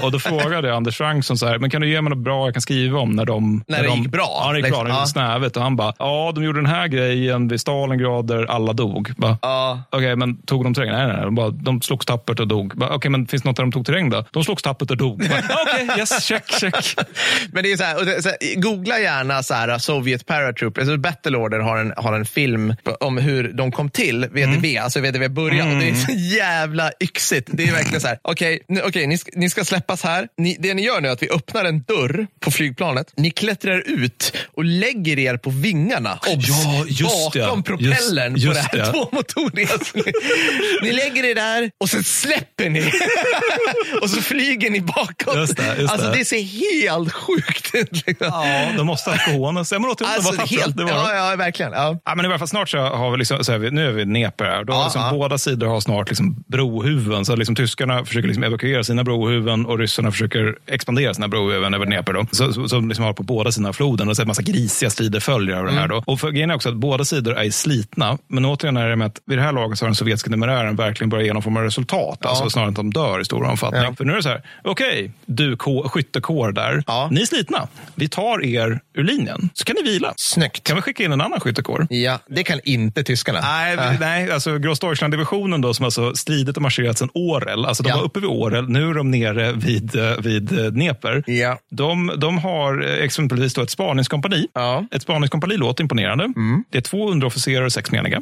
Och då frågade jag Anders Fransson så här, men kan du ge mig något bra jag kan skriva om när de... När det de, gick bra, Ja, det gick bra. liksom. När Ja. snävigt. Och han bara, ja, de gjorde den här grejen vid Stalingrad där alla dog. Bara, Ja. Okej, men tog de terräng? Nej, nej, nej. De, bara, de slogs tappert och dog. Okej, men finns det något där de tog terräng då? De slogs tappert och dog. Okej, yes, check, check. Men det är så här, det, så här, googla gärna så här, Soviet Paratroop. Alltså Battle Order har en, har en film om hur de kom till, VDV, Mm. alltså VDV började. Och det är så jävla yxigt. Det är verkligen så här, okej, nu- okej, ni, ska- ni ska släppas här. Ni, det ni gör nu är att vi öppnar en dörr på flygplanet. Ni klättrar ut och lägger er på vingarna. Obs! Ja, just det. bakom propellern Just- på just det här det. tvåmotoriga. Ni, lägger er där och sen släpper ni. och så flyger ni bakåt. Just det, just alltså, det. det ser helt sjukt ut. Liksom. Ja, de måste ha cojones. Jag låter Alltså, de var helt, Det var ja, ja, verkligen. Ja. Ja, men i alla fall snart så har vi liksom, så är vi, nu är vi Dnepr här. Då har Ja, liksom ja. Båda sidor har snart liksom brohuvuden. Så liksom tyskarna försöker liksom evakuera sina brohuvuden och ryssarna försöker expandera sina brohuvuden över Dnepr. Så, så liksom har på båda sidorna av floden och så är det massa grisiga strider följer av det Mm. här. Då. Och grejen är också att båda sidor är slitna. Men återigen är det med att vid det här laget så har den sovjetiska numerären verkligen börjat genomföra resultat. Alltså snarare än att de dör i stor omfattning. Ja. För nu är det så här, okej, du kå- skyttekår där. Ja. Ni är slitna. Vi tar er ur linjen. Så kan ni vila. Snyggt. Kan vi skicka in en annan skyttekår? Ja, det kan inte tyskarna. Nej, vi- nej alltså Grossdeutschland-divisionen då som alltså stridit och marscherat sedan Orel. Alltså de Ja. var uppe vid Orel, nu är de nere vid, eh, vid eh, Dnepr. Ja. De, de har eh, exempelvis då ett spaningskompani. Ja. Ett spaningskompani låter imponerande. Det är två underofficerare och sex meniga.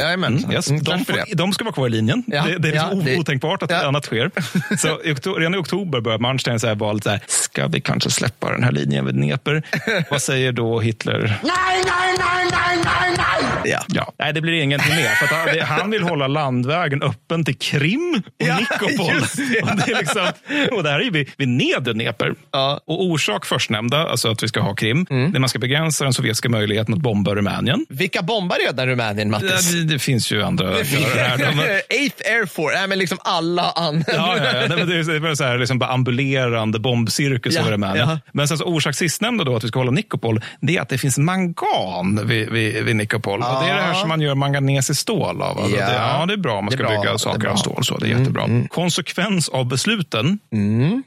Jajamän. Mm, yes. Mm, de, får- de ska vara kvar i linjen. Ja, Det, det är liksom ja, det- otänkbart att ja. annat sker. Så i oktober, redan i oktober börjar Manstein så här vara lite så här, ska vi kanske släppa den här linjen vid Dnepr? Vad säger då Hitler? Nej, nej, nej, nej, nej, nej! Ja. Ja. Nej, det blir ingenting mer. För att han, det- han vill hålla landvägen öppen till Krim och Ja, Nikopol. det. Och det, är liksom, och det här är vid, vid nedre Dnepr. Ja. Och orsak förstnämnda, alltså att vi ska ha Krim, det är man ska begränsa den sovjetiska möjligheten att bomba Rumänien. Vilka bombar redan Rumänien, Det, Mattis? det, det finns ju andra det här. då, men- Eighth Air Force, nej, men liksom alla andra. Ja, ja, ja. Det, det, det var så här, liksom bara ambulerande bombcirkus Ja, över Rumänien. ja. Men sen så orsak sistnämnda då att vi ska hålla Nikopol, det är att det finns mangan vid, vid, vid Nikopol. Och det är det här som man gör manganes i stål av. Alltså Ja. det, ja, det är bra om man Det ska bra, bygga det saker av stål. Så det är jättebra. Konsekvens av besluten,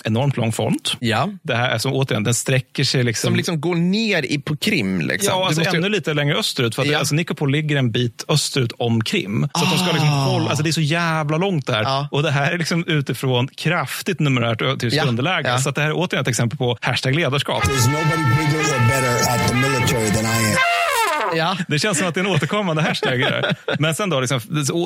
enormt lång font. Ja. Det här är som återigen, den sträcker sig liksom... Som liksom går ner i, på Krim. Liksom. Ja, Du alltså måste ännu lite längre österut. För att Ja. alltså, Nikopol ligger en bit österut om Krim. Så att de ska liksom hålla, alltså, det är så jävla långt där. Ja. Och det här är liksom utifrån kraftigt numerärt tyskt Ja. underläge. Ja. Så att det här är återigen ett exempel på hashtag ledarskap. There's nobody bigger or better at the military than I am. Ja. Det känns som att det är en återkommande hashtag. Men sen då, liksom,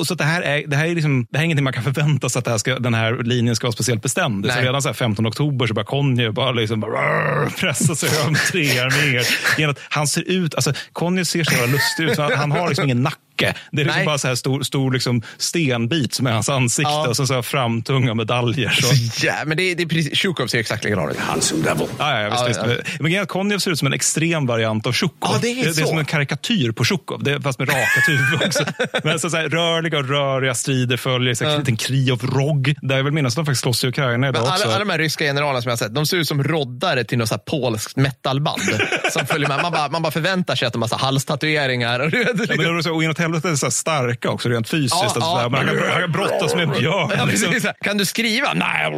så det här är, det här är, liksom, det här är ingenting man kan förvänta sig att det här ska, den här linjen ska vara speciellt bestämd. Så redan så här 15 oktober så börjar Conny bara, liksom, bara pressa sig över tre arméer. Han ser ut, alltså Conny ser så lustig ut. Han, han har liksom ingen nacke Det är liksom bara så här stor, stor liksom stenbit som är hans ansikte ja. och så, så här framtunga medaljer. Så. Ja, men det, det är precis, Tjukov ser exakt likadan ut. Handsome devil. Ja, ja, visst, ja, visst. Ja. Men Konjev ser ut som en extrem variant av Tjukov. Ja, det, är det, det, är som en karikatyr på Tjukov, det, fast med rakat huvud också. men så, så här, rörliga och röriga strider följer, så, en liten Kriov Rog. Där jag vill minnas att de faktiskt slåss i Ukraina idag alla, också. Alla de här ryska generalerna som jag har sett, de ser ut som roddare till något så här polskt metalband. som följer med. Man bara, man bara förväntar sig att de har halstatueringar. Och, du vet, ja, men är och inåt helvete är så starka också, rent fysiskt. Ja, ja. Man kan, han kan brottas med en björn. Ja, liksom. Kan du skriva? Nej.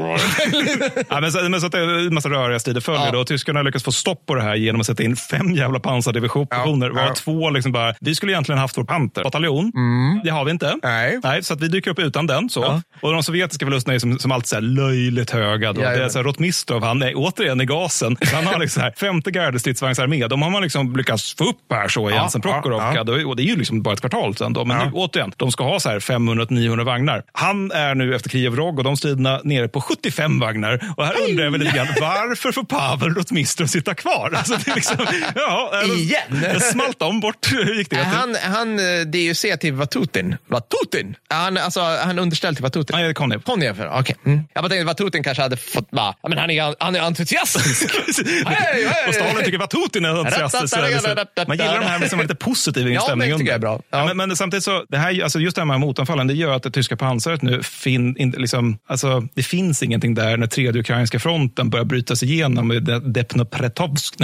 ja, men så, men så att det är en massa röriga strider följer. Ja. Då. Tyskarna lyckas få stopp på det här genom att sätta in fem jävla pansardivisioner. Ja. Var två liksom bara, vi skulle egentligen haft vår panterbataljon. Mm. Det har vi inte. Nej. Nej, så att vi dyker upp utan den. Så. Ja. Och de sovjetiska förlusterna är som, som alltid så löjligt höga. Då. Ja, det är så här, Rotmistrov, han är återigen i gasen. Han har liksom här, femte gardestridsvagnsarmé. De har man liksom lyckats få upp här så i Jensen Prokhorovka. Och det är ju liksom bara ett kvartal sedan. Då. Men nu, återigen, de ska ha 500-900 vagnar. Han är nu efter Kiev Rog och de striderna nere på 75 vagnar. Och här undrar jag väl lite grann, varför får Pavel Rotmistrov sitta kvar? Alltså, det är liksom, ja, Igen? Det smalt om bort. Gick det? Han, han DUC till Vatutin. Vatutin? Han, alltså, han underställd till Vatutin? Nej, Konjev. Konjev, okej. Okay. Mm. Jag bara tänkte Vatutin kanske hade fått, bara, men han är, han är entusiastisk. hey, hey. Och Stalin tycker Vatutin är entusiastisk. Man gillar de här med som lite positiv inställning. Ja, det tycker jag är bra. Ja. Ja, men, men, samtidigt så, det här, alltså just det här med motanfallen, det gör att det tyska pansaret nu, fin, in, liksom, alltså, det finns ingenting där när tredje ukrainska fronten börjar brytas igenom. Depnopretovsk,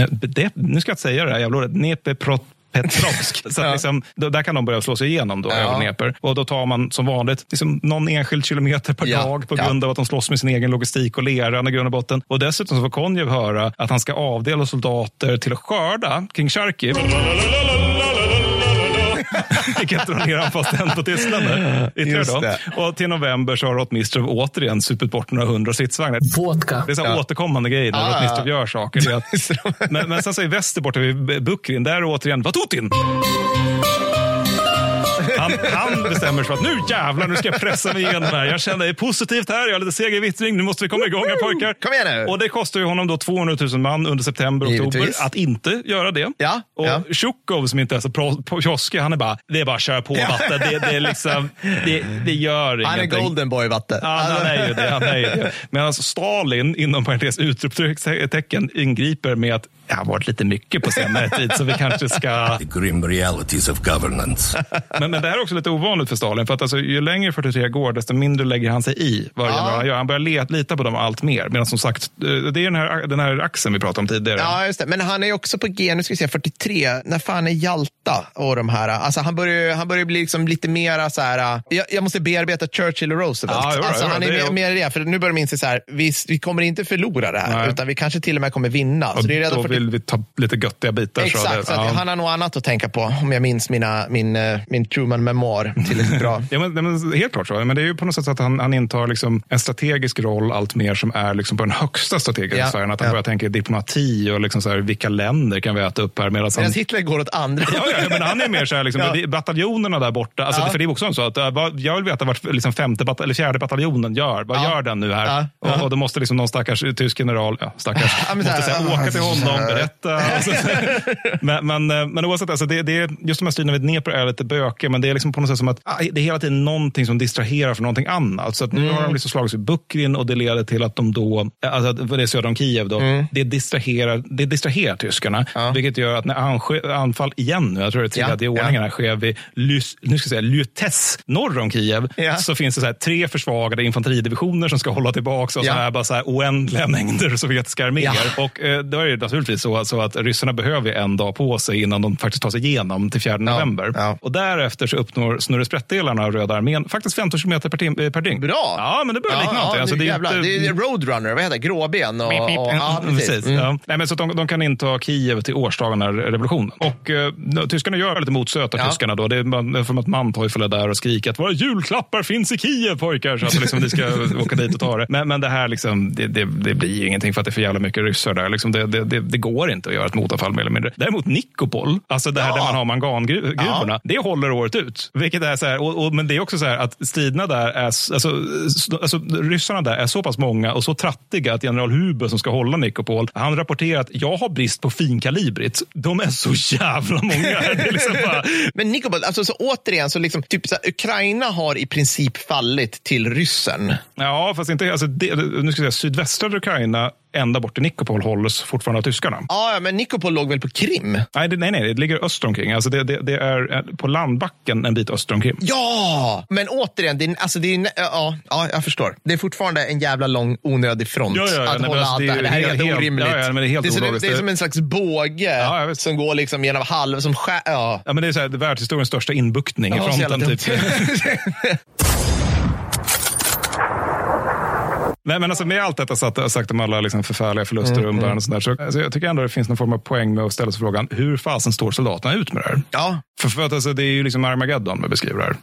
nu ska jag inte säga det här jävla ordet, Dnepeprot Petrovsk. Så ja. liksom, där kan de börja slå sig igenom då, ja. över Dnepr. Och då tar man som vanligt liksom, någon enskild kilometer per ja. dag på grund av att de slåss med sin egen logistik och lera i grund och botten. Och dessutom så får Konjev höra att han ska avdela soldater till att skörda kring Charkiv. Vilket drar ner anfallstempo på Tyskland. Och till november så har Rotmistrov återigen supit bort några hundra stridsvagnar. Vodka. Det är så ja. återkommande grejer när ah, Rotmistrov gör saker. Att, men, men sen så i väster borta vid Bukrin, där är återigen Vatutin. Han, han bestämmer sig för att nu jävlar, nu ska jag pressa mig igenom här. Jag känner det är positivt här, jag har lite seger i vittring, nu måste vi komma igång här pojkar. Kom igen nu. Och det kostar ju honom då 200 000 man under september och oktober att inte göra det. Ja, och ja. Tjukov som inte är så kioskig, han är bara, det är bara att köra på vatten. Det, det, är liksom, det, det gör ingenting. Han är golden boy vatten. Ja, han är ju det. Han är ju det. Medan Stalin, inom parentes utropstecken, ingriper med att det har varit lite mycket på senare tid, så vi kanske ska... The grim realities of governance. men, men det här är också lite ovanligt för Stalin, för att alltså, ju längre 43 går, desto mindre lägger han sig i vad ja. han gör. Han börjar let, lita på dem allt mer. Medan som sagt, det är den här, den här axeln vi pratade om tidigare. Ja, just det. Men han är också på G, nu ska vi se, 43. När fan är Jalta och de här? Alltså, han börjar, han börjar bli liksom lite mera så här, jag, jag måste bearbeta Churchill och Roosevelt. Ja, jo, alltså, jo, han är mer, mer det, för nu börjar de inse så här, vi, vi kommer inte förlora det här, Nej. utan vi kanske till och med kommer vinna. Och så det är redan då 40... vill vi ta lite göttiga bitar. Exakt, så, det, så ja. han har nog annat att tänka på, om jag minns mina, min, eh, min Truman-memoar tillräckligt bra. ja, men, men, helt klart så. Men det är ju på något sätt så att han, han intar liksom en strategisk roll allt mer som är liksom på den högsta strategiska ja. sfären. Att han ja. börjar tänka diplomati och liksom så här, vilka länder kan vi äta upp här? Medan han... Hitler går åt andra ja, ja, men Han är mer så här, liksom, ja. bataljonerna där borta. Alltså, För det är också så att äh, jag vill veta vad liksom femte bat eller fjärde bataljonen gör. Vad gör den nu här? Och, och då måste liksom någon stackars tysk general, ja, stackars, måste säga, åka till honom, berätta. men, men, eh, men oavsett, alltså, det, det, just de här striderna vid Dnepr är lite bökiga, men det är liksom på något sätt som att ah, det är hela tiden någonting som distraherar från någonting annat. Så att nu mm. har de liksom slagits vid Bukrin och det leder till att de då, alltså det är söder om Kiev, då, mm. det, distraherar, det distraherar tyskarna. Ja. Vilket gör att när anfall igen, jag tror det är tredje ja. ordningen, ja. sker vid Lys, nu ska jag säga, Lytes norr om Kiev, ja. så finns det så här, tre försvagade infanteridivisioner som ska hålla tillbaka och så här, bara så här, oändliga mängder sovjetiska arméer. Och eh, då är det naturligtvis så, så att ryssarna behöver en dag på sig innan de faktiskt tar sig igenom till 4 november. Och därefter så uppnår Snurre Sprättdelarna av Röda armén faktiskt 15 kilometer per, tim, per dygn. Bra! Ja, men det börjar likna ja, någonting. Alltså, det, är inte... det är Roadrunner, vad heter det? Gråben? Och, och, ja, precis. precis. Mm. Ja. Nej, men så de, de, kan inta Kiev till årsdagen av revolutionen. Och uh, tyskarna gör lite motsöta ja. tyskarna då. Det är som att Manteufel är där och skriker att våra julklappar finns i Kiev pojkar. Så att liksom, vi ska åka dit och ta det. Men, men det här liksom, det, det, det blir ingenting för att det är för jävla mycket ryssar där. Liksom, det, det, det, går inte att göra ett motanfall mer eller mindre. Däremot Nikopol, alltså det här ja. där man har mangangruvorna, ja. det håller året ut. Vilket är så här, och, och, men det är också så här att striderna där är, alltså, alltså, ryssarna där är så pass många och så trattiga att general Huber som ska hålla Nikopol, han rapporterar att jag har brist på finkalibrigt. De är så jävla många. liksom bara... Men Nikopol, alltså, så återigen, så liksom, typ, så här, Ukraina har i princip fallit till ryssen. Ja, fast inte, alltså, det, nu ska jag säga, sydvästra Ukraina ända bort till Nikopol hålls fortfarande av tyskarna. Ja, men Nikopol låg väl på Krim? Nej, det, nej, nej, det ligger öster om Krim. Alltså det, det, det, är på landbacken en bit öster om Krim. Ja, men återigen, det är, alltså det är, ja, ja, jag förstår. Det är fortfarande en jävla lång onödig front ja, ja, ja, att nej, hålla alltså, allt det här. Det här är helt, helt orimligt. Ja, ja, men det, är helt det, är som, det är som en slags båge som går liksom genom halv... Som skär, ja. ja, men det är så här, världshistoriens största inbuktning i fronten. Typ. Nej, men alltså med allt detta sagt, sagt om alla liksom förfärliga förluster Mm, och umbäranden och sådär, så alltså jag tycker ändå det finns någon form av poäng med att ställa sig frågan, hur fasen står soldaterna ut med det här? Ja. För, för att alltså, det är ju liksom Armageddon vi beskriver här.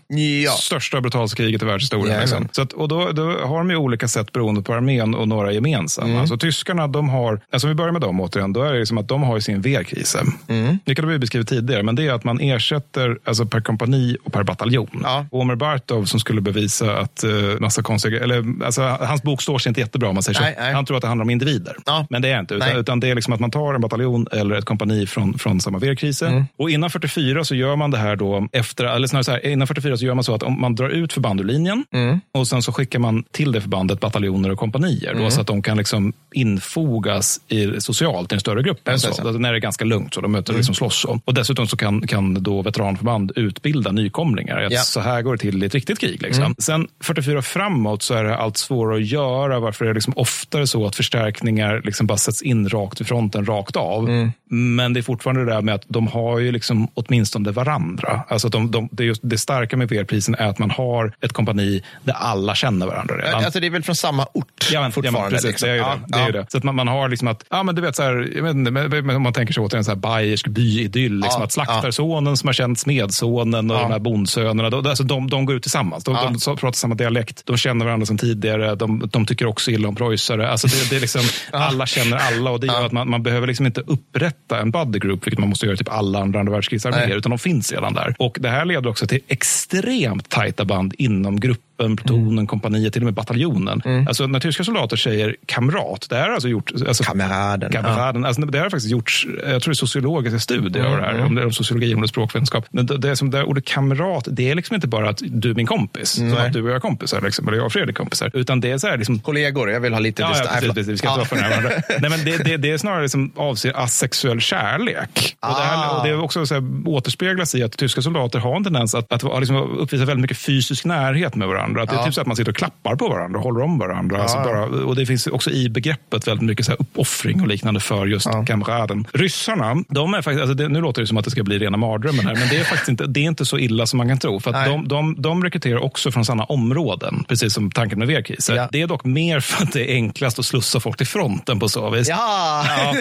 Ja. Största brutalskriget i världshistorien. Ja, liksom. så att, och då, då har de ju olika sätt beroende på armén och några gemensamma. Mm. Alltså tyskarna, de har, alltså om vi börjar med dem återigen, då är det liksom att de har ju sin V-kris. Mm. Det kan vi beskrivit tidigare, men det är att man ersätter alltså per kompani och per bataljon. Ja. Omer Bartov som skulle bevisa att uh, massa konstiga, eller alltså, hans bok står sig inte jättebra om man säger Nej, så. nej. Han tror att det handlar om individer. Ja. Men det är inte, utan, utan det är liksom att man tar en bataljon eller ett kompani från, från samma V-kriser. Mm. Och innan 44 så gör man det här då efter, eller snarare så här, innan 44 så gör man så att om man drar ut förband ur linjen Mm. och sen så skickar man till det förbandet bataljoner och kompanier Mm. då, så att de kan liksom infogas i, socialt i en större grupp. Just Så, så. alltså när det är ganska lugnt så de möter Mm. liksom slåss. Så. Och dessutom så kan, kan då veteranförband utbilda nykomlingar. Att Ja. Så här går det till i ett riktigt krig. Liksom. Mm. Sen 44 framåt så är det allt svårare att göra. Varför är det liksom oftare så att förstärkningar liksom bara sätts in rakt i fronten, rakt av. Mm. Men det är fortfarande det där med att de har ju liksom åtminstone varandra. Alltså de, de, det, är just, det starka med VR-prisen är att man har ett kompani där alla känner varandra redan. Alltså det är väl från samma ort Ja, men, fortfarande? ja, men precis, liksom. det är ju Ja, det. det, är ja. det. Så att man, man har liksom att, ja men du vet så här, jag vet inte, om man tänker sig återigen så här bayersk byidyll, liksom Ja, att slaktarsonen som har känt smedsonen och de här bondsönerna, då, alltså de, de går ut tillsammans. De, de pratar samma dialekt, de känner varandra sedan tidigare, de, de tycker också illa om preussare. Alltså det, det är liksom, alla känner alla och det gör att man, man behöver liksom inte upprätta en buddy group, vilket man måste göra i typ alla andra andra världskrigsarméer, utan de finns redan där. Och det här leder också till extremt tajta band inom gruppen, plutonen, Mm. kompaniet, till och med bataljonen. Alltså när tyska soldater säger kamrat, det här har alltså gjort... Alltså, Kameraden. kameraden. Alltså, det här har faktiskt gjorts, jag tror det är sociologiska studier av det här, om det är om sociologi om det är språkvetenskap. Men det, det, är som det ordet kamrat, det är liksom inte bara att du är min kompis, som Nej. att du och jag är kompisar, liksom, eller jag och Fredrik är kompisar, utan det är så här liksom, Kollegor, jag vill ha lite Ja, ja, distans. precis, Nej, precis. Vi ska inte vara för nära. Nej, men det, det, det är snarare som avser asexuell kärlek. Och det, här, Ah. och det är också så här, återspeglas i att tyska soldater har en tendens att, att vara- liksom, uppvisa väldigt mycket fysisk närhet med varandra. Att Det är Ja. typ så att man sitter och klappar på varandra och håller om varandra. Alltså bara, och det finns också i begreppet väldigt mycket så här uppoffring och liknande för just kamraden. Ryssarna, de är faktiskt, alltså det, nu låter det som att det ska bli rena mardrömmen här, men det är faktiskt inte, det är inte så illa som man kan tro. För att de, de, de rekryterar också från samma områden, precis som tanken med V-kriser. Ja. Det är dock mer för att det är enklast att slussa folk till fronten på så vis. Ja! Ja.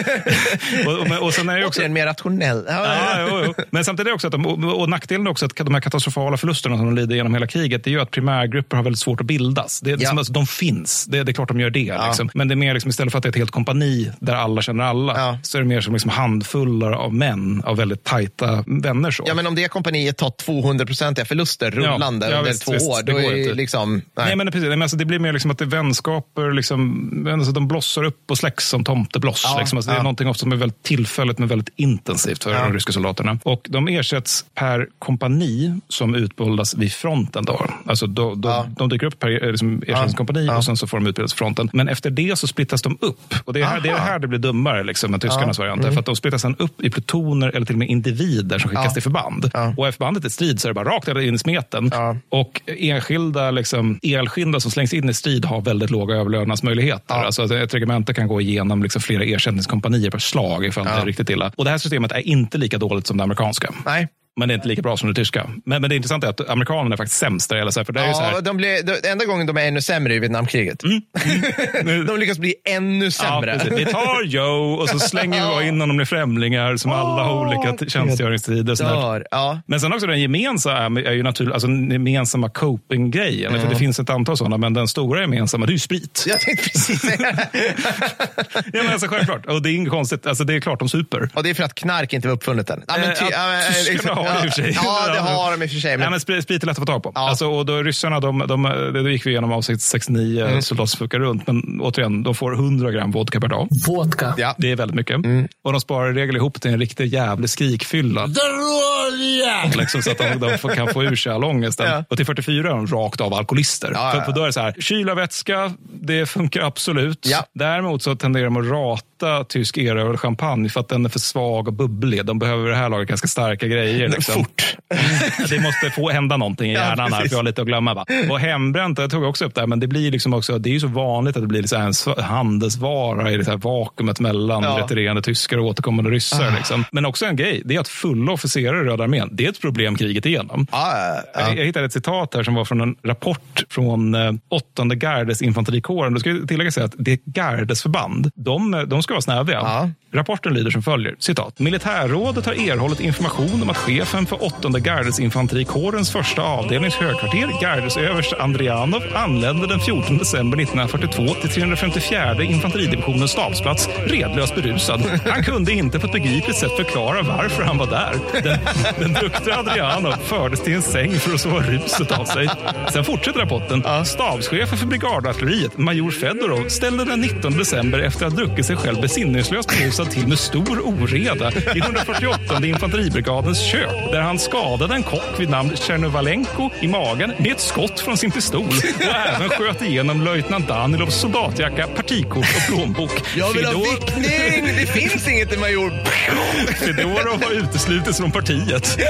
Och, och, och sen är det också... Återigen mer rationell. Ja, Ja, jo, jo. Men samtidigt är också att de, och och nackdelen är också att de här katastrofala förlusterna som de lider genom hela kriget, det är ju att primärgrupper har väldigt svårt att bildas. Det är, Ja. som, alltså, de finns, det, det är klart de gör det. Liksom. Men det är mer liksom, istället för att det är ett helt kompani där alla känner alla, Ja. så är det mer som liksom handfullar av män, av väldigt tajta vänner. Så. Ja, men om det kompaniet tar 200-procentiga förluster rullande ja, under visst, två visst, år, då är det liksom... Nej. Nej, men precis, men alltså, det blir mer liksom att det är vänskaper, liksom, alltså, de blossar upp och släcks som tomtebloss. Ja, liksom. alltså, det är ja. någonting ofta som är väldigt tillfälligt men väldigt intensivt för Ja. de ryska soldaterna. Och de ersätts per kompani som utbildas vid fronten. Då. Alltså, då, då, Ja. De dyker upp per eh, liksom, ersättningskompani Ja. och sen så får de utbildas fronten. Men efter det så splittas de upp. Och det är här, det, är här det blir dummare liksom, med tyskarnas Ja. Mm. variant. För att de splittas sen upp i plutoner eller till och med individer som skickas Ja. till förband. Ja. Och är förbandet i strid så är det bara rakt in i smeten. Ja. Och enskilda liksom, elskilda som slängs in i strid har väldigt låga överlevnadsmöjligheter. Ja. Alltså, ett regemente kan gå igenom liksom, flera ersättningskompanier per slag ifall det är riktigt illa. Och det här systemet är inte lika dåligt som det amerikanska. Nej. Men det är inte lika bra som det tyska. Men, men det intressanta är att amerikanerna är faktiskt sämst där. För det är ju så Ja, här, de blir, de, enda gången de är ännu sämre i Vietnamkriget. de lyckas bli ännu Ja, sämre. precis. vi tar Joe och så slänger vi in honom i främlingar som alla har olika tjänstgöringstider. och sånt där. Dör. Ja. Men sen också den gemensamma är ju naturligt, alltså den gemensamma coping-grejen. För det finns ett antal sådana, men den stora gemensamma det är ju sprit. Jag tänkte precis säga det. Ja, men alltså, självklart. Och det är inget konstigt. Alltså, det är klart de super. Och det är för att knark inte var uppfunnet än. Ja, men ty, Eh, ja, men, eh, det i och för sig. Ja, det har de i och för sig. Men... Nej, men sprit är lätt att få tag på. Ja. Alltså, och då, ryssarna, de, de, det då gick vi igenom avsnitt 69, mm. soldater som fuckar runt. Men återigen, de får 100 gram vodka per dag. Vodka. Ja. Det är väldigt mycket. Och de sparar i regel ihop till en riktig jävlig skrikfylla. Liksom, så att de, de får, kan få ur sig all ångesten. Ja. Och till 44 är de rakt av alkoholister. Ja, ja, ja. för då är det så här, kyla vätska, det funkar absolut. Ja. Däremot så tenderar de att rata tysk erövrad champagne för att den är för svag och bubblig. De behöver det här laget ganska starka grejer. Liksom. Fort. Det måste få hända någonting i Ja, hjärnan här, precis. för jag har lite att glömma. Va? Och hembränt, jag tog jag också upp där, men det blir liksom också, det är ju så vanligt att det blir liksom en sv- handelsvara i det här vakuumet mellan Ja. retirerande tyskar och återkommande ryssar. Liksom. Men också en grej, det är att fulla officerare i Röda armén, det är ett problem kriget igenom. Ja, ja, ja. Jag, jag hittade ett citat här som var från en rapport från eh, åttonde gardes infanterikåren. Då ska jag tillägga sig att det är gardesförband. De, de ska vara snäviga. Ja. Rapporten lyder som följer. Citat. Militärrådet har erhållit information om att chefen för åttonde gardesinfanterikårens första avdelnings högkvarter, gardesöverste Andrianov, anlände den 14 december 1942 till 354 infanteridivisionens stabsplats redlöst berusad. Han kunde inte på ett begripligt sätt förklara varför han var där. Den, den druckne Adrianov fördes till en säng för att sova ruset av sig. Sen fortsätter rapporten. Stabschefen för brigadartilleriet, major Fedorov, ställde den 19 december efter att ha druckit sig själv besinningslöst berusad till med stor oreda i 148 infanteribrigadens kök där han skadade en kock vid namn Tjernovalenko i magen med ett skott från sin pistol och även sköt igenom löjtnant Danilovs soldatjacka, partikort och plånbok. Jag vill ha Fedor- vickning! Det finns inget i major. Fedorov har uteslutits från partiet.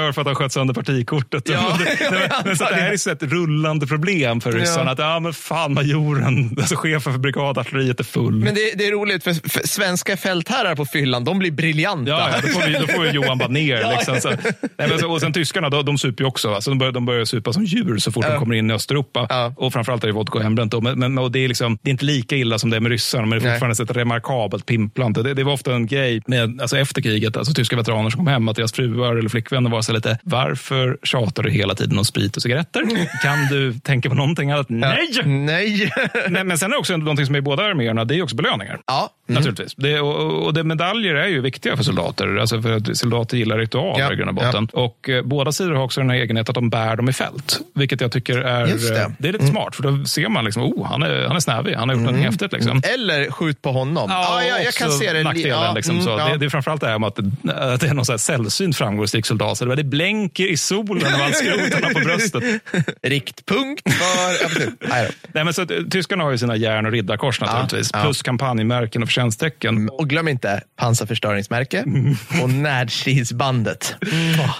Det var för att han sköt sönder partikortet. Ja. Men- men, men, så att det här är ett rullande problem för ryssarna. Ja. Att ja, men fan, majoren, alltså chefen för brigadartilleriet är full. Men det, det är roligt, för, för svenska fältherrar på fyllan, de blir briljanta. Ja, ja, då får, vi, då får vi Johan bara ner. Liksom, så. Nej, men, så- och sen tyskarna, de, de super ju också. Alltså, de, börjar, de börjar supa som djur så fort de kommer in i Östeuropa. Ja. Och framförallt är det vodka och hembränt. Men, men, och det, är liksom, det är inte lika illa som det är med ryssarna, men det är fortfarande ett remarkabelt pimplande. Det, det var ofta en grej med, alltså efter kriget, alltså tyska veteraner som kom hem, att deras fruar eller flickvänner var så lite, varför tjatar du hela tiden om sprit och cigaretter? Kan du tänka på någonting annat? Nej! Nej. Men, men sen är det också någonting som är i båda arméerna, det är också belöningar. Ja. Naturligtvis. Det, och, och det, medaljer är ju viktiga för soldater. Alltså för att soldater gillar ritualer Ja, i grund och botten. Och eh, båda sidor har också den här egenheten att de bär dem i fält. Vilket jag tycker är, det. eh, det är lite smart. För då ser man liksom, oh, han är, han är snävig. Han har gjort något häftigt. Liksom. Eller skjut på honom. Ja, jag, jag kan se det. Nackdelen. ja, liksom, mm, så. ja. Det, det är framförallt det här med att, att det är någon så här sällsynt framgångsrik soldat. Så det, det blänker i solen av skrotarna på bröstet. Riktpunkt för... Ja. Nej men så eh, tyskarna har ju sina järn och riddarkors naturligtvis. ja. Plus kampanjmärken och förtjänsttecken. Och glöm inte pansarförstöringsmärke och närstridsbandet.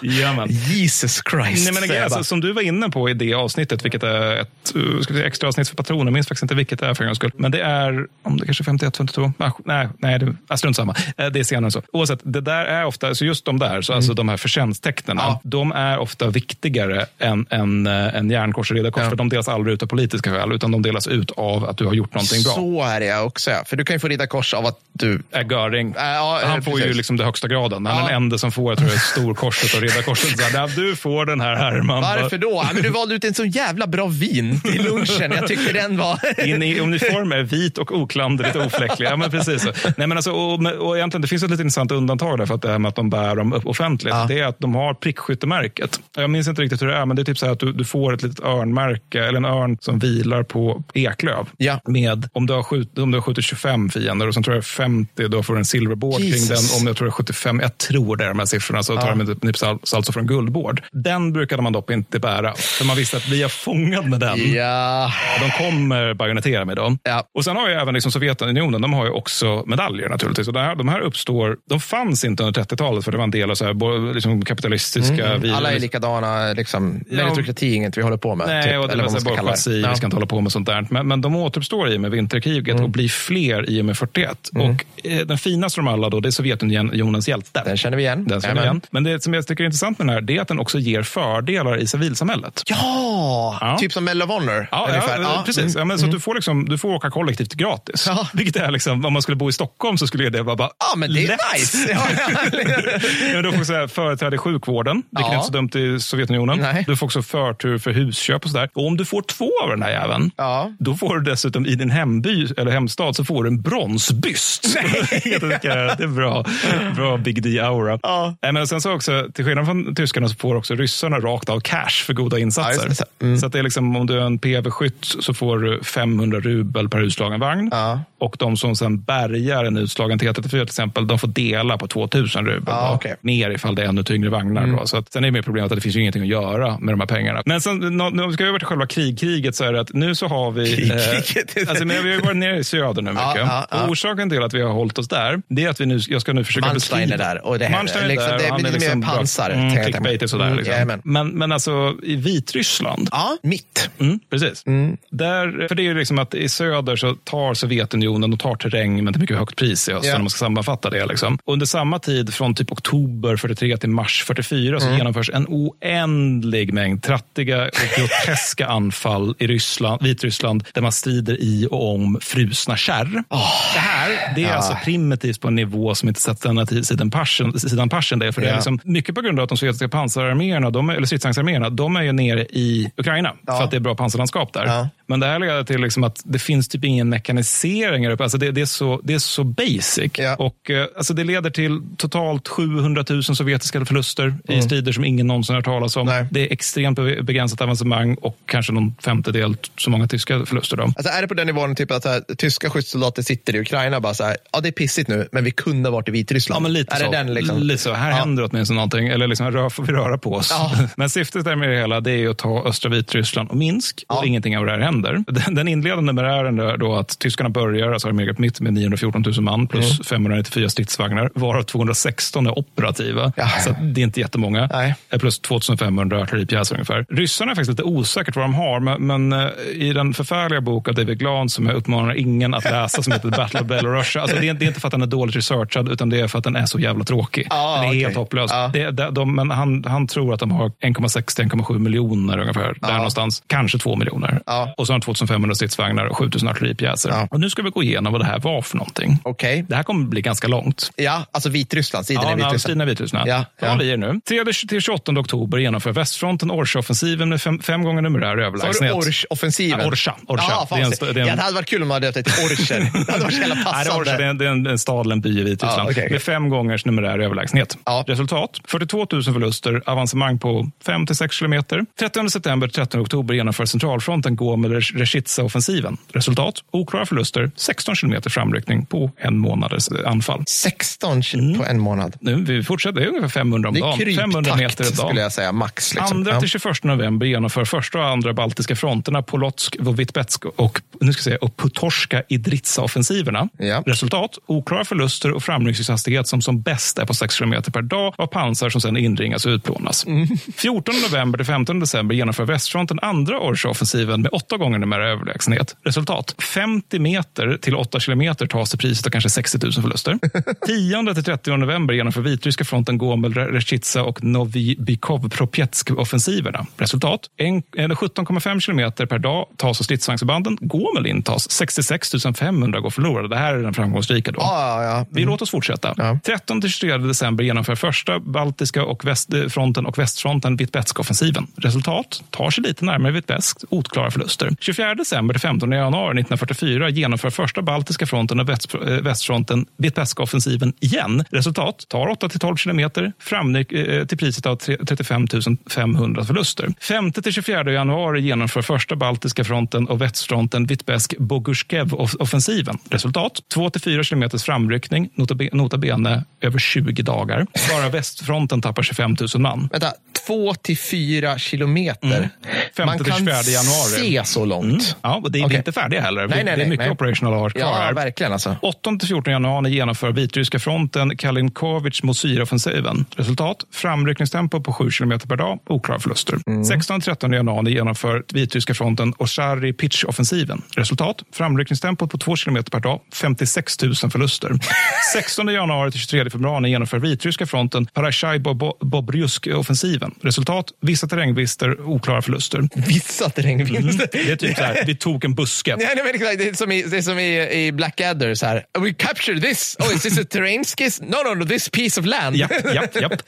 Jajamän. Jesus Christ. Nej, men, jag alltså, bara. som du var inne på i det avsnittet, vilket är ett uh, ska vi säga, extra avsnitt för patroner, jag minns faktiskt inte vilket det är för en gångs skull. Men det är, om det kanske är 51, 52, ah, nej, nej det, ah, strunt samma. Eh, Det är senare än så. Oavsett, det där är ofta, så just de där, så alltså de här förtjänsttecknen, Ja. de är ofta viktigare än, än, äh, än järnkors och riddarkors, för de delas aldrig ut av politiska skäl, utan de delas ut av att du har gjort någonting bra. Så är det också. Ja. För du kan ju få rida kors av att du... Är Göring. Äh, ja, han får ju precis. liksom det högsta graden. Han är Ja. den enda som får jag tror jag, storkorset och riddarkorset. Så här, "Ja, du får den här Herman. Varför då? Men du valde ut en så jävla bra vin till lunchen. Jag tyckte den var... Din i uniform är vit och oklanderligt ofläcklig. Ja, men precis. Nej, men alltså, och, och egentligen, det finns ett lite intressant undantag där för att det här med att de bär dem offentligt. Ja. Det är att de har prickskyttemärket. Jag minns inte riktigt hur det är, men det är typ så här att du, du får ett litet örnmärke eller en örn som vilar på eklöv. Ja. Med, om du, har skjut, om du har skjutit 25 fiender och sen tror jag 50, då får du en silverboard kring den. Om jag tror det är 75, jag tror det är de här siffrorna, så tar de en nypa sal- salt så får en guldboard. Den brukade man dock inte bära. För man visste att blir jag fångad med den, Ja. de kommer bajonettera mig då. Ja. Och sen har ju även liksom Sovjetunionen, de har ju också medaljer naturligtvis. Och här, de här uppstår, de fanns inte under 30-talet för det var en del av så här, liksom kapitalistiska... vi- Alla är likadana. Liksom, Ja. meritokrati är inget vi håller på med. Nej, typ, och det eller vad man ska kalla det. vi Ja. ska inte hålla på med sånt där. Men, men de återuppstår i och med vinterkriget Mm. och blir fler i och med 41. Och eh, den finaste av dem alla då, det är Sovjetunionens hjälte. Den känner vi igen. Den känner vi igen. Men det som jag tycker är intressant med den här, det är att den också ger fördelar i civilsamhället. Ja, Ja. typ som Medal of Honor. Ja, ungefär. ja, precis. Mm. Ja, men så att du, får liksom, du får åka kollektivt gratis. Ja. Vilket är liksom, om man skulle bo i Stockholm så skulle det vara bara Ja, men det är lätt. nice. Ja, du får också företräde i sjukvården, vilket Ja. är inte så dumt i Sovjetunionen. Nej. Du får också förtur för husköp och sådär. Och om du får två av den här jäveln, Ja. då får du dessutom i din hemby eller hemstad så får du en dödsbyst. det är bra. Bra Big D-aura. Ja. Men sen så också, till skillnad från tyskarna så får också ryssarna rakt av cash för goda insatser. Ja, mm. Så att det är liksom, om du är en PV-skytt så får du 500 rubel per utslagen vagn. Ja. Och de som sen bärgar en utslagen T34 till exempel, de får dela på 2000 rubel. Ja, okay. Mer ifall det är ännu tyngre vagnar. Mm. Så att, sen är det mer problemet att det finns ju ingenting att göra med de här pengarna. Men sen, när vi ska över till själva krigkriget så är det att nu så har vi... Krigkriget? Eh, alltså, men vi har ju varit nere i söder nu mycket. Ja, ja. Orsaken till att vi har hållit oss där, det är att vi nu, jag ska nu försöka Manstein beskriva... är där. Och det här, Manstein är liksom, där. Det är lite mer pansar. Mm, clickbait och sådär. Mm, liksom. men, men alltså i Vitryssland. Ja, mitt. Mm, precis. Mm. Där, för det är ju liksom att i söder så tar Sovjetunionen och tar terräng men till mycket högt pris i öst. Yeah. Om man ska sammanfatta det. Liksom. Under samma tid, från typ oktober 43 till mars 44, så mm. genomförs en oändlig mängd trattiga och groteska anfall i Ryssland, Vitryssland där man strider i och om frusna kärr. Oh. Det här det är ja. alltså primitivt på en nivå som inte sett denna tid sedan Persen. Sidan Persen det, för ja. det är liksom, mycket på grund av att de sovjetiska pansararméerna, de, eller stridsvagnsarméerna, de är ju nere i Ukraina ja. för att det är bra pansarlandskap där. Men det här leder till liksom att det finns typ ingen mekanisering här uppe. Alltså det, det, är så, det är så basic. Och, eh, alltså det leder till totalt 700 000 sovjetiska förluster mm. i strider som ingen någonsin har talas om. Nej. Det är extremt begränsat avancemang och kanske någon femtedel så många tyska förluster. Då. Alltså är det på den nivån typ att här, tyska skyddssoldater sitter i Ukraina och bara så här, ja det är pissigt nu, men vi kunde ha varit i Vitryssland. Ja, men lite, är så. Det den, liksom? lite så. Här ja. händer åtminstone någonting, eller liksom, rör, får vi röra på oss. Ja. Men syftet med det hela det är att ta östra Vitryssland och Minsk ja. och ingenting av det här händer. Den, den inledande numerären är då att tyskarna börjar, alltså armégrupp mitt med 914 000 man plus mm. 594 stridsvagnar, varav 216 är operativa. Ja. Så det är inte jättemånga. Nej. Plus 2500 artilleripjäser ungefär. Ryssarna är faktiskt lite osäkert vad de har, men, men eh, i den förfärliga bok av David Glahn som jag uppmanar ingen att läsa som heter Battle of Belarus. Alltså det, är, det är inte för att den är dåligt researchad, utan det är för att den är så jävla tråkig. Ah, den är okay. helt hopplös. Ah. Det, det, de, men han, han tror att de har 1,6-1,7 miljoner ungefär. Ah. Där någonstans. Kanske 2 miljoner. Och så har de 2500 stridsvagnar och 7000 artilleripjäser. Och nu ska vi gå igenom vad det här var för någonting. Okay. Det här kommer bli ganska långt. Ja, alltså Vitryssland. Sidan ja, i Vitryssland. Vitryssland. Ja, ja. Håll i er nu. 3-28 oktober genomför västfronten Orsha-offensiven med fem, fem gånger numerär överlägsenhet. Sa du Orsh-offensiven? Ja, Orsha. Orsha. Ja, det, är en, det, är en... ja, det hade varit kul om man hade döpt det till Orcher. det hade varit så jävla passande. Nej, det, är det, är en, det är en, en stad eller en by i Vitryssland. Ja, okay, okay. Med fem gångers numerär överlägsenhet. Ja. Resultat? 42 000 förluster, avancemang på 5-6 kilometer. 30 september 13 oktober genomför centralfronten Gomel-Reshica-offensiven. Resultat? Oklara förluster, 16 kilometer framryckning på en månaders anfall. 16 mm. på en månad? Nu, vi fortsätter, det är ungefär 500 om dagen. Det är 500 meter om dagen. skulle jag säga, max. Liksom. 2 till 21 november genomför första och andra baltiska fronterna Polotsk, Vovitbetsk och, nu ska jag säga, och Putorska Idritsa-offensiverna. Ja. Resultat? Oklara förluster och framryckningshastighet som som bäst är på 6 km per dag av pansar som sedan inringas och utplånas. Mm. 14 november till 15 december genomför västfronten andra Orsha-offensiven med åtta gånger numera överlägsenhet. Resultat? 50 meter till 8 kilometer tas till priset av kanske 60 000 förluster. 10 till 30 november genomför vitryska fronten Gomel, Rechitsa och Novibikov-Propetsk-offensiverna. Resultat? 17,5 kilometer per dag tas av stridsvagnsförbanden. Gomel intas. 66 500 går förlorade. Det här är den framgångsrika. Då. Ah, ja, ja. Mm. Vi låter oss fortsätta. Ja. 13 till 23 december genomför första baltiska och västfronten och västfronten Vitebsk-offensiven. Resultat? Tar sig lite närmare Vitebsk. Oklara förluster. 24 december till 15 januari 1944 genomför första baltiska fronten och väst, eh, västfronten Vitebsk-offensiven igen. Resultat? Tar 8 till 12 kilometer. Framryck eh, till priset av 35 500 förluster. 5 till 24 januari genomför första baltiska fronten och västfronten Vitebsk Bogushkev-offensiven. Resultat? 2 till 4 kilometers framryckning, nota bene över 20 dagar. Bara västfronten tappar 25 000 man. Vänta, 2 till 4 kilometer? Mm. Man kan januari. se så långt? Mm. Ja, och det är okay. inte färdiga heller. Nej, nej, det är mycket nej. operational art kvar ja, verkligen alltså. 8 till 14 januari genomför vitryska fronten Kalinkovich mot Syroffensiven. Resultat? Framryckningstempo på 7 kilometer per dag, oklara förluster. Mm. 16 13 januari genomför vitryska fronten Oshari Pitch-offensiven. Resultat? Framryckningstempo på 2 kilometer per dag, 56 000 förluster. 16 januari till 23 februari genomför vitryska fronten Parashai Bobrjusk-offensiven. Resultat? Vissa terrängbrister, oklara förluster. vissa terrängvinster. Mm. Det är typ så här, vi tog en buske. Nej, nej, men exakt. det är som i, det är som i, i Blackadder. Så här. We captured this. Oh, is this a terrain skiss? No, no, no, this piece of land. Japp, japp, japp.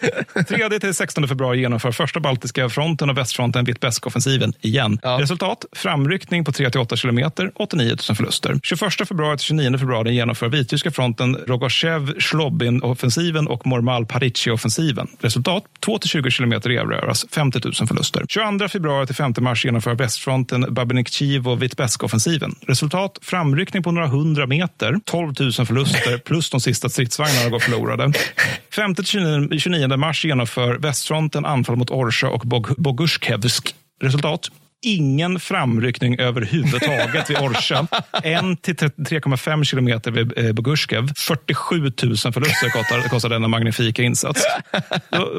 3 till 16 februari genomför första baltiska fronten och västfronten Vitebsk-offensiven igen. Ja. Resultat, framryckning på 3-8 kilometer, 89 000 förluster. 21 februari till 29 februari genomför vitryska fronten Rogashev-Shlobin-offensiven och Mormal-Parichi-offensiven. Resultat, 2-20 kilometer erövras, 50 000 förluster. 22 februari till 5 mars genomför västfronten Babenikchiv-Vitebsk-offensiven. Resultat, framryckning på några hundra meter, 12 000 förluster plus de sista stridsvagnarna går förlorade. 5-29 mars genomför västfronten anfall mot Orsha och Boguskevsk. Resultat, ingen framryckning överhuvudtaget vid Orsa. En till 3,5 kilometer vid Bogurskev. 47 000 förluster kostar, kostar denna magnifika insats.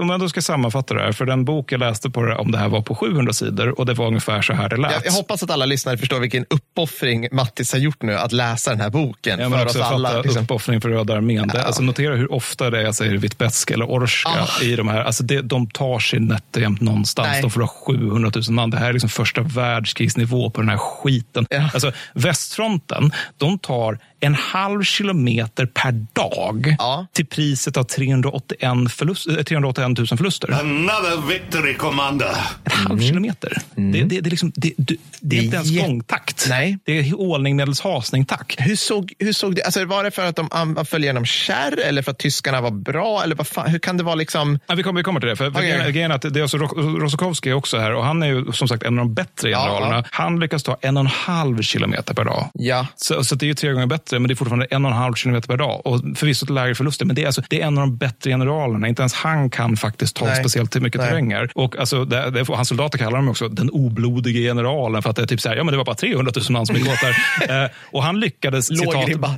Om jag då ska sammanfatta det här, för den bok jag läste på det, om det här var på 700 sidor och det var ungefär så här det lät. Jag, jag hoppas att alla lyssnare förstår vilken uppoffring Mattis har gjort nu att läsa den här boken. Ja, för oss alla. Liksom. Uppoffring för Röda armén. Ja. Alltså, notera hur ofta det är jag säger Vitebsk eller Orska ah. i de här. Alltså, det, de tar sig nätt och jämt någonstans. Nej. De förlorar 700 000 man. Det här är liksom första första världskrigsnivå på den här skiten. Ja. Alltså, västfronten, de tar en halv kilometer per dag ja. till priset av 381, förlust, 381 000 förluster. Another victory, commander. En halv mm. kilometer. Mm. Det, det, det, liksom, det, det, det, är inte ens gångtakt. Nej. Det är ålning medels hasning takt. Hur såg, hur såg det alltså Var det för att de följde genom kärr eller för att tyskarna var bra? Eller vad fan, hur kan det vara liksom? Ja, vi, kommer, vi kommer till det. För, okay. för att det är alltså, Rosokovskij är också här och han är ju som sagt en av de bättre generalerna. Ja, ja. Han lyckas ta en och en halv kilometer per dag. Ja. Så, så det är ju tre gånger bättre bättre, men det är fortfarande en och en halv kilometer per dag. Och förvisso lägre förluster, men det är, alltså, det är en av de bättre generalerna. Inte ens han kan faktiskt ta Nej. speciellt mycket Nej. terränger. Och alltså, det, det, hans soldater kallar honom också den oblodige generalen för att det är typ så här, ja men det var bara 300 000 man som gick åt där. eh, och han lyckades... Låg citat, ribba.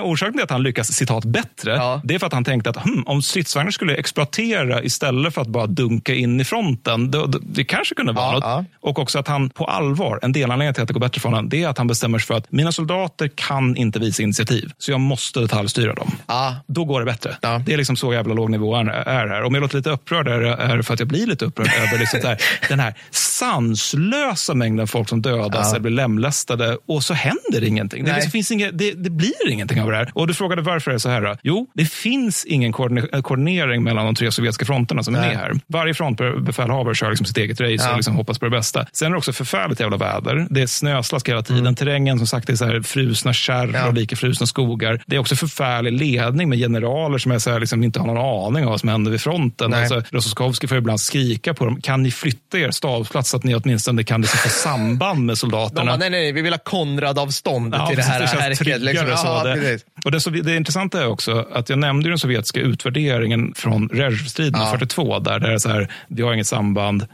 orsaken till att han lyckas citat bättre, ja. det är för att han tänkte att hm, om stridsvagnar skulle exploatera istället för att bara dunka in i fronten, det, det, det kanske kunde vara ja, något. Ja. Och också att han på allvar, en delanledning till att det går bättre för honom, det är att han bestämmer sig för att mina soldater soldater kan inte visa initiativ, så jag måste detaljstyra dem. Ah. Då går det bättre. Ah. Det är liksom så jävla låg nivå är här. Om jag låter lite upprörd är det för att jag blir lite upprörd över liksom här, den här sanslösa mängden folk som dödas ah. eller blir lemlästade och så händer ingenting. Det, liksom finns inget, det, det, blir ingenting av det här. Och du frågade varför det är så här. Jo, det finns ingen koordinering mellan de tre sovjetiska fronterna som är med här. Varje frontbefälhavare kör liksom sitt eget race och liksom hoppas på det bästa. Sen är det också förfärligt jävla väder. Det är snöslask hela tiden. Mm. Terrängen som sagt är så här frusna kärr ja. och lika frusna skogar. Det är också förfärlig ledning med generaler som är så här, liksom, inte har någon aning om vad som händer vid fronten. Alltså, Rososkovskij får ibland skrika på dem. Kan ni flytta er stabsplats så att ni åtminstone kan liksom få samband med soldaterna? Bara, nej, nej, vi vill ha Konrad-avstånd ja, till det här härket. Liksom. Ja, det, och det, det intressanta är också att jag nämnde den sovjetiska utvärderingen från Rezjevstriden ja. 42, där det är så här, vi har inget samband,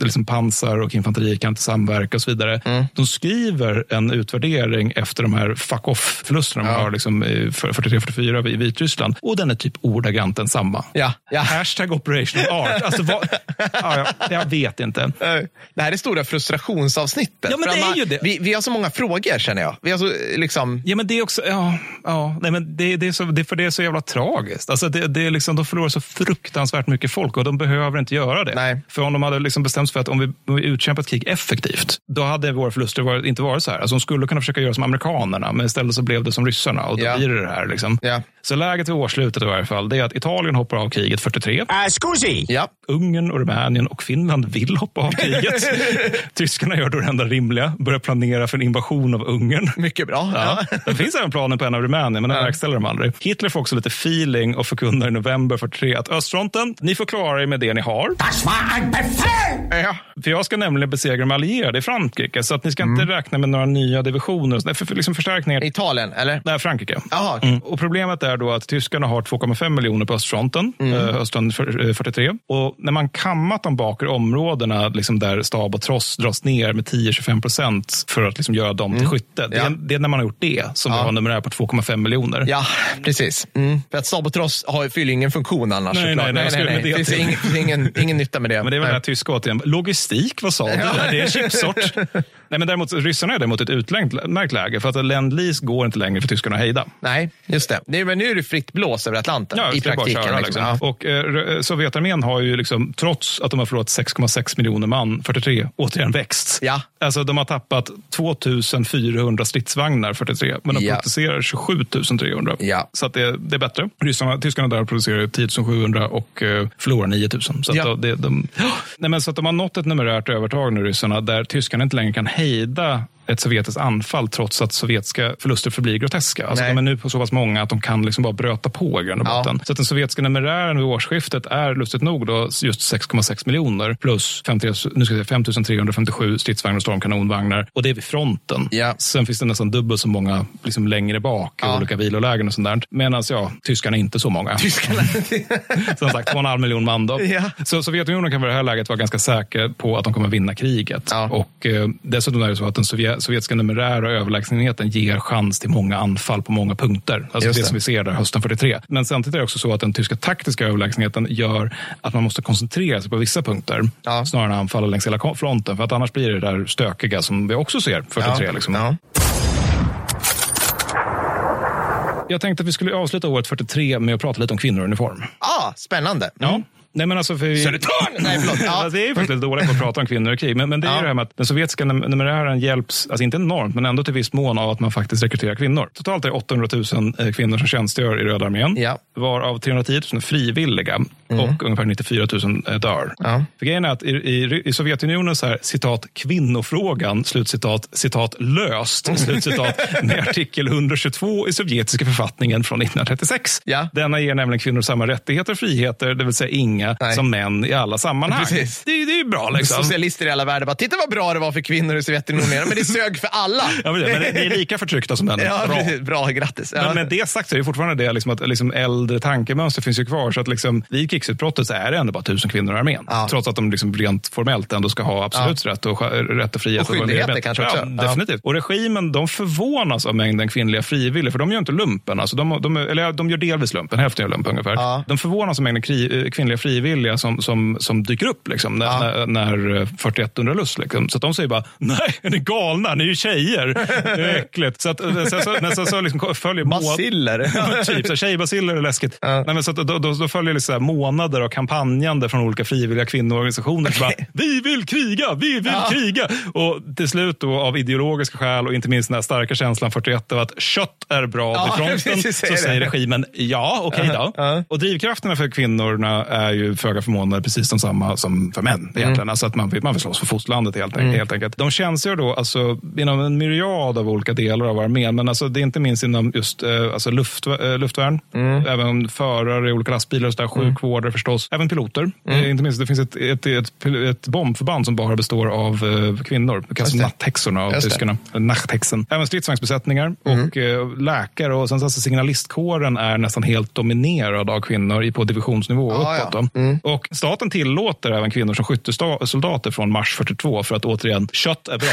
liksom pansar och infanteri kan inte samverka och så vidare. Mm. De skriver en utvärdering efter de här fuck off-förlusterna ja. man har liksom 43-44 i Vitryssland. Och den är typ ordagrant densamma. Ja. Ja. Hashtag operational art. Alltså, vad, ja, jag vet inte. Det här är stora frustrationsavsnittet. Ja, men det är ju det. Vi, vi har så många frågor känner jag. Vi har så, liksom... Ja, men det är också, ja, ja, nej, men det, det är så, det, för det är så jävla tragiskt. Alltså, det, det är liksom, de förlorar så fruktansvärt mycket folk och de behöver inte göra det. Nej. För om de hade liksom bestämt sig för att om vi, om vi utkämpar ett krig effektivt, då hade våra förluster varit, inte varit så här. Alltså, de skulle kunna försöka göra som amerikanerna, men istället så blev det som ryssarna och då ja. blir det det här. Liksom. Ja. Så läget vid årsslutet i varje fall, det är att Italien hoppar av kriget 43. Äh, scusi! Ja. Ungern, och Rumänien och Finland vill hoppa av kriget. Tyskarna gör då det enda rimliga, börjar planera för en invasion av Ungern. Mycket bra. Ja. ja. Det finns även planer på en av Rumänien, men den ja. verkställer de aldrig. Hitler får också lite feeling och förkunnar i november 43 att östfronten, ni får klara er med det ni har. Das war ein Befehl! Ja. För jag ska nämligen besegra de allierade i Frankrike, så att ni ska mm. inte räkna med några nya divisioner. För, för, liksom förstärkningar. Italien, eller? Nej, Frankrike. Aha, okay. mm. Och problemet är då att tyskarna har 2,5 miljoner på östfronten, mm. eh, hösten 43. Och när man kammat de bakre områdena liksom där stab och tross dras ner med 10-25 procent för att liksom göra dem till mm. skytte. Det, ja. är, det är när man har gjort det som ja. vi har numerär på 2,5 miljoner. Ja, precis. Mm. För att stab och tross har, fyller ingen funktion annars. Nej, nej, nej, nej, nej, Det finns ingen, ingen, ingen nytta med det. Men det är väl det här tyska återigen. Logistik, vad sa du? Det är chipsort. Nej, men däremot, ryssarna är däremot ett utmärkt läge, för att Lend-Lease går inte längre för tyskarna att hejda. Nej, just det. Nej, men nu är det fritt blås över Atlanten ja, i praktiken. Köra, liksom. liksom. Ja. Och eh, Sovjetarmén har ju, liksom, trots att de har förlorat 6,6 miljoner man, 43, återigen växt. Ja. Alltså, de har tappat 2400 stridsvagnar, 43, men de Ja. producerar 27 300. Ja. Så att det, det är bättre. Ryssarna, tyskarna där producerar 10 700 och eh, förlorar 9 000. Så, att Ja. det, de, Nej, men så att de har nått ett numerärt övertag nu, ryssarna, där tyskarna inte längre kan hejda ett sovjetiskt anfall trots att sovjetiska förluster förblir groteska. Alltså, Nej. de är nu på så pass många att de kan liksom bara bröta på i grund och Ja. botten. Så att den sovjetiska numerären vid årsskiftet är lustigt nog då just 6,6 miljoner plus 50, nu ska jag säga 5 357 stridsvagnar och stormkanonvagnar. Och det är vid fronten. Ja. Sen finns det nästan dubbelt så många liksom längre bak i Ja. olika vilolägen och sånt där. Medan ja, tyskarna är inte så många. Tyskarna. Som sagt, 2,5 miljon man då. Ja. Så Sovjetunionen kan vid det här läget vara ganska säker på att de kommer vinna kriget. Ja. Och eh, dessutom är det så att den sovje- sovjetiska numerära överlägsenheten ger chans till många anfall på många punkter. Alltså det, det. som vi ser där hösten 43. Men samtidigt är det också så att den tyska taktiska överlägsenheten gör att man måste koncentrera sig på vissa punkter Ja. snarare än anfalla längs hela fronten. För att annars blir det där stökiga som vi också ser 43. Ja. Liksom. Ja. Jag tänkte att vi skulle avsluta året 43 med att prata lite om kvinnor i uniform. Ah, spännande. Ja. Nej, men alltså för vi... Södertörn! Nej, förlåt. Ja. Det är faktiskt dåligt på att prata om kvinnor i krig. Men, men det är Ja. ju det här med att den sovjetiska num- numerären hjälps, alltså inte enormt, men ändå till viss mån av att man faktiskt rekryterar kvinnor. Totalt är det 800 000 eh, kvinnor som tjänstgör i Röda armén. Ja. Varav 310 000 är frivilliga och ungefär 94 000 eh, dör. Ja. För grejen är att i, i, i Sovjetunionen så här, citat, kvinnofrågan, slutcitat, citat, löst, slutcitat, med artikel 122 i sovjetiska författningen från 1936. Ja. Denna ger nämligen kvinnor samma rättigheter och friheter, det vill säga inga, Nej. som män i alla sammanhang. Precis. Det, är- det är ju bra liksom. Socialister i alla världar bara, titta vad bra det var för kvinnor i Sovjetunionen, men det sög för alla. Ja, men det är lika förtryckta som männen. Ja, bra. precis. Bra, grattis. Ja. Men med det sagt så är det fortfarande det liksom att liksom äldre tankemönster finns ju kvar. Så att liksom, vid krigsutbrottet så är det ändå bara tusen kvinnor i armén. Ja. Trots att de liksom rent formellt ändå ska ha absolut rätt, och, rätt och frihet. Och skyldigheter kanske också. Ja, Ja. definitivt. Och regimen de förvånas av mängden kvinnliga frivilliga. För de gör inte lumpen. Alltså de, de, eller ja, de gör delvis lumpen, hälften gör lumpen ungefär. Ja. De förvånas av mängden kri, eh, kvinnliga frivilliga som, som, som dyker upp liksom, när, Ja. när, när eh, 41 under lust. Liksom. Så de säger bara, nej, är ni galna? Ni är ju tjejer. Det är äckligt. Så att, eh, sen så, sen så liksom följer Basiller. Ja, typ, tjejbaciller är läskigt. Nej, men så att, då, då, då följer här månader av kampanjande från olika frivilliga kvinnoorganisationer. Så bara, vi vill kriga, vi vill Ja. kriga. Och till slut då, av ideologiska skäl och inte minst den här starka känslan 41 av att kött är bra Ja, vid fronten. så säger det. regimen ja, okej då. Ja. Och drivkrafterna för kvinnorna är ju föga förvånande precis de samma som för män. Egentligen. Mm. Alltså att man man vill slåss för fosterlandet helt, enkelt- helt enkelt. De tjänstgör då alltså, inom en myriad av olika delar av armén. Men alltså, det är inte minst inom just eh, alltså luft, eh, luftvärn. Mm. Även förare i olika lastbilar, och så där, sjukvårdare förstås. Även piloter. Mm. Eh, inte minst, det finns ett, ett, ett, ett bombförband som bara består av eh, kvinnor. Det kallas natthäxorna av tyskarna. Nachthäxen. Även stridsvagnsbesättningar Mm. och eh, läkare. Och sen så alltså signalistkåren är nästan helt dominerad av kvinnor på divisionsnivå och Ah, uppåt. ja. Då. Och staten tillåter även kvinnor som skyttesoldater från mars 42 för att återigen, kött är bra.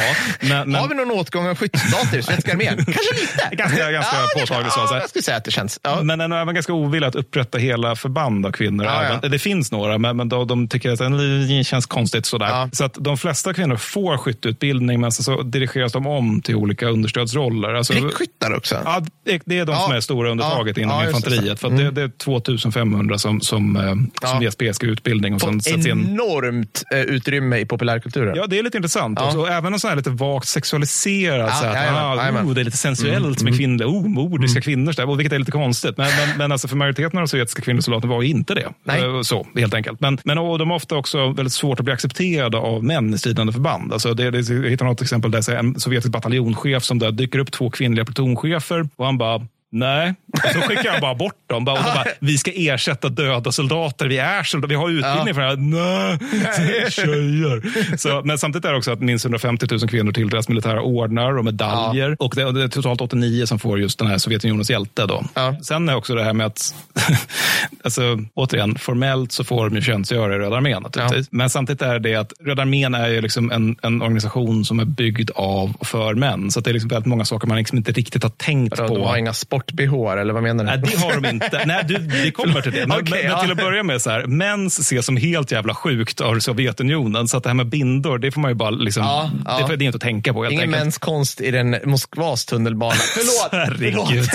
Men, men, Har vi någon åtgång av skyttesoldater i svenska armén? Kanske lite. Ganska- ganska ja, påtagligt Ja, jag skulle säga att det känns. Ja. men den är även ganska ovillig att upprätta hela förband av kvinnor. Ja, även. ja. Det finns några, men, men då, de tycker att det känns konstigt. Sådär. Så att de flesta kvinnor får skytteutbildning, men så, så dirigeras de om till olika understödsroller. Alltså, Prickskyttar också. Ja, det- är de som är stora undertaget inom infanteriet. För det, det är 2500 som, som, eh, som Ja. ges PSG-utbildning. Och sen Fått in. enormt eh, utrymme i populärkulturen. Ja, det är lite intressant. Ja. Och även en sån här lite vagt sexualiserad. Ja, så att, jajamän, ah, oh, det är lite sensuellt med kvinnor. Oh, modiska kvinnor. Så där, vilket är lite konstigt. Men, men, men alltså för majoriteten av de sovjetiska kvinnosoldater var ju inte det. Nej. Eh, Så, helt enkelt. Men, men och de är ofta också väldigt svårt att bli accepterade av män i stridande förband. Alltså det, det, jag hittar något exempel där en sovjetisk bataljonschef som där dyker upp två kvinnliga plutonchefer och han bara Nej, och så skickar han bara bort dem. Bara, och bara, vi ska ersätta döda soldater. Vi är soldater. Vi har utbildning Ja. för det här. Nej, tjejer. Så, men samtidigt är det också att minst 150 000 kvinnor tilldelas militära ordnar och medaljer. Och det, och det är totalt 89 som får just den här Sovjetunionens hjälte. Då. Ja. Sen är också det här med att, alltså, återigen, formellt så får de tjänstgöra i Röda armén. naturligtvis. Men samtidigt är det att Röda armén är ju liksom en, en organisation som är byggd av och för män. Så det är liksom väldigt många saker man liksom inte riktigt har tänkt De på. har inga sport-bh, eller vad menar du? Nej, det har de inte. Nej, du, vi kommer till det. Men, okay, men, ja. till att börja med, så här, mens ses som helt jävla sjukt av Sovjetunionen. Så att det här med bindor, det får man ju bara liksom, Ja, ja. Det, det är inte att tänka på helt Ingen enkelt. mäns konst i den Moskvas tunnelbana. Förlåt! Herregud.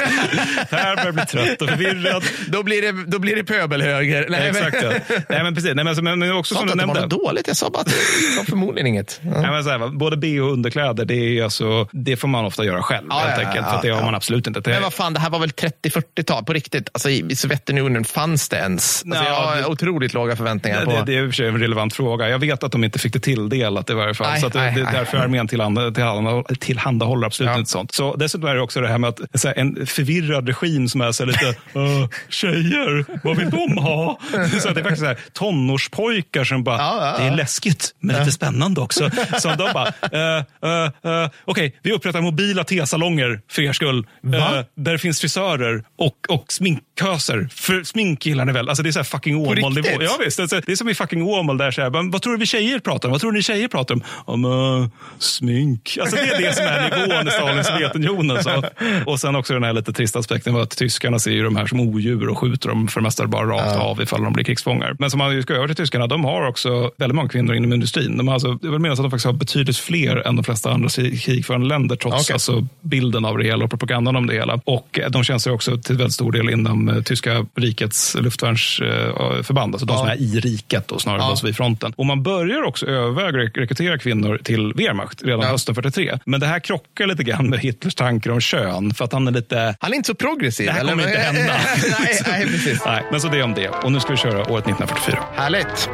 Per börjar bli trött och förvirrad. då, blir det, då blir det pöbelhöger. Nej, Exakt. Ja. Nej, men precis. Nej, men, alltså, men, men också Jag sa inte att det var något dåligt. Jag sa bara att det var förmodligen inget. Ja. Nej, men så här, både bh och underkläder, det, är alltså, det får man ofta göra själv. Ja, helt enkelt, för det har man absolut inte. Det, Men vad fan, det här var väl 30-40-tal på riktigt? Alltså, I Sovjetunionen fanns det ens? Alltså, Ja, jag har det- otroligt låga förväntningar det, på... det, det är i och för sig en relevant fråga. Jag vet att de inte fick det tilldelat i varje fall. Nej, så att det, nej, det nej. därför armén tillhanda, tillhanda, tillhandahåller absolut Ja. inte sånt. Så dessutom är det också det här med att här, en förvirrad regim som är så lite, uh, tjejer, vad vill de ha? Så det är faktiskt så här, tonårspojkar som bara, Ja, ja, det är läskigt men lite spännande också. Så de bara, uh, uh, uh, okej, vi upprättar mobila tesalonger för er skull. Uh, där finns frisörer och, och sminkköser. För smink gillar ni väl? Alltså det är så här fucking Åmål-nivå. Ja, visst, alltså, det är som i fucking Åmål där. Så här, men vad tror du vi tjejer pratar om? Vad tror ni tjejer pratar om? Om uh, smink. Alltså det är det som är nivån i Stalins Sovjetunionen. Så. Och sen också den här lite trista aspekten var att tyskarna ser ju de här som odjur och skjuter dem för det mesta bara rakt av ifall de blir krigsfångar. Men som man ska över till tyskarna, de har också väldigt många kvinnor inom industrin. De har alltså, jag vill minnas att de faktiskt har betydligt fler än de flesta andra krigförande länder trots Okej. alltså, bilden av det hela och propagandan om det hela. Och eh, de tjänstgör också till väldigt stor del inom eh, tyska rikets luftvärnsförband, alltså de som är i riket och snarare Ja. ja. vid fronten. Och man börjar också överväga att rekrytera kvinnor till Wehrmacht redan Ja. hösten 43. Men det här krockar lite grann med Hitlers tankar om kön för att han är lite Han är inte så progressiv. det här eller? kommer inte hända. nej, nej, precis. Nej, men så det om det. Och nu ska vi köra året 1944. Härligt.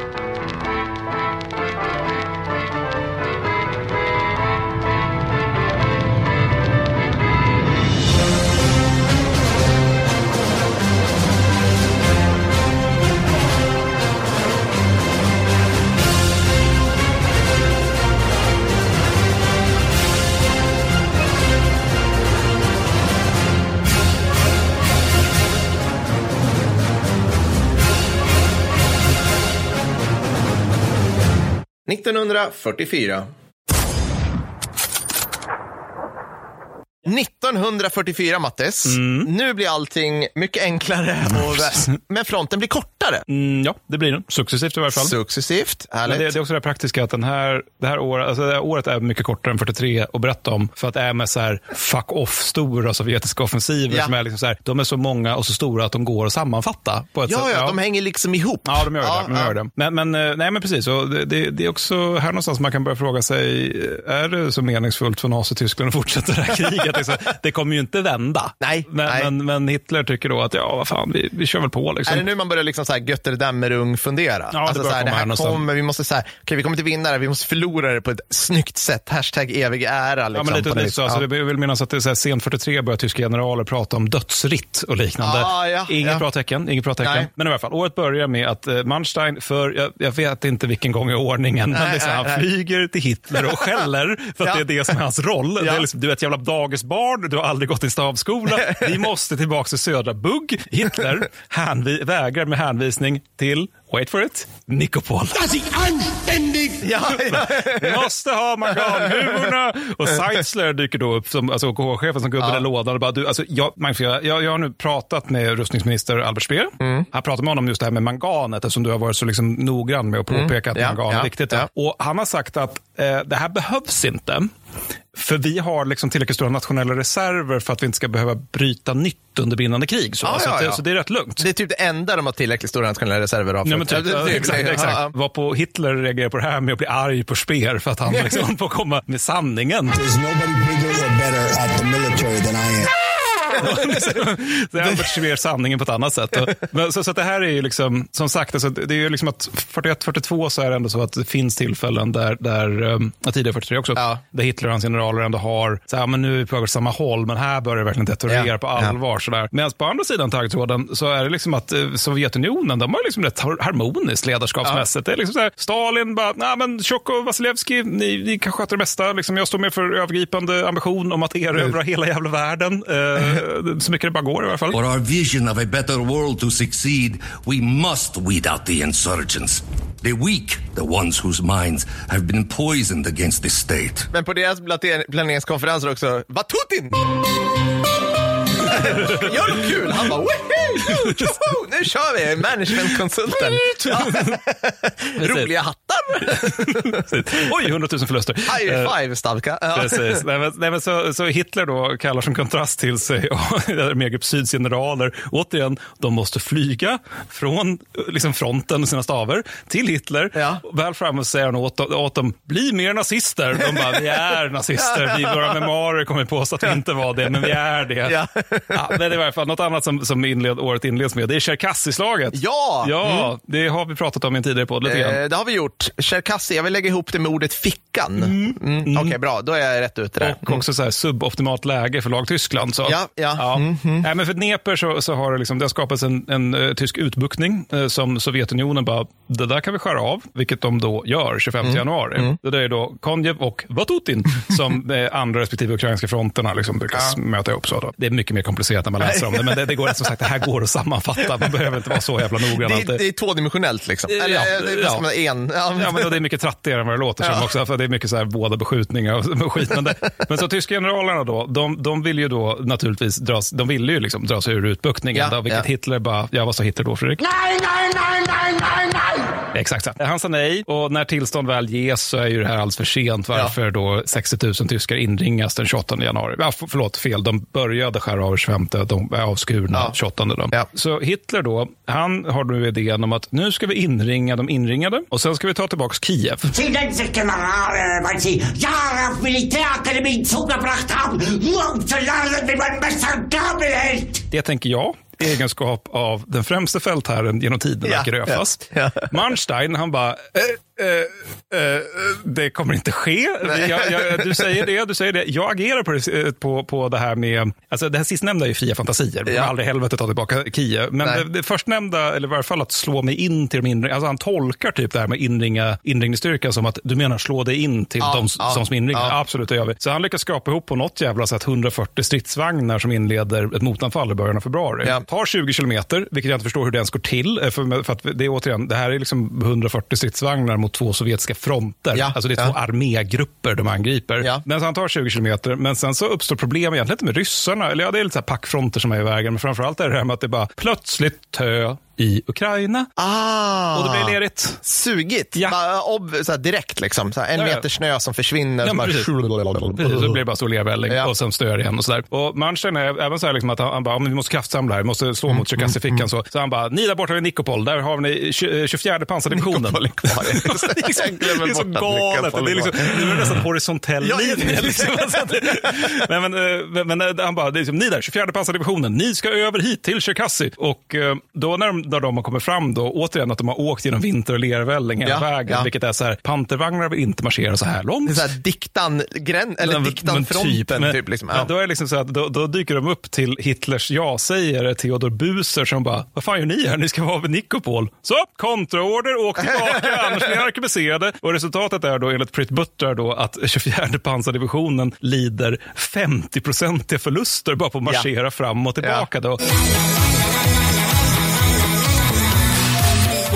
–1944. 1944, Mattes. Nu blir allting mycket enklare, och, men fronten blir kortare. Mm, ja, det blir den. Successivt i varje fall. Successivt. Härligt. det, det är också det praktiska att den här, det, här året, alltså det här året är mycket kortare än 43 att berätta om. För att det är med så här fuck off-stora sovjetiska offensiver Ja. som är liksom så här, de är så många och så stora att de går att sammanfatta. På ett ja, sätt. ja, de hänger liksom ihop. Ja, de gör Ja, det. De ja. gör det. Men, men, eh, nej, men precis. Och det, det, det är också här någonstans man kan börja fråga sig, eh, är det så meningsfullt för Nazityskland att fortsätta det här kriget? Liksom, det kommer ju inte vända. Nej, men, nej. Men, men Hitler tycker då att, ja, vad fan, vi, vi kör väl på. Liksom. Är det nu man börjar liksom så här Götterdammerung fundera? det alltså börjar så här, det här någonstans. kommer, vi måste så här, okej vi kommer inte vinna det, vi måste förlora det på ett snyggt sätt. Hashtag evig ära. Ja, Liksom, men lite på något lite vis. så. Alltså, Ja. Jag vill minnas att det är så här, sent 43 börjar tyska generaler prata om dödsritt och liknande. Ah, ja, inget ja. bra tecken. Inget bra tecken. Nej. Men i alla fall, året börjar med att eh, Manstein, för jag, jag vet inte vilken gång i ordningen, men Nej, det så här, nej, han flyger till Hitler och skäller för att Ja. det är det som är hans roll. Det Ja. är liksom, du ett jävla dagisbarn, du har aldrig gått i stavskola, vi måste tillbaka till södra Bugg. Hitler hänvi- vägrar med hänvisning till, wait for it, Nikopol. Dass ich anständig... Ja, ja. Vi måste ha manganhuvorna! Och Seitzler dyker då upp, som, alltså OKH-chefen som gubben Ja. i lådan. Och bara, du, alltså, jag, Magnus, jag, jag, har nu pratat med rustningsminister Albert Speer. Mm. Han pratar med honom just det här med manganet, eftersom du har varit så liksom noggrann med att påpeka att Mm. Ja, mangan är viktigt. Och han har sagt att eh, det här behövs inte. För vi har liksom tillräckligt stora nationella reserver för att vi inte ska behöva bryta nytt under brinnande krig. Så, Ja, så, ja, att, ja. så det är rätt lugnt. Det är typ det enda de har tillräckligt stora nationella reserver av. Ja, men typ, Ja, ja, det- exakt, ja, exakt. ja. Varpå Hitler reagerar på det här med att bli arg på Speer för att han liksom får komma med sanningen. There's nobody bigger or better at the military than I am. det är Albert sanningen på ett annat sätt. Men, så, så det här är ju liksom, som sagt, alltså, det är ju liksom att 41-42 så är det ändå så att det finns tillfällen där, där um, ja, tidigare 43 också, Ja. där Hitler och hans generaler ändå har, så här, men nu är vi på väg åt samma håll, men här börjar det verkligen detonera Ja. på allvar. Ja. Medan på andra sidan taggtråden så är det liksom att eh, Sovjetunionen, de har liksom rätt har- harmoniskt ledarskapsmässigt. Det är liksom så här, Stalin bara, nej men Tjocko och Vasilevski, ni, ni kan sköta det mesta. Liksom, jag står med för övergripande ambition om att erövra hela jävla världen. Eh, så mycket det bara går i alla fall. For our vision of a better world to succeed, we must weed out the insurgents. The weak, the ones whose minds have been poisoned against the state. Men på deras planeringskonferenser också, Vatutin! Gör något kul. Han bara, "Woohoo! Tjoho! nu kör vi. Managementkonsulten. Roliga hattar. Oj, 100 000 förluster. High five, Stavka. Ja. Precis. Nej, men, nej, men så, så Hitler då kallar som kontrast till sig Armégrupp Syds generaler. Återigen, de måste flyga från liksom, fronten och sina staver till Hitler. Ja. Väl framme säger han åt, åt dem, bli mer nazister. De bara, vi är nazister. Vi, våra memoarer kommer påstå att vi inte var det, men vi är det. Ja. Ja, men det är i alla fall något annat som, som inled, året inleds med. Det är Cherkassy-slaget. Ja! Ja, det har vi pratat om i en tidigare podd lite grann. Eh, det har vi gjort. Cherkassy, jag vill lägga ihop det med ordet fickan. Mm. Okej, bra. Då är jag rätt ute där. Och också så här suboptimalt läge för lag Tyskland. Så. Ja, ja. Mm, Nej, men för Dnepr så, så har det, liksom, det har skapats en, en uh, tysk utbuktning uh, som Sovjetunionen bara, det där kan vi skära av, vilket de då gör 25 Mm. januari. Det där är då Konjev och Vatutin som uh, andra respektive ukrainska fronterna liksom brukar Ja. möta ihop. Så då. Det är mycket mer komplicerat när man läser om det, men det, det går som sagt, det här går att sammanfatta. Man behöver inte vara så jävla noggrann. Det, alltid. det är tvådimensionellt liksom. Ja, Eller eh, det är ja. som en. Ja, Ja, men det är mycket trattigare än vad det låter som Ja. också. För det är mycket så här båda beskjutningar och skit. Men, det, men så tyska generalerna då, de, de vill ju då naturligtvis dras, de ville ju liksom dra sig ur utbuktningen. Ja, då, vilket ja. Hitler bara, ja vad sa Hitler då Fredrik? Nej, nej, nej, nej, nej! Exakt så. Han sa nej och när tillstånd väl ges så är ju det här alldeles för sent. Varför då 60 000 tyskar inringas den 28 januari. Ja, förlåt, fel. De började skära av 25, de är avskurna Ja. 28. Då. Ja. Så Hitler då, han har nu idén om att nu ska vi inringa de inringade och sen ska vi ta tillbaka Kiev. Sedan sich Generale, weil sie Jahre auf Militärakademien zugebracht haben, nur um zu lernen, wie man Messer und Gabel hält. Det tänker jag egenskap av den främste fältherren genom tiderna, Ja, Gröfast. ja, ja. Manstein, han bara, eh, eh, eh, det kommer inte ske. Jag, jag, du säger det, du säger det. Jag agerar på det, eh, på, på det här med, alltså det här sistnämnda är ju fria fantasier. Ja. aldrig i helvete ta tillbaka Kiev. Men Nej. det, det förstnämnda, eller i varje fall att slå mig in till de inre, alltså han tolkar typ det här med inringa, inringningsstyrkan som att du menar slå dig in till Ja, de ja, som, som inringar. ja. Absolut, det gör vi. Så han lyckas skrapa ihop på något jävla sätt 140 stridsvagnar som inleder ett motanfall i början av februari. Ja. Tar 20 kilometer, vilket jag inte förstår hur det ens går till. eh, För, för att det är återigen, det här är liksom 140 stridsvagnar mot två sovjetiska fronter. Ja, Alltså det är ja. två armégrupper de angriper. Ja. Men så han tar 20 kilometer, men sen så uppstår problem egentligen inte med ryssarna. Eller ja, det är lite så packfronter som är i vägen. Men framförallt är det här med att det bara plötsligt tö i Ukraina. Ah. Och det blir lerigt. Sugigt. Ja. Bara, ob, så direkt liksom. Så en Ja, meter snö som försvinner. Ja, bara, precis. Precis, så blir det bara stor lervälling Ja. och sen stör igen och sådär. Och Manstein är även så här liksom att han, han bara, "Ja, men vi måste kraftsamla här, vi måste slå Mm, mot Tjerkassy-fickan. Så, så han bara, ni där borta vid Nikopol, där har ni tju- 24 pansardivisionen. Nikopol är kvar. det är så, det är galet. Det är, liksom, det är nästan horisontell linje. Liksom. Det- men, men, eh, men, eh, han bara, det är liksom, ni där, 24 pansardivisionen, ni ska över hit till Tjerkassy. Och eh, då när de, när de har kommit fram, då, återigen att de har åkt genom vinter och lervälling hela Ja, vägen, ja. vilket är så här, pantervagnar vill inte marschera så här långt. Det är så här, diktan, gräns, eller Men- diktan men fronten. men, typ, liksom. ja. då är det liksom så att då, då dyker de upp till Hitlers ja-sägare Theodor Buser som bara, vad fan gör ni här? Ni ska vara vid Nikopol. Så, kontraorder, åk tillbaka, annars blir ni arkebuserade. Och resultatet är då enligt Pritt Butler då att 24 pansardivisionen lider 50-procentiga förluster bara på att marschera fram och tillbaka. Då.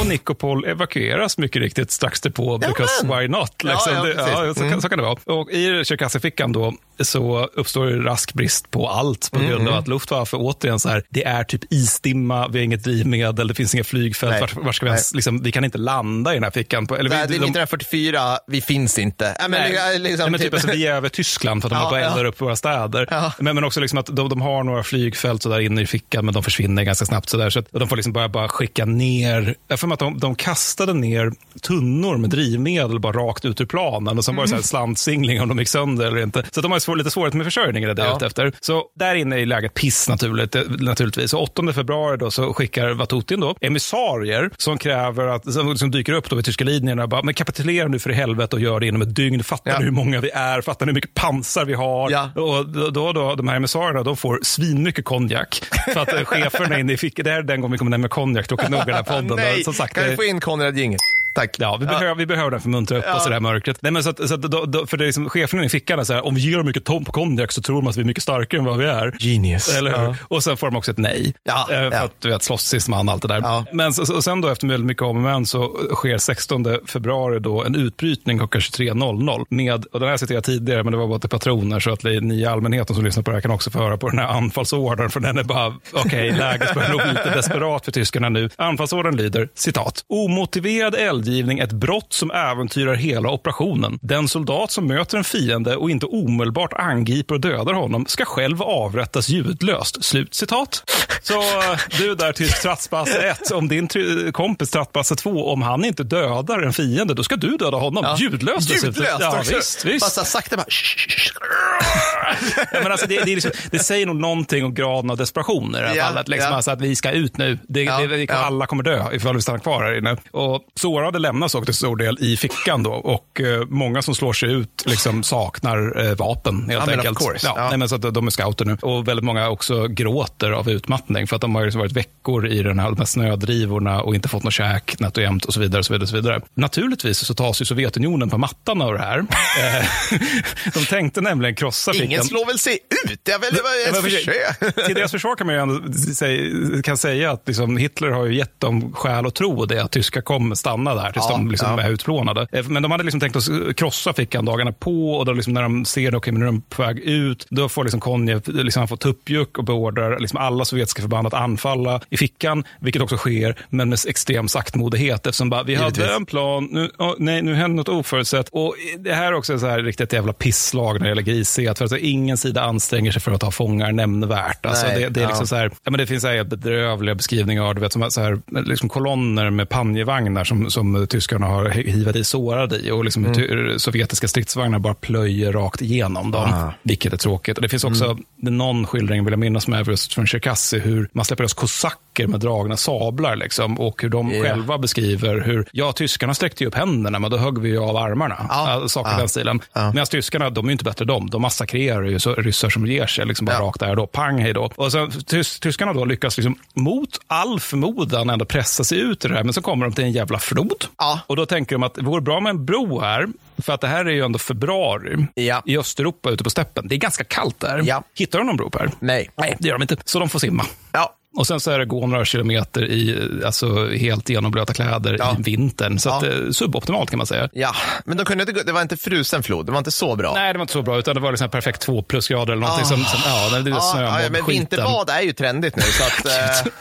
Och Nikopol evakueras mycket riktigt strax därpå, because men. why not? Ja, Liksom. ja, precis. ja, så, kan, så kan det vara. Och i Tjerkassyfickan då så uppstår det rask brist på allt på grund Mm, av att Luftwaffe återigen så här, det är typ isdimma, vi har inget drivmedel, det finns inga flygfält, Nej. var, var ska vi, ens, liksom, vi kan inte landa i den här fickan. På, eller Nej, vi, det är de- 1944, vi finns inte. Äh, men, Nej, liksom, Nej, men typ, alltså, vi är över Tyskland för att de Ja, ja. eldar upp våra städer. Ja. Men, men också liksom att de, de har några flygfält så där inne i fickan, men de försvinner ganska snabbt. Så där, så att, de får liksom bara, bara skicka ner, mig att de, de kastade ner tunnor med drivmedel bara rakt ut ur planen och sen var det så här slantsingling om de gick sönder eller inte. Så de har svår, lite svårighet med försörjningen är det Ja. efter. Så där inne är läget piss naturligt, naturligtvis. Så 8 februari då så skickar Vatutin då emissarier som kräver att, som, som dyker upp då vid tyska linjerna och bara, men kapitulera nu för i helvete och gör det inom ett dygn. Fattar Ja. ni hur många vi är? Fattar ni hur mycket pansar vi har? Ja. Och då, då, då, de här emissarierna de får svinmycket konjak. För att eh, cheferna inne i fickan, det här är den gången vi kommer nämna konjak, då kan nog den här podden. Nej, Sagt, kan vi få in Konrad Gingel? Tack. Ja, vi, behöver, vi behöver den för att muntra upp Ja. oss i det här mörkret. Nej, men så att, så att, då, då, för det är liksom, chefen i fickan är så här, om vi ger dem mycket tom på konjak så tror de att vi är mycket starkare än vad vi är. Genius. Eller hur? Ja. Och sen får de också ett nej. Ja, Eh, för ja. att du vet, slåss sist man, allt det där. Ja. Men så, och sen då efter väldigt mycket om och men så sker 16 februari då en utbrytning klockan 23.00 med, och den här citerade jag tidigare, men det var bara till patroner så att ni i allmänheten som lyssnar på det här kan också få höra på den här anfallsordern, för den är bara, okej, läget börjar nog bli lite desperat för tyskarna nu. Anfallsordern lyder, citat, omotiverad eldgivning ett brott som äventyrar hela operationen. Den soldat som möter en fiende och inte omedelbart angriper och dödar honom ska själv avrättas ljudlöst. Slut citat. Så eh, du där tysk trattbasse 1, om din kompis trattbasse 2, om han inte dödar en fiende, då ska du döda honom. Ljudlöst dessutom. Ljudlöst Ja, också. visst, visst. Bara så sakta bara... Ja, men alltså det, det, liksom, det säger nog någonting om graden av desperation i det här Ja, fallet. Liksom, ja. alltså att vi ska ut nu. Det, Ja, det, ja. Alla kommer dö ifall vi stannar kvar här inne. Och sårade lämnas också till stor del i fickan då. Och eh, många som slår sig ut liksom, saknar eh, vapen helt Ja, enkelt. Ja, Ja. Nej, men så att de är scouter nu. Och väldigt många också gråter av utmattning för att de har liksom varit veckor i den här, de här snödrivorna och inte fått något käk nätt och jämnt och så vidare. Och så vidare, och så vidare. Naturligtvis så tas ju Sovjetunionen på mattan av det här. Eh, de tänkte nämligen krossa fickan. Ingen slår väl sig ut? Bara Ja, ens men försök. Till deras försvar kan man ju ändå säga, kan säga att liksom Hitler har ju gett dem skäl att tro det, att tyskar kommer stanna där tills Ja, de liksom ja. är utplånade. Eh, Men de hade liksom tänkt att krossa fickan dagarna på och då liksom när de ser det, men nu är de på väg ut, då får liksom Konjev, liksom han får tuppjuck och beordrar liksom alla sovjetiska förband att anfalla i fickan, vilket också sker, men med extrem saktmodighet eftersom bara, vi Givetvis. hade en plan, nu, åh, nej, nu händer något oförutsett. Och det här är också så här riktigt jävla pisslag när det gäller grisighet, för alltså, ingen sida anstränger sig för att ta fångar nämnvärt. Alltså, Nej, det, det är liksom ja. så här, ja, men det finns så här bedrövliga beskrivningar du vet, som så här, liksom kolonner med panjevagnar som, som tyskarna har hivat i sårade i och liksom Mm. ty- sovjetiska stridsvagnar bara plöjer rakt igenom dem, Ah. vilket är tråkigt. Och det finns också Mm. någon skildring, vill jag minnas, med just från Cherkassy, hur man släpper lös kosacker med dragna sablar liksom, och hur de Ja. själva beskriver hur, ja, tyskarna sträckte ju upp händerna, men då högg vi ju av armarna. Ja. Ja, saker i Ja. den stilen. Ja. Medan tyskarna, de är ju inte bättre de. De massakrerar ju så, ryssar som ger sig, liksom bara Ja. rakt där då. Pang, hej då. Och sen tys, tyskarna då lyckas liksom mot all förmodan ändå pressa sig ut i det här, men så kommer de till en jävla flod. Ja. Och då tänker de att det vore bra med en bro här, för att det här är ju ändå februari Ja. i Östeuropa ute på steppen. Det är ganska kallt där. Ja. Hittar de någon bro Per? Nej. Nej, det gör de inte. Så de får simma. Ja. Och sen så är det gå några kilometer i alltså, helt genomblöta kläder Ja. i vintern. Så Ja. att, eh, suboptimalt kan man säga. Ja, men de kunde inte, det var inte frusen flod. Det var inte så bra. Nej, det var inte så bra, utan det var liksom perfekt två plusgrader eller någonting som, som, ja, det är Ja, snömobb, ja, men skiten. vinterbad är ju trendigt nu. Så att, eh,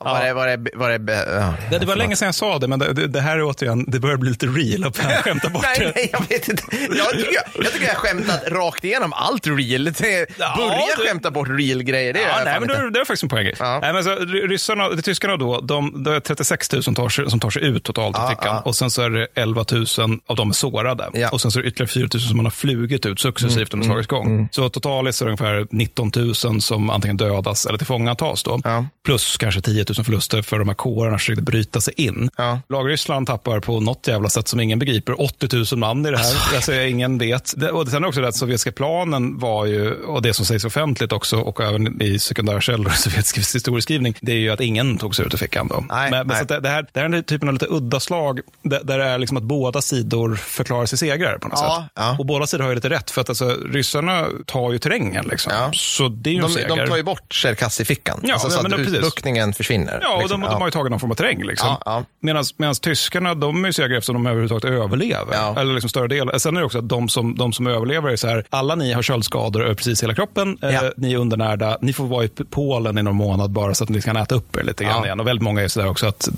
var det, var det, var det, ja. Det, det var länge sedan jag sa det, men det, det, här är återigen, det börjar bli lite real och jag skämtar bort nej, nej, jag vet inte. Jag tycker jag, jag, tycker jag skämtat rakt igenom allt real. Det, Ja, börja det- skämta bort real-grejer, det gör Ja, jag nej, men det är faktiskt en poäng. Ja. Nej, men så, ry- ryssarna, de, tyskarna då, de, det är 36 000 som tar sig, som tar sig ut totalt Ja, ja. Och sen så är det 11 000 av dem är sårade. Ja. Och sen så är det ytterligare 4 000 som man har flugit ut successivt under slagets gång. Så totalt så är det ungefär 19 000 som antingen dödas eller tillfångatas. Då. Ja. Plus kanske 10 000 förluster för de här kårerna som försökte bryta sig in. Ja. Lag-Ryssland tappar på något jävla sätt som ingen begriper 80 000 man i det här. Alltså, ingen vet. Det, och sen också det att sovjetiska planen var ju, och det som sägs offentligt också, och även i sekundära källor i sovjetisk historieskrivning, det är ju att ingen tog sig ut ur fickan. Då. Nej, men nej. så det, det, här, det här är den typen av lite udda slag där, där det är liksom att båda sidor förklarar sig segrare på något Ja, sätt. ja. Och båda sidor har ju lite rätt, för att alltså, ryssarna tar ju terrängen. Liksom. Ja. Så det är ju en De, seger. de tar ju bort Cherkassy-fickan. Ja, alltså, så men att utbuktningen försvinner. Ja, och liksom. de, de har ju tagit någon form av terräng. Liksom. Medan tyskarna, de är ju segrare eftersom de överhuvudtaget överlever. Ja. Eller liksom större del. Sen är det också att de som, de som överlever är så här, alla ni har köldskador över precis hela kroppen, eh, ni är undernärda, ni får vara i Polen i någon månad bara så att ni kan äta upp er lite grann Ja. igen. Och väldigt många är så där också att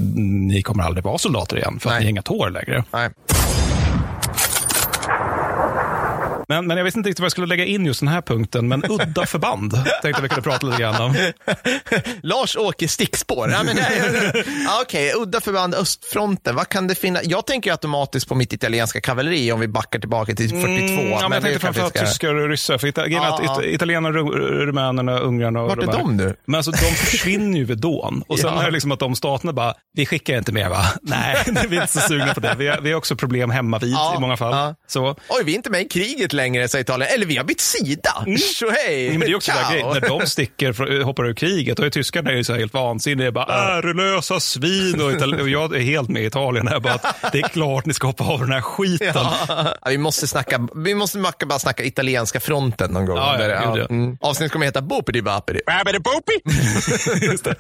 ni kommer aldrig vara soldater igen, för att Nej. ni har inga tår längre. Nej. Men, men jag visste inte riktigt vad jag skulle lägga in just den här punkten, men udda förband tänkte vi kunde prata lite grann om. Lars-Åke stickspår. Ja, men ja, Okej, udda förband östfronten. Vad kan det finnas? Jag tänker ju automatiskt på mitt italienska kavalleri om vi backar tillbaka till 42. Mm, ja, men jag tänkte framförallt ska- tyskar och ryssar. För ita- Ja, it- italienarna, ru- rumänerna, ungrarna och Vart är här- de nu? Men alltså, de försvinner ju vid dån. Och sen Ja. är det liksom att de staterna bara, vi skickar inte mer va? Nej, vi är inte så sugna på det. Vi har, vi har också problem hemma vid Ja, i många fall. ja. Så, Oj, vi är inte med i kriget längre, säger Italien. Eller vi har bytt sida. Mm. hej, men det är också grej, när de sticker, hoppar ur kriget, och är tyskarna är ju så helt vansinniga. Bara, ärelösa svin. Och, och, jag är helt med i Italien här. Bara att det är klart ni ska hoppa av den här skiten. Ja. vi måste snacka, vi måste bara snacka italienska fronten någon gång. Ja, ja, ja. Mm. Avsnittet kommer heta Bopidi Bapidi. Babidi Bopi! just det.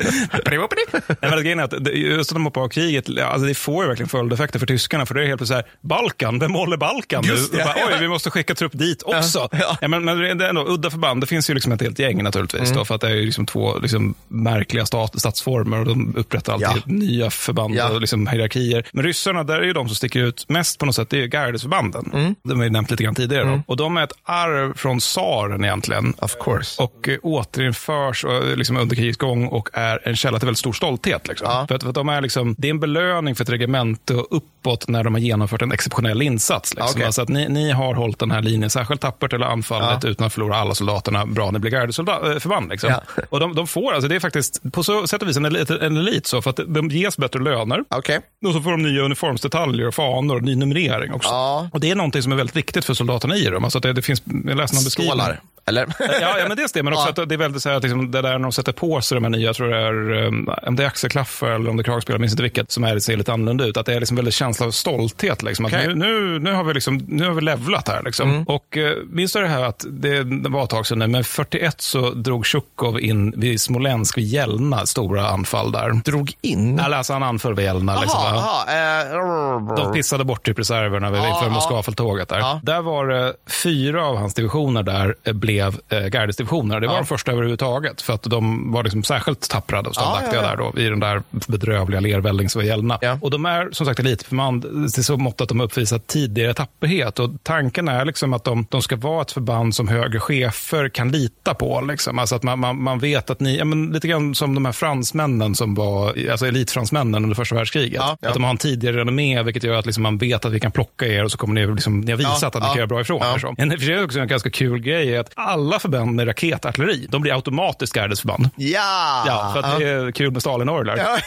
grejen är att just att de hoppar av kriget, alltså det får ju verkligen följdeffekter för tyskarna. För det är helt plötsligt så här, Balkan, vem håller Balkan nu? Oj, vi måste skicka trupp dit också. Ja, ja. men, men det är ändå udda förband. Det finns ju liksom ett helt gäng naturligtvis. Mm. Då, för att det är ju liksom två liksom, märkliga stat, statsformer och de upprättar alltid nya förband och liksom, hierarkier. Men ryssarna, där är ju de som sticker ut mest på något sätt, det är gardesförbanden. Mm. De har vi nämnt lite grann tidigare. Mm. Och de är ett arv från tsaren egentligen. Of course. Och eh, återinförs och, liksom, under krigets gång och är en källa till väldigt stor stolthet. Liksom. Ja. För, att, för att de är liksom, det är en belöning för ett regemente och uppåt när de har genomfört en exceptionell insats. Liksom. Okay. Alltså att ni, ni har hållit den här linjen särskilt tappert eller anfallet ja. utan att förlora alla soldaterna. Bra, ni blir gardeförband. Liksom. Ja. Och de, de, får, alltså det är faktiskt på så sätt och vis en elit, en elit så, för att de ges bättre löner. Okay. Och så får de nya uniformsdetaljer och fanor och ny numrering också. Ja. Och det är någonting som är väldigt viktigt för soldaterna i dem. Alltså det, det finns, jag läste någon beskrivning. Stålar. Eller? ja, ja, men dels det, men också ja. att det är väldigt så här, att liksom, det där när de sätter på sig de här nya, jag tror det är, um, om det är axelklaffar eller om det är kragspel, jag minns inte vilket, som är, ser lite annorlunda ut. Att det är liksom väldigt känsla av stolthet. Liksom, okay. nu, nu, nu, har vi liksom, nu har vi levlat här. Liksom. Mm. Och uh, minns du det här att det, var ett tag sedan nu, men 41 så drog Tjukov in vid Smolensk, vid Jelna, stora anfall där. Drog in? Alltså han anföll vid Jelna. Liksom, aha, uh, de pissade bort typ reserverna vid, för Moskvafälttåget där. Uh. Där var det fyra av hans divisioner där eh, blev eh, gardesdivisioner. Det var ja. de första överhuvudtaget. För att de var liksom särskilt tappra och ståndaktiga ja, ja, där då, i den där bedrövliga lervällingsgällorna. Ja. Och de är som sagt elitförband till så mått att de har uppvisat tidigare tapperhet. Och tanken är liksom att de, de ska vara ett förband som högre chefer kan lita på. Liksom. Alltså att man, man, man vet att ni, ja, men lite grann som de här fransmännen som var alltså elitfransmännen under första världskriget. Att de har en tidigare renommé, vilket gör att liksom man vet att vi kan plocka er och så kommer ni, liksom, ni har visat att ni kan göra bra ifrån er. En, för det också en ganska kul grej är att alla förband med raketartilleri, de blir automatiskt gardesförband. Ja! Ja, för att det är kul med Stalin-orglar. Ja.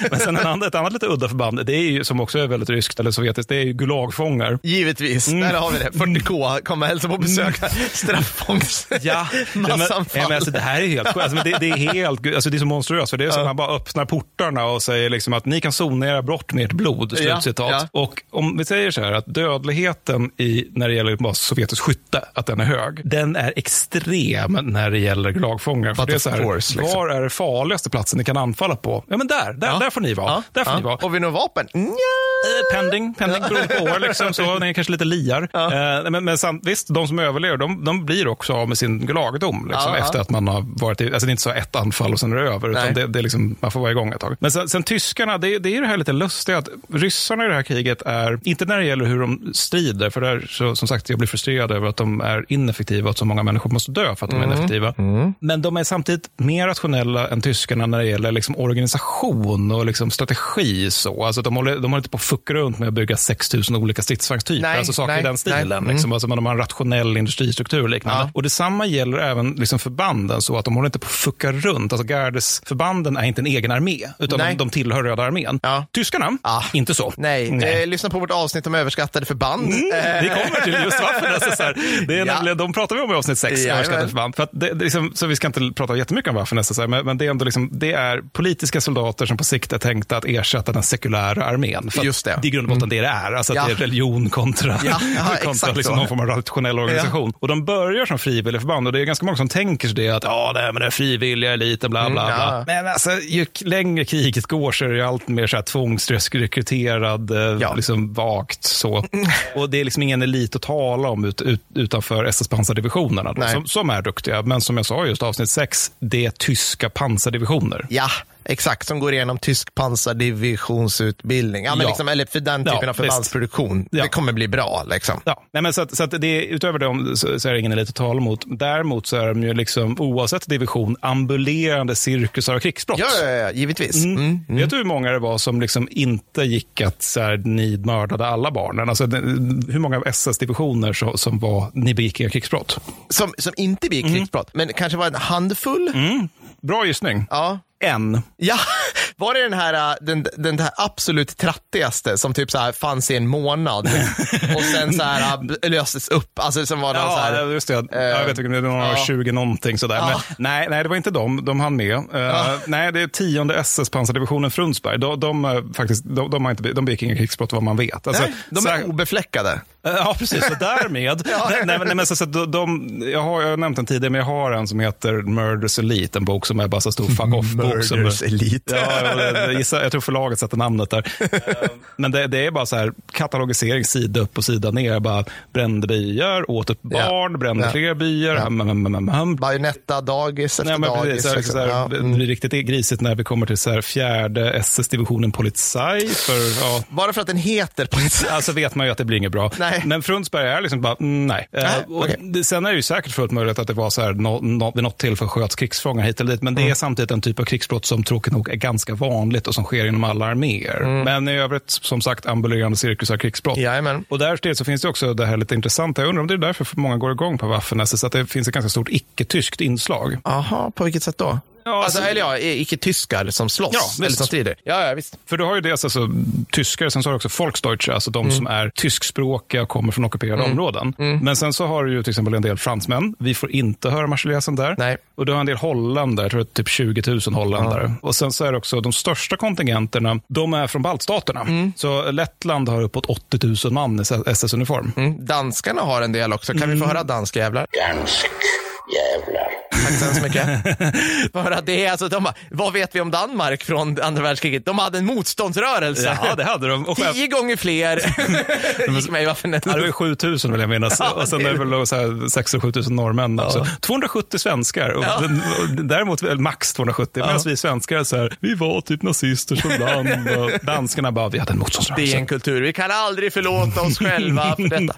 Men sen en annan, ett annat lite udda förband, det är ju, som också är väldigt ryskt eller sovjetiskt, det är ju Gulagfångar. Givetvis, mm. där har vi det. 40K, kommer hälsa på besök. Mm. Straffångs... Ja, massanfall. Men, men alltså, det här är helt sjukt. Alltså, det, det, är helt, alltså, det är så monstruöst, för det är som att man bara öppnar portarna och säger liksom att ni kan zonera brott med ert blod. Slutcitat. Ja, ja. Och om vi säger så här att dödligheten i, när det gäller sovjetisk skytte, att den är hög, den är extrem när det gäller lagfångare. För det är så här, course, liksom. Var är det farligaste platsen ni kan anfalla på? Ja, men där, där, ja. där får ni vara. Ja. Där får ja. ni vara. Har vi några vapen? Nja. Eh, pending, pending beroende på år. Liksom, så, det är kanske lite liar. Ja. Eh, men, men samt, visst, de som överlever, de, de blir också av med sin Gulagdom. Liksom, efter att man har varit i, alltså det är inte så ett anfall och sen är det över. Utan det, det är liksom, man får vara igång ett tag. Men sen, sen tyskarna, det, det är det här lite lustiga att ryssarna i det här kriget är, inte när det gäller hur de strider, för där, så, som sagt, jag blir frustrerad över att de är ineffektiva och många människor måste dö för att de är mm. ineffektiva. Mm. Men de är samtidigt mer rationella än tyskarna när det gäller liksom organisation och liksom strategi. Så. Alltså de, håller, de håller inte på att fucka runt med att bygga 6000 olika stridsvagnstyper, alltså saker nej, i den stilen. Nej. Liksom. Mm. Alltså de har en rationell industristruktur och liknande. Ja. Och detsamma gäller även liksom förbanden, så att de håller inte på att fucka runt. Alltså Gardesförbanden är inte en egen armé, utan de, de, tillhör Röda armén. Ja. Tyskarna, ja. inte så. Nej, nej. Eh, lyssna på vårt avsnitt om överskattade förband. Mm, vi kommer till just varför. Det är nämligen, de pratar vi om i avsnitt 6, överskattade förband. För det, det liksom, så vi ska inte prata jättemycket om Waffen-SS, men, men det, är ändå liksom, det är politiska soldater som på sikt är tänkta att ersätta den sekulära armén. För Just det. det är i grund och botten mm. det det är. Alltså ja. det är religion kontra, ja, ja, kontra liksom någon form av rationell organisation. Och de börjar som frivilliga förband och det är ganska många som tänker sig det att ja, det är med den frivilliga eliten, bla bla mm, bla. Men alltså, ju längre kriget går så är det allt mer så här tvångsrekryterad, eh, liksom vagt så. Mm. Och det är liksom ingen elit att tala om ut, ut, utanför SS-pansardivisionerna som, som är duktiga. Men som jag sa just avsnitt 6, det är tyska pansardivisioner. Ja, Exakt, som går igenom tysk pansardivisionsutbildning. Ja, men ja. Liksom, eller för den typen ja, av förbandsproduktion. Ja. Det kommer bli bra. Liksom. Ja. Nej, men så att, så att det, utöver det så, så är det ingen elit att tala mot. Däremot så är de ju liksom, oavsett division ambulerande cirkusar av krigsbrott. Ja, ja, givetvis. Mm. Mm. Mm. Vet du hur många det var som liksom inte gick att så här, ni mördade alla barnen? Alltså, hur många SS-divisioner som, som var, ni begick era krigsbrott? Som, som inte begick mm. krigsbrott, men kanske var en handfull? Mm. Bra gissning. Ja. En. Ja, Var det den här, äh, den, den här absolut trattigaste som typ så här fanns i en månad och sen så här äh, löstes upp? Alltså som var någon så Ja, här, just det. jag vet inte, det var ja. 20 någonting sådär. Ja. Men, nej, nej, det var inte dem. De hann med. Eh, Nej, det är tionde SS pansardivisionen Frunsberg. De, de, eh, faktiskt, de, de, har inte, de begick inga krigsbrott vad man vet. Alltså, nej, de är här- obefläckade. Ja, precis. Så därmed. nej, nej, men- nej, men så, så, de, de, jag, har, jag har nämnt den tidigare, men jag har en som heter Murders Elite, en bok som är bara så stor fuck off-bok. som- Murders Elite. Ja, jag, gissar, jag tror förlaget sätter namnet där. Eh, Men det, det är bara så här katalogisering sida upp och sida ner. Bara brände byar, åt upp Ja. barn, brände Ja. fler byar. Ja. Bajonetta, dagis efter Nej, dagis. precis, liksom. så här, Ja, Det mm. blir riktigt grisigt när vi kommer till så här fjärde SS-divisionen Polizei. För, ja, Bara för att den heter polizei. Alltså vet man ju att det blir inget bra. Nej. Men Frunsberg är liksom bara, mm, nej. Eh, Nej, och okej. det, sen är det ju säkert fullt möjligt att det var så här, no, no, vid något tillfälle sköts krigsfångar hit eller dit. Men Mm. det är samtidigt en typ av krigsbrott som tråkigt nog är ganska vanligt och som sker inom alla arméer. Men i övrigt, som sagt, ambulerande cirkusar, krigsbrott. Mm. Jajamän. Och därtill så finns det också det här lite intressanta. Jag undrar om det är därför för många går igång på Waffen-SS, att det finns ett ganska stort icke-tyskt inslag. Aha, på vilket sätt då? Ja, alltså, alltså- eller ja, icke-tyskar som slåss, Ja, eller som strider. Ja, ja, visst. För du har ju dels alltså tyskar, sen så har du också Volksdeutsche, alltså de Mm. som är tyskspråkiga och kommer från ockuperade områden. Men sen så har du ju till exempel en del fransmän. Vi får inte höra Marseljäsen där. Nej. Och du har en del holländare, jag tror det är typ 20 000 holländare. Och sen så är det också de största kontingenterna, de är från baltstaterna. Mm. Så Lettland har uppåt 80 000 man i SS-uniform. Mm. Danskarna har en del också. Kan vi få höra danska jävlar? Dansk jävlar. Tack så hemskt mycket. För att det är alltså, de, vad vet vi om Danmark från andra världskriget? De hade en motståndsrörelse. Ja, det hade de. Och Tio gånger fler gick med i. Ja, det var 7 000 vill jag minnas. Ja, och sen det- är det väl så här 6 7 000 norrmän också. 270 svenskar. Och Ja. den, och däremot max 270. Medan vi svenskar så här, vi var typ nazister som land. Och danskarna bara, vi hade en Det motståndsrörelse. är en kultur. Vi kan aldrig förlåta oss själva för detta.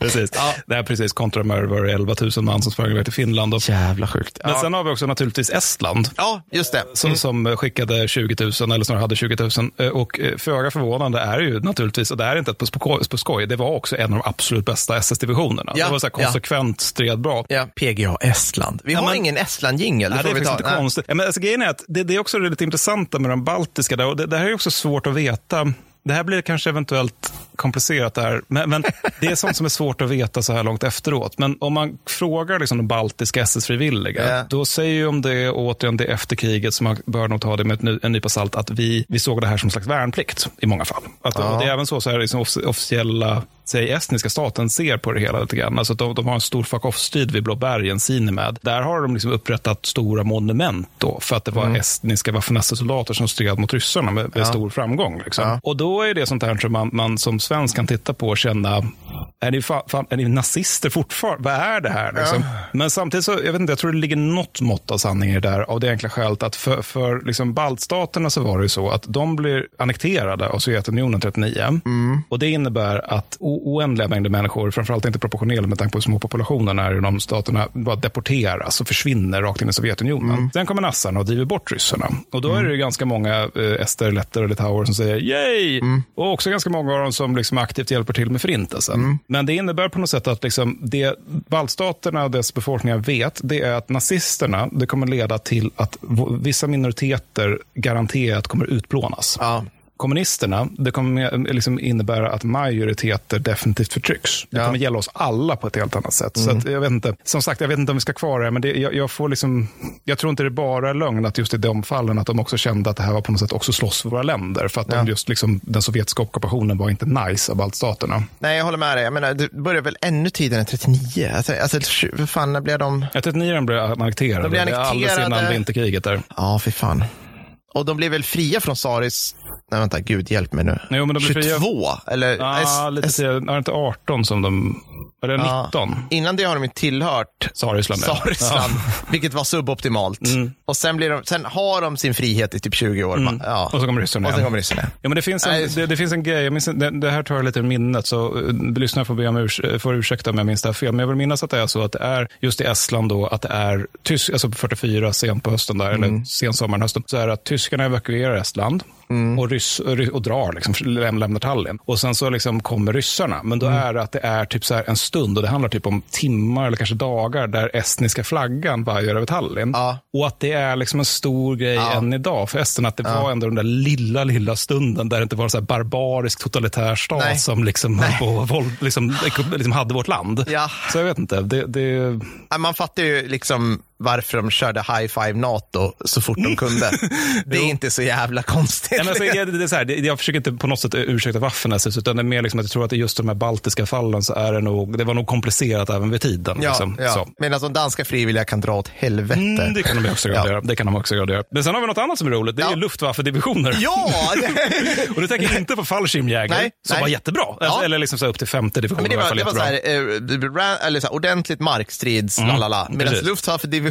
Precis. Ja. Det är precis kontra med det 11 000 man som sprang iväg till Finland. Och, Jävla sjukt. Men Ja. sen har vi också naturligtvis Estland. ja, just det. Som, som skickade 20 000, eller snarare hade 20 000. Eh, Och eh, föga förvånande är det ju naturligtvis, och det här är inte ett på skoj, på skoj, det var också en av de absolut bästa SS-divisionerna. Ja, det var så här ja. konsekvent, stred bra. Ja, PGA Estland. Vi Ja, har men- ingen Estland-jingel. Nej, det är faktiskt inte konstigt. Ja, men alltså, grejen är att det, det är också det lite intressanta med de baltiska. Där, och det, det här är också svårt att veta. Det här blir kanske eventuellt komplicerat där, men, men det är sånt som är svårt att veta så här långt efteråt. Men om man frågar liksom de baltiska SS-frivilliga, Ja. då säger ju om det, återigen det efter kriget, så man bör nog ta det med en nypa salt, att vi, vi såg det här som en slags värnplikt i många fall. Att, och Det är även så, så här, liksom offic- officiella säg, estniska staten ser på det hela lite grann. Alltså de, de har en stor fuck off-strid vid Blå bergen, Sinimäd. Där har de liksom upprättat stora monument då, för att det var estniska Waffen-SS-soldater som stred mot ryssarna med, med stor framgång. Liksom. Ja. Och då är det sånt här som man, man som svensk kan titta på och känna, är ni, fa, fan, är ni nazister fortfarande? Vad är det här? Liksom? Men samtidigt så, jag vet inte, jag tror det ligger något mått av sanning i det där, av det enkla skälet att för, för liksom baltstaterna så var det ju så att de blir annekterade av Sovjetunionen 39. Och det innebär att oändliga mängder människor, framförallt inte proportionellt med tanke på hur små populationerna är i de staterna, bara deporteras och försvinner rakt in i Sovjetunionen. Sen kommer nassarna och driver bort ryssarna. Och då är det ju ganska många eh, ester, letter och litauer som säger yay! Och också ganska många av dem som liksom aktivt hjälper till med förintelsen. Men det innebär på något sätt att liksom det baltstaterna och dess befolkningar vet, det är att nazisterna, det kommer leda till att vissa minoriteter garanterat kommer utplånas. Ja. Kommunisterna, det kommer liksom innebära att majoriteter definitivt förtrycks. Det Ja. kommer gälla oss alla på ett helt annat sätt. Så att, jag vet inte, som sagt, jag vet inte om vi ska kvar det, här, men det, jag, jag, får liksom, jag tror inte det bara är lögn att just i de fallen att de också kände att det här var på något sätt också slåss för våra länder. För att de Ja. just liksom, den sovjetiska ockupationen var inte nice av baltstaterna. Nej, jag håller med dig. Jag menar, det börjar väl ännu tidigare än 39? Alltså, alltså fan, när blev de... Att ni blev annekterade. De blev Det är Alldeles annekterade. innan vinterkriget där. Ja, fy fan. Och de blev väl fria från Saris... Nej, vänta, gud hjälp mig nu. Jo, men de blev 22? fria- Eller? Ja, S- lite S-. Var det inte 18 som de... Var det 19? Innan det har de ju tillhört Sarisland. ja. Sarisland, vilket var suboptimalt. Och sen, blir de, sen har de sin frihet i typ 20 år. Mm. Ja. Och så kommer ryssarna Och sen igen. kommer ryssarna. Ja, men det, finns en, det, det finns en grej, jag minns, det, det här tar jag lite ur minnet, så uh, lyssnarna får, be om urs, får ursäkta om jag minns det här fel. Men jag vill minnas att det är så att det är just i Estland då, att det är tysk, alltså på 44 sent på hösten där, eller sensommaren, hösten, så är det att tyskarna evakuerar Estland. Och, ryss, ry- och drar, liksom, läm- lämnar Tallinn. Och sen så liksom kommer ryssarna. Men då är det att det är typ så här en stund och det handlar typ om timmar eller kanske dagar där estniska flaggan vajar över Tallinn. Ja. Och att det är liksom en stor grej Ja. än idag för esterna, att det Ja. var ändå den där lilla, lilla stunden där det inte var en så här barbarisk totalitär stat Nej. som liksom, på, liksom, liksom hade vårt land. Ja. Så jag vet inte. Det, det, Man fattar ju liksom varför de körde high five NATO så fort de kunde. Det är inte så jävla konstigt. Nej, men alltså, det, det är så här, jag försöker inte på något sätt ursäkta Waffen-SS, utan det är mer liksom att jag tror att i just de här baltiska fallen så är det nog, det var nog komplicerat även vid tiden. Ja, liksom. ja. Så. Medan de danska frivilliga kan dra åt helvete. Mm, det kan de också Ja. göra. Det kan de också göra. Men sen har vi något annat som är roligt. Det är Ja. Luftwaffe-divisioner. Ja! Och nu tänker jag inte på fallskärmjägare, Nej, som nej. var jättebra. Ja. Eller liksom så upp till femte division Men det var det var så här, eh, ran, eller så här, ordentligt markstrids, lalala. Medan Mm,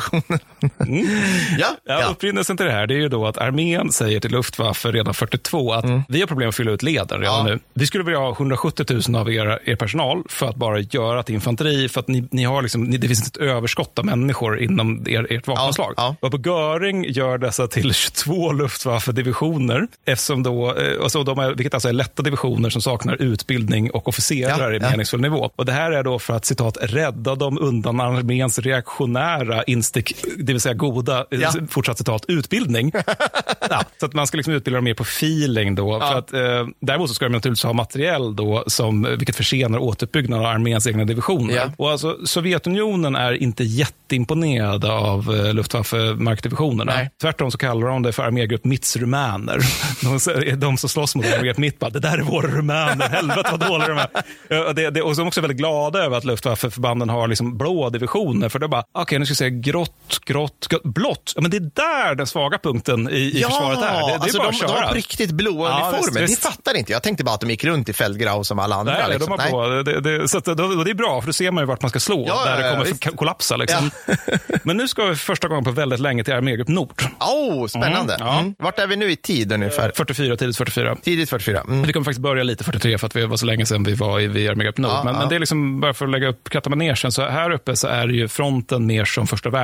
precis. Luftwaffe-divisionen... ja, Ja, ja. Upprinnelsen till det här det är ju då att armén säger till Luftwaffe redan 42 att vi har problem att fylla ut leden redan Mm. Ja. nu. Vi skulle vilja ha 170 000 av er, er personal för att bara göra till infanteri, för att ni, ni har liksom, ni, det finns ett överskott av människor inom er, ert vapenslag. Ja, Varpå Göring gör dessa till 22 Luftwaffe-divisioner, eftersom då, eh, alltså de är, vilket alltså är lätta divisioner som saknar utbildning och officerare Ja, i ja. meningsfull nivå. Och det här är då för att citat rädda dem undan arméns reaktionära instick, det vill säga goda, eh, Ja. fortsatt citat, utbildning. ja, så att man ska liksom utbilda dem mer på feeling då. För att, eh, däremot så ska de naturligtvis ha materiell då, som, eh, vilket försenar återuppbyggnaden av arméns egna divisioner. Ja. Och alltså, Sovjetunionen är inte jätteimponerade av eh, Luftwaffe-markdivisionerna. Tvärtom så kallar de det för armégrupp Mitts-rumäner. de, säger- de som slåss mot armégrupp Mitt bara, det där är våra rumäner, helvete vad dåliga de är. Eh, Och, det, det, och så är de också väldigt glada över att Luftwaffe-förbanden har liksom blå divisioner, för det är bara, okej nu ska vi säga grått, grått, grått, blått. Ja, men det är där den svaga punkten i, i försvaret är. Det, det är alltså bara de, att de köra. har på riktigt blåa Ja, uniformer. visst. Det fattar inte jag. Tänkte bara att de gick runt i fältgrau som alla andra. Nej, liksom. de har på. Det, det, så att, och det är bra, för då ser man ju vart man ska slå, Ja, där ja, det ja, kommer visst. kollapsa. Liksom. Men nu ska vi för första gången på väldigt länge till armégrupp Nord. Oh, spännande. Mm, ja. Mm. Vart är vi nu i tid ungefär? 44, tidigt 44. Tidigt 44. Mm. Vi kommer faktiskt börja lite 43 för att det var så länge sedan vi var i vid armégrupp Nord. Ja, men, ja. men det är liksom bara för att lägga upp kattamanegen. Så här uppe så är det ju fronten mer som första världskriget.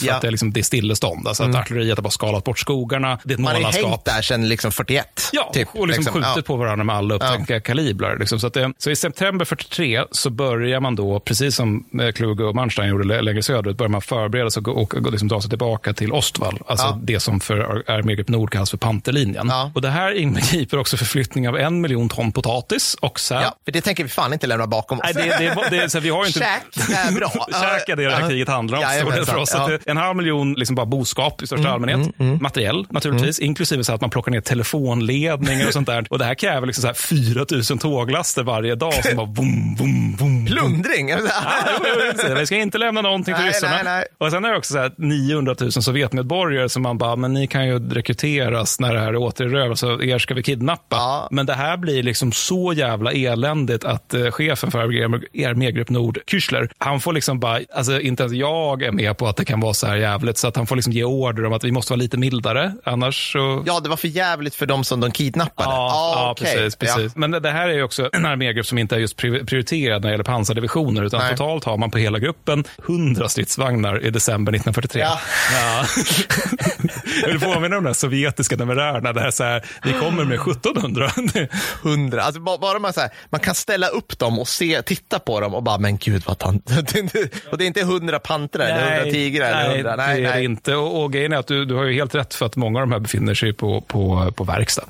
För Ja. att det är, liksom, det är stillestånd. Alltså att artilleriet har bara skalat bort skogarna. Det är ett Man har hängt där sedan liksom 41. Ja, typ, och liksom, skjutit Ja. på varandra med alla upptänkliga kalibrar. Liksom. Så, det, så i september 43 så börjar man då, precis som eh, Kluge och Manstein gjorde lä- längre söderut, börjar man förbereda sig och, och, och liksom dra sig tillbaka till Ostwall. Alltså Ja. det som för ar- armégrupp Nord kallas för Panterlinjen. Ja. Och det här inbegriper också förflyttning av en miljon ton potatis och säd. Ja, för det tänker vi fan inte lämna bakom oss. Nej, det, det, det, så vi har inte... Käk är bra. Käk är det det här Ja. kriget handlar om. Jajamensan, Så för oss. Ja. En halv miljon liksom bara boskap i största allmänhet. Materiell naturligtvis, inklusive så att man plockar ner telefonledningar och sånt där. Och det här kräver liksom så här 4 000 tåglaster varje dag som bara boom, boom, boom. Plundring. Ja, Vi ska inte lämna någonting till ryssarna. nej, nej. Och sen är det också så här 900 000 Sovjetmedborgare som man bara, men ni kan ju rekryteras när det här är återerövrat, så er ska vi kidnappa. Ja. Men det här blir liksom så jävla eländigt att eh, chefen för armé- armégrupp Nord, Küchler, han får liksom bara, alltså inte ens jag är med på att det kan vara så här jävligt, så att han får liksom ge order om att vi måste vara lite mildare, annars så... Ja, det var för jävligt för de som de kidnappade. Ja, Ah, ja okej. precis. precis. Men det, det här är ju också en armégrupp som inte är just pri- prioriterad när det gäller pansardivisioner, utan Nej. totalt har man på hela gruppen 100 stridsvagnar i december 1943. Ja. Ja. Jag vill påminna om de där sovjetiska numerärerna, där så här, vi kommer med 1700. Ja, 100. Alltså, ba- bara man, så här, man kan ställa upp dem och se, titta på dem och bara, men gud vad tant. och det är inte 100 pantrar eller 100 tigrar eller 100. Nej, det är det inte. Och, och grejen är att du, du har ju helt rätt för att många av de här befinner sig på, på, på verkstad.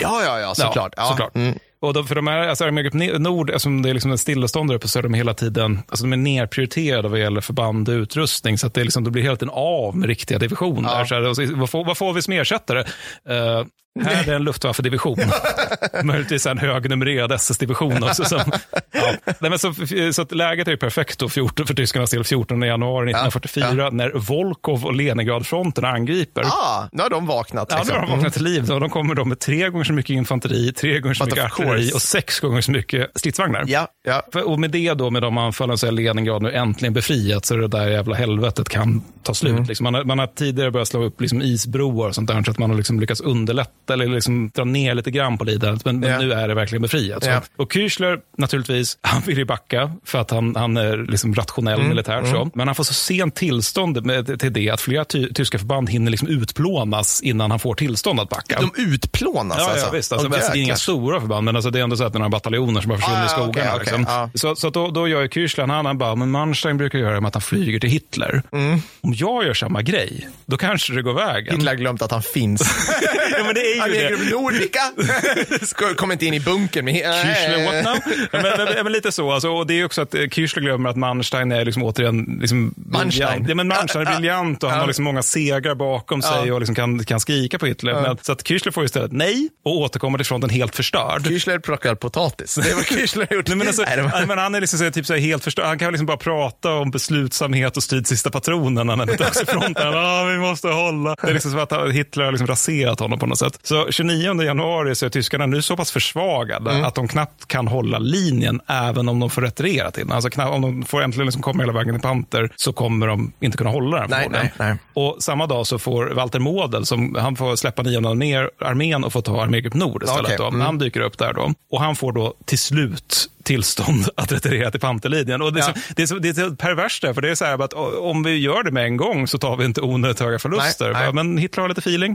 Ja, ja, ja, såklart. Ja, såklart. Mm. Och de, för de här, alltså Armégrupp Nord, eftersom det är liksom en stillestånd där uppe, så är de hela tiden alltså de är nerprioriterade vad gäller förband och utrustning. Så att det liksom, de blir hela tiden av med riktiga divisioner. Ja. Så här, vad, får, vad får vi som ersättare? Eh, här är en Luftwaffe-division. Möjligtvis en högnumrerad SS-division också. Som, ja. Nej, men så, så läget är ju perfekt då, 14, för tyskarnas del 14 januari 1944, när Volkov och Leningradfronten angriper. Ah, nu har de vaknat. Ja, nu liksom. har de vaknat till liv. Då. De kommer då med tre gånger så mycket infanteri, tre gånger så But mycket artilleri och sex gånger så mycket stridsvagnar. Ja, ja. För, och med det då, med de anfallen, så är Leningrad nu äntligen befriat, så det där jävla helvetet kan ta slut. Mm. Liksom man, har, man har tidigare börjat slå upp liksom isbroar och sånt där, så att man har liksom lyckats underlätta lätta eller liksom dra ner lite grann på lidandet. Men, men Ja. nu är det verkligen befriat. Ja. Och Küchler, naturligtvis, han vill ju backa för att han, han är liksom rationell Mm. militärt. Så. Men han får så sent tillstånd med, till det att flera ty, tyska förband hinner liksom utplånas innan han får tillstånd att backa. De utplånas Ja, alltså? ja visst. Alltså, Åh, alltså, det är inga stora förband, men alltså, det är ändå så att det några bataljoner som har försvunnit Ah, i skogarna. okej, okej, liksom. ja. Så, så då, då gör ju Küchler, han, han bara, men Manstein brukar göra med att han flyger till Hitler. Mm. Om jag gör samma grej, då kanske det går vägen. Hitler har glömt att han finns. ja, men det är ju det. Nordica. Kommer inte in i bunkern med... Küchler, what now? men, men, men lite så. Alltså, och det är också att eh, Küchler glömmer att Manstein är liksom återigen liksom Manstein. Ja, men Manstein är briljant och han har liksom många segrar bakom sig och liksom kan, kan skrika på Hitler. Men, så att Küchler får istället nej och återkommer till fronten helt förstörd. Küchler plockar potatis. Det är vad Küchler har gjort. Nej, men alltså, Nej, var- men han är liksom så, här, typ så här, helt förstörd. Han kan liksom bara prata om beslutsamhet och strid sista patronen när han är tillbaka i fronten. Ah, vi måste hålla. Det är liksom som att Hitler har liksom raserat honom på något sätt. Så 29 januari så är tyskarna nu så pass försvagade Mm. att de knappt kan hålla linjen även om de får retirera till den. Alltså knappt, om de får äntligen liksom komma hela vägen till Panter så kommer de inte kunna hålla den. Nej, nej, nej. Och samma dag så får Walter Model, som, han får släppa nionde armé, armén och få ta armégrupp Nord istället. Då. mm. Han dyker upp där då. Och han får då till slut tillstånd att retirera till Panterlinjen. Och det, är Ja. så, det, är så, det är så perverst där, för det är så här att om vi gör det med en gång så tar vi inte onödigt höga förluster. Nej, nej. Men Hitler har lite feeling.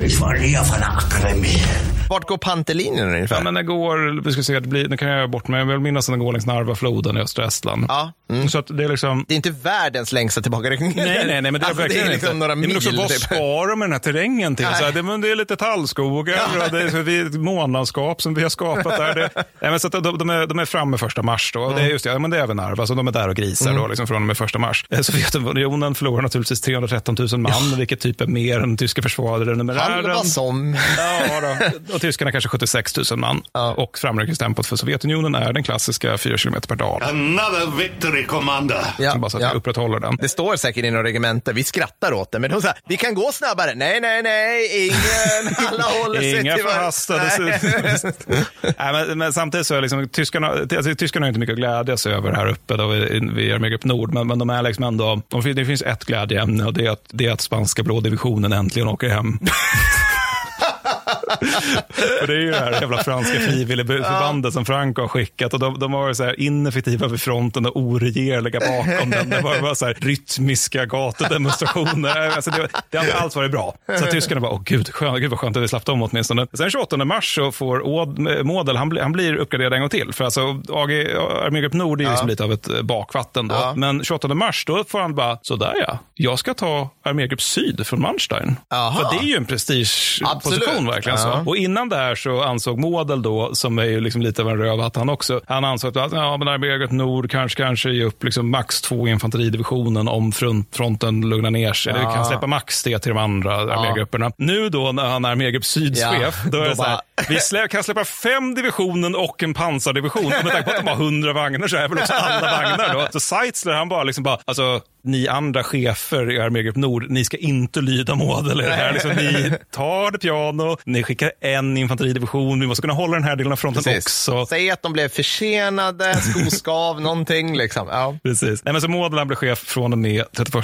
Vart går panterlinjen ungefär? Ja, men det går, vi ska se, det blir, nu kan jag göra bort mig, jag vill minnas att den går längs Narvafloden i östra Estland. Ja, mm. Så att det är liksom... Det är inte världens längsta tillbakaräkning. Nej, nej, nej, men det är alltså, verkligen det är liksom inte. några Ja, men mil. också, vad typ. de med den här terrängen till? Så här, det, men det är lite tallskogar och det är ett månlandskap som vi har skapat där. Det, nej, men så att de, de, är, de är framme första mars då. Mm. Det är just det, ja, men det är även Narva, så de är där och grisar då, liksom från och med första mars. Eh, Sovjetunionen förlorar naturligtvis 313 000 man, vilket typ är mer än tyska försvarare numerären. Halva som. Ja, då. och tyskarna kanske 76 000 man. Och framryckningstempot för Sovjetunionen är den klassiska 4 km per dag. Another victory, Commander. Så bara så att ja. vi upprätthåller den. Det står säkert i några regementer, vi skrattar åt det, men de säger vi kan gå snabbare. Nej, nej, nej, ingen, alla håller sig Inga till förhastade Nej. Nej, men, men samtidigt så är liksom, tyskarna, alltså, tyskarna har inte mycket att glädja sig över här uppe då vi, vi är med upp Nord, men, men de är liksom ändå, de, det finns ett glädjeämne och det är att, det är att spanska blå divisionen äntligen åker hem. För det är ju det här jävla franska frivilligförbandet som Franco har skickat och de, de har varit så här ineffektiva vid fronten och oregerliga bakom den. Det var bara så här rytmiska gatudemonstrationer. Alltså det, det har allt varit bra. Så tyskarna bara, åh gud, skön, gud vad skönt att vi slapp dem åtminstone. Sen 28 mars så får Åd- Model, han, blir- han blir uppgraderad en gång till. För alltså AG, Armégrupp Nord är ju liksom lite av ett eh, bakvatten då. Ja. Men 28 mars, då får han bara, sådär ja, jag ska ta Armégrupp Syd från Manstein. Aha. För det är ju en prestigeposition Absolut. Verkligen. Ja. Så. Och innan det här så ansåg Model då, som är ju liksom lite av en rövhatt han också, han ansåg att ja, men Armégrupp Nord kanske, kanske ge upp liksom max två infanteridivisionen om front, fronten lugnar ner sig. Vi kan släppa max det till de andra armégrupperna. Nu då när han är Armégrupp Syds Ja, då är då det så här, bara- vi slä, kan släppa fem divisionen och en pansardivision. Och med tanke på att de har hundra vagnar så är väl också alla vagnar då. Så Seitzler han bara liksom bara, alltså ni andra chefer i Armégrupp Nord, ni ska inte lyda här. Liksom, ni tar det piano, ni skickar en infanteridivision, vi måste kunna hålla den här delen av fronten Precis. också. Säg att de blev försenade, skoskav, någonting liksom. Ja. Precis. Nej, men så Model han blev chef från och med 31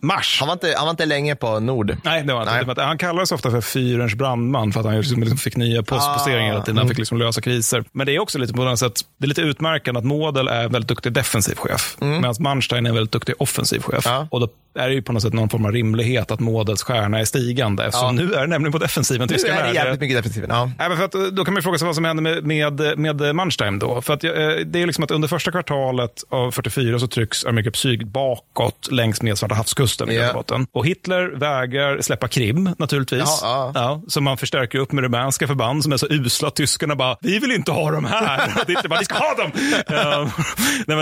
mars. Han, var inte, han var inte länge på Nord. Nej, det var han inte. Han kallades ofta för fyrens brandman för att han liksom fick nya postposteringar hela tiden. Han fick liksom lösa kriser. Men det är också lite på något sätt, det är lite utmärkande att Model är en väldigt duktig defensiv chef. Medan Manstein är en väldigt duktig offensiv chef. Ja. Och då är det ju på något sätt någon form av rimlighet att Models stjärna är stigande. Ja. nu är det nämligen på defensiven Nu är det jävligt mycket defensiven. Ja. Nej, men för att, eh, då kan man fråga sig vad som händer med, med, med Manstein då. För att, eh, det är liksom att under första kvartalet av 44 så trycks Armégrupp Syd bakåt längs med Svarta havskusten i. Och Hitler vägrar släppa Krim naturligtvis. Ja, ja. så man förstärker upp med rumänska förband som är så usla att tyskarna bara, vi vill inte ha dem här. Och Hitler bara, vi ska ha dem!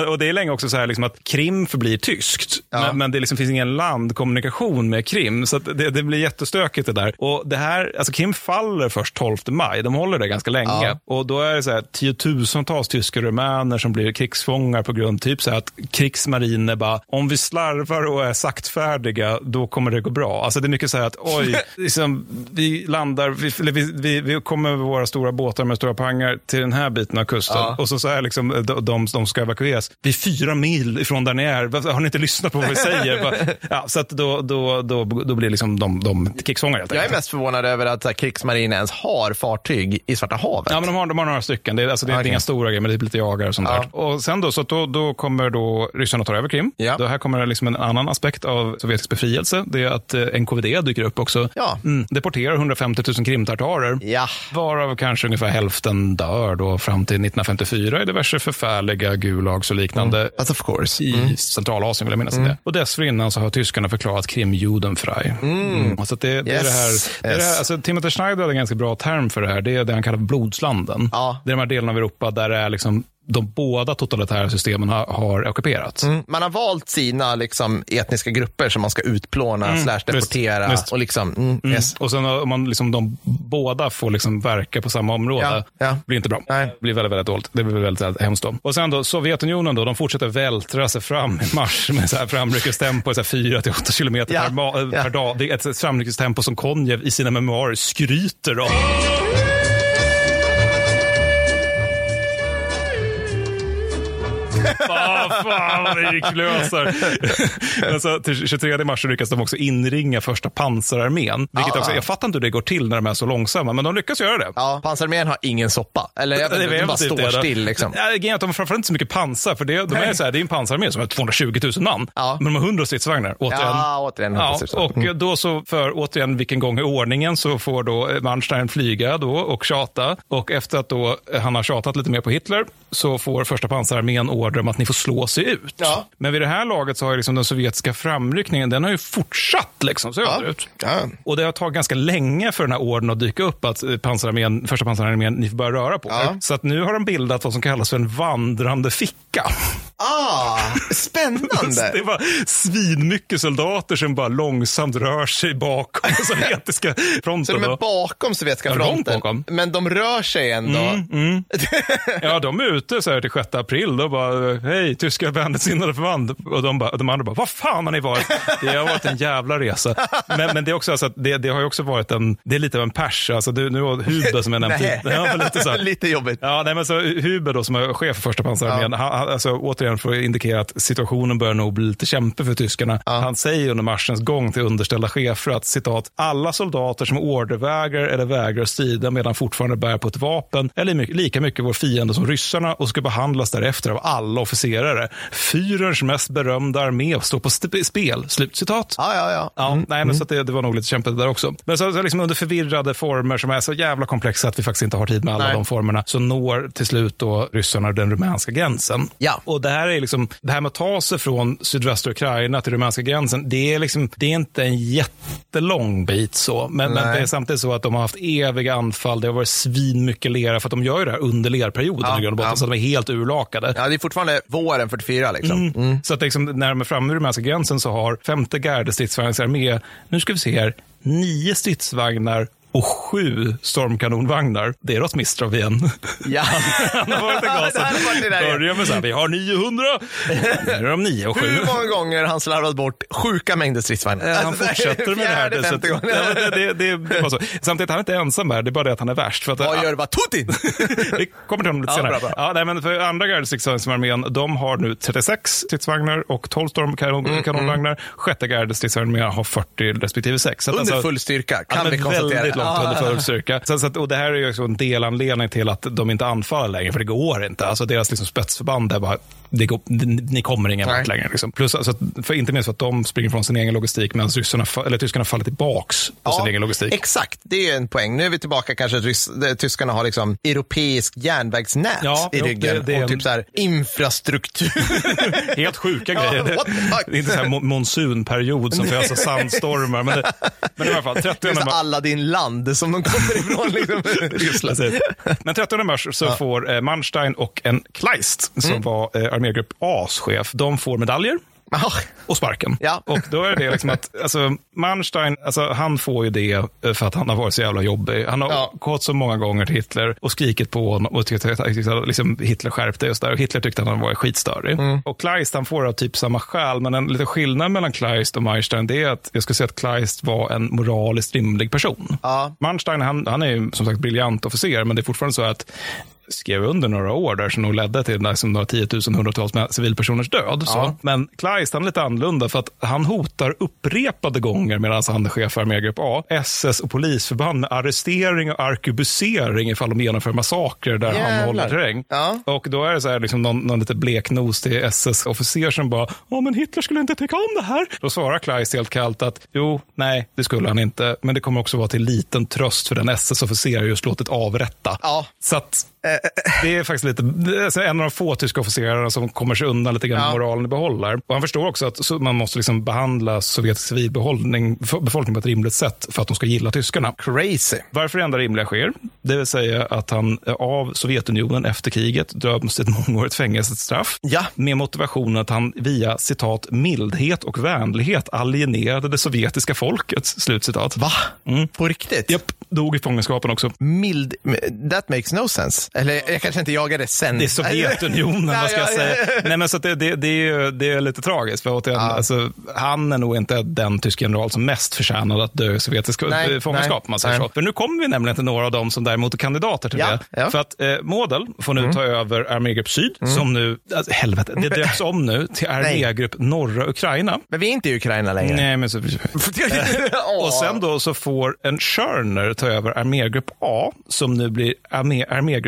Och det är länge också så här liksom att Krim förblir tyskt. Men, men det liksom finns ingen landkommunikation med Krim. Så det, det blir jättestökigt det där. Och det här, alltså Krim faller först 12 maj. De håller det ganska länge. Ja. Och då är det så här tiotusentals tyska och rumäner som blir krigsfångar på grund typ så här att krigsmariner bara, om vi slarvar och är saktfärdiga, då kommer det gå bra. Alltså det är mycket så här att, oj, liksom, vi landar, vi, vi, vi, vi kommer med våra stora båtar med stora pangar till den här biten av kusten. Ja. Och så, så är liksom, de, de, de ska evakueras. Vi är fyra mil ifrån där ni är. Har ni inte lyssnat på vad vi säger. Ja, så att då, då, då, då blir liksom de, de krigsfångar helt Jag är mest förvånad över att så här, krigsmarinen ens har fartyg i Svarta havet. Ja, men de har, de har några stycken. Det är, alltså, det är Okej. inga stora grejer, men det är lite jagare och sånt Ja. där. Och sen då, så då, då kommer då ryssarna ta över Krim. Ja. Då här kommer liksom en annan aspekt av sovjetisk befrielse. Det är att eh, NKVD dyker upp också. Ja. Mm, deporterar 150 000 krimtartarer. Ja. Varav kanske ungefär hälften dör då fram till 1954 i diverse förfärliga gulags och liknande. But of course. I Centralasien vill jag minnas Mm. det. Och dessförinnan så har tyskarna förklarat Krim Judenfrei. Mm. Alltså att det, det är det här, Yes. det är det här Yes. alltså Timothy Schneider hade en ganska bra term för det här. Det är det han kallar för blodslanden. Ja. Det är de här delarna av Europa där det är liksom de båda totalitära systemen har, har ockuperats. Mm. Man har valt sina liksom, etniska grupper som man ska utplåna slash deportera. Mm. visst. Och liksom, mm, Mm. yes. Och sen om man liksom, de båda får liksom verka på samma område. Ja, ja. blir inte bra. Nej. blir väldigt, väldigt dåligt. Det blir väldigt, väldigt hemskt. Då. Och sen då, Sovjetunionen då, de fortsätter vältra sig fram i mars med så här framryckestempo, så här 4-8 kilometer Ja, per, eh, per dag. Det är ett framryckestempo som Konjev i sina memoarer skryter om. Vad fan vad det gick lösar. Men så till 23 mars lyckas de också inringa första pansararmén. Vilket Ja. också, jag fattar inte hur det går till när de är så långsamma, men de lyckas göra det. Ja, pansararmén har ingen soppa. Eller jag vet inte, de bara står det still. Liksom. Ja, de har framförallt inte så mycket pansar, för det, de är så här, det är en pansararmé som har 220 000 man. Ja. Men de har 100 stridsvagnar, återigen. Ja, återigen. Ja, jag. och då så för återigen vilken gång i ordningen så får då Manstein flyga då och tjata. Och efter att då han har tjatat lite mer på Hitler så får första pansararmén order om att ni får slå sig ut. Ja. Men vid det här laget så har ju liksom den sovjetiska framryckningen, den har ju fortsatt liksom söderut. Ja. Och det har tagit ganska länge för den här orden att dyka upp, att eh, pansararmén, första pansararmén, ni får börja röra på er. Ja. Så att nu har de bildat vad som kallas för en vandrande ficka. Ah, spännande. Det var svinmycket soldater som bara långsamt rör sig bakom den sovjetiska fronten. Så de är bakom sovjetiska Ja, fronten, bakom. men de rör sig ändå. Mm, Ja, de är ute så här till 6 april. Då bara, hej, tyska vänliksinnade förband. Och de, bara, de andra bara, vad fan har ni varit? Det har varit en jävla resa. Men, men det är också alltså, att det, det har ju också varit en, det är lite av en pers. Alltså, det, nu har Huber som jag nämnt tidigare. Ja, lite, så här. Lite jobbigt. Ja, nej, men så Huber då, som är chef för första pansararmén, han, alltså, återigen för att indikera att situationen börjar nog bli lite kämpig för tyskarna. Han säger under marschens gång till underställda chefer att citat, alla soldater som ordervägrar eller vägrar strida medan fortfarande bär på ett vapen eller lika mycket vår fiende som ryssarna och ska behandlas därefter av alla officerare. Fyrens mest berömda armé står på spel. Slut citat. Ja, ja, ja. Ja, nej, men så att det, det var nog lite kämpigt där också. Men så, så liksom under förvirrade former som är så jävla komplexa att vi faktiskt inte har tid med alla Nej. de formerna, så når till slut då ryssarna den rumänska gränsen. Ja. Och det här, är liksom, det här med att ta sig från sydvästra Ukraina till rumänska gränsen, det är, liksom, det är inte en jättelång bit så. Men, men det är samtidigt så att de har haft eviga anfall, det har varit svin mycket lera, för att de gör ju det här under lerperioden Ja, i grund och botten, ja. så att de är helt urlakade. Ja, det är fortfarande våren 44 liksom. Mm. Så att liksom, när de är framme vid rumänska gränsen så har femte gardestridsvagnsarmé, nu ska vi se här, nio stridsvagnar och sju stormkanonvagnar. Det är Rotmistrov igen. Ja. Han har varit där igen. Börjar med så här, vi har 900. Nu är de 9 och 7. Hur många gånger har han slarvat bort sjuka mängder stridsvagnar? Ja, han Alltså, fortsätter med det här. Det, så det, det, det, det var så. Samtidigt, han är inte ensam här. Det är bara det att han är värst. För att, Vad gör vad Tutin? Vi kommer till honom lite Ja, senare. bra, bra. Ja, nej, men för andra gardestridsvagnsarmén, de har nu 36 stridsvagnar och 12 stormkanonvagnar. Sjätte gardestridsvagnsarmén har 40 respektive 6. Så att Under alltså- full styrka, kan vi konstatera. Långt Ja. under full styrka. Så, så att, och det här är ju också en delanledning till att de inte anfaller längre, för det går inte. Alltså deras liksom spetsförband är bara, det går, ni kommer ingen vart längre. Liksom. Plus, alltså, för inte minst för att de springer från sin egen logistik, medan ryssarna, eller tyskarna faller tillbaks på sin egen logistik. Exakt, det är en poäng. Nu är vi tillbaka kanske att rys- tyskarna har liksom europeisk järnvägsnät Ja, i ryggen det- det och en- typ så här infrastruktur. Helt sjuka Ja, grejer. Fuck? det är inte så här mo- monsunperiod som föser sandstormar. Men, det, men i alla fall, 30 Det är så mars. alla din land som de kommer ifrån. Liksom, Ryssland. Men 30 mars så får eh, Manstein och en Kleist, som Mm. var eh, armégrupp A's chef, de får medaljer. Och sparken. Ja. Och då är det liksom att, alltså, Manstein, alltså, han får ju det för att han har varit så jävla jobbig. Han har Ja. gått så många gånger till Hitler och skrikit på honom och tyckt att liksom, Hitler skärpte just där. Och Hitler tyckte att han var skitstörig. Mm. Och Kleist, han får av typ samma skäl, men en liten skillnad mellan Kleist och Manstein, det är att jag skulle säga att Kleist var en moraliskt rimlig person. Ja. Manstein, han, han är ju som sagt briljant officer, men det är fortfarande så att skrev under några år där som nog ledde till liksom, några tiotusen, hundratals civilpersoners död. Ja. Så. Men Kleist han är lite annorlunda för att han hotar upprepade gånger medan han är chef för armégrupp A, SS och polisförband med arrestering och arkebusering ifall de genomför massakrer där Jävlar. han håller terräng. Ja. Och då är det så här, liksom någon, någon lite bleknos till SS-officer som bara, ja men Hitler skulle inte tycka om det här. Då svarar Kleist helt kallt att, jo, nej, det skulle han inte, men det kommer också vara till liten tröst för den SS-officer just låtit avrätta. Ja. Så att det är faktiskt lite, alltså en av de få tyska officerarna som kommer sig undan lite grann ja. moralen i behåll Och han förstår också att man måste liksom behandla sovjetisk civilbefolkning på ett rimligt sätt för att de ska gilla tyskarna. Crazy. Varför det enda rimliga sker, det vill säga att han av Sovjetunionen efter kriget döms till ett mångårigt fängelsestraff ja. med motivationen att han via citat mildhet och vänlighet alienerade det sovjetiska folket. Slutcitat. Va? Mm. På riktigt? Japp, dog i fångenskapen också. Mild, that makes no sense. Eller jag kanske inte jagade sen. Det är Sovjetunionen, vad ska jag säga. Nej, men så det, det, det, är, det är lite tragiskt. För återigen, ja. alltså, han är nog inte den tysk general som mest förtjänade att dö i sovjetisk fångenskap. Man säger så. För nu kommer vi nämligen till några av dem som däremot är kandidater till ja. det. Ja. För att eh, Model får nu mm. ta över armégrupp Syd, mm. som nu, alltså, helvete, det döps om nu till armégrupp norra Ukraina. Men vi är inte i Ukraina längre. Nej, men så... och sen då så får en Schörner ta över armégrupp A, som nu blir armé,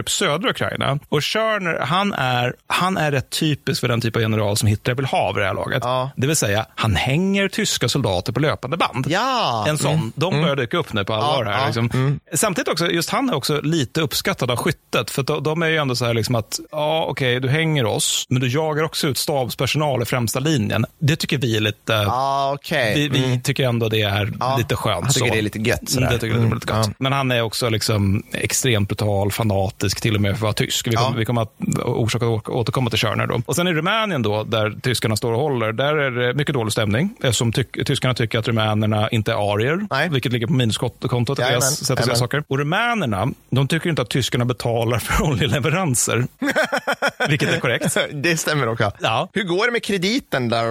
armégrupp södra Ukraina. Och Schörner, han är, han är rätt typisk för den typ av general som Hitler vill ha vid det här laget. Ja. Det vill säga, han hänger tyska soldater på löpande band. Ja. En sån. Mm. De börjar mm. dyka upp nu på allvar ja, här. Liksom. Mm. Samtidigt också, just han är också lite uppskattad av skyttet. För de, de är ju ändå så här liksom att, ja okej, okay, du hänger oss, men du jagar också ut stabspersonal i främsta linjen. Det tycker vi är lite, ah, okay. vi, vi mm. tycker ändå det är lite skönt. Han tycker så. det är lite gött. Sådär. Det tycker mm. det är lite gött. Men han är också liksom extremt brutal, fanatisk, till och med för att vara tysk. Vi kommer, ja. vi kommer att orsaka att återkomma till Körner. Då. Och sen i Rumänien, då, där tyskarna står och håller, där är det mycket dålig stämning. Eftersom ty tyskarna tycker att rumänerna inte är arier, Nej. vilket ligger på minuskontot deras sätt att säga saker. Och rumänerna, de tycker inte att tyskarna betalar för oljeleveranser. vilket är korrekt. det stämmer också. Ja. Hur går det med krediten där?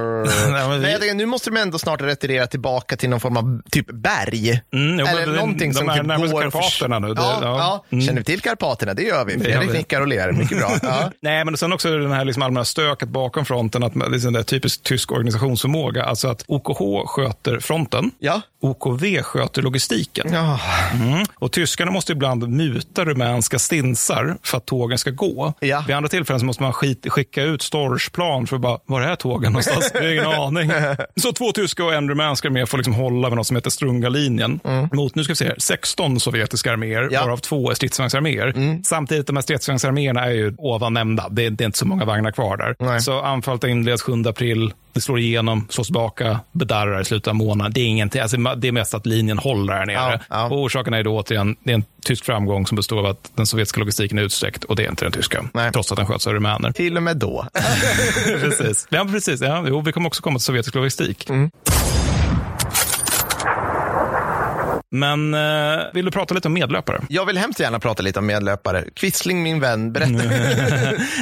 Nej, vi... Nej, nu måste de ändå snart retirera tillbaka till någon form av typ berg. Mm, Eller det, någonting de som är typ går... Karpaterna nu. Det, ja, ja. ja. Mm. Känner vi till Karpaterna? Det gör vi. Fredrik nickar och ler. Mycket bra. Ja. Nej, men sen också den här liksom allmänna stöket bakom fronten, att liksom det är typiskt tysk organisationsförmåga. Alltså att OKH sköter fronten, ja. OKV sköter logistiken. Ja. Mm. Och tyskarna måste ibland muta rumänska stinsar för att tågen ska gå. Ja. Vid andra tillfällen måste man skit, skicka ut storsplan för att bara, var är tågen någonstans? Jag har ingen aning. Så två tyska och en rumänska armé får liksom hålla med något som heter Strunga-linjen. Mm. Mot, nu ska vi se, 16 sovjetiska arméer, ja. varav två är stridsvagnsarméer. Mm. Samtidigt, de här stridsvagnsarméerna är ju ovan nämnda. Det är, det är inte så många vagnar kvar där. Nej. Så anfallet inleds 7 april. Det slår igenom, slås tillbaka, bedarrar av månaden. Det är ingenting. Alltså, det är mest att linjen håller här nere. Ja, ja. Och orsaken är då återigen, det är en tysk framgång som består av att den sovjetiska logistiken är utsträckt och det är inte den tyska. Nej. Trots att den sköts av rumäner. Till och med då. precis. Ja, precis. Ja, jo, vi kommer också komma till sovjetisk logistik. Mm. Men eh, vill du prata lite om medlöpare? Jag vill hemskt gärna prata lite om medlöpare. Quisling, min vän, berätta.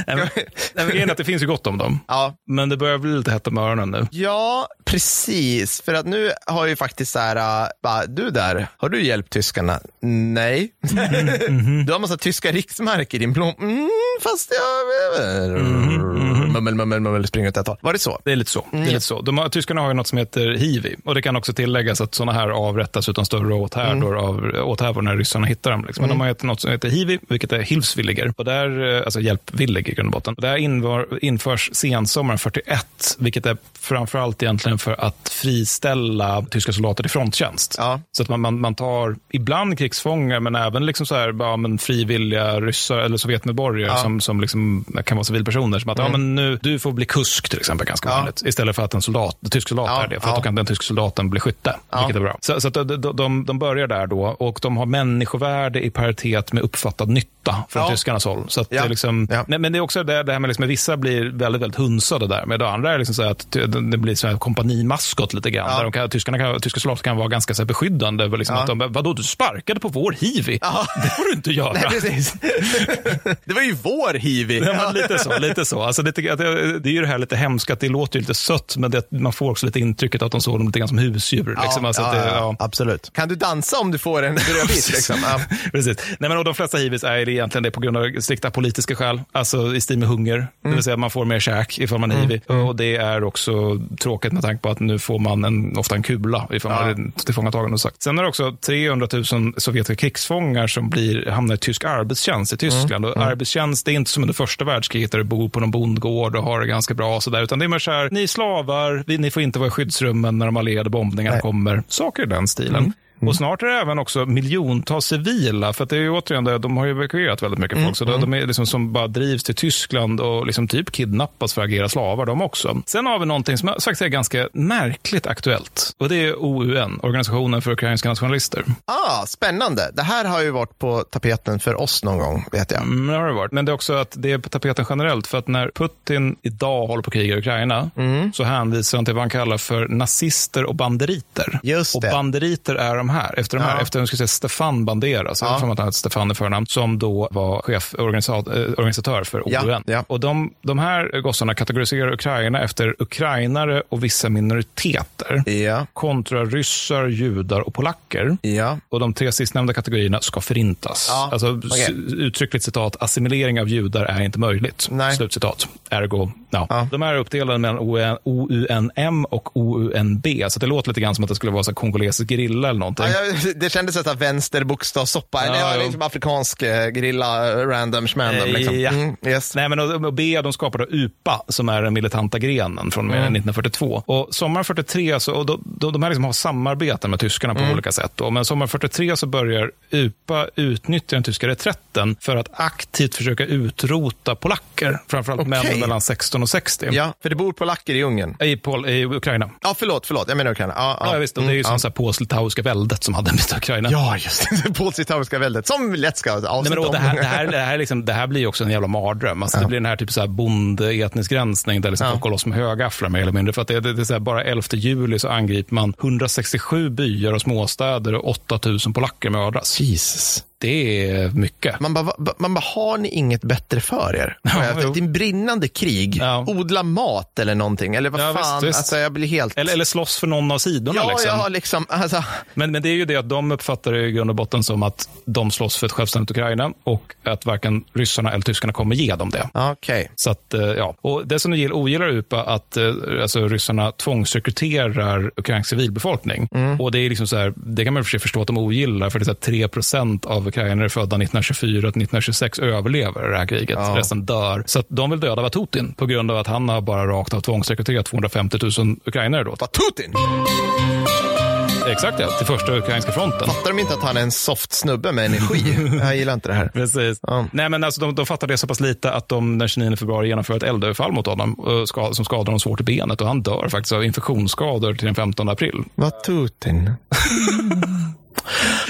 Nej, men, att det finns ju gott om dem. Ja. Men det börjar bli lite hett om öronen nu. Ja, precis. För att nu har ju faktiskt så här, bara, du där, har du hjälpt tyskarna? Nej. Mm, mm, mm. du har massa tyska riksmark i din plån. Mm, fast jag... Mm, mummel, mummel, mummel, springer åt ett håll. Var det så? Det är lite så. Det är lite så. De har, tyskarna har ju något som heter hivi. Och det kan också tilläggas att sådana här avrättas utan större åthärdor mm. av åthävor när ryssarna hittar dem. Liksom. Men mm. de har gett något som heter hivi, vilket är hilfsvilliger. Och där, alltså hjälpvillig i grund och botten. Och där invar, införs sensommaren 41, vilket är framförallt egentligen för att friställa tyska soldater i fronttjänst. Ja. Så att man, man, man, tar ibland krigsfångar, men även liksom så här, ja, men frivilliga ryssar eller sovjetmedborgare ja. som, som liksom, kan vara civilpersoner. Som att mm. ja, men nu, du får bli kusk till exempel, ganska ja. vanligt. Istället för att en soldat, en tysk soldat är det. För att då kan den tyska soldaten bli skytte, vilket är bra. Så, så att de, de, de börjar där då och de har människovärde i paritet med uppfattad nytta från ja. tyskarnas håll. Så det är liksom, nej, men det är också det, det här med liksom, vissa blir väldigt, väldigt hunsade där. Men det andra är liksom så att det blir så här kompanimaskot lite grann. Där de kan, tyskarna kan, tyska soldater kan vara ganska så här beskyddande. Liksom, att de, vadå, du sparkade på vår hivi? Det får du inte göra. Nej, precis. det var ju vår hivi. Ja, lite så. Lite så. Alltså, att det, det är ju det här lite hemska, att det låter ju lite sött, men det, man får också lite intrycket att de såg dem lite grann som husdjur. Liksom. Alltså ja, det, ja, ja. absolut. Kan du dansa om du får en brödbit? liksom? ja. Precis. Nej, men, och de flesta hivis är egentligen det på grund av strikta politiska skäl, alltså i stil med hunger, mm. det vill säga att man får mer käk ifall man är hivi. Mm. Och det är också tråkigt med tanke på att nu får man en, ofta en kula ifall man är tillfångatagen. Och sagt. Sen är det också 300 000 sovjetiska krigsfångar som blir, hamnar i tysk arbetstjänst i Tyskland. Och arbetstjänst, det är inte som under första världskriget där du bor på någon bondgård och har det ganska bra. Och så där, utan det är mer så här, ni är slavar, vi, ni får inte vara i skyddsrummen när de allierade bombningarna kommer. Saker i den stilen. Mm. Och snart är det även också miljontals civila, för att det är ju återigen det, de har ju evakuerat väldigt mycket Mm, folk, så de, de är liksom som bara drivs till Tyskland och liksom typ kidnappas för att agera slavar de också. Sen har vi någonting som faktiskt är ganska märkligt aktuellt och det är OUN, Organisationen för ukrainska nationalister. Ah, spännande. Det här har ju varit på tapeten för oss någon gång, vet jag. Mm, det har det varit. Men det är också att det är på tapeten generellt, för att när Putin idag håller på att kriga i Ukraina, Mm. så hänvisar han till vad han kallar för nazister och banderiter. Just och det. banderiter är de här, efter de här, Ja. efter ska säga Stefan Bandera, så Ja. att han hette Stefan i förnamn, som då var chef, eh, organisatör för Ja, OUN. ja. Och de, de här gossarna kategoriserar Ukraina efter ukrainare och vissa minoriteter Ja. kontra ryssar, judar och polacker. Ja. Och de tre sistnämnda kategorierna ska förintas. Ja, Alltså, s- uttryckligt citat, assimilering av judar är inte möjligt. Nej. Slutcitat. Ergo, ja. Ja. De här är uppdelade mellan OUN, OUNM och OUNB, så det låter lite grann som att det skulle vara så kongolesisk gerilla eller någonting. Ja, det kändes som vänster bokstavssoppa, Ja, jo. liksom afrikansk eh, grilla, eh, random schmandom. Liksom. Ja. Mm, yes. Nej, men och, och B, de skapade UPA, som är den militanta grenen från Mm. 1942. Och sommaren 43, så, och då, då, de här liksom har samarbeten med tyskarna på Mm. olika sätt. Då. Men sommaren 43 så börjar UPA utnyttja den tyska reträtten för att aktivt försöka utrota polacker, framförallt Okej. män mellan 16 och 60. Ja, för det bor polacker i Ungern. I, Pol, I Ukraina. Ja, förlåt, förlåt, jag menar Ukraina. Ja, Ja, visst. Och det är ju som ja. polsk-litauiska väldet som hade med Ukraina. Ja, just det. Polsk-litauiska väldet, som lätt ska Nej, avsnitt men, och om. det, här, det, här, det, här liksom, det här blir ju också en jävla mardröm. Alltså, Det blir den här typ så här bondeetnisk gränsning där liksom Ja. folk går loss med högafflar mer eller mindre. För att det, det, det är så här, bara 11 juli så angriper man 167 byar och småstäder och 8000 polacker mördas. Jesus. Det är mycket. Man bara, man bara, har ni inget bättre för er? Ja, det är en brinnande krig. Ja. Odla mat eller någonting. Eller vad Ja, fan, visst, visst. Alltså, jag blir helt... Eller, eller slåss för någon av sidorna. ja, liksom. ja, liksom. Alltså, Men, men det är ju det att de uppfattar det i grund och botten som att de slåss för ett självständigt Ukraina och att varken ryssarna eller tyskarna kommer ge dem det. okej. Så att, eh, ja. Och det som gill- ogillar UPA att eh, alltså, ryssarna tvångsrekryterar ukrainsk civilbefolkning. Mm. Och det, är liksom så här, det kan man för sig förstå att de ogillar, för det är så här 3 av ukrainare födda 1924 till 1926 överlever det här kriget. Ja. Resten dör. Så de vill döda Vatutin på grund av att han har bara rakt av tvångsrekryterat 250 000 ukrainare. Då. Vatutin! Exakt ja, till första ukrainska fronten. Fattar de inte att han är en soft snubbe med energi? jag gillar inte det här. Precis. Ja. Nej, men alltså, de, de fattar det så pass lite att de den 29 februari genomför ett eldöverfall mot honom eh, som skadar honom svårt i benet och han dör faktiskt av infektionsskador till den 15 april. Vatutin.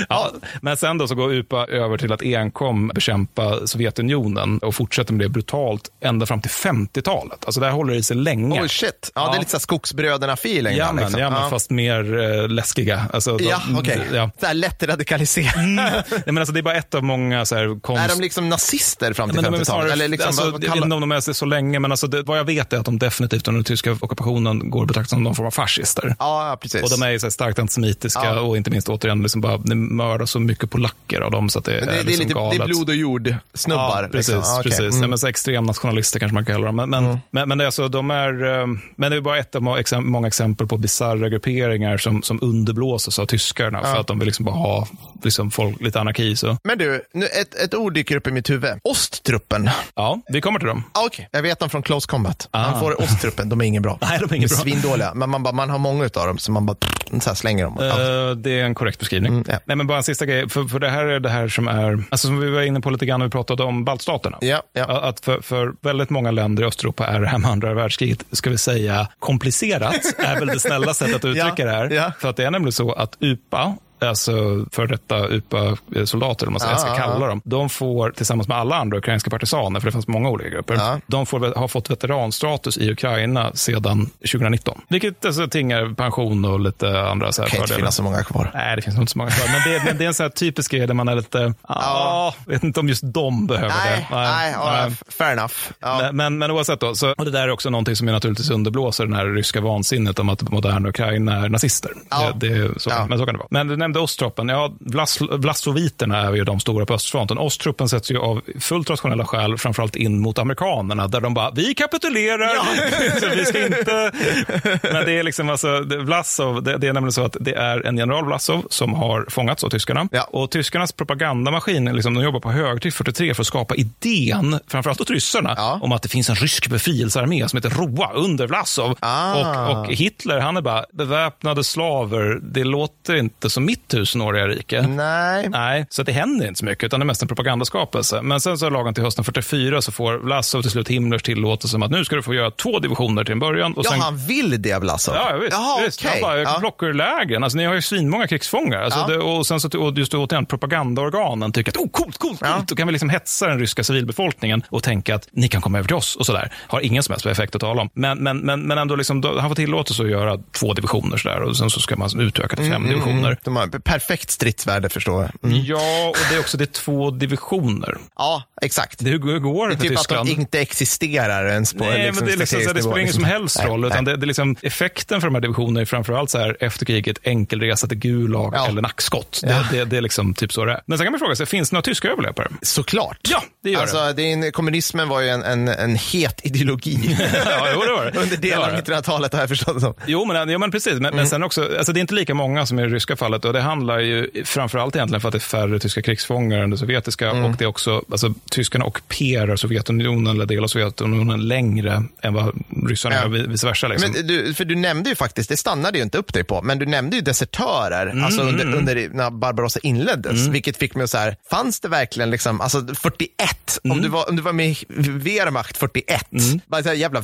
Ja, men sen då så går UPA över till att enkom bekämpa Sovjetunionen och fortsätter med det brutalt ända fram till 50-talet. Alltså det här håller i sig länge. Oh shit. Ja, Ja. det är lite så skogsbröderna-feeling. Ja, där, men, liksom. ja, men Ja. fast mer eh, läskiga. Alltså, Ja, okej. Ja. Så här lätt radikaliserad. Nej, men alltså, det är bara ett av många så här, konst... Är de liksom nazister fram till Men de är 50-talet? snarare, Eller liksom, alltså, vad, vad jag vet inte om de är så länge, men alltså det, vad jag vet är att de definitivt under den tyska ockupationen går att betrakta som någon form av fascister. Ja, precis. Och de är så här starkt antisemitiska och inte minst återigen liksom bara, det mördar så mycket polacker av dem så att det, Men det, är, det, är liksom lite, galet. det är blod och jord-snubbar. Ja, precis. liksom. Ja, okej. precis. Mm. Nej, men så extremnationalister kanske man kallar dem. Men, men, men, men det är alltså, de är, eh, men det är bara ett av många exempel på bisarra grupperingar som, som underblåses av tyskarna för att de vill liksom bara ha liksom folk, lite anarki. Så. Men du, nu, ett, ett ord dyker upp i mitt huvud. Osttruppen. Ja, vi kommer till dem. Ah, Okej, jag vet dem från Close Combat. Ah. Man får Osttruppen, de är ingen bra. Nej, de är ingen bra. Svindåliga. Men man, bara, man har många av dem, så man bara så här slänger dem. Ja. Eh, det är en korrekt beskrivning. Mm, ja. Nej, men bara en sista grej. För, för det här är det här som är, alltså som vi var inne på lite grann när vi pratade om baltstaterna. Ja, ja. Att för, för väldigt många länder i Östeuropa är det här med andra världskriget, ska vi säga komplicerat, är väl det snälla sättet att uttrycka det här. För att det är nämligen så att UPA, alltså för detta UPA-soldater, om man ska, ska kalla dem, de får tillsammans med alla andra ukrainska partisaner, för det fanns många olika grupper, de får, har fått veteranstatus i Ukraina sedan 2019. Vilket alltså, tingar pension och lite andra så här Det kan inte fördelar. finnas så många kvar. Nej, det finns inte så många kvar. Men det, men det är en sån här typisk grej där man är lite, ja, vet inte om just de behöver Nej, det. nej, ja, fair enough. Ja. Men, men, men oavsett då, så, och det där är också någonting som är naturligtvis underblåser den här ryska vansinnet om att moderna Ukraina är nazister. Ja. Det, det, är så, Men så kan det vara. Men du nämnde Osttroppen. Ja, Vlas, Vlasoviterna är ju de stora på östfronten. Osttroppen sätts ju av fullt rationella skäl framförallt in mot amerikanerna där de bara, vi kapitulerar, så vi ska inte... Men det är liksom alltså, det, Vlasov, det, det är nämligen så att det är en general Vlasov som har fångats av tyskarna. Och tyskarnas propagandamaskin, liksom, de jobbar på högtryck 43 för att skapa idén, framförallt åt ryssarna, om att det finns en rysk befrielsearmé som heter Roa under Vlasov. Ah. Och, och Hitler, han är bara, beväpnade slaver, det låter inte som mitt tusenåriga rike. Nej. Nej, så det händer inte så mycket, utan det är mest en propagandaskapelse. Men sen så lagom till hösten 44 så får Vlasov till slut Himmlers tillåtelse om att nu ska du få göra två divisioner till en början. Och Ja, sen... han vill det, Vlasov? Ja, ja, visst. Jaha, visst. okej. Han bara, jag Ja. plockar ur lägren. Alltså, ni har ju svinmånga krigsfångar. Alltså, Ja. det, och sen så, och just återigen, propagandaorganen tycker att oh, coolt, coolt, coolt. Då kan vi liksom hetsa den ryska civilbefolkningen och tänka att ni kan komma över till oss och sådär. Har ingen som helst effekt att tala om. Men, men, men, men ändå, liksom, då, han får tillåtelse att göra två divisioner sådär och sen så ska man utöka till fem Mm, divisioner. mm. Perfekt stridsvärde, förstår jag. Mm. Ja, och det är också det är två divisioner. Ja, exakt. Det, hur går det Det är typ Tyskland? att de inte existerar ens på Nej, liksom, men det, är liksom, så det spelar ingen som helst Nej, roll. nej. Utan det, det är liksom, effekten för de här divisionerna är framförallt så här, efter kriget enkelresa till Gulag Ja. eller nackskott. Ja. Det, det, det är liksom typ så det är. Men sen kan man fråga sig, finns det några tyska överlevare? Såklart. Ja, det gör alltså, det. en, kommunismen var ju en, en, en het ideologi ja, jo, det var det. under delar av det. 1900-talet har jag förstått det som. Jo, men, jo, men precis. Men, Mm. men sen också, alltså det är inte lika många som i det ryska fallet och det handlar ju framförallt egentligen för att det är färre tyska krigsfångar än det sovjetiska Mm. och det är också, alltså tyskarna ockuperar Sovjetunionen eller delar av Sovjetunionen längre än vad ryssarna Ja. gör, vice versa. Liksom. Men du, för du nämnde ju faktiskt, det stannade ju inte upp dig på, men du nämnde ju desertörer alltså under, under när Barbarossa inleddes, Mm. vilket fick mig att så här, fanns det verkligen liksom, alltså 41, Mm. om, du var, om du var med i Wehrmacht 41, bara en jävla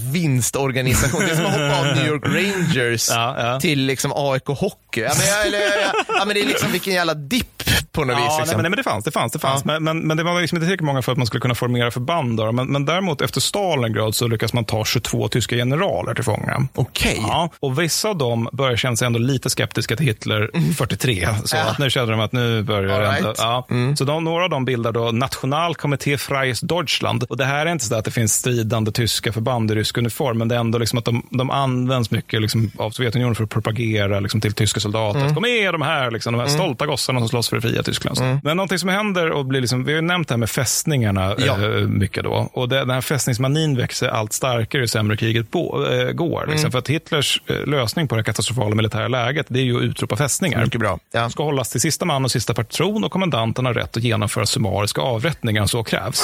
vinstorganisation, det är som att hoppa av New York Rangers Ja, ja. till liksom AIK Hockey. Ja, men, jag, eller, jag, ja, men det är liksom vilken jävla dipp på något vis. Ja, Liksom. nej, men, nej, men det fanns, det fanns, det fanns. Men, men, men det var liksom inte tillräckligt många för att man skulle kunna formera förband. Då. Men, men däremot efter Stalingrad så lyckas man ta 22 tyska generaler till fånga. Okej. Ja, och vissa av dem börjar känna sig ändå lite skeptiska till Hitler 43. Så Ja. att nu känner de att nu börjar det right. Ja. Så de, några av dem bildar då Nationalkomitté Freies Deutschland. Och det här är inte så att det finns stridande tyska förband i rysk uniform, men det är ändå liksom att de, de används mycket liksom av Sovjetunionen för att propagera liksom till tyska soldater. Kom med de här, liksom, de här stolta gossarna som slåss för det fria Tyskland. Men någonting som händer och blir liksom, vi har ju nämnt det här med fästningarna Ja. eh, mycket då. Och det, den här fästningsmanin växer allt starkare ju sämre kriget på, eh, går. Liksom. För att Hitlers eh, lösning på det katastrofala militära läget, det är ju att utropa fästningar. Mycket bra. Ja. ska hållas till sista man och sista patron och kommandanten har rätt att genomföra summariska avrättningar om så krävs.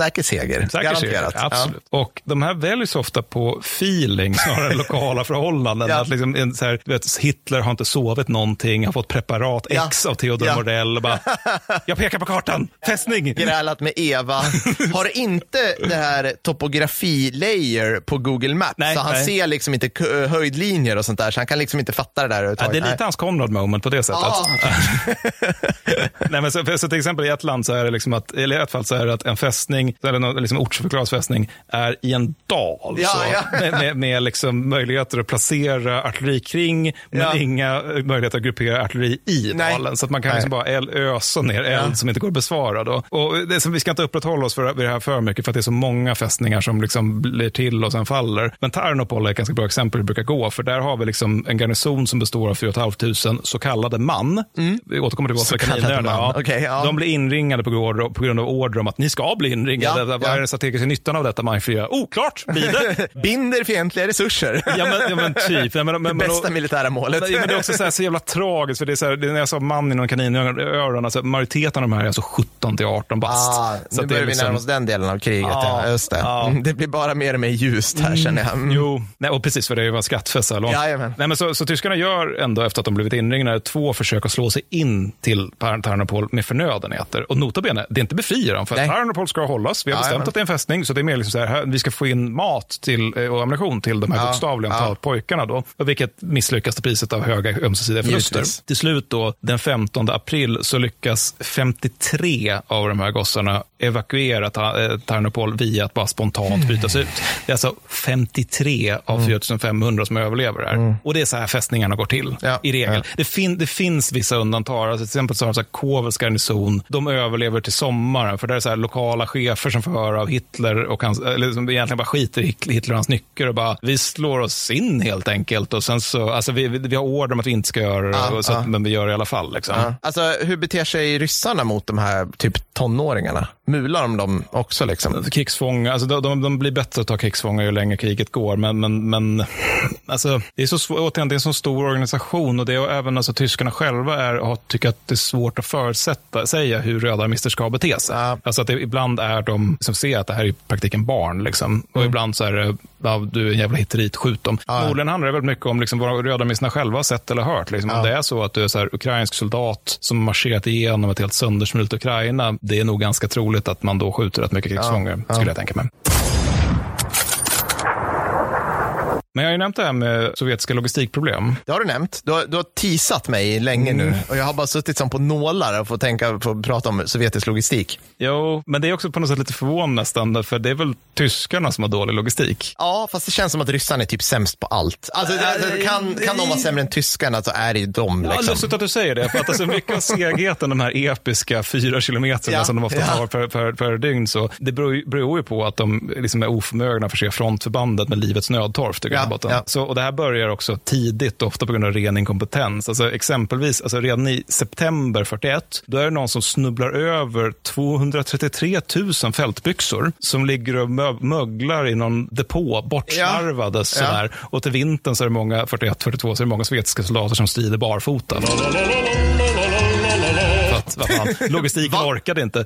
Säker seger, Säker garanterat. seger, absolut. Och de här väljs ofta på feeling snarare än lokala förhållanden. Ja. Att liksom, en så här, vet, Hitler har inte sovit någonting, har fått preparat Ja. X av Theodor Ja. Mordell. Bara, jag pekar på kartan, fästning! grälat med Eva. Har inte det här topografi-layer på Google Maps, Nej, så han nej. ser liksom inte k- höjdlinjer och sånt där, så han kan liksom inte fatta det där Ja, det är lite Nej. hans Conrad moment på det sättet. Ah. Nej, men så, så till exempel i ett land så är det liksom att, eller i ett fall så är det att en fästning, eller någon liksom ortsförklarad fästning, är i en dal. Ja, ja. Med, med, med liksom möjligheter att placera artilleri kring, men Ja. inga möjligheter att gruppera artilleri i Nej. dalen. Så att man kan liksom bara ösa ner eld som inte går att besvara. Då. Och det som, vi ska inte upprätthålla oss för, vid det här för mycket, för att det är så många fästningar som liksom blir till och sen faller. Men Tarnopol är ett ganska bra exempel hur det brukar gå, för där har vi liksom en garnison som består av 4 500 så kallade man. Vi återkommer till Mm. Vad kallade kaninöarna. Ja. Ja. De blir inringade på grund, på grund av order om att ni ska bli inringade. Ja, Vad ja. är den strategiska nyttan av detta, Mindfria? Oklart, blir det? Binder fientliga resurser. Ja, men, ja, men typ. Ja, men, men, det bästa militära målet. men det är också så, här, så jävla tragiskt, för det är så, här, det är när jag sa man inom kaninöron, alltså, majoriteten av de här är alltså 17 till 18 bast. Ah, så nu börjar liksom... vi närma oss den delen av kriget. Ja, Ja, just det. Mm, det blir bara mer och mer ljust här känner jag. Mm. Jo, nej, och precis för det var skattfest så här långt. Jajamän. Nej, men så, så tyskarna gör ändå efter att de blivit inringade två försök att slå sig in till Tar- Tarnopol med förnödenheter. Och nota bene, det är inte befria dem för. Tarnopol ska hållas. Vi har bestämt Jajamän. att det är en fästning så det är mer liksom så här, här, vi ska få in mat till, eh, och ammunition till de här Ja, bokstavligen ja. pojkarna då. Och vilket misslyckas till priset av höga ömsesidiga förluster. Givetvis. Till slut då, den 15 april, så lyckas 53 av de här gossarna evakuera Ta- eh, Tarnopol via att bara spontant brytas ut. Det är alltså 53 av 4500 som överlever här. Och det är så här fästningarna går till Ja. i regel. Ja. Det, fin- det finns vissa undantag. Alltså, till exempel så har så Kovels garnison, de överlever till sommaren. För det är så här lokala chefer som får höra av Hitler och hans, eller som egentligen bara skiter i Hit- Hitler och hans nycker och bara, vi slår oss in helt enkelt. Och sen så, alltså vi, vi, har order om att vi inte ska göra det, och så att, men vi gör det i alla fall. Liksom. Ja. Alltså, hur beter sig ryssarna mot de här typ tonåringarna? Mular de dem också liksom? krigsfångar, alltså de, de, de blir bättre att ta krigsfångar ju längre kriget går, men, men, men alltså, det är så svår, återigen, det är en så stor organisation och det är även alltså, tyskarna själva är, har, tycker att det är svårt att förutsätta, säga hur rödarmister ska bete sig. Ja. Alltså att det, ibland är de som ser att det här är i praktiken barn, liksom. och ibland så är det, ja, du är en jävla hitterit, skjut dem. Ja. Förmodligen handlar det väldigt mycket om liksom, vad rödarmisterna själva har sett eller hört. Liksom. Om det är så att du är så här, ukrainsk soldat som marscherat igenom ett helt söndersmult Ukraina, det är nog ganska troligt att man då skjuter rätt mycket krigsfångar, skulle jag tänka mig. Men jag har ju nämnt det här med sovjetiska logistikproblem. Det har du nämnt. Du har, du har teasat mig länge nu och jag har bara suttit som på nålar och fått tänka på att prata om sovjetisk logistik. Jo, men det är också på något sätt lite förvånande nästan, för det är väl tyskarna som har dålig logistik. Ja, fast det känns som att ryssarna är typ sämst på allt. Alltså, det, kan, kan de vara sämre än tyskarna så är det ju de. Ja, Liksom. lustigt att du säger det, för att alltså mycket av segheten, de här episka fyra kilometerna Ja, som de ofta ja. tar per, per, per dygn, så det beror, ju- beror ju på att de liksom är oförmögna att förse frontförbandet med livets nödtorft Ja, botten. ja. Så, och det här börjar också tidigt, ofta på grund av ren inkompetens. Alltså exempelvis, alltså redan i september 41, då är det någon som snubblar över 233 000 fältbyxor som ligger och mö- möglar i någon depå, bortslarvade Ja. sådär. Och till vintern så är det många, 41-42, så är det många sovjetiska soldater som strider barfota. Vad fan, logistiken orkade inte.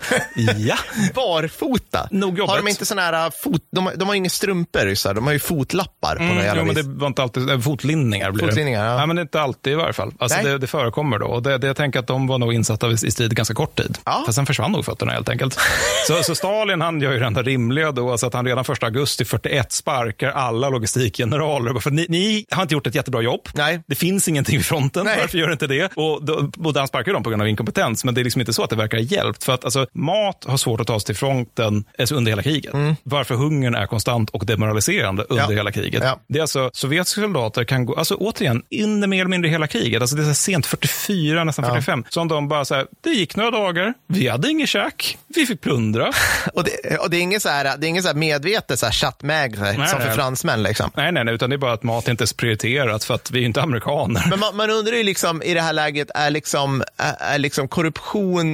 Ja, Barfota? Nog. Har de inte såna här fot... De, har- de har inga strumpor ryssar, de har ju fotlappar på något Mm, jävla jo, men det var inte alltid, äh, fotlinningar blir Fotlinningar, det. ja. Nej, men det är inte alltid i varje fall. Alltså, det, det förekommer då. Och det, det, jag tänker att de var nog insatta i strid ganska kort tid. Ja. Fast sen försvann nog fötterna helt enkelt. så, så Stalin han gör ju det enda rimliga då, alltså att han redan 1 augusti 41 sparkar alla logistikgeneraler. För ni, ni har inte gjort ett jättebra jobb. Nej. Det finns ingenting vid fronten. Nej. Varför gör inte det? Och, då, och han sparkar dem på grund av inkompetens. Men det är liksom inte så att det verkar ha hjälpt. För att alltså, mat har svårt att ta sig till fronten alltså, under hela kriget. Varför hungern är konstant och demoraliserande under Mm. Ja. hela kriget. Ja. Det är alltså, sovjetiska soldater kan gå, alltså återigen, in mer eller mindre hela kriget. Alltså det är så sent 44, nästan 45. Som de bara så här, det gick några dagar, vi hade inget käk, vi fick plundra. Och det, och det är ingen så här, det är ingen så här medvetet så här chattmäg som Nej, för nej. fransmän. Liksom. nej, nej, nej, utan det är bara att mat inte är prioriterat för att vi är inte amerikaner. Men man, man undrar ju liksom i det här läget, är liksom, är, är liksom korruption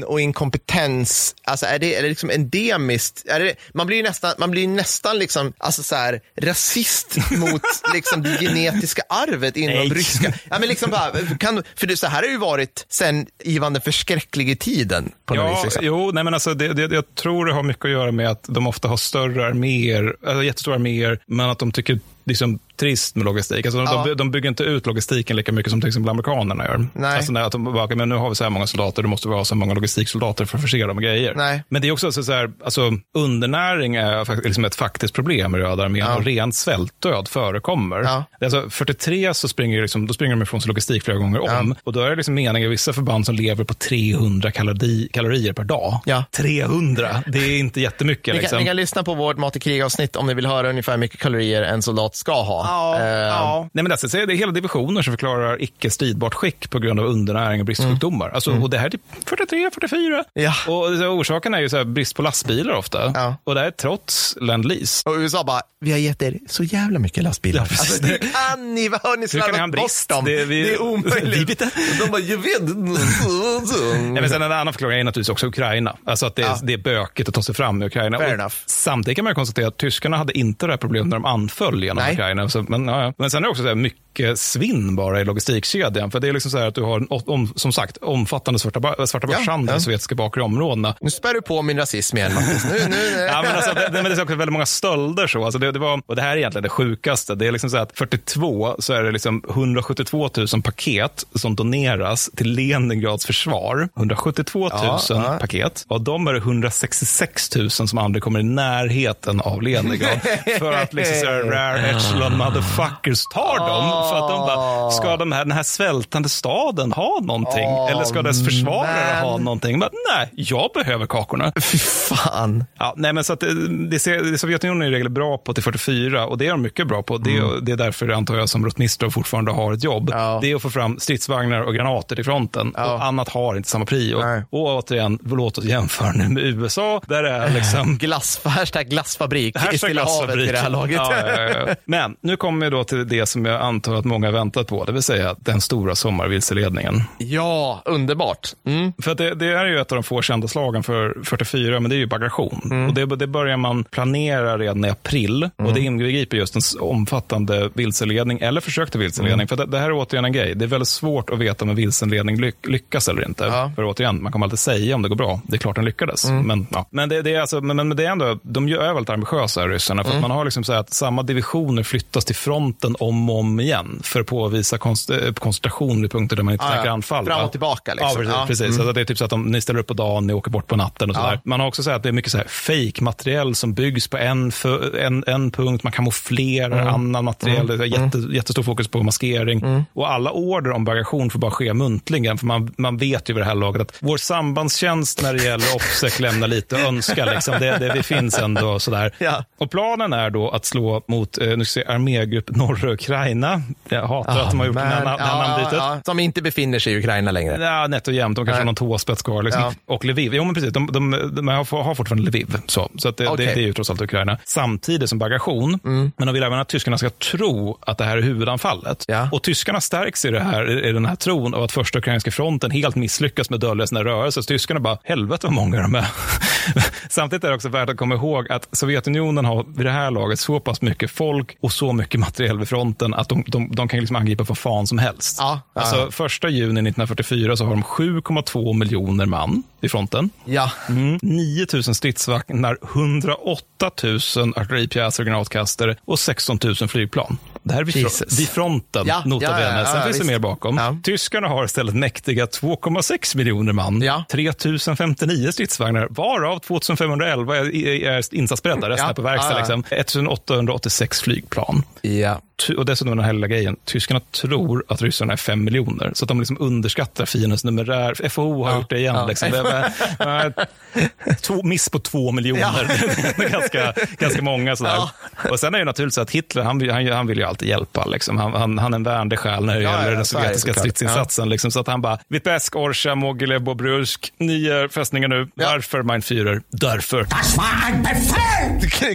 och inkompetens, alltså är det, är det liksom endemiskt? Är det, man blir ju nästan, man blir nästan liksom, alltså så här, rasist mot liksom det genetiska arvet inom Nej. ryska. Ja, men liksom bara, kan, för det, så här har ju varit sen Ivan den förskräcklige tiden. På Ja, vis, liksom. jo, nej men alltså det, det, jag tror det har mycket att göra med att de ofta har större arméer, alltså jättestora arméer, men att de tycker liksom trist med logistik. Alltså, Ja. de, de bygger inte ut logistiken lika mycket som till exempel amerikanerna gör. Nej. Alltså, att de bara, men nu har vi så här många soldater, då måste vi ha så här många logistiksoldater för att förse dem med grejer. Nej. Men det är också så så här, alltså, undernäring är liksom ett faktiskt problem i Röda armén Ja. och ren svältdöd förekommer. Ja. Alltså, 43 så springer, liksom, då springer de ifrån sin logistik flera gånger om. Ja. Och då är det liksom meningen i vissa förband som lever på 300 kalori, kalorier per dag. Ja. 300, det är inte jättemycket. Ni kan, liksom. ni kan lyssna på vårt Mat i krig-avsnitt om ni vill höra ungefär hur mycket kalorier en soldat ska ha. Ja, Eh, ja. Nej, men alltså, så är det hela divisioner som förklarar icke stridbart skick på grund av undernäring och bristsjukdomar. Alltså, Och det här är typ 43, 44. Mm. Ja. Och så, orsaken är ju så här, brist på lastbilar ofta. Ja. Och det här är trots Lend-Lease. Och USA bara, vi har gett er så jävla mycket lastbilar. Ja, alltså, hur kan ni, vad har ni slarvat bort dem? Det- vi- det är omöjligt. det. De bara, jag vet Nej, men sen en annan förklaring är naturligtvis också Ukraina. Alltså att det är, Ja. det är bökigt att ta sig fram i Ukraina. Samtidigt kan man konstatera att tyskarna hade inte det här problemet när de anföll genom Nej. Ukraina. Så Men, ja, men sen är det också så här mycket svinn bara i logistikkedjan. För det är liksom så här att du har, om, som sagt, omfattande svarta, svarta börshandel ja, ja. i sovjetiska bakre områdena. Nu spär du på min rasism igen, Mattis. Nu, nu, ja, men alltså, det, men det är också väldigt många stölder. Så. Alltså det, det var, och det här är egentligen det sjukaste. Det är liksom så att 42 så är det liksom 172 000 paket som doneras till Leningrads försvar. 172 000 ja, paket. Och de är det 166 000 som aldrig kommer i närheten av Leningrad. för att liksom så här, rare echelon motherfuckers tar dem. För att de bara, ska de här, den här svältande staden ha någonting? Oh, Eller ska dess försvarare man. ha någonting? Men, nej, jag behöver kakorna. Fy fan. Ja, nej, men så att det, det, Sovjetunionen är i regel bra på till 44 och det är de mycket bra på. Det, mm. det är därför antar jag som rotmistrov fortfarande har ett jobb. Ja. Det är att få fram stridsvagnar och granater till fronten. Ja. Och annat har inte samma prio. Och, och återigen, låt oss jämföra nu med USA. Där är liksom... Glass, hashtag glassfabrik hashtag i Stilla havet i det här laget. Ja, men nu kommer vi då till det som jag antar att många väntat på, det vill säga den stora sommarvilseledningen. Ja, underbart. Mm. För det, det, är ju ett av de få kända slagen för 44, men det är ju bagration. Mm. Och det, det, börjar man planera redan i april. Mm. Och det inbegriper just en omfattande vilseledning, eller försök till vilseledning. Mm. För det, det, här är återigen en grej. Det är väldigt svårt att veta om en vilseledning lyck, lyckas eller inte. Ja. För återigen, man kommer alltid säga om det går bra. Det är klart den lyckades. Mm. Men, ja. men, det, är alltså, men, men det är ändå, de är väldigt ambitiösa, ryssarna. För att mm. man har liksom så att samma divisioner flyttas till fronten om och om igen. För att påvisa konst, eh, koncentration vid punkter där man inte ah, tänker ja. anfalla. Fram och tillbaka. Liksom. Ja, precis. Ja. precis. Mm. Alltså, det är typ så att de, ni ställer upp på dagen, ni åker bort på natten och så ja. Man har också så att det är mycket så här fake materiell som byggs på en, för, en, en punkt. Man kamouflerar mm. annan materiell. Mm. Det är jätte, mm. jättestor fokus på maskering. Mm. Och alla order om bagation får bara ske muntligen. För man, man vet ju vid det här laget att vår sambandstjänst när det gäller OPSEC lämnar lite att önska. Liksom. Det, det, det finns ändå sådär. Ja. Och planen är då att slå mot eh, nu ska armégrupp norra Ukraina. Jag hatar oh, att de har gjort man. det här, ja, namnbytet. Ja, som inte befinner sig i Ukraina längre. Ja, nätt och jämnt. De kanske har någon tåspets kvar. Liksom. Och Lviv. Jo, men precis. De, de, de, har, fortfarande Lviv. Så, så att det, okay. det, det, är ju trots allt Ukraina. Samtidigt som bagation. Mm. Men de vill även att tyskarna ska tro att det här är huvudanfallet. Ja. Och tyskarna stärks i, det här, i den här tron av att första ukrainska fronten helt misslyckas med att dölja sina rörelser. Så tyskarna bara, helvete vad många de är. Samtidigt är det också värt att komma ihåg att Sovjetunionen har vid det här laget så pass mycket folk och så mycket materiell vid fronten att de, de, de kan liksom angripa vad fan som helst. Ja, ja. Alltså, första juni 1944 så har de 7,2 miljoner man i fronten. Ja. Mm. 9 000 stridsvagnar, 108 000 artilleripjäser och granatkastare och 16 000 flygplan. Det här är vid, vid fronten, ja, nota ja, bene. Sen ja, finns det mer bakom. Ja. Tyskarna har istället mäktiga 2,6 miljoner man, ja. 3 059 stridsvagnar, varav 2511 är, är insatsberedda, resten är på verkstad. Liksom. 1886 flygplan. Ja och dessutom den här lilla grejen, tyskarna tror att ryssarna är fem miljoner, så att de liksom underskattar fiendens numerär. FO har ja, gjort det igen. Ja. Liksom. Det är, miss på två miljoner. Ja. ganska, ganska många. Sådär. Ja. Och sen är det naturligtvis att Hitler, han, han, han vill ju alltid hjälpa. Liksom. Han, han, han är en värnde själ när det ja, gäller den sovjetiska stridsinsatsen. Liksom. Så att han bara, Vitebsk, Orsha, Mogilev, Bobrusk, ni är fästningar nu. Varför, mein Führer? Därför.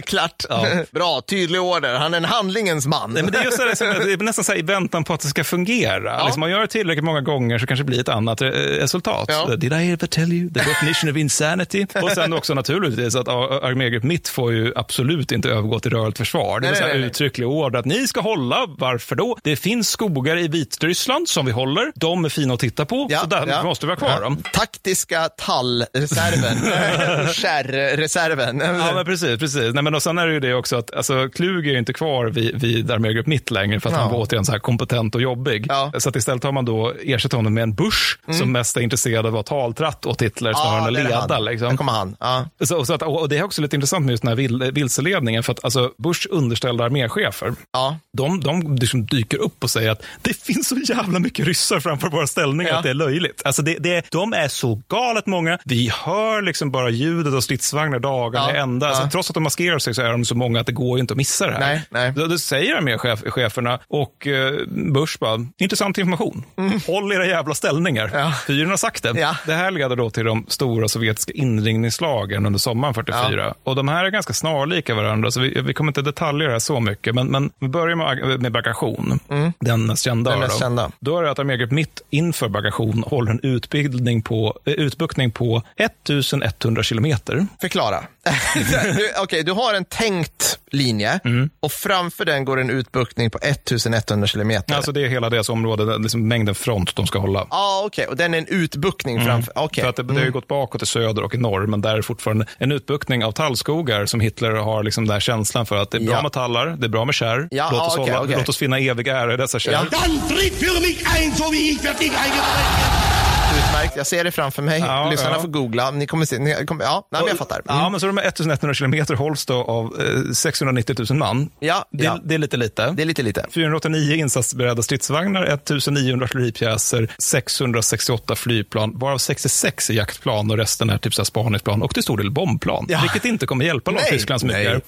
Klart. Bra, tydlig order. Han är en handlingens man. Nej, det är just det, liksom, det är nästan så här, i väntan på att det ska fungera. Ja. Liksom, man gör det tillräckligt många gånger så kanske det blir ett annat resultat. Ja. Did I ever tell you the definition of insanity? Och sen också naturligtvis att armégrupp mitt får ju absolut inte övergå till rörligt försvar. Det är en uttrycklig order att ni ska hålla. Varför då? Det finns skogar i Vitryssland som vi håller. De är fina att titta på, ja, så där ja. måste vi ha kvar ja. dem. Taktiska tallreserven, kärrreserven. ja, men precis. precis. Nej, men och sen är det ju det också att alltså, Klug är inte kvar vid, vid armégrupp mitt längre för att ja. han var återigen så här kompetent och jobbig. Ja. Så att istället har man då ersatt honom med en Bush mm. som mest är intresserad av att taltratt åt Hitler snarare än att leda. Liksom. Där kommer han. Ja. Så, så att, och det är också lite intressant med just den här vil, vilseledningen för att alltså, Bush underställda arméchefer, ja. de, de liksom dyker upp och säger att det finns så jävla mycket ryssar framför våra ställningar att det är löjligt. Alltså det, det, de är så galet många. Vi hör liksom bara ljudet av stridsvagnar dagarna ja. ända. Alltså, trots att de maskerar sig så är de så många att det går inte att missa det här. Nej, nej. Då, då säger armécheferna och eh, Bush bara, intressant information. Mm. Håll era jävla ställningar. Ja. Fyren har sagt det. Ja. Det här leder då till de stora sovjetiska inringningslagen under sommaren 44. Ja. Och de här är ganska snarlika varandra, så vi, vi kommer inte detaljer här så mycket. Men, men vi börjar med, med bagation, mm. den mest kända. Den mest kända. Då. då är det att armégrupp mitt inför bagation håller en utbildning på, eh, utbuktning på 1100 kilometer. Förklara. Du- Okej, du har en tänkt linje Mm. och framför den går en utbuktning på 1100 kilometer. Alltså det är hela deras område, liksom mängden front de ska hålla. Ja, okej. Och den är en utbuktning framför. Okej. För att det, det har ju gått bakåt i söder och i norr, men där är fortfarande en utbuktning av tallskogar som Hitler har liksom den här känslan för att det är bra Ja. med tallar, det är bra med kärr. Ja, låt, oss okej, hålla, låt oss finna evig ära i dessa kärr. Ja. Utmärkt. Jag ser det framför mig. Ja, Lyssnarna ja. får googla. Ni kommer se. Ni kommer, ja, nej, men jag fattar. Mm. Ja, men så de här 1100 kilometer hålls då av eh, 690 000 man. Ja, det, ja. det är lite lite. Det är lite lite. 489 insatsberedda stridsvagnar, 1900 artilleripjäser, 668 flygplan, varav 66 är jaktplan och resten är typ så spaningsplan och till stor del bombplan. Ja. Vilket inte kommer hjälpa lag Nej, Tyskland så mycket.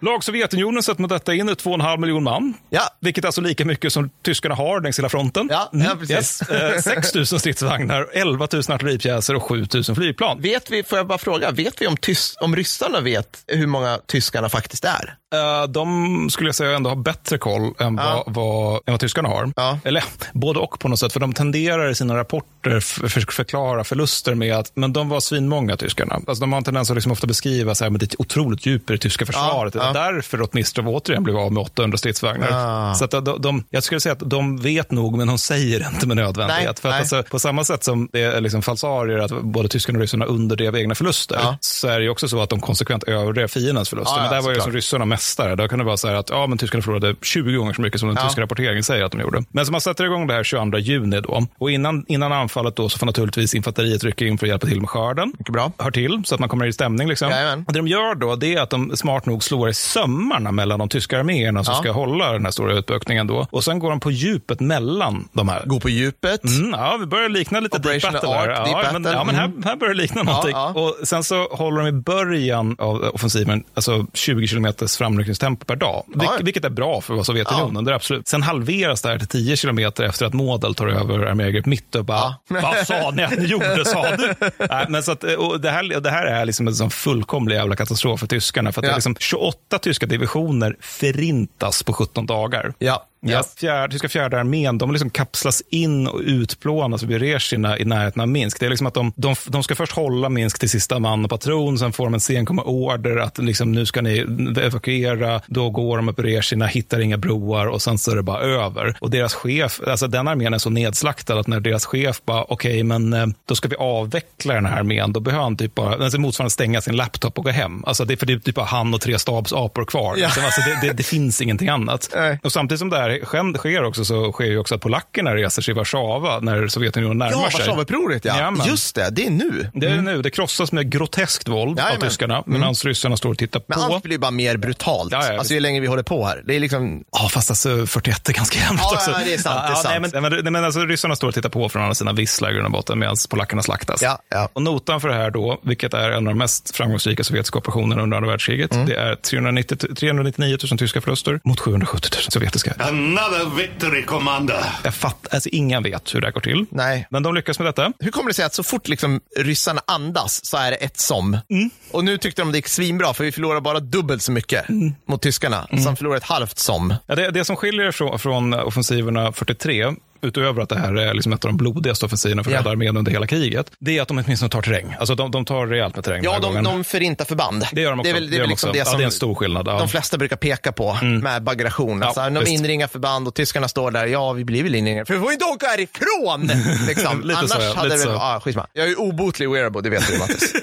Lag Sovjetunionen sätter mot detta in 2,5 miljoner man. Ja. Vilket är alltså lika mycket som tyskarna har längs hela fronten. Ja, ja, precis. Yes. Eh, 6 000 stridsvagnar, 11 000 artilleripjäser och 7 000 flygplan. Vet vi, får jag bara fråga, vet vi om, tys, om ryssarna vet hur många tyskarna faktiskt är? Eh, de skulle jag säga ändå har bättre koll än, Ja. vad, vad, än vad tyskarna har. Ja. Eller både och på något sätt, för de tenderar i sina rapporter för, förklara förluster med att men de var svinmånga tyskarna. Alltså, de har en tendens att liksom ofta beskriva så här, men det är otroligt djup i det tyska försvaret. Det ja. var därför Rotmistrov återigen blev av med 800 stridsvagnar. Ah. Så att de, de, jag skulle säga att de vet nog, men de säger det inte med nödvändighet. Nej, för att nej. alltså, på samma sätt som det är liksom falsarier att både tyskarna och ryssarna underdrev egna förluster, Ja. så är det ju också så att de konsekvent överdrev fiendens förluster. Ja, men där var ju som ryssarna mästare. Då kan det vara så här att ja, men tyskarna förlorade 20 gånger så mycket som den tyska rapporteringen säger att de gjorde. Men så man sätter igång det här 22 juni då. Och innan, innan anfallet då så får naturligtvis infanteriet rycka in för att hjälpa till med skörden. Mycket bra. Hör till, så att man kommer i stämning. Liksom. Jajamän. Och det de gör då, det är att de smart nog slår i sömmarna mellan de tyska arméerna som ska hålla den här stora utbökningen då. Och sen går de på djupet mellan de här. Gå på djupet. Mm, ja, vi börjar likna lite Deep Operational Battle här. Ark, ja, Deep men, Battle. ja, men här, Mm. här börjar det likna någonting. ja. Och sen så håller de i början av offensiven alltså 20 kilometers framryckningstempo per dag. Vil, Ja. Vilket är bra för Sovjetunionen. Det är absolut. Sen halveras det här till 10 kilometer efter att Model tar över armégrupp mitt och bara, Ja. vad sa ni att ni gjorde, sa du? Nej, men så att, och det, här, det här är liksom en sån fullkomlig jävla katastrof för tyskarna. För att det Ja. är liksom 28 tyska divisioner förintas på 17 dagar. Ja. Ja, fjärde, tyska fjärde armén, de liksom kapslas in och utplånas vid Rezjina i närheten av Minsk. Det är liksom att de, de, de ska först hålla Minsk till sista man och patron, sen får de en senkomma order att liksom, nu ska ni evakuera. Då går de upp i Rezjina, hittar inga broar och sen så är det bara över. Och deras chef, alltså den armén är så nedslaktad att när deras chef bara, okej, men eh, då ska vi avveckla den här armén, då behöver han typ bara, alltså motsvarande stänga sin laptop och gå hem. Alltså det är för det är typ bara han och tre stabsapor kvar. Ja. Liksom, alltså det, det, det finns ingenting annat. Nej. Och samtidigt som det här sker- sker också så sker ju också att polackerna reser sig i Warszawa när Sovjetunionen närmar Ja, sig. Warszawaupproret ja. Jajamän. Just det, det är nu. Det är nu. Det krossas med groteskt våld Jajamän. av tyskarna, medan ryssarna står och tittar Men på. allt blir bara mer brutalt. Ja, ja, alltså ju längre vi håller på här. Det är liksom, Ja, fast alltså 41 är ganska jämnt Ja, också. ja, det är sant, det är sant. Nej, men, nej, men, men alltså, ryssarna står och tittar på från andra sidan visslar i grund och botten medan polackerna slaktas. Ja, ja. Och notan för det här då, vilket är en av de mest framgångsrika sovjetiska operationerna under andra världskriget, Mm. det är 390, 399 000 tyska förluster mot 770 000 sovjetiska. Another victory, Commander. Jag fatt, alltså, ingen vet hur det här går till. nej. Men de lyckas med detta. Hur kommer det sig att så fort liksom ryssarna andas så är det ett som? Mm. Och nu tyckte de det gick svinbra för vi förlorar bara dubbelt så mycket Mm. mot tyskarna. Så de förlorar ett halvt som. Ja, det, det som skiljer från, från offensiverna 43, utöver att det här är liksom ett av de blodigaste offensiverna för Ja. Röda armén under hela kriget, det är att de åtminstone tar terräng. Alltså de, de tar rejält med terräng Ja, de, de förintar förband. Det gör de också. Det är väl, det är väl liksom det som ja, det är en stor skillnad. Ja. de flesta brukar peka på med bagration. Alltså, Ja, de visst. inringar förband och tyskarna står där, ja vi blir väl inringade, för vi får inte åka härifrån! Liksom. Lite Annars så, ja, hade lite det väl, ah, skitsamma. Jag är ju obotlig wearable, det vet du Mattis.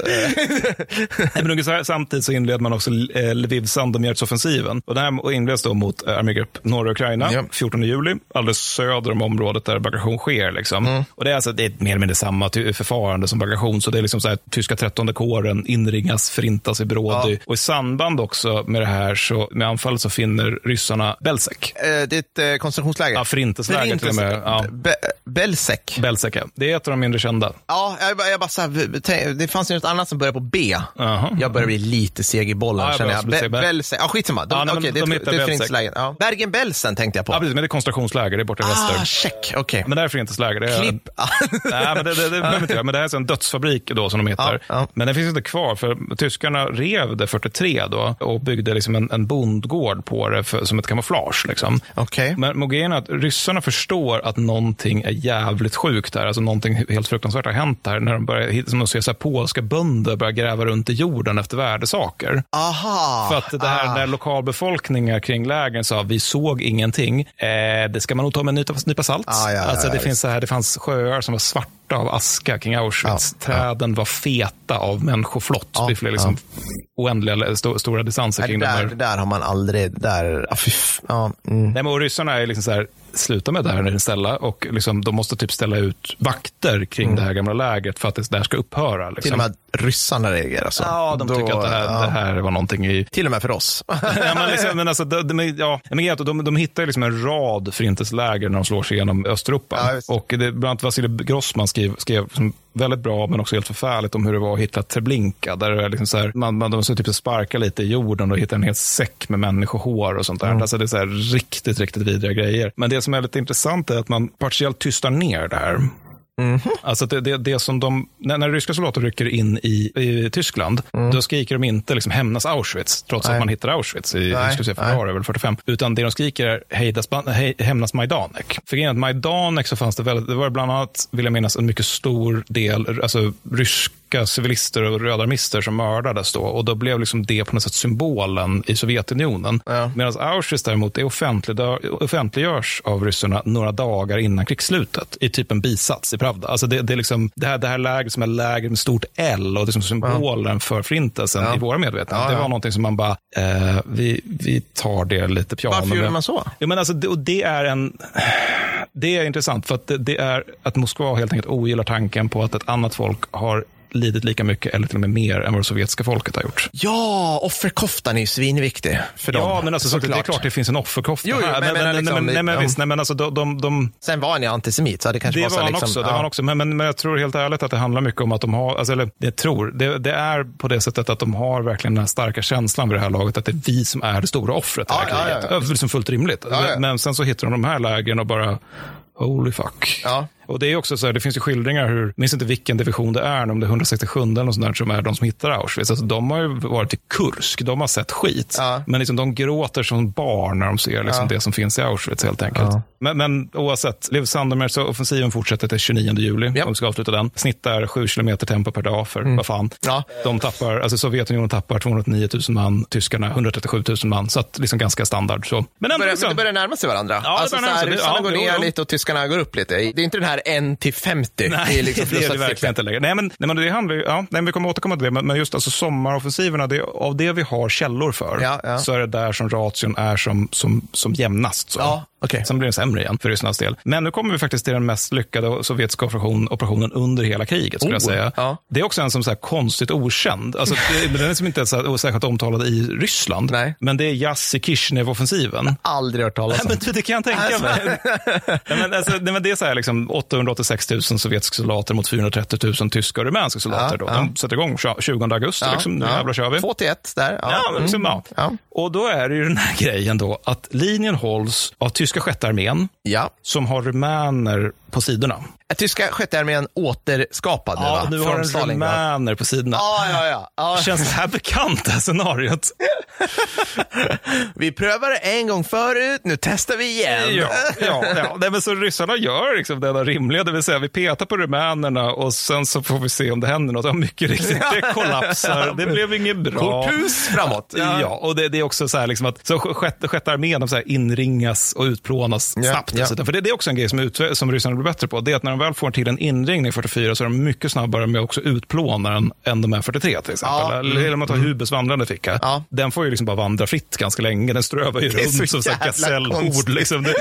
Ungefär samtidigt så inleder man också eh, Lviv Sandomierz-offensiven. Och den här inleds då mot eh, armégrupp norra Ukraina, Ja. 14 juli, alldeles söder om området där bagation sker. Liksom. Mm. Och det är, alltså, det är mer eller mindre samma förfarande som bagation. Så det är liksom så här, tyska 13 kåren inringas, förintas i Brådy. Ja. Och i samband också med det här, så, med anfallet, så finner ryssarna Belzec. Eh, det är ett eh, koncentrationsläger. Ja, förintelseläger till och med. Ja. Be- Belzec. Belzec, ja. Det är ett av de mindre kända. Ja, jag, bara- jag bara så här, det fanns ju något annat som började på B. Jaha. Jag börjar bli lite seg i bollen Ja, känner jag. bli seg. Be- Belsen, ja skitsamma. De, Ja, nej, okej, de det, hittar det är Belzec. förintelselägen. Ja. Bergen-Belsen tänkte jag på. Ja, precis, men det är koncentrationsläger, det är borta i väster. ah, check. Okej. Men det här är förintelseläger. Det är, Klipp. Nej, men det, det, det behöver inte göra. Men det här är en dödsfabrik då som de hittar. Ja, ja. Men den finns inte kvar för tyskarna rev det 43 då och byggde liksom en, en bondgård på det för, som ett kamouflage. Liksom. Okej. Men är att ryssarna förstår att någonting är jävligt sjukt där. Alltså någonting helt fruktansvärt har hänt där när de börjar, som de ser så här, polska bönder börja gräva runt i jorden efter värdesaker. Aha. För att det här, ah. när lokalbefolkningar kring lägren sa vi såg ingenting, eh, det ska man nog ta med en nypa, nypa salt. Ah, ja, alltså, det, ja, finns så här, det fanns sjöar som var svarta av aska kring Auschwitz. Ja, Träden var feta av människoflott. Ja, det flera liksom oändliga sto, stora distanser kring det, de där, här. det där har man aldrig... Där, ah, ja, mm. Nej, men ryssarna är liksom så här, sluta med det här ställa och liksom, de måste typ ställa ut vakter kring det här gamla lägret för att det där ska upphöra. Liksom. Till och med ryssarna reagerar så. Ja, de Då- tycker att det här, ja. det här var någonting i Till och med för oss. ja, men liksom, men alltså, de, de, ja, men de, de hittar liksom en rad förintelseläger när de slår sig igenom Östeuropa. Ja, och det, bland annat Vasilij Grossman skrev, skrev som väldigt bra, men också helt förfärligt om hur det var att hitta Treblinka. Där det är liksom så här, man, man, de typ sparkar lite i jorden och hittar en hel säck med människohår och sånt där. Mm. Alltså, det är så här riktigt, riktigt vidriga grejer. Men det som är lite intressant är att man partiellt tystar ner det här. Alltså det, det, det som de, när, när ryska soldater rycker in i, i Tyskland, då skriker de inte liksom hämnas Auschwitz, trots Nej. att man hittar Auschwitz i februari, väl 45. Utan det de skriker är hejdas, hej, hämnas Majdanek. För grejen att Majdanek så fanns det väldigt, det var bland annat, vill jag minnas, en mycket stor del, alltså ryska civilister och rödarmister som mördades då. Och då blev liksom det på något sätt symbolen i Sovjetunionen. Ja. Medan Auschwitz däremot, offentliggör, offentliggörs av ryssarna några dagar innan krigsslutet i typ en bisats i Pravda. Alltså det, det, är liksom, det, här, det här lägret som är läger med stort L och det är som symbolen för förintelsen Ja. i våra medvetande. Ja, Det ja. var någonting som man bara, eh, vi, vi tar det lite piano. Varför gjorde man så? Ja, men alltså, det, och det är en... Det är intressant för att det, det är att Moskva helt enkelt ogillar tanken på att ett annat folk har lidit lika mycket eller till och med mer än vad det sovjetiska folket har gjort. Ja, offerkoftan är ju svinviktig för dem. Ja, men alltså, så det, det är klart det finns en offerkofta Jo, jo, här. men menar nej, liksom, men, nej, men visst, nej, men alltså, de, de, de, Sen var han ju antisemit, så det kanske det var var så han liksom, också. Det ja. var han också. Men, men, men jag tror helt ärligt att det handlar mycket om att de har, alltså, eller jag tror, det, det är på det sättet att de har verkligen den här starka känslan vid det här laget att det är vi som är det stora offret i det här Ja, kriget. ja, ja. Det liksom fullt rimligt. Men sen så hittar de de här lägren och bara, holy fuck. Ja. Och det är också så här, det finns ju skildringar hur, jag minns inte vilken division det är, om det är 167 eller något sånt där som är de som hittar Auschwitz. Alltså, de har ju varit i Kursk, de har sett skit. Ja. Men liksom, de gråter som barn när de ser liksom, Ja. det som finns i Auschwitz helt enkelt. Ja. Men, men oavsett, Lev Sandemer, så offensiven fortsätter till 29 juli. Japp. Om vi ska avsluta den. Snittar 7 kilometer tempo per dag för vad fan. Mm. Ja. De tappar, alltså Sovjetunionen tappar 209 000 man, tyskarna 137 000 man. Så att liksom ganska standard. Så. Men Det ändå börjar, liksom, det börjar närma sig varandra. det alltså, börjar så närma sig. ryssarna Ja, går jo, ner jo. lite och tyskarna går upp lite. Det är inte den här 1 till 50. Nej, det är liksom det, är det verkligen inte längre. Nej, men, nej, men det handlar ju, ja, nej, vi kommer återkomma till det, men, men just alltså sommaroffensiverna, det, av det vi har källor för, Ja, ja. så är det där som ration är som, som, som jämnast. Så. Ja, okej. Sen blir det sämre igen för Rysslands del. Men nu kommer vi faktiskt till den mest lyckade sovjetiska operation, operationen under hela kriget, skulle Oh, jag säga. ja. Det är också en som så här konstigt okänd. Alltså, det, den är som inte är så här, särskilt omtalad i Ryssland, Nej. men det är Jassi Kishinev-offensiven. Aldrig hört talas Nej, om. men det kan jag tänka mig. nej, men, alltså, nej, men det är så här, liksom, 886 000 sovjetiska soldater mot 430 000 tyska och rumänska soldater. Ja, då. ja. De sätter igång 20 augusti. liksom, nu jävlar kör vi. Två till ett där. Ja. Ja, liksom, ja. Ja. Och då är det ju den här grejen då att linjen hålls av tyska sjätte armén ja. som har rumäner på sidorna. Är Tyska sjätte armén återskapad nu, Ja, va? nu har den Stalingrad. rumäner på sidorna. Ja, ja, ja. ja. Känns det här bekant, det här scenariot? Vi prövade en gång förut, nu testar vi igen. Ja, ja, ja. Nej, men så ryssarna gör liksom det enda rimliga, det vill säga vi petar på rumänerna och sen så får vi se om det händer något. Ja, mycket riktigt, det kollapsar, det blev inget bra. Korthus framåt. Ja, och det, det är också så här liksom att så sjätte, sjätte armén så här inringas och utplånas Ja, snabbt. ja. dessutom. För det, det är också en grej som, ut, som ryssarna blir bättre på. Det är att när de väl får till en inringning 44 så är de mycket snabbare med också utplåna den än de är 43 till exempel. Ja, Eller om man tar Hubes vandrande ficka. Ja. Den får ju liksom bara vandra fritt ganska länge. Den strövar ju runt som gasellhord. Liksom.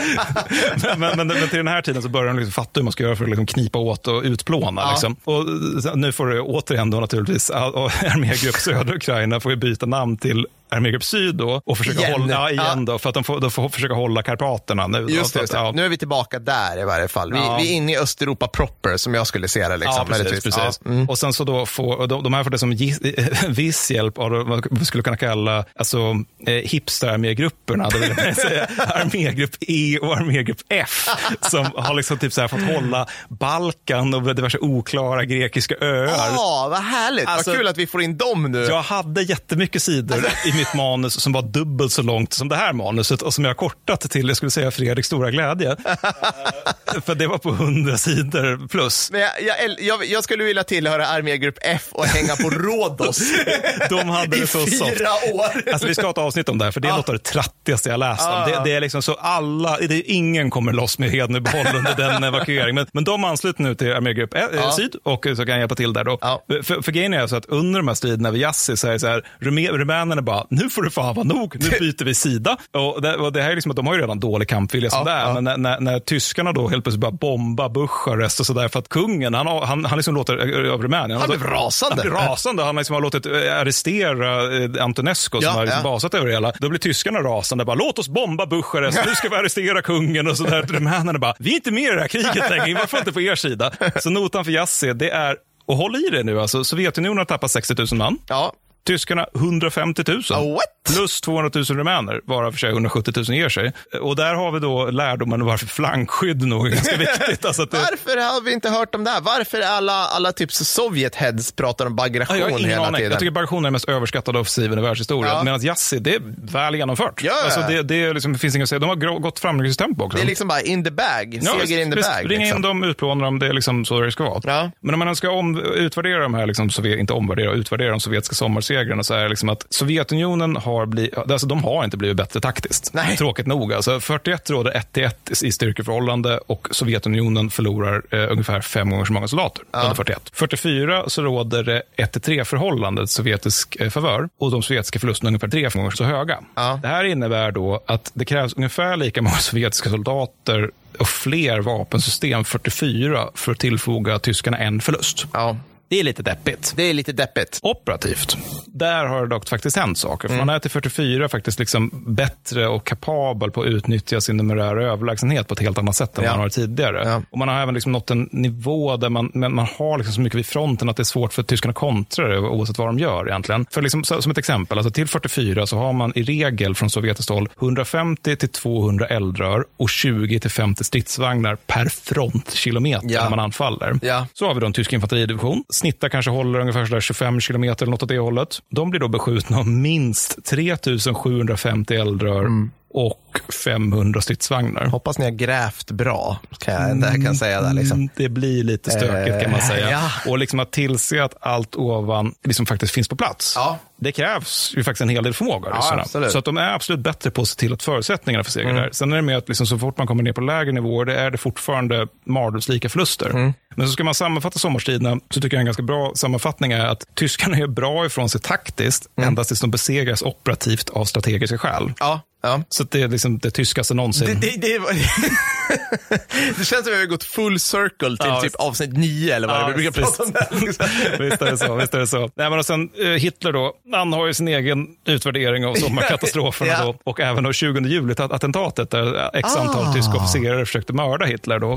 Men, men, men, men till den här tiden så börjar de liksom fatta hur man ska göra för att liksom knipa åt och utplåna. Ja. Liksom. Och nu får det återigen då naturligtvis, och armégrupp södra Ukraina får ju byta namn till armégrupp syd då och försöka Igen. hålla, ja, igen Ja. då, för att de får, de får försöka hålla Karpaterna nu. då, Just det, just det. ja. Nu är vi tillbaka där i varje fall. Vi, vi är inne i Östeuropa proper som jag skulle se det. Liksom, Ja, precis. precis. Mm. Och sen så då får, de, de här får det som gis- viss hjälp av vad vi skulle kunna kalla alltså, eh, hipster-armégrupperna. Det vill jag säga armégrupp E och armégrupp F. Som har liksom typ så här fått hålla Balkan och diverse oklara grekiska öar. Ja, vad härligt. Alltså- vad kul att vi får in dem nu. Jag hade jättemycket sidor i mitt manus som var dubbelt så långt som det här manuset och som jag kortat till, jag skulle säga Fredriks stora glädje. För det var på 100 sidor plus. Men jag, jag, jag, jag skulle vilja tillhöra armégrupp F och hänga på Rhodos De hade i det så soft. fyra år. Alltså vi ska ha ett avsnitt om det här, för det är något av det trattigaste jag läst om. Det, det är liksom så alla, det är, ingen kommer loss med heden i behåll under den evakueringen. Men, men de ansluter nu till armégrupp Ja. syd och så kan jag hjälpa till där då. För, för grejen är så att under de här striderna vid Jassi så är det så här, rumä- rumänerna bara, nu får det fan vara nog, nu byter vi sida. Och det, och det här är liksom att de har ju redan dålig kampvilja som Ja, det är, ja. men när, när, när tyskarna då helt plötsligt börjar bomba Bucharest och sådär, för att kungen, han, han, han liksom låter, av Rumänien, Han blev rasande. Han blev rasande, han liksom har låtit arrestera eh, Antonescu som Ja, har liksom basat över det hela. Då blir tyskarna rasande, bara låt oss bomba Bucharest, nu ska vi arrestera kungen och sådär. Rumänerna bara, vi är inte med i det här kriget längre, varför inte på er sida? Så notan för Jassi, det är, och håll i det nu, alltså Sovjetunionen har tappat 60 000 man. Ja. Tyskarna 150 000. Oh? Plus 200 000 rumäner, varav för sig 170 000 ger sig. Och där har vi då lärdomen varför flankskydd nog är ganska viktigt. Alltså det, Varför har vi inte hört om det här? Varför är alla, alla typ Sovjetheads pratar om Ja, bagration ingen hela aning. tiden? Jag tycker bagration är den mest överskattade offensiven i världshistorien. Ja. Medan Yassi, det är väl genomfört. Ja, ja. Alltså det, det liksom, det finns inget att säga. De har gått framgångstempo också. Det är liksom bara in the bag, Ja, seger in the bag. Ring in liksom. dem, utplåna dem, det är liksom så det ska vara. Ja. Men om man ska om, utvärdera de här, liksom, inte omvärdera, utvärdera de sovjetiska sommarsegrarna så är det liksom att Sovjetunionen har blivit, alltså de har inte blivit bättre taktiskt. Nej. Tråkigt nog. Alltså 41 råder 1 till 1 i styrkeförhållande och Sovjetunionen förlorar eh, ungefär fem gånger så många soldater under 41. 44 så råder det 1 till 3 förhållande sovjetisk eh, favör och de sovjetiska förlusterna är ungefär tre gånger så höga. Ja. Det här innebär då att det krävs ungefär lika många sovjetiska soldater och fler vapensystem 44 för att tillfoga tyskarna en förlust. Ja, Det är lite deppigt. det är lite deppigt. Operativt, där har det dock faktiskt hänt saker. Mm. Man är till 44 faktiskt liksom bättre och kapabel på att utnyttja sin numerära överlägsenhet på ett helt annat sätt än Ja. man har tidigare. Ja. Och Man har även liksom nått en nivå där man, man har liksom så mycket vid fronten att det är svårt för tyskarna att kontra det oavsett vad de gör egentligen. För liksom, som ett exempel, alltså till 44 så har man i regel från sovjetiskt håll 150 till 200 eldrör och 20 till 50 stridsvagnar per frontkilometer Ja. när man anfaller. Ja. Så har vi då en tysk infanteridivision. Snittar kanske håller ungefär sådär 25 kilometer eller något åt det hållet. De blir då beskjutna av minst 3750 eldrör mm och 500 stridsvagnar. Hoppas ni har grävt bra, kan jag, det kan säga där liksom. Mm, Det blir lite stökigt kan man Eh, säga. ja. Och liksom att tillse att allt ovan liksom faktiskt finns på plats. Ja. Det krävs ju faktiskt en hel del förmåga. absolut. Så att de är absolut bättre på att se till att förutsättningarna för seger där. Sen är det med att liksom så fort man kommer ner på lägre nivåer, det är det fortfarande mardrömslika förluster. Men så ska man sammanfatta sommarstriderna, så tycker jag en ganska bra sammanfattning är att tyskarna är bra ifrån sig taktiskt, endast tills de besegras operativt av strategiska skäl. Ja, ja. Så det är liksom det tyskaste någonsin. Det, det, det, var- det känns som att vi har gått full circle till Ja, typ visst. avsnitt nio eller vad det är vi brukar visst. prata om. Liksom. visst är det så. Visst är det så. Nej, men och sen, eh, Hitler då, han har ju sin egen utvärdering av sommarkatastroferna Ja. då, och även då 20 juli-attentatet där x antal Ah. tyska officerare försökte mörda Hitler. Då.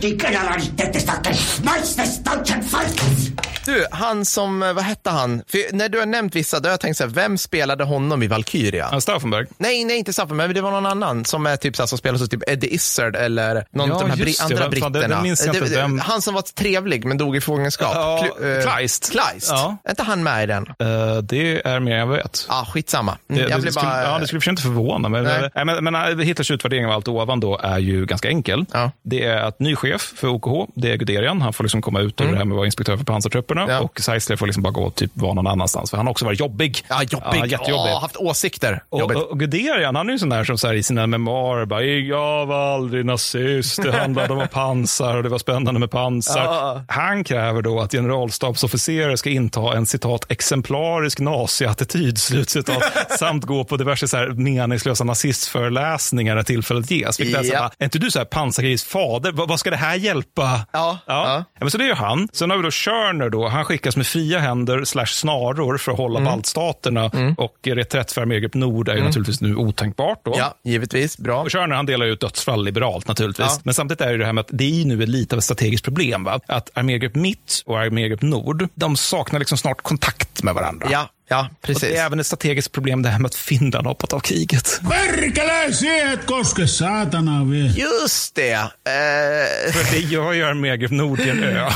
Du, han som, eh, vad hette han? För när du har nämnt vissa, då har jag tänkt så här, vem spelade honom i Valkyria? Ja, Stauffenberg. Nej, nej, inte Staffan, men det var någon annan som är typ så här, som spelar så typ Eddie Izzard eller någon Ja, av de här bri- det. andra det- britterna. det Det- det- Vem- Han som var trevlig men dog i fångenskap. Ja, Klu- eh, Kleist. Kleist. Ja. Är inte han med i den? Eh, det är mer än jag vet. Ja, ah, skitsamma. Det, Mm, jag det, skulle, bara... ja, det skulle för inte förvåna mig. Nej. Men, men, men eh, Hitlers utvärdering av allt ovan då är ju ganska enkel. Ja. Det är att ny chef för OKH, det är Guderian. Han får liksom komma ut ur det här med att vara inspektör för pansartrupperna. Mm. Ja. Och Seisler får liksom bara gå och typ vara någon annanstans. För han har också varit jobbig. Ja, jobbig. Ja, jättejobbig. Ja, haft åsikter. Och, och, och Guderian, han är ju sån där som så här, i sina memoarer bara, jag var aldrig nazist. det handlade om pansar och det var spännande med pansar. Ja. Han kräver då att generalstabsofficerare ska inta en citat exemplarisk naziattityd, slutcitat, samt gå på diverse så här, meningslösa nazistföreläsningar när tillfället ges. Vilket är, så här, Ja. är inte du så här pansarkrigets fader? Vad, vad ska det här hjälpa? Ja, ja. men så det är ju han. Sen har vi då Körner då. Han skickas med fria händer slash snaror för att hålla Mm. baltstaterna och reträtt för armégrupp Nord är ju naturligtvis nu otänkbart då. Ja, givetvis. Bra. Och Körner han delar ett dödsfall liberalt naturligtvis. Ja. Men samtidigt är det här med att det är nu lite av ett strategiskt problem. Va? Att armégrupp Mitt och armégrupp Nord, de saknar liksom snart kontakt med varandra. Ja, ja, Och precis. det är även ett strategiskt problem det här med att Finland har hoppat av kriget. Perkele, se et koske saatana vie. Just det. Eh, För det gör ju armégrupp Nord till en ö.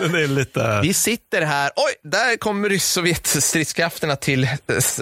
det är lite... vi sitter här. Oj, där kommer ryss-sovjet-stridskrafterna till eh,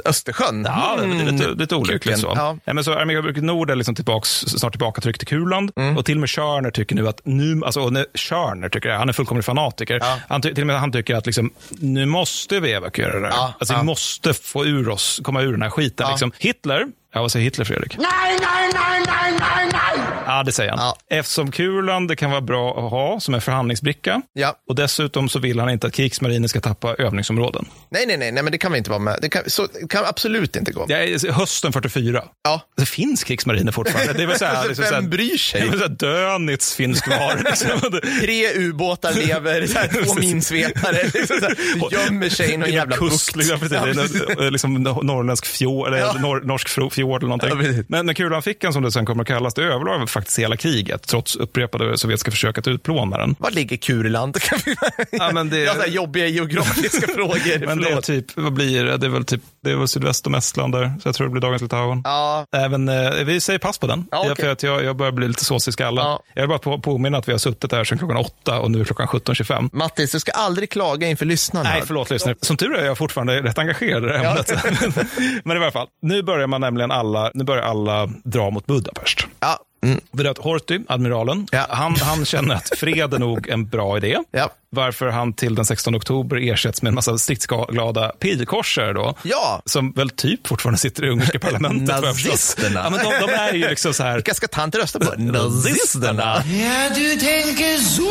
Östersjön. Ja, det är lite, lite olyckligt så. Mm. Ja. Men så Armégrupp Nord är liksom tillbaks, snart tillbaka tryckt till Kuland. Mm. Och till och med Körner tycker nu att nu, alltså och när Körner tycker det, han är fullkomlig fanatiker. Ja. Han, till och med han tycker att liksom, nu måste vi evakuera det här. Ja, Alltså, ja. Vi måste få ur oss, komma ur den här skiten. Ja. Liksom. Hitler, ja vad säger Hitler Fredrik? Nej, nej, nej, nej, nej, nej! Ja, det säger han. Ja. Eftersom Kuland det kan vara bra att ha som en förhandlingsbricka. Ja. Och dessutom så vill han inte att krigsmarinen ska tappa övningsområden. Nej, nej, nej, nej, men det kan vi inte vara med. Det kan, så, det kan absolut inte gå. Det är hösten 44. Ja. Det finns krigsmariner fortfarande. Det är väl så här, liksom så här, Vem bryr sig? Det är väl så här, Dönitz finns kvar. Liksom. Tre ubåtar lever, så här, två minsvepare, liksom, så här, gömmer sig i någon jävla bukt. liksom, precis. är en, liksom, norrländsk fjord, eller Ja. nor, norsk fjord eller någonting. Ja, men, men kulan fickan, som det sen kommer att kallas, det överlevde faktiskt hela kriget, trots upprepade sovjetiska försök att utplåna den. Var ligger vi- Ja, men det- Jag har jobbiga geografiska frågor. Men det är typ, vad blir det? Det är väl typ, det är väl sydväst om Estland där, så jag tror det blir dagens Litauen. Ja, Även, eh, vi säger pass på den. Ja, okej. för att jag, jag börjar bli lite sås i skallen. Ja. Jag vill bara på, påminna att vi har suttit här sedan klockan åtta och nu är klockan 17.25. Mattis, du ska aldrig klaga inför lyssnarna. Nej, förlåt lyssnare. Som tur är jag fortfarande rätt engagerad i det här ämnet. Men i alla fall, nu börjar man nämligen alla, nu börjar alla dra mot Budapest. Ja, mm. För att Horthy, admiralen, Ja. han, han känner att fred är nog en bra idé. Ja. Varför han till den 16 oktober ersätts med en massa stridsglada pilkorsare då. Ja. Som väl typ fortfarande sitter i ungerska parlamentet. Nazisterna. Ja, men de, de är ju liksom så här... Vilka ska tanter rösta på? Nazisterna. Ja, du tänker så!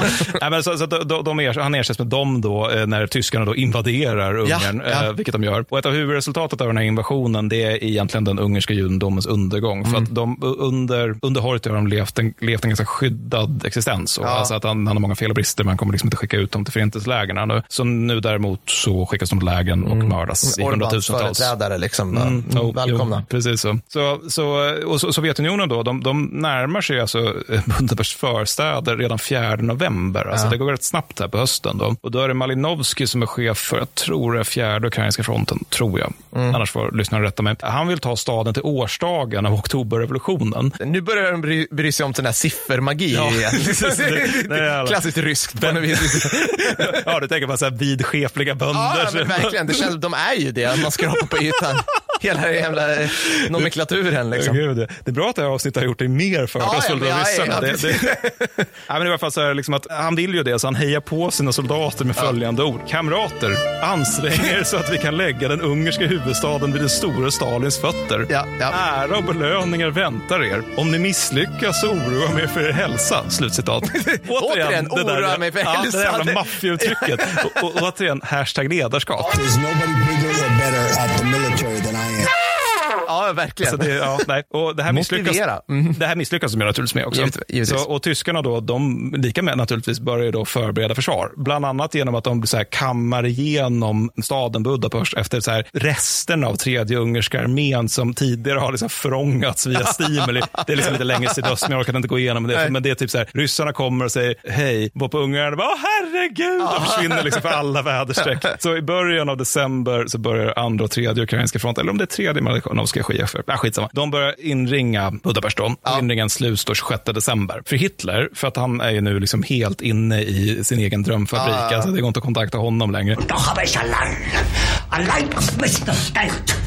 Nej, men så, så de, de, er, han ersätts med dem då eh, när tyskarna då invaderar Ungern, Ja, ja. Eh, vilket de gör. Och ett av huvudresultatet av den här invasionen det är egentligen den ungerska judendomens undergång. För Mm. att de, under, under Horthy har de levt en, levt en ganska skyddad existens. Och Ja. Alltså att han, han har många fel och brister, man kommer liksom inte skicka ut dem till förintelselägren. Så nu däremot så skickas de till lägren och mördas i hundratusentals. företrädare liksom. va? Mm, jo, Välkomna. Jo, precis så. så, så och Sovjetunionen då, de, de närmar sig alltså Budapest förstäder redan 4 november. Alltså det går rätt snabbt här på hösten. Då. Och då är det Malinovski som är chef för, jag tror det är fjärde ukrainska fronten, tror jag. Mm. Annars får lyssnarna rätta mig. Han vill ta staden till årsdagen av oktoberrevolutionen. Nu börjar de bry, bry sig om sån här siffermagi Ja, igen. Klassiskt ryskt på något vis. ja, du tänker på så här vidskepliga bönder. Ja, men verkligen. Det känns, de är ju det, man skrapar på ytan. Hela jävla eh, nomenklaturen liksom. Gud, det är bra att det här avsnittet har gjort dig mer fördomsfull Ja, ja, ja, ja, Det- precis. det- Ja, men i alla fall så är det liksom att han vill ju det, så han hejar på sina soldater med följande ord. Kamrater, ansträng er så att vi kan lägga den ungerska huvudstaden vid den store Stalins fötter. Ja, ja. Ära och belöningar väntar er. Om ni misslyckas så oroa mig för er hälsa. Slutcitat. Återigen, där- oroa mig för ja, hälsa. Det där jävla maffiauttrycket. och, och, återigen, hashtag ledarskap. There's nobody bigger or better at the military. Ja, verkligen. Så det, ja, nej. Och det, här misslyckas. Mm. det här misslyckas de naturligtvis med också. Givet- givetvis. Så, och tyskarna då, de lika med naturligtvis börjar då förbereda försvar. Bland annat genom att de så här kammar igenom staden Budapest efter så här resterna av tredje ungerska armén som tidigare har liksom förångats via Stimuli. Det är liksom lite längre sydöst, men jag orkar inte gå igenom det. Nej. Men det är typ så här, ryssarna kommer och säger hej, var på ungarna, bara, åh herregud, och försvinner liksom för alla väderstreck. Så i början av december så börjar andra och tredje ukrainska fronten, eller om det är tredje Malinovska chefer, ah, skitsamma. De börjar inringa Budapest då. Ja. Inringen sluts då 26 december. För Hitler, för att han är ju nu liksom helt inne i sin egen drömfabrik. Ja. Alltså det går inte att kontakta honom längre. Doch habe ich allein, allein das Beste stellt.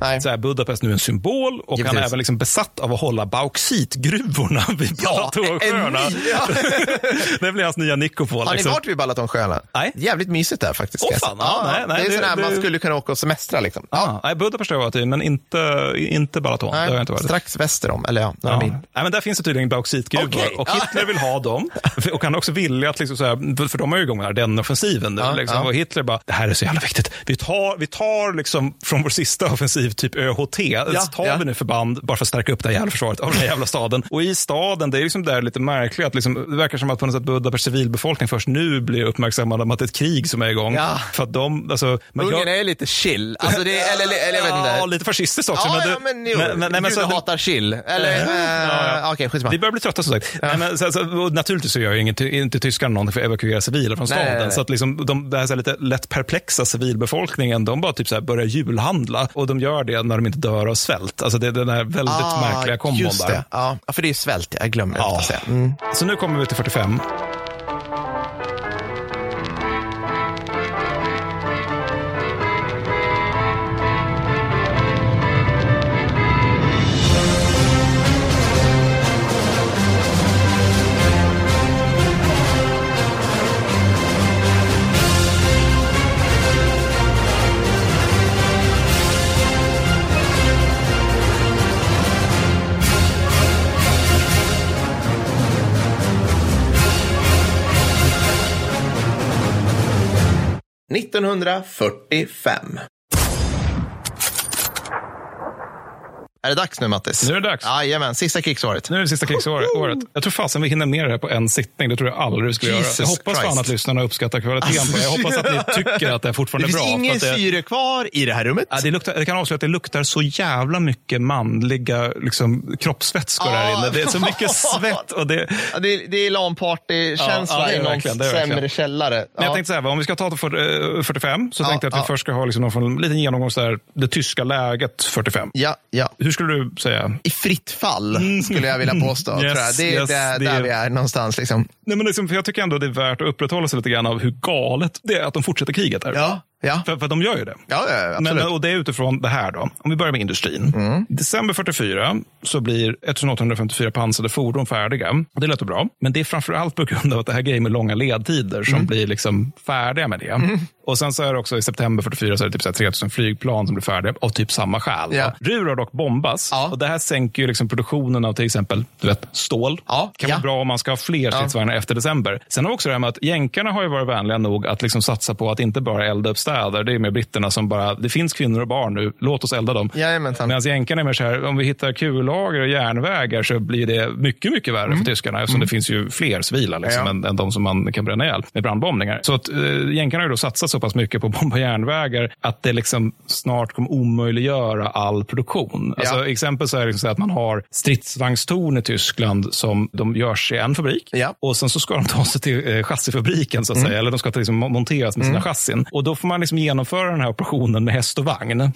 Nej. Så här, Budapest nu är en symbol och Givetvis. han är även liksom besatt av att hålla bauxitgruvorna vid Balatonsjöarna. ja. det blir hans nya Nikopol. Har ni liksom. varit vid Balatonsjöarna? Nej. Jävligt mysigt där faktiskt. Åh, fan, ja, nej, nej, det är det- sådär man det- skulle kunna åka och semestra. Liksom. Ja, nej, Budapest har jag varit i, men inte, inte Balaton. det har jag inte varit. strax väster om, eller ja, några Ja. mil. Nej, men där finns det tydligen bauxitgruvor Okej. och. Hitler vill ha dem. Och han är också villig att, liksom så här, för de är ju igång den offensiven nu. Ja, liksom. ja. Och Hitler bara, det här är så jävla viktigt. Vi tar, vi tar liksom från vår sista offensiv, typ ÖHT, så tar ja. vi nu förband bara för att stärka upp det här jävla försvaret av den här jävla staden. Och i staden, det är liksom där lite märkligt, att liksom, det verkar som att på något sätt Budapest civilbefolkning först nu blir uppmärksammade om att det är ett krig som är igång. Ja. För att de, alltså, men Ungern är lite chill. Alltså det, eller, eller, eller jag vet inte. Ja, lite fascistiskt också. Ja, men, ja, men jo. men- nej, men så- hatar chill. Eller, Ja, äh, okej, skitsamma. Vi börjar bli trötta som sagt. Nej, men, så, så, naturligtvis så gör ju inget, inte tyskarna någonting för att evakuera civila från Nej, staden. nej, nej. Så att liksom, de, det här, så här lite lätt perplexa civilbefolkningen, de bara typ så här börjar julhandla. Och de gör det när de inte dör av svält. Alltså det är den här väldigt märkliga kombon Ah, just där. det. Ja, för det är svält, jag glömmer Ja. säga. Mm. Så nu kommer vi till 45. 1945. Är det dags nu, Mattis? Nu är det dags. Jajamän, sista krigsåret. Nu är det sista krigsåret. året. Jag tror fasen vi hinner med det här på en sittning. Det tror jag aldrig vi skulle Jesus göra. Jag hoppas fan Christ. att lyssnarna uppskattar kvaliteten på det. Jag hoppas att ni tycker att det Det fortfarande är finns bra. för ingen att det... syre kvar i det här rummet. Ja, det, luktar, jag kan avslöja att det luktar så jävla mycket manliga liksom, kroppsvätskor här Ja. inne. Det är så mycket svett. Och det, Ja, det, är- det är LAN-party-känsla Ja, ja, det är i någon det är sämre källare. Men jag Ja. tänkte så här, om vi ska ta för, eh, 45 så Ja, tänkte jag att vi ja. först ska ha liksom någon liten genomgång så här, det tyska läget 45. Ja, ja. Hur skulle du säga? I fritt fall, skulle jag vilja påstå. Yes, tror jag. Det är yes, där, det vi är någonstans. Liksom. Nej, men liksom, för jag tycker ändå det är värt att upprätthålla sig lite grann av hur galet det är att de fortsätter kriget. Här. Ja, ja. För, för de gör ju det. Ja, ja. Mm. Men, och det är utifrån det här då. Om vi börjar med industrin. December 44 så blir 1854 pansrade fordon färdiga. Det låter bra. Men det är framför allt på grund av att det här grejen med långa ledtider som Mm. blir liksom färdiga med det. Och sen så är det också i september 44 så är det typ så här 3000 flygplan som blir färdiga av typ samma skäl. Ja. Ruhr har dock bombas. Ja. Och det här sänker ju liksom produktionen av till exempel du vet, stål. Ja, kan ja. vara bra om man ska ha fler stridsvagnar efter december. Sen har vi också det här med att jänkarna har ju varit vänliga nog att liksom satsa på att inte bara elda upp städer. Det är med britterna som bara, det finns kvinnor och barn nu, låt oss elda dem. Jajamensan. Medan jänkarna är mer så här, om vi hittar kullager och järnvägar så blir det mycket, mycket värre för tyskarna eftersom det finns ju fler civila liksom, Mm. Ja. än, än de som man kan bränna ihjäl med brandbombningar. Så att äh, jänkarna har ju då satsat så pass mycket på att bomba järnvägar att det liksom snart kommer omöjliggöra all produktion. Alltså, Ja. Exempel så är det liksom så att man har stridsvagnstorn i Tyskland som de görs i en fabrik Ja. och sen så ska de ta sig till eh, chassifabriken så att säga, eller de ska liksom monteras med sina chassin. Och då får man liksom genomföra den här operationen med häst och vagn.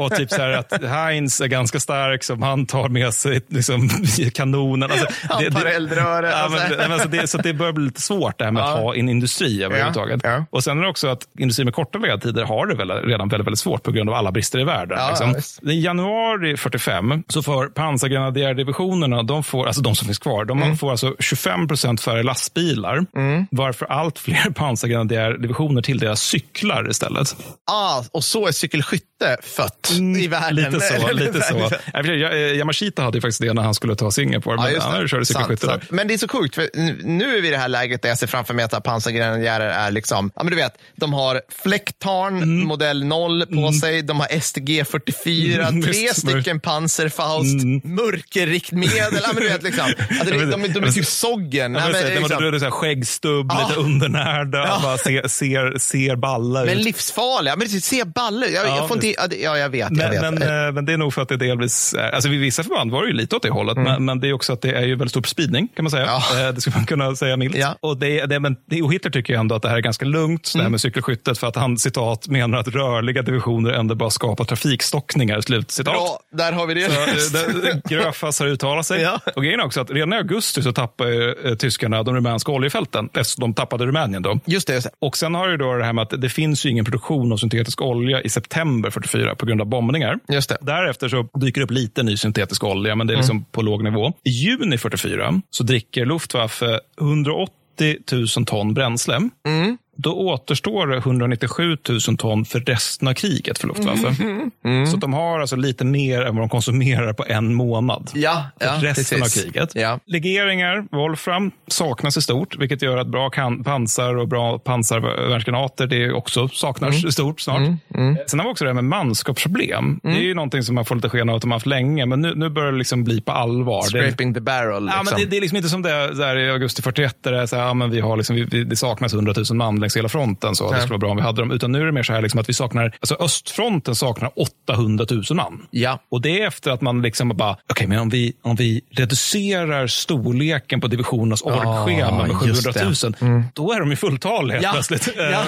och typ så här att Heinz är ganska stark, som han tar med sig liksom, kanonen. Alltså, Han tar eldröret, Ja, men, alltså det, så det börjar bli lite svårt det här med att Ja. ha en industri överhuvudtaget. Ja. Och sen är det också att industri med korta ledtider har det väl redan väldigt, väldigt svårt på grund av alla brister i världen. Ja, liksom. I januari 45 så får pansargrenadjärdivisionerna, de får, alltså de som finns kvar, de Mm. får alltså 25 procent färre lastbilar. Varför allt fler pansargrenadjärdivisioner tilldelas cyklar istället. Ah, och så är cykelskytte fött i världen. Lite så. Eller- lite så. Eh, Yamashita hade ju faktiskt det när han skulle ta Singapore, Ja, men han körde cykelskytte Sant, där. sant. Men det är så sjukt, för nu är vi i det här läget där jag ser framför mig att pansargrenadjärer är liksom, ja men du vet, de har fläcktarn Mm. modell 0 på sig, de har STG 44, Mm, tre Mm. stycken Panzerfaust, mörkerriktmedel, ja men du vet liksom. Alltså, det, de, de är typ soggen. Ja, Nej, men, liksom, så här skäggstubb, Ja. lite undernärda, Ja. bara ser, ser, ser balla ut. men livsfarliga, men det ser balle ut. Jag, Ja, jag får inte, ja, jag vet. jag Men, vet. men, eh, men det är nog för att det delvis, är- alltså vid vissa förband var det ju lite åt det hållet, men, men det är också att det är ju väldigt stor spridning kan man säga. Mm. Ja. Eh, Det skulle man kunna säga milt. Ja. Och, det, det, men, och Hitler tycker ju ändå att det här är ganska lugnt, det här Mm. med cykelskyttet, för att han citat menar att rörliga divisioner ändå bara skapar trafikstockningar, slut citat. Bra, där har vi det. Så, eh, Gröfas har uttalat sig. Ja. Och grejen är också att redan i augusti så eh, tyskarna de rumänska oljefälten, eftersom de tappade Rumänien då. Just det, just det. Och sen har du då det här med att det finns finns ju ingen produktion av syntetisk olja i september 44 på grund av bombningar. Just det. Därefter så dyker det upp lite ny syntetisk olja, men det är liksom mm. på låg nivå. I juni 44 så dricker Luftwaffe 180 000 ton bränsle. Mm då återstår det 197 000 ton för resten av kriget för Luftwaffe. Mm. Mm. Så de har alltså lite mer än vad de konsumerar på en månad. Ja, för ja, resten precis. av kriget. Ja. Legeringar, Wolfram, saknas i stort, vilket gör att bra pansar och bra pansarvärnsgranater det också saknas mm. i stort snart. Mm. Mm. Sen har vi också det här med manskapsproblem. Det är ju någonting som man får lite sken av att de har haft länge, men nu, nu börjar det liksom bli på allvar. Scraping the barrel. Liksom. Ja, men liksom. det, det, är liksom inte som det där i augusti 41, där det, är så här, ja, men vi har liksom, vi, det saknas 100 000 man längs hela fronten. Så det skulle vara bra om vi hade dem. Utan nu är det mer så här liksom att vi saknar, alltså östfronten saknar 800 000 man. Ja. Och det är efter att man liksom bara, okej, okay, men om vi, om vi reducerar storleken på divisionernas orgschema med 700 000, mm. då är de ju fulltaliga ja. plötsligt. Ja.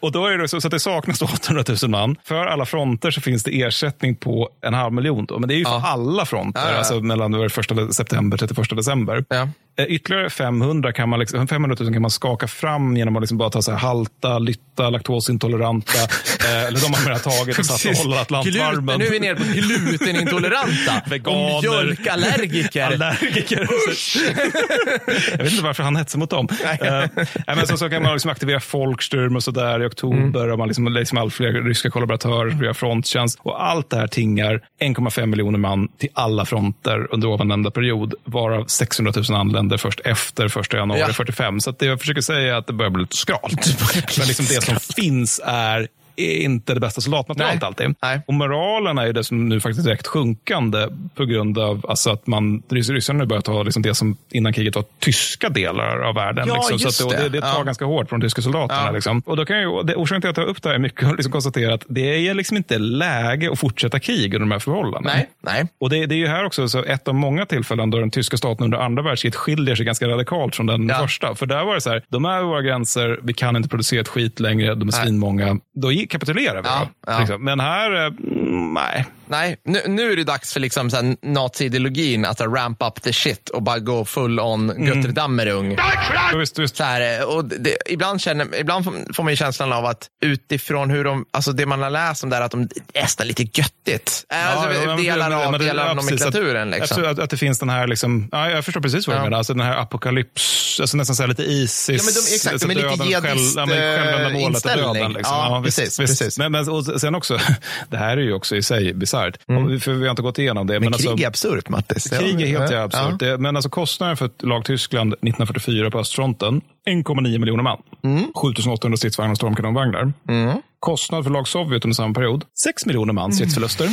och då är det så, så att det saknas 800 000 man. För alla fronter så finns det ersättning på en halv miljon. Då. Men det är ju för alla fronter, alltså mellan första september och 31 december. Eh, ytterligare 500, kan man liksom, 500 000 kan man skaka fram genom att liksom bara ta så här halta, lytta, laktosintoleranta. eh, eller de har man tagit och satt och hållit Atlantvarmen. Nu är vi nere på glutenintoleranta. Veganer. Och mjölkallergiker. Allergiker. jag vet inte varför han hetsar mot dem. eh, men så, så kan man liksom aktivera Folksturm och sådär i oktober. Mm. Och man liksom, liksom allt fler ryska kollaboratörer via fronttjänst. Och allt det här tingar 1,5 miljoner man till alla fronter under ovannämnda period. Varav 600 000 anländer händer först efter 1 januari ja. 45. Så det jag försöker säga är att det börjar bli lite skralt. Men liksom det som finns är är inte det bästa soldatmaterialet alltid. Nej. Och moralen är ju det som nu faktiskt är direkt sjunkande på grund av alltså att man, ryssarna nu börjar ta liksom det som innan kriget var tyska delar av världen. Ja, liksom. just så det. det, det tar ja. ganska hårt på de tyska soldaterna. Ja. Liksom. Och då kan jag, det, orsaken till att jag tar upp det här är mycket att liksom konstatera att det är liksom inte läge att fortsätta krig under de här förhållandena. Nej. Nej. Och det, det är ju här också så ett av många tillfällen då den tyska staten under andra världskriget skiljer sig ganska radikalt från den Ja. första. För där var det så här, de är våra gränser, vi kan inte producera ett skit längre, de är svinmånga. Då gick- kapitulerar vi. Ja, ja. liksom. Men här, eh, mm, nej. Nej, nu, nu är det dags för liksom så nazi-ideologin att ramp up the shit och bara gå full on Mm. Götterdammerung. Så här, och det, ibland, känner, ibland får man ju känslan av att utifrån hur de, alltså det man har läst om där, att de nästan lite göttigt. alltså, ja, men- delar men- av, men delar ja, av nomenklaturen. Att, Liksom. att, att det finns den här, liksom, ja, jag förstår precis vad du Ja. menar, alltså den här apokalyps, alltså nästan så lite Isis. Ja, men de- exakt, alltså de är lite döden, jihadist, själv- ja, men självändamålet och inställning. döden. Liksom. Ja, visst, precis, visst. precis. Men, men, och sen också, det här är ju också i sig bisarrt, Om- för vi har inte gått igenom det. Mm. Men, alltså, krig är absurt, Mattis. Krig är helt Ja. absurt. Ja. Men alltså kostnaden för ett lag Tyskland 1944 på östfronten, 1,9 miljoner man. Mm. 7800 stridsvagnar och stormkanonvagnar. Kostnad för lag Sovjet under samma period, 6 miljoner man stridsförluster.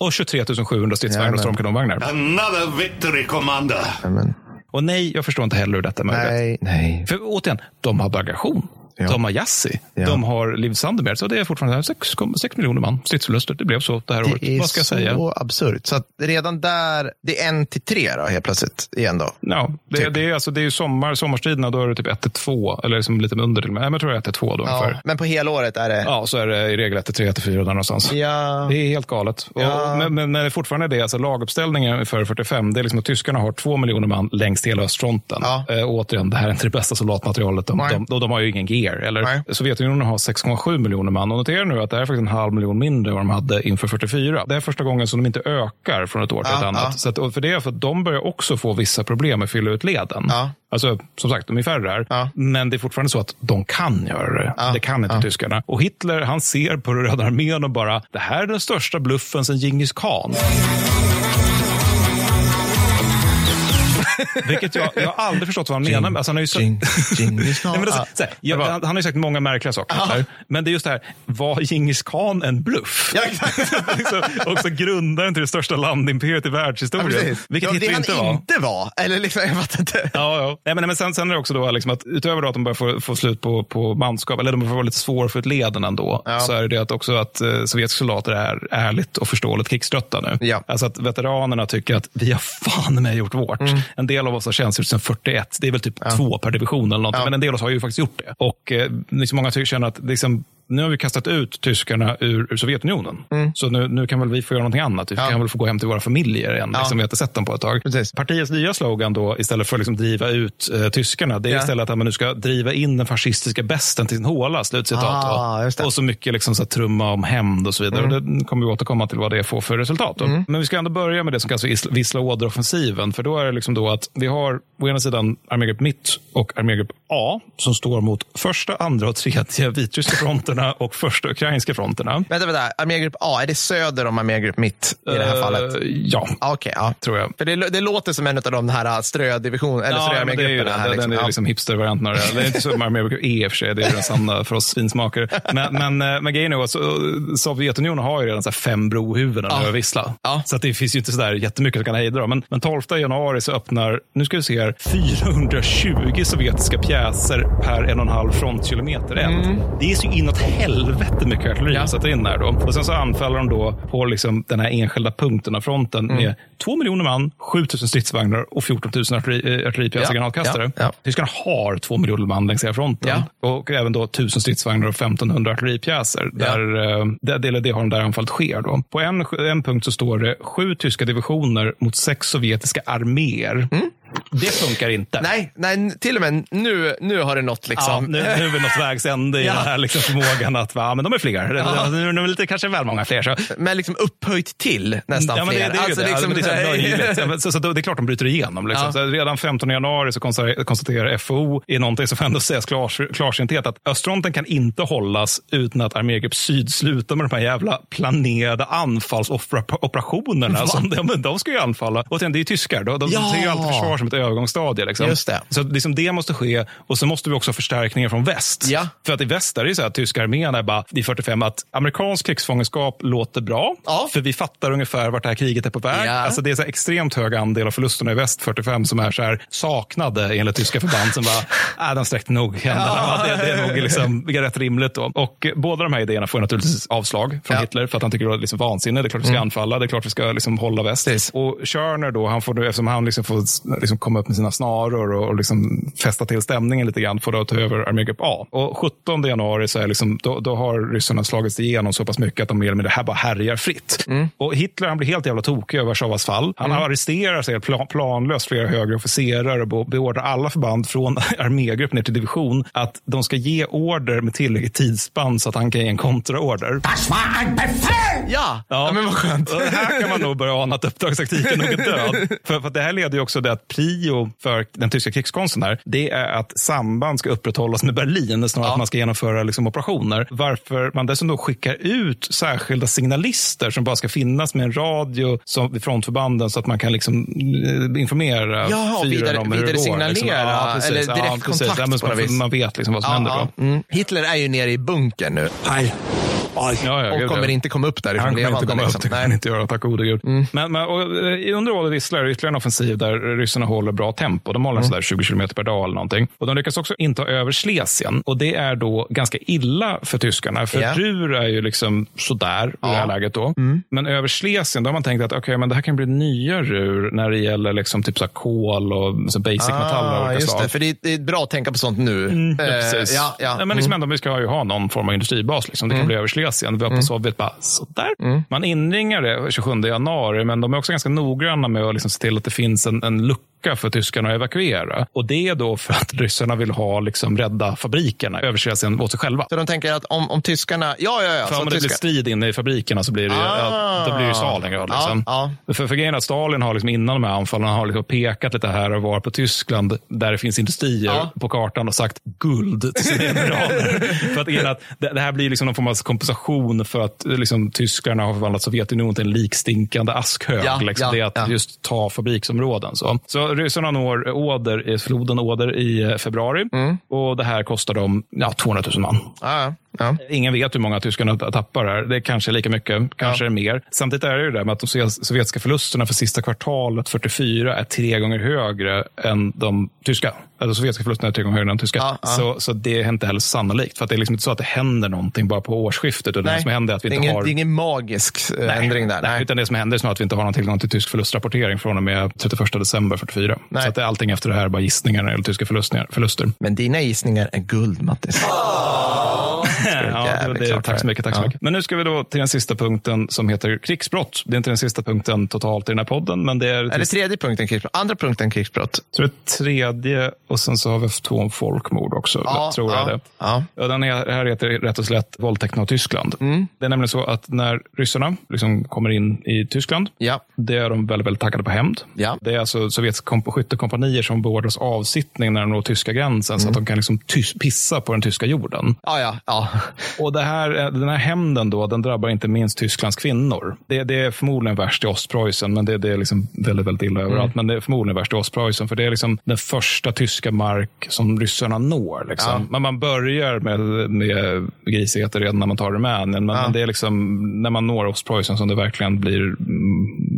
Och 23 700 stridsvagnar och stormkanonvagnar. Another victory, Commander. Men, Och nej, jag förstår inte heller hur detta är möjligt. nej, nej. För återigen, de har bagation. Ja. De har Jassi. Ja. De har Liv Sandemer. Så det är fortfarande 6, 6 miljoner man stridsförluster. Det blev så det här året. Det är Vad ska jag så säga? absurt. Så att redan där, det är en till tre då, helt plötsligt igen då. Ja, det, Typ. det, är, alltså, det är ju sommar, sommarstiderna, då är det typ 1 till 2. Eller liksom lite under till och med. Men Jag tror det är 1 till 2 då Ja. ungefär. Men på helåret är det... Ja, så är det i regel 1 till 3 till 4 där någonstans. Ja. Det är helt galet. Ja. Och, men, men när det fortfarande är det, alltså laguppställningen för 45, det är liksom att tyskarna har två miljoner man längs hela östfronten. Ja. Och återigen, det här är inte det bästa soldatmaterialet. De, de, de, de har ju ingen gear. Eller, Nej. Sovjetunionen har 6,7 miljoner man. Och notera nu att det här är faktiskt en halv miljon mindre än vad de hade inför 44. Det är första gången som de inte ökar från ett år till Ja, ett annat. ja. Så att, för det är för att de börjar också få vissa problem med att fylla ut leden. Ja. Alltså, som sagt, de är färre här. Ja. Men det är fortfarande så att de kan göra det. Ja. Det kan inte Ja. tyskarna. Och Hitler, han ser på Röda armén och bara, det här är den största bluffen sedan Djingis khan. Vilket jag, jag har aldrig förstått vad han menar. Alltså, han har ju så... Djing- Djingis khan. Nej, men det, är så, Ja. så här, jag, han, han har ju sagt många märkliga saker. Hitler. Men det är just det här, var Djingis khan en bluff? Ja, exakt. liksom, också grundaren till det största landimperiet i Ja, världshistorien. precis. vilket ja, Hitler det han inte var. inte var. Eller liksom, jag fattar inte. Ja, ja. Nej, men, men sen, sen är det också då liksom att utöver då att de börjar få, få slut på, på manskap, eller de börjar få lite svårare för ett leden ändå, Ja. så är det det att också att eh, sovjetiska soldater är ärligt och förståeligt krigströtta nu. Ja. Alltså att veteranerna tycker att vi har fan med gjort vårt. En del av oss har tjänstgjort sedan 41. Det är väl typ två per division eller Mm. Ja. men en del av oss har ju faktiskt gjort det. Och eh, liksom många tycker, känner att liksom, nu har vi kastat ut tyskarna ur, ur Sovjetunionen. Mm. Så nu, nu kan väl vi få göra någonting annat. Vi ja. kan väl få gå hem till våra familjer igen. Ja. Liksom, vi har inte sett dem på ett tag. Precis. Partiets nya slogan då, istället för att liksom driva ut eh, tyskarna, det är ja. istället att man nu ska driva in den fascistiska besten till sin håla. Slutcitat. Ah, och så mycket liksom, så trumma om hämnd och så vidare. Mm. Och det kommer vi återkomma till vad det får för resultat. Mm. Men vi ska ändå börja med det som kallas för Vissla Oder-offensiven. För då är det liksom då att vi har å ena sidan armégrupp Mitt och armégrupp A som står mot första, andra och tredje vitryska fronterna och första ukrainska fronterna. Vänta, vänta. Armégrupp A, är det söder om armégrupp Mitt i det här uh, fallet? Ja. Okej, okay, ja. tror jag. För det, det låter som en av de här strödivision, eller ja, ströarmégrupperna. Det, liksom. Den är liksom hipstervarianten av det. Det är inte så armégrupp E i och för sig, det är den sanna för oss finsmakare. Men, men, eh, men grejen är att Sovjetunionen har ju redan så fem brohuvuden ja. över Vissla. Ja. Så det finns ju inte så där jättemycket som kan hejda dem. Men, men 12 januari så öppnar, nu ska vi se här, 420 sovjetiska pjäser per en och en halv frontkilometer eld. Mm. Det är så inåt helvete mycket artilleri ja. sätter in där. Då. Och sen så anfaller de då på liksom den här enskilda punkten av fronten mm. med 2 miljoner man, 7 000 stridsvagnar och 14 000 artilleri, eh, artilleripjäser ja. granatkastare. Ja. Ja. Tyskarna har 2 miljoner man längs hela fronten. Och även då 1000 stridsvagnar och 1500 artilleripjäser. Där. Eh, det, det har de där anfallet sker. Då. På en, en punkt så står det sju tyska divisioner mot sex sovjetiska arméer. Mm. Det funkar inte. Nej, nej, till och med nu, nu har det nått liksom. Ja, nu, nu är vi nått vägs ände i ja. den här liksom förmågan att va, men de är fler. Ja. Nu är de lite, kanske väl många fler. Så. Men liksom upphöjt till nästan ja, men fler. Det, det, alltså, det. Liksom, det är så, så, så, det är klart de bryter igenom. Liksom. Så redan 15 januari så konstaterar FO i någonting som ändå sägas klar, klarsynthet att östfronten kan inte hållas utan att armégrupp syd slutar med de här jävla planerade anfallsoperationerna. Som, de, de ska ju anfalla. Och sen, det är ju tyskar. De, de ser ju alltid försvar som ett övergångsstadie. Liksom. Just det. Så liksom det måste ske och så måste vi också ha förstärkningar från väst. Ja. För att i väst är det så att tyska armén är bara i 45 att amerikansk krigsfångenskap låter bra. Ja. För vi fattar ungefär vart det här kriget är på väg. Ja. Alltså det är så extremt hög andel av förlusterna i väst 45 som är så här saknade enligt tyska förband som bara, äh, de sträckte nog händerna. Ja. Det, det, är nog liksom, rätt rimligt då. Och båda de här idéerna får naturligtvis avslag från Hitler för att han tycker det är liksom vansinne. Det är klart vi ska mm. anfalla, det är klart vi ska liksom hålla väst. Precis. Och Körner då, han får nu, eftersom han liksom får liksom komma upp med sina snaror och, och liksom fästa till stämningen lite grann för att ta över armégrupp A. Och 17 januari så är liksom, då, då har ryssarna slagits igenom så pass mycket att de mer eller mindre här bara härjar fritt. Mm. Och Hitler han blir helt jävla tokig över Warszawas fall. Han mm. arresterar sig plan, planlöst flera högre officerare och beordrar alla förband från armégrupp ner till division att de ska ge order med tillräckligt tidsspann så att han kan ge en kontraorder. Ja, ja. men vad skönt. Och här kan man nog börja ana att uppdragstaktiken nog är död. för, för det här leder ju också till att prio för den tyska krigskonsten här, det är att samband ska upprätthållas med Berlin snarare ja. att man ska genomföra liksom, operationer. Varför man dessutom skickar ut särskilda signalister som bara ska finnas med en radio som, vid frontförbanden så att man kan liksom, eh, informera Jaha, vidare, om hur vidare det går. Signalera, liksom. ja, precis. eller direkt ja, kontakt ja, man, man, vet liksom vad som händer. Då. Mm. Hitler är ju nere i bunkern nu. Nej. Ja, ja, och kommer inte komma upp därifrån. Han kommer inte komma liksom. upp, det kan han inte göra, tack gode gud. Mm. Men, men och, eh, under året Vissla är det ytterligare en offensiv där ryssarna håller bra tempo. De håller mm. sådär 20 kilometer per dag eller någonting. Och de lyckas också inta över Schlesien. Och det är då ganska illa för tyskarna. För yeah. Ruhr är ju liksom sådär ja. i det här läget då. Mm. Men över Schlesien, då har man tänkt att okay, men det här kan bli nya Ruhr när det gäller liksom typ så kol och så basic ah, metaller. Just slag. det, för det är, bra att tänka på sånt nu. Mm, ja, precis. ja, ja. Men liksom mm. ändå, vi ska ju ha någon form av industribas. Liksom. Det kan mm. bli över Schlesien. Vi har på Sovjet bara sådär. Mm. Man inringar det 27 januari, men de är också ganska noggranna med att liksom se till att det finns en, en lucka lucka för tyskarna att evakuera. Och det är då för att ryssarna vill ha liksom rädda fabrikerna, överse åt sig själva. Så de tänker att om, om tyskarna... Ja, ja, ja. För om det blir strid inne i fabrikerna så blir det ju, ah. ja, då blir det ju Stalingrad. Liksom. Ah, ah. För, för grejen är att Stalin har liksom innan de här anfallen har liksom pekat lite här och var på Tyskland där det finns industrier på kartan och sagt guld till sina generaler. för att, att det, det, här blir liksom någon form av kompensation för att liksom, tyskarna har förvandlat Sovjetunionen till en likstinkande askhög. Ja, liksom, det är att just ta fabriksområden. Så. så ryssarna når Oder, floden Oder i eh, februari mm. och det här kostar dem ja, 200 000 man. Ah, ja. Ingen vet hur många tyskarna tappar här. Det är kanske lika mycket, kanske ja. mer. Samtidigt är det ju det med att de sovjetiska förlusterna för sista kvartalet 44 är tre gånger högre än de tyska. Alltså sovjetiska förlusterna är tre gånger högre än de tyska. Ja, så, så det är inte heller sannolikt. För att det är liksom inte så att det händer någonting bara på årsskiftet. Utan det som händer är att vi inte ingen, har... Det är ingen magisk eh, nej, ändring där. Nej. Utan det som händer är snarare att vi inte har någon tillgång till tysk förlustrapportering från och med 31 december 44. Nej. Så att det är allting efter det här bara gissningar gäller tyska förluster. Men dina gissningar är guld, Mattis. Oh! Ja, ja, det, det, tack så mycket. Tack så mycket. Men nu ska vi då till den sista punkten som heter krigsbrott. Det är inte den sista punkten totalt i den här podden, men det är... Är det tredje punkten krigsbrott? Andra punkten krigsbrott? Jag tror det tredje och sen så har vi två om folkmord också. Ja, tror jag ja, det. ja. Ja, den är, här heter rätt och slätt våldtäkterna av Tyskland. Mm. Det är nämligen så att när ryssarna liksom kommer in i Tyskland, Ja. det är de väldigt, väldigt taggade på hämnd. Ja. Det är alltså sovjetiska komp- skyttekompanier som beordras avsittning när de når tyska gränsen så att de kan liksom pissa på den tyska jorden. Ja, ja, ja. Och det här, den här hämnden då, den drabbar inte minst Tysklands kvinnor. Det, det är förmodligen värst i Ostpreussen, men det, det är liksom väldigt, väldigt illa överallt. Men det är förmodligen värst i Ostpreussen, för det är liksom den första tyska mark som ryssarna når. Liksom. Ja. Men man börjar med, med grisigheter redan när man tar Rumänien, men, Ja. men det är liksom när man når Ostpreussen som det verkligen blir mm,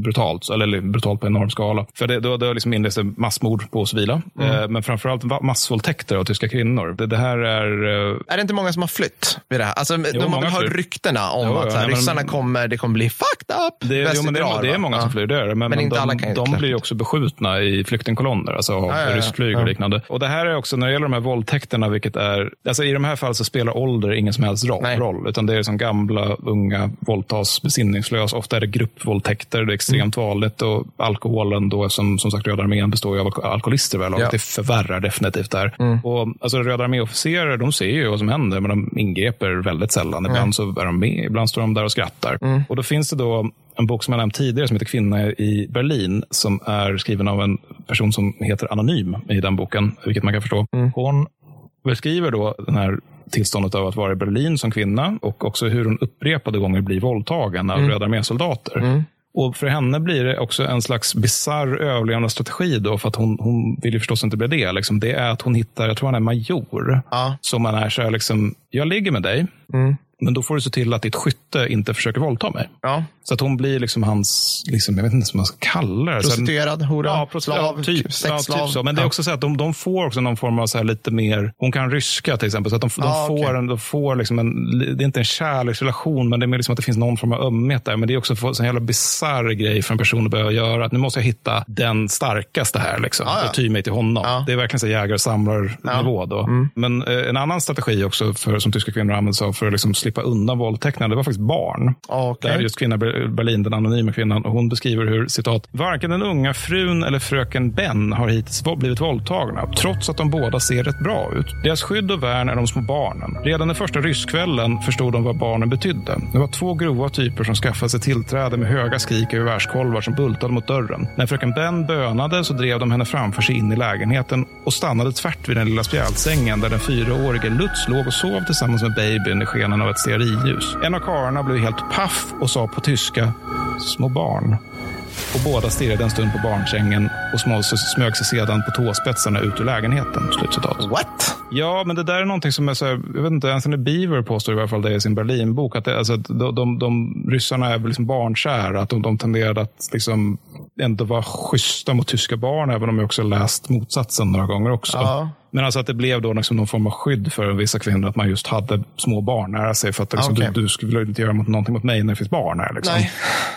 brutalt, eller brutalt på enorm skala. För det, då, då liksom inleds det massmord på civila, eh, men framförallt va- massvåldtäkter av tyska kvinnor. Det, det här är eh, Är det inte många som har flytt vid det här? Alltså, de många har hört ryktena om Jo, att ja, här, nej, men- ryssarna kommer, det kommer bli fucked up. Det, jo, men det, drar, är, det är va? många Ja. som flyr, det är det. Men, Men inte de, alla kan de blir också beskjutna i flyktingkolonner, alltså av Ja, ja, ja. ryskt flyg Ja. och liknande. Och det här är också, när det gäller de här våldtäkterna, vilket är, alltså i de här fallen så spelar ålder ingen som helst roll, roll utan det är som gamla, unga, våldtas besinningslöst. Ofta är det gruppvåldtäkter, det är extremt Mm. vanligt och alkoholen då, som, som sagt Röda armén består ju av alko- alkoholister väl, och Ja. det förvärrar definitivt där. Mm. Och, alltså Röda arméofficerare, de ser ju vad som händer, men de ingriper väldigt sällan. Ibland så är de med, ibland står de där och skrattar. Mm. Och då finns det då en bok som jag nämnt tidigare som heter Kvinna i Berlin som är skriven av en person som heter Anonym i den boken, vilket man kan förstå. Mm. Hon beskriver då den här tillståndet av att vara i Berlin som kvinna och också hur hon upprepade gånger blir våldtagen av Mm. Röda armésoldater. Och för henne blir det också en slags bizarr överlevnadsstrategi då, för att hon, hon vill ju förstås inte bli det. Liksom. Det är att hon hittar, jag tror han är major, Ja. som man är så här, liksom, jag ligger med dig, Mm. Men då får du se till att ditt skytte inte försöker våldta mig. Ja. Så att hon blir liksom hans, liksom, jag vet inte vad man ska kalla det. Prostituerad, hora, Ja, prostituerad, slav, typ, ja, sexslav. typ så. Men det är Ja. också så att de, de får också någon form av så här lite mer, hon kan ryska till exempel, så att de, de Ah, får, okej. en, de får liksom en, det är inte en kärleksrelation, men det är mer liksom att det finns någon form av ömhet där. Men det är också en jävla bisarr grej för en person att behöva göra, att nu måste jag hitta den starkaste här liksom, Ah, ja. och ty mig till honom. Ja. Det är verkligen så jägare samlarnivå då. Mm. Men eh, en annan strategi också för, som tyska kvinnor använder sig av för att liksom slippa undan våldtäkterna, det var faktiskt barn. Okej. Där just kvinna i Berlin, den anonyma kvinnan, och hon beskriver hur, citat, varken den unga frun eller fröken Ben har hittills blivit våldtagna, trots att de båda ser rätt bra ut. Deras skydd och värn är de små barnen. Redan den första rysskvällen förstod de vad barnen betydde. Det var två grova typer som skaffade sig tillträde med höga skrik och gevärskolvar som bultade mot dörren. När fröken Ben bönade så drev de henne framför sig in i lägenheten och stannade tvärt vid den lilla spjälsängen där den fyraårige Lutz låg och sov tillsammans med babyn i skenen av ett stearinljus. En av karlarna blev helt paff och sa på tyska små barn. Och båda stirrade en stund på barnsängen och smög sig sedan på tåspetsarna ut ur lägenheten. Slutcitat. What? Ja, men det där är någonting som är så här, jag vet inte, Anthony Beaver påstår i alla fall det i sin Berlinbok, att det, alltså, att de, de, de, ryssarna är väl liksom barnkära, att de, de tenderade att liksom ändå vara schyssta mot tyska barn, även om jag också läst motsatsen några gånger också. Ja. Men alltså att det blev då liksom någon form av skydd för vissa kvinnor, att man just hade små barn nära sig, för att liksom, Okej. du, du skulle inte göra någonting mot mig när det finns barn här. Liksom.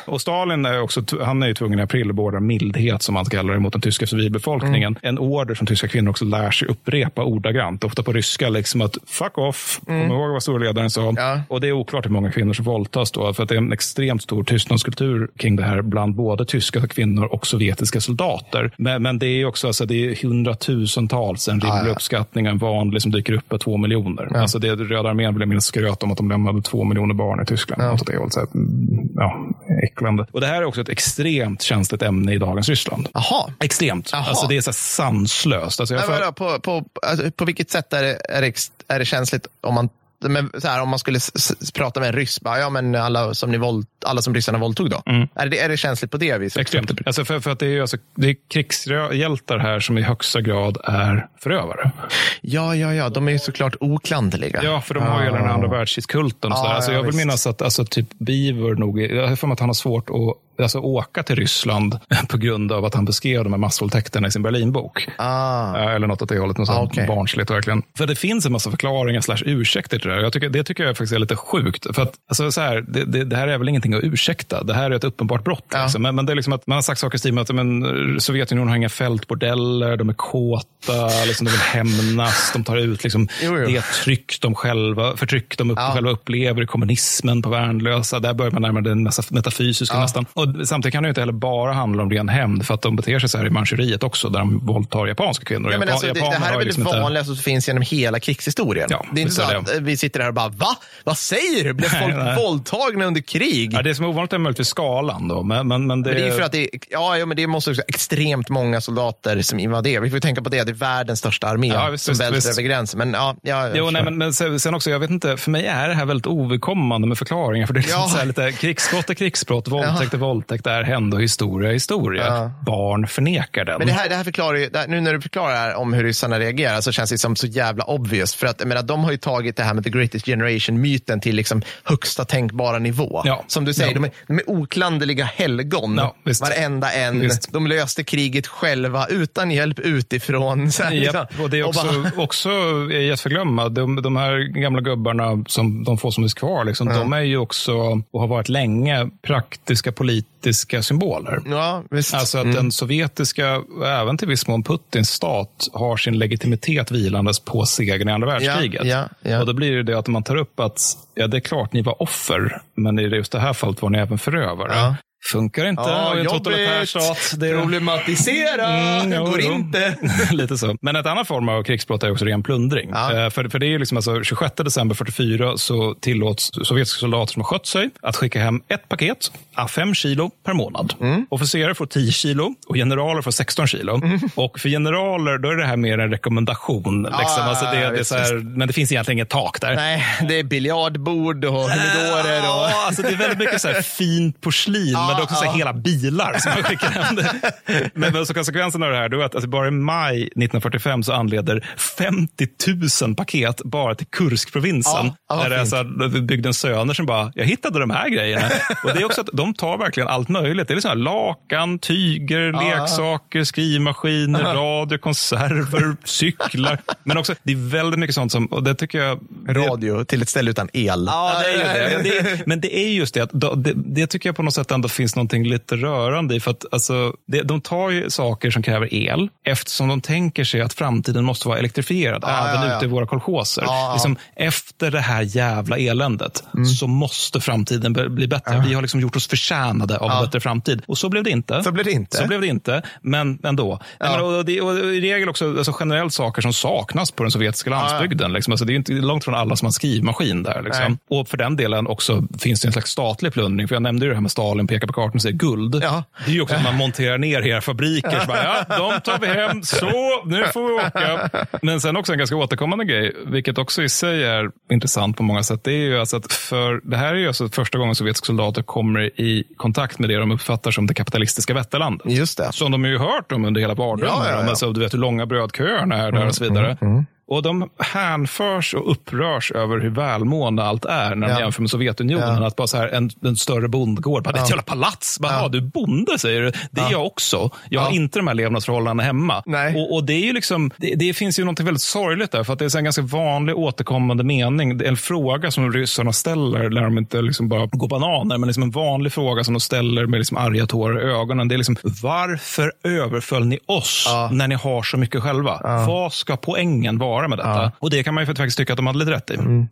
Och Stalin är också, han är ju tvungen i april att beordra mildhet, som man kallar det, mot den tyska civilbefolkningen. En order som tyska kvinnor också lär sig upprepa ordagrant, ofta på ryska, liksom att fuck off, kom ihåg vad storledaren sa. Ja. Och det är oklart hur många kvinnor som våldtas då, för att det är en extremt stor tystnadskultur kring det här bland både tyska kvinnor och sovjetiska soldater. Men, men det är också alltså, det är hundratusentals, en rimlig Ja. uppskattning, en vanlig som dyker upp på två miljoner. Ja. Alltså det Röda armén vill jag minnas skröt om att de lämnade två miljoner barn i Tyskland. Ja. Alltså det är väl så här, mm, ja, äcklande. Och det här är också ett extremt känsligt ämne i dagens Ryssland. Jaha. Extremt. Jaha. Alltså det är så här sanslöst. Alltså jag får- vadå, på, på, alltså, på vilket sätt är det, är det, är det känsligt om man men, så här, om man skulle prata med en ryss, bara, ja, men alla som, ni våld, alla som ryssarna våldtog då. Är, det, är det känsligt på det viset? Extremt. Alltså för, för att det är, alltså, det är krigshjältar här som i högsta grad är förövare. Ja, ja, ja. De är ju såklart oklanderliga. Ja, för de har ju hela den andra världskrigskulten. sådär. alltså, ja, jag vill visst. minnas att alltså, typ Beaver nog, jag har för mig att han har svårt att alltså, åka till Ryssland på grund av att han beskrev de här massvåldtäkterna i sin Berlinbok. Ah. Ja, Eller något åt det hållet, något Ah, okej. barnsligt verkligen. För det finns en massa förklaringar slash ursäkter till det där. Jag tycker, det tycker jag faktiskt är lite sjukt. För att, alltså, så här, det, det, det här är väl ingenting ingenting att ursäkta. Det här är ett uppenbart brott. Ja. Liksom. Men, men, det är liksom att man har sagt saker i stil med att men, Sovjetunionen har inga fältbordeller, de är kåta, liksom, de vill hämnas, de tar ut liksom, jo, jo. det tryck de själva, förtryck de upp, ja. själva upplever i kommunismen på värnlösa. Där börjar man närma den metafysiska ja. nästan. Och samtidigt kan det inte heller bara handla om ren hämnd, för att de beter sig så här i Manchuriet också, där de våldtar japanska kvinnor. Ja, men alltså, det, det, här är väl liksom det vanligaste som finns genom hela krigshistorien. Ja, det är inte så att vi sitter här och bara, va? Vad säger du? Blev folk nej, nej. våldtagna under krig? Det som är ovanligt är möjligtvis skalan. Då, men, men, men, det... men det är för att det, ja, ja, men det måste också extremt många soldater som invaderar. Vi får tänka på det, det är världens största armé ja, visst, som välter över gränsen. Men, ja, ja, jo, nej, men, men sen också, jag vet inte, för mig är det här väldigt ovidkommande med förklaringar. För det är liksom ja. så här lite krigsbrott är krigsbrott, våldtäkt är våldtäkt, är hände och historia är historia. Barn förnekar den. Men det här, det här förklarar ju, nu när du förklarar om hur ryssarna reagerar så känns det som så jävla obvious. För att jag menar, de har ju tagit det här med the greatest generation-myten till liksom högsta tänkbara nivå. Som du säger, ja. de, är, de är oklanderliga helgon. Ja, Varenda en. Visst. De löste kriget själva utan hjälp utifrån. Så här, liksom. och det är också, och bara... också jag förglömma, de, de här gamla gubbarna, som de få som är kvar, liksom, de är ju också, och har varit länge, praktiska politiska symboler. Ja, visst. Alltså att mm. den sovjetiska, även till viss mån Putins stat, har sin legitimitet vilandes på segern i andra världskriget. Ja, ja, ja. Och då blir det det att man tar upp att ja, det är klart ni var offer, men i just det här fallet var ni även förövare. Funkar inte. Ja, jobbigt. Det... Problematisera. Mm, det går inte. Lite så. Men ett annat form av krigsbrott är också ren plundring. Ja. Eh, för, för det är ju liksom alltså 26 december 44 så tillåts sovjetiska soldater som har skött sig att skicka hem ett paket, 5 kilo per månad. Mm. Officerare får 10 kilo och generaler får 16 kilo. Mm. Och för generaler då är det här mer en rekommendation. Ja, liksom. alltså det, det är här, men det finns egentligen inget tak där. Nej, det är biljardbord och humidorer. Och... Ja, alltså det är väldigt mycket så här fint porslin. Ja men det är också så hela bilar som man skickar hem. men, men så konsekvensen av det här är att alltså, bara i maj 1945 så anleder 50 000 paket bara till Kurskprovinsen. Där det är så här, bygdens söner som bara, jag hittade de här grejerna. och det är också att de tar verkligen allt möjligt. Det är liksom lakan, tyger, leksaker, skrivmaskiner, radio, konserver, cyklar. Men också, det är väldigt mycket sånt som, och det tycker jag... Radio det, till ett ställe utan el. Ja, det är det. det men det är just det att det, det tycker jag på något sätt ändå finns finns någonting lite rörande i. För att, alltså, det, de tar ju saker som kräver el eftersom de tänker sig att framtiden måste vara elektrifierad, ah, även ja, ja. ute i våra kolchoser. Ah, liksom, efter det här jävla eländet mm. så måste framtiden bli bättre. Ah. Vi har liksom gjort oss förtjänade av en bättre framtid. Och så blev det inte. Så blev det inte. Så blev det inte, men ändå. Ja. Men, och, det, och I regel också alltså, generellt saker som saknas på den sovjetiska landsbygden. Liksom. Alltså, det är inte långt från alla som har skrivmaskin där. Liksom. Och för den delen också finns det en slags statlig plundring. För jag nämnde ju det här med Stalin pekar på och säger guld. Ja. Det är ju också att man monterar ner hela fabriker. Så bara, ja, de tar vi hem, så nu får vi åka. Men sen också en ganska återkommande grej, vilket också i sig är intressant på många sätt. Det är ju alltså att för, det här är ju alltså första gången sovjetiska soldater kommer i kontakt med det de uppfattar som det kapitalistiska vätterlandet. Just det. Som de ju hört om under hela barndomen. Ja, ja, ja. Alltså, du vet hur långa brödköerna är där mm, och så vidare. Mm, mm. Och de hänförs och upprörs över hur välmående allt är när de ja. jämför med Sovjetunionen. Ja. Att bara så här, en, en större bondgård, bara, det är ett jävla palats. Bara, ja. Du är bonde säger du. Det är jag också. Jag har inte de här levnadsförhållandena hemma. Och, och, det, är ju liksom, det, det, finns ju något väldigt sorgligt där. För att det är en ganska vanlig återkommande mening. En fråga som ryssarna ställer när de inte liksom bara går bananer. Men liksom en vanlig fråga som de ställer med liksom arga tårar i ögonen. Det är liksom, varför överföll ni oss när ni har så mycket själva? Vad ska poängen vara? Vara med detta. Ja. Och det kan man ju faktiskt tycka att de hade lite rätt i. Mm.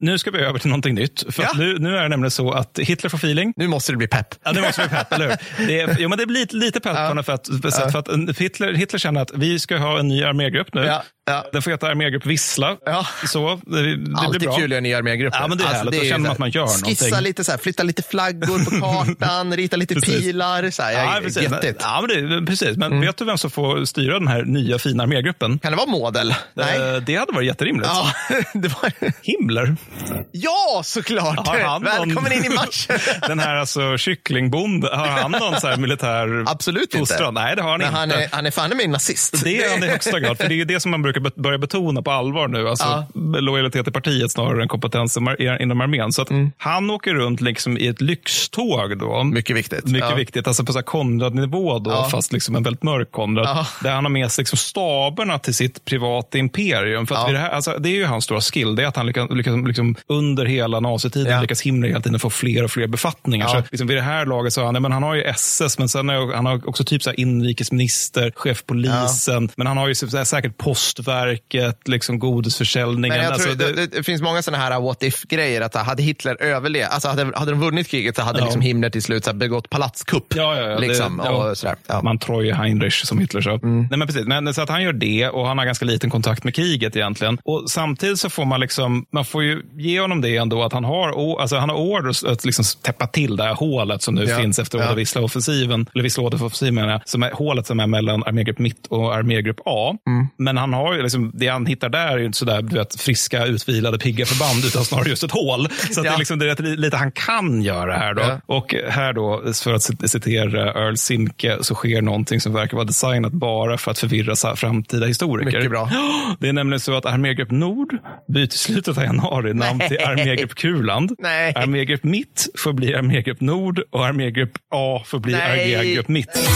Nu ska vi över till någonting nytt. För ja. nu, nu är det nämligen så att Hitler får feeling. Nu måste det bli pepp. Ja, nu måste det bli pepp, eller hur? Det, är, jo, men det blir lite, lite pepp ja. för att, för att Hitler, Hitler känner att vi ska ha en ny armégrupp nu. Ja. Ja. Den får heta armégrupp Vissla. Ja. Så, det, det Alltid blir bra. kul att göra nya armégrupper. Ja, men det är alltså, härligt. Då känner man att man gör skissa någonting. lite, så här, flytta lite flaggor på kartan, rita lite pilar. Så här, ja, precis. Jättigt. Ja, men det, precis. Men mm. vet du vem som får styra den här nya fina armégruppen? Kan det vara Model? Nej. Eh, det hade varit jätterimligt. Ja, det var... Himmler. Ja, såklart! Välkommen någon... in i matchen. den här alltså, kycklingbonde, har han någon så här militär Absolut fostran? inte. Nej, det har han Men inte. Han är, han är fan med nazist. Det är han i högsta grad. För det är ju det som man brukar börja betona på allvar nu. Alltså ja. lojalitet till partiet snarare än kompetens inom armén. Så att mm. han åker runt liksom i ett lyxtåg. Då. Mycket viktigt. Mycket ja. viktigt. Alltså på Konrad-nivå, då, ja. fast liksom en väldigt mörk Konrad. Där han har med sig liksom staberna till sitt privata imperium. För att det, här, alltså, det är ju hans stora skill. Det är att han lyckas, lyckas, liksom, under hela nazitiden ja. lyckas Himmler hela tiden få fler och fler befattningar. Så liksom, vid det här laget så har han, men han har ju SS, men sen är, han har också typ så inrikesminister, chef polisen, men han har ju så här, säkert postverket, liksom godisförsäljningen. Men jag tror, alltså, det, det, det, finns många sådana här what if-grejer, att hade Hitler överlevt, alltså hade, hade de vunnit kriget så hade liksom Himmler till slut så här, begått palatskupp. Ja, ja, ja. Liksom, och sådär. Man Troje Heinrich, som Hitler sa. Mm. Nej, men precis. Men, så att han gör det och han har ganska liten kontakt med kriget egentligen. Och samtidigt så får man liksom, man får ju ge honom det ändå att han har, alltså han har order att liksom täppa till det här hålet som nu ja. finns efter ja. Vissla-offensiven, eller Vissla-offensiven menar jag, som är hålet som är mellan armégrupp mitt och armégrupp A. Mm. Men han har ju liksom, det han hittar där är ju inte sådär du vet, friska, utvilade, pigga förband, utan snarare just ett hål. Så ja. det är liksom det är lite han kan göra här då. Och här då, för att citera Earl Simke, så sker någonting som verkar vara designat bara för att förvirra framtida historiker. Mycket bra. Det är nämligen så att Armégrupp Nord byter slutet av januari namn till Armégrupp Kuland. Nej. Armégrupp Mitt får bli Armégrupp Nord och Armégrupp A får bli Armégrupp Mitt.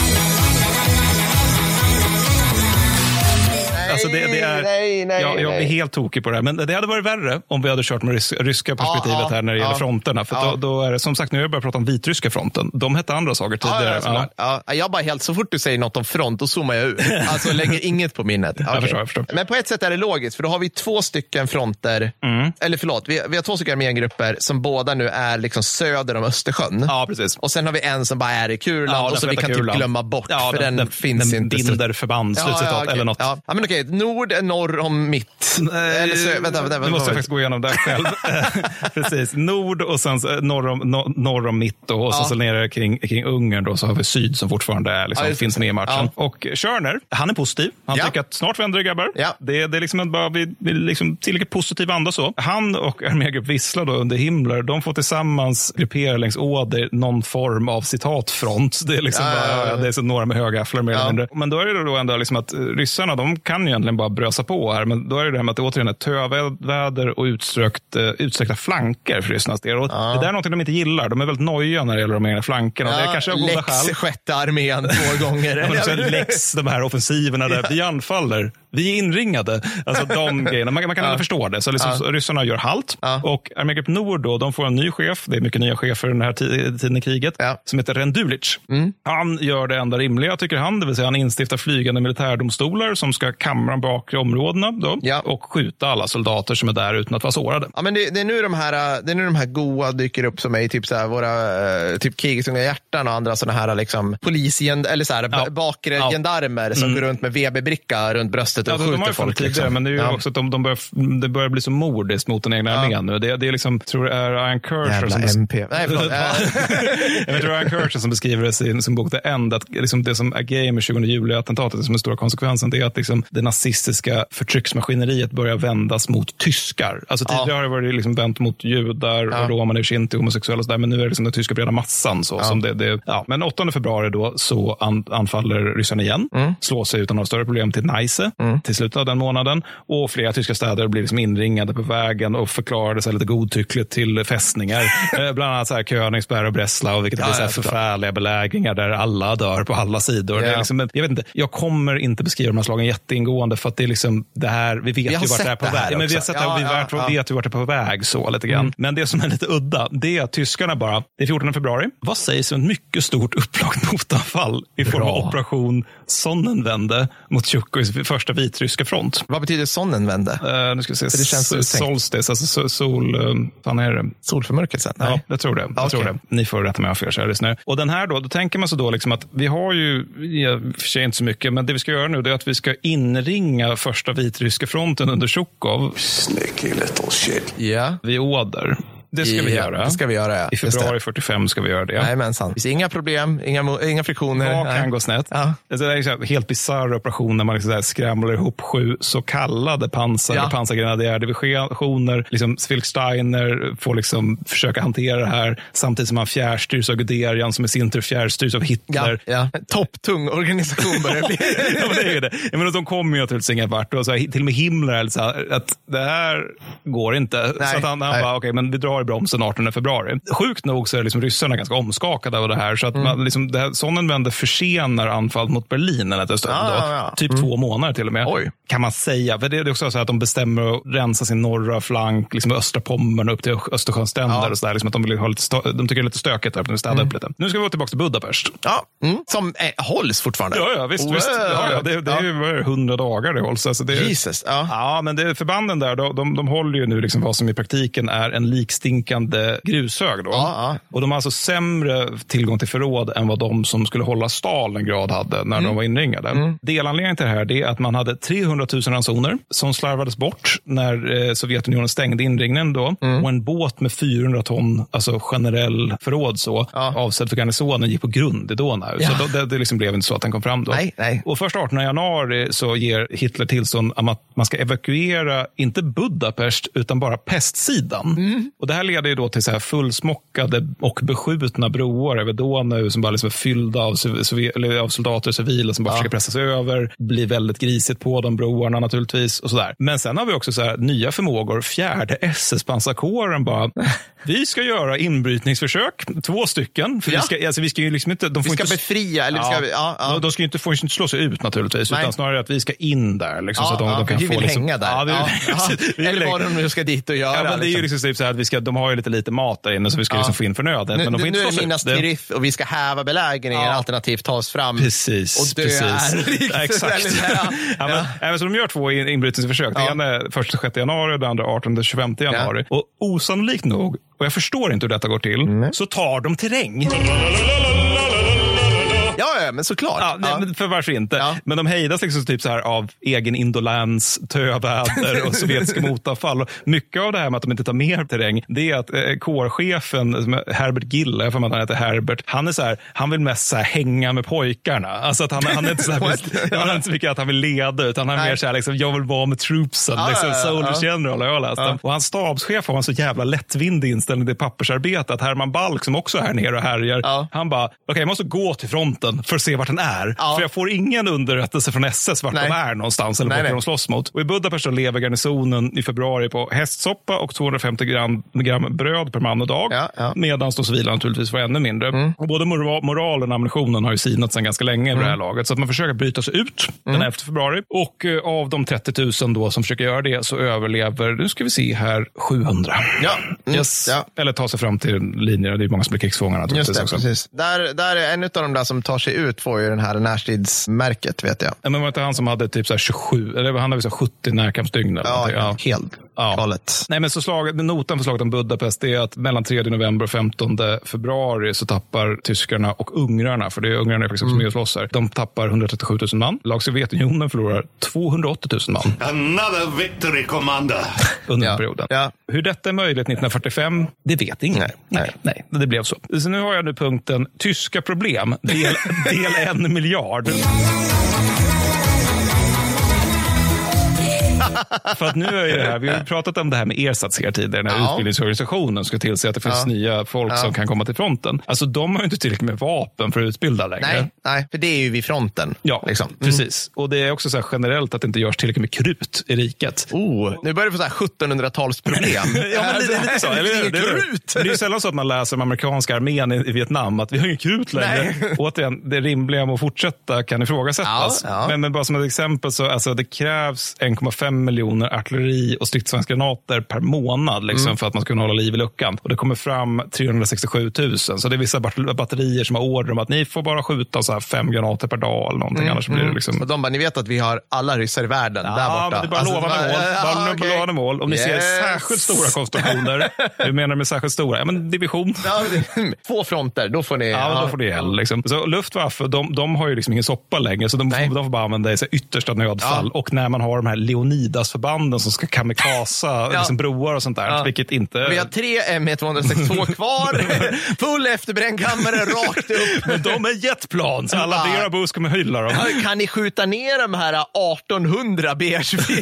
Alltså det, det är, nej, nej, jag, jag blir helt tokig på det här. Men det hade varit värre om vi hade kört med rys, ryska perspektivet ja, här när det gäller ja, fronterna. För ja. då, då, är det, som sagt, nu har jag börjat prata om vitryska fronten. De hette andra saker tidigare. Ja, ja, Jag bara helt, så fort du säger något om front, då zoomar jag ut. Alltså lägger inget på minnet. Okay. Jag förstår, jag förstår. Men på ett sätt är det logiskt, för då har vi två stycken fronter, mm. eller förlåt, vi, vi har två stycken armégrupper som båda nu är liksom söder om Östersjön. Ja, precis. Och sen har vi en som bara är i Kurland och så vi kan typ glömma bort, för den, den, finns den inte. Den binder förband, slutcitat, okay. eller något. Ja. men okej, nord är norr om mitt. Eller så, vänta, vänta, nu måste jag faktiskt gå igenom det själv. Precis, nord och sen norr om, norr om mitt och, och ja. så, nere kring, kring Ungern då, så har vi syd som fortfarande är, liksom, ja, finns med i matchen. Ja. Och Körner, han är positiv. Han tycker att snart vänder det grabbar. Ja. Det, det är liksom bara vi, vi liksom tillräckligt positiv anda så. Han och armégrupp Vissla då under Himmler, de får tillsammans gruppera längs Oder någon form av citatfront. Det är liksom bara, det är så några med högafflar mer eller mindre. Men då är det då ändå liksom att ryssarna, de kan ju egentligen bara brösa på här. Men då är det det här med att det återigen är töväder och utsträckt, uh, utsträckta flanker för Rysslands del. Och ja. Det där är något de inte gillar. De är väldigt nojiga när det gäller de egna flankerna. Ja, det är kanske av goda skäl. sjätte armén två gånger. ja, lex de här offensiverna där vi anfaller. Vi är inringade. Alltså de grejerna. Man, man kan ja. förstå det. Så liksom, ja. ryssarna gör halt. Ja. Och armégrupp Nord då, de får en ny chef. Det är mycket nya chefer den här tiden i kriget. Ja. Som heter Rendulic. Mm. Han gör det enda rimliga, tycker han. Det vill säga han instiftar flygande militärdomstolar som ska kamra bakre områdena. Då ja. och skjuta alla soldater som är där utan att vara sårade. Ja, men det, det, är nu de här, det är nu de här goa dyker upp som är typ så här, våra typ krigets unga hjärtan och andra sådana här liksom, polisgen, eller så här, ja. bakre gendarmer som mm. går runt med VB-bricka runt bröstet och ja, skjuter de har folk. Tidigare, liksom. Men det är ju ja. också att de, de börjar, det börjar bli så mordiskt mot den egna armén nu. Det, det är liksom, tror det är Ian Kershaw som, MP. Nej, jag tror Ian Kershaw som beskriver det i sin bok The End, att liksom det som är grejen med 20 juli-attentatet, som är stora konsekvensen, det är att liksom det nazistiska förtrycksmaskineriet börjar vändas mot tyskar. Alltså tidigare ja. har det varit liksom vänt mot judar, ja. romaner, shinti, homosexuella och sådär, men nu är det liksom den tyska breda massan. Så, ja. som det, det, ja. Men 8 februari då så an, anfaller ryssarna igen, mm. slår sig utan några större problem till Neisse mm. Till slutet av den månaden och flera tyska städer blir liksom inringade på vägen och förklarades lite godtyckligt till fästningar. Eh, bland annat så här Königsberg och Breslau, vilket ja, blir så här förfärliga belägringar där alla dör på alla sidor. Är liksom, jag, vet inte, jag kommer inte beskriva de här slagen jätteingående för att det är liksom det här, vi vet ju vart det är på väg. Ja, men vi har sett det och vi ja, ja. vet ju vart det är på väg så lite grann. Mm. Men det som är lite udda, det är att tyskarna bara, det är 14 februari, vad sägs om ett mycket stort upplagt motanfall i form av operation Sonnenwende mot Tjuckos första vitryska front. Vad betyder Sonnenwende? Uh, nu ska vi se, det känns solstice, alltså sol, uh, fan är det? Solförmörkelsen? Ja, jag tror det. Jag okay. tror det. Ni får rätta mig om jag har fel, Och den här då, då tänker man sig då liksom att vi har ju, ja, för sig inte så mycket, men det vi ska göra nu är att vi ska inringa första vitryska fronten under Tjukov. Sneaky little shit. Ja. Yeah. Vid Oder. Det ska vi göra. Det ska vi göra. I februari 45 ska vi göra det. Jajamensan. Det inga problem, inga, inga friktioner. Vad kan gå snett? Ja. Alltså, det är en helt bisarr operation när man liksom skramlar ihop sju så kallade pansar ja. pansargrenadjärdivisioner. Liksom Steiner får liksom försöka hantera det här samtidigt som han fjärrstyrs av Guderian som i sin tur fjärrstyrs av Hitler. Ja, ja. Topptung organisation börjar bli. ja, men det är det. Jag menar, de kommer ju naturligtvis ingen vart. Och så, till och med Himmler är så här, att det här går inte. Nej, så att han, han bara, okej, okay, men vi drar drar i bromsen 18 februari. Sjukt nog så är liksom ryssarna ganska omskakade av det här. Så att Mm. man, liksom, det här, Sonnenwende försenar anfallet mot Berlin en liten stund. Då. ja, ja. Typ Mm. två månader till och med. Oj. Kan man säga. För det är också så att de bestämmer att rensa sin norra flank, liksom östra Pommern upp till Östersjöns stränder. Ja. Och så där, liksom att de, vill ha lite stö- de tycker det är lite stökigt där, de vill städa Mm. upp lite. Nu ska vi gå tillbaka till Budapest. Ja, mm. Som eh, hålls fortfarande. Ja, ja visst. Oh, visst. Ja, det, det är ju är 100 dagar det hålls. Alltså det, Jesus. Ja. Men det, förbanden där, de, de, de håller ju nu liksom vad som i praktiken är en likstinkande grushög. Då. Ja, ja. Och de har alltså sämre tillgång till förråd än vad de som skulle hålla Stalingrad hade när de var inringade. Delanledningen till det här är att man hade 300 000 ransoner som slarvades bort när eh, Sovjetunionen stängde inringningen. Då. Och en båt med 400 ton, alltså generell förråd så, avsedd för garnisonen, gick på grund i Dona. Ja. Så då, det, det liksom blev inte så att den kom fram då. Nej, nej. Och först 18 januari så ger Hitler tillstånd att man ska evakuera, inte Budapest, utan bara pestsidan. Mm. Och det här leder ju då till så här fullsmockade och beskjutna broar över Donau som bara liksom är fyllda av, av soldater och civila som bara försöker pressa sig över. Blir väldigt grisigt på de broarna naturligtvis. och sådär. Men sen har vi också så här, nya förmågor. Fjärde SS-pansarkåren bara, vi ska göra inbrytningsförsök, två stycken. För Ja. vi, ska, alltså, vi ska ju liksom inte... De får Vi ska inte, befria, eller vi ska- ja, ja. De, de ska ju inte, får inte slå sig ut naturligtvis, Nej. utan snarare att vi ska in där. Liksom, så att de, ja, de kan vi få, vill liksom, hänga där. Ja, vi, Ja, ja. vi vill Eller vad de nu ska dit och göra. Ja, men det är ju liksom typ så här att vi ska, de har ju lite lite mat där inne så vi ska Ja. liksom få in förnödenhet. Nu, men de får nu inte är det Minas Tirith och vi ska häva belägringen Ja. alternativt ta oss fram Precis. och dö precis. Ja, exakt. Ja. Men, ja. så de gör två in- inbrytningsförsök. Det Ja. ena är 1-6 januari och det andra 18-25 januari. Och osannolikt nog, och jag förstår inte hur detta går till, Mm. så tar de terräng. Ja, ja, men såklart. Ja, nej, Men för varför inte? Ja. Men de hejdas liksom typ så här av egen indolens, töväder och sovjetiska motanfall. Och Mycket av det här med att de inte tar mer terräng, det är att eh, kårchefen, Herbert Gill, jag får att han heter Herbert, han är så här, han vill mest så här hänga med pojkarna. Alltså att han, han är inte så här, han är inte så mycket att han vill leda, utan han är mer så här, liksom, jag vill vara med troopsen, Ja, liksom, ja, ja, Soldiers ja. General har jag läst om. Och hans stabschef har en så jävla lättvindig inställning till pappersarbete, att Herman Balk som också är här nere och härjar, Ja. han bara, okej jag måste gå till fronten för att se vart den är. Ja. För jag får ingen underrättelse från SS vart Nej. de är någonstans eller Nej, de slåss mot. Och i Budapest lever garnisonen i februari på hästsoppa och 250 gram, gram bröd per man och dag. Ja, ja. Medan de civila naturligtvis får ännu mindre. Och både mora- moralen och ammunitionen har ju sinat sedan ganska länge i det här laget. Så att man försöker bryta sig ut den 11 februari. Och eh, av de 30 000 då som försöker göra det så överlever, nu ska vi se här, 700. Ja. Mm. Yes. Eller ta sig fram till linjer. Det är många som blir krigsfångar Just naturligtvis det, också. precis. Där, där är en av de där som tar sig ut får ju den här närstridsmärket, vet jag. Ja, Men var det inte han som hade typ så här 27, eller han hade så här 70 närkampsdygn? Ja, någonting? helt Ja. galet. Nej, men så slaget, notan för slaget om Budapest är att mellan 3 november och 15 februari så tappar tyskarna och ungrarna, för det är ungrarna är faktiskt Mm. också med och slåss här, de tappar 137 000 man. Lag Sovjetunionen förlorar 280 000 man Another victory, Commander. under Ja. perioden. Ja. Hur detta är möjligt 1945, det vet ingen. Nej. nej, nej, det blev så. Så nu har jag nu punkten tyska problem, del, del en miljard. För att nu är ju det här, vi har ju pratat om det här med ersats här tidigare, när Ja. utbildningsorganisationen ska tillse att det finns Ja. nya folk Ja. som kan komma till fronten. Alltså de har ju inte tillräckligt med vapen för att utbilda längre. Nej, nej, för det är ju vid fronten. Ja, liksom. Mm. precis. Och det är också så här generellt att det inte görs tillräckligt med krut i riket. Oh, nu börjar vi få så här 1700-talsproblem. Ja, men lite, lite så. Eller? Inget det, är, krut. det är ju sällan så att man läser om amerikanska armén i, i Vietnam, att vi har ingen krut längre. Nej. Återigen, det rimliga med att fortsätta kan ifrågasättas. Ja, ja. Men, men bara som ett exempel, så alltså, det krävs 1,5 miljoner artilleri och stridsvagnsgranater per månad liksom, Mm. för att man ska kunna hålla liv i luckan. Och det kommer fram 367 000. Så det är vissa bat- batterier som har order om att ni får bara skjuta så här fem granater per dag eller någonting. Annars blir det liksom... Och de bara, ni vet att vi har alla ryssar i världen där Ja, borta. men det är bara Alltså, lovande mål. ja, Bara okej. lovande mål. Om ni ser Yes. särskilt stora konstellationer. Hur menar du med särskilt stora? Ja, men division. Ja, Två fronter, då får ni... Ja, men då får det gälla. Liksom. Så Luftwaffe, de, de har ju liksom ingen soppa längre, så de, de får bara använda det i yttersta nödfall. Ja. Och när man har de här Leonidas-förbanden som ska kamikasa Ja. liksom broar och sånt där, Ja. vilket inte... Vi har tre M262 kvar, full efterbrännkammare rakt upp. Men de är jetplan, så alla Ja. Dearabos kommer hylla dem. Kan ni skjuta ner de här 1800 B24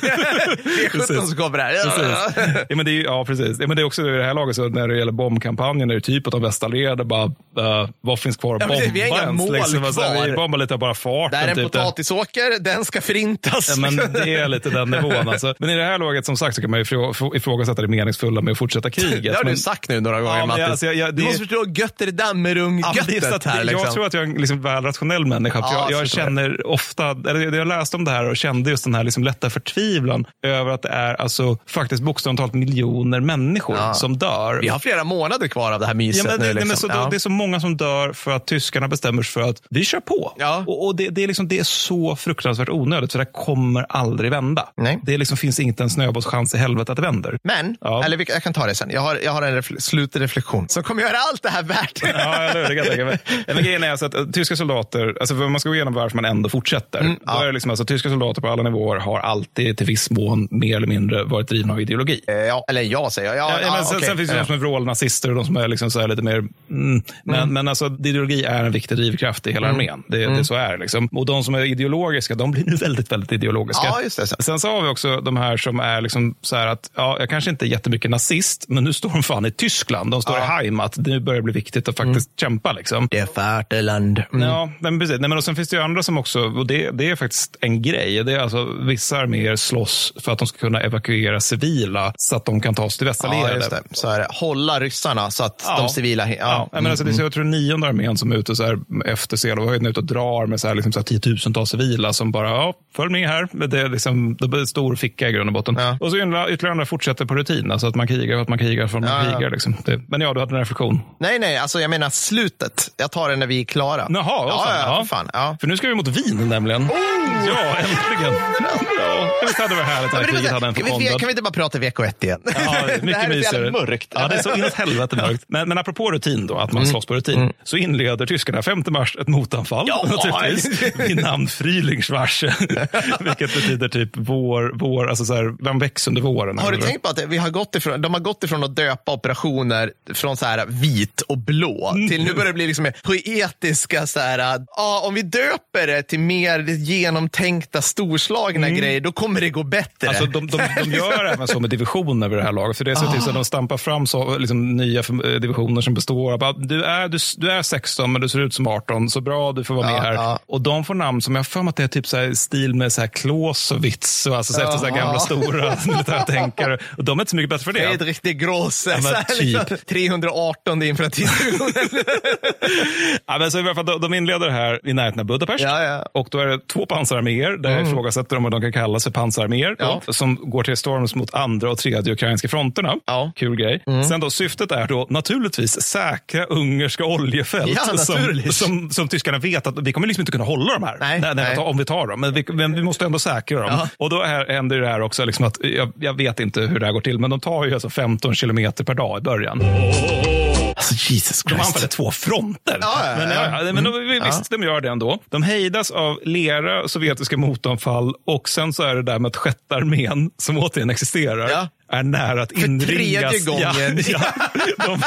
B17 som kommer här? Precis. Ja, men det är, ja, precis. Ja, men det är också det här laget, så när det gäller bombkampanjen, är det typ att de västallierade bara, uh, vad finns kvar att Ja, bomba vi har inga ens? mål Liksom, kvar. vi bombar lite bara farten. Det här är en typ. potatisåker, den ska förintas. Ja, men det är lite den nivån. Telefon. Alltså. Men i det här laget, som sagt, så kan man ju ifrå- ifrågasätta det meningsfulla med att fortsätta kriget. Det har men, du sagt nu några gånger, Ja, Mattis. alltså, jag- jag- Du måste förstå gött är det med Ja, här. Liksom. Jag tror att jag är en liksom väl rationell människa. Ja, jag, jag känner ofta, eller jag läste om det här och kände just den här liksom lätta förtvivlan över att det är alltså faktiskt bokstavligt talat miljoner människor Ja. som dör. Vi har flera månader kvar av det här myset Ja, men det, nu. Liksom. så, Ja. Det är så många som dör för att tyskarna bestämmer sig för att vi kör på. Ja. Och, och det, det, är liksom, det är så fruktansvärt onödigt, för det kommer aldrig vända. Nej. Det liksom, finns inte en snöbollschans i helvete att det vänder. Men, Ja. eller jag kan ta det sen. Jag har, jag har en refle- slutreflektion som kommer göra allt det här värt. Ja, eller hur? Det kan jag tänka mig. Ja, men grejen är alltså att eh, tyska soldater, alltså man ska gå igenom varför man ändå fortsätter. Mm, ja. Då är liksom alltså, tyska soldater på alla nivåer har alltid till viss mån mer eller mindre varit drivna av ideologi. Eh, ja, eller jag säger jag. Ja, Ja, ja, men sen, okej. sen finns det Ja. de som är vrålnazister och de som är liksom så lite mer... Mm, men, men alltså, ideologi är en viktig drivkraft i hela armén. Det, det så är. Liksom. Och de som är ideologiska, de blir nu väldigt, väldigt ideologiska. Ja, just det. Sen så har vi också de här som är liksom så här att, ja, jag kanske inte är jättemycket nazist, men nu står de fan i Tyskland. De står i Heimat. Det börjar bli viktigt att faktiskt kämpa. Liksom. Det är Vaterland. Mm. Ja, men precis. Nej, men och sen finns det ju andra som också, och det, det är faktiskt en grej. Det är alltså vissa arméer slåss för att de ska kunna evakuera civila så att de kan ta sig till Ja, västallierade. det. Så är det. Hålla ryssarna så att Ja. de civila... Ja. Ja, men alltså, det är så, jag tror nionde armén som är ute så här, efter Selohöjden ute och drar med så här, liksom, så här, tiotusentals civila som bara, ja, följ med här. Det är liksom, det stor ficka i grund och botten. Ja. Och så ytterligare ytterligare andra fortsätter på rutin, alltså att man krigar för att man krigar för att man Ja, krigar. Liksom. Det, men ja, du hade en reflektion. Nej, nej, alltså jag menar slutet. Jag tar det när vi är klara. Jaha, ja, fan, ja, för fan. Ja. För nu ska vi mot Wien nämligen. Ja, äntligen. Ja, visst hade det varit härligt att det kriget hade en kan, vi, kan vi inte bara prata VK1 igen? Ja, det här mycket är så mörkt. Ja, det är så inåt helvete mörkt. Men, men apropå rutin då, att man slåss på rutin, så inleder tyskarna 5 mars ett motanfall. Ja! naturligtvis, vid namn Frühlingswarsche, vilket betyder typ vår, vår alltså så här, den väcks under våren. Har du tänkt på att vi har gått ifrån, de har gått ifrån att döpa operationer från så här vit och blå till nu börjar det bli liksom poetiska så här, ja, om vi döper det till mer genomtänkta storslagna grejer, då kommer det gå bättre. Alltså, de, de, de gör även så med divisioner vid det här laget. För det är så Ah. att de stampar fram så, liksom, nya eh, divisioner som består av att du är, du, du är 16 men du ser ut som 18, så bra du får vara med Ja, här. ja. Och de får namn som jag har för mig att det är typ så här, stil med så här Clausewitz, och alltså, så efter så gamla stora militära tänkare. Och de är inte så mycket bättre för det. Fredrik de Grosse, men så här, liksom, typ. 318 infanteridivisionen. Ja, men så i alla fall, de, de inleder här i närheten av Budapest. Ja, ja. Och då är det två pansararméer, där jag ifrågasätter om de kan kallas för pansararméer, Ja. då, som går till storms mot andra och tredje ukrainska fronterna. Ja. Kul grej. Sen då, syftet är då naturligtvis säkra ungerska oljefält Ja, som, som, som tyskarna vet att vi kommer liksom inte kunna hålla de här, Nej, nej. tar, om vi tar dem. Men vi, men vi måste ändå säkra dem. Ja. Och då här, händer det här också, liksom att, jag, jag vet inte hur det här går till, men de tar ju alltså 15 kilometer per dag i början. Alltså Jesus De anfaller två fronter. Ja, ja, men, ja. ja, men de, visst, de gör det ändå. De hejdas av lera sovjetiska motanfall och sen så är det där med att sjätte armén, som återigen existerar, Ja. Är nära att För inringas. tredje gången. Ja, ja. De,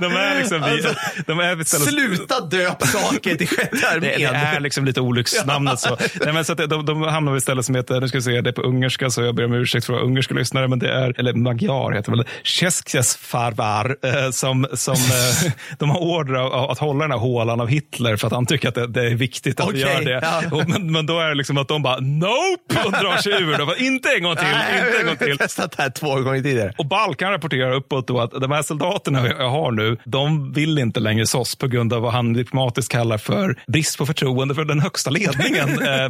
de är liksom Alltså, de är Sluta döp saker till sjätte det, armén. det är liksom lite olycksnamnet. Så. Nej, men så det- de, de hamnar vid ett ställe som heter, nu ska vi se, det är på ungerska, så jag ber om ursäkt för våra ungerska lyssnare, men det är, eller magyar heter det väl, Ceskesfarvar, eh, som, som eh, de har order av, att hålla den här hålan av Hitler för att han tycker att det, det är viktigt att vi Okej, gör det. ja. Och, men, men då är det liksom att de bara, nope, och drar sig ur. De bara, inte en gång till, inte en gång Jag har till. testat det här två tidigare. Och Balkan rapporterar uppåt då att de här soldaterna jag har nu, de vill inte längre sås på grund av vad han diplomatiskt kallar för brist på förtroende för den högsta ledningen, eh.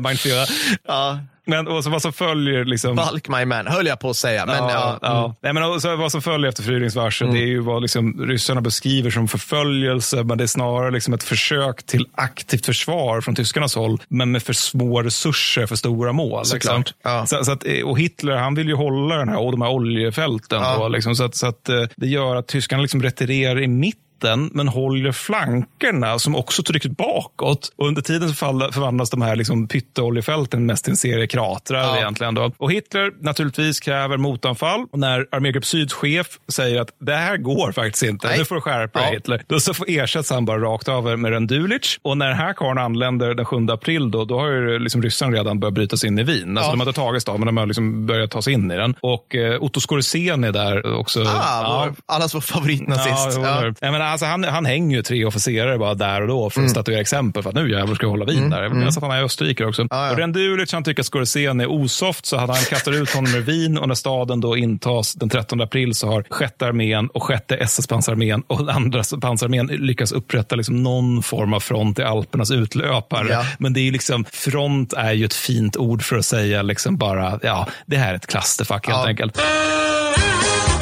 Ja. Men och så vad som följer liksom... Bulk my man, höll jag på att säga. Men, ja, ja, ja. mm. Nej, men och så vad som följer efter Frühlingsvarseln, det är ju vad liksom ryssarna beskriver som förföljelse, men det är snarare liksom ett försök till aktivt försvar från tyskarnas håll, men med för små resurser för stora mål. Liksom. ja. Så, så att, eh, och Hitler, han vill ju hålla den här, och de här oljefälten. Då, liksom, så att, så att eh, det gör att tyskarna liksom retirerar i mitten men håller flankerna som också trycker bakåt. Och under tiden så förvandlas de här liksom pytteoljefälten mest till en serie kratrar Ja. egentligen. Då. Och Hitler naturligtvis kräver motanfall. Och när armégrupp Syds chef säger att det här går faktiskt inte, Nej. nu får du skärpa Ja. Hitler. Då så får ersätts han bara rakt av med Rendulic. Och när den här karln anländer den 7 april, då, då har ju liksom ryssarna redan börjat bryta sig in i Wien. Alltså Ja. de har inte tagit staden, men de har liksom börjat ta sig in i den. Och eh, Otto Skorzeny är där också. Ah, vår, allas vår favoritnazist. Ja, Ja, ja. Alltså han, han hänger ju tre officerare bara där och då för att statuera exempel för att nu jävlar ska jag hålla vin där. Jag minns att han är i Österrike också. Och Rendulic han tycker att Scorsese är osoft så hade han kastat ut honom med vin och när staden då intas den 13 april så har sjätte armén och sjätte SS-pansararmén och andra pansararmén lyckats upprätta liksom någon form av front i Alpernas utlöpare. Ja. Men det är liksom, front är ju ett fint ord för att säga liksom bara, ja, det här är ett klasterfack helt Ja. enkelt.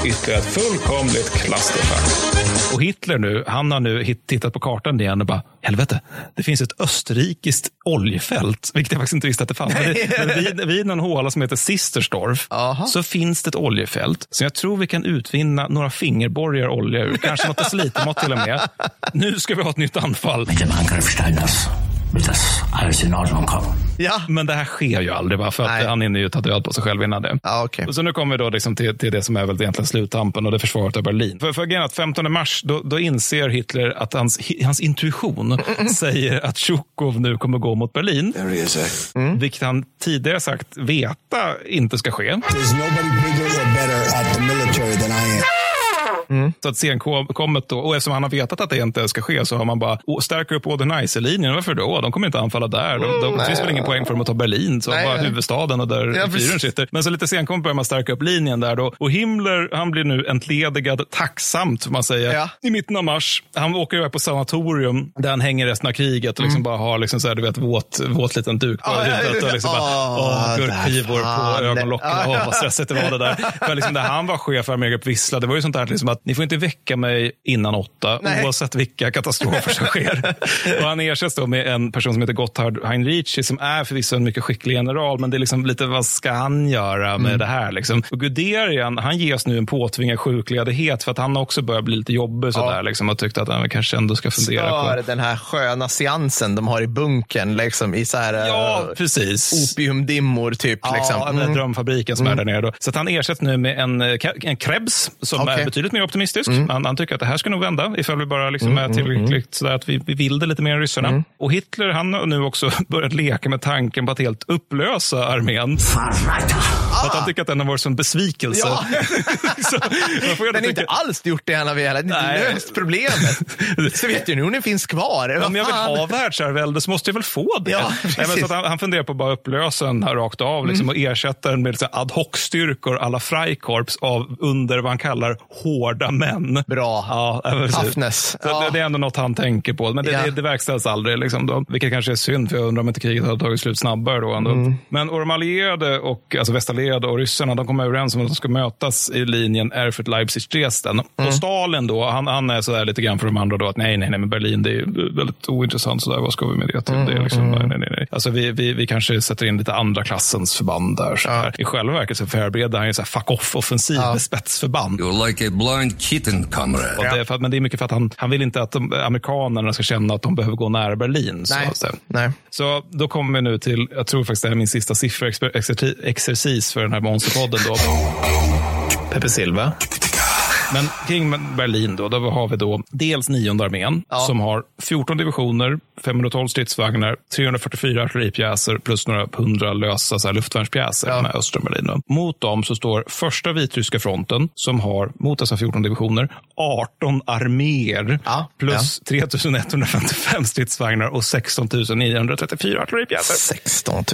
Ytterligare ett fullkomligt klasterfack. Och Hitler nu, han har nu tittat på kartan igen och bara, helvete, det finns ett österrikiskt oljefält, vilket jag faktiskt inte visste att det fanns. Men det, men vid, vid en håla som heter Sistersdorf Aha. så finns det ett oljefält som jag tror vi kan utvinna några fingerborgar olja ur, kanske något decilitermått till och med. Nu ska vi ha ett nytt anfall. Mit dem Angriff Steiners wird das kommen. Ja. Men det här sker ju aldrig, bara för att Nej. han hinner ju ta död på sig själv innan det. Ja, okej. Och så nu kommer vi då liksom till, till det som är väl egentligen sluttampen och det försvaret av Berlin. För, för grejen att 15 mars, då, då inser Hitler att hans, hans intuition säger att Tjukov nu kommer gå mot Berlin. Eh? Vilket han tidigare sagt veta inte ska ske. There's nobody bigger or better at the military than I am. Så att senkommet då, och eftersom han har vetat att det inte ska ske så har man bara "Åh, stärker upp Oder-Neisse-linjen. Varför då? De kommer inte anfalla där. De, de, det finns väl ingen poäng för dem att ta Berlin, så Nej, bara huvudstaden och där Ja, fyren sitter. Men så lite senkommet börjar man stärka upp linjen där då. Och Himmler, han blir nu entledigad tacksamt, får man säga, Ja. i mitten av mars. Han åker iväg på sanatorium där han hänger resten av kriget och liksom bara har liksom så här, du vet, våt, våt liten duk på Mm. Ja, ja, huvudet. Och liksom bara, åh, där gurkskivor på ögonlocken. Åh, vad stressigt det var det där. För liksom, när han var chef för Armégrupp Vissla, det var ju sånt där liksom att ni får inte väcka mig innan åtta, Nej. oavsett vilka katastrofer som sker. och han ersätts då med en person som heter Gotthard Heinrici, som är förvisso en mycket skicklig general, men det är liksom lite, vad ska han göra med Mm. det här? Liksom? Och Guderian, han ges nu en påtvingad sjukledighet för att han också börjar bli lite jobbig sådär, liksom, och tyckte att han kanske ändå ska fundera För på... den här sköna seansen de har i bunkern, liksom i så här Ja, eh, precis. opiumdimmor typ. Ja, liksom. den Mm. drömfabriken som är där nere. Då. Så att han ersätts nu med en, eh, en Krebs som Okej. är betydligt mer optimistisk. Mm. Han, han tycker att det här ska nog vända ifall vi bara liksom är tillräckligt sådär att vi, vi vill det lite mer än ryssarna. Mm. Och Hitler han har nu också börjat leka med tanken på att helt upplösa armén. För att han tycker att den har varit som besvikelse. Ja. Så Den har inte alls gjort det han har velat. Inte löst problemet. Sovjetunionen finns kvar. Om jag vill ha världsherravälde så måste jag väl få det. Ja, Nej, så han, han funderar på att bara upplösa den här rakt av liksom, och ersätta den med liksom, ad hoc-styrkor alla Freikorps av under vad han kallar hårda män. Bra. Ja. Toughness. Så Ja. det, det är ändå något han tänker på. Men det, Ja. det, det verkställs aldrig. Liksom, då. Vilket kanske är synd, för jag undrar om inte kriget hade tagit slut snabbare då. Ändå. Mm. Men och de allierade, och, alltså västallierade och ryssarna, de kommer överens om att de ska mötas i linjen Erfurt, Leipzig, Dresden. Mm. Och Stalin då, han, han är sådär lite grann för de andra då, att nej, nej, nej, men Berlin, det är väldigt ointressant. Sådär. Vad ska vi med det till? Det är liksom, Mm. nej, nej, nej. Alltså, vi, vi, vi kanske sätter in lite andra klassens förband där. Så här. I själva verket så förbereder han ju så fuck off-offensiv med spetsförband. You're like a blind kitten, comrade. Och det är för att, men det är mycket för att han, han vill inte att de, amerikanerna ska känna att de behöver gå nära Berlin. Så, Nej. säga. Nej. så då kommer vi nu till, jag tror faktiskt det här är min sista sifferexercis för den här monsterpodden. Då. Peppe Silva. Men kring Berlin då, då har vi då dels nionde armén som har 14 divisioner, 512 stridsvagnar, 344 artilleripjäser plus några hundra lösa så här, luftvärnspjäser med östra Berlin. Då. Mot dem så står första vitryska fronten som har mot dessa 14 divisioner 18 arméer Ja, plus 3155 stridsvagnar och 16 934 artilleripjäser. 16 000.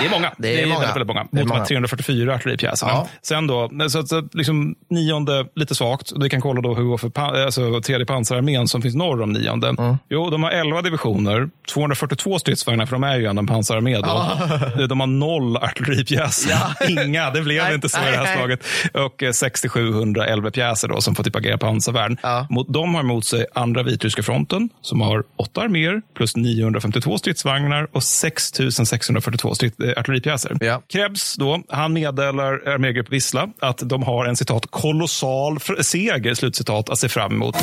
Det är många. Det är många. väldigt, väldigt många. Det är Mot de här många. 344 artilleripjäserna. Ja. Sen då, så att liksom, nionde lite svagt. Vi kan kolla då hur för alltså, tredje pansararmén som finns norr om nionde. Mm. Jo, de har 11 divisioner, 242 stridsvagnar, för de är ju ändå en pansararmé. Då. De har noll artilleripjäser. Inga, det blev inte så i det här slaget. Och eh, 6700 LV-pjäser då, som får typ agera pansarvärn. Ja. Mot, de har emot sig andra vitryska fronten som har åtta arméer plus 952 stridsvagnar och 6642 strid, eh, artilleripjäser. Ja. Krebs då, han meddelar armégrupp Vissla att de har en citat kolossal seger slutcitat att se fram emot.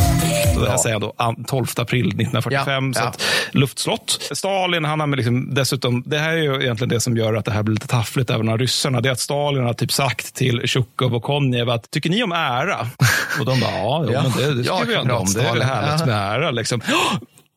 Här säger jag då an- 12 april 1945. Ja, Så ja. att, luftslott. Stalin, han har liksom, dessutom, det här är ju egentligen det som gör att det här blir lite taffligt även av ryssarna. Det är att Stalin har typ sagt till Tjukov och Konjev att tycker ni om ära? Och de bara, ja, jo, Ja. men det, det Ja, skriver jag ändå om. Det är väl härligt Ja. med ära. Liksom.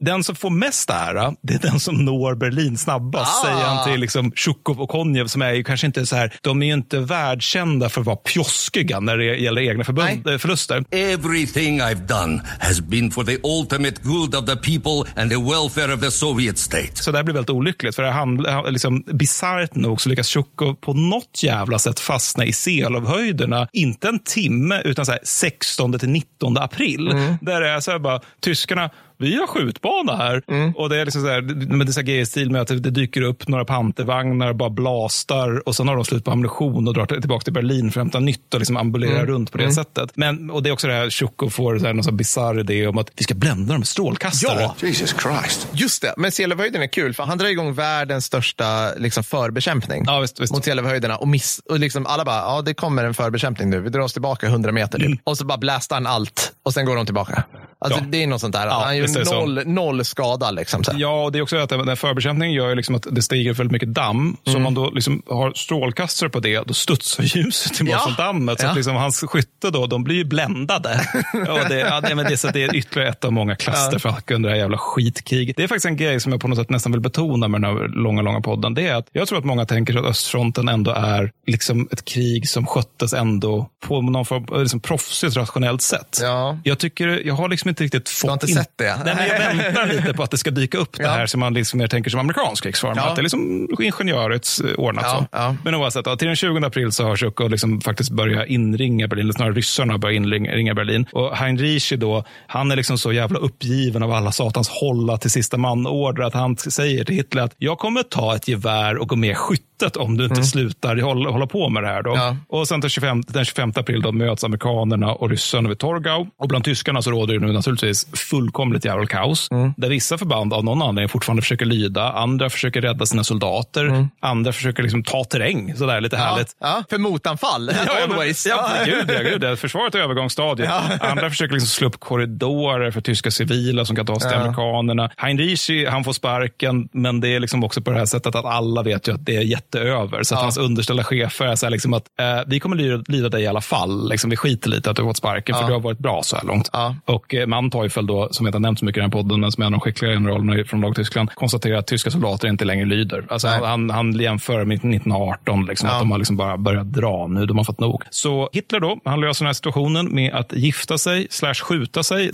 Den som får mest ära, det är den som når Berlin snabbast, Ah. säger han till liksom Tjukov och Konjev som är ju kanske inte så här, de är ju inte världskända för att vara pjoskiga när det gäller egna förbund, eh, förluster. Everything I've done has been for the ultimate good of the people and the welfare of the Soviet state. Så det här blir väldigt olyckligt. För det handlar, liksom, bisarrt nog så lyckas Tjukov på något jävla sätt fastna i Seelovhöjderna. Inte en timme, utan så här 16 till 19 april. Där det är så här bara, tyskarna, vi har skjutbana här. Och det är liksom så här, så här GS-stil med att det, dyker upp några pantervagnar, bara blastar och sen har de slut på ammunition och drar tillbaka till Berlin för att hämta nytt och liksom ambulerar runt på det sättet. Men, och det är också det här, Tjukov får så här, någon bisarr idé om att vi ska blända dem med strålkastare. Ja. Jesus Christ. Just det, men Seelövhöjden är kul för han drar igång världens största liksom, förbekämpning Ja, visst, visst. mot Seelövhöjderna och, miss, och liksom alla bara, ja det kommer en förbekämpning nu, vi drar oss tillbaka 100 meter typ. Och så bara blästar han allt och sen går de tillbaka. Alltså Ja. det är något sånt där, Ja, han gör noll, noll skada liksom. Så. Ja, och det är också att den förbekämpningen gör liksom att det stiger väldigt mycket damm. Så om man då liksom har strålkastare på det, då studsar ljuset tillbaka Ja. från dammet. Så Ja. liksom hans skytte då, de blir ju bländade. och det, ja, det, men det, så det är ytterligare ett av många klasterfack under det här jävla skitkriget. Det är faktiskt en grej som jag på något sätt nästan vill betona med den här långa, långa podden. Det är att jag tror att många tänker att östfronten ändå är liksom ett krig som sköttes ändå på någon form av liksom proffsigt, rationellt sätt. Ja. Jag tycker, jag har liksom inte riktigt fått har inte in- sett det? Nej, men jag väntar lite på att det ska dyka upp det Ja. här som man liksom mer tänker som amerikansk krigsform. Ja. Att det är liksom ingenjörets eh, ordnat Ja, så. ja. Men oavsett, då, till den 20 april så har Tjukov liksom faktiskt börjat inringa Berlin, eller snarare ryssarna har börjat inringa Berlin. Och Heinrichi då, han är liksom så jävla uppgiven av alla satans hålla till sista man-order att han säger till Hitler att jag kommer ta ett gevär och gå med i skyttet om du inte slutar hålla, hålla på med det här. Då. Ja. Och sen den 25, den 25 april då möts amerikanerna och ryssarna vid Torgau. Och bland tyskarna så råder det nu naturligtvis fullkomligt jävla kaos. Där vissa förband av någon anledning fortfarande försöker lyda. Andra försöker rädda sina soldater. Andra försöker liksom ta terräng. Sådär lite härligt. Ja, för motanfall, Ja, ja, always. Ja, gud, ja, gud, ja. Försvaret är övergångsstadiet. Andra försöker liksom slå upp korridorer för tyska civila som kan ta sig till amerikanerna. Heinrichi, han får sparken, men det är liksom också på det här sättet att alla vet ju att det är jätteöver. Så att hans underställda chefer är så här liksom att eh, vi kommer lyda, dig i alla fall. Liksom, vi skiter lite att du har fått sparken, för du har varit bra så här långt. Ja. Och eh, Manteuffel då, som jag inte har nämnt så mycket i den här podden, men som är en av de skickliga generalerna från Dagtyskland, konstaterar att tyska soldater inte längre lyder. Alltså, Nej. han, han jämför med 1918, liksom, Ja. att de har liksom bara börjat dra nu. De har fått nog. Så Hitler då, han löser den här situationen med att gifta sig slash skjuta sig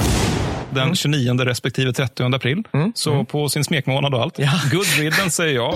den 29 respektive 30 april. Så på sin smekmånad och allt. Good riddance säger jag.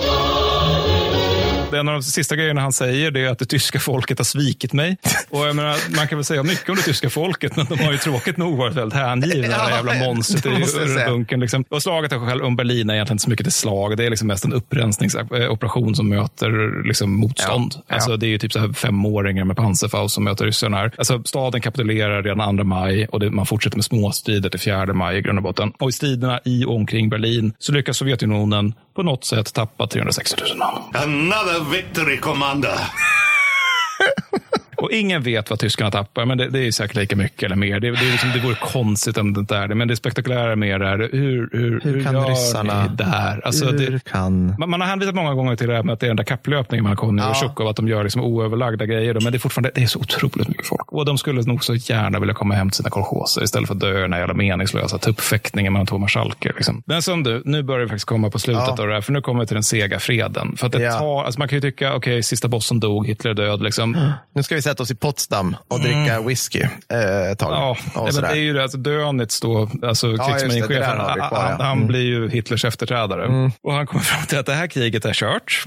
En av de sista grejerna han säger det är att det tyska folket har svikit mig. Och menar, man kan väl säga mycket om det tyska folket, men de har ju tråkigt nog varit väldigt hängivna, det här jävla monstret i säga. bunkern. Liksom. Och slaget om Berlin är egentligen inte så mycket ett slag. Det är liksom mest en upprensningsoperation som möter liksom motstånd. Ja, ja. Alltså, det är ju typ så här femåringar med pansarfaust som möter ryssarna här. Alltså, staden kapitulerar redan 2 maj och det, man fortsätter med småstrider till 4 maj i grund och botten. Och i striderna i och omkring Berlin så lyckas Sovjetunionen på något sätt tappa 360 000 man. Another victory, Commander. Och ingen vet vad tyskarna tappar, men det, det är säkert lika mycket eller mer. Det, det, är liksom, det vore konstigt om det inte är det. Men det spektakulära mer är hur, hur, Hur kan gör ryssarna- där? Alltså, Hur det, kan... man, man har hänvisat många gånger till det här med att det är den där kapplöpningen mellan och Ja. Tjukov, att de gör liksom oöverlagda grejer. då. Men det är fortfarande det är så otroligt mycket folk. Och de skulle nog så gärna vilja komma hem till sina kolchoser istället för att dö i den här jävla meningslösa tuppfäktningen mellan två marskalker. Liksom. Men som du, nu börjar vi faktiskt komma på slutet Ja. av det här, för nu kommer vi till den sega freden. För att det Ja. tar, alltså man kan ju tycka, okej, sista bossen dog, Hitler är död. Liksom. Nu ska vi sätta oss i Potsdam och dricka whisky eh, ett tag. Ja, nej, men det är ju det. Alltså Dönitz då, alltså krigsmarinchefen, kvar, han, ja. han Mm. blir ju Hitlers efterträdare. Och han kommer fram till att det här kriget är kört.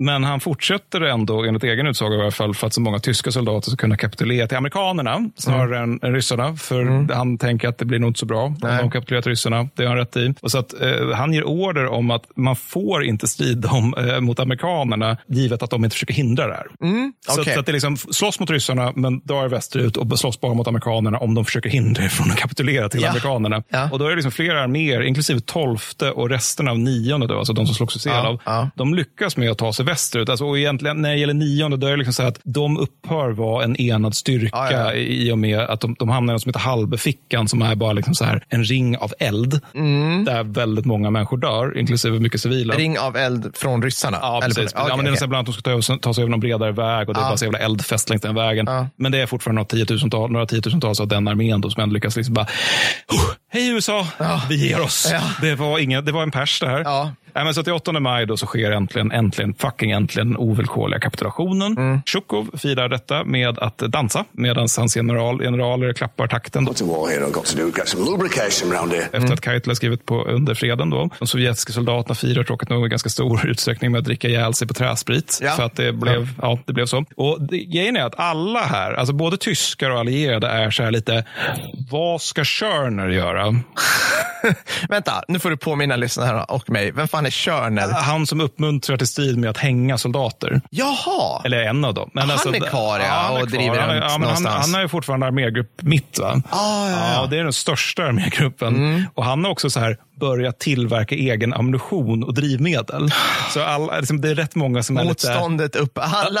Mm. Men han fortsätter ändå, enligt egen utsago i alla fall, för att så många tyska soldater ska kunna kapitulera till amerikanerna snarare än, än ryssarna. För han tänker att det blir nog inte så bra om Mm. Nej. de kapitulerar till ryssarna. Det har han rätt i. Och så att, eh, han ger order om att man får inte strida om, eh, mot amerikanerna givet att de inte försöker hindra det här. Så, Mm, okej. så att det är liksom slåss mot ryssarna men drar västerut och slåss bara mot amerikanerna om de försöker hindra er från att kapitulera till Ja. amerikanerna. Ja. Och då är det liksom flera arméer, inklusive tolfte och resten av nionde, då, alltså de som slogs i Ja, av, de lyckas med att ta sig västerut. Alltså, och egentligen, när det gäller nionde, då är det liksom så att de upphör vara en enad styrka Ja, ja. i och med att de, de hamnar i något som heter halvfickan som är bara liksom så här, en ring av eld. Där väldigt många människor dör, inklusive mycket civila. Mm. Ring av eld från ryssarna? Ja, Eller precis. från- ja, men det är här bland annat att de ska ta, ta sig över någon bredare väg och det är bara så jävla eldfest längs den vägen. Ja. Men det är fortfarande några tiotusentals, några tiotusentals av den armén då, som ändå lyckas liksom bara, "Oh, hej USA, vi ger oss. Det, var ingen, det var en pers det här. Ja. Nej, men så till 8 maj då så sker äntligen, äntligen, fucking äntligen den ovillkorliga kapitulationen. Mm. Tjukov firar detta med att dansa medan hans general, generaler klappar takten. What's a war hero got to do? Get some lubrication round here. Efter att Keitel skrivit på under freden. Då. De sovjetiska soldaterna firar tråkigt nog i ganska stor utsträckning med att dricka ihjäl sig på träsprit. Ja. För att det blev, ja. det blev så. Och det, grejen är att alla här, alltså både tyskar och allierade är så här lite, vad ska Schörner göra? Vänta, nu får du påminna lyssnarna och mig. Vem fan är Körner? Han som uppmuntrar till strid med att hänga soldater. Jaha! Eller en av dem. Han är kvar, ja, han är och kvar. driver han, är- runt ja, men han, någonstans. han är ju fortfarande armégrupp mitt. Va? Ah, ja, ja. Mm. det är den största armégruppen. Och han har också så här börjat tillverka egen ammunition och drivmedel. Så alla, liksom, det är rätt många som är lite... Motståndet upp. Alla, alla,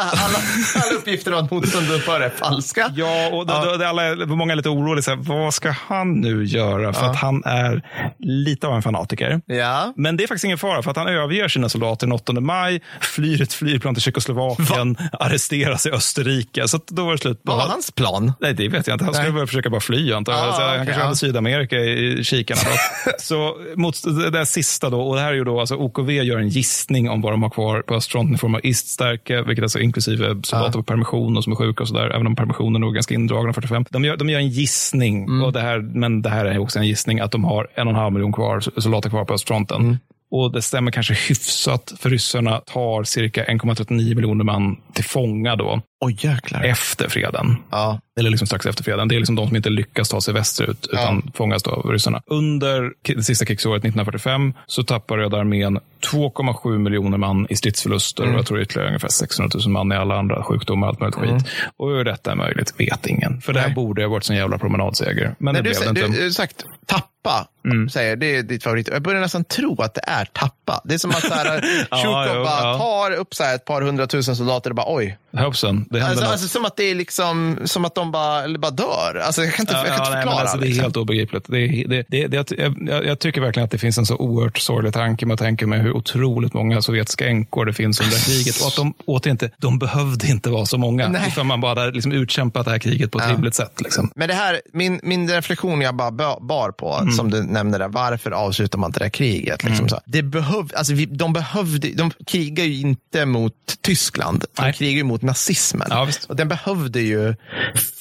alla uppgifter om att motståndet upphör är falska. Ja, och Ja. Då, då, alla, många är lite oroliga. Så här, vad ska han nu göra? För att han är lite av en fanatiker. Ja. Men det är faktiskt ingen fara, för att han överger sina soldater den 8 maj, flyr ett flygplan till Tjeckoslovakien, arresteras i Österrike. Så då var det slut. Vad var hans plan? Nej, det vet jag inte. Han skulle bara försöka bara fly, antar jag. Ah, Så han okej, kanske ja. hade Sydamerika i kikarna. Då. så mot det där sista då, och det här är ju då, alltså OKV gör en gissning om vad de har kvar på östfronten i form av iststärke, vilket alltså inklusive soldater på permission och som är sjuka och sådär, även om permissionen är ganska indragna 45. De gör, de gör en gissning, Mm. och det här, men det här är också en gissning, att de har en och en halv miljon kvar, soldater kvar på östfronten. Mm. Och det stämmer kanske hyfsat, för ryssarna tar cirka 1,39 miljoner man till fånga då, Oj, jäklar. efter freden. Ja. Eller liksom strax efter freden. Det är liksom de som inte lyckas ta sig västerut utan fångas då av ryssarna. Under det sista krigsåret 1945 så tappar Röda armén 2,7 miljoner man i stridsförluster Mm. och jag tror ytterligare ungefär 600 000 man i alla andra sjukdomar och allt möjligt Mm. skit. Och hur detta är möjligt vet ingen. För det här borde ha varit en jävla promenadseger. Men Nej, det blev det inte. du har sagt tappa, säger det är ditt favorit. Jag börjar nästan tro att det är tappa. Det är som att Ja, Tjukov jo, bara ja. tar upp så ett par hundratusen soldater och bara oj. Hoppsan, det Alltså, något. alltså som att det är liksom, som att de bara, bara dör. Alltså, jag kan inte, jag kan inte nej, förklara. alltså, det är liksom. helt obegripligt. Det det, det, det, jag, jag, tycker verkligen att det finns en så oerhört sorglig tanke med att tänka mig hur otroligt många sovjetiska änkor det finns under kriget. Och att de återigen inte, de behövde inte vara så många. Nej. Utan man bara hade liksom utkämpat det här kriget på ett Ja. rimligt sätt. Liksom. Men det här, min, min reflektion jag bara ba- bar på, Mm. som du nämnde där, varför avslutar man inte det här kriget? Liksom så. Det behöv, alltså vi, de, behövde, de krigar ju inte mot Tyskland, de Nej. krigar ju mot nazismen. Ja, och den behövde ju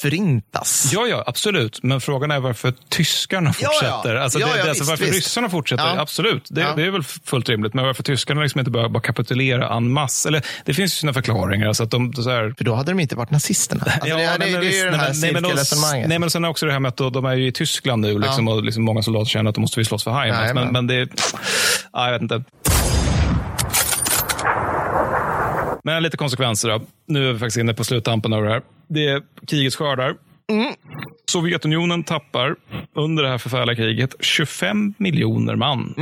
förintas. Ja, ja, absolut. Men frågan är varför tyskarna Ja, ja. fortsätter. Alltså, det, det, alltså, visst, varför visst. ryssarna fortsätter, absolut. Det, det är väl fullt rimligt. Men varför tyskarna liksom inte bara, bara kapitulera en masse. Eller, det finns ju sina förklaringar. Alltså att de, så här, För då hade de inte varit nazisterna. Alltså, det, Ja, det, nej, men det är ju det här cirkelresonemanget. Nej, men sen är också det här med att de är ju i Tyskland nu liksom, och liksom många soldater känner att de måste vi slåss för Heimat. Men- men det... Ja, jag vet inte. Men lite konsekvenser då. Nu är vi faktiskt inne på sluttampen av det här. Det är krigets skördar. Mm. Sovjetunionen tappar under det här förfärliga kriget 25 miljoner man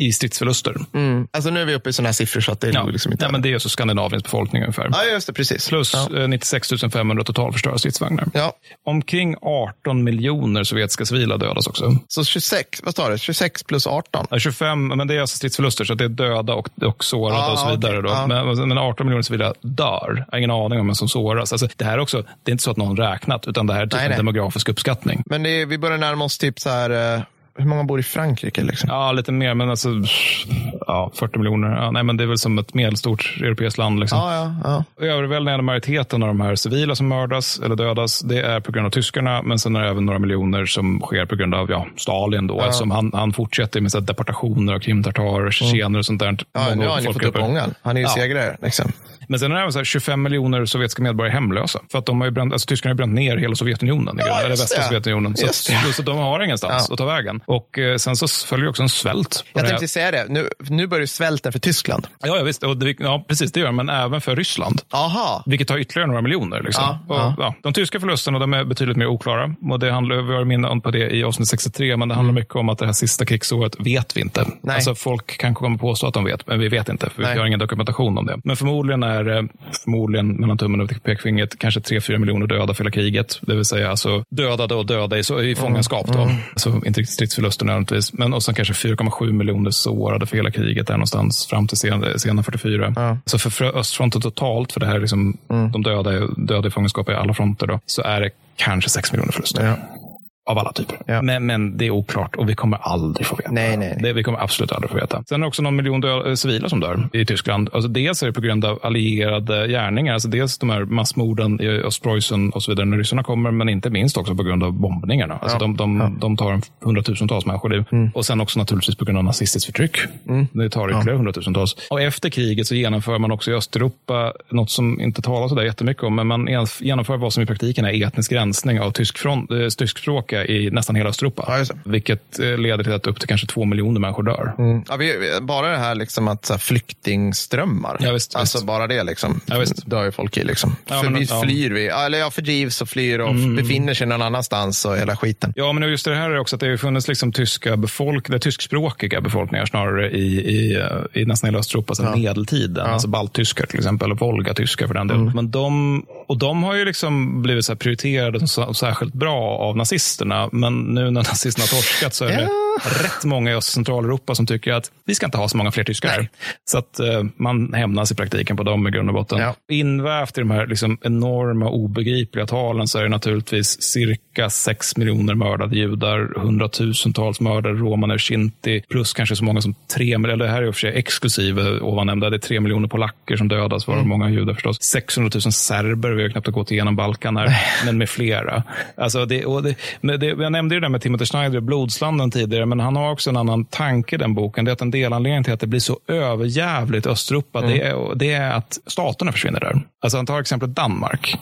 i stridsförluster. Mm. Alltså nu är vi uppe i sådana här siffror så att det är Ja. liksom inte... Nej, men det är alltså Skandinaviens befolkning ungefär. Ja, just det. Precis. Plus Ja. eh, 96 500 totalförstörda stridsvagnar. Ja. Omkring 18 miljoner sovjetiska civila dödas också. Så 26, vad står det? 26 plus 18? Ja, 25, men det är alltså stridsförluster, så att det är döda och, och sårade Ja, och så vidare. Då. Ja. Men, men 18 miljoner civila dör. Jag har ingen aning om vem som såras. Alltså, det här är också, det är inte så att någon räknat, utan det här är typ Nej, en nej. demografisk uppskattning. Men är, vi börjar närma oss typ så här, eh, hur många bor i Frankrike? Liksom? Ja, lite mer, men alltså ja, 40 miljoner. Ja, nej, men det är väl som ett medelstort europeiskt land. Liksom. Ja, ja, ja. Överväldigande majoriteten av de här civila som mördas eller dödas, det är på grund av tyskarna, men sen är det även några miljoner som sker på grund av ja, Stalin. Då, eftersom han, han fortsätter med så deportationer av krimtartarer, tjetjener och sånt där. Ja, nu har han ju fått upp ångan. Han är ju Ja. segrare. Liksom. Men sen är det även så här 25 miljoner sovjetiska medborgare hemlösa. För att de har ju bränt, alltså, tyskarna har bränt ner hela Sovjetunionen, grunden, eller västra. Sovjetunionen. Så, att, så de har ingenstans Ja. att ta vägen. Och eh, sen så följer också en svält. Jag tänkte säga det, nu, nu börjar svälten för Tyskland. Ja, ja visst. Och det, ja, precis, det gör men även för Ryssland. Aha. Vilket tar ytterligare några miljoner. Liksom. Ja, och, ja. ja, de tyska förlusterna de är betydligt mer oklara. Och det handlar, vi har inne på det i avsnitt 63, men det handlar mycket om att det här sista krigsåret vet vi inte. Nej. Alltså, folk kanske kommer påstå att de vet, men vi vet inte. För Nej. vi har ingen dokumentation om det. Men förmodligen är det, förmodligen mellan tummen och pekfingret, kanske 3-4 miljoner döda för hela kriget. Det vill säga alltså dödade och döda i, så, i fångenskap. Då. Mm. Alltså inte riktigt stridsförluster nödvändigtvis. Men och sen kanske 4,7 miljoner sårade för hela kriget där någonstans fram till sen, sena 44. Ja. Så för, för östfronten totalt, för det här är liksom, Mm. de döda, är- döda i fångenskap i alla fronter, då, så är det kanske 6 miljoner förluster. Ja. Av alla typer. Ja. Men, men det är oklart och vi kommer aldrig få veta. Nej, nej, nej. Det, vi kommer absolut aldrig få veta. Sen är det också någon miljon dö- eh, civila som dör i Tyskland. Alltså dels är det på grund av allierade gärningar. Alltså dels de här massmorden i Ostpreussen och så vidare när ryssarna kommer, men inte minst också på grund av bombningarna. Alltså Ja. de, de, de tar en hundratusentals människoliv. Mm. Och sen också naturligtvis på grund av nazistiskt förtryck. Det tar ytterligare hundratusentals. Och efter kriget så genomför man också i Östeuropa något som inte talas så där jättemycket om, men man genomför vad som i praktiken är etnisk rensning av tysk front, tyskspråkiga i nästan hela Östeuropa. Ja. Vilket eh, leder till att upp till kanske två miljoner människor dör. Mm. Ja, vi, bara det här liksom att här, flyktingströmmar. Ja, visst, alltså visst. bara det liksom. Ja, visst. dör ju folk i liksom. Ja, För men- vi. Mm. flyr vi, eller ja, fördrivs och flyr och befinner sig någon annanstans och hela skiten. Ja, men just det här är också att det har funnits liksom tyska befolk det tyskspråkiga befolkningar snarare i, i, i nästan hela Östeuropa sedan medeltiden. Alltså balttyskar till exempel, eller volgatyskar för den delen. Mm. Men de, och de har ju liksom blivit så prioriterade som särskilt bra av nazisterna. Men nu när nazisterna har torskat så är det rätt många i Öst och Centraleuropa som tycker att vi ska inte ha så många fler tyskar. här. Så att eh, man hämnas i praktiken på dem i grund och botten. Ja. Invävt i de här liksom enorma obegripliga talen så är det naturligtvis cirka 6 miljoner mördade judar, hundratusentals mördade romaner, shinti, plus kanske så många som tre, eller det här är i och för sig exklusive ovan nämnda, det är tre miljoner polacker som dödas, varav många judar förstås. 600 000 serber, vi har knappt gått igenom Balkan här, men med flera. Alltså det, det, det, jag nämnde ju det där med Timothy Schneider, Blodslanden tidigare, men han har också en annan tanke i den boken. Det är att en delanledning till att det blir så överjävligt Östeuropa, det, är, det är att staterna försvinner där. Alltså han tar exemplet Danmark.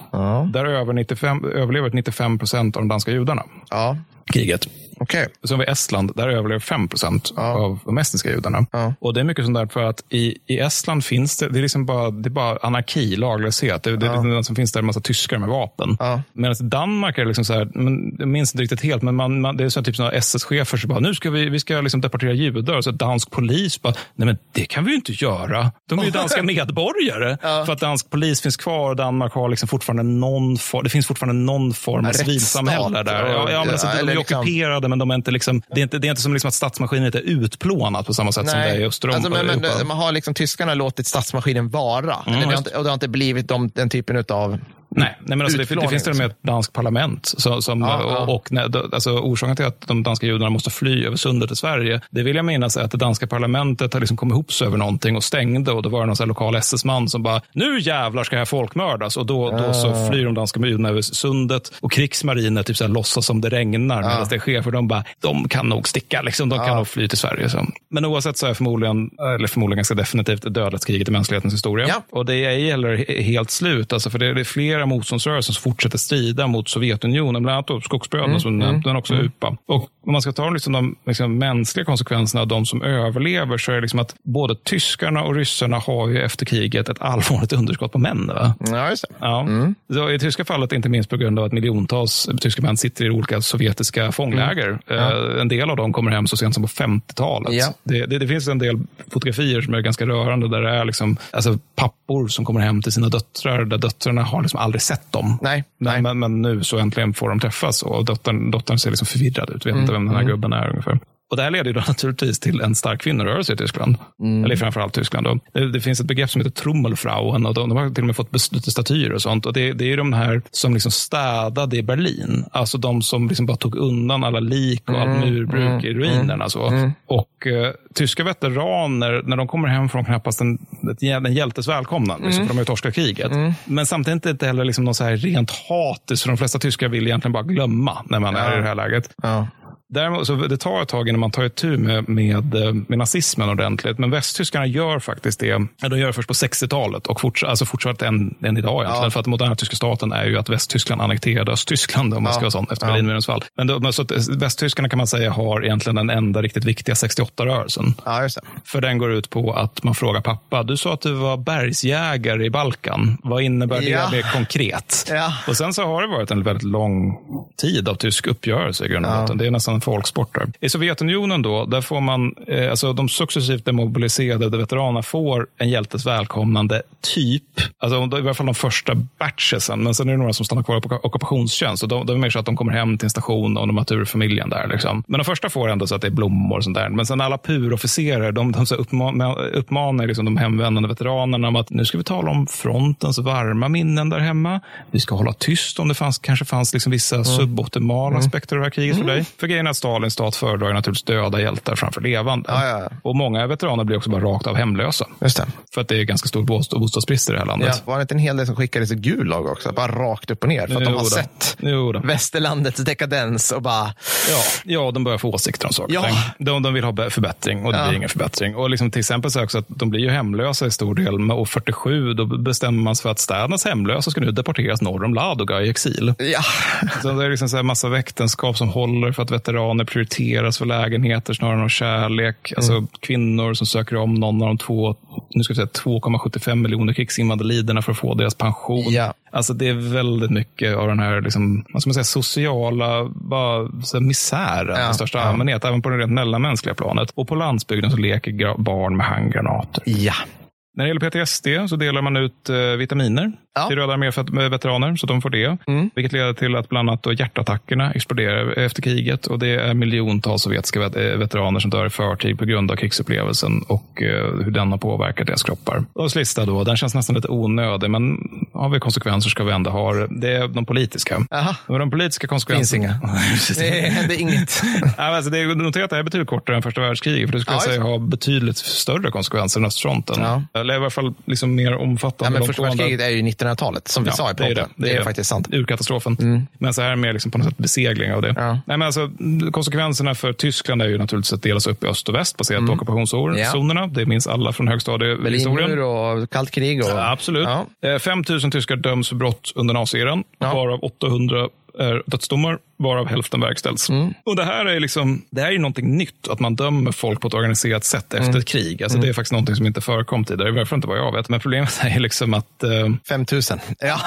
Där över 95, överlever 95 procent av de danska judarna Ja, kriget. Okej. Som vid Estland, där överlever 5 procent av de estniska judarna. Ja. Och det är mycket sånt där för att i, i Estland finns det, det är liksom bara, det är bara anarki, laglöshet. Det, det, är liksom det som finns där en massa tyskar med vapen. Ja. Medan i Danmark är det liksom så här, men, jag minns inte riktigt helt, men man, man, det är så här, typ såna SS-chefer som bara, nu ska vi, vi ska liksom deportera judar. Och så dansk polis bara, nej men det kan vi ju inte göra. De är ju danska medborgare. För att dansk polis finns kvar och Danmark har liksom fortfarande någon form, det finns fortfarande någon form av civilsamhälle där. Ja, ja, men alltså, Ja, de är liksom- ockuperade, men de är inte liksom, det, är inte, det är inte som liksom att statsmaskinen är utplånat på samma sätt som det är i Östeuropa. alltså, man har liksom tyskarna låtit statsmaskinen vara. Eller det, har inte, och det har inte blivit de, den typen av... Nej, nej men alltså det, det finns till och med ett danskt parlament. Så, som, Ja, ja. Och, och alltså, orsaken till att de danska judarna måste fly över sundet till Sverige, det vill jag minnas är att det danska parlamentet har liksom kommit ihop sig över någonting och stängde. Och då var det någon lokal SS-man som bara, nu jävlar ska här folkmördas. Och då, då så Ah. flyr de danska judarna över sundet. Och krigsmarinen typ så här låtsas som det regnar medan det sker. För de bara, de kan nog sticka, liksom. de kan nog fly till Sverige. Så. Men oavsett så är förmodligen, eller förmodligen ganska definitivt, dödlighetskriget i mänsklighetens historia. Ja. Och det är heller he- helt slut. Alltså, för det är flera motståndsrörelser som fortsätter strida mot Sovjetunionen, bland annat skogsbröderna som du nämnt, men också UPA. Och om man ska ta liksom de liksom, mänskliga konsekvenserna av de som överlever så är det liksom att både tyskarna och ryssarna har ju efter kriget ett allvarligt underskott på män. Va? Ja, just det. Ja. Så I tyska fallet, inte minst på grund av att miljontals tyska män sitter i olika sovjetiska fångläger. Eh, En del av dem kommer hem så sent som på 50-talet. Ja. Det, det, det finns en del fotografier som är ganska rörande där det är liksom, alltså, pappor som kommer hem till sina döttrar där döttrarna har liksom aldrig sett dem. Nej, Men, men, men nu så äntligen får de träffas och dottern, dottern ser liksom förvirrad ut. Vet inte vem den här gubben är ungefär. Och det här leder ju naturligtvis till en stark kvinnorörelse i Tyskland. Eller framförallt Tyskland. Då. Det, det finns ett begrepp som heter Trummelfrauen och de, de har till och med fått bes- lite statyer och sånt. Och det, det är ju de här som liksom städade i Berlin. Alltså de som liksom bara tog undan alla lik och allt murbruk i ruinerna. Så. Och eh, tyska veteraner, när de kommer hem från knappast en, en hjältes välkomnande, liksom, för de har ju torskat kriget. Men samtidigt inte heller liksom någon så här rent hatiskt, för de flesta tyskar vill egentligen bara glömma när man är i det här läget. Ja. Däremot, så det tar ett tag innan man tar itu med, med, eh, med nazismen ordentligt. Men västtyskarna gör faktiskt det. De gör det först på 60-talet och forts, alltså fortsatt än, än idag. Egentligen. Ja. För att moderna tyska staten är ju att Västtyskland annekterade Östtyskland om man ska vara sån efter ja. Berlinmurens fall. Men då, så att västtyskarna kan man säga har egentligen den enda riktigt viktiga 68-rörelsen. Ja, För den går ut på att man frågar pappa, du sa att du var bergsjägare i Balkan. Vad innebär ja. det konkret? Ja. Och sen så har det varit en väldigt lång tid av tysk uppgörelse i grund och botten. Det är nästan en folksport där. I Sovjetunionen då, där får man, eh, alltså de successivt demobiliserade veteranerna får en hjältes välkomnande typ, alltså i alla fall de första batchesen, men sen är det några som stannar kvar på ockupationstjänst. Och de, de är mer så att de kommer hem till en station och de har turfamiljen där. Liksom. Men de första får ändå så att det är blommor och sånt där. Men sen alla purofficerare, de, de så uppmanar, uppmanar liksom de hemvändande veteranerna om att nu ska vi tala om frontens varma minnen där hemma. Vi ska hålla tyst om det fanns, kanske fanns liksom vissa mm. suboptimala mm. aspekter av det här kriget mm. för dig. För grejen är att Stalins stat föredrar naturligtvis döda hjältar framför levande. Ja, ja. Och många veteraner blir också bara rakt av hemlösa. Just det. För att det är ganska stor bostadsbrist i det här landet. Ja, var det inte en hel del som skickades i Gulag också? Bara rakt upp och ner. För att jo, de har då. sett jo, då. västerlandets dekadens och bara... Ja, ja de börjar få åsikter om saker. Ja. De, de vill ha förbättring och det ja. blir ingen förbättring. Och liksom till exempel så också att de blir ju hemlösa i stor del. Och 47 då bestämmer man sig för att städernas hemlösa ska nu deporteras norr om Ladoga i exil. Ja. Så det är liksom så här massa äktenskap som håller för att veteraner prioriteras för lägenheter snarare än kärlek. Alltså mm. kvinnor som söker om någon av de två, nu ska säga 2,75 miljoner krigsinvaliderna för att få deras pension. Ja. Alltså det är väldigt mycket av den här liksom, vad ska man säga, sociala bara, så misären ja, i största ja. allmänhet, även på det rent mellanmänskliga planet. Och på landsbygden så leker barn med handgranater. Ja. När det gäller PTSD så delar man ut eh, vitaminer ja. till Röda armé-veteraner så att de får det. Mm. Vilket leder till att bland annat då hjärtattackerna exploderar efter kriget. Och det är miljontals sovjetiska eh, veteraner som dör i förtid på grund av krigsupplevelsen och eh, hur den har påverkat deras kroppar. Och lista då, den känns nästan lite onödig, men har vi konsekvenser ska vi ändå ha det. Är de politiska. Aha. Men de politiska konsekvenserna... Finns inga. det händer inget. alltså det är noterat att det är betydligt kortare än första världskriget, för det skulle ja, jag säga ha betydligt större konsekvenser än östfronten. Ja. Eller i alla fall liksom mer omfattande. Ja, men första världskriget är ju 1900-talet, som vi ja, sa i podden. Det är, det. Det, det är, är faktiskt sant. Urkatastrofen. Mm. Men så här mer liksom på något sätt besegling av det. Ja. Nej, men alltså, konsekvenserna för Tyskland är ju naturligtvis att delas upp i öst och väst baserat mm. på ockupationszonerna. Ja. Det minns alla från högstadiehistorien. Berlinmur och kallt krig. Och... Ja, absolut. Ja. 5 000 tyskar döms för brott under nazieran, ja. varav 800 är dödsdomar varav hälften verkställs. Mm. Och det här är liksom, det här är någonting nytt, att man dömer folk på ett organiserat sätt efter mm. ett krig. Alltså, mm. Det är faktiskt någonting som inte förekom tidigare, i alla fall inte vad jag vet. Men problemet är liksom att... Eh, 5 000. Ja.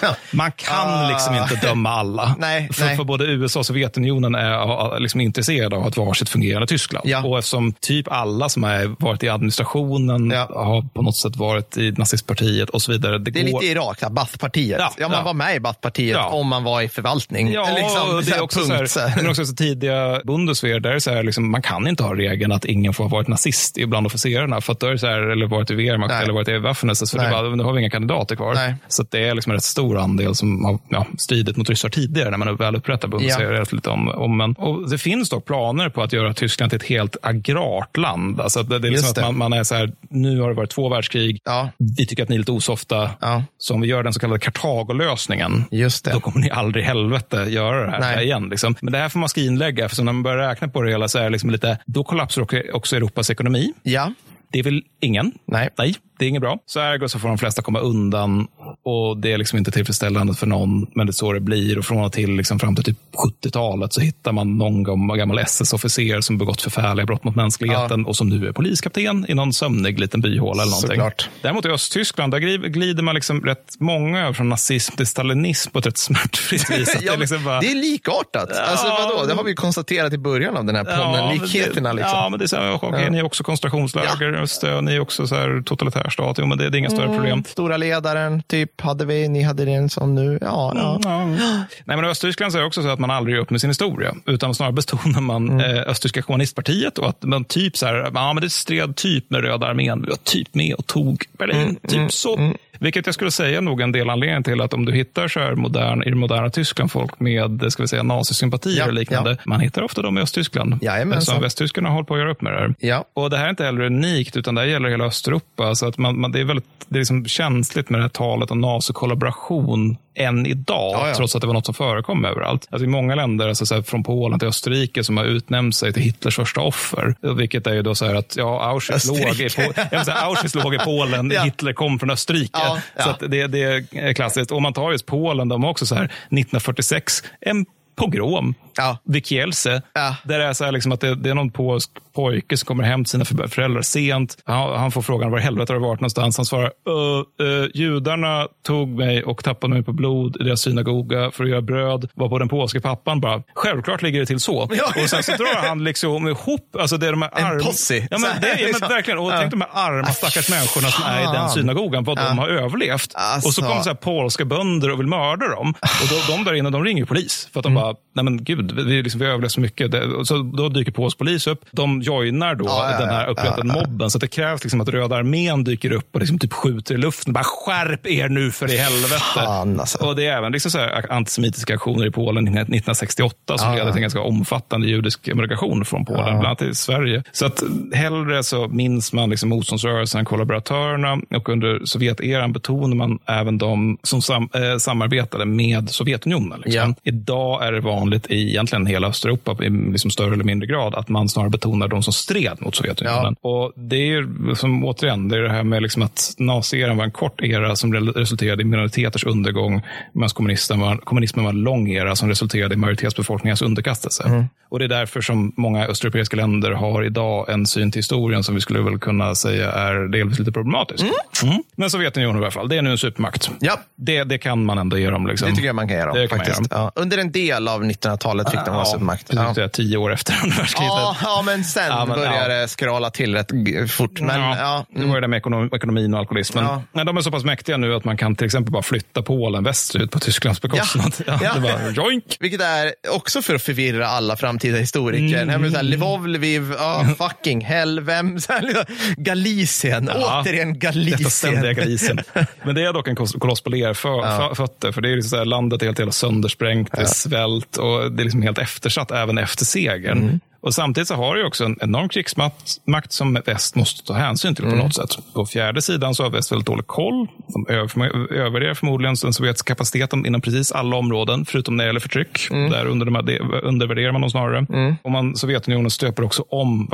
man kan ah. liksom inte döma alla. nej, för, nej. för både USA och Sovjetunionen är liksom intresserade av att vara ett fungerande Tyskland. Ja. Och eftersom typ alla som har varit i administrationen ja. har på något sätt varit i nazistpartiet och så vidare. Det, det är går... lite Irak, Baathpartiet. Ja, ja, man var med i Baathpartiet om man var i förvaltning. Ja, liksom och det är också punkt. så här, men också så tidiga Bundeswehr, där är så här, liksom, man kan inte ha regeln att ingen får ha varit nazist bland officerarna. För att då är så här, eller varit i Wehrmacht Nej. eller varit i Waffen-SS, för det bara, nu har vi inga kandidater kvar. Nej. Så det är liksom en rätt stor andel som har ja, stridit mot ryssar tidigare, när man väl upprättar Bundeswehr. Ja. Lite om, om, men, och det finns dock planer på att göra Tyskland till ett helt agrart land. Alltså det, det är liksom att man, man, är så här, nu har det varit två världskrig, ja. vi tycker att ni är lite osofta. Ja. Så om vi gör den så kallade Kartagolösningen, då kommer ni aldrig i helvete göra det här Nej. igen. Liksom. Men det här får man skrinlägga, för när man börjar räkna på det hela så är det liksom lite, då kollapsar också Europas ekonomi. Ja. Det vill ingen. Nej. Nej det är inget bra. Så ergo så får de flesta komma undan och det är liksom inte tillfredsställande för någon, men det är så det blir. Och från och till liksom fram till typ 70-talet så hittar man någon gammal SS-officer som begått förfärliga brott mot mänskligheten ja. och som nu är poliskapten i någon sömnig liten byhåla eller någonting. Såklart. Däremot i Östtyskland, där glider man liksom rätt många från nazism till stalinism på ett rätt smärtfritt vis. ja, det, är liksom bara... det är likartat. Ja, alltså, vadå? Det har vi konstaterat i början av den här podden, ja, likheterna. Liksom. Ja, men det är så här, okay, ni är också koncentrationsläger, ja. ni är också så här totalitärstat. Jo, men det, det är inga större mm, problem. Stora ledaren, typ, hade vi, ni hade den som nu. Ja, ja. Mm, ja. Nej, men Östtyskland säger också så att man aldrig gör upp med sin historia, utan snarare betonar man mm. eh, Östtyska kommunistpartiet och att man typ så här, ja, men det stred typ med Röda armén, vi var typ med och tog Berlin, mm, typ mm, så. Vilket jag skulle säga nog en del anledning till att om du hittar så här modern, i det moderna Tyskland folk med ska vi säga, nazisympatier ja, och liknande, ja. man hittar ofta dem i Östtyskland. Eftersom västtyskarna håller på att göra upp med det här. Ja. Och det här är inte heller unikt, utan det här gäller hela Östeuropa. Så att man, man, det är väldigt det är liksom känsligt med det här talet om nazikollaboration än idag, Ja, ja. trots att det var något som förekom överallt. Alltså I många länder, alltså så här, från Polen till Österrike, som har utnämnt sig till Hitlers första offer. Vilket är ju då så här att ja, Auschwitz, låg i, säga, Auschwitz låg i Polen, Ja. Hitler kom från Österrike. Så det, det är klassiskt. Och man tar just Polen, de har också så här 1946, en pogrom Ja. vid Kielce. Ja. Där det är så liksom att det, det är någon polsk pojke som kommer hem till sina för- föräldrar sent. Han, han får frågan var i helvete har du varit någonstans. Han svarar, "Ö, ö, judarna tog mig och tappade mig på blod i deras synagoga för att göra bröd. Var på den polske pappan bara, självklart ligger det till så. Ja. Och sen så drar han liksom ihop, alltså det är de här En arm... posse. Ja, men, det, ja, men verkligen. Och tänk de här arma stackars människorna som är i den synagogan, vad de har överlevt. Alltså. Och så kommer så här polska bönder och vill mörda dem. Och då, de där inne, de ringer polis. För att de Mm. bara, nej men gud, vi, liksom, vi överlevt så mycket. Det, så då dyker polsk polis upp. De joinar då Ja, ja, den här upprättade ja, mobben. Så det krävs liksom att Röda armén dyker upp och liksom typ skjuter i luften. Bara skärp er nu för i helvete. Fan, alltså. Och det är även liksom så här antisemitiska aktioner i Polen 1968 som leder till en ganska omfattande judisk emigration från Polen, bland annat till Sverige. Så att hellre så minns man liksom motståndsrörelsen, kollaboratörerna och under Sovjeteran betonar man även de som sam, eh, samarbetade med Sovjetunionen. Liksom. Idag är det vanligt i egentligen hela Östeuropa i liksom större eller mindre grad att man snarare betonar de som stred mot Sovjetunionen. Och det är ju som återigen, det är det här med liksom att nazieran var en kort era som re- resulterade i minoriteters undergång medan kommunismen var, kommunismen var en lång era som resulterade i majoritetsbefolkningens underkastelse. Och det är därför som många östeuropeiska länder har idag en syn till historien som vi skulle väl kunna säga är delvis lite problematisk. Mm. Men Sovjetunionen i alla fall, det är nu en supermakt. Ja. Det, det kan man ändå ge dem. Liksom. Det tycker jag man kan göra. Det kan man faktiskt. göra. Ja. Under en del av 1900-talet fick de vara supermakt. precis, Ja. är Tio år efter andra världskriget. Ja, ja, men sen Ja, men, började ja. det skrala till rätt fort. Men, ja, ja. Det var det med ekonom, ekonomin och alkoholismen. Ja. Men de är så pass mäktiga nu att man kan till exempel bara flytta Polen västerut på Tysklands bekostnad. Ja. Ja. Det var joink. Vilket är också för att förvirra alla framtida historiker. Mm. Mm. Så här, Lvov, Lviv, ja, fucking hell, vem? Så här, liksom, Galicien, Ja, återigen Detta Galicien. ständiga grisen. Men det är dock en koloss på lerfötter. För det är liksom så här, landet är helt, helt söndersprängt, det är svält och det är liksom helt eftersatt även efter segern. Mm. Och Samtidigt så har ju också en enorm krigsmakt makt som väst måste ta hänsyn till på Mm. något sätt. På fjärde sidan så har väst väldigt dålig koll. De över- övervärderar förmodligen den sovjetiska kapaciteten inom precis alla områden, förutom när det gäller förtryck. Mm. Där under, de- undervärderar man dem snarare. Och man, Sovjetunionen stöper också om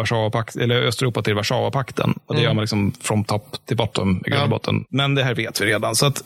eller Östeuropa till Warszawapakten. Och det Mm. gör man liksom från topp till bottom i grund och botten. Men det här vet vi redan. Så att,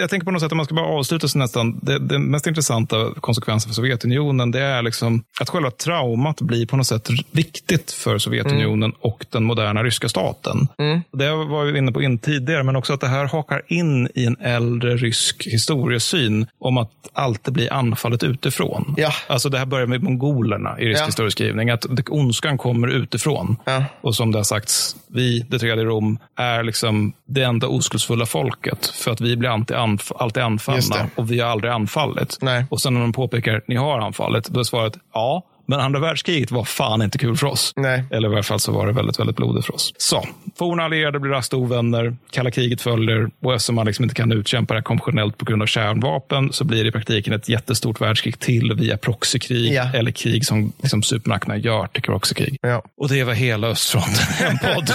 jag tänker på något sätt att man ska bara avsluta sig nästan. Det, det mest intressanta konsekvensen för Sovjetunionen det är liksom att själva traumat blir på något sätt viktigt för Sovjetunionen och den moderna ryska staten. Det var vi inne på in tidigare, men också att det här hakar in i en äldre rysk historiesyn om att alltid bli anfallet utifrån. Ja. Alltså det här börjar med mongolerna i rysk Ja. historieskrivning. Att ondskan kommer utifrån. Ja. Och som det har sagts, vi, det tredje Rom, är liksom det enda oskuldsfulla folket. För att vi blir alltid, anf- alltid anfallna och vi har aldrig anfallit. Nej. Och sen när de påpekar, ni har anfallit, då är svaret ja. Men andra världskriget var fan inte kul för oss. Nej. Eller i alla fall så var det väldigt, väldigt blodigt för oss. Så, forna allierade blir raskt ovänner, kalla kriget följer och eftersom man liksom inte kan utkämpa det här konventionellt på grund av kärnvapen så blir det i praktiken ett jättestort världskrig till via proxykrig Ja. eller krig som liksom supermakterna gör till proxykrig. Ja. Och det var hela östfronten, en podd.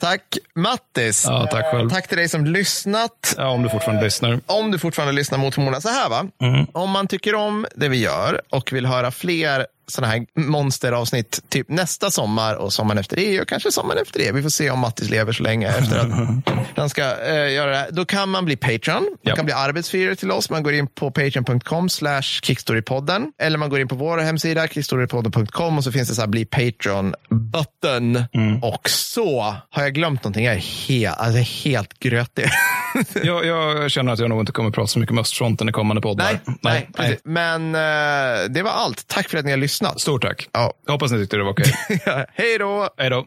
Tack Mattis. Ja, tack själv. Tack till dig som lyssnat. Ja, om du fortfarande lyssnar. Om du fortfarande lyssnar mot förmodan så här va. Mm. Om man tycker om det vi gör och vill höra fler sådana här monsteravsnitt typ nästa sommar och sommaren efter det och kanske sommaren efter det. Vi får se om Mattis lever så länge efter att han ska eh, göra det. här. Då kan man bli Patreon. Man Ja. kan bli arbetsfyrare till oss. Man går in på patreon.com slash kickstorypodden eller man går in på vår hemsida kickstorypodden.com och så finns det så här bli Patreon-button. Mm. Och så har jag glömt någonting. Jag är helt, alltså helt grötig. Jag, jag känner att jag nog inte kommer att prata så mycket om östfronten i kommande poddar. Nej, nej, precis. Men eh, det var allt. Tack för att ni har lyssnat. Stort tack. Ja. Jag hoppas ni tyckte det var okej. Hej då! Hej då.